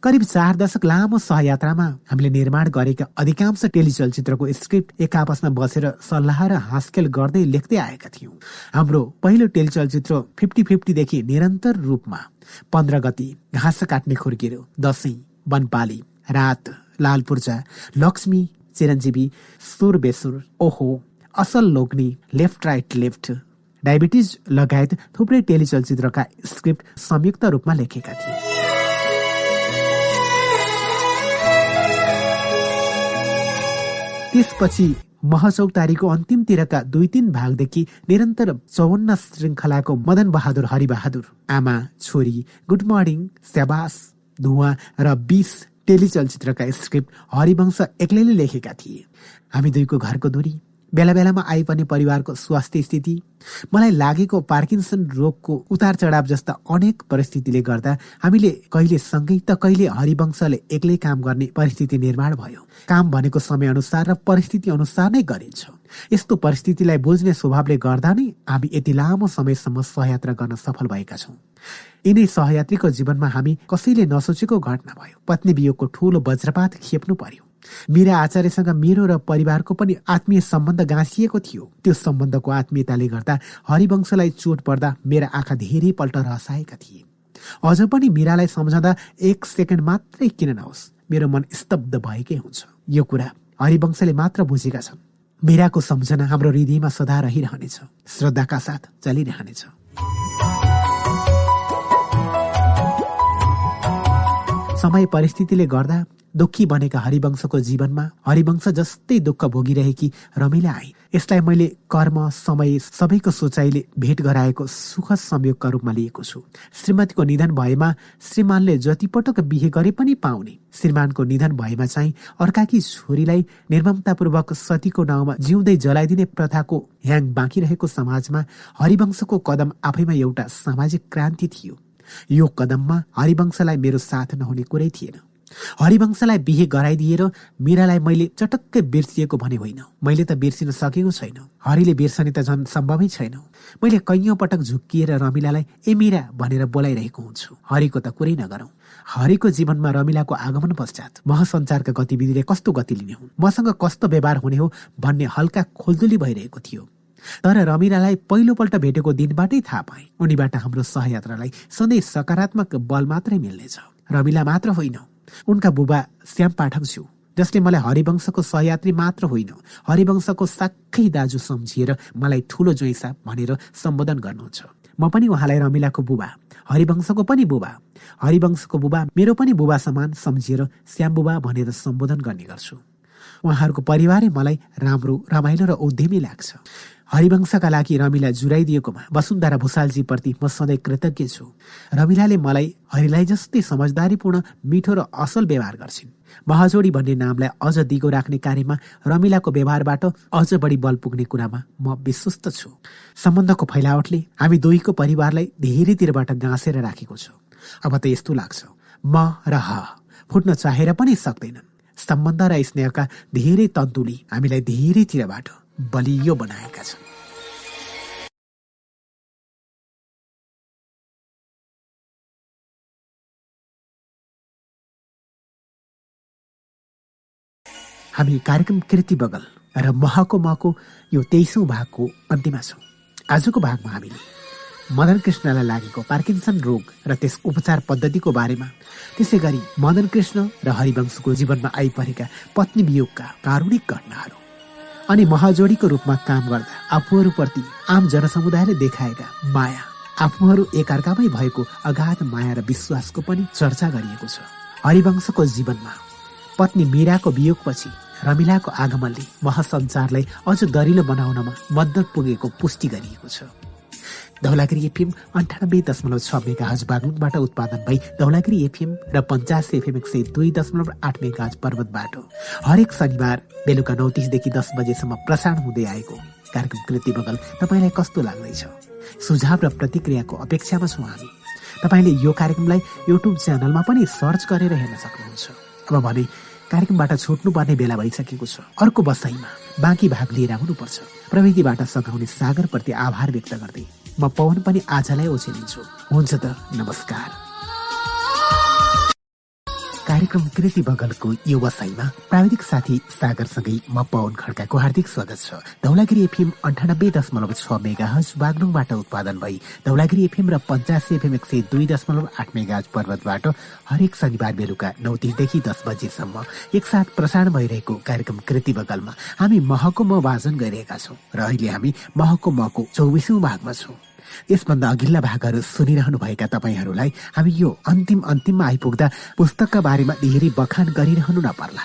करिब चार दशक लामो सहयात्रामा हामीले निर्माण गरेका अधिकांश टेलिचलचित्रको स्क्रिप्ट एक आपसमा बसेर सल्लाह र हाँसखेल गर्दै लेख्दै आएका थियौँ। हाम्रो पहिलो टेलिचलचित्र फिफ्टी फिफ्टीदेखि निरन्तर रूपमा पन्ध्र गति घाँस काट्ने खुर्किरो दसैँ वनपाली रात लालपूर्जा लक्ष्मी चिरञ्जीवी सुर बेसुर ओहो असल लोग्नी लेफ्ट राइट लेफ्ट डायबिटिज लगायत थुप्रै टेलिचलचित्रका स्क्रिप्ट संयुक्त रूपमा लेखेका थिए। त्यसपछि महचौतारीको अन्तिमतिरका दुई तीन भागदेखि निरन्तर चौवन्न श्रृङ्खलाको मदन बहादुर हरिबहादुर आमा छोरी गुड मर्निङ स्याबास धुवा र बिस टेलिचलचित्रका स्क्रिप्ट हरिवंश एक्लैले लेखेका थिए। हामी दुईको घरको दूरी बेला बेलामा आइपर्ने परिवारको स्वास्थ्य स्थिति मलाई लागेको पार्किन्सन रोगको उतार चढाव जस्ता अनेक परिस्थितिले गर्दा हामीले कहिले सँगै त कहिले हरिवंशले एक्लै काम गर्ने परिस्थिति निर्माण भयो। काम भनेको समय अनुसार र परिस्थिति अनुसार नै गरिन्छ। यस्तो परिस्थितिलाई बुझ्ने स्वभावले गर्दा नै हामी यति लामो समयसम्म सहयात्रा गर्न सफल भएका छौँ। यिनै सहयात्रीको जीवनमा हामी कसैले नसोचेको घटना भयो। पत्नी वियोगको ठूलो वज्रपात खेप्नु पर्यो। मीरा आचार्यसँग मेरो र परिवारको पनि आत्मीय सम्बन्ध गाँसिएको थियो। त्यो सम्बन्धको आत्मीयताले गर्दा हरिवंशलाई चोट पर्दा मेरा आँखा धेरै पल्ट रसाएका थिए। अझ पनि मीरालाई सम्झँदा एक सेकेन्ड मात्रै किन नहोस्। मेरो मन स्तब्ध भएकै हुन्छ। यो कुरा हरिवंशले मात्र बुझेका छन्। मीराको सम्झना हाम्रो हृदयमा सदा रहिरहनेछ। श्रद्धाका साथ चलिरहनेछ। समय परिस्थितिले गर्दा दुःखी बनेका हरिवंशको जीवनमा हरिवंश जस्तै दुःख भोगिरहेकी रमिला आए। यसलाई मैले कर्म समय सबैको सोचाइले भेट गराएको सुख संयोगका रूपमा लिएको छु। श्रीमतीको निधन भएमा श्रीमानले जतिपटक बिहे गरे पनि पाउने। श्रीमानको निधन भएमा चाहिँ अर्काकी छोरीलाई निर्ममतापूर्वक सतीको नाउँमा जिउँदै जलाइदिने प्रथाको ह्याङ बाँकी रहेको समाजमा हरिवंशको कदम आफैमा एउटा सामाजिक क्रान्ति थियो। यो कदममा हरिवंशलाई मेरो साथ नहुने कुरै थिएन। हरिवंशलाई बिहे गराइदिएर मीरालाई मैले चटक्कै बिर्सिएको भने होइन। मैले त बिर्सिन सकेको छैन। हरिले बिर्सने त झन् सम्भवै छैन। मैले कैयौँ पटक झुक्किएर रमिलालाई ए मीरा भनेर बोलाइरहेको हुन्छु। हरिको त कुरै नगरौँ। हरिको जीवनमा रमिलाको आगमन पश्चात महसञ्चारका गतिविधिले कस्तो गति लिने हुन्? मसँग कस्तो व्यवहार हुने हो भन्ने हल्का खोलदुली भइरहेको थियो। तर रमिलालाई पहिलोपल्ट भेटेको दिनबाटै थाहा पाए। उनीबाट हाम्रो सहयात्रालाई सधैँ सकारात्मक बल मात्रै मिल्नेछ। रमिला मात्र होइन। उनका बुबा श्याम पाठक छु जसले मलाई हरिवंशको सहयात्री मात्र होइन हरिवंशको साक्कै दाजु सम्झिएर मलाई ठुलो जोइसा भनेर सम्बोधन गर्नुहुन्छ। म पनि उहाँलाई रमिलाको बुबा हरिवंशको पनि बुबा हरिवंशको बुबा मेरो पनि बुबा समान सम्झिएर श्याम बुबा भनेर सम्बोधन गर्ने गर्छु। उहाँहरूको परिवारै मलाई राम्रो रमाइलो र उद्यमी लाग्छ। हरिवंशका लागि रमिला जुराइदिएकोमा वसुन्धरा भूषालजीप्रति म सधैँ कृतज्ञ छु। रमिलाले मलाई हरिलाई जस्तै समझदारीपूर्ण मिठो र असल व्यवहार गर्छिन्। महाजोडी भन्ने नामलाई अझ दिगो राख्ने कार्यमा रमिलाको व्यवहारबाट अझ बढी बल पुग्ने कुरामा म विश्वस्त छु। सम्बन्धको फैलावटले हामी दुईको परिवारलाई धेरैतिरबाट गाँसेर राखेको छु। अब त यस्तो लाग्छ। म र ह फुट्न चाहेर पनि सक्दैनन्। सम्बन्ध र स्नेहका धेरै तन्तुली हामीलाई धेरैतिरबाट बलियो बनाएका छन्। हामी कार्यक्रम कृति बगल र महको महको यो तेइसौँ भागको अन्त्यमा छौँ। आजको भागमा हामीले मदन कृष्णलाई लागेको पार्किन्सन रोग र त्यस उपचार पद्धतिको बारेमा त्यसै गरी मदन कृष्ण र हरिवंशको जीवनमा आइपरेका पत्नी वियोगका कारुणिक घटनाहरू अनि महाजोडीको रूपमा काम गर्दा आफूहरूप्रति आम जनसमुदायले देखाएका माया आफूहरू एकअर्कामै भएको अगाध माया र विश्वासको पनि चर्चा गरिएको छ। हरिवंशको जीवनमा पत्नी मीराको वियोगपछि रमिलाको आगमनले महासञ्चारलाई अझ दरिलो बनाउनमा मद्दत पुगेको पुष्टि गरिएको छ। धौलागिरी एफएम अन्ठानब्बे दशमलव छ मेगा हज बागलुङबाट उत्पादन भई धौलागिरी एफएम र पञ्चास एफएम एक सय दुई दशमलव आठ मेगा हज पर्वतबाट हरेक शनिबार बेलुका नौ तिसदेखि दस बजेसम्म प्रसारण हुँदै आएको कार्यक्रम कृति बगल तपाईँलाई कस्तो लाग्दैछ? सुझाव र प्रतिक्रियाको अपेक्षामा छौँ हामी। तपाईँले यो कार्यक्रमलाई युट्युब च्यानलमा पनि सर्च गरेर हेर्न सक्नुहुन्छ। अब भने कार्यक्रमबाट छुट्नुपर्ने बेला भइसकेको छ। अर्को बसाइमा बाँकी भाग लिएर आउनुपर्छ। प्रविधिबाट सघाउने सागरप्रति आभार व्यक्त गर्दै म पवन पनि आजलाई ओछेलिन्छु हुन्छ त नमस्कार। कार्यक्रम कृति बगलको व्यवसायमा प्राविधिक साथी सागरसँगै म पवन खड्काको हार्दिक स्वागत छ। धौलागिरी एफएम अन्ठानब्बे दशमलव छ मेगा हज बागलुङबाट उत्पादन भई धौलागिरी एफएम र पञ्चासी एफएम एक सय दुई दशमलव आठ मेगा पर्वतबाट हरेक शनिबार बेलुका नौ तिसदेखि दस बजेसम्म एकसाथ प्रसारण भइरहेको कार्यक्रम कृति बगलमा हामी महको म वाचन गरिरहेका छौँ र अहिले हामी महको मको चौबिसौँ भागमा छौँ। यसभन्दा अघिल्ला भागहरू सुनिरहनु भएका तपाईँहरूलाई हामी यो अन्तिम अन्तिममा आइपुग्दा पुस्तकका बारेमा धेरै बखान गरिरहनु नपर्ला।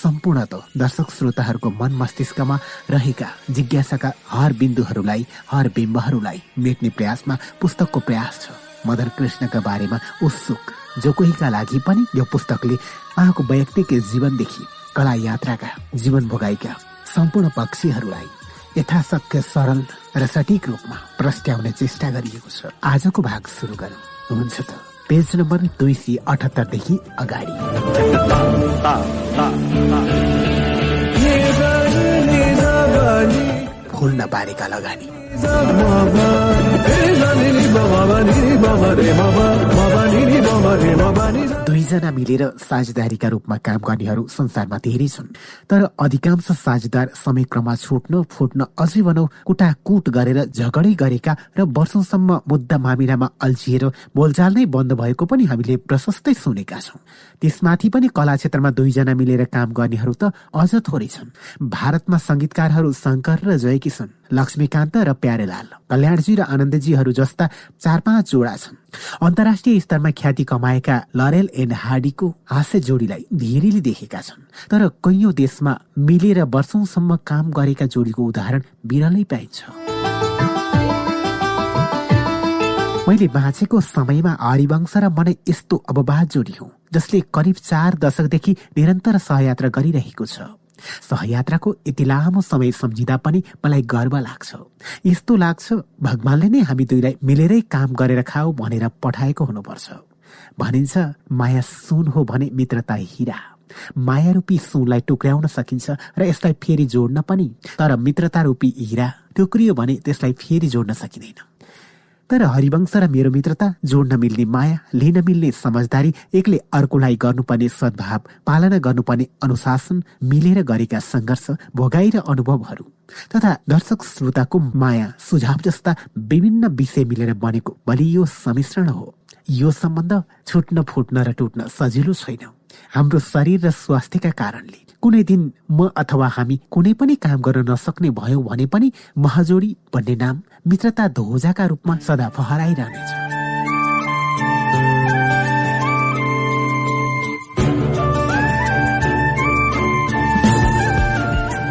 सम्पूर्ण त दर्शक श्रोताहरूको मन मस्तिष्कमा रहेका जिज्ञासाका हर बिन्दुहरूलाई हर बिम्बहरूलाई मेट्ने प्रयासमा पुस्तकको प्रयास छ। मदर कृष्णका बारेमा उत्सुक जो कोहीका लागि पनि यो पुस्तकले उहाँको वैयक्तिक जीवनदेखि कला यात्राका जीवन भोगाइका सम्पूर्ण पक्षीहरूलाई यथाशक्य सरल र सठिक रूपमा प्रस्ट्याउने चेष्टा गरिएको छ। आजको भाग सुरु गरौँ। हुन्छ त पेज नम्बर दुई सय अठहत्तरदेखि अगाडि। फुल नपारेका लगानी। दुईजना मिलेर साझेदारीका रूपमा काम गर्नेहरू संसारमा धेरै छन्। तर अधिकांश साझेदार समयक्रममा छुट्न फुट्न अझै भनौ कुटाकुट गरेर झगडै गरेका र वर्षौसम्म मुद्दा मामिलामा अल्झिएर बोलचाल नै बन्द भएको पनि हामीले प्रशस्तै सुनेका छौँ। त्यसमाथि पनि कला क्षेत्रमा दुईजना मिलेर काम गर्नेहरू त अझ थोरै छन्। भारतमा संगीतकारहरू शङ्कर र जयकिशन लक्ष्मीकान्त र प्यारेलाल कल्याणजी र आनन्दजीहरू जस्ता चार पाँच जोडा छन्। अन्तर्राष्ट्रिय स्तरमा ख्याति कमाएका लरेल एन्ड हार्डीको हास्य जोडीलाई धेरैले देखेका छन्। तर कैयौं देशमा मिलेर वर्षौंसम्म काम गरेका जोडीको उदाहरण बिरलै पाइन्छ। मैले बाँचेको समयमा हरिवंश र मनै यस्तो अववाद जोडी हुँ जसले करिब चार दशकदेखि निरन्तर सहयात्रा गरिरहेको छ। सहयात्राको यति लामो समय सम्झिँदा पनि मलाई गर्व लाग्छ। यस्तो लाग्छ भगवानले नै हामी दुईलाई मिलेरै काम गरेर खाऊ भनेर पठाएको हुनुपर्छ। भनिन्छ माया सुन हो भने मित्रता हिरा। माया रूपी सुनलाई टुक्र्याउन सकिन्छ र यसलाई फेरि जोड्न पनि तर मित्रता रूपी हिरा टुक्रियो भने त्यसलाई फेरि जोड्न सकिँदैन। तर हरिवंश र मेरो मित्रता जोड्न मिल्ने माया लिन मिल्ने समझदारी एकले अर्कोलाई गर्नुपर्ने सद्भाव पालना गर्नुपर्ने अनुशासन मिलेर गरेका सङ्घर्ष भोगाई र अनुभवहरू तथा दर्शक श्रोताको माया सुझाव जस्ता विभिन्न विषय मिलेर बनेको बलियो सम्मिश्रण हो। यो सम्बन्ध छुट्न फुट्न र टुट्न सजिलो छैन। हाम्रो शरीर र स्वास्थ्यका कारणले कुनै दिन म अथवा हामी कुनै पनि काम गर्न नसक्ने भयौँ भने पनि महाजोडी भन्ने नाम मित्रता ध्वजाका रूपमा सदा फहराइरहनेछ।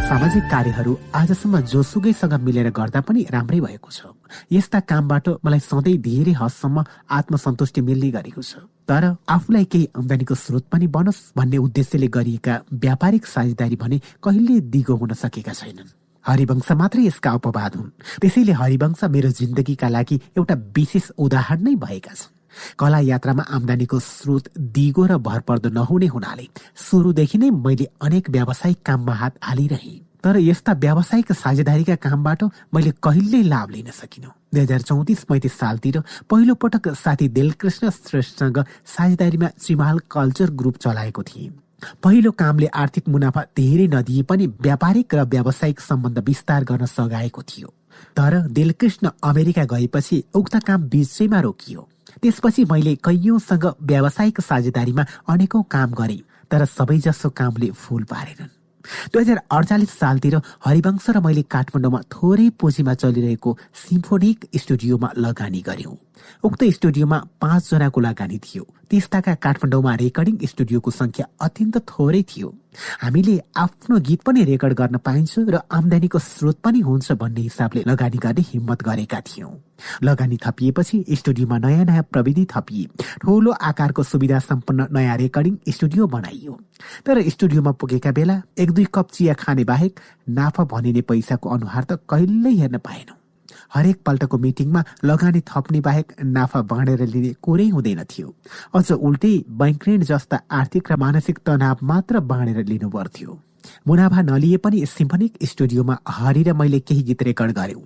सामाजिक कार्यहरू आजसम्म जोसुकैसँग मिलेर गर्दा पनि राम्रै भएको छ। यस्ता कामबाट मलाई सधैँ धेरै हदसम्म आत्मसन्तुष्टि मिल्ने गरेको छ। तर आफूलाई केही आमदानीको स्रोत पनि बनोस् भन्ने उद्देश्यले गरिएका व्यापारिक साझेदारी भने कहिले दिगो हुन सकेका छैनन्। हरिवंश मात्रै यसका अपवाद हुन्। त्यसैले हरिवंश मेरो जिन्दगीका लागि एउटा विशेष उदाहरण नै भएका छन्। कला यात्रामा आमदानीको स्रोत दिगो र भरपर्दो नहुने हुनाले सुरुदेखि नै मैले अनेक व्यावसायिक काममा हात हालिरहे। तर यस्ता व्यावसायिक साझेदारीका कामबाट मैले कहिल्यै लाभ लिन सकिनँ। दुई हजार चौतिस पैँतिस सालतिर पहिलो पटक साथी दिलकृष्ण श्रेष्ठसँग साझेदारीमा चिमाल कल्चर ग्रुप चलाएको थिएँ। पहिलो कामले आर्थिक मुनाफा धेरै नदिए पनि व्यापारिक र व्यावसायिक सम्बन्ध विस्तार गर्न सघाएको थियो। तर दिलकृष्ण अमेरिका गएपछि उक्त काम बिचैमा रोकियो। त्यसपछि मैले कैयौँसँग व्यावसायिक साझेदारीमा अनेकौं काम गरे तर सबैजसो कामले फूल पारेनन्। दुई हजार अडचालिस सालतिर हरिवंश र मैले काठमाडौँमा थोरै पुँजीमा चलिरहेको सिम्फोनिक स्टुडियोमा लगानी गर्यौं उक्त स्टुडियोमा पाँचजनाको लगानी थियो। त्यस्ताका काठमाडौँमा रेकर्डिङ स्टुडियोको संख्या अत्यन्त थोरै थियो। हामीले आफ्नो गीत पनि रेकर्ड गर्न पाइन्छ र आमदानीको स्रोत पनि हुन्छ भन्ने हिसाबले लगानी गर्ने हिम्मत गरेका थियौं। लगानी थपिएपछि स्टुडियोमा नयाँ नयाँ प्रविधि थपिए। ठूलो आकारको सुविधा सम्पन्न नयाँ रेकर्डिङ स्टुडियो बनाइयो। तर स्टुडियोमा पुगेका बेला एक दुई कप चिया खाने बाहेक नाफा भनिने पैसाको अनुहार त कहिल्यै हेर्न पाएनौ। हरेक पल्टको मिटिङमा लगानी थप्ने बाहेक नाफा बाँडेर लिने कुरै हुँदैन थियो। अझ उल्टै बैंक ऋण जस्ता आर्थिक र मानसिक तनाव मात्र बाँडेर लिनु पर्थ्यो मुनाफा नलिए पनि सिम्फनिक स्टुडियोमा हरि र मैले केही गीत रेकर्ड गर्यौं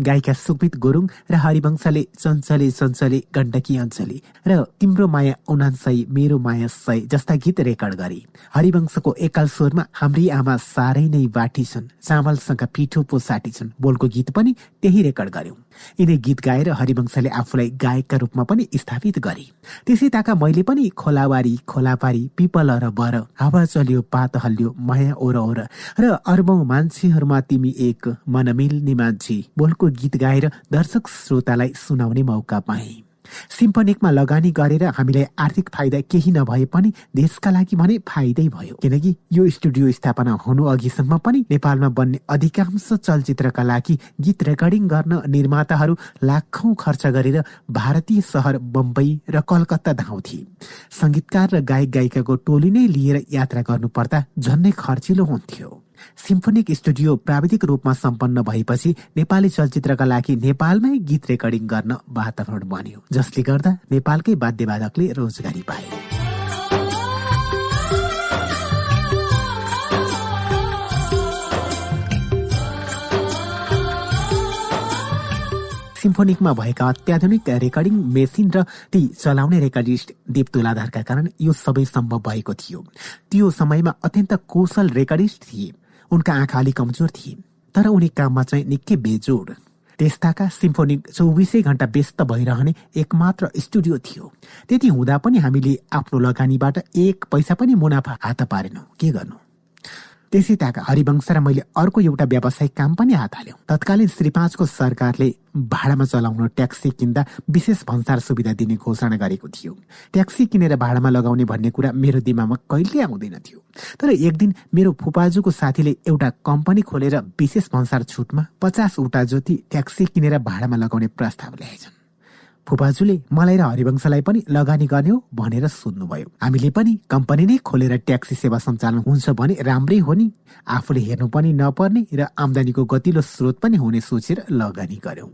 गायिका सुकमित गुरुङ र हरिवंशले चञ्चले चञ्चले गण्डकी अञ्चली र तिम्रो माया उनान्सय मेरो माया सय जस्ता गीत रेकर्ड गरे। हरिवंशको एकाल स्वरमा हाम्री आमा साह्रै नै बाटी छन् चामलसँग पिठो पो साठी छन्। बोलको गीत पनि त्यही रेकर्ड गर्यौं यिनै गीत गाएर हरिवंशले आफूलाई गायकका रूपमा पनि स्थापित गरे। त्यसै ताका मैले पनि खोलावारी खोलापारी पिपल र बर हावा चल्यो पात हल्यो माया ओर ओर र अर्बौं मान्छेहरूमा तिमी एक मन मिल्ने मान्छे। बोलको गीत गाएर दर्शक श्रोतालाई सुनाउने मौका पाए। सिम्फनिकमा लगानी गरेर हामीलाई आर्थिक फाइदा केही नभए पनि देशका लागि भने फाइदै भयो। किनकि यो स्टुडियो स्थापना हुनु अघिसम्म पनि नेपालमा बन्ने अधिकांश चलचित्रका लागि गीत रेकर्डिङ गर्न निर्माताहरू लाखौं खर्च गरेर भारतीय सहर बम्बई र कलकत्ता धाउँथे। संगीतकार र गायक गायिकाको टोली नै लिएर यात्रा गर्नुपर्दा झन्नै खर्चिलो हुन्थ्यो। सिम्फोनिक स्टुडियो प्राविधिक रूपमा सम्पन्न भएपछि नेपाली चलचित्रका लागि नेपालमै गीत रेकर्डिङ गर्न वातावरण बन्यो जसले गर्दा नेपालकै वाद्यवादकले रोजगारी पाए। सिम्फोनिकमा भएका अत्याधुनिक रेकर्डिङ मेसिन र ती चलाउने रेकर्डिस्ट देव तुलाधारका कारण यो सबै सम्भव भएको थियो। त्यो समयमा अत्यन्त कौशल रेकर्डिस्ट थिए। उनका आँखा अलिक कमजोर थिए तर उनी काममा चाहिँ निकै बेजोड। त्यस्ताका सिम्फोनिक चौबिसै घण्टा व्यस्त भइरहने एकमात्र स्टुडियो थियो। त्यति हुँदा पनि हामीले आफ्नो लगानीबाट एक पैसा पनि मुनाफा हात पारेनौँ। के गर्नु? त्यसै ताका हरिवंश र मैले अर्को एउटा व्यावसायिक काम पनि हात हाल्यौँ। तत्कालीन श्री पाँचको सरकारले भाडामा चलाउन ट्याक्सी किन्दा विशेष भन्सार सुविधा दिने घोषणा गरेको थियो। ट्याक्सी किनेर भाडामा लगाउने भन्ने कुरा मेरो दिमागमा कहिले आउँदैन थियो। तर एक दिन मेरो फुपाजुको साथीले एउटा कम्पनी खोलेर विशेष भन्सार छुटमा पचासवटा जति ट्याक्सी किनेर भाडामा लगाउने प्रस्ताव ल्याएछन्। फुपाजुले मलाई र हरिवंशलाई पनि लगानी गर्ने हो भनेर सोध्नुभयो हामीले पनि कम्पनी नै खोलेर ट्याक्सी सेवा सञ्चालन हुन्छ भने राम्रै हो नि। आफूले हेर्नु पनि नपर्ने र आमदानीको गतिलो स्रोत पनि हुने सोचेर लगानी गर्यौं।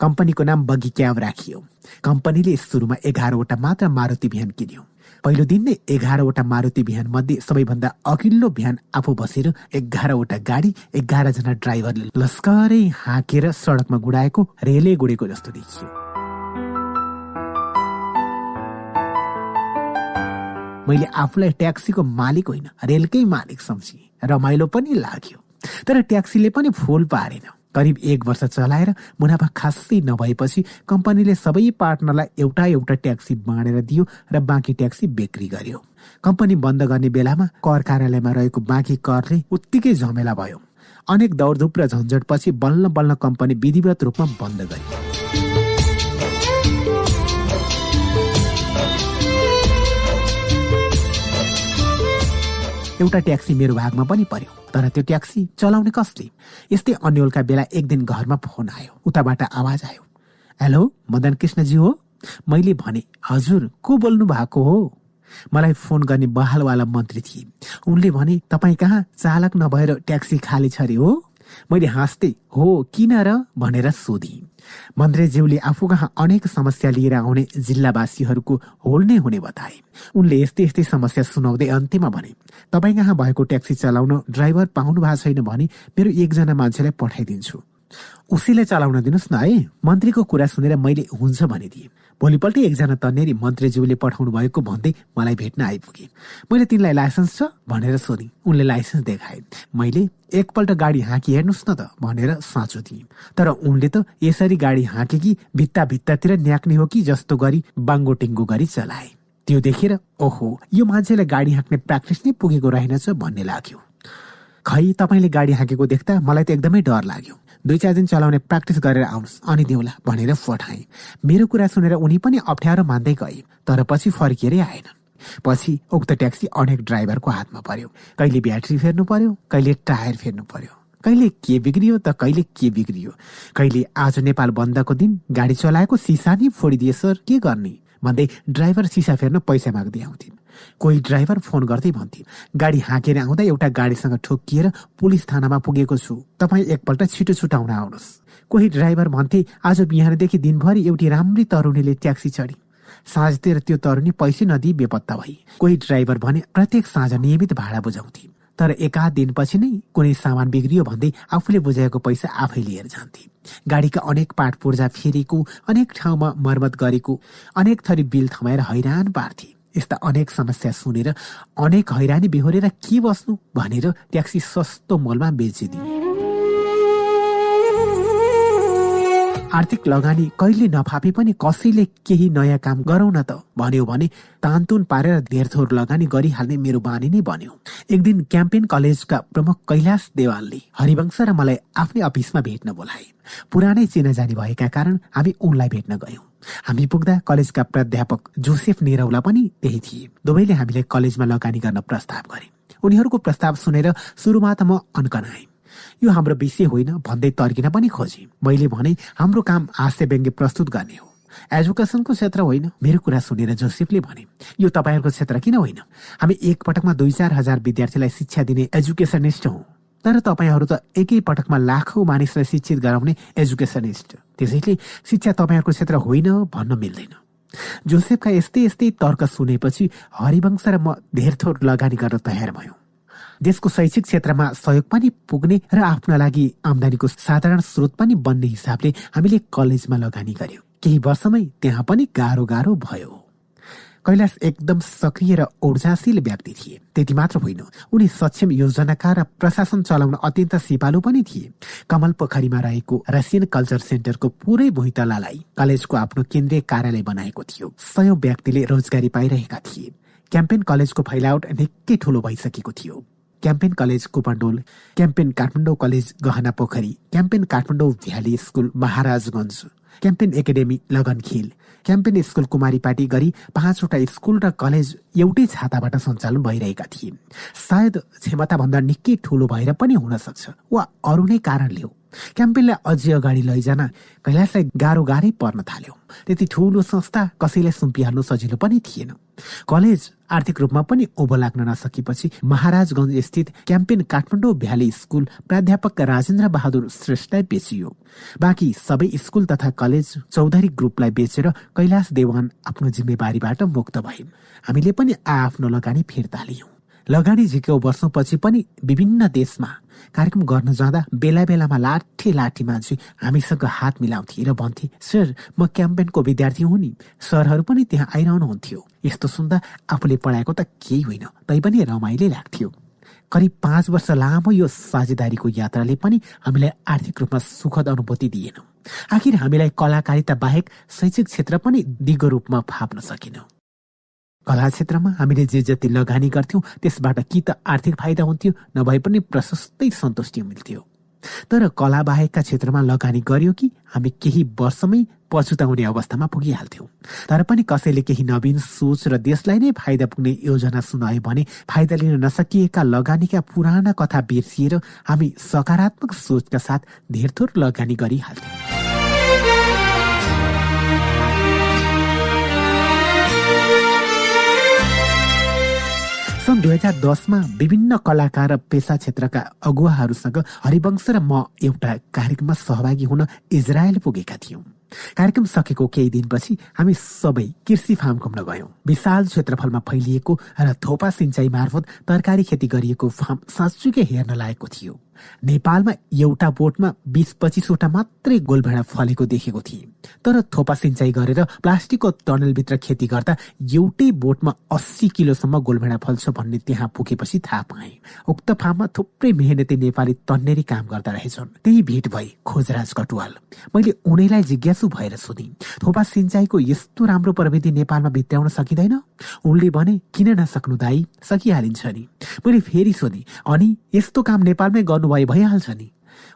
कम्पनीको नाम बगी क्याब राखियो। कम्पनीले सुरुमा एघारवटा मात्र मारुति बिहान किन्यो। पहिलो दिन नै एघारवटा मारुति बिहान मध्ये सबैभन्दा अघिल्लो बिहान आफू बसेर एघारवटा गाडी एघारजना ड्राइभरले लस्करै हाँकेर सडकमा गुडाएको रेले गुडेको जस्तो देखियो। मैले आफूलाई ट्याक्सीको मालिक होइन रेलकै मालिक सम्झे रमाइलो पनि लाग्यो। तर ट्याक्सीले पनि फुल पारेन। करिब एक वर्ष चलाएर मुनाफा खासै नभएपछि कम्पनीले सबै पार्टनरलाई एउटा एउटा ट्याक्सी बाँडेर दियो र बाँकी ट्याक्सी बिक्री गर्यो। कम्पनी बन्द गर्ने बेलामा कर कार्यालयमा रहेको बाँकी करले उत्तिकै झमेला भयो। अनेक दौडधुप र झन्झटपछि बल्ल बल्ल कम्पनी विधिवत रूपमा बन्द गरियो। एउटा ट्याक्सी मेरो भागमा पनि पर्यो। तर त्यो ट्याक्सी चलाउने कसले? यस्तै अन्यलका बेला एक दिन घरमा फोन आयो। उताबाट आवाज आयो। हेलो मदन कृष्णजी हो? मैले भने हजुर को बोल्नु भएको हो? मलाई फोन गर्ने बहालवाला मन्त्री थिए। उनले भने तपाईँ कहाँ? चालक नभएर ट्याक्सी खाली छ अरे हो। मैले हाँस्दै हो किन र? भनेर सोधेँ। मन्त्रीज्यूले आफू कहाँ अनेक समस्या लिएर आउने जिल्लावासीहरूको होल नै हुने बताए। उनले यस्तै यस्तै समस्या सुनाउँदै अन्त्यमा भने तपाईँ कहाँ भएको ट्याक्सी चलाउन ड्राइभर पाउनु भएको छैन भने मेरो एकजना मान्छेलाई पठाइदिन्छु। उसैलाई चलाउन दिनुहोस् न है। मन्त्रीको कुरा सुनेर मैले हुन्छ भनिदिएँ। भोलिपल्ट एकजना तन्नेरी मन्त्रीज्यूले पठाउनु भएको भन्दै मलाई भेट्न आइपुगे मैले तिनलाई लाइसेन्स छ भनेर सोधेँ उनले लाइसेन्स देखाए मैले एकपल्ट गाडी हाँकी हेर्नुहोस् न त भनेर साँचो दिएँ तर उनले त यसरी गाडी हाँके कि भित्ता भित्तातिर न्याक्ने हो कि जस्तो गरी बाङ्गो टिङ्गो गरी चलाए। त्यो देखेर ओहो यो मान्छेलाई गाडी हाँक्ने प्र्याक्टिस नै पुगेको रहेनछ भन्ने लाग्यो। खै तपाईँले गाडी हाँकेको देख्दा मलाई त एकदमै डर लाग्यो। दुई चार दिन चलाउने प्र्याक्टिस गरेर आउनुहोस्। अनि दिउला भनेर फठाए मेरो कुरा सुनेर उनी पनि अप्ठ्यारो मान्दै गए तर पछि फर्किएरै आएन पछि उक्त ट्याक्सी अनेक ड्राइभरको हातमा पर्यो। कहिले ब्याट्री फेर्नु पर्यो कहिले टायर फेर्नु पर्यो। कहिले के बिग्रियो त कहिले के बिग्रियो। कहिले आज नेपाल बन्दको दिन गाडी चलाएको सिसा नै फोडिदिए सर के गर्ने? भन्दै ड्राइभर सिसा फेर्न पैसा माग्दै आउँथिन्। कोही ड्राइभर फोन गर्दै भन्थे गाडी हाँकेर आउँदा एउटा गाडीसँग ठोकिएर पुलिस थानामा पुगेको छु। तपाईँ एकपल्ट छिटो छुटाउन आउनुहोस्। कोही ड्राइभर भन्थे आज बिहानदेखि दिनभरि एउटी राम्री तरुणीले ट्याक्सी चढी। साँझतिर त्यो तरुणी पैसै नदिई बेपत्ता भई। कोही ड्राइभर भने प्रत्येक साँझ नियमित भाडा बुझाउँथे तर एकाध दिनपछि नै कुनै सामान बिग्रियो भन्दै आफूले बुझाएको पैसा आफै लिएर जान्थे। गाडीका अनेक पाठ पूर्जा फेरेको अनेक ठाउँमा मर्मत गरेको अनेक थरी बिल थमाएर हैरान पार्थे। यस्ता अनेक समस्या सुनेर अनेक हैरानी बेहोरेर के बस्नु भनेर ट्याक्सी सस्तो मोलमा बेचिदिए। आर्थिक लगानी कहिले नफापे पनि कसैले केही नयाँ काम गरौ न त। भन्यो भने तानतुन पारेर धेर थोर लगानी गरिहाल्ने मेरो बानी नै बन्यो। एक दिन क्याम्पेन कलेजका प्रमुख कैलाश देवालले हरिवंश र मलाई आफ्नै अफिसमा भेट्न बोलाए। पुरानै चिनाजानी भएका कारण हामी उनलाई भेट्न गयौँ। हामी पुग्दा कलेजका प्राध्यापक जोसेफ नेरौला पनि त्यही थिए। दुवैले हामीलाई कलेजमा लगानी गर्न प्रस्ताव गरे। उनीहरूको प्रस्ताव सुनेर सुरुमा त म अन्कनाएँ यो हाम्रो विषय होइन भन्दै तर्किन पनि खोजे मैले भने हाम्रो काम हास्य व्यङ्ग्य प्रस्तुत गर्ने हो। एजुकेसनको क्षेत्र होइन मेरो कुरा सुनेर जोसेफले भने यो तपाईँहरूको क्षेत्र किन होइन? हामी एक पटकमा दुई चार हजार विद्यार्थीलाई शिक्षा दिने एजुकेसनिस्ट हौ। तर तपाईँहरू त एकै पटकमा लाखौँ मानिसलाई शिक्षित गराउने एजुकेसनिस्ट। त्यसैले शिक्षा तपाईँहरूको क्षेत्र होइन भन्न मिल्दैन। जोसेफका यस्तै यस्तै तर्क सुनेपछि हरिवंश र म धेर थोर लगानी गर्न तयार भयौँ। देशको शैक्षिक क्षेत्रमा सहयोग पनि पुग्ने र आफ्ना लागि आमदानीको साधारण स्रोत पनि बन्ने हिसाबले हामीले कलेजमा लगानी गर्यो। केही वर्षमै त्यहाँ पनि गाह्रो गाह्रो भयो। कैलाश एकदम सक्रिय र ऊर्जाशील व्यक्ति थिए। त्यति मात्र होइन उनी सक्षम योजनाकार र प्रशासन चलाउन अत्यन्त सिपालु पनि थिए। कमल पोखरीमा रहेको रसियन कल्चर सेन्टरको पुरै भुइँतलालाई कलेजको आफ्नो केन्द्रीय कार्यालय बनाएको थियो। सयौं व्यक्तिले रोजगारी पाइरहेका थिए। क्याम्पेन कलेजको फैलावट निकै ठूलो भइसकेको थियो। Campion college Kupondole Campion Kathmandu college Gahana Pokhari Campion Kathmandu valley school Maharajgunj Campion academy Lagankhel Campion school कुमारी पार्टी गरी पाँचवटा स्कुल र कलेज एउटै छाताबाट सञ्चालन भइरहेका थिए सायद क्षमताभन्दा निकै ठुलो भएर पनि हुन सक्छ वा अरू नै कारणले हो। क्याम्पेनलाई अझै अगाडि लैजान कैलाशलाई गाह्रो गाह्रै पर्न थाल्यो। त्यति ठुलो संस्था कसैलाई सुम्पिहाल्नु सजिलो पनि थिएन। कलेज आर्थिक रूपमा पनि ओभो लाग्न नसकेपछि महाराजगञ्ज स्थित क्याम्पेन काठमाडौँ भ्याली स्कुल प्राध्यापक राजेन्द्र बहादुर श्रेष्ठलाई बेचियो। बाँकी सबै स्कुल तथा कलेज चौधरी ग्रुपलाई बेचेर कैलाश देवान आफ्नो जिम्मेवारीबाट मुक्त भए हामीले पनि आफ्नो लगानी फिर्ता लियौँ। लगानी झिक्यो वर्षौपछि पनि विभिन्न देशमा कार्यक्रम गर्न जाँदा बेला बेलामा लाठी लाठी मान्छे हामीसँग हात मिलाउँथे र भन्थे सर म क्याम्पेनको विद्यार्थी हुँ नि। सरहरू पनि त्यहाँ आइरहनुहुन्थ्यो। यस्तो सुन्दा आफूले पढाएको त केही होइन। तै पनि रमाइलो लाग्थ्यो। करिब पाँच वर्ष लामो यो साझेदारीको यात्राले पनि हामीलाई आर्थिक रूपमा सुखद अनुभूति दिएन। आखिर हामीलाई कलाकारिता बाहेक शैक्षिक क्षेत्र पनि दिगो रूपमा फाप्न सकेनौँ। कला क्षेत्रमा हामीले जे जति लगानी गर्थ्यौँ त्यसबाट कि त आर्थिक फाइदा हुन्थ्यो नभए पनि प्रशस्तै सन्तुष्टि मिल्थ्यो। तर कला बाहेकका क्षेत्रमा लगानी गर्यो कि हामी केही वर्षमै पछुताउने अवस्थामा पुगिहाल्थ्यौँ। तर पनि कसैले केही नवीन सोच र देशलाई नै फाइदा पुग्ने योजना सुनायो भने फाइदा लिन नसकिएका लगानीका पुराना कथा बिर्सिएर हामी सकारात्मक सोचका साथ धेरथोर लगानी गरिहाल्थ्यौँ। सन् दुई हजार दसमा विभिन्न कलाकार र पेसा क्षेत्रका अगुवाहरूसँग हरिवंश र म एउटा कार्यक्रममा सहभागी हुन इजरायल पुगेका थियौँ। कार्यक्रम सकेको केही दिनपछि हामी सबै कृषि फार्म घुम्न गयौँ। विशाल क्षेत्रफलमा फैलिएको र थोपा सिंचाई मार्फत तरकारी खेती गरिएको फार्म साँच्चुकै हेर्न लागेको थियो। नेपालमा एउटा बोटमा बिस पच्चिसवटा मात्रै गोलभेडा फलेको देखेको थिएँ। तर थोपा सिंचाई गरेर प्लास्टिकको टनलभित्र खेती गर्दा एउटै बोटमा अस्सी किलोसम्म गोलभेडा फल्छ भन्ने त्यहाँ पुगेपछि थाहा पाए। उक्त फार्ममा थुप्रै मेहनती नेपाली तन्नेरी काम गर्दा रहेछन्। त्यही भेट भए खोजराज कटुवाल मैले उनैलाई जिज्ञासु भएर सोधेँ थोपा सिंचाईको यस्तो राम्रो प्रविधि नेपालमा भित्र्याउन सकिँदैन? उनले भने किन नसक्नु दाई? सकिहालिन्छ नि। मैले फेरि सोधेँ अनि यस्तो काम नेपालमै गर्नुभयो भइहाल्छ नि।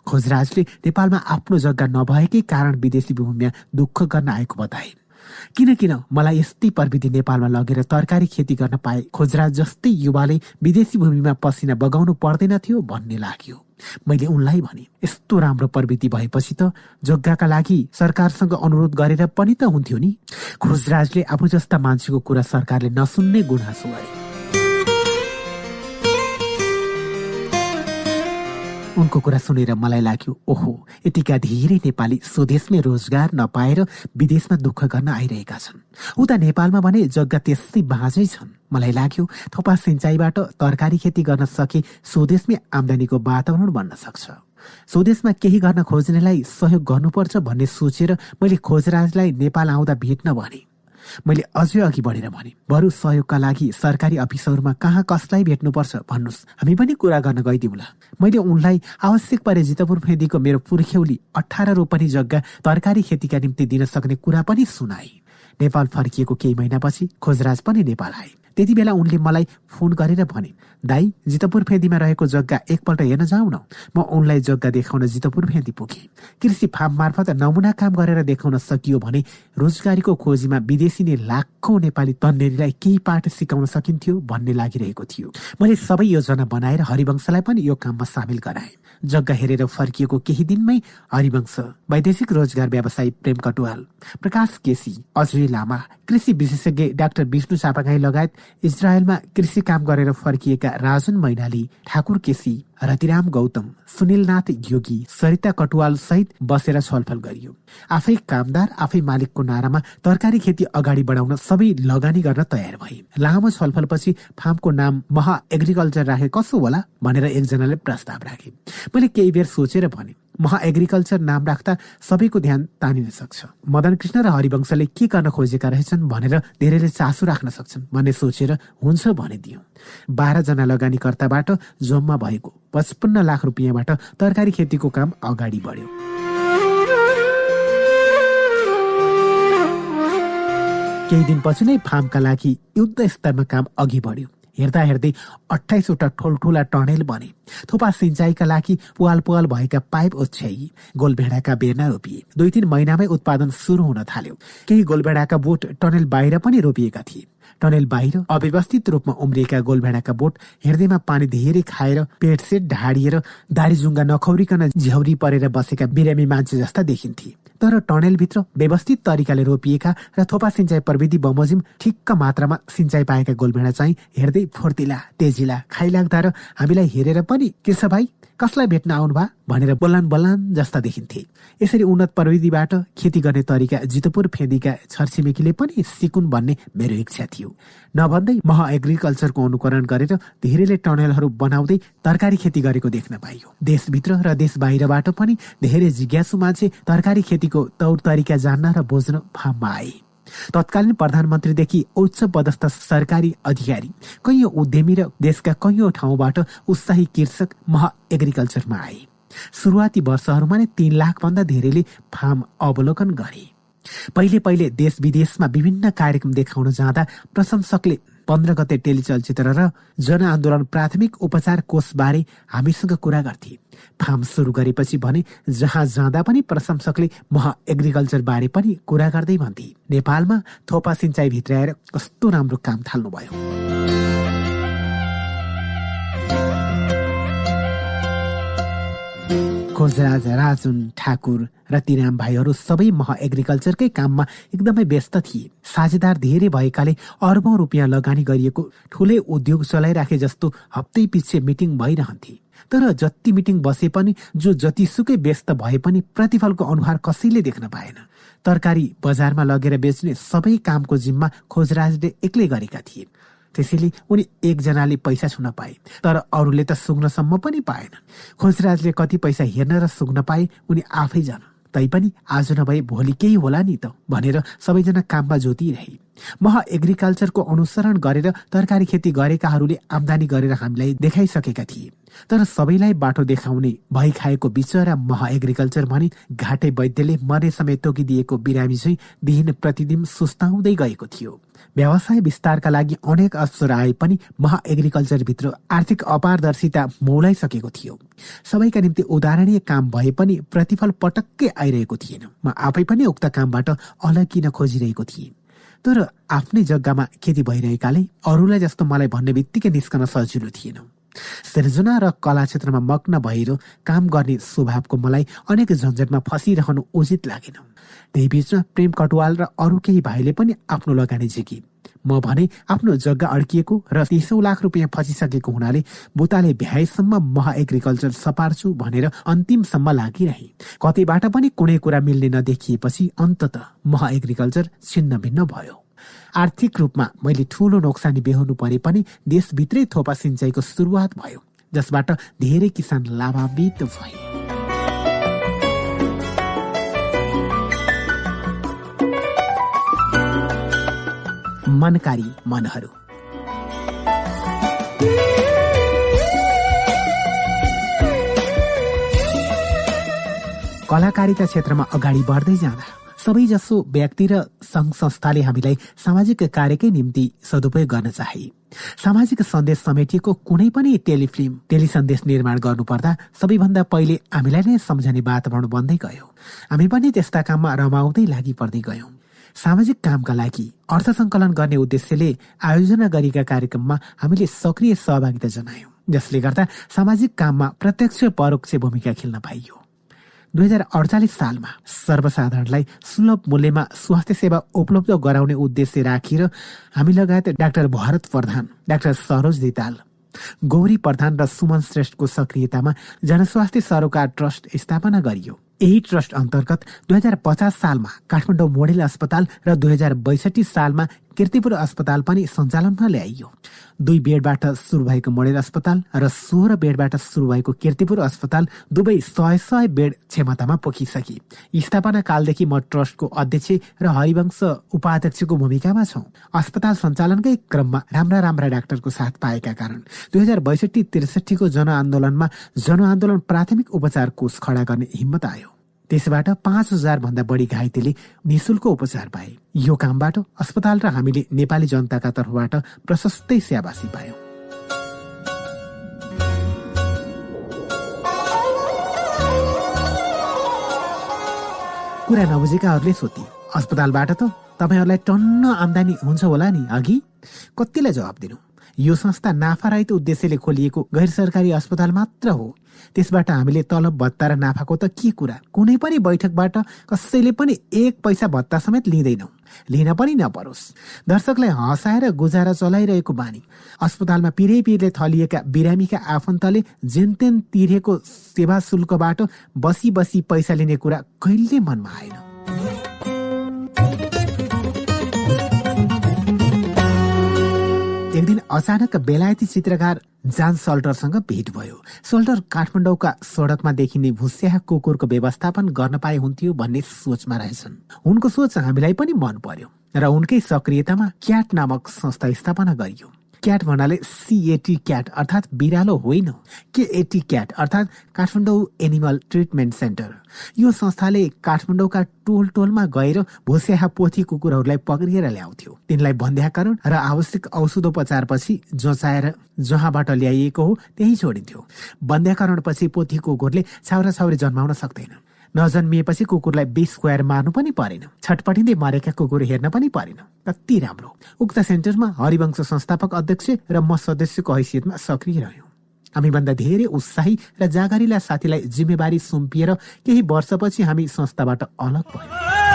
खोजराजले नेपालमा आफ्नो जग्गा नभएकै कारण विदेशी भूमिमा दुःख गर्न आएको बताए किन किन मलाई यस्तै प्रविधि नेपालमा लगेर तरकारी खेती गर्न पाए खोजराज जस्तै युवाले विदेशी भूमिमा पसिना बगाउनु पर्दैन थियो भन्ने लाग्यो। मैले उनलाई भने यस्तो राम्रो प्रविधि भएपछि त जग्गाका लागि सरकारसँग अनुरोध गरेर पनि त हुन्थ्यो नि। खोजराजले आफू जस्ता मान्छेको कुरा सरकारले नसुन्ने गुनासो गरे। उनको कुरा सुनेर मलाई लाग्यो ओहो यतिका धेरै नेपाली स्वदेशमै रोजगार नपाएर विदेशमा दुःख गर्न आइरहेका छन्। उता नेपालमा भने जग्गा त्यसै बाँझै छन्। मलाई लाग्यो थोपा सिंचाईबाट तरकारी खेती गर्न सके स्वदेशमै आम्दानीको वातावरण बन्न सक्छ। स्वदेशमा केही गर्न खोज्नेलाई सहयोग गर्नुपर्छ भन्ने सोचेर मैले खोजराजलाई नेपाल आउँदा भेट्न भने। मैले अझै अघि बढेर भने बरु सहयोगका लागि सरकारी अफिसहरूमा कहाँ कसलाई भेट्नुपर्छ भन्नुहोस्। हामी पनि कुरा गर्न गइदिउँला। मैले उनलाई आवश्यक परे जितपुर फेदीको मेरो पुर्ख्यौली अठार रोपनी जग्गा तरकारी खेतीका निम्ति दिन सक्ने कुरा पनि सुनाए। नेपाल फर्किएको केही महिनापछि खोजराज पनि नेपाल आए। त्यति बेला उनले मलाई फोन गरेर भने दाई जितपुर फेदीमा रहेको जग्गा एकपल्ट हेर्न जाउँ न म उनलाई जग्गा देखाउन जितपुर फेदी पुगेँ। कृषि फार्म मार्फत नमुना काम गरेर देखाउन सकियो भने रोजगारीको खोजीमा विदेशी नै लाखौँ नेपाली तन्नेरीलाई केही पाठ सिकाउन सकिन्थ्यो भन्ने लागिरहेको थियो। मैले सबै योजना बनाएर हरिवंशलाई पनि यो काममा सामेल गराएँ। जग्गा हेरेर फर्किएको केही दिनमै हरिवंश वैदेशिक रोजगार व्यवसायी प्रेम कटुवाल प्रकाश केसी अजय लामा कृषि विशेषज्ञ डाक्टर विष्णु चापागाई लगायत इजरायलमा कृषि काम गरेर फर्किएका राजन मैनाली ठाकुर केसी। रतिराम गौतम सुनिलनाथ योगी सरिता कटुवाल सहित बसेर छलफल गरियो। आफै कामदार आफै मालिकको नारामा तरकारी खेती अगाडि बढाउन सबै लगानी गर्न तयार भए। लामो छलफलपछि फार्मको नाम महा एग्रिकल्चर राखे कसो होला भनेर एकजनाले प्रस्ताव राखे। मैले केही बेर सोचेर भने महा एग्रिकल्चर नाम राख्दा सबैको ध्यान तानिन सक्छ। मदन कृष्ण र हरिवंशले के गर्न खोजेका रहेछन् भनेर धेरैले चासो राख्न सक्छन् भन्ने सोचेर हुन्छ भनिदियो। बाह्रजना लगानीकर्ताबाट जम्मा भएको पचपन्न लाख रुपियाँबाट तरकारी खेतीको काम अगाडि बढ्यो। केही दिनपछि नै फार्मका लागि युद्ध स्तरमा काम अघि बढ्यो। हेर्दा हेर्दै अठाइसवटा ठुल्ठुला टनेल बने। थोपा सिंचाईका लागि पुवाल पुवाल भएका पाइप ओछ्याई गोलभेडाका बेर्ना रोपिए। दुई तिन महिनामै उत्पादन सुरु हुन थाल्यो। केही गोलभेडाका बोट टनेल बाहिर पनि रोपिएका थिए। टनेल बाहिर अव्यवस्थित रूपमा उम्रिएका गोलभेडाका बोट हेर्दैमा पानी धेरै खाएर पेट सेट ढाडिएर दारी जुङ्गा नखौरिकन झ्याउरी परेर बसेका बिरामी मान्छे जस्ता देखिन्थे। तर टनेलभित्र व्यवस्थित तरिकाले रोपिएका र थोपा सिंचाई प्रविधि बमोजिम ठिक्क मात्रामा सिंचाई पाएका गोलभेडा चाहिँ हेर्दै फुर्तिला तेजिला खाइलाग्दा र हामीलाई हेरेर पनि के छ भाइ? कसलाई भेट्न आउनुभयो भनेर बल्लान बल्लान जस्ता देखिन्थे। यसरी उन्नत प्रविधिबाट खेती गर्ने तरिका जितपुर फेदीका छरछिमेकीले पनि सिकुन् भन्ने मेरो इच्छा थियो। नभन्दै मह एग्रिकल्चरको अनुकरण गरेर धेरैले टनलहरू बनाउँदै तरकारी खेती गरेको देख्न पाइयो। देशभित्र र देश बाहिरबाट पनि धेरै जिज्ञासु मान्छे तरकारी खेतीको तौर तरिका जान्न र बुझ्न फार्ममा आए। तत्कालीन प्रधानमन्त्रीदेखि उच्च पदस्थ सरकारी अधिकारी कैयौं उद्यमी र देशका कैयौं ठाउँबाट उत्साही कृषक मह एग्रिकल्चरमा आए। सुरुवाती वर्षहरूमा नै तीन लाख भन्दा धेरैले फार्म अवलोकन गरे। पहिले पहिले देश विदेशमा विभिन्न कार्यक्रम देखाउन जाँदा प्रशंसकले पन्ध्र गते टेलिचलचित्र र जनआन्दोलन प्राथमिक उपचार कोषबारे हामीसँग कुरा गर्थे। फार्म सुरु गरेपछि भने जहाँ जाँदा पनि प्रशंसकले मह एग्रिकल्चर बारे पनि कुरा गर्दै भन्थे। नेपालमा थोपा सिंचाई भित्राएर कस्तो राम्रो काम थाल्नुभयो। खोजराज राजुन ठाकुर र तिराम भाइहरू सबै मह एग्रिकल्चरकै काममा एकदमै व्यस्त थिए। साझेदार धेरै भएकाले अर्बौं रुपियाँ लगानी गरिएको ठुलै उद्योग चलाइराखे जस्तो हप्तै पछि मिटिङ भइरहन्थे। तर जति मिटिङ बसे पनि जो जतिसुकै व्यस्त भए पनि प्रतिफलको अनुहार कसैले देख्न पाएन। तरकारी बजारमा लगेर बेच्ने सबै कामको जिम्मा खोजराजले एक्लै गरेका थिए। त्यसैले उनी एकजनाले पैसा छुन पाए तर अरूले त सुग्नसम्म पनि पाएनन्। खोजराजले कति पैसा हेर्न र सुग्न पाए उनी आफै जान। तैपनि आज नभए भोलि केही होला नि त भनेर सबैजना काममा जोतिरहे। मह एग्रिकल्चरको अनुसरण गरेर तरकारी खेती गरेकाहरूले आमदानी गरेर हामीलाई देखाइसकेका थिए। तर सबैलाई बाटो देखाउने भइ खाएको बिचरा मह एग्रिकल्चर भने घाटे वैद्यले मरे समेत तोकिदिएको बिरामी चाहिँ दिन प्रतिदिन सुस्ताउँदै गएको थियो। व्यवसाय विस्तारका लागि अनेक अवसर आए पनि महा एग्रिकल्चरभित्र आर्थिक अपारदर्शिता मौलाइसकेको थियो। सबैका निम्ति उदाहरणीय काम भए पनि प्रतिफल पटक्कै आइरहेको थिएन। म आफै पनि उक्त कामबाट अलग किन खोजिरहेको थिएँ। तर आफ्नै जग्गामा खेती भइरहेकाले अरूलाई जस्तो मलाई भन्ने बित्तिकै निस्कन सजिलो थिएन। सृजना र कला क्षेत्रमा मग्न भएर काम गर्ने स्वभावको मलाई अनेक झन्झटमा फसिरहनु उचित लागेन। त्यही बिचमा प्रेम कटवाल र अरू केही भाइले पनि आफ्नो लगानी झिके। म भने आफ्नो जग्गा अड्किएको र तिसौँ लाख रुपियाँ फसिसकेको हुनाले बुताले भ्याएसम्म महा एग्रिकल्चर सपार्छु भनेर अन्तिमसम्म लागिरहे। कतैबाट पनि कुनै कुरा मिल्ने नदेखिएपछि अन्तत महा एग्रिकल्चर छिन्न भिन्न भयो। आर्थिक रूपमा मैले ठूलो नोक्सानी बेहोर्नु परे पनि देशभित्रै थोपा सिंचाइको सुरुवात भयो जसबाट धेरै किसान लाभान्वित भए। मनकारी मनहरू। कलाकारिता क्षेत्रमा अगाडि बढ्दै जाँदा सबैजसो व्यक्ति र सङ्घ संस्थाले हामीलाई सामाजिक कार्यकै निम्ति सदुपयोग गर्न चाहे। सामाजिक सन्देश समेटिएको कुनै पनि टेलिफिल्म टेलिसन्देश निर्माण गर्नुपर्दा सबैभन्दा पहिले हामीलाई नै सम्झने वातावरण बन्दै गयो। हामी पनि त्यस्ता काममा रमाउँदै लागि पर्दै गयौँ। सामाजिक कामका लागि अर्थ सङ्कलन गर्ने उद्देश्यले आयोजना गरिएका कार्यक्रममा हामीले सक्रिय सहभागिता जनायौँ जसले गर्दा सामाजिक काममा प्रत्यक्ष परोक्ष भूमिका खेल्न पाइयो। दुई हजार अडचालिस सालमा सर्वसाधारणलाई सुलभ मूल्यमा स्वास्थ्य सेवा उपलब्ध गराउने उद्देश्य राखेर हामी लगायत डाक्टर भरत प्रधान डाक्टर सरोज दिताल गौरी प्रधान र सुमन श्रेष्ठको सक्रियतामा जनस्वास्थ्य सरोकार ट्रस्ट स्थापना गरियो। यही ट्रस्ट अन्तर्गत दुई हजार पचास सालमा काठमाडौँ मोडेल अस्पताल र दुई हजार बैसठी सालमा किर्तिपुर अस्पताल पनि सञ्चालनमा ल्याइयो। दुई बेडबाट सुरु भएको मोडेल अस्पताल र सोह्र बेडबाट सुरु भएको किर्तिपुर अस्पताल दुवै सय सय बेड क्षमतामा पोखिसके। स्थापना कालदेखि म ट्रस्टको अध्यक्ष र हरिवंश उपाध्यक्षको भूमिकामा छौँ। अस्पताल सञ्चालनकै क्रममा राम्रा राम्रा डाक्टरको साथ पाएका कारण दुई हजार बैसठी त्रिसठीको जनआन्दोलनमा जनआन्दोलन प्राथमिक उपचार कोष खडा गर्ने हिम्मत आयो। त्यसबाट पाँच हजार भन्दा बढी घाइतेले निशुल्क उपचार पाए। यो कामबाट अस्पताल र हामीले नेपाली जनताका तर्फबाट प्रशस्तै स्याबासी पायौँ। कुरा नबुझेकाहरूले सोधे अस्पतालबाट त तपाईँहरूलाई टन्न आमदानी हुन्छ होला नि अघि? कतिलाई जवाब दिनु? यो संस्था नाफारहित उद्देश्यले खोलिएको गैर सरकारी अस्पताल मात्र हो। त्यसबाट हामीले तलब भत्ता र नाफाको त के कुरा? कुनै पनि बैठकबाट कसैले पनि एक पैसा भत्ता समेत लिँदैनौ। लिन पनि नपरोस्। दर्शकलाई हँसाएर गुजारा चलाइरहेको बानी। अस्पतालमा पिरै पिरले थलिएका बिरामीका आफन्तले जेनतेन तिरेको सेवा शुल्कबाट बसी बसी पैसा लिने कुरा कहिले मनमा आएन। अचानक बेलायती चित्रकार जान सल्टरसँग भेट भयो। सल्टर काठमाडौँका सडकमा देखिने भुस्या कुकुरको व्यवस्थापन गर्न पाए हुन्थ्यो भन्ने सोचमा रहेछन्। उनको सोच हामीलाई पनि मन पर्यो र उनकै सक्रियतामा क्याट नामक संस्था स्थापना गरियो। क्याट भन्नाले सिएटी क्याट अर्थात् बिरालो होइन। केएटी क्याट अर्थात् काठमाडौँ एनिमल ट्रिटमेन्ट सेन्टर यो संस्थाले काठमाडौँका टोल टोलमा गएर भुस्याहा पोथी कुकुरहरूलाई पक्रिएर ल्याउँथ्यो। तिनलाई बन्ध्याकरण र आवश्यक औषधोपचारपछि जोचाएर जहाँबाट ल्याइएको हो त्यही छोडिन्थ्यो। बन्ध्याकरणपछि पोथी कुकुरले छाउरा छाउरी जन्माउन सक्दैन। नजन्मिएपछि कुकुरलाई बिस स्क्वायर मार्नु पनि परेन। छटपटिँदै मरेका कुकुर हेर्न पनि परेन। कति राम्रो। उक्त सेन्टरमा हरिवंश संस्थापक अध्यक्ष र म सदस्यको हैसियतमा सक्रिय रह्यौँ। हामीभन्दा धेरै उत्साही र जागरिला साथीलाई जिम्मेवारी सुम्पिएर केही वर्षपछि हामी संस्थाबाट अलग भयौँ।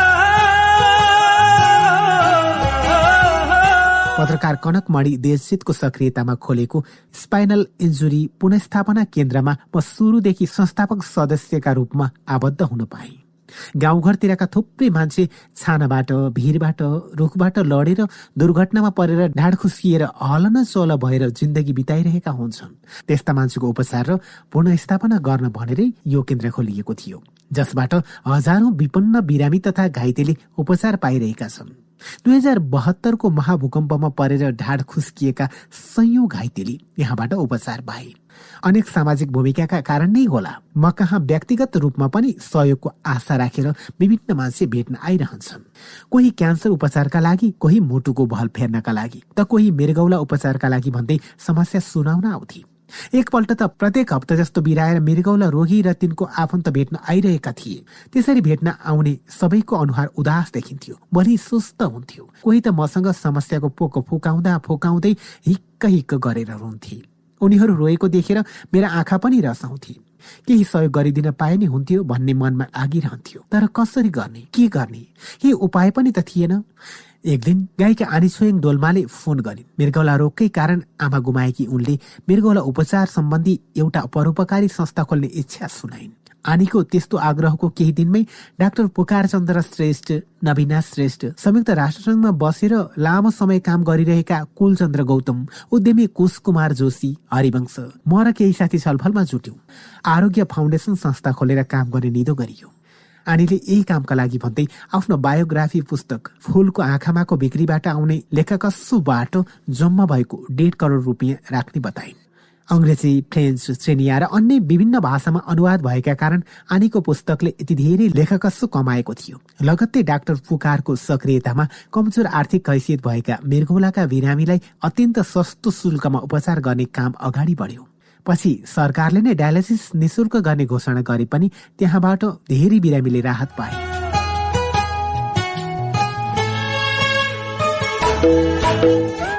पत्रकार कनक मणि देशजितको सक्रियतामा खोलेको स्पाइनल इन्जुरी पुनस्थापना केन्द्रमा म सुरुदेखि संस्थापक सदस्यका रूपमा आबद्ध हुन पाएँ। गाउँघरतिरका थुप्रै मान्छे छानाबाट भिरबाट रुखबाट लडेर दुर्घटनामा परेर ढाड खुसिएर हल न चल भएर जिन्दगी बिताइरहेका हुन्छन्। त्यस्ता मान्छेको उपचार र पुनस्थापना गर्न भनेरै यो केन्द्र खोलिएको थियो जसबाट हजारौं विपन्न बिरामी तथा घाइतेले उपचार पाइरहेका छन्। दुई हजार बहत्तरको महाभूकम्पमा परेर ढाड खुस्किएका सयौं घाइतेले यहाँबाट उपचार पाए अनेक सामाजिक भूमिकाका कारण नै होला। म कहाँ व्यक्तिगत रूपमा पनि सहयोगको आशा राखेर विभिन्न मान्छे भेट्न आइरहन्छन्। कोही क्यान्सर उपचारका लागि कोही मुटुको भल फेर्नका लागि त कोही मृगौला उपचारका लागि भन्दै समस्या सुनाउन आउँथे। एकपल्ट त प्रत्येक हप्ता जस्तो बिराएर मृगौला रोगी र तिनको आफन्त भेट्न आइरहेका थिए। त्यसरी भेट्न आउने सबैको अनुहार उदास देखिन्थ्यो। बलि सुस्त हुन्थ्यो। कोही त मसँग समस्याको पोको फुकाउँदा फुकाउँदै हिक्क हिक्क गरेर रुन्थे। उनीहरू रोएको देखेर मेरा आँखा पनि रसाउँथे। केही सहयोग गरिदिन पाए नि हुन्थ्यो भन्ने मनमा लागिरहन्थ्यो तर कसरी गर्ने? के गर्ने? केही उपाय पनि त थिएन। एक दिन गाईका आनी छोयङ डोल्माले फोन गरिन् मृगौला रोगकै कारण आमा गुमाएकी उनले मृगौला उपचार सम्बन्धी एउटा परोपकारी संस्था खोल्ने इच्छा सुनाइन्। आनीको त्यस्तो आग्रहको केही दिनमै डाक्टर पुकार चन्द्र श्रेष्ठ नवीना श्रेष्ठ संयुक्त राष्ट्रसङ्घमा बसेर लामो समय काम गरिरहेका कुलचन्द्र गौतम उद्यमी कुश कुमार जोशी हरिवंश म र केही साथी छलफलमा जुट्यौं। आरोग्य फाउन्डेसन संस्था खोलेर काम गर्ने निदो गरियो। आनीले यही कामका लागि भन्दै आफ्नो बायोग्राफी पुस्तक फुलको आँखामाको बिक्रीबाट आउने लेखकस्सु बाटो जम्मा भएको डेढ करोड रुपियाँ राख्ने बताइन्। अङ्ग्रेजी फ्रेन्च चेनिया र अन्य विभिन्न भाषामा अनुवाद भएका कारण आनीको पुस्तकले यति धेरै लेखकस्सु कमाएको थियो। लगत्तै डाक्टर पुकारको सक्रियतामा कमजोर आर्थिक हैसियत भएका मृगौलाका बिरामीलाई अत्यन्त सस्तो शुल्कमा उपचार गर्ने काम अगाडि बढ्यो। पछि सरकारले नै डायलिसिस निशुल्क गर्ने घोषणा गरे पनि त्यहाँबाट धेरै बिरामीले राहत पाए।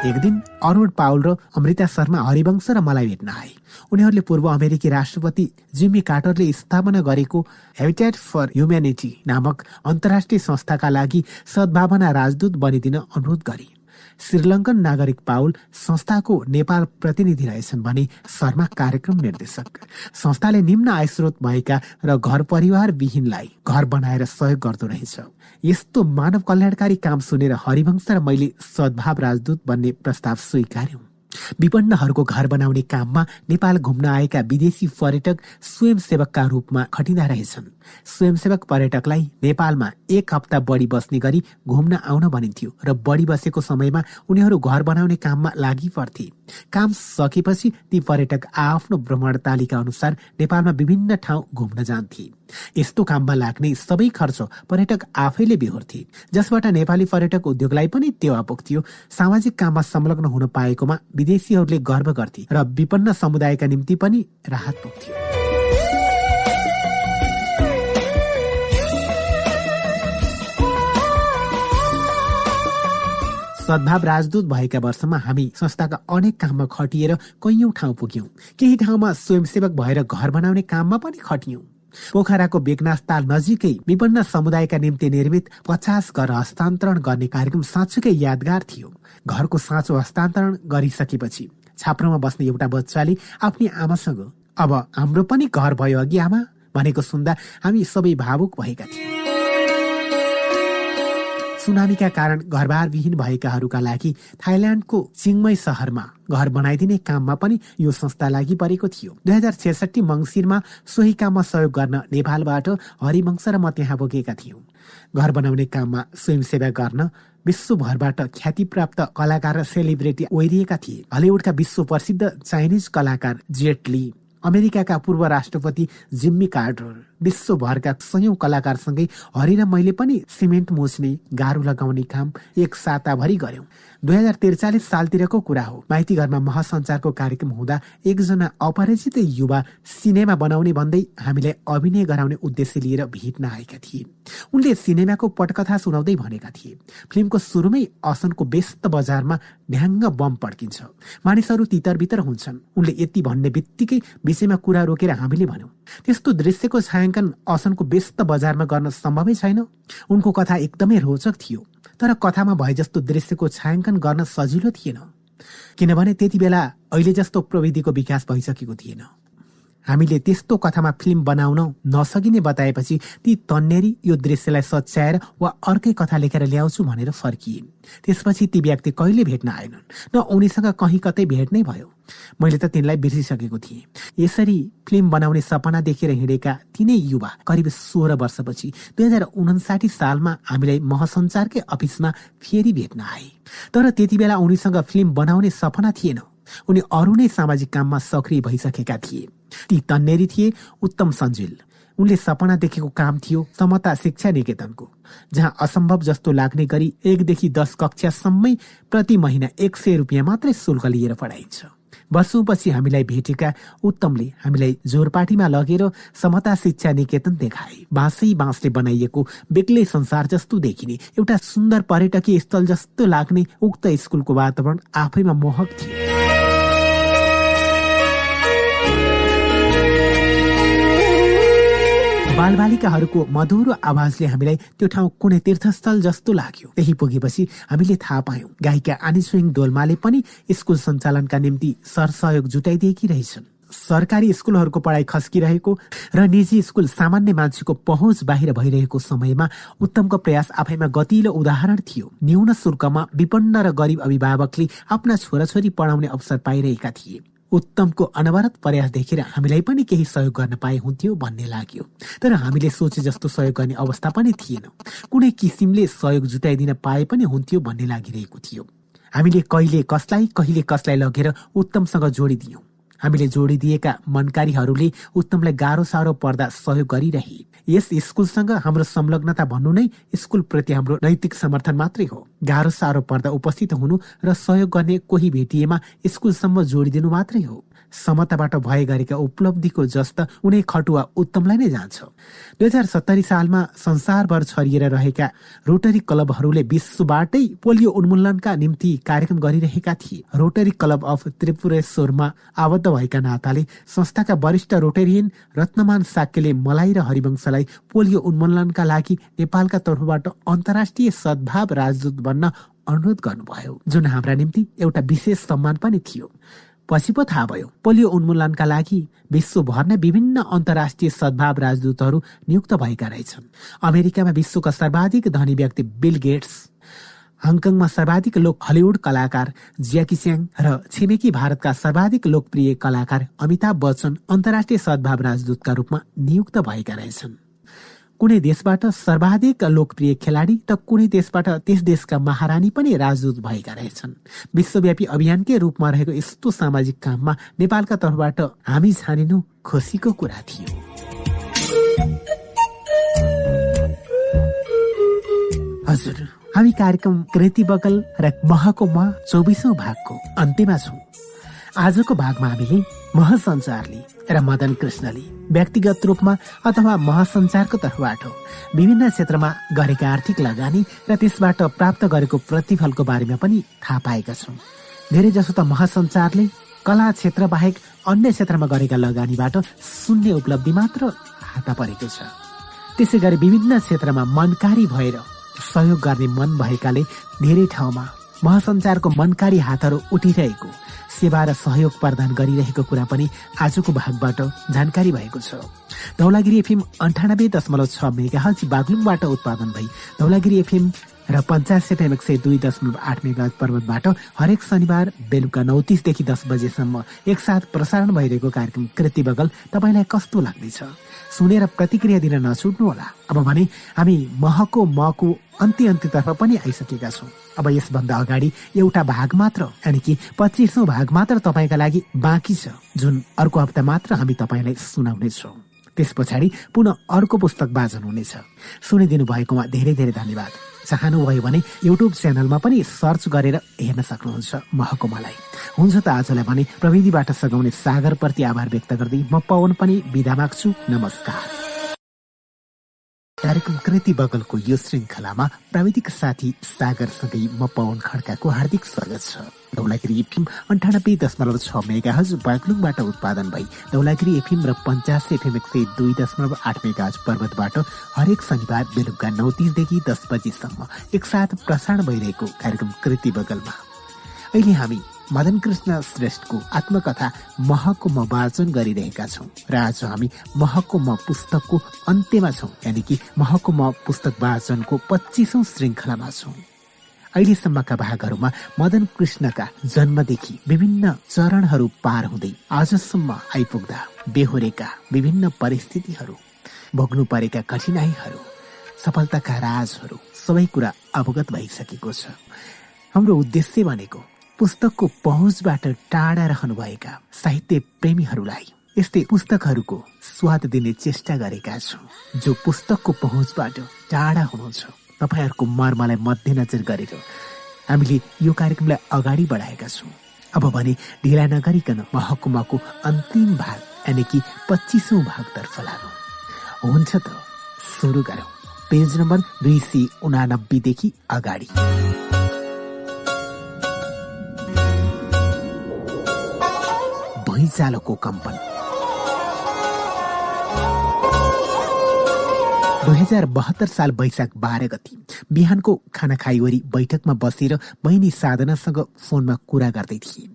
एक दिन अरुण पाउल र अमृता शर्मा हरिवंश र मलाई भेट्न आए। उनीहरूले पूर्व अमेरिकी राष्ट्रपति जिम्मी कार्टरले स्थापना गरेको हेबिटेट फर ह्युम्यानिटी नामक अन्तर्राष्ट्रिय संस्थाका लागि सद्भावना राजदूत बनिदिन अनुरोध गरे। श्रीलङ्कन नागरिक पाउल संस्थाको नेपाल प्रतिनिधि रहेछन् भने शर्मा कार्यक्रम निर्देशक। संस्थाले निम्न आयस्रोत भएका र घर परिवार विहीनलाई घर बनाएर सहयोग गर्दो रहेछ। यस्तो मानव कल्याणकारी काम सुनेर हरिवंश र मैले सद्भाव राजदूत बन्ने प्रस्ताव स्वीकार्यौं। विपन्नहरूको घर बनाउने काममा नेपाल घुम्न आएका विदेशी पर्यटक स्वयंसेवकका रूपमा खटिँदा रहेछन्। स्वयंसेवक पर्यटकलाई नेपालमा एक हप्ता बढी बस्ने गरी घुम्न आउन भनिन्थ्यो र बढी बसेको समयमा उनीहरू घर बनाउने काममा लागि पर्थे काम सकेपछि ती पर्यटक आफ्नो भ्रमण तालिका अनुसार नेपालमा विभिन्न ठाउँ घुम्न जान्थे। यस्तो काममा लाग्ने सबै खर्च पर्यटक आफैले बेहोर्थे जसबाट नेपाली पर्यटक उद्योगलाई पनि टेवा पुग्थ्यो। सामाजिक काममा संलग्न हुन पाएकोमा विदेशीहरूले गर्व गर्थे र विपन्न समुदायका निम्ति पनि राहत पुग्थ्यो। सद्भाव राजदूत भएका वर्षमा हामी संस्थाका अनेक काममा खटिएर कैयौं ठाउँ पुग्यौं। केही ठाउँमा स्वयंसेवक भएर घर बनाउने काममा पनि खटियौं। पोखराको बेगनाथ ताल नजिकै विपन्न समुदायका निम्ति निर्मित पचास घर हस्तान्तरण गर्ने कार्यक्रम साँच्चुकै यादगार थियो। घरको साँचो हस्तान्तरण गरिसकेपछि छाप्रोमा बस्ने एउटा बच्चाले आफ्नी आमासँग अब हाम्रो पनि घर भयो अघि आमा भनेको सुन्दा हामी सबै भावुक भएका थियौँ। सुनामीका कारण घरबार विहीन भएकाहरूका लागि थाइल्याण्डको चिङमै सहरमा घर बनाइदिने काममा पनि यो संस्था लागि परेको थियो। दुई हजार छेसठी मङ्सिरमा सोही काममा सहयोग गर्न नेपालबाट हरिवंश र म त्यहाँ पुगेका थियौँ। घर बनाउने काममा स्वयंसेवा गर्न विश्वभरबाट ख्यातिप्राप्त कलाकार र सेलिब्रेटी ओहिरिएका थिए। हलिउडका विश्व प्रसिद्ध चाइनिज कलाकार जेटली अमेरिकाका पूर्व राष्ट्रपति जिम्मी कार्टर विश्वभरका सयौं कलाकारसँगै हरि मैले पनि सिमेन्ट मोच्ने गाह्रो लगाउने काम एक साताभरि गर्यौं दुई हजार त्रिचालिस सालतिरको कुरा हो। माइती घरमा महासञ्चारको कार्यक्रम हुँदा एकजना अपरिचित युवा सिनेमा बनाउने भन्दै हामीलाई अभिनय गराउने उद्देश्य लिएर भेट्न आएका थिए। उनले सिनेमाको पटकथा सुनाउँदै भनेका थिए फिल्मको सुरुमै असनको व्यस्त बजारमा ढ्याङ्ग बम पड्किन्छ। मानिसहरू तितर बितर हुन्छन्। उनले यति भन्ने बित्तिकै विषयमा कुरा रोकेर हामीले भन्यौं त्यस्तो दृश्यको छायाङ्कन असनको व्यस्त बजारमा गर्न सम्भवै छैन। उनको कथा एकदमै रोचक थियो तर कथामा भए जस्तो दृश्यको छायाङ्कन गर्न सजिलो थिएन। किनभने त्यति बेला अहिले जस्तो प्रविधिको विकास भइसकेको थिएन। हामीले त्यस्तो कथामा फिल्म बनाउन नसकिने बताएपछि ती तन्नेरी यो दृश्यलाई सच्याएर वा अर्कै कथा लेखेर ल्याउँछु भनेर फर्किए त्यसपछि ती व्यक्ति कहिले भेट्न आएनन्? न उनीसँग कहीँ कतै भेट नै भयो। मैले त तिनलाई बिर्सिसकेको थिएँ। यसरी फिल्म बनाउने सपना देखेर हिँडेका तिनै युवा करिब सोह्र वर्षपछि दुई हजार उनासाठी सालमा हामीलाई महसञ्चारकै अफिसमा फेरि भेट्न आए। तर त्यति बेला उनीसँग फिल्म बनाउने सपना थिएन। उनी अरू नै सामाजिक काममा सक्रिय भइसकेका थिए। ती तन्नेरी थिए उत्तम सञ्जुल। उनले सपना देखेको काम थियो समता शिक्षा निकेतनको जहाँ असम्भव जस्तो लाग्ने गरी एकदेखि दस कक्षासम्मै प्रति महिना एक सय रुपियाँ मात्रै शुल्क लिएर पढाइन्छ। वर्षौपछि हामीलाई भेटेका उत्तमले हामीलाई जोरपाटीमा लगेर समता शिक्षा निकेतन देखाए। बाँसै बाँसले बनाइएको बेग्लै संसार जस्तो देखिने एउटा सुन्दर पर्यटकीय स्थल जस्तो लाग्ने उक्त स्कुलको वातावरण आफैमा मोहक थियो। बालबालिकाहरूको मधुरो आवाजले हामीलाई त्यो ठाउँ कुनै तीर्थस्थल जस्तो लाग्यो। त्यही पुगेपछि हामीले थाहा पायौँ गायिका आनिस्विङ डोल्माले पनि स्कुल सञ्चालनका निम्ति सरसहयोग जुटाइदिएकी रहेछन्। सरकारी स्कुलहरूको पढाइ खस्किरहेको र निजी स्कुल सामान्य मान्छेको पहुँच बाहिर भइरहेको समयमा उत्तमको प्रयास आफैमा गतिलो उदाहरण थियो। न्यून शुल्कमा विपन्न र गरिब अभिभावकले आफ्ना छोराछोरी पढाउने अवसर पाइरहेका थिए। उत्तमको अनवरत प्रयास देखेर हामीलाई पनि केही सहयोग गर्न पाए हुन्थ्यो भन्ने लाग्यो। तर हामीले सोचे जस्तो सहयोग गर्ने अवस्था पनि थिएन। कुनै किसिमले सहयोग जुटाइदिन पाए पनि हुन्थ्यो भन्ने लागिरहेको थियो। हामीले कहिले कसलाई कहिले कसलाई लगेर उत्तमसँग जोडिदियौँ। हामीले जोडिदिएका मनकारीहरूले उत्तमलाई गाह्रो साह्रो पर्दा सहयोग गरिरहे। यस स्कुलसँग हाम्रो संलग्नता भन्नु नै स्कुलप्रति हाम्रो नैतिक समर्थन मात्रै हो। गाह्रो साह्रो पर्दा उपस्थित हुनु र सहयोग गर्ने कोही भेटिएमा स्कुलसम्म जोडिदिनु मात्रै हो। समताबाट भए गरेका उपलब्धिको जस्त उनी खटुवा उत्तमलाई नै जान्छ। दुई हजार सत्तरी सालमा संसारभर छरिएर रहेका रोटरी क्लबहरूले विश्वबाटै पोलियो उन्मूलनका निम्ति कार्यक्रम गरिरहेका थिए। रोटरी क्लब अफ त्रिपुरेश्वरमा आबद्ध भएका नाताले संस्थाका वरिष्ठ रोटेरियन रत्नमान साक्यले मलाई र हरिवंशलाई पोलियो उन्मूलनका लागि नेपालका तर्फबाट अन्तर्राष्ट्रिय सद्भाव राजदूत बन्न अनुरोध गर्नुभयो। जुन हाम्रा निम्ति एउटा विशेष सम्मान पनि थियो। पछि पो थाहा भयो पोलियो उन्मूलनका लागि विश्वभर नै विभिन्न अन्तर्राष्ट्रिय सद्भाव राजदूतहरू नियुक्त भएका रहेछन्। अमेरिकामा विश्वका सर्वाधिक धनी व्यक्ति बिल गेट्स हङकङमा सर्वाधिक लोक हलिउड कलाकार ज्याकी च्याङ र छिमेकी भारतका सर्वाधिक लोकप्रिय कलाकार अमिताभ बच्चन अन्तर्राष्ट्रिय सद्भाव राजदूतका रूपमा नियुक्त भएका रहेछन्। कुनै देशबाट सर्वाधिक लोकप्रिय खेलाडी त कुनै देशबाट त्यस देशका महारानी पनि राजदूत भएका रहेछन्। विश्वव्यापी अभियानकै रूपमा रहेको यस्तो सामाजिक काममा नेपालका तर्फबाट हामी छानिनु खुसीको कुरा थियो। हजुर हामी कार्यक्रम कृति बगल र महको म चौबिसौँ भागको अन्त्यमा छौँ। आजको भागमा हामीले महसञ्चारले र मदन कृष्णले व्यक्तिगत रूपमा अथवा महासञ्चारको तर्फबाट विभिन्न क्षेत्रमा गरेका आर्थिक लगानी र त्यसबाट प्राप्त गरेको प्रतिफलको बारेमा पनि थाहा पाएका छौँ। धेरै जसो त महासञ्चारले कला क्षेत्र बाहेक अन्य क्षेत्रमा गरेका लगानीबाट शून्य उपलब्धि मात्र हात परेको छ। त्यसै गरी विभिन्न क्षेत्रमा मनकारी भएर सहयोग गर्ने मन भएकाले धेरै ठाउँमा महासञ्चारको मनकारी हातहरू उठिरहेको। सेवा र सहयोग प्रदान गरिरहेको कुरा पनि आजको भागबाट जानकारी भएको छ। धौलागिरी एफएम अन्ठानब्बे दशमलव छ मेगा हज बागलुङबाट उत्पादन भई धौलागिरी एफएम र पञ्चास एफएम एक सय दुई दशमलव आठ मेगा पर्वतबाट हरेक शनिबार बेलुका नौ तिसदेखि दस बजेसम्म एकसाथ प्रसारण भइरहेको कार्यक्रम कृति बगल तपाईँलाई कस्तो लाग्दैछ सुनेर प्रतिक्रिया दिन नछुट्नुहोला अब भने हामी महको मको अन्त्य अन्त्यतर्फ पनि आइसकेका छौँ। अब यसभन्दा अगाडि एउटा भाग मात्र यानि कि पच्चिसौँ भाग मात्र तपाईँका लागि बाँकी छ जुन अर्को हप्ता मात्र हामी तपाईँलाई सुनाउनेछौँ। त्यस पछाडि पुनः अर्को पुस्तक वाचन हुनेछ। सुनिदिनु भएकोमा धेरै धेरै धन्यवाद। चाहनुभयो भने युट्युब च्यानलमा पनि सर्च गरेर हेर्न सक्नुहुन्छ महको मलाई हुन्छ त आजलाई भने प्रविधिबाट सघाउने सागरप्रति आभार व्यक्त गर्दै म पवन पनि बिदा माग्छु। नमस्कार। कार्यक्रम कृति बगलको यो श्रृङ्खलामा प्राविधिक साथी सागरसँगै म पवन खड्काको हार्दिक स्वागत छ। धौलागिरी एफिम अन्ठानब्बे दशमलव छ मेगा हज बागलुङबाट उत्पादन भई धौलागिरी एफिम र पञ्चास एफएम एक सय दुई दशमलव आठ मेगा पर्वतबाट हरेक शनिबार बेलुका नौ तिसदेखि दस बजीसम्म एकसाथ प्रसारण भइरहेको कार्यक्रम कृति बगलमा। अहिले हामी मदन कृष्ण श्रेष्ठको आत्मकथा महको म वाचन गरिरहेका छौँ। र आज हामी महको म पुस्तकको अन्त्यमा छौँ यानि कि महको म पुस्तक वाचनको पच्चिसौं श्रृङ्खलामा छौँ। अहिलेसम्मका भागहरूमा मदन कृष्णका जन्मदेखि विभिन्न चरणहरू पार हुँदै आजसम्म आइपुग्दा बेहोरेका विभिन्न परिस्थितिहरू भोग्नु परेका कठिनाईहरू सफलताका राजहरू सबै कुरा अवगत भइसकेको छ। हाम्रो उद्देश्य भनेको पुस्तकको पहुँचबाट टाढा रहनुभएका साहित्य प्रेमीहरूलाई यस्तै पुस्तकहरूको स्वाद दिने चेष्टा गरेका छौँ। जो पुस्तकको पहुँचबाट टाढा हुनुहुन्छ तपाईँहरूको मर्मलाई मध्यनजर गरेर हामीले यो कार्यक्रमलाई अगाडि बढाएका छौँ। अब भने ढिला नगरिकन महकुमाको अन्तिम भाग यानि कि पच्चिसौँ भागतर्फ लागौँ हुन्छ त सुरु गरौँ। पेज नम्बर दुई सय उनानब्बेदेखि अगाडि। भुइँचालोको कम्पन दुई हजार बहत्तर साल वैशाख बाह्र गति बिहानको खाना खाइवरी बैठकमा बसेर बहिनी साधनासँग फोनमा कुरा गर्दै थिए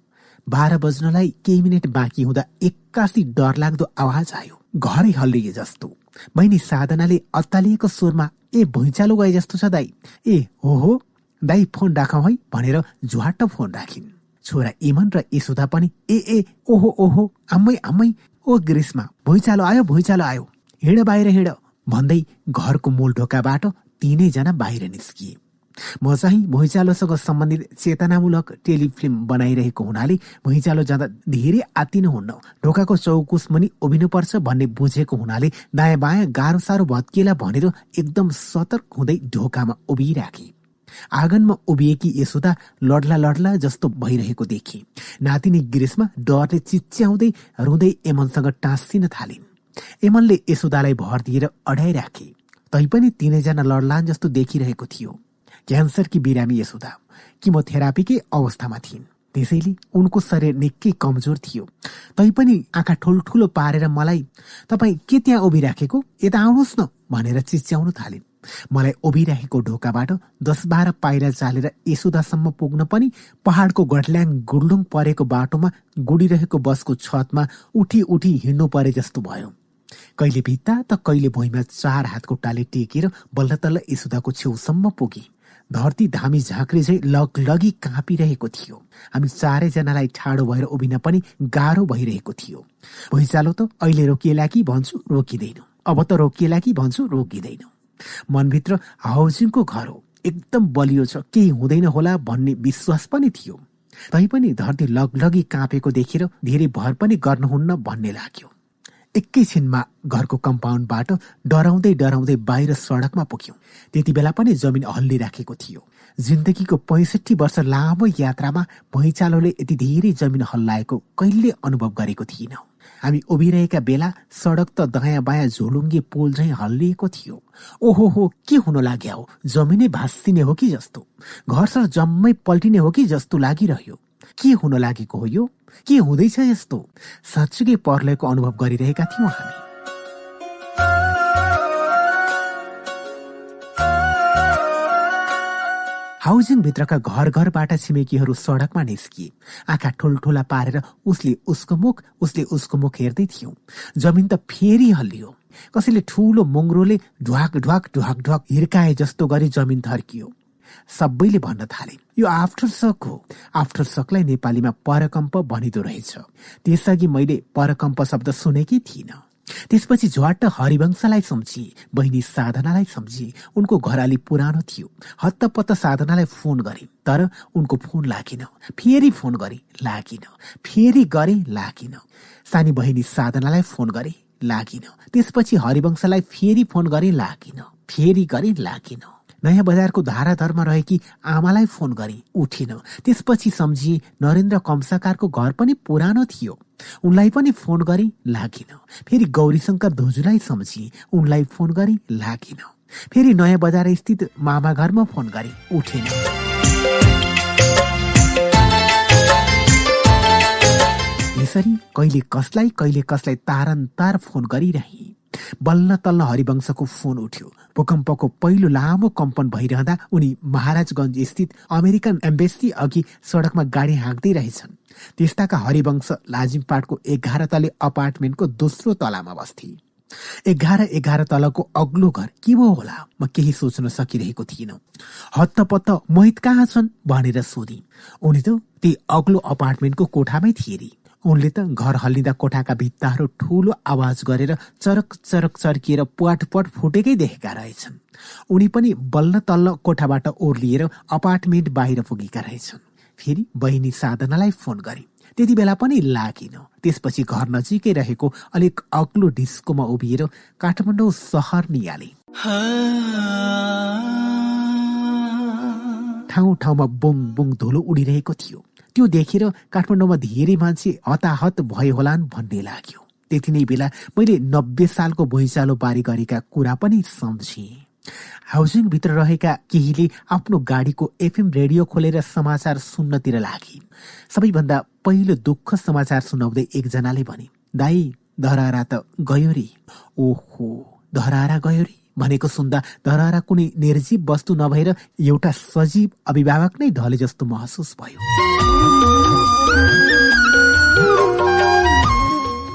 बाह्र बज्नलाई केही मिनट बाँकी हुँदा एक्कासी डरलाग्दो आवाज आयो घरै हल्लिए जस्तो बहिनी साधनाले अत्तालिएको स्वरमा ए भुइँचालो गए जस्तो छ दाई ए हो हो दाई फोन राखौ है भनेर झुहाट फोन राखिन् छोरा इमन र यशोदा पनि ए ए ओहो ओहो आम्मै आम्मै ओ ग्रीष्मा भुइँचालो आयो भुइँचालो आयो। हिँड बाहिर हिँड भन्दै घरको मूल ढोकाबाट तिनैजना बाहिर निस्किए। म चाहिँ भुइँचालोसँग सम्बन्धित चेतनामूलक टेलिफिल्म बनाइरहेको हुनाले भुइँचालो जाँदा धेरै आत्तिनु हुन्न। ढोकाको चौकुस मुनि उभिनुपर्छ भन्ने बुझेको हुनाले दायाँ बायाँ गाह्रो साह्रो भत्किएला भनेर एकदम सतर्क हुँदै ढोकामा उभिराखे। आँगनमा उभिएकी यशोदा लड्ला लड्ला जस्तो भइरहेको देखे। नातिनी ग्रीष्मा डरले चिच्याउँदै रुँदै एमनसँग टाँसिन थालिन्। एमनले यशोदालाई भर दिएर अडाइराखे। तैपनि तिनैजना लडलान जस्तो देखिरहेको थियो। क्यान्सरकी बिरामी यशोदा किमोथेरापीकै अवस्थामा थिइन्। त्यसैले उनको शरीर निकै कमजोर थियो। तैपनि आँखा ठुल्ठुलो पारेर मलाई तपाईँ के त्यहाँ उभिराखेको? यता आउनुहोस् न भनेर चिच्याउन थालिन्। मलाई उभिराखेको ढोकाबाट दस बाह्र पाइला चालेर यशोदासम्म पुग्न पनि पहाडको गढल्याङ गुडलुङ परेको बाटोमा गुडिरहेको बसको छतमा उठी उठी हिँड्नु परे जस्तो भयो। कहिले भित्ता त कहिले भुइँमा चार हातको टाले टेकेर बल्ल तल्ल यसुदाको छेउसम्म पुगे। धरती धामी झाँक्री झै लगलगी काँपिरहेको थियो। हामी चारैजनालाई ठाडो भएर उभिन पनि गाह्रो भइरहेको थियो। भुइँचालो त अहिले रोकिएला कि भन्छु रोकिँदैन। अब त रोकिएला कि भन्छु रोकिँदैन। मनभित्र हाउसिङको घर हो। एकदम बलियो छ। केही हुँदैन होला भन्ने विश्वास पनि थियो। तैपनि धरती लगलगी काँपेको देखेर धेरै भर पनि गर्नुहुन्न भन्ने लाग्यो। एकैछिनमा घरको कम्पाउन्डबाट डराउँदै डराउँदै बाहिर सडकमा पुग्यौँ। त्यति बेला पनि जमिन हल्लिराखेको थियो। जिन्दगीको पैँसठी वर्ष लामो यात्रामा भुइँचालोले यति धेरै जमिन हल्लाएको कहिले अनुभव गरेको थिइन। हामी उभिरहेका बेला सडक त दायाँ बायाँ झोलुङ्गे पोल झैँ हल्लिएको थियो। ओहो हो के हुन लाग्यो हो? जमिनै भाँसिने हो कि जस्तो? घर सर जम्मै पल्टिने हो कि जस्तो लागिरह्यो? के हुन लागेको हो यो? के हुँदैछ यस्तो? साँच्चुकै पर्लयको अनुभव गरिरहेका थियौँ हामी। हाउसिङ भित्रका घर घरबाट छिमेकीहरू सडकमा निस्किए आँखा ठुल्ठुला पारेर उसले उसको मुख उसले उसको मुख हेर्दै थियौँ। जमिन त फेरि हल्लियो। कसैले ठुलो मुङ्ग्रोले ढुवाक ढुवाक ढुवाक ढुवाक हिर्काए जस्तो गरी जमिन थर्कियो। सबैले भन्न थाले यो आफ्टर सक हो। आफ्टर सकलाई नेपालीमा परकम्प भनिदो रहेछ। त्यसअघि मैले परकम्प शब्द सुनेकै थिइनँ। त्यसपछि झ्वाट हरिवंशलाई सम्झिए बहिनी साधनालाई सम्झिए उनको घर अलि पुरानो थियो। हत्तपत्त साधनालाई फोन गरे तर उनको फोन लागेन। फेरि फोन गरे लागिन। फेरि गरे लागिन। सानी बहिनी साधनालाई फोन गरे लागिन। त्यसपछि हरिवंशलाई फेरि फोन गरे लागिन। फेरि गरे लागिन। नयाँ बजारको धाराधरमा रहेकी आमालाई फोन गरे उठेन। त्यसपछि सम्झिए नरेन्द्र कम्साकारको घर पनि पुरानो थियो। उनलाई पनि फोन गरे लागेन। फेरि गौरीशङ्कर धोजुलाई सम्झिए उनलाई फोन गरे लागेन। फेरि नयाँ बजार स्थित मामा घरमा फोन गरे उठेन। यसरी कहिले कसलाई कहिले कसलाई तारन तार फोन गरिरहे। बल्ल तल्ल हरिवंशको फोन उठ्यो। भूकम्पको पहिलो लामो कम्पन भइरहँदा उनी महाराजगञ्ज स्थित अमेरिकन एम्बेसी अघि सड़कमा गाडी हाँक्दै रहेछन्। त्यस्ताका हरिवंश लाजिमपाटको एघार तले अपार्टमेन्टको दोस्रो तलामा बस्थे। एघार एघार तलको अग्लो घर के भो होला? म केही सोच्न सकिरहेको थिइनँ। हत्तपत्त मोहित कहाँ छन् भनेर सोधी। उनी त ती अग्लो अपार्टमेन्टको कोठामै थिए उनले त घर हल्लिँदा कोठाका भित्ताहरू ठूलो आवाज गरेर चरक चरक चर्किएर पुवाटपट फुटेकै देखेका रहेछन्। उनी पनि बल्ल तल्ल कोठाबाट ओर्लिएर अपार्टमेन्ट बाहिर पुगेका रहेछन्। फेरि बहिनी साधनालाई फोन गरे त्यति बेला पनि लागिन। त्यसपछि घर नजिकै रहेको अलिक अग्लो डिस्कोमा उभिएर काठमाडौँ सहर निहाले। ठाउँ ठाउँमा बुङ बुङ धुलो उडिरहेको थियो। त्यो देखेर काठमाडौँमा धेरै मान्छे हताहत भए होलान् भन्ने लाग्यो। त्यति नै बेला मैले नब्बे सालको भुइँचालो बारी गरेका कुरा पनि सम्झे। हाउसिङभित्र रहेका केहीले आफ्नो गाडीको एफएम रेडियो खोलेर समाचार सुन्नतिर लागे। सबैभन्दा पहिलो दुःख समाचार सुनाउँदै एकजनाले भने दाई धरारा त गयो रे। ओहो धरारा गयो रे? भनेको सुन्दा धरारा कुनै निर्जीव वस्तु नभएर एउटा सजीव अभिभावक नै ढले जस्तो महसुस भयो।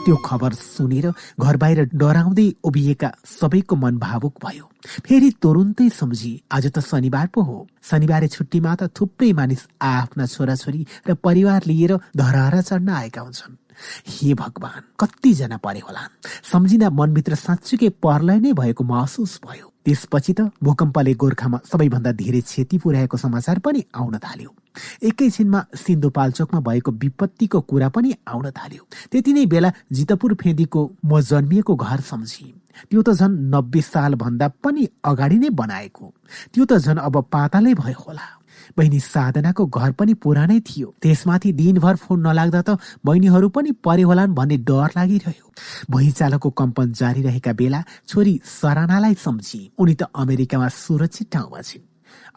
त्यो खबर सुनेर घर बाहिर डराउँदै उभिएका सबैको मन भावुक भयो। फेरि तुरुन्तै सम्झी आज त शनिबार पो हो। शनिबारे छुट्टीमा त थुप्रै मानिस आफ्ना छोराछोरी र परिवार लिएर धरहरा चढ्न आएका हुन्छन्। हे भगवान कतिजना परे होला सम्झिँदा मनभित्र साँच्चुकै परलय नै भएको महसुस भयो। त्यसपछि त भूकम्पले गोर्खामा सबैभन्दा धेरै क्षति पुर्याएको समाचार पनि आउन थाल्यो। एकैछिनमा सिन्धुपाल्चोकमा भएको विपत्तिको कुरा पनि आउन थाल्यो। त्यति नै बेला जितपुर फेदीको म जन्मिएको घर सम्झी। त्यो त झन् नब्बे साल भन्दा पनि अगाडि नै बनाएको। त्यो त झन् अब पातालै भयो होला। बहिनी साधनाको घर पनि पुरानै थियो। त्यसमाथि दिनभर फोन नलाग्दा त बहिनीहरू पनि परे होलान् भन्ने डर लागिरह्यो। भुइँचालोको कम्पन जारी रहेका बेला छोरी सरानालाई सम्झी। उनी त अमेरिकामा सुरक्षित ठाउँमा छिन्।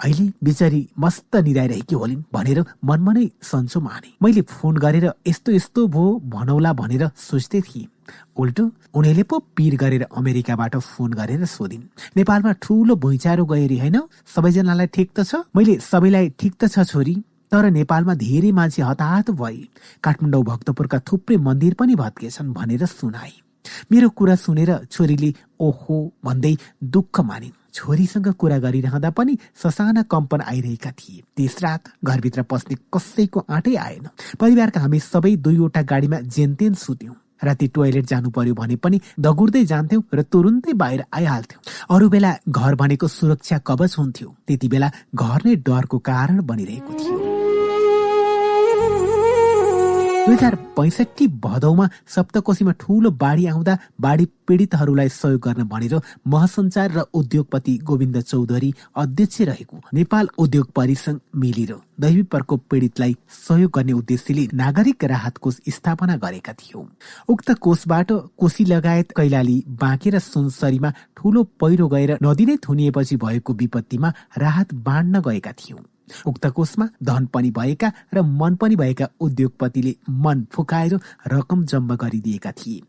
अहिले बिचारी मस्त निधाइरहेकी होलिन् भनेर मनमा नै सन्चो माने। मैले फोन गरेर यस्तो यस्तो भो भनौला भनेर सोच्दै थिएँ। उल्टो उनीहरूले पो पिर गरेर अमेरिकाबाट फोन गरेर सोधिन्। नेपालमा ठुलो भुइँचारो गयो होइन? सबैजनालाई ठिक त छ? मैले सबैलाई ठिक त छ छोरी तर नेपालमा धेरै मान्छे हताहत भए। काठमाडौँ भक्तपुरका थुप्रै मन्दिर पनि भत्केछन् भनेर सुनाए। मेरो कुरा सुनेर छोरीले ओहो भन्दै दुःख मानिन्। छोरीसँग कुरा गरिरहँदा पनि ससाना कम्पन आइरहेका थिए। त्यस रात घरभित्र पस्ने कसैको आँटै आएन। परिवारका हामी सबै दुईवटा गाडीमा जेनतेन सुत्यौं। राति टोयलेट जानु पर्यो भने पनि दगुर्दै जान्थ्यौं र तुरुन्तै बाहिर आइहाल्थ्यौं। अरू बेला घर भनेको सुरक्षा कवच हुन्थ्यो। त्यति बेला घर नै डरको कारण बनिरहेको थियो। दुई हजार पैँसठी भदौमा सप्तकोशीमा ठूलो बाढी आउँदा बाढी पीडितहरूलाई सहयोग गर्न भनेर महसञ्चार र उद्योगपति गोविन्द चौधरी अध्यक्ष रहेको नेपाल उद्योग परिसंघ मिलेर दैवी प्रकोप पीडितलाई सहयोग गर्ने उद्देश्यले नागरिक राहत कोष स्थापना गरेका थियौं। उक्त कोषबाट कोशी लगायत कैलाली बाँके र सुनसरीमा ठूलो पहिरो गएर नदी नै थुनिएपछि भएको विपत्तिमा राहत बाँड्न गएका थियौं। उक्त कोषमा धन पनि भएका र मन पनि भएका उद्योगपतिले मन फुकाएर रकम जम्मा गरिदिएका थिए।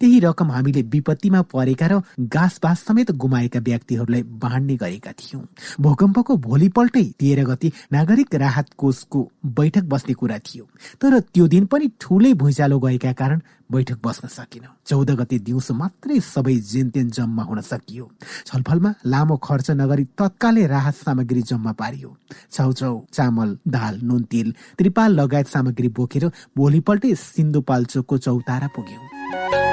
त्यही रकम हामीले विपत्तिमा परेका र घाँस बाँस समेत गुमाएका व्यक्तिहरूलाई बाँड्ने गरेका थियौं। भूकम्पको भोलिपल्टै तेह्र गति नागरिक राहत कोषको बैठक बस्ने कुरा थियो। तर त्यो दिन पनि ठूलै भुइँचालो गएका कारण बैठक बस्न सकिन। चौध गते दिउँसो मात्रै सबै जेनतेन जम्मा हुन सकियो। छलफलमा लामो खर्च नगरी तत्कालै राहत सामग्री जम्मा पारियो। छाउछाउ चामल दाल नुन तेल त्रिपाल लगायत सामग्री बोकेर भोलिपल्टै सिन्धुपाल्चोकको चौतारा पुग्यौं।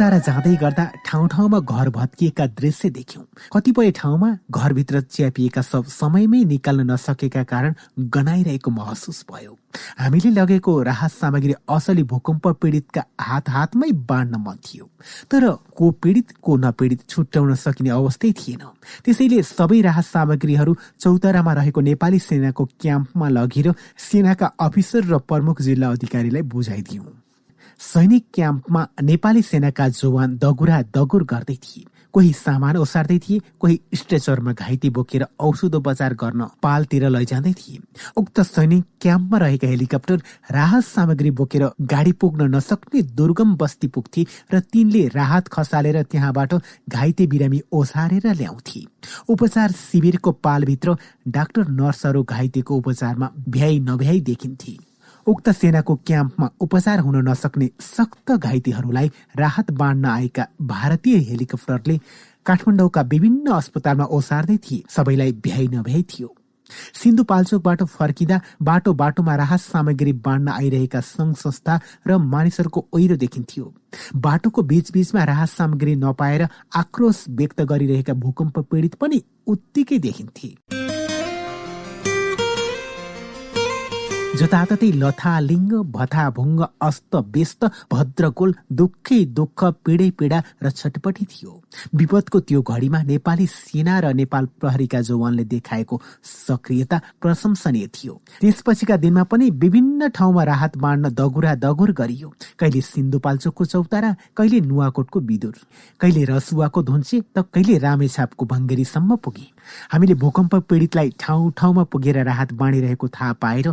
चौतारा जाँदै गर्दा ठाउँ ठाउँमा घर भत्किएका दृश्य देख्यौं। कतिपय ठाउँमा घरभित्र च्यापिएका सब समयमै निकाल्न नसकेका कारण गनाइरहेको महसुस भयो। हामीले लगेको राहत सामग्री असली भूकम्प पीडितका हात हातमै बाँड्न मन थियो। तर को पीडित को नपीडित छुट्याउन सकिने अवस्थै थिएन। त्यसैले सबै राहत सामग्रीहरू चौतारामा रहेको नेपाली सेनाको क्याम्पमा लगेर सेनाका अफिसर र प्रमुख जिल्ला अधिकारीलाई बुझाइदियौं। सैनिक क्याम्पमा नेपाली सेनाका जवान दगुरा दगुर गर्दै थिए। कोही सामान ओसार्दै थिए कोही स्ट्रेचरमा घाइते बोकेर औषध उपचार गर्न पालतिर लैजाँदै थिए। उक्त सैनिक क्याम्पमा रहेका हेलिकप्टर राहत सामग्री बोकेर गाडी पुग्न नसक्ने दुर्गम बस्ती पुग्थे र तिनले राहत खसालेर त्यहाँबाट घाइते बिरामी ओसारेर ल्याउँथे। उपचार शिविरको पालभित्र डाक्टर नर्सहरू घाइतेको उपचारमा भ्याइ नभ्याइ देखिन्थे। उक्त सेनाको क्याम्पमा उपचार हुन नसक्ने सक्त घाइतेहरूलाई राहत बाँड्न आएका भारतीय हेलिकप्टरले काठमाडौँका विभिन्न अस्पतालमा ओसार्दै थिए। सबैलाई भ्याइ नभ्याइ थियो। सिन्धुपाल्चोकबाट फर्किँदा बाटो बाटोमा राहत सामग्री बाँड्न आइरहेका संघ संस्था र मानिसहरूको ओहिरो देखिन्थ्यो। बाटोको बीचबीचमा राहत सामग्री नपाएर आक्रोश व्यक्त गरिरहेका भूकम्प पीडित पनि उत्तिकै देखिन्थे। जताततै लथालिङ्ग भथाभुङ्ग अस्त व्यस्त भद्रकोल दुःखै दुःख पीडै पीडा र छटपटी थियो। विपदको त्यो घडीमा नेपाली सेना र नेपाल प्रहरीका जवानले देखाएको सक्रियता प्रशंसनीय थियो। त्यसपछिका दिनमा पनि विभिन्न ठाउँमा राहत बाँड्न दगुरा दगुर गरियो। कहिले सिन्धुपाल्चोकको चौतारा कहिले नुवाकोटको विदुर कहिले रसुवाको धुन्चे त कहिले रामेछापको भङ्गेरीसम्म पुगे। हामीले भूकम्प पीडितलाई ठाउँ ठाउँमा पुगेर राहत बाँडिरहेको थाहा पाएर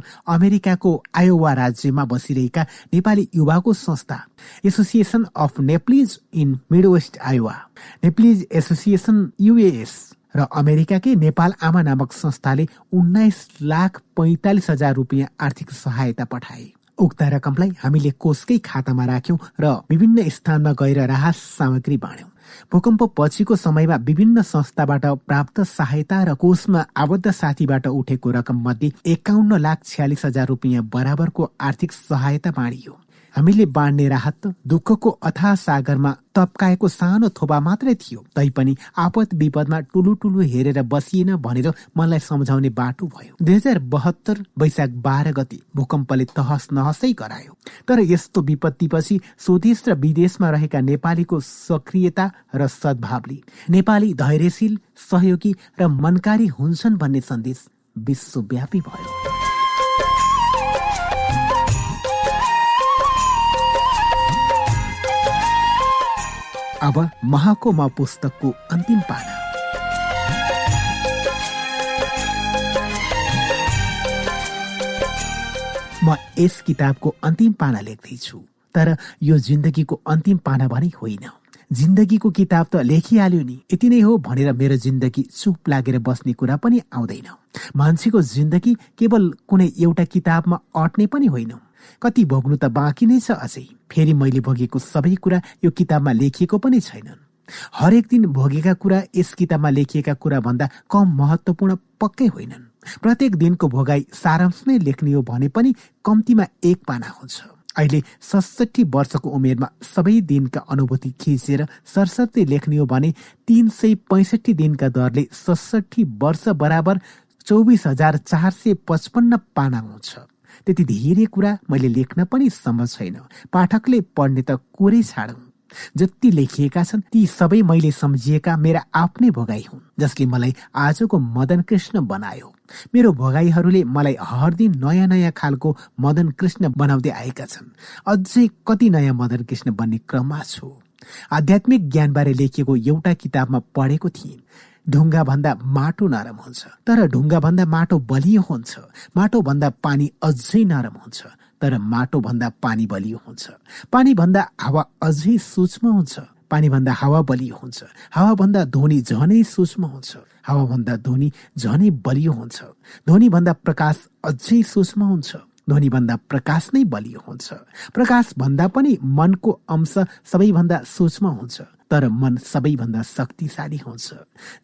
अमेरिकाको आयोवा राज्यमा बसिरहेका नेपाली युवाको संस्था association of Nepalese in Midwest Iowa Nepalese association UAS र अमेरिकाकै नेपाल आमा नामक संस्थाले उन्नाइस लाख पैँतालिस हजार रुपियाँ आर्थिक सहायता पठाए। उक्त रकमलाई हामीले कोषकै खातामा राख्यौं र विभिन्न स्थानमा गएर राहत सामग्री बाँड्यौं। भूकम्प पछिको समयमा विभिन्न संस्थाबाट प्राप्त सहायता र कोषमा आबद्ध साथीबाट उठेको रकम मध्ये एकाउन्न लाख छ्यालिस हजार रुपियाँ बराबरको आर्थिक सहायता बाँडियो हामीले बाँड्ने राहत दुःखको अथा सागरमा तप्काएको सानो थोपा मात्रै थियो। तैपनि आपत विपदमा टुलु टुलु हेरेर बसिएन भनेर मलाई सम्झाउने बाटो भयो। दुई हजार बहत्तर वैशाख बाह्र गति भूकम्पले तहस नहसै गरायो। तर यस्तो विपत्तिपछि स्वदेश र विदेशमा रहेका नेपालीको सक्रियता र सद्भावले नेपाली धैर्यशील सहयोगी र मनकारी हुन्छन् भन्ने सन्देश विश्वव्यापी भयो। अब महाकोमा पुस्तकको अन्तिम पाना। म यस किताबको अन्तिम पाना लेख्दैछु तर यो जिन्दगीको अन्तिम पाना भने होइन। जिन्दगीको किताब त लेखिहाल्यो नि यति नै हो भनेर मेरो जिन्दगी चुप लागेर बस्ने कुरा पनि आउँदैन। मान्छेको जिन्दगी केवल कुनै एउटा किताबमा अट्ने पनि होइन। कति भोग्नु त बाँकी नै छ अझै। फेरि मैले भोगेको सबै कुरा यो किताबमा लेखिएको पनि छैनन्। हरेक दिन भोगेका कुरा यस किताबमा लेखिएका कुरा भन्दा कम महत्वपूर्ण पक्कै होइनन्। प्रत्येक दिनको भोगाई सारांश नै लेख्ने हो भने पनि कम्तीमा एक पाना हुन्छ। अहिले सडसठी वर्षको उमेरमा सबै दिनका अनुभूति खिचेर सरसर्ती लेख्ने हो भने तीन सय पैँसठी दिनका दरले सडसठी वर्ष बराबर चौबिस हजार चार सय पचपन्न पाना हुन्छ। त्यति धेरै कुरा मैले लेख्न पनि सम्भव छैन। पाठकले पढ्ने त कुरै छाडौँ जति लेखिएका छन् ती सबै मैले सम्झिएका मेरा आफ्नै भोगाई हुन् जसले मलाई आजको मदन कृष्ण बनायो। मेरो भोगाईहरूले मलाई हर दिन नयाँ नयाँ खालको मदन कृष्ण बनाउँदै आएका छन्। अझै कति नयाँ मदन कृष्ण बन्ने क्रममा छु। आध्यात्मिक ज्ञानबारे लेखिएको एउटा किताबमा पढेको थिएँ। ढुङ्गा भन्दा माटो नरम हुन्छ। तर ढुङ्गा भन्दा माटो बलियो हुन्छ। माटो भन्दा पानी अझै नरम हुन्छ। तर माटो भन्दा पानी बलियो हुन्छ। पानी भन्दा हावा अझै सूक्ष्म हुन्छ। पानी भन्दा हावा बलियो हुन्छ। हावा भन्दा ध्वनि झनै सूक्ष्म हुन्छ। हावा भन्दा ध्वनि झनै बलियो हुन्छ। ध्वनि भन्दा प्रकाश अझै सूक्ष्म हुन्छ। ध्वनि भन्दा प्रकाश नै बलियो हुन्छ। प्रकाश भन्दा पनि मनको अंश सबैभन्दा सूक्ष्म हुन्छ। तर मन सबैभन्दा शक्तिशाली हुन्छ।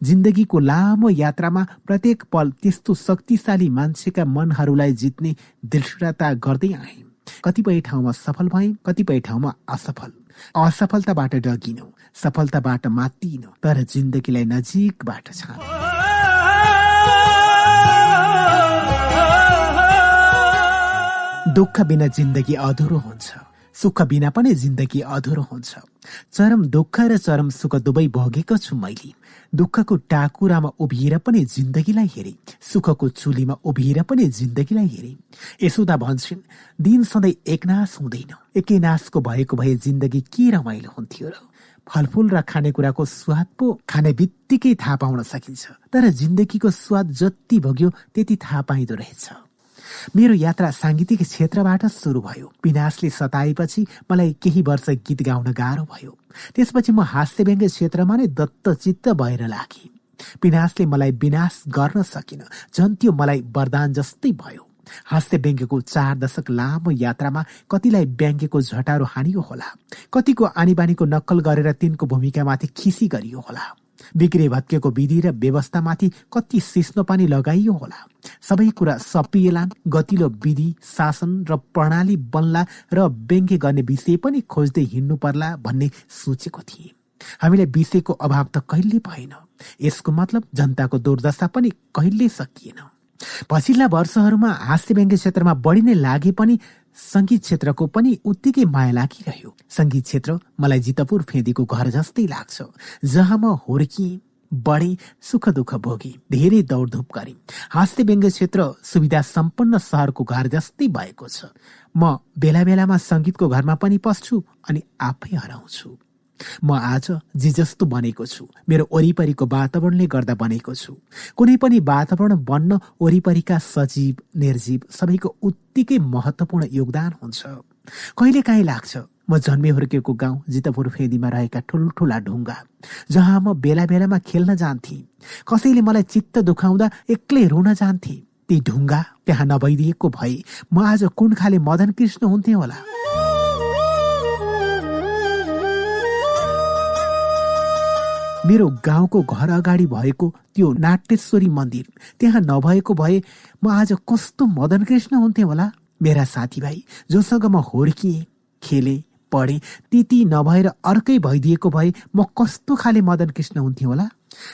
जिन्दगीको लामो यात्रामा प्रत्येक पल त्यस्तो शक्तिशाली मान्छेका मनहरूलाई जित्ने दृढता गर्दै आए। कतिपय ठाउँमा सफल भए कतिपय ठाउँमा असफल। असफलताबाट डगिनौ सफलताबाट मातिन तर जिन्दगीलाई नजिकबाट छ दुःख बिना जिन्दगी अधुरो हुन्छ। सुख बिना पनि जिन्दगी अधुरो हुन्छ। चरम दुःख र चरम सुख दुवै भोगेको छु मैले। दुःखको टाकुरामा उभिएर पनि जिन्दगीलाई हेरे। सुखको चुलीमा उभिएर पनि जिन्दगीलाई हेरे। यसोदा भन्छन् दिन सधैँ एकनाश हुँदैन। एकै नाशको भएको भए जिन्दगी के रमाइलो हुन्थ्यो र? फलफुल र खानेकुराको स्वाद पो खाने बित्तिकै थाहा पाउन सकिन्छ। तर जिन्दगीको स्वाद जति भोग्यो त्यति थाहा पाइँदो रहेछ। मेरो यात्रा साङ्गीतिक क्षेत्रबाट सुरु भयो। विनाशले सताएपछि मलाई केही वर्ष गीत गाउन गाह्रो भयो। त्यसपछि म हास्य व्यङ्ग्य क्षेत्रमा नै दत्तचित्त भएर लागे। विनाशले मलाई विनाश गर्न सकिन झन् त्यो मलाई वरदान जस्तै भयो। हास्य व्यङ्ग्यको चार दशक लामो यात्रामा कतिलाई व्यङ्ग्यको झटारो हानियो होला कतिको आनीबानीको नक्कल गरेर तिनको भूमिकामाथि खिसी गरियो होला। बिग्रे भत्केको विधि र व्यवस्थामाथि कति सिस्नो पानी लगाइयो होला। सबै कुरा सपिएलान् गतिलो विधि शासन र प्रणाली बन्ला र व्यङ्ग्य गर्ने विषय पनि खोज्दै हिँड्नु पर्ला भन्ने सोचेको थिएँ। हामीलाई विषयको अभाव त कहिले भएन। यसको मतलब जनताको दुर्दशा पनि कहिले सकिएन। पछिल्ला वर्षहरूमा हास्य व्यङ्ग्य क्षेत्रमा बढी नै लागे पनि सङ्गीत क्षेत्रको पनि उत्तिकै माया लागिरह्यो। सङ्गीत क्षेत्र मलाई जितपुर फेदीको घर जस्तै लाग्छ जहाँ म हुर्किएँ बढे सुख दुःख भोगे धेरै दौडधुप गरे। हास्य व्यङ्ग्य क्षेत्र सुविधा सम्पन्न सहरको घर जस्तै भएको छ। म बेला बेलामा सङ्गीतको घरमा पनि पस्छु अनि आफै हराउँछु। म आज जे जस्तो बनेको छु। मेरो वरिपरिको वातावरणले गर्दा बनेको छु। कुनै पनि वातावरण बन्न वरिपरिका सजीव निर्जीव सबैको उत्तिकै महत्वपूर्ण योगदान हुन्छ। कहिले काहीँ लाग्छ म जन्मे हुर्केको गाउँ जितपुर फेदीमा रहेका ठुल्ठुला ढुङ्गा जहाँ म बेला बेलामा खेल्न जान्थे। कसैले मलाई चित्त दुखाउँदा एक्लै रुन जान्थे। ती ढुङ्गा त्यहाँ नभइदिएको भए म आज कुन खाले मदन कृष्ण हुन्थे होला? मेरो गाउँको घर अगाडि भएको त्यो नाट्येश्वरी मन्दिर। त्यहाँ नभएको भए म आज कस्तो मदन कृष्ण हुन्थे होला। मेरा साथीभाइ जोसँग म हुर्किएँ खेले पढे त्यति नभएर अर्कै भइदिएको भए म कस्तो खाले मदन कृष्ण हुन्थेँ होला।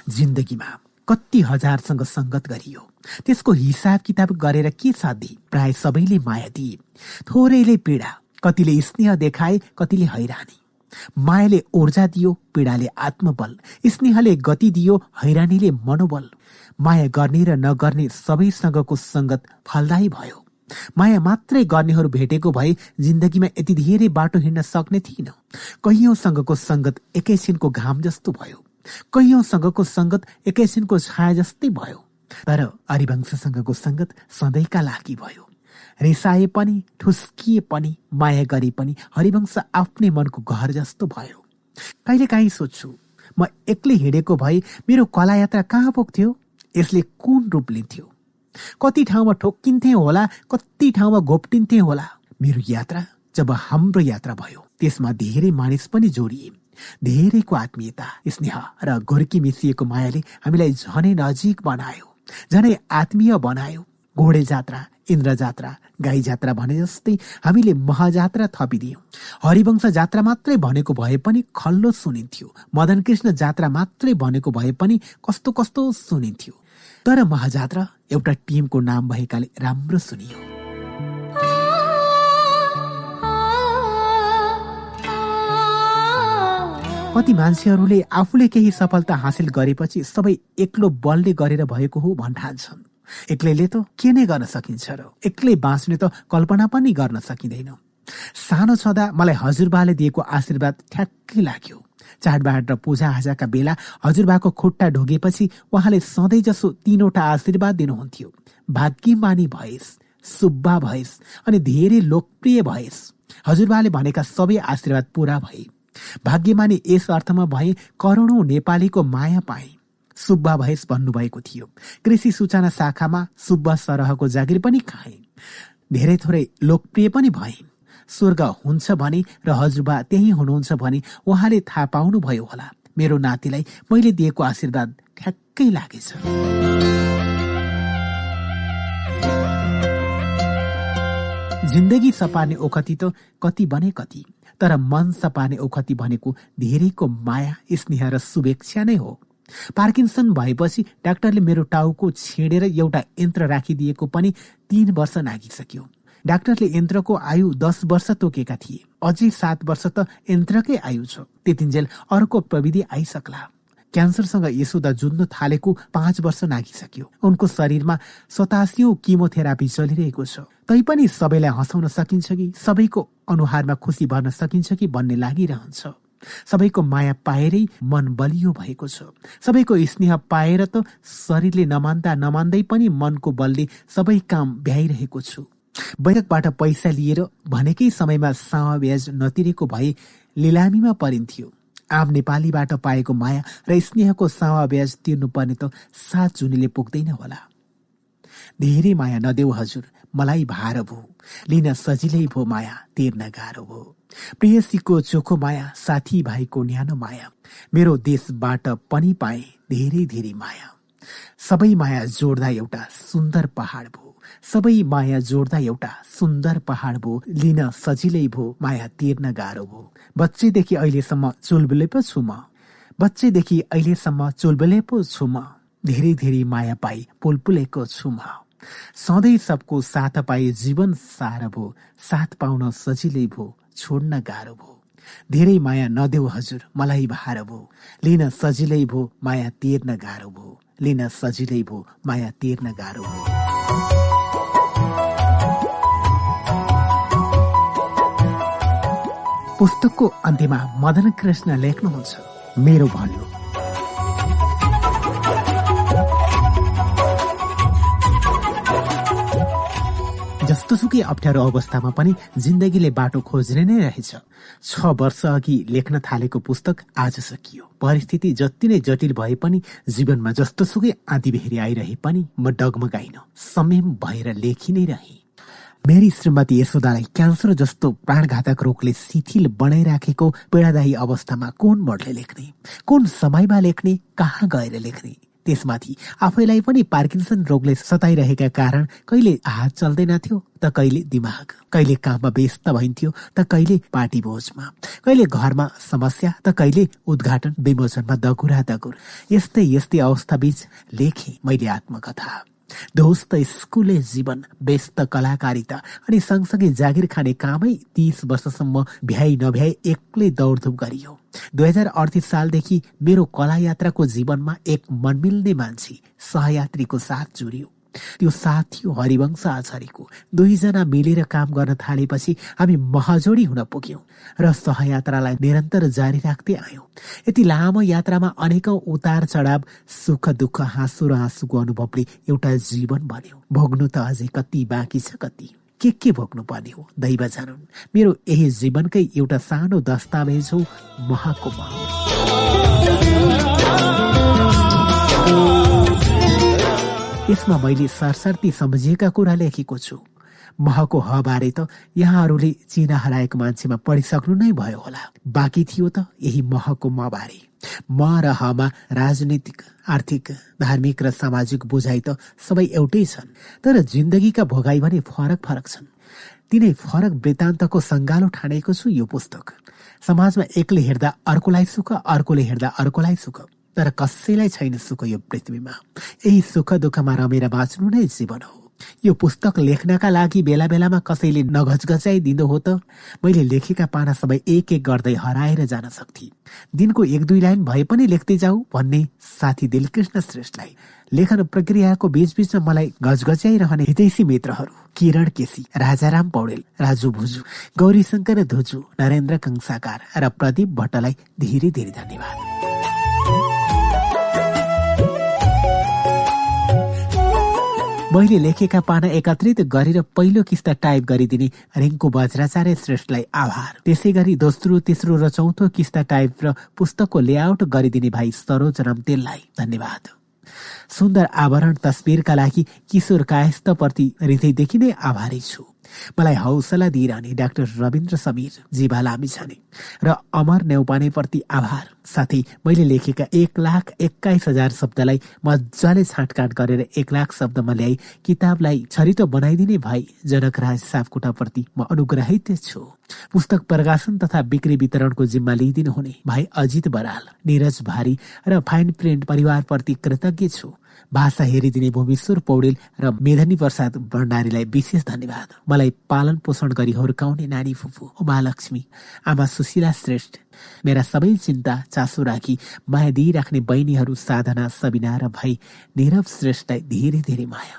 जिन्दगीमा कति हजारसँग सङ्गत गरियो। त्यसको हिसाब किताब गरेर के साधी प्राय सबैले माया दिए। थोरैले पीडा कतिले स्नेह देखाए कतिले हैरानी। मायाले ऊर्जा दियो पीडाले आत्मबल स्नेहले गति दियो हैरानीले मनोबल। माया गर्ने र नगर्ने सबैसँगको सङ्गत फलदायी भयो। माया मात्रै गर्नेहरू भेटेको भए जिन्दगीमा यति धेरै बाटो हिँड्न सक्ने थिइन कैयौँसँगको सङ्गत एकैछिनको घाम जस्तो भयो। कैयौँसँगको सङ्गत एकैछिनको छाया जस्तै भयो। तर हरिवंशसँगको सङ्गत सधैँका लागि भयो। रिसाए पनि ठुस्किए पनि माया गरे पनि हरिवंश आफ्नै मनको घर जस्तो भयो। कहिले काहीँ सोध्छु म एक्लै हिँडेको भए मेरो कला यात्रा कहाँ पुग्थ्यो? यसले कुन रूप लिन्थ्यो? कति ठाउँमा ठोक्किन्थे होला कति ठाउँमा घोप्टिन्थे होला? मेरो यात्रा जब हाम्रो यात्रा भयो त्यसमा धेरै मानिस पनि जोडिए। धेरैको आत्मीयता स्नेह र घोर्की मिसिएको मायाले हामीलाई झनै नजिक बनायो झनै आत्मीय बनायो। घोडे जात्रा इन्द्र जात्रा गाई जात्रा भने जस्तै हामीले महाजात्रा थपिदियौँ। हरिवंश जात्रा मात्रै भनेको भए पनि खल्लो सुनिन्थ्यो। मदन कृष्ण जात्रा मात्रै भनेको भए पनि कस्तो कस्तो सुनिन्थ्यो। तर महाजात्रा एउटा टिमको नाम भएकाले राम्रो सुनियो। कति मान्छेहरूले आफूले केही सफलता हासिल गरेपछि सबै एक्लो बलले गरेर भएको हो भन्ठान्छन् एक्लैले त के नै गर्न सकिन्छ र एक्लै बाँच्ने त कल्पना पनि गर्न सकिँदैन। सानो छँदा मलाई हजुरबाले दिएको आशीर्वाद ठ्याक्कै लाग्यो। चाडबाड र पूजाआजाका बेला हजुरबाको खुट्टा ढोगेपछि उहाँले सधैँ जसो तीनवटा आशीर्वाद दिनुहुन्थ्यो। भाग्यमानी भएस सुब्बा भएस अनि धेरै लोकप्रिय भएस। हजुरबाले भनेका सबै आशीर्वाद पूरा भए। भाग्यमानी यस अर्थमा भए करोडौँ नेपालीको माया पाए। सुब्बा भएस भन्नुभएको थियो। कृषि सूचना शाखामा सुब्बा सरहको जागिर पनि खाए धेरै थोरै लोकप्रिय पनि भए स्वर्ग हुन्छ भने र हजुरबा त्यही हुनुहुन्छ भने उहाँले थाहा पाउनुभयो होला। मेरो नातिलाई मैले दिएको आशीर्वाद ठ्याक्कै लागेछ। जिन्दगी सपार्ने ओखती त कति बने कति तर मन सपार्ने ओखती भनेको धेरैको माया स्नेह र शुभेच्छा नै हो। पार्किन्सन भएपछि डाक्टरले मेरो टाउको छेडेर एउटा यन्त्र राखिदिएको पनि तीन वर्ष नागिसक्यो डाक्टरले यन्त्रको आयु दस वर्ष तोकेका थिए। अझै सात वर्ष त यन्त्रकै आयु छ। त्यतिन्जेल अर्को प्रविधि आइसक्ला। क्यान्सरसँग यसोदा जुझ्न थालेको पाँच वर्ष नागिसक्यो उनको शरीरमा सतासियौं किमोथेरापी चलिरहेको छ। तैपनि सबैलाई हँसाउन सकिन्छ कि? सबैको अनुहारमा खुसी भर्न सकिन्छ कि भन्ने लागिरहन्छ। सबैको माया पाएरै मन बलियो भएको छ। सबैको स्नेह पाएर त शरीरले नमान्दा नमान्दै पनि मनको बलले सबै काम भ्याइरहेको छु। बैठकबाट पैसा लिएर भनेकै समयमा सावा ब्याज नतिरेको भए लिलामीमा परिन्थ्यो। आम नेपालीबाट पाएको माया र स्नेहको सावा ब्याज तिर्नुपर्ने त सात जुनीले पुग्दैन होला। धेरै माया नदेऊ हजुर मलाई भार भो। लिन सजिलै भो माया तिर्न गाह्रो भो। प्रेयसीको चोखो माया साथी भाइको न्यानो माया मेरो देशबाट पनि पाए धेरै धेरै माया। सबै माया जोड्दा एउटा सुन्दर पहाड भो। सबै माया जोड्दा एउटा सुन्दर पहाड भो। लिन सजिलै भो माया तिर्न गाह्रो भो। बच्चैदेखि अहिलेसम्म चुलबुले पो छु म। बच्चैदेखि अहिलेसम्म चुलबुले पो छु म। धेरै धेरै माया पाई पुलपुलेको छु म। सधैँ सबको साथ पाए जीवन सार भो। साथ पाउन सजिलै भो। छोड्न गाह्रो भो। धेरै माया नदेऊ हजुर मलाई भार भो। लिन सजिलै भो माया तिर्न गाह्रो भो। लिन सजिलै भो माया तिर्न गाह्रो भो। पुस्तकको अन्त्यमा मदन कृष्ण लेख्नुहुन्छ मेरो भन्नु जस्तोसुकै अप्ठ्यारो अवस्थामा पनि जिन्दगीले बाटो खोज्ने नै रहेछ। छ वर्ष अघि लेख्न थालेको पुस्तक आज सकियो। परिस्थिति जति नै जटिल भए पनि जीवनमा जस्तोसुकै आँधी बेहेरी आइरहे पनि म डगमगाइन। संयम भएर लेखि नै रहे। मेरी श्रीमती यशोदालाई क्यान्सर जस्तो प्राणघातक रोगले शिथिल बनाइराखेको पीडादायी अवस्थामा कुन मोडले लेख्ने? कुन समयमा लेख्ने? कहाँ गएर लेख्ने? त्यसमाथि आफैलाई पनि पार्किन्सन रोगले सताइरहेका कारण कहिले हात चल्दैनथ्यो त कहिले दिमाग। कहिले काममा व्यस्त भइन्थ्यो त कहिले पार्टी भोजमा कहिले घरमा समस्या त कहिले उद्घाटन विमोचनमा दगुरा दगुर यस्तै यस्तै अवस्था बीच लेखे मैले आत्मकथा। ध्वस्त स्कुले जीवन व्यस्त कलाकारिता अनि सँगसँगै जागिर खाने कामै तीस वर्षसम्म भ्याइ नभ्याइ एक्लै दौडधुप गरियो। दुई हजार अडतिस सालदेखि मेरो कला यात्राको जीवनमा एक मनमिल्ने मान्छे सहयात्रीको साथ जोडियो। त्यो साथ हरिवंश आचार्यको दुईजना मिलेर काम गर्न थालेपछि हामी महजोडी हुन पुग्यौं र सहयात्रालाई निरन्तर जारी राख्दै आयौं। यति लामो यात्रामा अनेकौं उतार चढाव सुख दुःख हाँसो र आँसुको अनुभवले एउटा जीवन बन्यो। भोग्नु त अझै कति बाँकी छ कति? के के भोग्नु पर्ने हो दैव जानुन्। मेरो यही जीवनकै एउटा सानो दस्तावेज हो महको यसमा मैले सरसर्ती सम्झिएका कुरा लेखेको छु। महको हबारे त यहाँहरूले चिना हराएको मान्छेमा पढिसक्नु नै भयो होला। बाँकी थियो त यही महको मबारे। म र हमा राजनीतिक आर्थिक धार्मिक र सामाजिक बुझाइ त सबै एउटै छन्। तर जिन्दगीका भोगाई भने फरक फरक छन्। तिनै फरक वृत्तान्तको सङ्गालो ठानेको छु यो पुस्तक। समाजमा एकले हेर्दा अर्कोलाई सुख अर्कोले हेर्दा अर्कोलाई सुख। तर कसैलाई छैन सुख यो पृथ्वीमा। यही सुख दुःखमा रमेर बाँच्नु नै जीवन हो। यो पुस्तक लेख्नका लागि बेला बेलामा कसैले नघचघचाइदिँदो हो त? मैले लेखेका पाना सबै एक एक गर्दै हराएर जान सक्थे। दिनको एक दुई लाइन भए पनि लेख्दै जाऊ भन्ने साथी दिलकृष्ण श्रेष्ठलाई। लेखन प्रक्रियाको बीचबीचमा मलाई घचघच्याइरहने हितैसी मित्रहरू किरण केसी राजाराम पौडेल राजु भुजु गौरी शङ्कर धुजु नरेन्द्र कंसाकार र प्रदीप भट्टलाई धेरै धेरै धन्यवाद। मैले लेखेका पाना एकत्रित गरेर पहिलो किस्ता टाइप गरिदिने रिङ्कु बज्राचार्य श्रेष्ठलाई आभार। त्यसै गरी दोस्रो तेस्रो र चौथो किस्ता टाइप र पुस्तकको लेआउट गरिदिने भाइ सरोज रम्तेललाई धन्यवाद। सुन्दर आवरण तस्बिरका लागि किशोर कायस्थप्रति हृदयदेखि नै आभारी छु। मलाई हौसला दिइरहने डाक्टर रविन्द्र समीर जीवा लामी छाने र अमर नेउपानेप्रति आभार। साथै मैले लेखेका एक लाख एक्काइस हजार शब्दलाई मजाले छाँटकाट गरेर एक लाख शब्दमा ल्याई किताबलाई छरितो बनाइदिने भाइ जनकराज सापकोटाप्रति म अनुग्रहित छु। पुस्तक प्रकाशन तथा बिक्री वितरणको जिम्मा लिइदिनु हुने भाइ अजित बराल। निरज भारी र फाइन प्रिन्ट परिवारप्रति कृतज्ञ छु। भाषा हेरिदिने भूमेश्वर पौडेल र मेधनी प्रसाद भण्डारीलाई विशेष धन्यवाद। मलाई पालन पोषण गरी हुर्काउने नानी फुपू उमालक्ष्मी आमा सुशीला श्रेष्ठ मेरा सबै चिन्ता चासो राखी माया दिइराख्ने बहिनीहरू साधना सबिना र भाइ निरव श्रेष्ठलाई धेरै धेरै माया।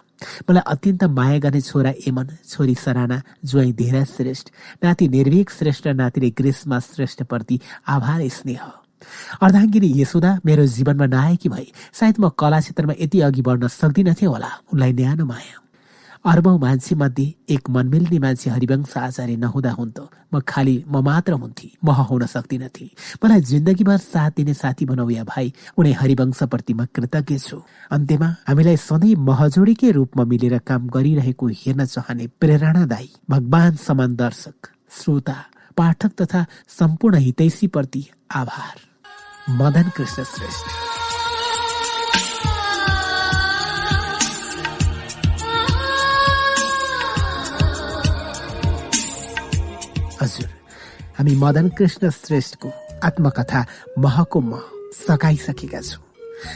मलाई अत्यन्त माया गर्ने छोरा एमन छोरी सराना ज्वाई धेरा श्रेष्ठ नाति निर्भीक श्रेष्ठ नातिले ग्रीष्मा श्रेष्ठप्रति आभार स्नेह। अर्धाङ्गिनी यशोदा मेरो जीवनमा नआएकी भए सायद म कला क्षेत्रमा यति अघि बढ्न सक्दिनथे होला उनलाई न्यानो माया। अर्बौं मान्छे मध्ये एक मनमिल्ने मान्छे हरिवंश आचार्य नहुँदा हुन्थ्यो। म खालि म मात्र हुन्थे म हुन सक्दिनथे। मलाई जिन्दगीभर साथ दिने साथी बनाऊ या भाइ उनी हरिवंशप्रति म कृतज्ञ छु। अन्त्यमा हामीलाई सधैँ महजोडीकै रूपमा मिलेर काम गरिरहेको हेर्न चाहने प्रेरणादायी भगवान समान दर्शक श्रोता पाठक तथा सम्पूर्ण हितैषीप्रति आभार। मदन कृष्ण श्रेष्ठ। हजुर हामी मदन कृष्ण श्रेष्ठको आत्मकथा महको मह सकाइसकेका छौँ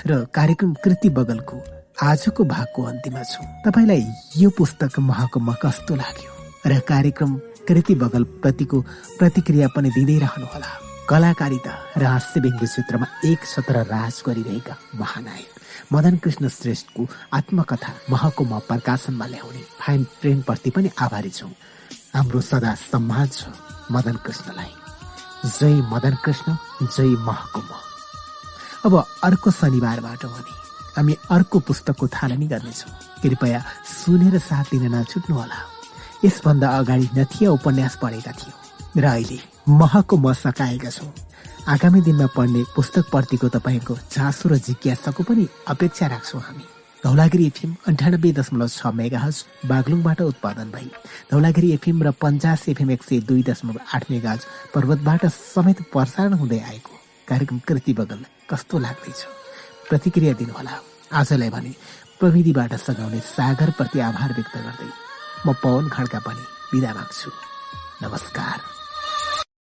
र कार्यक्रम कृति बगलको आजको भागको अन्त्यमा छौँ। तपाईँलाई यो पुस्तक महको मह कस्तो लाग्यो? र कार्यक्रम कृति बगल प्रतिको प्रतिक्रिया पनि दिँदै रहनुहोला। कलाकारिता र हास्य व्यङ्ग्य क्षेत्रमा एक छत्र राज गरिरहेका महानायक मदन कृष्ण श्रेष्ठको आत्मकथा महको म प्रकाशनमा ल्याउने फाइन प्रेमप्रति पनि आभारी छौँ। हाम्रो सदा सम्मान छ मदन कृष्णलाई। जय मदन कृष्ण जय महकुम। अब अर्को शनिबारबाट भने हामी अर्को पुस्तकको थालनी गर्नेछौँ। कृपया सुनेर साथ दिन नछुट्नुहोला यसभन्दा अगाडि नथिया उपन्यास पढेका थियौँ। र अहिले महको म सकाएका छौँ। आगामी दिनमा पढ्ने पुस्तकप्रतिको तपाईँको चासो र जिज्ञासाको पनि अपेक्षा राख्छौँ हामी। धौलागिरी एफएम अन्ठानब्बे दशमलव छ मेगा हज बागलुङबाट उत्पादन भई। धौलागिरी एफएम र पञ्चास एफएम एक सय दुई दशमलव आठ मेगा हज पर्वतबाट समेत प्रसारण हुँदै आएको कार्यक्रम कृति बगल कस्तो लाग्दैछ? प्रतिक्रिया दिनुहोला। आजलाई भने प्रविधिबाट सघाउने सागरप्रति आभार व्यक्त गर्दै म पवन खड्का पनि विदा माग्छु। नमस्कार।